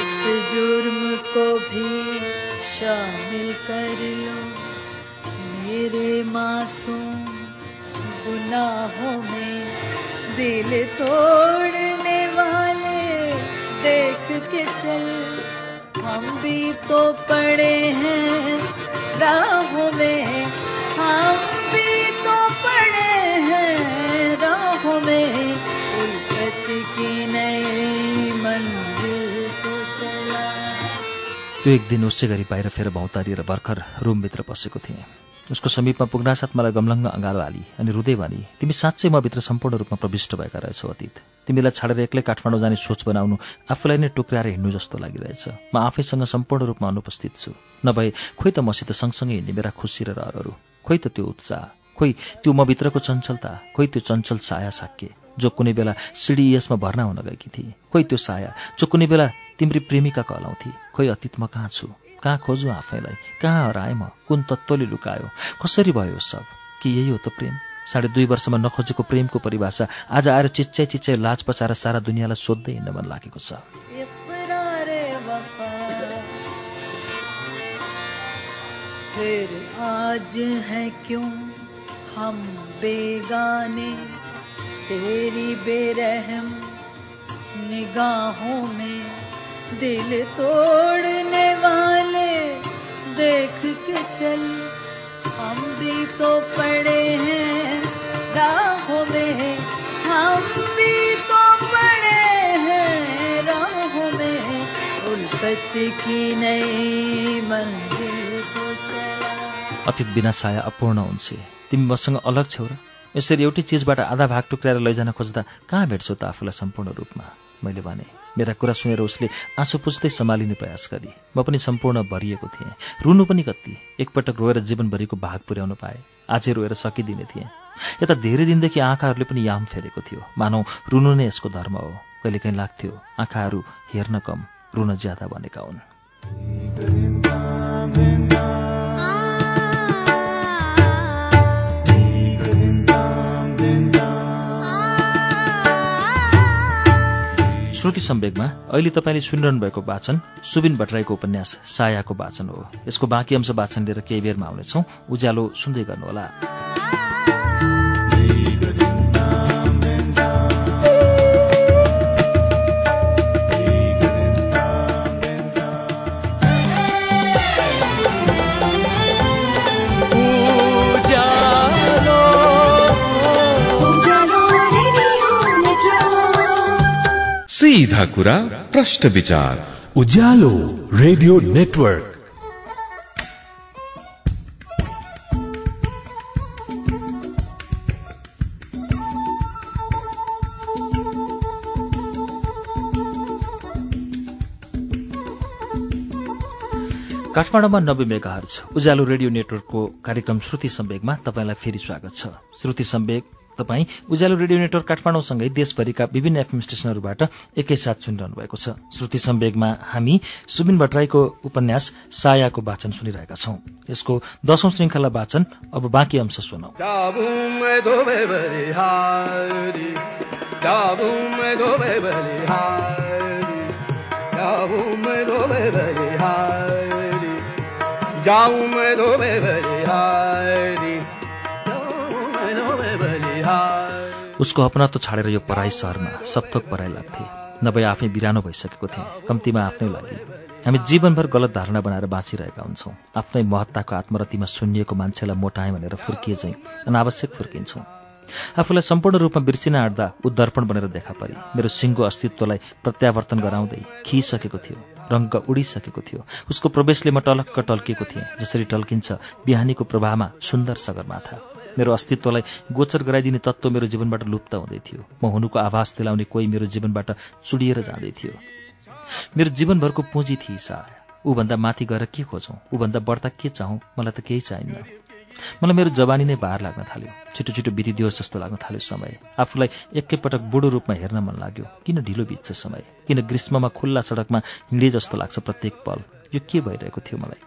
इस जुर्म गुनाहों में दिल तोड़ने वाले देख के चल। हम भी तो पड़े हैं राहों में त्यो एक दिन उसै गरी बाहिर फेर भौतारिएर भर्खर रुमभित्र पसेको थिएँ। उसको समीपमा पुग्नासाथ मलाई गमलङ्ग अँगालो हाली अनि रुँदै भनी तिमी साँच्चै म भित्र सम्पूर्ण रूपमा प्रविष्ट भएका रहेछौ अतीत। तिमीलाई छाडेर एक्लै काठमाडौँ जाने सोच बनाउनु आफूलाई नै टुक्राएर हिँड्नु जस्तो लागिरहेछ। म आफैसँग सम्पूर्ण रूपमा अनुपस्थित छु। नभए खोइ त मसित सँगसँगै हिँड्ने मेरा खुसी र रहरहरू। खोइ त त्यो उत्साह। खोइ त्यो म भित्रको चञ्चलता खोइ त्यो चञ्चल साया साक्य जो कुनै बेला सिडिएसमा भर्ना हुन गएकी थिए। खोइ त्यो साया जो कुनै बेला तिम्री प्रेमिका कहलाउँथे। खोइ अतीत म कहाँ छु? कहाँ खोजु आफैलाई? कहाँ हराएँ म? कुन तत्त्वले लुकायो? कसरी भयो सब? कि यही हो त प्रेम? साढे दुई वर्षमा नखोजेको प्रेमको परिभाषा आज आएर चिच्चाइ चिच्चाइ लाज पचाएर सारा दुनियाँलाई सोध्दै हिँड्न मन लागेको छ। आज है क्यों? हम बेगाने, तेरी बेरहम निगाहों में दिल तोड़ने वाले देख के चल। हम भी तो पड़े हैं राहों में, हम भी तो पड़े हैं राहों में। उल्फत की नई मंजिल को चला। अतीत बिना साया अपूर्ण हुन्छ तिमी मसँग अलग छौ र यसरी एउटै चिजबाट आधा भाग टुक्राएर लैजान खोज्दा कहाँ भेट्छौ त आफूलाई सम्पूर्ण रूपमा? मैले भने मेरा कुरा सुनेर उसले आँसु पुस्दै सम्हालिने प्रयास गरी। म पनि सम्पूर्ण भरिएको थिएँ। रुनु पनि कति। एकपटक रोएर जीवनभरिको भाग पुर्याउनु पाएँ। आजै रोएर सकिदिने थिएँ। यता धेरै दिनदेखि आँखाहरूले पनि याम फेरेको थियो। मानौ रुनु नै यसको धर्म हो। कहिलेकाहीँ लाग्थ्यो आँखाहरू हेर्न कम रुन ज्यादा भनेका हुन्। श्रुति सम्वेकमा अहिले तपाईँले सुनिरहनु भएको वाचन सुबिन भट्टराईको उपन्यास सायाको वाचन हो। यसको बाँकी अंश वाचन लिएर केही बेरमा आउनेछौँ। उज्यालो सुन्दै गर्नुहोला। सीधा कुरा प्रश्न विचार। Ujyaalo radio network. काठमाडौँमा नब्बे मेगाहर्ज उज्यालो रेडियो नेटवर्कको कार्यक्रम श्रुति सम्वेकमा तपाईँलाई फेरि स्वागत छ। श्रुति सम्वेक तपाईँ उज्यालो रेडियो नेटवर्क काठमाडौँसँगै देशभरिका विभिन्न एफएम स्टेशनहरूबाट एकैसाथ सुनिरहनु भएको छ। श्रुति सम्वेगमा हामी सुबिन भट्टराईको उपन्यास सायाको वाचन सुनिरहेका छौं। यसको दशौं श्रृङ्खला वाचन अब बाँकी अंश सुनौ। जाऊं मैं बलिहारी उसको अपनात्व छाडेर यो पराई सहरमा सपथोक पराई लाग्थे। नभए आफै बिरानो भइसकेको थिएँ। कम्तीमा आफ्नै लागि। हामी जीवनभर गलत धारणा बनाएर बाँचिरहेका हुन्छौँ। आफ्नै महत्ताको आत्मरतिमा सुन्निएको मान्छेलाई मोटाएँ भनेर फुर्किए चाहिँ अनावश्यक फुर्किन्छौँ। आफूलाई सम्पूर्ण रूपमा बिर्सिन आँट्दा उद्दर्पण बनेर देखा परे। मेरो सिङ्गो अस्तित्वलाई प्रत्यावर्तन गराउँदै खिसकेको थियो। रङ्ग उडिसकेको थियो। उसको प्रवेशले म टलक्क टल्किएको थिएँ जसरी टल्किन्छ बिहानीको प्रभावमा सुन्दर सगरमाथा। मेरो अस्तित्वलाई गोचर गराइदिने तत्त्व मेरो जीवनबाट लुप्त हुँदै थियो। म हुनुको आभास दिलाउने कोही मेरो जीवनबाट चुडिएर जाँदै थियो। मेरो जीवनभरको पुँजी थिए साया। ऊभन्दा माथि गएर के खोजौँ? ऊभन्दा बढ्ता के चाहौँ? मलाई त केही चाहिन्न। मलाई मेरो जवानी नै बार लाग्न थाल्यो। छिटो छिटो बितिदियोस् जस्तो लाग्न थाल्यो समय। आफूलाई एकैपटक बुढो रूपमा हेर्न मन लाग्यो। किन ढिलो बित्छ समय? किन ग्रीष्ममा खुल्ला सडकमा हिँडे जस्तो लाग्छ प्रत्येक पल? यो के भइरहेको थियो मलाई?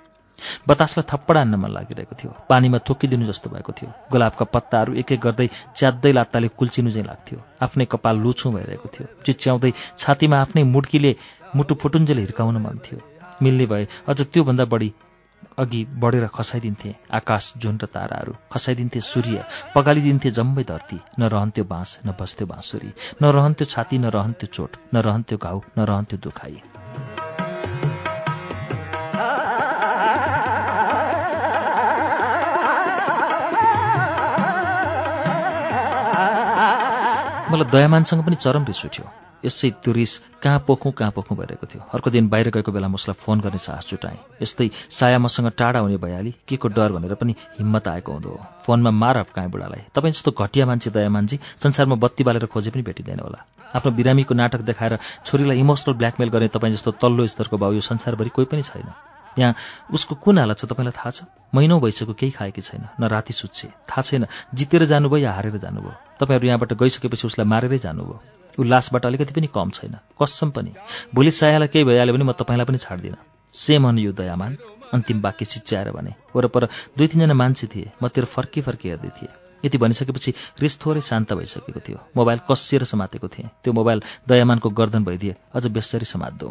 बतासलाई थप्पड हान्न मन लागिरहेको थियो। पानीमा थोकिदिनु जस्तो भएको थियो। गुलाबका पत्ताहरू एक एक गर्दै च्यात्दै लात्ताले कुल्चिनु चाहिँ लाग्थ्यो। आफ्नै कपाल लुछुँ भइरहेको थियो। चिच्याउँदै छातीमा आफ्नै मुड्कीले मुटु फुटुन्जेल हिर्काउन मन थियो। मिल्ने भए अझ त्योभन्दा बढी अघि बढेर खसाइदिन्थे आकाश जुन र ताराहरू। खसाइदिन्थे सूर्य। पगालिदिन्थे जम्मै धरती। न रहन्थ्यो बाँस न बस्थ्यो बाँसुरी। न रहन्थ्यो छाती न रहन्थ्यो चोट। न रहन्थ्यो घाउ न रहन्थ्यो दुखाइ। मलाई दयामानसँग पनि चरम रिस उठ्यो। यसै त्यो रिस कहाँ पोखौँ कहाँ पोखौँ भइरहेको थियो। अर्को दिन बाहिर गएको बेला उसलाई फोन गर्ने साहस जुटाएँ। यस्तै साया मसँग टाढा हुने भइहाली के को डर भनेर पनि हिम्मत आएको हुँदो हो। फोनमा मार हप्काएँ बुढालाई। तपाईँ जस्तो घटिया मान्छे दयामानजी संसारमा बत्ती बालेर खोजे पनि भेटिँदैन होला। आफ्नो बिरामीको नाटक देखाएर छोरीलाई इमोसनल ब्ल्याकमेल गर्ने तपाईँ जस्तो तल्लो स्तरको भाउ यो संसारभरि कोही पनि छैन। यहाँ उसको कुन हालत छ तपाईँलाई थाहा छ? महिनौ भइसक्यो केही खाएकी छैन। न राति सुत्छे। थाहा छैन जितेर जानुभयो या हारेर जानुभयो। तपाईँहरू यहाँबाट गइसकेपछि उसलाई मारेरै जानुभयो। ऊ लासबाट अलिकति पनि कम छैन। कसम पनि। भोलि सायालाई केही भइहाल्यो भने म तपाईँलाई पनि छाड्दिनँ। सेम अन यो दयामान। अन्तिम वाक्य चिच्याएर भने वरपर दुई तिनजना मान्छे थिए। म तेरो फर्की फर्की हेर्दै थिएँ। यति भनिसकेपछि रिस थोरै शान्त भइसकेको थियो। मोबाइल कसिएर समातेको थिएँ। त्यो मोबाइल दयामानको गर्दन भइदिए अझ बेसरी समात्दो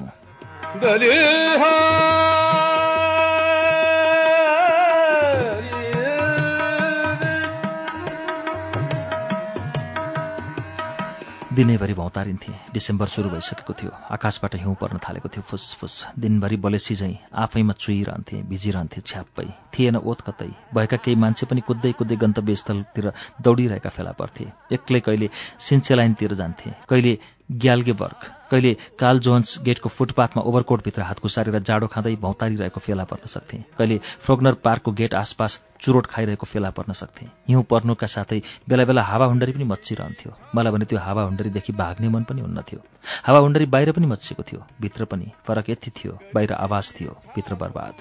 दिनैभरि भौतारिन्थे। डिसेम्बर सुरु भइसकेको थियो। आकाशबाट हिउँ पर्न थालेको थियो। फुसफुस दिनभरि बलेसी झैँ आफैमा चुइरहन्थे भिजिरहन्थे छ्याप्पै। थिएन ओत कतै। भएका केही मान्छे पनि कुद्दै कुद्दै गन्तव्यस्थलतिर दौडिरहेका फेला पर्थे। एक्लै कहिले सिन्चेलाइनतिर जान्थे। कहिले ग्याल्गेबर्ग। कहिले काल जोन्स गेटको फुटपाथमा ओभरकोटभित्र हात घुसारेर जाडो खाँदै भौतारिरहेको फेला पर्न सक्थे। कहिले फ्रोगनर पार्कको गेट आसपास चुरोट खाइरहेको फेला पर्न सक्थे। हिउँ पर्नुका साथै बेला बेला हावाहुण्डरी पनि मच्चिरहन्थ्यो। मलाई भने त्यो हावाहुण्डरीदेखि भाग्ने मन पनि हुन्न थियो। हावाहुण्डरी बाहिर पनि मच्चिएको थियो। भित्र पनि फरक यति थियो। बाहिर आवाज थियो। भित्र बर्बाद।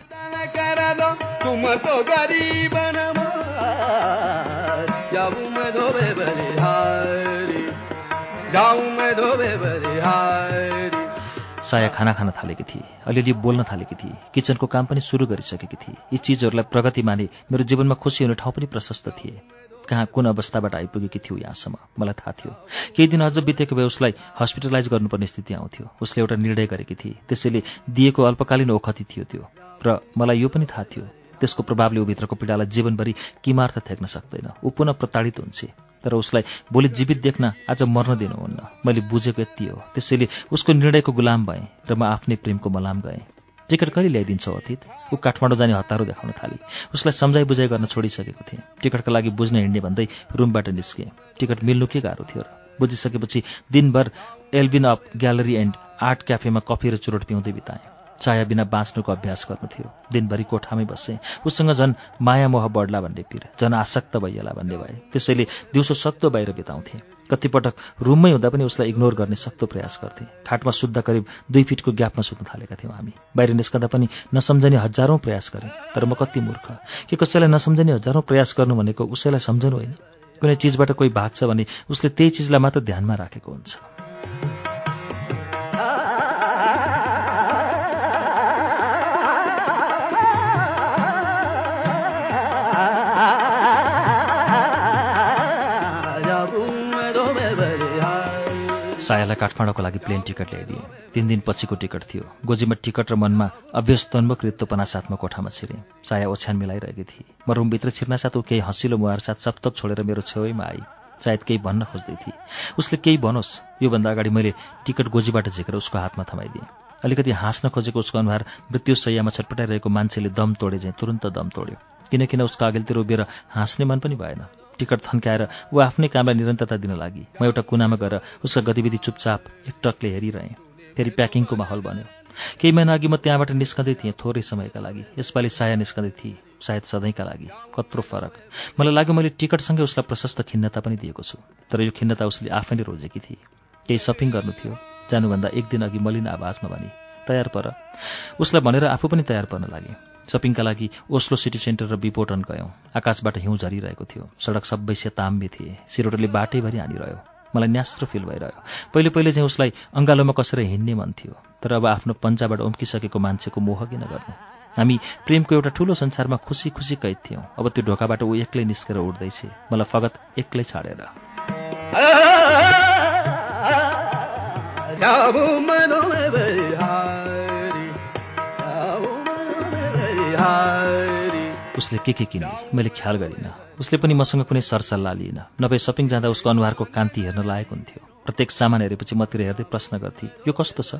साया खाना खान थालेकी थिए अलिअलि बोल्न थालेकी थिए किचनको काम पनि सुरु गरिसकेकी थिए। यी चिजहरूलाई प्रगति माने मेरो जीवनमा खुसी हुने ठाउँ पनि प्रशस्त थिए। कहाँ कुन अवस्थाबाट आइपुगेकी थियो यहाँसम्म मलाई थाहा थियो। केही दिन अझ बितेको भए उसलाई हस्पिटलाइज गर्नुपर्ने स्थिति आउँथ्यो। उसले एउटा निर्णय गरेकी थिए। त्यसैले दिएको अल्पकालीन ओखति थियो त्यो। र मलाई यो पनि थाहा थियो त्यसको प्रभावले ऊभित्रको पीडालाई जीवनभरि किमार्थ थ्याक्न सक्दैन। ऊ पुनः प्रताडित हुन्छ। तर उसलाई भोलि जीवित देख्न आज मर्न दिनुहुन्न मैले बुझेको यति हो। त्यसैले उसको निर्णयको गुलाम भएँ र म आफ्नै प्रेमको मलाम गएँ। टिकट कहिले ल्याइदिन्छौ अतीत? ऊ काठमाडौँ जाने हतारो देखाउन थाली। उसलाई सम्झाइ बुझाइ गर्न छोडिसकेको थिएँ। टिकटका लागि बुझ्न हिँड्ने भन्दै रुमबाट निस्केँ। टिकट मिल्नु के गाह्रो थियो र? बुझिसकेपछि दिनभर एल्बिन अप ग्यालरी एन्ड आर्ट क्याफेमा कफी र चुरोट पिउँदै बिताएँ। छाया बिना बाँच्नुको अभ्यास गर्नु थियो। दिनभरि कोठामै बसेँ। उसँग झन् माया मोह बढ्ला भन्ने पिर झन् आसक्त भइएला भन्ने भए। त्यसैले दिउँसो सक्दो बाहिर बिताउँथेँ। कतिपटक रुममै हुँदा पनि उसलाई इग्नोर गर्ने सक्दो प्रयास गर्थेँ। खाटमा सुत्दा करिब दुई फिटको ग्यापमा सुत्न थालेका थियौँ हामी। बाहिर निस्कँदा पनि नसम्झने हजारौँ प्रयास गरेँ। तर म कति मूर्ख? के कसैलाई नसम्झने हजारौँ प्रयास गर्नु भनेको उसैलाई सम्झनु होइन। कुनै चिजबाट कोही भाग्छ भने उसले त्यही चिजलाई मात्र ध्यानमा राखेको हुन्छ। सायालाई काठमाडौँको लागि प्लेन टिकट ल्याइदिए। तिन दिन पछिको टिकट थियो। गोजीमा टिकट र मनमा अभ्यस्तन्मुख रित्तोपना साथमा कोठामा छिरेँ। साया ओछ्यान मिलाइरहेकी थिए। म रुमभित्र छिर्न साथ ऊ केही हँसिलो मुहार साथ सप्तप छोडेर मेरो छेउमा आई। सायद केही भन्न खोज्दै थिए। उसले केही भनोस् योभन्दा अगाडि मैले टिकट गोजीबाट झिकेर उसको हातमा थमाइदिएँ। अलिकति हाँस्न खोजेको उसको अनुहार मृत्युशैयामा छटपटाइरहेको मान्छेले दम तोडे चाहिँ तुरन्त दम तोड्यो। किनकिन उसको अघिल्तिर उभिएर हाँस्ने मन पनि भएन। टिकट थन्काएर ऊ आफ्नै कामलाई निरन्तरता दिन लागि। म एउटा कुनामा गएर उसका गतिविधि चुपचाप एकटकले हेरिरहेँ। फेरि प्याकिङको माहौल बन्यो। केही महिना अघि म त्यहाँबाट निस्कँदै थिएँ थोरै समयका लागि। यसपालि साया निस्कँदै थिएँ सायद सधैँका लागि। कत्रो फरक। मलाई लाग्यो मैले टिकटसँगै उसलाई प्रशस्त खिन्नता पनि दिएको छु। तर यो खिन्नता उसले आफै नै रोजेकी थिए। केही सपिङ गर्नु थियो। जानुभन्दा एक दिन अघि मलिन आवाजमा भने तयार पर। उसलाई भनेर आफू पनि तयार पर्न लागे। सपिङका लागि ओस्लो सिटी सेन्टर र बिपोटन गयौँ। आकाशबाट हिउँ झरिरहेको थियो। सडक सबै सेताम्बे थिए। सिरोटोले बाटैभरि हानिरह्यो। मलाई न्यास्रो फिल भइरह्यो। पहिले पहिले चाहिँ उसलाई अङ्गालोमा कसेर हिँड्ने मन थियो। तर अब आफ्नो पन्जाबाट उम्किसकेको मान्छेको मोह किन गर्नु? हामी प्रेमको एउटा ठुलो संसारमा खुसी खुसी कैद थियौँ। अब त्यो ढोकाबाट ऊ एक्लै निस्केर उठ्दैछ। मलाई फगत एक्लै छाडेर। उसले के के किने? मैले ख्याल गरिनँ। उसले पनि मसँग कुनै सरसल्लाह लिइन नभए सपिङ जाँदा उसको अनुहारको कान्ति हेर्न लायक हुन्थ्यो। प्रत्येक सामान हेरेपछि मतिर हेर्दै प्रश्न गर्थे यो कस्तो छ?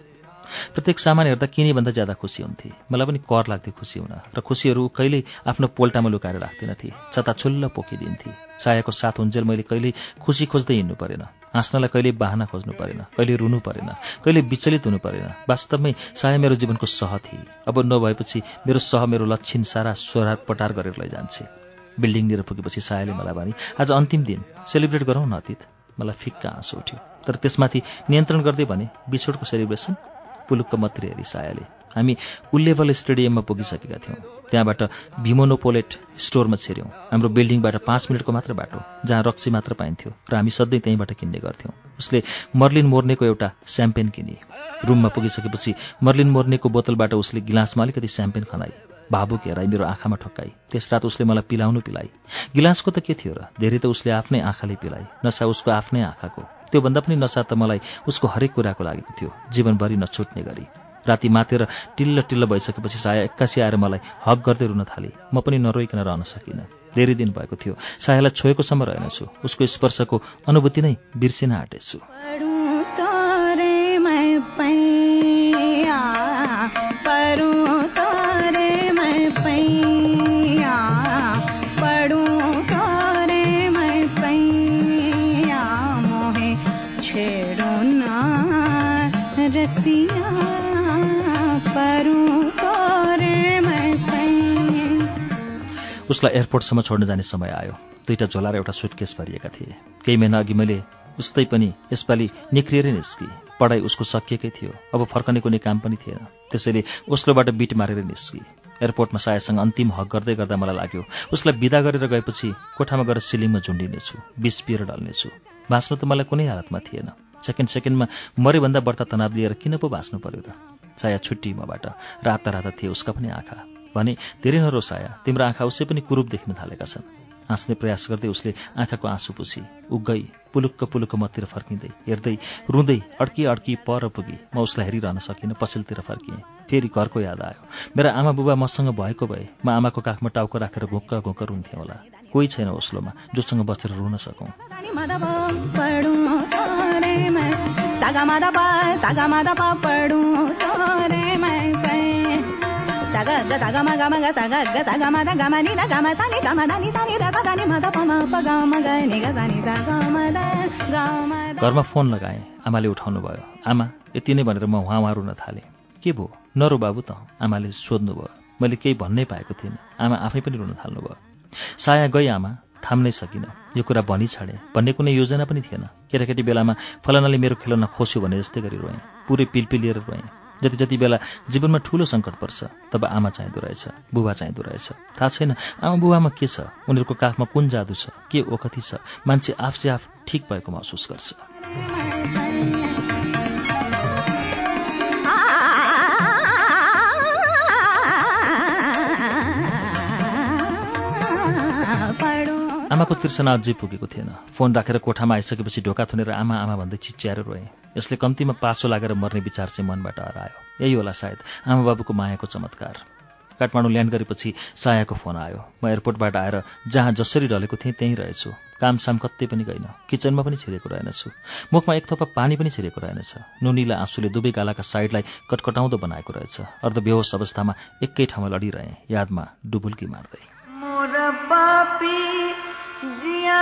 प्रत्येक सामान हेर्दा किने भन्दा ज्यादा खुसी हुन्थे। मलाई पनि कर लाग्थ्यो खुसी हुन र खुसीहरू कहिल्यै आफ्नो पोल्टामा लुकाएर राख्दिनथे। छताछुल्ल पोखिदिन्थे। सायाको साथ हुन्जेल मैले कहिल्यै खुसी खोज्दै हिँड्नु परेन। हाँस्नलाई कहिले बाहना खोज्नु परेन कहिले रुनु परेन कहिले विचलित हुनु परेन। वास्तवमै साया मेरो जीवनको सह थिए। अब नभएपछि मेरो सह मेरो लक्षण सारा स्वरार पटार गरेर लैजान्छे बिल्डिङनिर पुगेपछि सायाले मलाई भने आज अन्तिम दिन सेलिब्रेट गरौँ न अतीत। मलाई फिक्का आँसु उठ्यो। तर त्यसमाथि नियन्त्रण गर्दै भने बिछोडको सेलिब्रेसन? पुलुक्क मात्रै हेरी सायाले हामी उल्लेवल स्टेडियममा पुगिसकेका थियौँ। त्यहाँबाट भिमोनोपोलेट स्टोरमा छिर्यौँ। हाम्रो बिल्डिङबाट पाँच मिनटको मात्र बाटो जहाँ रक्सी मात्र पाइन्थ्यो र हामी सधैँ त्यहीँबाट किन्ने गर्थ्यौँ। उसले मर्लिन मोर्नेको एउटा स्याम्पेन किने। रुममा पुगिसकेपछि मर्लिन मोर्नेको बोतलबाट उसले गिलासमा अलिकति स्याम्पेन खनाई। भावुक हेराई मेरो आँखामा ठक्काई। त्यस रात उसले मलाई पिलाउनु पिलाई। गिलासको त के थियो र? धेरै त उसले आफ्नै आँखाले पिलाई नसा उसको आफ्नै आँखाको। त्योभन्दा पनि नसा त मलाई उसको हरेक कुराको लागेको थियो। जीवनभरि नछुट्ने गरी। राति मातेर टिल्ल टिल्ल भइसकेपछि साया एक्कासी आएर मलाई हक गर्दै रुन थाले। म पनि नरोइकन रहन सकिनँ। धेरै दिन भएको थियो। सायालाई छोएकोसम्म रहेनछु। उसको स्पर्शको अनुभूति नै बिर्सिन आँटेछु। उसलाई एयरपोर्टसम्म छोड्न जाने समय आयो। दुईटा झोला र एउटा सुटकेस भरिएका थिए। केही महिना अघि मैले उस्तै पनि यसपालि निक्रिएरै निस्की। पढाइ उसको सकिएकै थियो। अब फर्कने कुनै काम पनि थिएन। त्यसैले ओस्लोबाट बिट मारेर निस्की। एयरपोर्टमा सायासँग अन्तिम हक गर्दै गर्दा मलाई लाग्यो उसलाई विदा गरेर गएपछि कोठामा गएर सिलिङमा झुन्डिनेछु बिस पिएर ढल्नेछु बाँच्नु त मलाई कुनै हालतमा थिएन। सेकेन्ड सेकेन्डमा मरेभन्दा बढ्ता तनाव लिएर किन पो बाँच्नु पर्यो र? साया छुट्टी मबाट राता राता थिए उसका पनि आँखा। भने धेरै नरोसाया तिम्रो आँखा उसै पनि कुरूप देख्न थालेका छन्। हाँस्ने प्रयास गर्दै उसले आँखाको आँसु पुसी ऊ गई पुलुक्क पुलुक्क मतिर फर्किँदै हेर्दै रुँदै अड्की अड्की पर पुगी। म उसलाई हेरिरहन सकिनँ पछिल्तिर फर्किएँ। फेरि घरको याद आयो। मेरा आमा बुबा मसँग भएको भए म आमाको काखमा टाउको राखेर घुक्क घुक्क रुन्थेँ होला। कोही छैन ओस्लोमा जोसँग बसेर रुन सकौँ। सागा मादा पा सागा मादा पा पढौँ घरमा फोन लगाएँ आमाले उठाउनु भयो आमा यति नै भनेर म उहाँ उहाँ रुन थालेँ के भयो नरो बाबु त आमाले सोध्नुभयो मैले केही भन्नै पाएको थिइनँ आमा आफै पनि रुन थाल्नुभयो साया गई आमा थाम्नै सकिनँ यो कुरा भनी छाडेँ भन्ने कुनै योजना पनि थिएन केटाकेटी बेलामा फलानाले मेरो खेलौना खोस्यो भने जस्तै गरी रोएँ पुरै पिल्पिलिएर रोएँ जति जति बेला जीवनमा ठुलो सङ्कट पर्छ तब आमा चाहिँदो रहेछ बुबा चाहिँदो रहेछ। थाहा छैन आमा बुबामा के छ? उनीहरूको काखमा कुन जादु छ? के ओखती छ? मान्छे आफसे आफ ठिक भएको महसुस गर्छ। आमाको तिर्सना अझै पुगेको थिएन। फोन राखेर कोठामा आइसकेपछि ढोका थुनेर आमा आमा भन्दै चिच्याएर रोएँ। यसले कम्तीमा पासो लागेर मर्ने विचार चाहिँ मनबाट हरायो। यही होला सायद। आमा बाबुको मायाको चमत्कार। काठमाडौँ ल्यान्ड गरेपछि सायाको फोन आयो। म एयरपोर्टबाट आएर जहाँ जसरी ढलेको थिएँ त्यहीँ रहेछु। काम साम कतै पनि गइन। किचनमा पनि छिरेको रहेनछु। मुखमा एक थोपा पानी पनि छिरेको रहेनछ। नुनिला आँसुले दुवै गालाका साइडलाई कटकटाउँदो बनाएको रहेछ। अर्धबेहोस अवस्थामा एकै ठाउँमा लडिरहेँ। यादमा डुबुल्की मार्दै।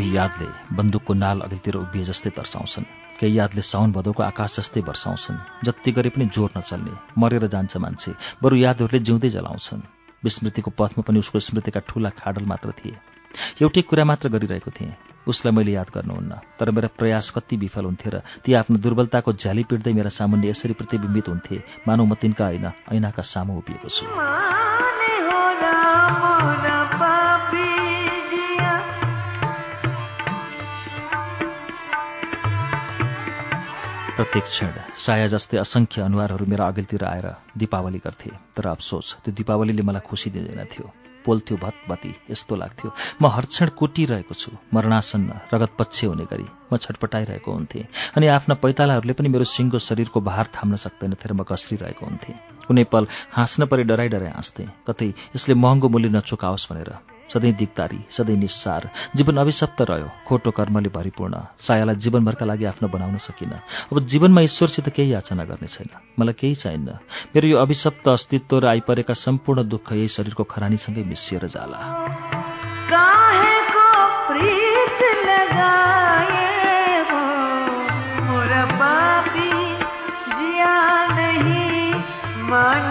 केही यादले बन्दुकको नाल अघिल्तिर उभिए जस्तै तर्साउँछन्। केही यादले साउन भदौको आकाश जस्तै वर्षाउँछन् जति गरे पनि जोर नचल्ने मरेर जान्छ मान्छे बरु यादहरूले जिउँदै जलाउँछन्। विस्मृतिको पथमा पनि उसको स्मृतिका ठूला खाडल मात्र थिए। एउटै कुरा मात्र गरिरहेको थिएँ। उसलाई मैले याद गर्नुहुन्न तर मेरा प्रयास कति विफल हुन्थे र ती आफ्नो दुर्बलताको झ्याली पिट्दै मेरा सामुन्ने यसरी प्रतिबिम्बित हुन्थे मानव म तिनका होइन ऐनाका सामु उभिएको छु। प्रत्येक क्षण साया जस्तै असङ्ख्य अनुहारहरू मेरा अघिल्तिर आएर दीपावली गर्थे। तर अफसोस त्यो दीपावलीले मलाई खुसी दिँदैन थियो। पोल्थ्यो भतभती यस्तो लाग्थ्यो। म हरक्षण कुटिरहेको छु मरणासन्न रगत पक्ष हुने गरी। म छटपटाइरहेको हुन्थेँ अनि आफ्ना पैतालाहरूले पनि मेरो सिङ्गो शरीरको भार थाम्न सक्दैनथे र म घस्रिरहेको हुन्थेँ। कुनै पल हाँस्न परि डराइ डराइ हाँस्थेँ कतै यसले महँगो मूल्य नचुकाओस् भनेर। सधैँ दिगदारी सधैँ निस्सार। जीवन अभिशप्त रह्यो। खोटो कर्मले भरिपूर्ण। सायालाई जीवनभरका लागि आफ्नो बनाउन सकिनँ। अब जीवनमा ईश्वरसित केही याचना गर्ने छैन। मलाई केही चाहिन्न। मेरो यो अभिशप्त अस्तित्व र आइपरेका सम्पूर्ण दुःख यही शरीरको खरानीसँगै मिसिएर जाला। लगाए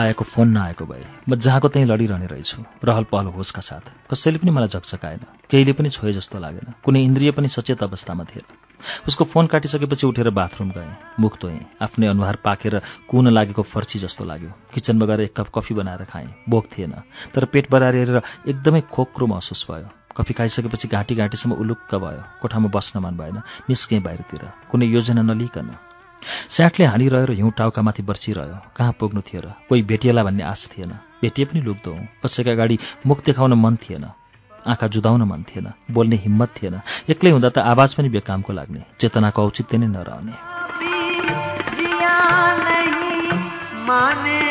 सायाको फोन नआएको भए म जहाँको त्यहीँ लडिरहने रहेछु रहल पहल होसका साथ। कसैले पनि मलाई झकझकाएन। केहीले पनि छोए जस्तो लागेन। कुनै इन्द्रिय पनि सचेत अवस्थामा थिएन। उसको फोन काटिसकेपछि उठेर बाथरुम गएँ मुख धोएँ आफ्नै अनुहार पाकेर कुन लागेको फर्ची जस्तो लाग्यो। किचनमा गएर एक कप कफी बनाएर खाएँ बोक थिएन। तर पेट बराएर एकदमै खोक्रो महसुस भयो। कफी खाइसकेपछि घाँटी घाँटीसम्म उलुक्क भयो। कोठामा बस्न मन भएन निस्केँ बाहिरतिर। कुनै योजना नलिकन स्याटले हानिरह्यो र हिउँ टाउकामाथि बर्सिरह्यो कहाँ पुग्नु थियो र? कोही भेटिएला भन्ने आश थिएन। भेटिए पनि लुक्दो हुँ। कसैका अगाडि मुख देखाउन मन थिएन। आँखा जुदाउन मन थिएन। बोल्ने हिम्मत थिएन। एक्लै हुँदा त आवाज पनि बेकामको लाग्ने। चेतनाको औचित्य नै नरहने।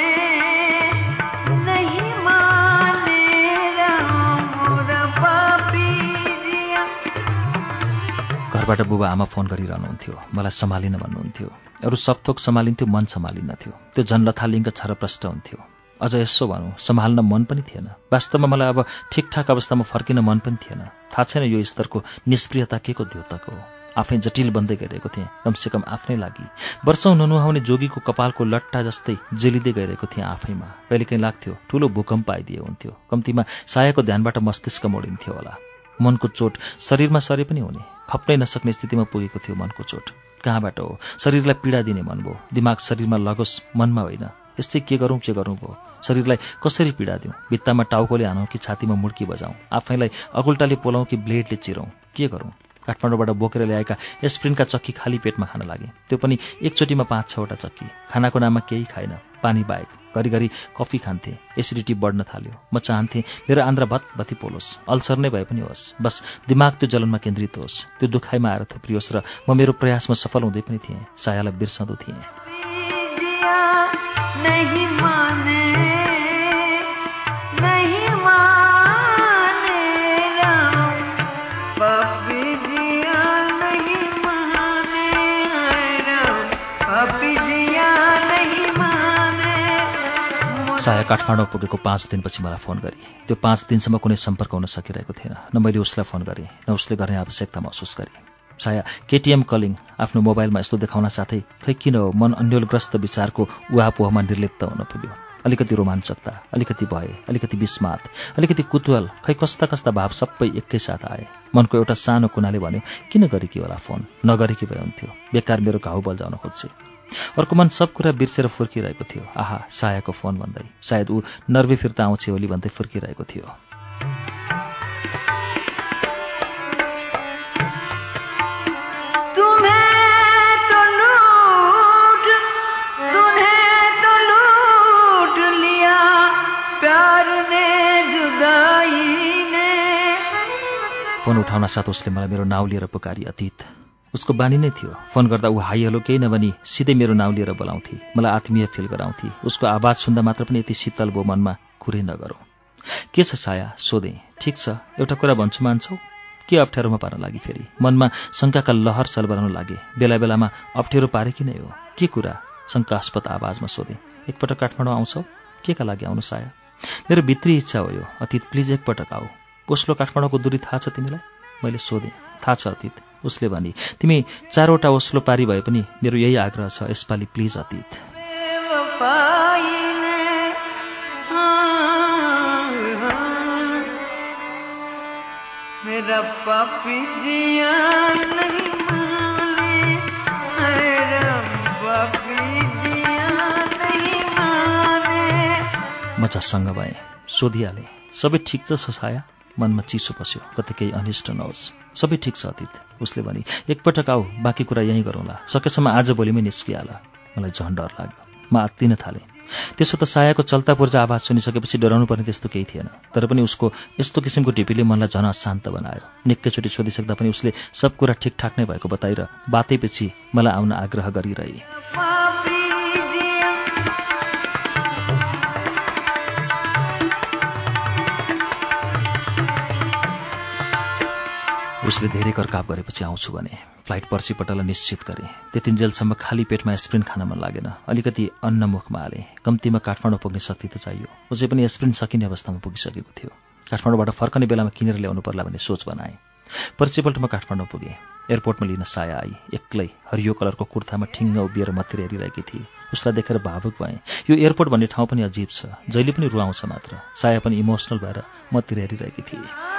घरबाट बुबा आमा फोन गरिरहनुहुन्थ्यो। मलाई सम्हालिन भन्नुहुन्थ्यो। अरू सब थोक सम्हालिन्थ्यो मन सम्हालिन्नथ्यो। त्यो झन् लथालिङ्ग छरप्रष्ट हुन्थ्यो। अझ यसो भनौँ सम्हाल्न मन पनि थिएन। वास्तवमा मलाई अब ठिकठाक अवस्थामा फर्किन मन पनि थिएन। थाहा छैन यो स्तरको निष्प्रियता के को द्योतक हो। आफै जटिल बन्दै गइरहेको थिएँ कमसेकम आफ्नै लागि। वर्षौँ ननुहाउने जोगीको कपालको लट्टा जस्तै जेलिँदै गइरहेको थिएँ आफैमा। कहिलेकाहीँ लाग्थ्यो ठुलो भूकम्प आइदिए हुन्थ्यो। कम्तीमा सायाको ध्यानबाट मस्तिष्क मोडिन्थ्यो होला। मनको चोट शरीरमा सरे पनि हुने। खप्नै नसक्ने स्थितिमा पुगेको थियो मनको चोट। कहाँबाट हो? शरीरलाई पीडा दिने मन भयो। दिमाग शरीरमा लगोस् मनमा होइन। यस्तै के गरौँ के गरौँ भयो। शरीरलाई कसरी पीडा दिउँ? भित्तामा टाउकोले हानौँ कि छातीमा मुड्की बजाउँ? आफैलाई अगुल्टाले पोलाउँ कि ब्लेडले चिरौँ? के गरौँ? काठमाडौँबाट बोकेर ल्याएका एस्प्रिनका चक्की खाली पेटमा खान लागे। त्यो पनि एकचोटिमा पाँच छवटा चक्की। खानाको नाममा केही खाएन। पानी बाहेक घरिघरि कफी खान्थे। एसिडिटी बढ्न थाल्यो। म चाहन्थेँ मेरो आन्द्रा भतभती पोलोस्। अल्सर नै भए पनि होस्। बस दिमाग त्यो जलनमा केन्द्रित होस्। त्यो दुखाइमा आएर थुप्रियोस् र म मेरो प्रयासमा सफल हुँदै पनि थिएँ। सायालाई बिर्सँदो थिएँ। काठमाडौँ पुगेको पाँच दिनपछि मलाई फोन गरी। त्यो पाँच दिनसम्म कुनै सम्पर्क हुन सकिरहेको थिएन न मैले उसलाई फोन गरेँ न उसले गर्ने आवश्यकता महसुस गरेँ। साया केटिएम कलिङ आफ्नो मोबाइलमा यस्तो देखाउन साथै खै किन हो? मन अन्यलग्रस्त विचारको उहापोहमा निर्लिप्त हुन पुग्यो। अलिकति रोमाञ्चकता अलिकति भय अलिकति विस्मात अलिकति कुतूहल खै कस्ता कस्ता भाव सबै एकैसाथ आए। मनको एउटा सानो कुनाले भन्यो किन गरेकी होला फोन? नगरेकी भए हुन्थ्यो। बेकार मेरो घाउ बल्झाउन खोज्छे। अर्को मन सब कुरा बिर्सेर फुर्किरहेको थियो। आहा सायाको फोन भन्दै। सायद ऊ नर्वे फिर्ता आउँछ होली भन्दै फुर्किरहेको थियो। फोन उठाउन साथ उसले मलाई मेरो नाउँ लिएर पुकारी अतीत। उसको बानी नै थियो। फोन गर्दा ऊ हाई हेलो केही नभनी सिधै मेरो नाउँ लिएर बोलाउँथे। मलाई आत्मीय फिल गराउँथे। उसको आवाज सुन्दा मात्र पनि यति शीतल भो मनमा कुरै नगरौँ। के छ साया? सोधेँ। ठिक छ। एउटा कुरा भन्छु मान्छौ? के अप्ठ्यारोमा पार्न लागि फेरि? मनमा शङ्काका लहर सलबराउन लागे। बेला बेलामा अप्ठ्यारो पारे कि नै हो? के कुरा? शङ्कास्पद आवाजमा सोधेँ। एकपटक काठमाडौँ आउँछौ? के का लागि आउनु साया? मेरो भित्री इच्छा हो यो। अतीत प्लिज एकपटक आऊ। ओस्लो काठमाडौँको दूरी थाहा छ तिमीलाई? मैले सोधेँ। थाहा छ अतीत। उसले भने तिमी चारवटा ओस्लो पारी भए पनि मेरो यही आग्रह छ यसपालि प्लिज अतीत। बेवफाई ने हाँ, हाँ, मेरा पापी जिया नहीं माने मेरा पापी जिया नहीं माने। म भएँ सोधिहालेँ। सबै ठिक छ ससाया? मनमा चिसो पस्यो। कतै केही अनिष्ट नहोस्। सबै ठिक छ अतीत। उसले भने एकपटक आऊ बाँकी कुरा यहीँ गरौँला। सकेसम्म आज भोलिमै निस्किहाल। मलाई झन् डर लाग्यो। म आत्तिन थालेँ। त्यसो त सायाको चल्ता पूर्जा आवाज सुनिसकेपछि डराउनु पर्ने त्यस्तो केही थिएन। तर पनि उसको यस्तो किसिमको ढिपीले मनलाई झन अशान्त बनायो। निकैचोटि सोधिसक्दा पनि उसले सब कुरा ठिकठाक नै भएको बताएर बातैपछि मलाई आउन आग्रह गरिरहे। उसले धेरै करकाप गरेपछि आउँछु भने फ्लाइट पर्सिपटललाई निश्चित गरे। त्यतिन्जेलसम्म खाली पेटमा एस्प्रिन खान मन लागेन। अलिकति अन्न मुखमा हाले। कम्तीमा काठमाडौँ पुग्ने शक्ति त चाहियो। उसै पनि एस्प्रिन सकिने अवस्थामा पुगिसकेको थियो। काठमाडौँबाट फर्कने बेलामा किनेर ल्याउनु पर्ला भन्ने सोच बनाए। पर्सिपल्ट म काठमाडौँ पुगेँ। एयरपोर्टमा लिन साया आई। एक्लै हरियो कलरको कुर्तामा ठिङ्ग उभिएर मतिर हेरिरहेकी थिए। उसलाई देखेर भावुक भएँ। यो एयरपोर्ट भन्ने ठाउँ पनि अजीब छ। जहिले पनि रुवाउँछ मात्र। साया पनि इमोसनल भएर मतिर हेरिरहेकी थिए।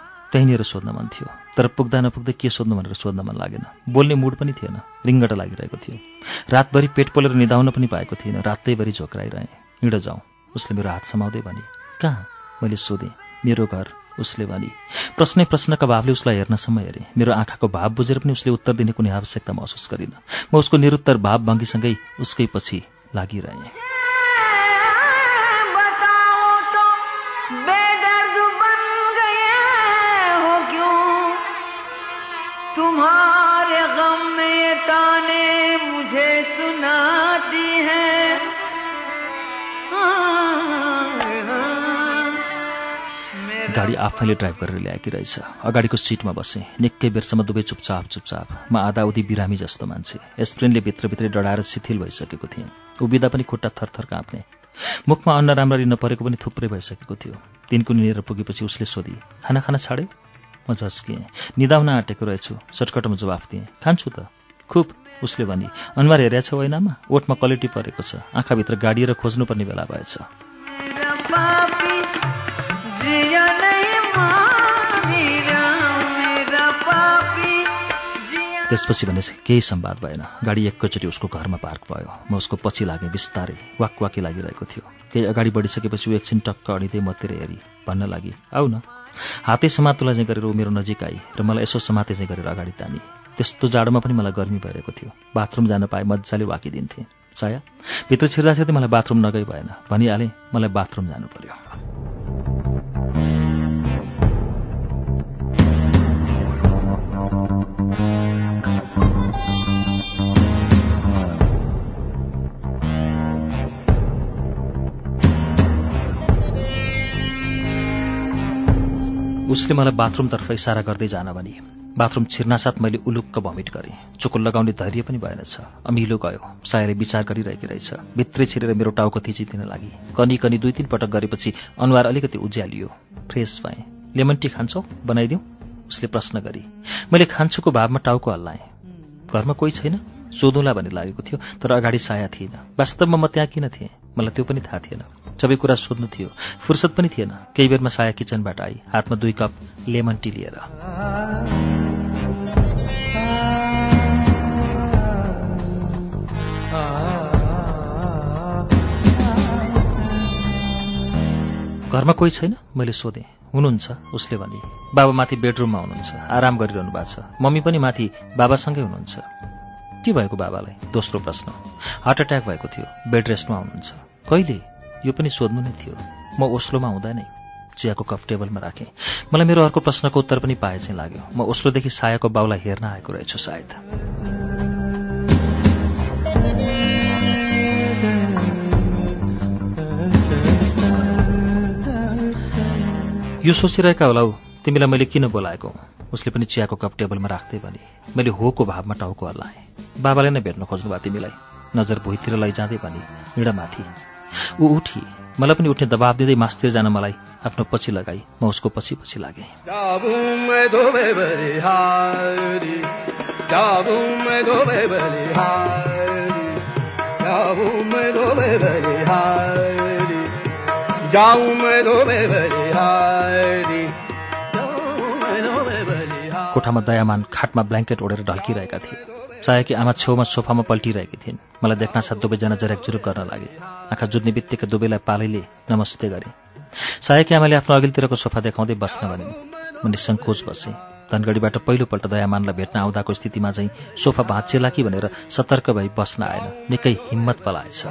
त्यहीँनिर सोध्न मन थियो। तर पुग्दा नपुग्दै के सोध्नु भनेर सोध्न मन लागेन। बोल्ने मुड पनि थिएन। रिङ्गट लागिरहेको थियो। रातभरि पेट पोलेर निदाउन पनि पाएको थिएन रातैभरि झोक्राइरहेँ। हिँड जाउँ। उसले मेरो हात समाउँदै भने कहाँ? मैले सोधेँ। मेरो घर। उसले भने प्रश्नै प्रश्नका भावले उसलाई हेर्नसम्म हेरेँ। मेरो आँखाको भाव बुझेर पनि उसले उत्तर दिने कुनै आवश्यकता महसुस गरिनँ। म उसको निरुत्तर भाव भङ्गीसँगै उसकै पछि लागिरहेँ। गाडी आफैले ड्राइभ गरेर ल्याएकी रहेछ। अगाडिको सिटमा बसेँ। निकै बेरसम्म दुवै चुपचाप चुपचाप। म आधा उधी बिरामी जस्तो मान्छे। एस्प्रिनले भित्रभित्रै डढाएर शिथिल भइसकेको थिएँ। उभिँदा पनि खुट्टा थरथर काँप्ने। मुखमा अन्न राम्ररी नपरेको पनि थुप्रै भइसकेको थियो। तिनको निर पुगेपछि उसले सोधी खाना खाना छाड्यो? म झस्किएँ। निदाउन आँटेको रहेछु। सर्टकटमा जवाफ दिएँ। खान्छु त। खुब! उसले भनी। अनुहार हेरेको छ ओठमा क्वालिटी परेको छ। आँखाभित्र गाडिएर खोज्नुपर्ने बेला भएछ। त्यसपछि भने केही संवाद भएन। गाडी एकैचोटि उसको घरमा पार्क भयो। म उसको पछि लागेँ बिस्तारै वाक वाकी लागिरहेको थियो। केही अगाडि बढिसकेपछि ऊ एकछिन टक्क अडिँदै मतिर हेरी भन्न लागि आऊ न। हातै समातुलाई चाहिँ गरेर ऊ मेरो नजिक आई र मलाई यसो समाते चाहिँ गरेर अगाडि तानी। त्यस्तो जाडोमा पनि मलाई गर्मी भइरहेको थियो। बाथरुम जान पाए मजाले वाकिदिन्थेँ साया भित्र छिर्दा छिर्दै मलाई बाथरुम नगई भएन। भनिहालेँ मलाई बाथरुम जानु पर्यो। उसले मलाई बाथरुमतर्फ इसारा गर्दै जान भने बाथरुम छिर्नासाथ मैले उलुक्क भमिट गरेँ। चुकुल लगाउने धैर्य पनि भएनछ अमिलो गयो। सायरे विचार गरिरहेकी रहेछ। भित्रै छिरेर मेरो टाउको थिचिदिन लागि। कनी कनी दुई तिन पटक गरेपछि अनुहार अलिकति उज्यालियो। फ्रेस भएँ। लेमन टी खान्छौ? बनाइदिउँ? उसले प्रश्न गरी मैले खान्छुको भावमा टाउको हल्लाएँ। घरमा कोही छैन? सोधौँला भन्ने लागेको थियो तर अगाडि साया थिएन। वास्तवमा म त्यहाँ किन थिएँ? मलाई त्यो पनि थाहा थिएन। सबै कुरा सोध्नु थियो। फुर्सद पनि थिएन। केही बेरमा साया किचनबाट आई। हातमा दुई कप लेमन टी लिएर। घरमा कोही छैन? मैले सोधेँ। हुनुहुन्छ उसले भने। बाबा माथि बेडरुममा हुनुहुन्छ। आराम गरिरहनु भएको छ। मम्मी पनि माथि बाबासँगै हुनुहुन्छ। के भएको बाबालाई? दोस्रो प्रश्न। हार्ट एट्याक भएको थियो। बेड रेस्टमा हुनुहुन्छ। कहिले? यो पनि सोध्नु नै थियो। म ओस्लोमा हुँदा नै चियाको कप टेबलमा राखेँ। मलाई मेरो अर्को प्रश्नको उत्तर पनि पाए चाहिँ लाग्यो। म ओस्लोदेखि सायाको बाउलाई हेर्न आएको रहेछु सायद। यो सोचिरहेका होला तिमीलाई मैले किन बोलाएको? उसले पनि चियाको कप टेबलमा राख्दै भने मैले होको भावमा टाउको हल्लाएँ। बाबाले नै भेट्न खोज्नुभयो तिमीलाई। नजर भुइँतिर लैजाँदै भने हिँड माथि। ऊ उठी। मलाई पनि उठ्ने दबाब दिँदै मासतिर जान मलाई आफ्नो पछि लगाई। म उसको पछि पछि लागेँ। कोठामा दयामान खाटमा ब्ल्याङ्केट ओढेर ढल्किरहेका थिए। चाहेकी आमा छेउमा सोफामा पल्टिरहेकी थिइन्। मलाई देख्न साथ दुवैजना जरेकजुरुक गर्न लागे। आँखा जुत्ने बित्तिकै दुवैलाई पालैले नमस्ते गरे। सायकी आमाले आफ्नो अघिल्तिरको सोफा देखाउँदै बस्न भनिन्। म निसङ्कोच बसेँ। धनगढीबाट पहिलोपल्ट दयामानलाई भेट्न आउँदाको स्थितिमा चाहिँ सोफा भाँचिएला कि भनेर सतर्क भई बस्न आएन। निकै हिम्मत पलाएछ।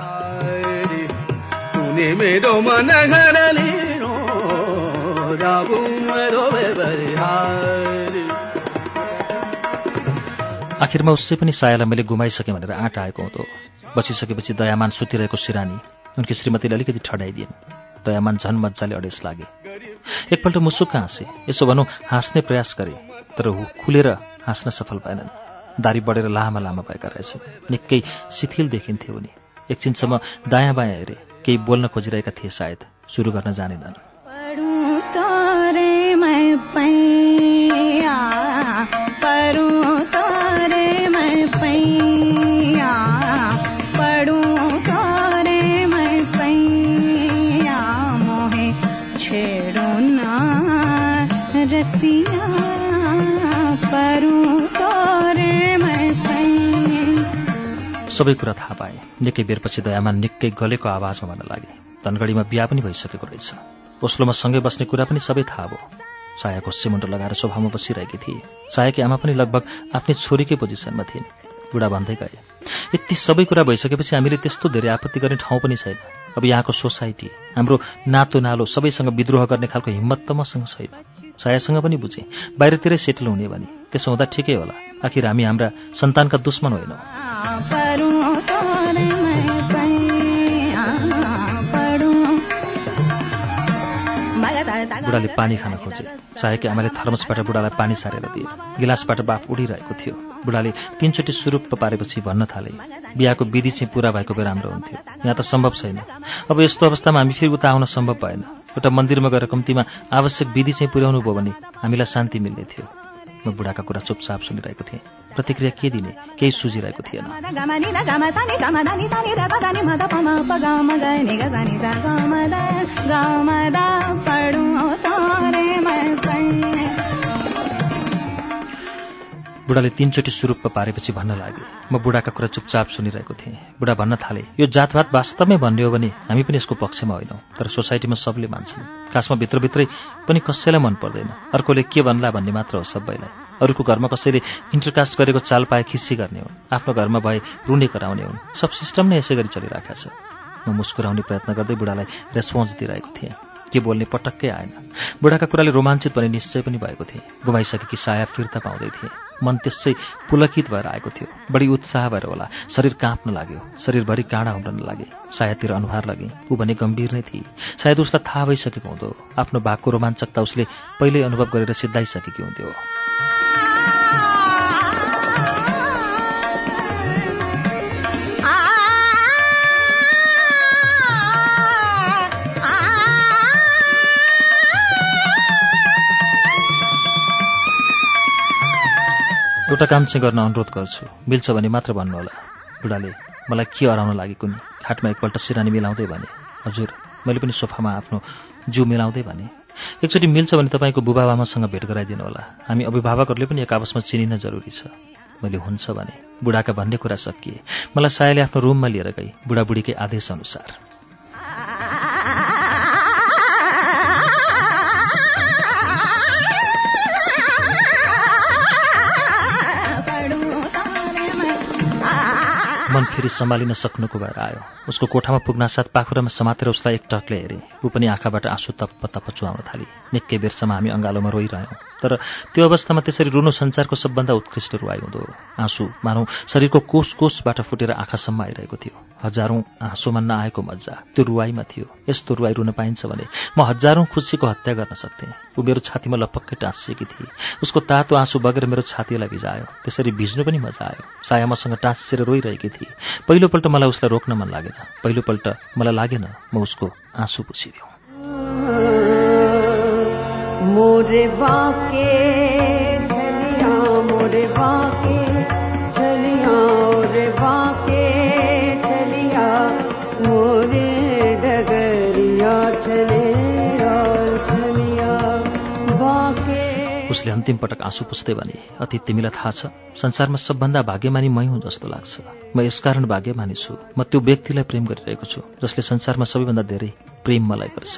आखिरमा उसै पनि सायालाई मैले गुमाइसकेँ भनेर आँट आएको हुँदो। बसिसकेपछि दयामान सुतिरहेको सिरानी उनकी श्रीमतीले अलिकति ठडाइदिइन्। दयामान झन् मजाले अडेस लागे। एकपल्ट मुसुक्क हाँसे? यसो भनौँ हाँस्ने प्रयास गरे तर खुलेर हाँस्न सफल भएनन्। दारी बढेर लामा लामा भएका रहेछन्। निकै शिथिल देखिन्थे उनी। एकछिनसम्म दायाँ बायाँ हेरे केही बोल्न खोजिरहेका थिए सायद सुरु गर्न जानेनन्। पढूं सबै कुरा थाहा पाएँ। निकै बेरपछि दयामा निकै गलेको आवाजमा भन्न लागे। धनगढीमा बिहा पनि भइसकेको रहेछ। ओस्लोमा सँगै बस्ने कुरा पनि सबै थाहा भयो। सायाको सिमुन्टो लगाएर सोफामा बसिरहेकी थिए। सायाकी आमा पनि लगभग आफ्नै छोरीकै पोजिसनमा थिइन्। बुढा भन्दै गए यति सबै कुरा भइसकेपछि हामीले त्यस्तो धेरै आपत्ति गर्ने ठाउँ पनि छैन। अब यहाँको सोसाइटी हाम्रो नातो नालो सबैसँग विद्रोह गर्ने खालको हिम्मत त मसँग छैन। सायासँग पनि बुझेँ। बाहिरतिरै सेटल हुने भने त्यसो हुँदा ठिकै होला। आखिर हामी हाम्रा सन्तानका दुश्मन होइनौँ। बुढाले पानी खान खोजे। चाहेकी आमाले थर्मसबाट बुढालाई पानी सारेर दिए। गिलासबाट बाफ उडिरहेको थियो। बुढाले तिनचोटि सुरुप्प पारेपछि भन्न थाले बिहाको विधि चाहिँ पुरा भएको भए राम्रो हुन्थ्यो। यहाँ त सम्भव छैन। अब यस्तो अवस्थामा हामी फेरि उता आउन सम्भव भएन। एउटा मन्दिरमा गएर कम्तीमा आवश्यक विधि चाहिँ पुर्याउनु भयो भने हामीलाई शान्ति मिल्ने थियो। म बुढाका कुरा चुपचाप सुनिरहेको थिएँ। प्रतिक्रिया के दिने? केही सुझिरहेको थिएन। बुढाले तिनचोटि सुरुप्प पारेपछि भन्न लागे म बुढाका कुरा चुपचाप सुनिरहेको थिएँ। बुढा भन्न थाले यो जातभात वास्तवमै भन्ने हो भने हामी पनि यसको पक्षमा होइनौँ तर सोसाइटीमा सबले मान्छन्। खासमा भित्रभित्रै पनि कसैलाई मन पर्दैन। अर्कोले के भन्ला भन्ने मात्र हो सबैलाई। अरूको घरमा कसैले इन्टरकास्ट गरेको चाल पाए खिस्सी गर्ने हुन्। आफ्नो घरमा भए रुने कराउने हुन्। सब सिस्टम नै यसै गरी चलिरहेको छ। म मुस्कुराउने प्रयत्न गर्दै बुढालाई रेस्पोन्स दिइरहेको थिएँ। के बोल्ने पटक्कै आएन। बुढाका कुराले रोमाञ्चित भने निश्चय पनि भएको थिएँ। गुमाइसकेकी साया फिर्ता पाउँदै थिएँ। मन त्यसै पुलकित भएर आएको थियो। बढी उत्साह भएर होला। शरीर काँप्न लाग्यो। शरीरभरि काँडा उम्रन लागे। सायातिर अनुहार लगे। ऊ भने गम्भीर नै थिए। सायद उसलाई थाहा भइसकेको हुँदो। आफ्नो भागको रोमाञ्चकता उसले पहिल्यै अनुभव गरेर सिद्धाइसकेकी हुन्थ्यो। एउटा काम चाहिँ गर्न अनुरोध गर्छु। मिल्छ भने मात्र भन्नुहोला। बुढाले मलाई के हराउन लागेको नि खाटमा एकपल्ट सिरानी मिलाउँदै भने हजुर मैले पनि सोफामा आफ्नो जिउ मिलाउँदै भने एकचोटि मिल्छ भने तपाईँको बुबाबामासँग भेट गराइदिनु होला। हामी अभिभावकहरूले पनि एक आपसमा चिनिन जरुरी छ। मैले हुन्छ भने बुढाका भन्ने कुरा सकिए। मलाई सायाले आफ्नो रुममा लिएर गई। बुढाबुढीकै आदेश अनुसार। मन फेरि सम्हालिन सक्नुको भएर आयो। उसको कोठामा पुग्नासाथ पाखुरामा समातेर उसलाई एक टकले हेरेँ। ऊ पनि आँखाबाट आँसु तप्प तप्प चुहाउन थाली। निकै बेरसम्म हामी अँगालोमा रोइरह्यौँ। तर त्यो अवस्थामा त्यसरी रुनु संसारको सबभन्दा उत्कृष्ट रुवाई हुँदो आँसु मानौ शरीरको कोष कोषबाट फुटेर आँखासम्म आइरहेको थियो। हजारौँ आँसुमा नआएको मजा त्यो रुवाईमा थियो। यस्तो रुवाई रुन पाइन्छ भने म हजारौँ खुसीको हत्या गर्न सक्थेँ। ऊ मेरो छातीमा लपक्कै टाँसिएकी थिए। उसको तातो आँसु बगेर मेरो छातीलाई भिजायो। त्यसरी भिज्नु पनि मजा आयो। साया मसँग टाँसिएर रोइरहेकी थिए। पहिलोपल्ट मलाई उसलाई रोक्न मन लागेन। पहिलोपल्ट मलाई लागेन म उसको आँसु पुछिदिउँ मोरे बाके उसले अन्तिम पटक आँसु पुस्दै भने अति तिमीलाई थाहा छ संसारमा सबभन्दा भाग्यमानी मै हुँ जस्तो लाग्छ। म यसकारण भाग्यमानी छु। म त्यो व्यक्तिलाई प्रेम गरिरहेको छु जसले संसारमा सबैभन्दा धेरै प्रेम मलाई गर्छ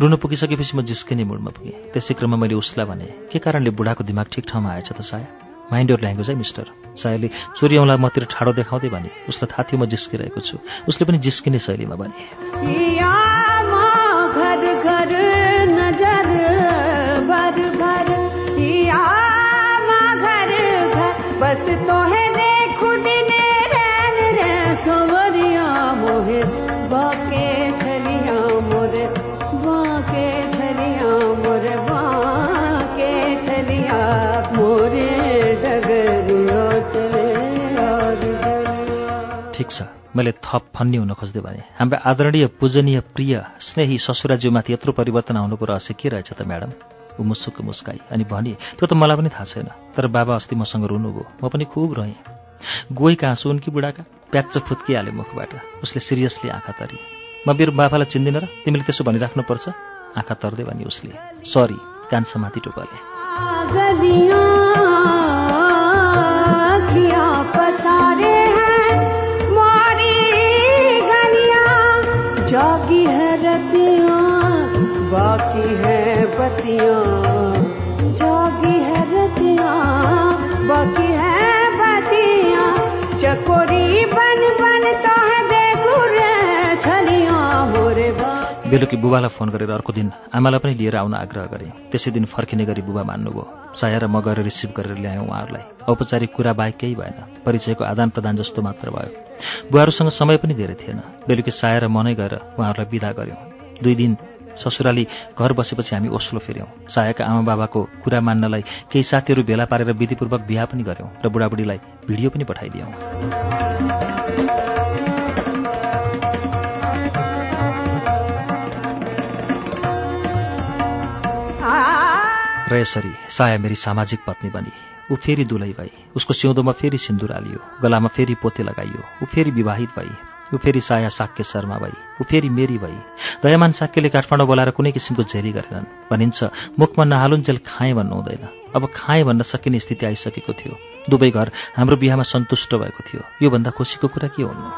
रुन पुगिसकेपछि म जिस्किने मुडमा पुगेँ। त्यसै क्रममा मैले उसलाई भने के कारणले बुढाको दिमाग ठिक ठाउँमा आएछ त साया? माइन्ड यर ल्याङ्ग्वेज है मिस्टर सायाले चोरी औँला मतिर ठाडो देखाउँदै भने उसलाई थाहा थियो म जिस्किरहेको छु। उसले पनि जिस्किने शैलीमा भने। ठिक छ मैले थप फन्नी हुन खोज्दै भने हाम्रो आदरणीय पूजनीय प्रिय स्नेही ससुराज्यूमाथि यत्रो परिवर्तन आउनुको रहस्य के रहेछ त म्याडम? ऊ मुसुक्क मुस्काई अनि भने त्यो त मलाई पनि थाहा छैन तर बाबा अस्ति मसँग रुनुभयो। म पनि खुब रोएँ। गोहीका आँसु उनकी बुढाका? प्याच्च फुत्किहाले मुखबाट। उसले सिरियसली आँखा तरी म मेरो बाबालाई चिन्दिनँ र तिमीले त्यसो भनिराख्नुपर्छ। आँखा तर्दै भने उसले सरी कान समाति टोकाले बेलुकी बुबालाई फोन गरेर अर्को दिन आमालाई पनि लिएर आउन आग्रह गरेँ। त्यसै दिन फर्किने गरी बुबा मान्नुभयो। साया म गएर रिसिभ गरेर ल्यायौँ उहाँहरूलाई। औपचारिक कुरा बाहेक केही भएन। परिचयको आदान प्रदान जस्तो मात्र भयो। बुहारूसँग समय पनि धेरै थिएन। बेलुकी साया र नै गएर उहाँहरूलाई विदा गऱ्यौँ। दुई दिन ससुराली घर बसेपछि हामी ओस्लो फिर्यौँ। सायाका आमा बाबाको कुरा मान्नलाई केही साथीहरू भेला पारेर विधिपूर्वक बिहा पनि गऱ्यौँ र बुढाबुढीलाई भिडियो पनि पठाइदियौँ। र यसरी साया मेरी सामाजिक पत्नी बनी। ऊ फेरि दुलै भई। उसको सिउँदोमा फेरि सिन्दुर हालियो। गलामा फेरि पोते लगाइयो। ऊ फेरि विवाहित भई। ऊ फेरि साया साक्य शर्मा भई ऊ फेरि मेरी भई। दयामान साक्यले काठमाडौँ बोलाएर कुनै किसिमको झेली गरेनन्। भनिन्छ मुखमा नहालुन्जेल खाएँ भन्नु हुँदैन। अब खाएँ भन्न सकिने स्थिति आइसकेको थियो। दुवै घर हाम्रो बिहामा सन्तुष्ट भएको थियो। योभन्दा खुसीको कुरा के हुनु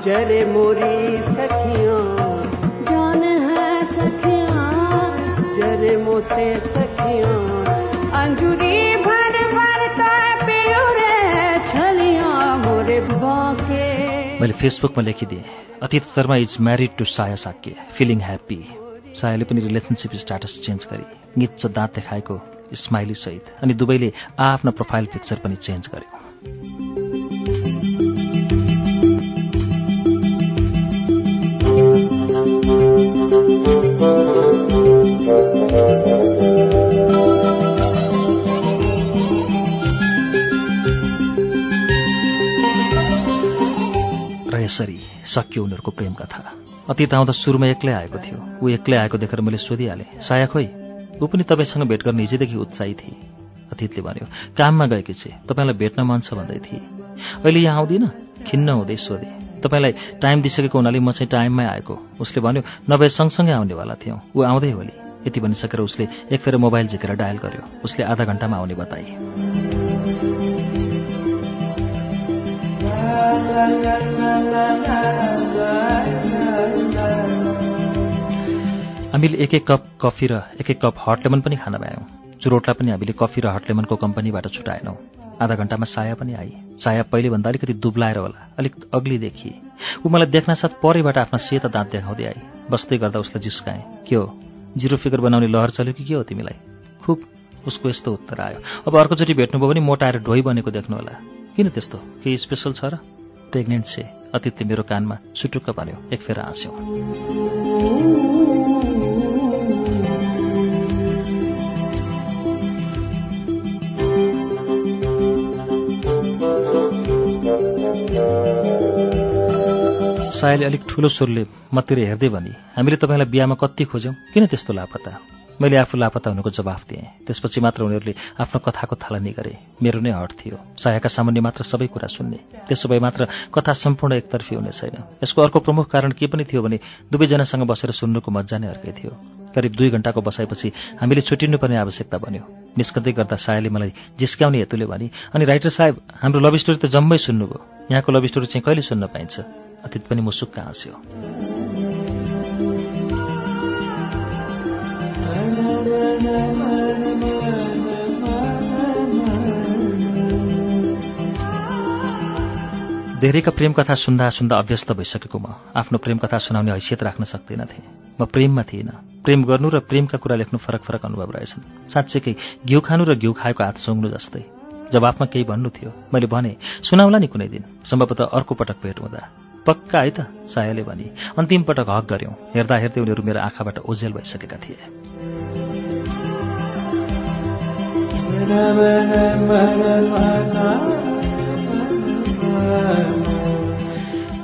जरे मोरी मैले फेसबुकमा लेखिदिएँ। अतीत शर्मा इज म्यारिड टु साया साक्य फिलिङ ह्याप्पी सायाले पनि रिलेसनसिप स्ट्याटस चेन्ज गरी निच्च दाँत देखाएको स्माइली सहित अनि दुवैले आआफ्नो प्रोफाइल पिक्चर पनि चेन्ज गर्यो। यसरी सकियो उनीहरूको प्रेम कथा। अतीत आउँदा सुरुमा एक्लै आएको थियो। ऊ एक्लै आएको देखेर मैले सोधिहालेँ साया खोइ ऊ पनि तपाईँसँग भेट गर्ने हिजोदेखि उत्साही थिए। अतीतले भन्यो काममा गएकी छे तपाईँलाई भेट्न मन छ भन्दै थिए। अहिले यहाँ आउँदिन? खिन्न हुँदै सोधे तपाईँलाई टाइम दिइसकेको हुनाले म चाहिँ टाइममै आएको। उसले भन्यो नभए सँगसँगै आउनेवाला थियौँ। ऊ आउँदै होली। यति भनिसकेर उसले एक फेर मोबाइल झिकेर डायल गर्यो। उसले आधा घन्टामा आउने बताए। हामीले एक एक कप कफी र एक एक कप हट लेमन पनि खान भ्यायौँ चुरोटलाई पनि हामीले कफी र हट लेमनको कम्पनीबाट छुटाएनौँ। आधा घन्टामा साया पनि आई। साया पहिलेभन्दा अलिकति दुब्लाएर होला। अलिक अग्ली देखिए ऊ मलाई देख्नासाथ परैबाट आफ्ना सेता दाँत देखाउँदै आई। बस्दै गर्दा उसलाई जिस्काएँ। के हो? जिरो फिगर बनाउने लहर चल्यो कि के हो तिमीलाई? खुब उसको यस्तो उत्तर आयो। अब अर्कोचोटि भेट्नुभयो भने मोटाएर ढोइ बनेको देख्नु होला। किन त्यस्तो? केही स्पेसल छ र? प्रेग्नेन्ट छे अतिथि मेरो कानमा सुटुक्क भन्यो एक फेर हाँस्यौँ। सायले अलिक ठुलो स्वरले मतिर हेर्दै भनी हामीले तपाईँलाई बिहामा कति खोज्यौँ? किन त्यस्तो लापता? मैले आफू लापता हुनुको जवाफ दिएँ। त्यसपछि मात्र उनीहरूले आफ्नो कथाको थालनी गरे। मेरो नै हट थियो। सायाका सामान्य मात्र सबै कुरा सुन्ने। त्यसो भए मात्र कथा सम्पूर्ण एकतर्फी हुने छैन। यसको अर्को प्रमुख कारण के पनि थियो भने दुवैजनासँग बसेर सुन्नुको मजा नै अर्कै थियो। करिब दुई घन्टाको बसाएपछि हामीले छुट्टिनुपर्ने आवश्यकता बन्यो। निस्कँदै गर्दा सायाले मलाई जिस्क्याउने हेतुले भने अनि राइटर साहेब हाम्रो लभ स्टोरी त जम्मै सुन्नुभयो। यहाँको लभ स्टोरी चाहिँ कहिले सुन्न पाइन्छ? अतीत पनि मुसुक्क हाँस्यो। धेरैका प्रेम कथा सुन्दा सुन्दा अभ्यस्त भइसकेको म। आफ्नो प्रेम कथा सुनाउने हैसियत राख्न सक्दिनथेँ। म प्रेममा थिइनँ। प्रेम गर्नु र प्रेमका कुरा लेख्नु फरक फरक अनुभव रहेछन्। साँच्चैकै घिउ खानु र घिउ खाएको हात सुँग्नु जस्तै। जवाफमा केही भन्नु थियो। मैले भने सुनाउला नि कुनै दिन। सम्भवतः अर्को पटक भेट हुँदा। पक्का है त सायाले भने। अन्तिम पटक हक गऱ्यौँ हेर्दा हेर्दै उनीहरू मेरो आँखाबाट ओझेल भइसकेका थिए।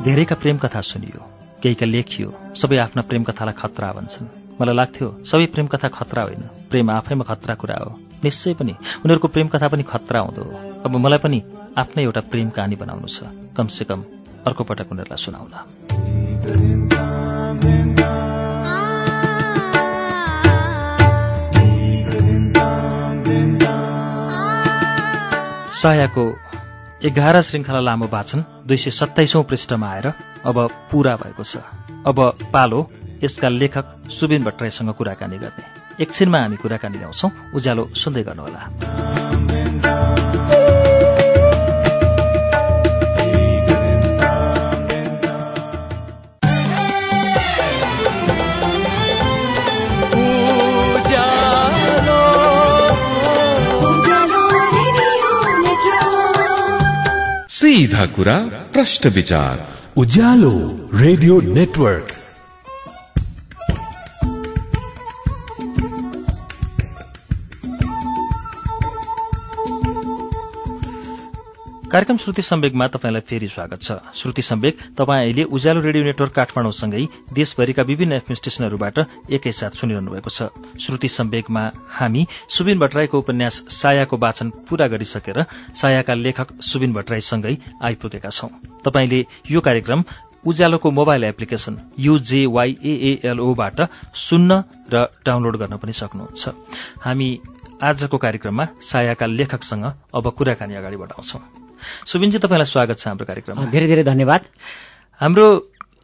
धेरैका प्रेम कथा सुनियो केहीका लेखियो सबै आफ्ना प्रेम कथालाई खतरा भन्छन्। मलाई लाग्थ्यो सबै प्रेम कथा खतरा होइन। प्रेम आफैमा खतरा कुरा हो। निश्चय पनि उनीहरूको प्रेम कथा पनि खतरा हुँदो हो। अब मलाई पनि आफ्नै एउटा प्रेम कहानी बनाउनु छ। कमसेकम अर्को पटक उनीहरूलाई सुनाउला। सायाको एघार श्रृङ्खला लामो वाचन दुई सय सत्ताइसौँ पृष्ठमा आएर अब पूरा भएको छ। अब पालो यसका लेखक सुबिन भट्टराईसँग कुराकानी गर्ने। एकछिनमा हामी कुराकानी ल्याउँछौँ। उज्यालो सुन्दै गर्नुहोला। सीधा कुरा प्रश्न विचार। Ujyaalo radio network. कार्यक्रम श्रुति सम्वेकमा तपाईँलाई फेरि स्वागत छ। श्रुति सम्वेक तपाईँ अहिले उज्यालो रेडियो नेटवर्क काठमाडौँसँगै देशभरिका विभिन्न एफएम स्टेशनहरूबाट एकैसाथ सुनिरहनु भएको छ। श्रुति सम्वेकमा हामी सुबिन भट्टराईको उपन्यास सायाको वाचन पूरा गरिसकेर सायाका लेखक सुबिन भट्टराईसँगै आइपुगेका छौं। तपाईँले यो कार्यक्रम उज्यालोको मोबाइल एप्लिकेशन युजेवाईएएलओबाट सुन्न र डाउनलोड गर्न पनि सक्नुहुन्छ। हामी आजको कार्यक्रममा सायाका लेखकसँग अब कुराकानी अगाडि बढाउँछौं सुबिनजी तपाईँलाई स्वागत छ हाम्रो कार्यक्रममा। धेरै धेरै धन्यवाद। हाम्रो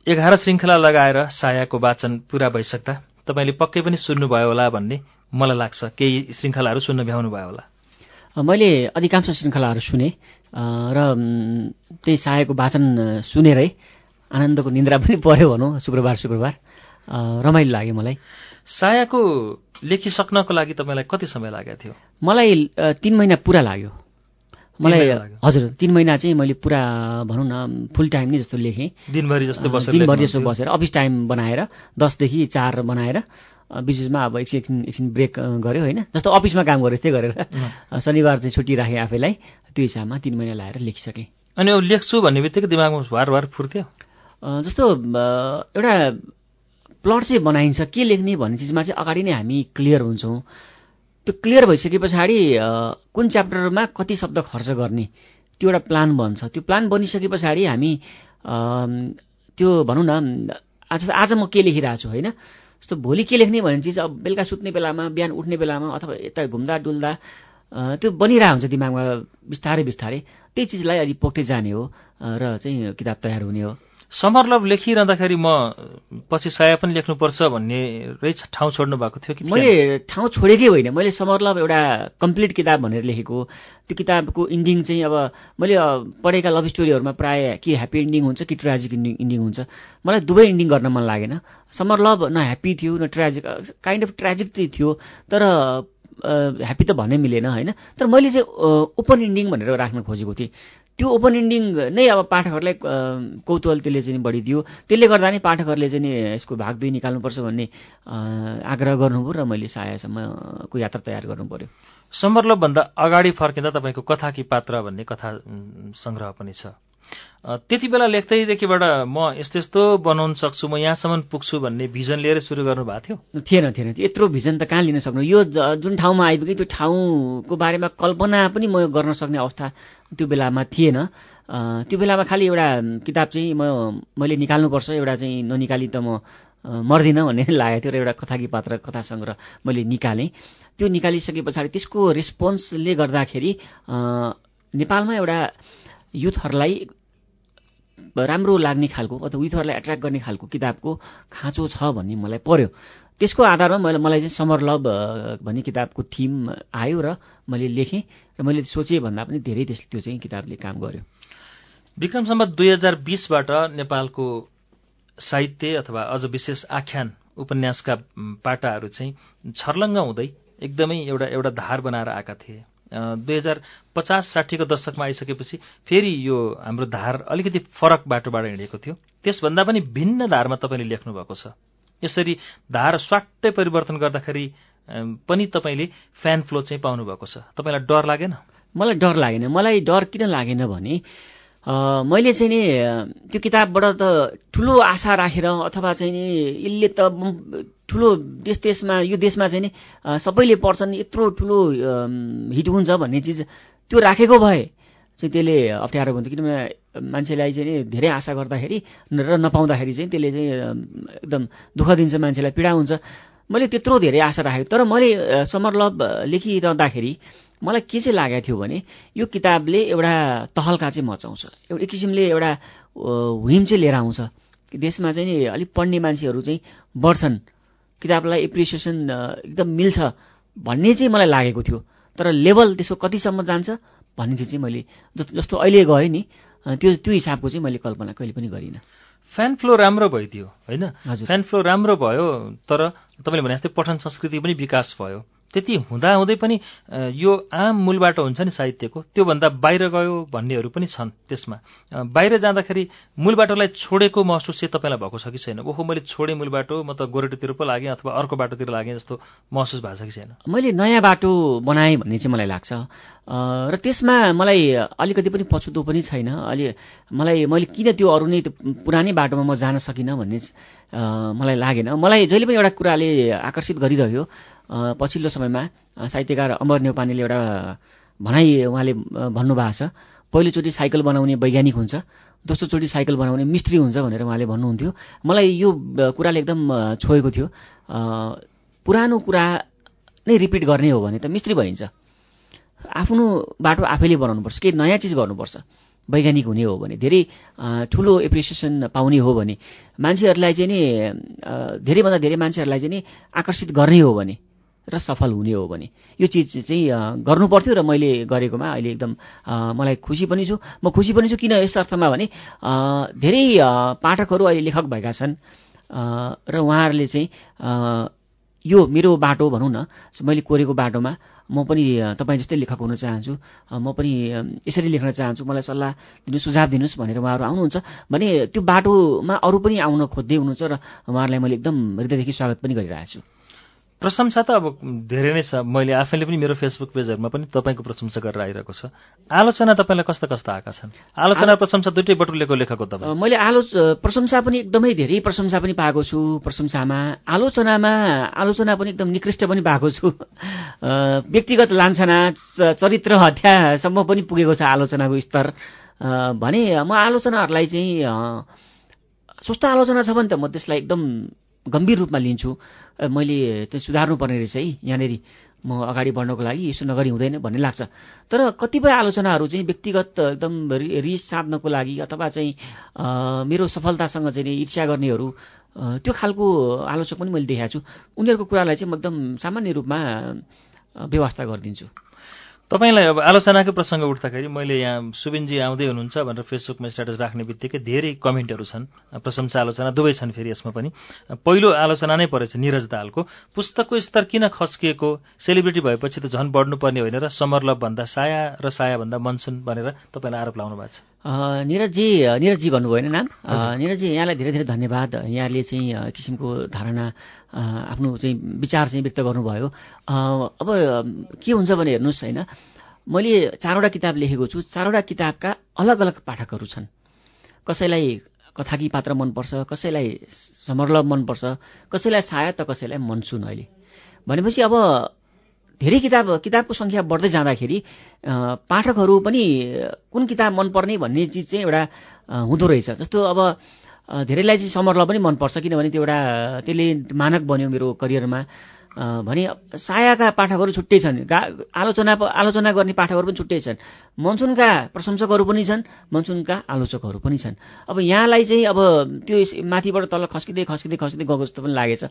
एघार श्रृङ्खला लगाएर सायाको वाचन पूरा भइसक्दा तपाईँले पक्कै पनि सुन्नुभयो होला भन्ने मलाई लाग्छ। केही श्रृङ्खलाहरू सुन्न भ्याउनु भयो होला। मैले अधिकांश श्रृङ्खलाहरू सुने र त्यही सायाको वाचन सुनेरै आनन्दको निन्द्रा पनि पर्यो भनौँ शुक्रबार शुक्रबार। रमाइलो लाग्यो मलाई। सायाको लेखिसक्नको लागि तपाईँलाई कति समय लागेको थियो? मलाई तिन महिना पुरा लाग्यो। मलाई हजुर तिन महिना चाहिँ मैले पुरा भनौँ न फुल टाइम नै जस्तो लेखेँ। दिनभरि जस्तो बसेर दिनभरि जस्तो बसेर अफिस टाइम बनाएर दसदेखि चार बनाएर बिचमा अब एकछिन एकछिन एकछिन ब्रेक गऱ्यो होइन। जस्तो अफिसमा काम गरेँ त्यस्तै गरेर। शनिबार चाहिँ छुट्टी राखेँ आफैलाई त्यो हिसाबमा तिन महिना लाएर लेखिसकेँ। अनि अब लेख्छु भन्ने बित्तिकै दिमागमा वार वार फुर्थ्यो जस्तो एउटा प्लट चाहिँ बनाइन्छ के लेख्ने भन्ने चिजमा चाहिँ अगाडि नै हामी क्लियर हुन्छौँ। त्यो क्लियर भइसके पछाडि कुन च्याप्टरमा कति शब्द खर्च गर्ने त्यो एउटा प्लान बन्छ। त्यो प्लान बनिसके पछाडि हामी त्यो भनौँ न आज आज म के लेखिरहेको छु होइन? जस्तो भोलि के लेख्ने भन्ने चिज अब बेलुका सुत्ने बेलामा बिहान उठ्ने बेलामा अथवा यता घुम्दा डुल्दा त्यो बनिरहेको हुन्छ दिमागमा बिस्तारै बिस्तारै। त्यही चिजलाई अलि पोख्दै जाने हो र चाहिँ किताब तयार हुने हो। समर लभ लेखिरहँदाखेरि म पछि साया पनि लेख्नुपर्छ भन्ने रहेछ ठाउँ छोड्नु भएको थियो कि मैले ठाउँ छोडेकै होइन। मैले समर लभ एउटा कम्प्लिट किताब भनेर लेखेको। त्यो किताबको इन्डिङ चाहिँ अब मैले पढेका लभ स्टोरीहरूमा प्रायः कि ह्याप्पी इन्डिङ हुन्छ कि ट्रेजिक इन्डिङ इन्डिङ हुन्छ। मलाई दुवै इन्डिङ गर्न मन लागेन। समर लभ न ह्याप्पी थियो न ट्रेजिक काइन्ड अफ ट्रेजिक चाहिँ थियो तर ह्याप्पी त भन्नै मिलेन होइन। तर मैले चाहिँ ओपन इन्डिङ भनेर राख्न खोजेको थिएँ। त्यो ओपन इन्डिङ नै अब पाठकहरूलाई कौतूहल त्यसले चाहिँ बढिदियो त्यसले गर्दा नै पाठकहरूले चाहिँ यसको भाग दुई निकाल्नुपर्छ भन्ने आग्रह गर्नुभयो र मैले सायासम्मको यात्रा तयार गर्नु पर्यो समरलभभन्दा अगाडि फर्किँदा तपाईँको कथा कि पात्र भन्ने कथा सङ्ग्रह पनि छ। त्यति बेला लेख्दैदेखिबाट म यस्तो यस्तो बनाउन सक्छु म यहाँसम्म पुग्छु भन्ने भिजन लिएर सुरु गर्नु भएको थियो। थिएन थिएन। यत्रो भिजन त कहाँ लिन सक्नु? यो जुन ठाउँमा आइपुगेँ त्यो ठाउँको बारेमा कल्पना पनि म गर्न सक्ने अवस्था त्यो बेलामा थिएन। त्यो बेलामा खालि एउटा किताब चाहिँ म मैले निकाल्नुपर्छ एउटा चाहिँ ननिकाली त म मर्दिनँ भन्ने [laughs] लागेको थियो र एउटा कथाकी पात्र कथा सङ्ग्रह मैले निकालेँ। त्यो निकालिसके पछाडि त्यसको रेस्पोन्सले गर्दाखेरि नेपालमा एउटा युथहरूलाई राम्रो लाग्ने खालको अथवा युथहरूलाई एट्र्याक्ट गर्ने खालको किताबको खाँचो छ भन्ने मलाई पर्यो। त्यसको आधारमा मैले मलाई चाहिँ समर लभ भन्ने किताबको थिम आयो र मैले लेखेँ र मैले सोचेँ भन्दा पनि धेरै त्यस त्यो चाहिँ किताबले काम गर्यो। विक्रम सम्बत दुई हजार बिसबाट नेपालको साहित्य अथवा अझ विशेष आख्यान उपन्यासका पाटाहरू चाहिँ छर्लङ्ग हुँदै एकदमै एउटा एउटा धार बनाएर आएका थिए। दुई हजार पचास साठीको दशकमा आइसकेपछि फेरि यो हाम्रो धार अलिकति फरक बाटोबाट हिँडेको थियो। त्यसभन्दा पनि भिन्न धारमा तपाईँले लेख्नु भएको छ। यसरी धार स्वाट्टै परिवर्तन गर्दाखेरि पनि तपाईँले फ्यान फ्लो चाहिँ पाउनुभएको छ। तपाईँलाई डर लागेन? मलाई डर लागेन। मलाई डर किन लागेन भने मैले चाहिँ नि त्यो किताबबाट त ठुलो आशा राखेर अथवा चाहिँ नि यसले त ठुलो देश देशमा यो देशमा चाहिँ नि सबैले पढ्छन् यत्रो ठुलो हिट हुन्छ भन्ने चिज त्यो राखेको भए चाहिँ त्यसले अप्ठ्यारो हुन्थ्यो किनभने मान्छेलाई चाहिँ नि धेरै आशा गर्दाखेरि र नपाउँदाखेरि चाहिँ त्यसले चाहिँ एकदम दुःख दिन्छ मान्छेलाई पीडा हुन्छ। मैले त्यत्रो धेरै आशा राखेको तर मैले समर लभ लेखिरहँदाखेरि मलाई के चाहिँ लागेको थियो भने यो किताबले एउटा तहल्का चाहिँ मचाउँछ। एउटा किसिमले एउटा हुइम चाहिँ लिएर आउँछ। देशमा चाहिँ नि अलिक पढ्ने मान्छेहरू चाहिँ बढ्छन्। किताबलाई एप्रिसिएसन एकदम मिल्छ भन्ने चाहिँ मलाई लागेको थियो। तर लेभल त्यसको कतिसम्म जान्छ भन्ने चाहिँ मैले जस्तो अहिले गएँ नि त्यो त्यो हिसाबको चाहिँ मैले कल्पना कहिले पनि गरिनँ। फ्यान फ्लो राम्रो भइदियो होइन? फ्यान फ्लो राम्रो भयो तर तपाईँले भने जस्तै पठन संस्कृति पनि विकास भयो। त्यति हुँदाहुँदै पनि यो आम मूलबाट हुन्छ नि साहित्यको त्योभन्दा बाहिर गयो भन्नेहरू पनि छन् त्यसमा। बाहिर जाँदाखेरि मूल बाटोलाई छोडेको महसुस चाहिँ तपाईँलाई भएको छ कि छैन? ओहो मैले छोडेँ मूल बाटो म त गोरेटोतिर पो लागेँ अथवा अर्को बाटोतिर लागेँ जस्तो महसुस भएको छ कि छैन? मैले नयाँ बाटो बनाएँ भन्ने चाहिँ मलाई लाग्छ। र त्यसमा मलाई अलिकति पनि पछुतो पनि छैन। अलि मलाई मैले किन त्यो अरू नै पुरानै बाटोमा म जान सकिनँ भन्ने मलाई लागेन। मलाई जहिले पनि एउटा कुराले आकर्षित गरिरह्यो। पछिल्लो समयमा साहित्यकार अमर नेौपानेले एउटा भनाइ उहाँले भन्नुभएको छ। पहिलोचोटि साइकल बनाउने वैज्ञानिक हुन्छ दोस्रोचोटि साइकल बनाउने मिस्त्री हुन्छ भनेर उहाँले भन्नुहुन्थ्यो। मलाई यो कुराले एकदम छोएको थियो। पुरानो कुरा नै रिपिट गर्ने हो भने त मिस्त्री भइन्छ। आफ्नो बाटो आफैले बनाउनुपर्छ केही नयाँ चिज गर्नुपर्छ। वैज्ञानिक हुने हो भने धेरै ठुलो एप्रिसिएसन पाउने हो भने मान्छेहरूलाई चाहिँ नि धेरैभन्दा धेरै मान्छेहरूलाई चाहिँ नि आकर्षित गर्ने हो भने र सफल हुने हो भने। यो चिज चाहिँ गर्नु पर्थ्यो र मैले गरेकोमा अहिले एकदम मलाई खुसी पनि छु। म खुसी पनि छु किन यस अर्थमा भने धेरै पाठकहरू अहिले लेखक भएका छन्। र उहाँहरूले चाहिँ यो मेरो बाटो भनौँ न मैले कोरेको बाटोमा म पनि तपाईँ जस्तै लेखक हुन चाहन्छु। म पनि यसरी लेख्न चाहन्छु। मलाई सल्लाह दिनु सुझाव दिनुहोस् भनेर उहाँहरू आउनुहुन्छ। भने त्यो बाटोमा अरू पनि आउन खोज्दै हुनुहुन्छ र उहाँहरूलाई मैले एकदम हृदयदेखि स्वागत पनि गरिरहेको छु प्रशंसा त अब धेरै नै छ। मैले आफैले पनि मेरो फेसबुक पेजहरूमा पनि तपाईँको प्रशंसा गरेर आइरहेको छ। आलोचना तपाईँलाई कस्ता कस्ता आएका छन्? आलोचना प्रशंसा दुइटै बटुलेको लेखक तपाईँ। मैले आलोच प्रशंसा पनि एकदमै धेरै प्रशंसा पनि पाएको छु प्रशंसामा। आलोचनामा आलोचना पनि एकदम निकृष्ट पनि पाएको छु। व्यक्तिगत लान्छना चरित्र हत्यासम्म पनि पुगेको छ आलोचनाको स्तर। भने म आलोचनाहरूलाई चाहिँ स्वस्थ आलोचना छ भने त म त्यसलाई एकदम गम्भीर रूपमा लिन्छु। मैले त्यो सुधार्नु पर्ने रहेछ है यहाँनिर म अगाडि बढ्नको लागि यसो नगरी हुँदैन भन्ने लाग्छ। तर कतिपय आलोचनाहरू चाहिँ व्यक्तिगत एकदम रिस साध्नको लागि अथवा चाहिँ मेरो सफलतासँग चाहिँ ईर्ष्या गर्नेहरू त्यो खालको आलोचक पनि मैले देखाएको छु। उनीहरूको कुरालाई चाहिँ म एकदम सामान्य रूपमा व्यवस्था गरिदिन्छु। तपाईँलाई अब आलोचनाकै प्रसङ्ग उठ्दाखेरि मैले यहाँ सुबिनजी आउँदै हुनुहुन्छ भनेर फेसबुकमा स्ट्याटस राख्ने बित्तिकै धेरै कमेन्टहरू छन् प्रशंसा आलोचना दुवै छन् फेरि यसमा पनि। पहिलो आलोचना नै परेछ निरज दालको। पुस्तकको स्तर किन खस्किएको? सेलिब्रिटी भएपछि त झन् बढ्नुपर्ने होइन र समरलभ भन्दा साया र साया भन्दा मनसुन भनेर तपाईँलाई आरोप लाउनु भएको छ। निरजी निरजी भन्नुभयो होइन नाम? निरजी यहाँलाई धेरै धेरै धन्यवाद। यहाँले चाहिँ किसिमको धारणा आफ्नो चाहिँ विचार चाहिँ व्यक्त गर्नुभयो। अब के हुन्छ भने हेर्नुहोस् होइन मैले चारवटा किताब लेखेको छु। चारवटा किताबका अलग अलग पाठकहरू छन्। कसैलाई कथाकी पात्र मनपर्छ कसैलाई समरलभ मनपर्छ कसैलाई सायद त कसैलाई मनसुन अहिले। भनेपछि अब धेरै किताब किताबको सङ्ख्या बढ्दै जाँदाखेरि पाठकहरू पनि कुन किताब मनपर्ने भन्ने चिज चाहिँ एउटा हुँदो रहेछ। जस्तो अब धेरैलाई चाहिँ समरलभ पनि मनपर्छ किनभने त्यो एउटा त्यसले मानक बन्यो मेरो करियरमा। भने सायाका पाठकहरू छुट्टै छन्। आलोचना आलोचना गर्ने पाठकहरू पनि छुट्टै छन्। मनसुनका प्रशंसकहरू पनि छन् मनसुनका आलोचकहरू पनि छन्। अब यहाँलाई चाहिँ अब त्यो माथिबाट तल खस्किँदै खस्किँदै खस्किँदै गएको जस्तो पनि लागेछ।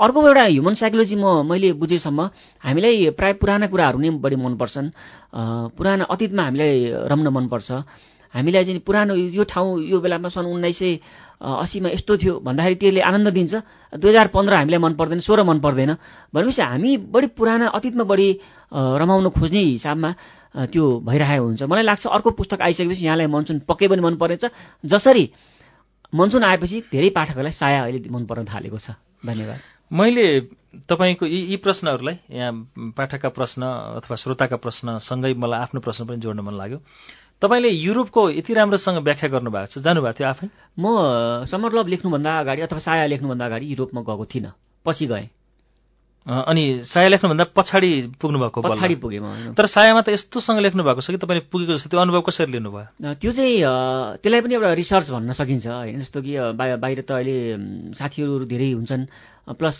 अर्को एउटा ह्युमन साइकोलोजी म मैले बुझेसम्म हामीलाई प्रायः पुराना कुराहरू नै बढी मनपर्छन्। पुराना अतीतमा हामीलाई रम्न मनपर्छ। हामीलाई चाहिँ पुरानो यो ठाउँ यो बेलामा सन् उन्नाइस सय असीमा यस्तो थियो। भन्दाखेरि त्यसले आनन्द दिन्छ। दुई हजार पन्ध्र हामीलाई मन पर्दैन सोह्र मन पर्दैन। भनेपछि हामी बढी पुराना अतीतमा बढी रमाउन खोज्ने हिसाबमा त्यो भइरहेको हुन्छ। मलाई लाग्छ अर्को पुस्तक आइसकेपछि यहाँलाई मनसुन पक्कै पनि मन परेछ जसरी मनसुन आएपछि धेरै पाठकहरूलाई साया अहिले मन पर्न थालेको छ। धन्यवाद। मैले तपाईँको यी यी प्रश्नहरूलाई यहाँ पाठकका प्रश्न अथवा श्रोताका प्रश्नसँगै मलाई आफ्नो प्रश्न पनि जोड्न मन लाग्यो। तपाईँले युरोपको यति राम्रोसँग व्याख्या गर्नुभएको छ जानुभएको थियो आफै? म समर लभ लेख्नुभन्दा अगाडि अथवा साया लेख्नुभन्दा अगाडि युरोपमा गएको थिइनँ पछि गएँ। अनि साया लेख्नुभन्दा पछाडि पुग्नु भएको पछाडि पुगेँ म तर सायामा त यस्तोसँग लेख्नु भएको छ कि तपाईँले पुगेको जस्तो? त्यो अनुभव कसरी लिनुभयो? त्यो चाहिँ त्यसलाई पनि एउटा रिसर्च भन्न सकिन्छ होइन? जस्तो कि बाहिर त अहिले साथीहरू धेरै हुन्छन्। प्लस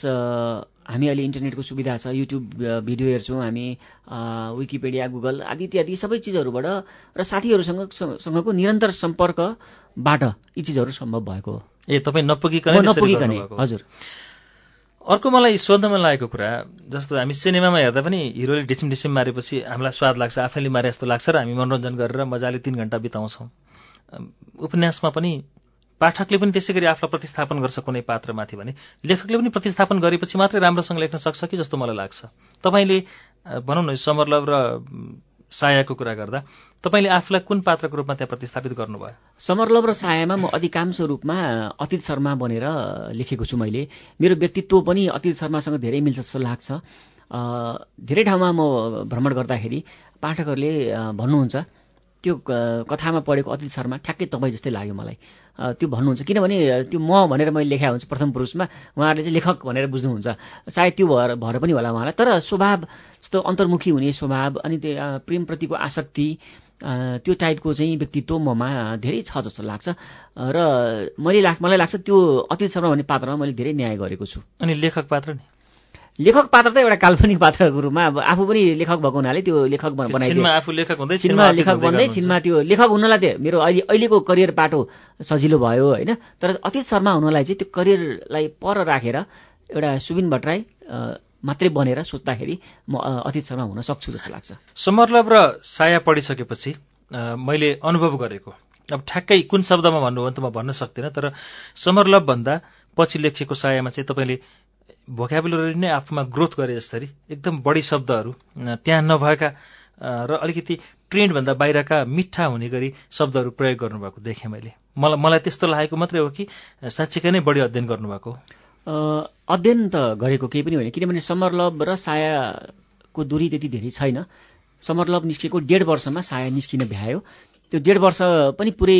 हामी अहिले इन्टरनेटको सुविधा छ युट्युब भिडियो हेर्छौँ हामी विकिपेडिया गुगल आदि इत्यादि सबै चिजहरूबाट र साथीहरूसँग सँगको निरन्तर सम्पर्कबाट यी चिजहरू सम्भव भएको हो। ए तपाईँ नपुगिकन नपुगिकन हजुर। अर्को मलाई सोध्न मन लागेको कुरा जस्तो हामी सिनेमामा हेर्दा पनि हिरोले ढिसिम ढिसिम मारेपछि हामीलाई स्वाद लाग्छ आफैले मारे जस्तो लाग्छ र हामी मनोरञ्जन गरेर मजाले तिन घन्टा बिताउँछौँ। उपन्यासमा पनि पाठकले पनि त्यसै गरी आफूलाई प्रतिस्थापन गर्छ कुनै पात्रमाथि भने। लेखकले पनि प्रतिस्थापन गरेपछि मात्रै राम्रोसँग लेख्न सक्छ कि जस्तो मलाई लाग्छ? तपाईँले भनौँ न समरलभ र सायाको कुरा गर्दा तपाईँले आफूलाई कुन पात्रको रूपमा त्यहाँ प्रतिस्थापित गर्नुभयो? समरलभ र सायामा म अधिकांश रूपमा अतित शर्मा बनेर लेखेको छु मैले। मेरो व्यक्तित्व पनि अतित शर्मासँग धेरै मिल्छ जस्तो लाग्छ धेरै ठाउँमा म भ्रमण गर्दाखेरि पाठकहरूले भन्नुहुन्छ त्यो कथामा पढेको अतित शर्मा ठ्याक्कै तपाईँ जस्तै लाग्यो मलाई। त्यो भन्नुहुन्छ किनभने त्यो म भनेर मैले लेखा हुन्छ प्रथम पुरुषमा उहाँहरूले चाहिँ लेखक भनेर बुझ्नुहुन्छ। सायद त्यो भएर भएर पनि होला उहाँलाई। तर स्वभाव जस्तो अन्तर्मुखी हुने स्वभाव अनि त्यो प्रेमप्रतिको आसक्ति त्यो टाइपको चाहिँ व्यक्तित्व ममा धेरै छ जस्तो लाग्छ। र मैले मलाई लाग्छ त्यो अतित शर्मा भन्ने पात्रमा मैले धेरै न्याय गरेको छु। अनि लेखक पात्र नि? लेखक पात्र त एउटा काल्पनिक पात्रको रूपमा अब आफू पनि लेखक भएको हुनाले त्यो लेखक बनाइदिनु आफू लेखक हुँदै छिनमा लेखक बन्दै छिनमा त्यो लेखक हुनलाई त्यो मेरो अहिले अहिलेको करियर बाटो सजिलो भयो होइन? तर अतीत शर्मा हुनलाई चाहिँ त्यो करियरलाई पर राखेर एउटा सुबिन भट्टराई मात्रै बनेर सोच्दाखेरि म अतीत शर्मा हुन सक्छु जस्तो लाग्छ। समरलभ र साया पढिसकेपछि मैले अनुभव गरेको। अब ठ्याक्कै कुन शब्दमा भन्नुभयो भने त म भन्न सक्दिनँ तर समरलभ भन्दा पछि लेखिएको सायामा चाहिँ तपाईँले भोक्याबुलरी नै आफूमा ग्रोथ गरे जसरी एकदम बढी शब्दहरू त्यहाँ नभएका र अलिकति ट्रेन्डभन्दा बाहिरका मिठा हुने गरी शब्दहरू प्रयोग गर्नुभएको देखेँ मैले। मलाई मलाई त्यस्तो लागेको मात्रै हो कि साँच्चीकै नै बढी अध्ययन गर्नुभएको अध्ययन त गरेको केही पनि होइन किनभने समरलभ र सायाको दूरी त्यति धेरै छैन। समरलभ निस्केको डेढ वर्षमा साया निस्किन भ्यायो। त्यो डेढ वर्ष पनि पुरै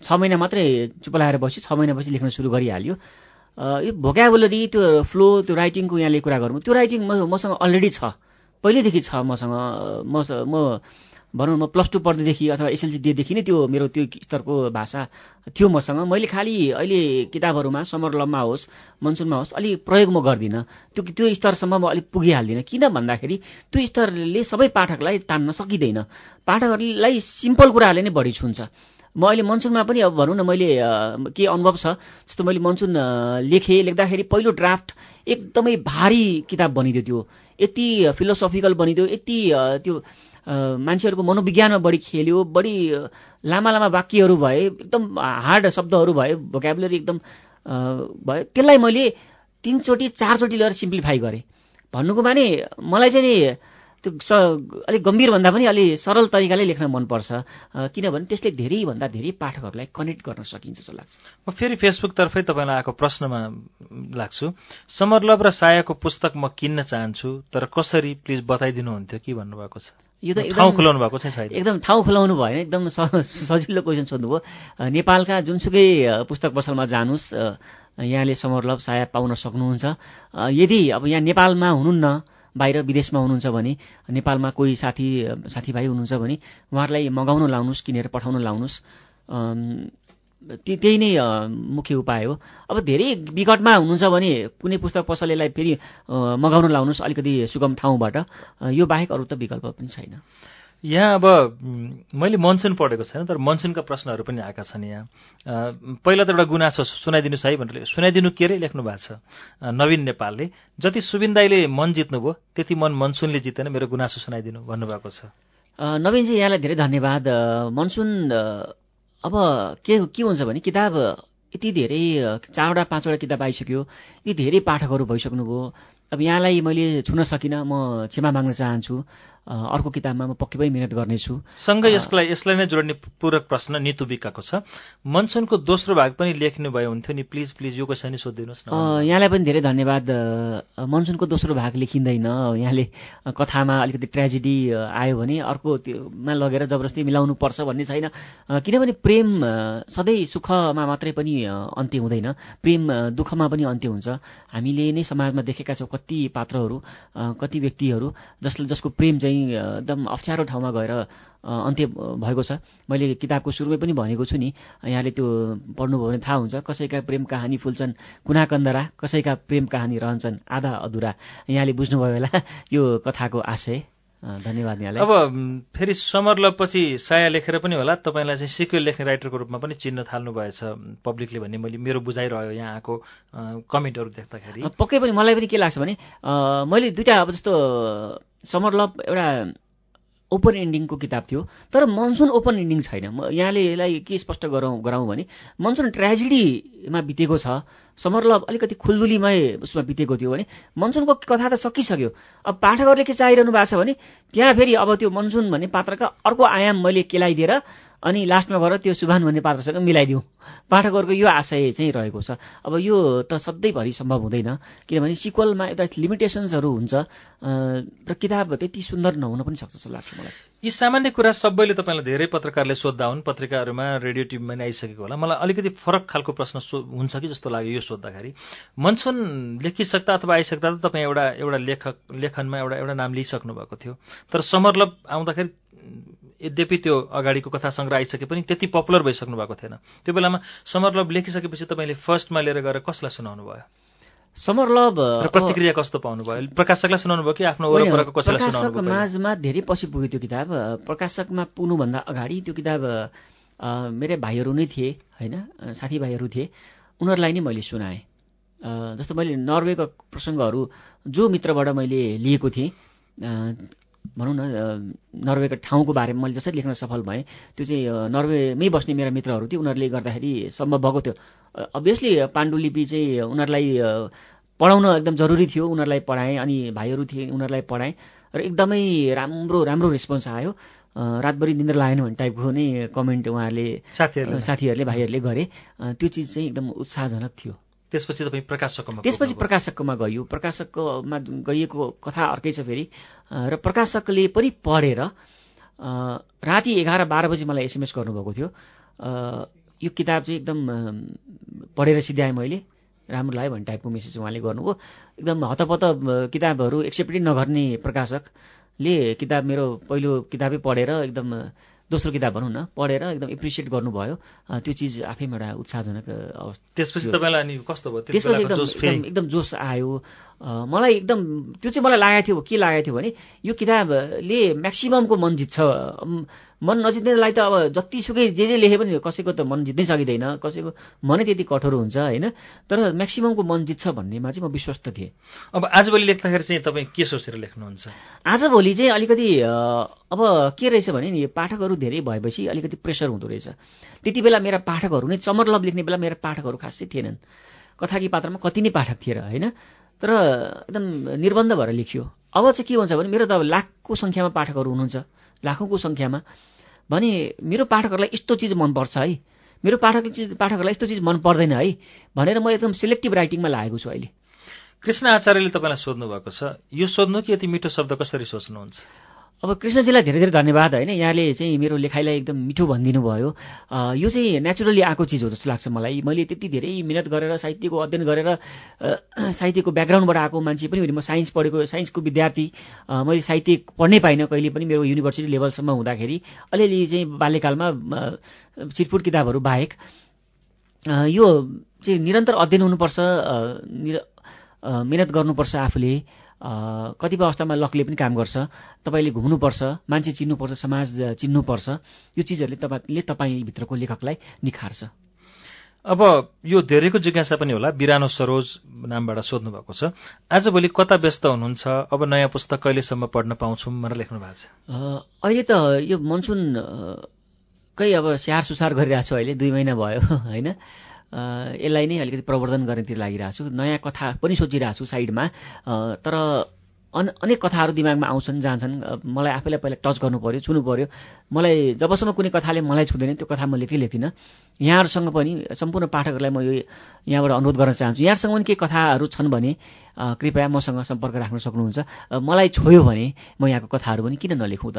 छ महिना मात्रै चुप लगाएर बस्यो छ महिनापछि लेख्न सुरु गरिहाल्यो। यो भोकाबुलरी त्यो फ्लो त्यो राइटिङको यहाँले कुरा गरौँ त्यो राइटिङ म मसँग अलरेडी छ। पहिल्यैदेखि छ मसँग म म भनौँ म प्लस टू पढ्दैदेखि अथवा एसएलसी दिएदेखि नै त्यो मेरो त्यो स्तरको भाषा थियो मसँग। मैले खालि अहिले किताबहरूमा समरलममा होस् मनसुनमा होस् अलिक प्रयोग म गर्दिनँ। त्यो त्यो स्तरसम्म म अलिक पुगिहाल्दिनँ। किन भन्दाखेरि त्यो स्तरले सबै पाठकलाई तान्न सकिँदैन। पाठकहरूलाई सिम्पल कुराहरूले नै बढी छुन्छ। म अहिले मनसुनमा पनि अब भनौँ न मैले के अनुभव छ जस्तो मैले मनसुन लेखेँ लेख्दाखेरि पहिलो ड्राफ्ट एकदमै भारी किताब बनिदियो त्यो। यति फिलोसफिकल बनिदियो यति त्यो मान्छेहरूको मनोविज्ञानमा बढी खेल्यो बढी लामा लामा वाक्यहरू भए एकदम हार्ड शब्दहरू भए भोकेबुलरी एकदम भयो त्यसलाई मैले तिनचोटि चारचोटि लिएर सिम्प्लिफाई गरेँ। भन्नुको माने मलाई चाहिँ नि त्यो स अलिक गम्भीरभन्दा पनि अलि सरल तरिकाले लेख्न मनपर्छ। किनभने त्यसले धेरैभन्दा धेरै पाठकहरूलाई कनेक्ट गर्न सकिन्छ जस्तो लाग्छ। म फेरि फेसबुकतर्फै तपाईँलाई आएको प्रश्नमा लाग्छु। समरलभ र सायाको पुस्तक म किन्न चाहन्छु तर कसरी? प्लिज बताइदिनुहुन्थ्यो कि भन्नुभएको छ? यो त ठाउँ खुलाउनु भएको छैन। एकदम ठाउँ खुलाउनु भएन एकदम सजिलो क्वेसन सोध्नुभयो। नेपालका जुनसुकै पुस्तक पसलमा जानुहोस्। यहाँले समरलभ साया पाउन सक्नुहुन्छ। यदि अब यहाँ नेपालमा हुनुहुन्न बाहिर विदेशमा हुनुहुन्छ भने नेपालमा कोही साथी साथीभाइ हुनुहुन्छ भने उहाँहरूलाई मगाउन लाउनुहोस् किनेर पठाउन लाउनुहोस्। त्यही नै मुख्य उपाय हो। अब धेरै विकटमा हुनुहुन्छ भने कुनै पुस्तक पसलेलाई फेरि मगाउन लाउनुहोस् अलिकति सुगम ठाउँबाट। यो बाहेक अरू त विकल्प पनि छैन। यहाँ अब मैले मनसुन पढेको छैन तर मनसुनका प्रश्नहरू पनि आएका छन् यहाँ। पहिला त एउटा गुनासो सुनाइदिनुहोस् है भनेर सुनाइदिनु के अरे? लेख्नु भएको छ। नवीन नेपालले जति सुबिन दाईले मन जित्नुभयो त्यति मन मनसुनले जितेन मेरो गुनासो सुनाइदिनु भन्नुभएको छ। नवीनजी यहाँलाई धेरै धन्यवाद। मनसुन अब के के हुन्छ भने किताब यति धेरै चारवटा पाँचवटा किताब आइसक्यो यति धेरै पाठकहरू भइसक्नुभयो। अब यहाँलाई मैले छुन सकिनँ म क्षमा माग्न चाहन्छु। अर्को किताबमा म पक्कै पनि मिहिनेत गर्नेछु। सँगै यसलाई यसलाई नै जोड्ने पूरक प्रश्न नितु बिकाको छ। मनसुनको दोस्रो भाग पनि लेख्नु भयो हुन्थ्यो नि प्लिज प्लिज यो क्वेसन नि सोधिदिनुहोस् न। यहाँलाई पनि धेरै धन्यवाद। मनसुनको दोस्रो भाग लेखिँदैन। यहाँले कथामा अलिकति ट्रेजेडी आयो भने अर्को त्योमा लगेर जबरजस्ती मिलाउनु पर्छ भन्ने छैन। किनभने प्रेम सधैँ सुखमा मात्रै पनि अन्त्य हुँदैन। प्रेम दुःखमा पनि अन्त्य हुन्छ। हामीले नै समाजमा देखेका छौँ कति पात्रहरू कति व्यक्तिहरू जसले जसको प्रेम चाहिँ अ, एकदम अप्ठ्यारो ठाउँमा गएर अन्त्य भएको छ। मैले किताबको सुरुमै पनि भनेको छु नि यहाँले त्यो पढ्नुभयो भने थाहा हुन्छ। कसैका प्रेम कहानी फुल्छन् कुना कन्दरा कसैका प्रेम कहानी रहन्छन् आधा अधुरा। यहाँले बुझ्नुभयो होला यो कथाको आशय। धन्यवाद यहाँलाई। अब फेरि समरलपछि साया लेखेर पनि होला। तपाईँलाई चाहिँ सिक्वेल लेख्ने राइटरको रूपमा पनि चिन्न थाल्नु भएछ पब्लिकले भन्ने मैले मेरो बुझाइरह्यो यहाँ आएको कमेन्टहरू देख्दाखेरि। पक्कै पनि मलाई पनि के लाग्छ भने मैले दुइटा अब जस्तो समर लभ एउटा ओपन एन्डिङको किताब थियो तर मनसुन ओपन एन्डिङ छैन। म यहाँले यसलाई के स्पष्ट गरौँ गराउँ भने मनसुन ट्रेजेडीमा बितेको छ समर लभ अलिकति खुल्दुलीमय उसमा बितेको थियो भने मनसुनको कथा त सकिसक्यो। अब पाठकहरूले के चाहिरहनु भएको छ भने त्यहाँ फेरि अब त्यो मनसुन भन्ने पात्रका अर्को आयाम मैले केलाइदिएर अनि लास्टमा गएर त्यो सुभान भन्ने पात्रसँग मिलाइदिउँ। पाठकहरूको यो आशय चाहिँ रहेको छ। अब यो त सधैँभरि सम्भव हुँदैन किनभने सिक्वलमा एउटा लिमिटेसन्सहरू हुन्छ र किताब त्यति सुन्दर नहुन पनि सक्छ जस्तो लाग्छ मलाई। यी सामान्य कुरा सबैले तपाईँलाई धेरै पत्रकारले सोद्धा हुन्। पत्रिकाहरूमा रेडियो टिभीमा पनि आइसकेको होला। मलाई अलिकति फरक खालको प्रश्न सो हुन्छ कि जस्तो लाग्यो यो सोद्धाखेरि। मनसुन लेखिसक्दा अथवा आइसक्दा त तपाईँ एउटा एउटा लेखक लेखनमा एउटा एउटा नाम लिइसक्नु भएको थियो। तर समरलभ आउँदाखेरि यद्यपि त्यो अगाडिको कथा सङ्ग्रह आइसके पनि त्यति पपुलर भइसक्नु भएको थिएन। त्यो बेलामा समरलभ लेखिसकेपछि तपाईँले फर्स्टमा लिएर गएर कसलाई सुनाउनु भयो समर लभ र प्रतिक्रिया कस्तो पाउनु भयो? प्रकाशकलाई सुनाउनु भयो कि आफ्नो वरपरको कसैलाई सुनाउनु प्रकाशक भयो? माझमा धेरै पछि पुग्यो त्यो किताब। प्रकाशकमा पुग्नुभन्दा अगाडि त्यो किताब मेरै भाइहरू नै थिए होइन? साथीभाइहरू थिए। उनीहरूलाई नै मैले सुनाएँ। जस्तो मैले नर्वेका प्रसङ्गहरू जो मित्रबाट मैले लिएको थिएँ भनौँ न नर्वेका ठाउँको बारेमा मैले जसरी लेख्न सफल भएँ त्यो चाहिँ नर्वेमै बस्ने मेरा मित्रहरू थिए। उनीहरूले गर्दाखेरि सम्भव भएको थियो। अभियसली पाण्डुलिपि चाहिँ उनीहरूलाई पढाउन एकदम जरुरी थियो उनीहरूलाई पढाएँ अनि भाइहरू थिए उनीहरूलाई पढाएँ र एकदमै राम्रो राम्रो रेस्पोन्स आयो। रातभरि निन्द्रा लागेन भन्ने टाइपको नै कमेन्ट उहाँहरूले साथीहरूले अ, साथीहरूले भाइहरूले गरे। त्यो चिज चाहिँ एकदम उत्साहजनक थियो। त्यसपछि तपाईँ प्रकाशकमा त्यसपछि। प्रकाशकमा गइयो प्रकाशकमा गइएको कथा अर्कै छ फेरि। र प्रकाशकले पनि पढेर राति एघार बाह्र बजी मलाई एसएमएस गर्नुभएको थियो। यो किताब चाहिँ एकदम पढेर सिध्याएँ मैले। राम्रो लाग्यो भन्ने टाइपको मेसेज उहाँले गर्नुभयो। एकदम हतपत किताबहरू एक्सेप्टै नगर्ने प्रकाशकले किताब मेरो पहिलो किताबै पढेर एकदम दोस्रो किताब भनौँ न पढेर एकदम एप्रिसिएट गर्नुभयो। त्यो चिज आफैमा एउटा उत्साहजनक अवस्था त्यसपछि। तपाईँलाई अनि कस्तो भयो? त्यसपछि एकदम? एकदम जोस आयो। मलाई एकदम त्यो चाहिँ मलाई लागेको थियो के लागेको थियो भने यो किताबले म्याक्सिममको मन जित्छ। मन नजित्नेलाई त अब जतिसुकै जे जे लेखे पनि कसैको त मन जित्नै सकिँदैन कसैको मनै त्यति कठोर हुन्छ होइन? तर म्याक्सिममको मन जित्छ भन्नेमा चाहिँ म विश्वस्त थिएँ। अब आजभोलि लेख्दाखेरि चाहिँ तपाईँ के सोचेर लेख्नुहुन्छ? आजभोलि चाहिँ अलिकति अब के रहेछ भने नि पाठकहरू धेरै भएपछि अलिकति प्रेसर हुँदो रहेछ। त्यति बेला मेरा पाठकहरू नै चमरलभ लेख्ने बेला मेरा पाठकहरू खासै थिएनन्। कथाकी पात्रमा कति नै पाठक थिए र होइन? तर एकदम निर्बन्ध भएर लेखियो। अब चाहिँ के हुन्छ भने मेरो त अब लाखको सङ्ख्यामा पाठकहरू हुनुहुन्छ। लाखौँको सङ्ख्यामा। भने मेरो पाठकहरूलाई यस्तो चिज मनपर्छ है। मेरो पाठक चिज पाठकहरूलाई यस्तो चिज मन पर्दैन है। भनेर म एकदम सिलेक्टिभ राइटिङमा लागेको छु अहिले। कृष्ण आचार्यले तपाईँलाई सोध्नु भएको छ यो सोध्नु कि यति मिठो शब्द कसरी सोच्नुहुन्छ? अब कृष्णजीलाई धेरै धेरै धन्यवाद होइन? यहाँले चाहिँ मेरो लेखाइलाई एकदम मिठो भनिदिनु भयो यो चाहिँ नेचुरली आएको चिज हो जस्तो लाग्छ मलाई। मैले त्यति धेरै मिहिनेत गरेर साहित्यको अध्ययन गरेर [clears throat] साहित्यको ब्याकग्राउन्डबाट आएको मान्छे पनि होइन म साइन्स पढेको साइन्सको विद्यार्थी। मैले साहित्य पढ्नै पाइनँ कहिले पनि मेरो युनिभर्सिटी लेभलसम्म हुँदाखेरि। अलिअलि चाहिँ बाल्यकालमा चिटपुट किताबहरू बाहेक यो चाहिँ निरन्तर अध्ययन हुनुपर्छ मिहिनेत गर्नुपर्छ आफूले। कतिपय अवस्थामा लकले पनि काम गर्छ। तपाईँले घुम्नुपर्छ मान्छे चिन्नुपर्छ समाज चिन्नुपर्छ। यो चिजहरूले तपाईँले तपाईँभित्रको लेखकलाई निखार्छ। अब यो धेरैको जिज्ञासा पनि होला। बिरानो सरोज नामबाट सोध्नु भएको छ आजभोलि कता व्यस्त हुनुहुन्छ? अब नयाँ पुस्तक कहिलेसम्म पढ्न पाउँछौँ भनेर लेख्नु भएको छ अहिले त यो मनसुन अ, कै अब स्याहार सुसार गरिरहेको छु अहिले। दुई महिना भयो [laughs] होइन? यसलाई नै अलिकति प्रवर्धन गर्नेतिर लागिरहेको छु नयाँ कथा पनि सोचिरहेको छु साइडमा तर अन अनेक कथाहरू दिमागमा आउँछन् जान्छन्। मलाई आफैलाई पहिला टच गर्नु पऱ्यो छुनु पऱ्यो मलाई जबसम्म कुनै कथाले मलाई छुँदैन त्यो कथा म लेख्दै लेख्दिनँ यहाँहरूसँग पनि सम्पूर्ण पाठकहरूलाई म यो यहाँबाट अनुरोध गर्न चाहन्छु। यहाँहरूसँग पनि केही कथाहरू छन् भने कृपया मसँग सम्पर्क राख्न सक्नुहुन्छ। मलाई छोयो भने म यहाँको कथाहरू पनि किन नलेखौँ त?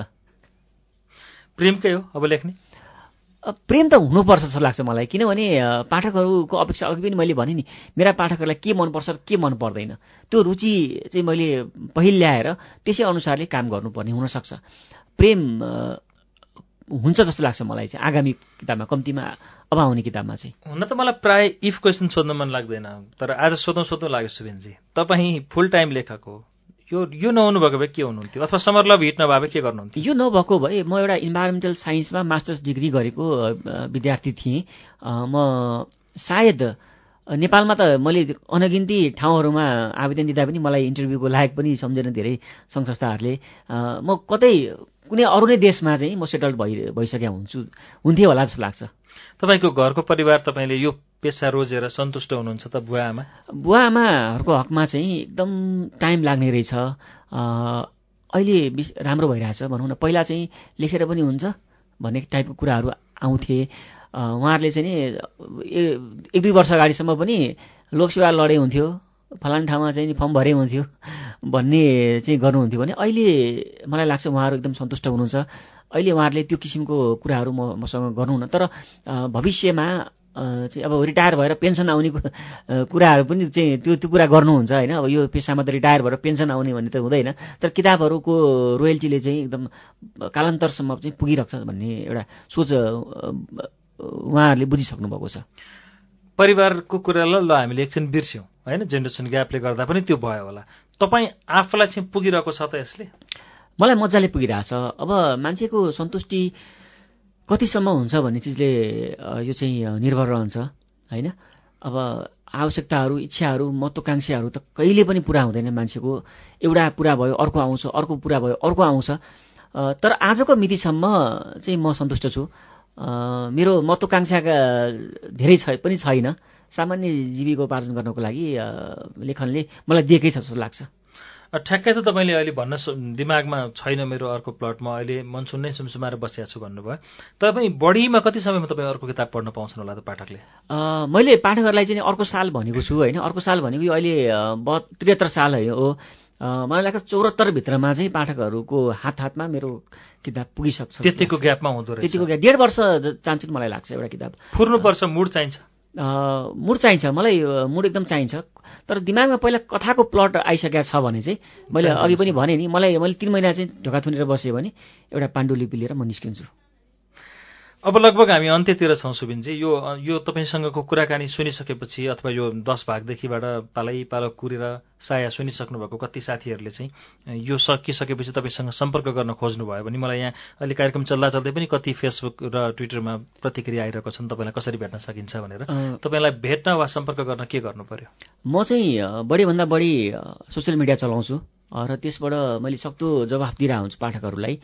प्रेमकै हो अब लेख्ने। प्रेम त हुनुपर्छ जस्तो लाग्छ मलाई। किनभने पाठकहरूको अपेक्षा अघि पनि मैले भने नि मेरा पाठकहरूलाई के मनपर्छ र के मन पर्दैन त्यो रुचि चाहिँ मैले पहिल ल्याएर त्यसै अनुसारले काम गर्नुपर्ने हुनसक्छ। प्रेम हुन्छ जस्तो लाग्छ मलाई चाहिँ आगामी किताबमा कम्तीमा अब आउने किताबमा चाहिँ। हुन त मलाई प्राय इफ क्वेसन सोध्न मन लाग्दैन तर आज सोधौँ सोधौँ लाग्यो सुबिनजी। तपाईँ फुल टाइम लेखक हो यो यो नहुनु भएको भए के हुनुहुन्थ्यो? अथवा समर लभ हिट नभए भए के गर्नुहुन्थ्यो? यो नभएको भए म एउटा इन्भाइरोमेन्टल साइन्समा मास्टर्स डिग्री गरेको विद्यार्थी थिएँ। म सायद नेपालमा त मैले अनगिन्ती ठाउँहरूमा आवेदन दिँदा पनि मलाई इन्टरभ्यूको लायक पनि सम्झेन धेरै सङ्घ संस्थाहरूले। म कतै कुनै अरू नै देशमा चाहिँ म सेटल्ड भइ भइसकेका हुन्छु हुन्थेँ होला जस्तो लाग्छ। तपाईँको घरको परिवार तपाईँले यो पेसा रोजेर सन्तुष्ट हुनुहुन्छ त बुवा आमा? बुवा आमाहरूको हकमा चाहिँ एकदम टाइम लाग्ने रहेछ। अहिले राम्रो भइरहेछ भनौँ न। पहिला चाहिँ लेखेर पनि हुन्छ भन्ने टाइपको कुराहरू आउँथे। उहाँहरूले चाहिँ नि एक दुई वर्ष अगाडिसम्म पनि लोकसेवा लडे हुन्थ्यो। फलान ठाउँमा चाहिँ फर्म भरे हुन्थ्यो भन्ने चाहिँ गर्नुहुन्थ्यो भने अहिले मलाई लाग्छ उहाँहरू एकदम सन्तुष्ट हुनुहुन्छ। अहिले उहाँहरूले त्यो किसिमको कुराहरू मसँग गर्नुहुन्न। तर भविष्यमा चाहिँ अब रिटायर भएर पेन्सन आउने कुराहरू पनि चाहिँ त्यो त्यो कुरा गर्नुहुन्छ होइन। अब यो पेसामा त रिटायर भएर पेन्सन आउने भन्ने त हुँदैन। तर किताबहरूको रोयल्टीले चाहिँ एकदम कालान्तरसम्म चाहिँ पुगिरहेको छ भन्ने एउटा सोच उहाँहरूले बुझिसक्नु भएको छ। परिवारको कुरालाई ल हामीले एकछिन बिर्स्यौँ होइन? जेनेरेसन ग्यापले गर्दा पनि त्यो भयो होला। तपाईँ आफूलाई चाहिँ पुगिरहेको छ त यसले? मलाई मजाले पुगिरहेछ अब मान्छेको सन्तुष्टि कतिसम्म हुन्छ भन्ने चिजले यो चाहिँ निर्भर रहन्छ होइन? अब आवश्यकताहरू इच्छाहरू महत्त्वकाङ्क्षाहरू त कहिले पनि पुरा हुँदैन मान्छेको। एउटा पुरा भयो अर्को आउँछ अर्को पुरा भयो अर्को आउँछ। तर आजको मितिसम्म चाहिँ म सन्तुष्ट छु। मेरो महत्त्वकाङ्क्षाका धेरै छ पनि छैन। सामान्य जीविकोपार्जन गर्नको लागि लेखनले मलाई दिएकै छ जस्तो लाग्छ। ठ्याक्कै त तपाईँले अहिले भन्न दिमागमा छैन मेरो अर्को प्लट म अहिले मनसुन नै सुमसुमाएर बसिया छु भन्नुभयो। तपाईँ बढीमा कति समयमा तपाईँ अर्को किताब पढ्न पाउँछन् होला त पाठकले? मैले पाठकहरूलाई चाहिँ अर्को साल भनेको छु होइन। अर्को साल भनेको यो अहिले त्रिहत्तर साल है। मलाई लाग्छ चौहत्तरभित्रमा चाहिँ पाठकहरूको हात हातमा मेरो किताब पुगिसक्छ। त्यतिको। ग्यापमा हुँदो रहेछ। त्यतिको ग्याप डेढ वर्ष चाहन्छु मलाई लाग्छ एउटा किताब। फुर्नुपर्छ मुड चाहिन्छ। मुड चाहिन्छ। मलाई मुड एकदम चाहिन्छ। तर दिमागमा पहिला कथाको प्लट आइसकेको छ भने चाहिँ मैले अघि पनि भनेँ नि मलाई मैले तिन महिना चाहिँ ढोका थुनेर बसेँ भने एउटा पाण्डुलिपि लिएर म निस्किन्छु। अब लगभग हामी अन्त्यतिर छौँ सुबिनजी। यो यो तपाईँसँगको कुराकानी सुनिसकेपछि अथवा यो दस भागदेखिबाट पालै पालो कुरेर साया सुनिसक्नु भएको कति साथीहरूले चाहिँ यो सकिसकेपछि तपाईँसँग सम्पर्क गर्न खोज्नुभयो भने मलाई यहाँ अहिले कार्यक्रम चल्दा चल्दै पनि कति फेसबुक र ट्विटरमा प्रतिक्रिया आइरहेको छन् तपाईँलाई कसरी भेट्न सकिन्छ भनेर। तपाईँलाई भेट्न वा सम्पर्क गर्न के गर्नु पर्यो? म चाहिँ बढीभन्दा बढी सोसियल मिडिया चलाउँछु। र त्यसबाट मैले सक्दो जवाफ दिइरहेको हुन्छु पाठकहरूलाई।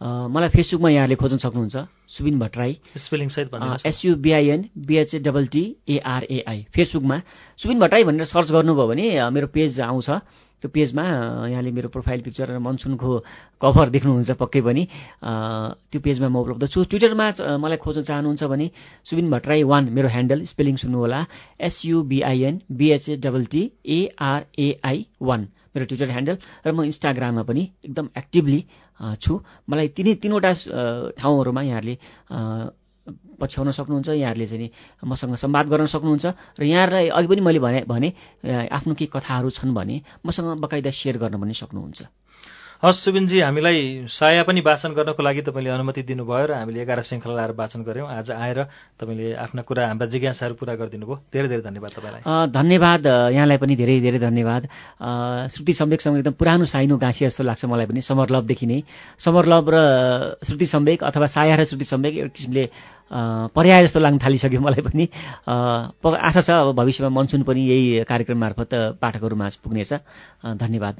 मलाई फेसबुकमा यहाँले खोज्न सक्नुहुन्छ सुबिन भट्टराई। स्पेलिङ सहित। S U B I N B H A double T A R A I फेसबुकमा। सुबिन भट्टराई भनेर सर्च गर्नुभयो भने मेरो पेज आउँछ। त्यो पेजमा यहाँले मेरो प्रोफाइल पिक्चर र मनसुनको कभर देख्नुहुन्छ पक्कै पनि। त्यो पेजमा म उपलब्ध छु। ट्विटरमा मलाई खोज्न चाहनुहुन्छ भने सुबिन भट्टराई वान मेरो ह्यान्डल स्पेलिङ सुन्नुहोला। S U B I N B H A double T A R A I one मेरो ट्विटर ह्यान्डल र म इन्स्टाग्राममा पनि एकदम एक्टिभली छु। मलाई तिनै तिनवटा ठाउँहरूमा यहाँहरूले पछ्याउन सक्नुहुन्छ यहाँहरूले चाहिँ मसँग संवाद गर्न सक्नुहुन्छ र यहाँहरूलाई अघि पनि मैले भने भने आफ्नो केही कथाहरू छन् भने मसँग बकाइदा सेयर गर्न पनि सक्नुहुन्छ। हस् सुबिनजी हामीलाई साया पनि वाचन गर्नको लागि तपाईँले अनुमति दिनुभयो र हामीले एघार श्रृङ्खला लाएर वाचन गऱ्यौँ। आज आएर तपाईँले आफ्ना कुरा हाम्रा जिज्ञासाहरू पुरा गरिदिनु भयो धेरै धेरै धन्यवाद तपाईँलाई। धन्यवाद। यहाँलाई पनि धेरै धेरै धन्यवाद। श्रुति सम्वेकसँग एकदम पुरानो साइनो गाँसी जस्तो लाग्छ मलाई पनि समर लभदेखि नै। समर लभ र श्रुति सम्वेक अथवा साया र श्रुति सम्वेक एउटा किसिमले पर्याय जस्तो लाग्न थालिसक्यो मलाई पनि। आशा छ अब भविष्यमा मनसुन पनि यही कार्यक्रम मार्फत अ, पाठकहरू माझ पुग्नेछ धन्यवाद।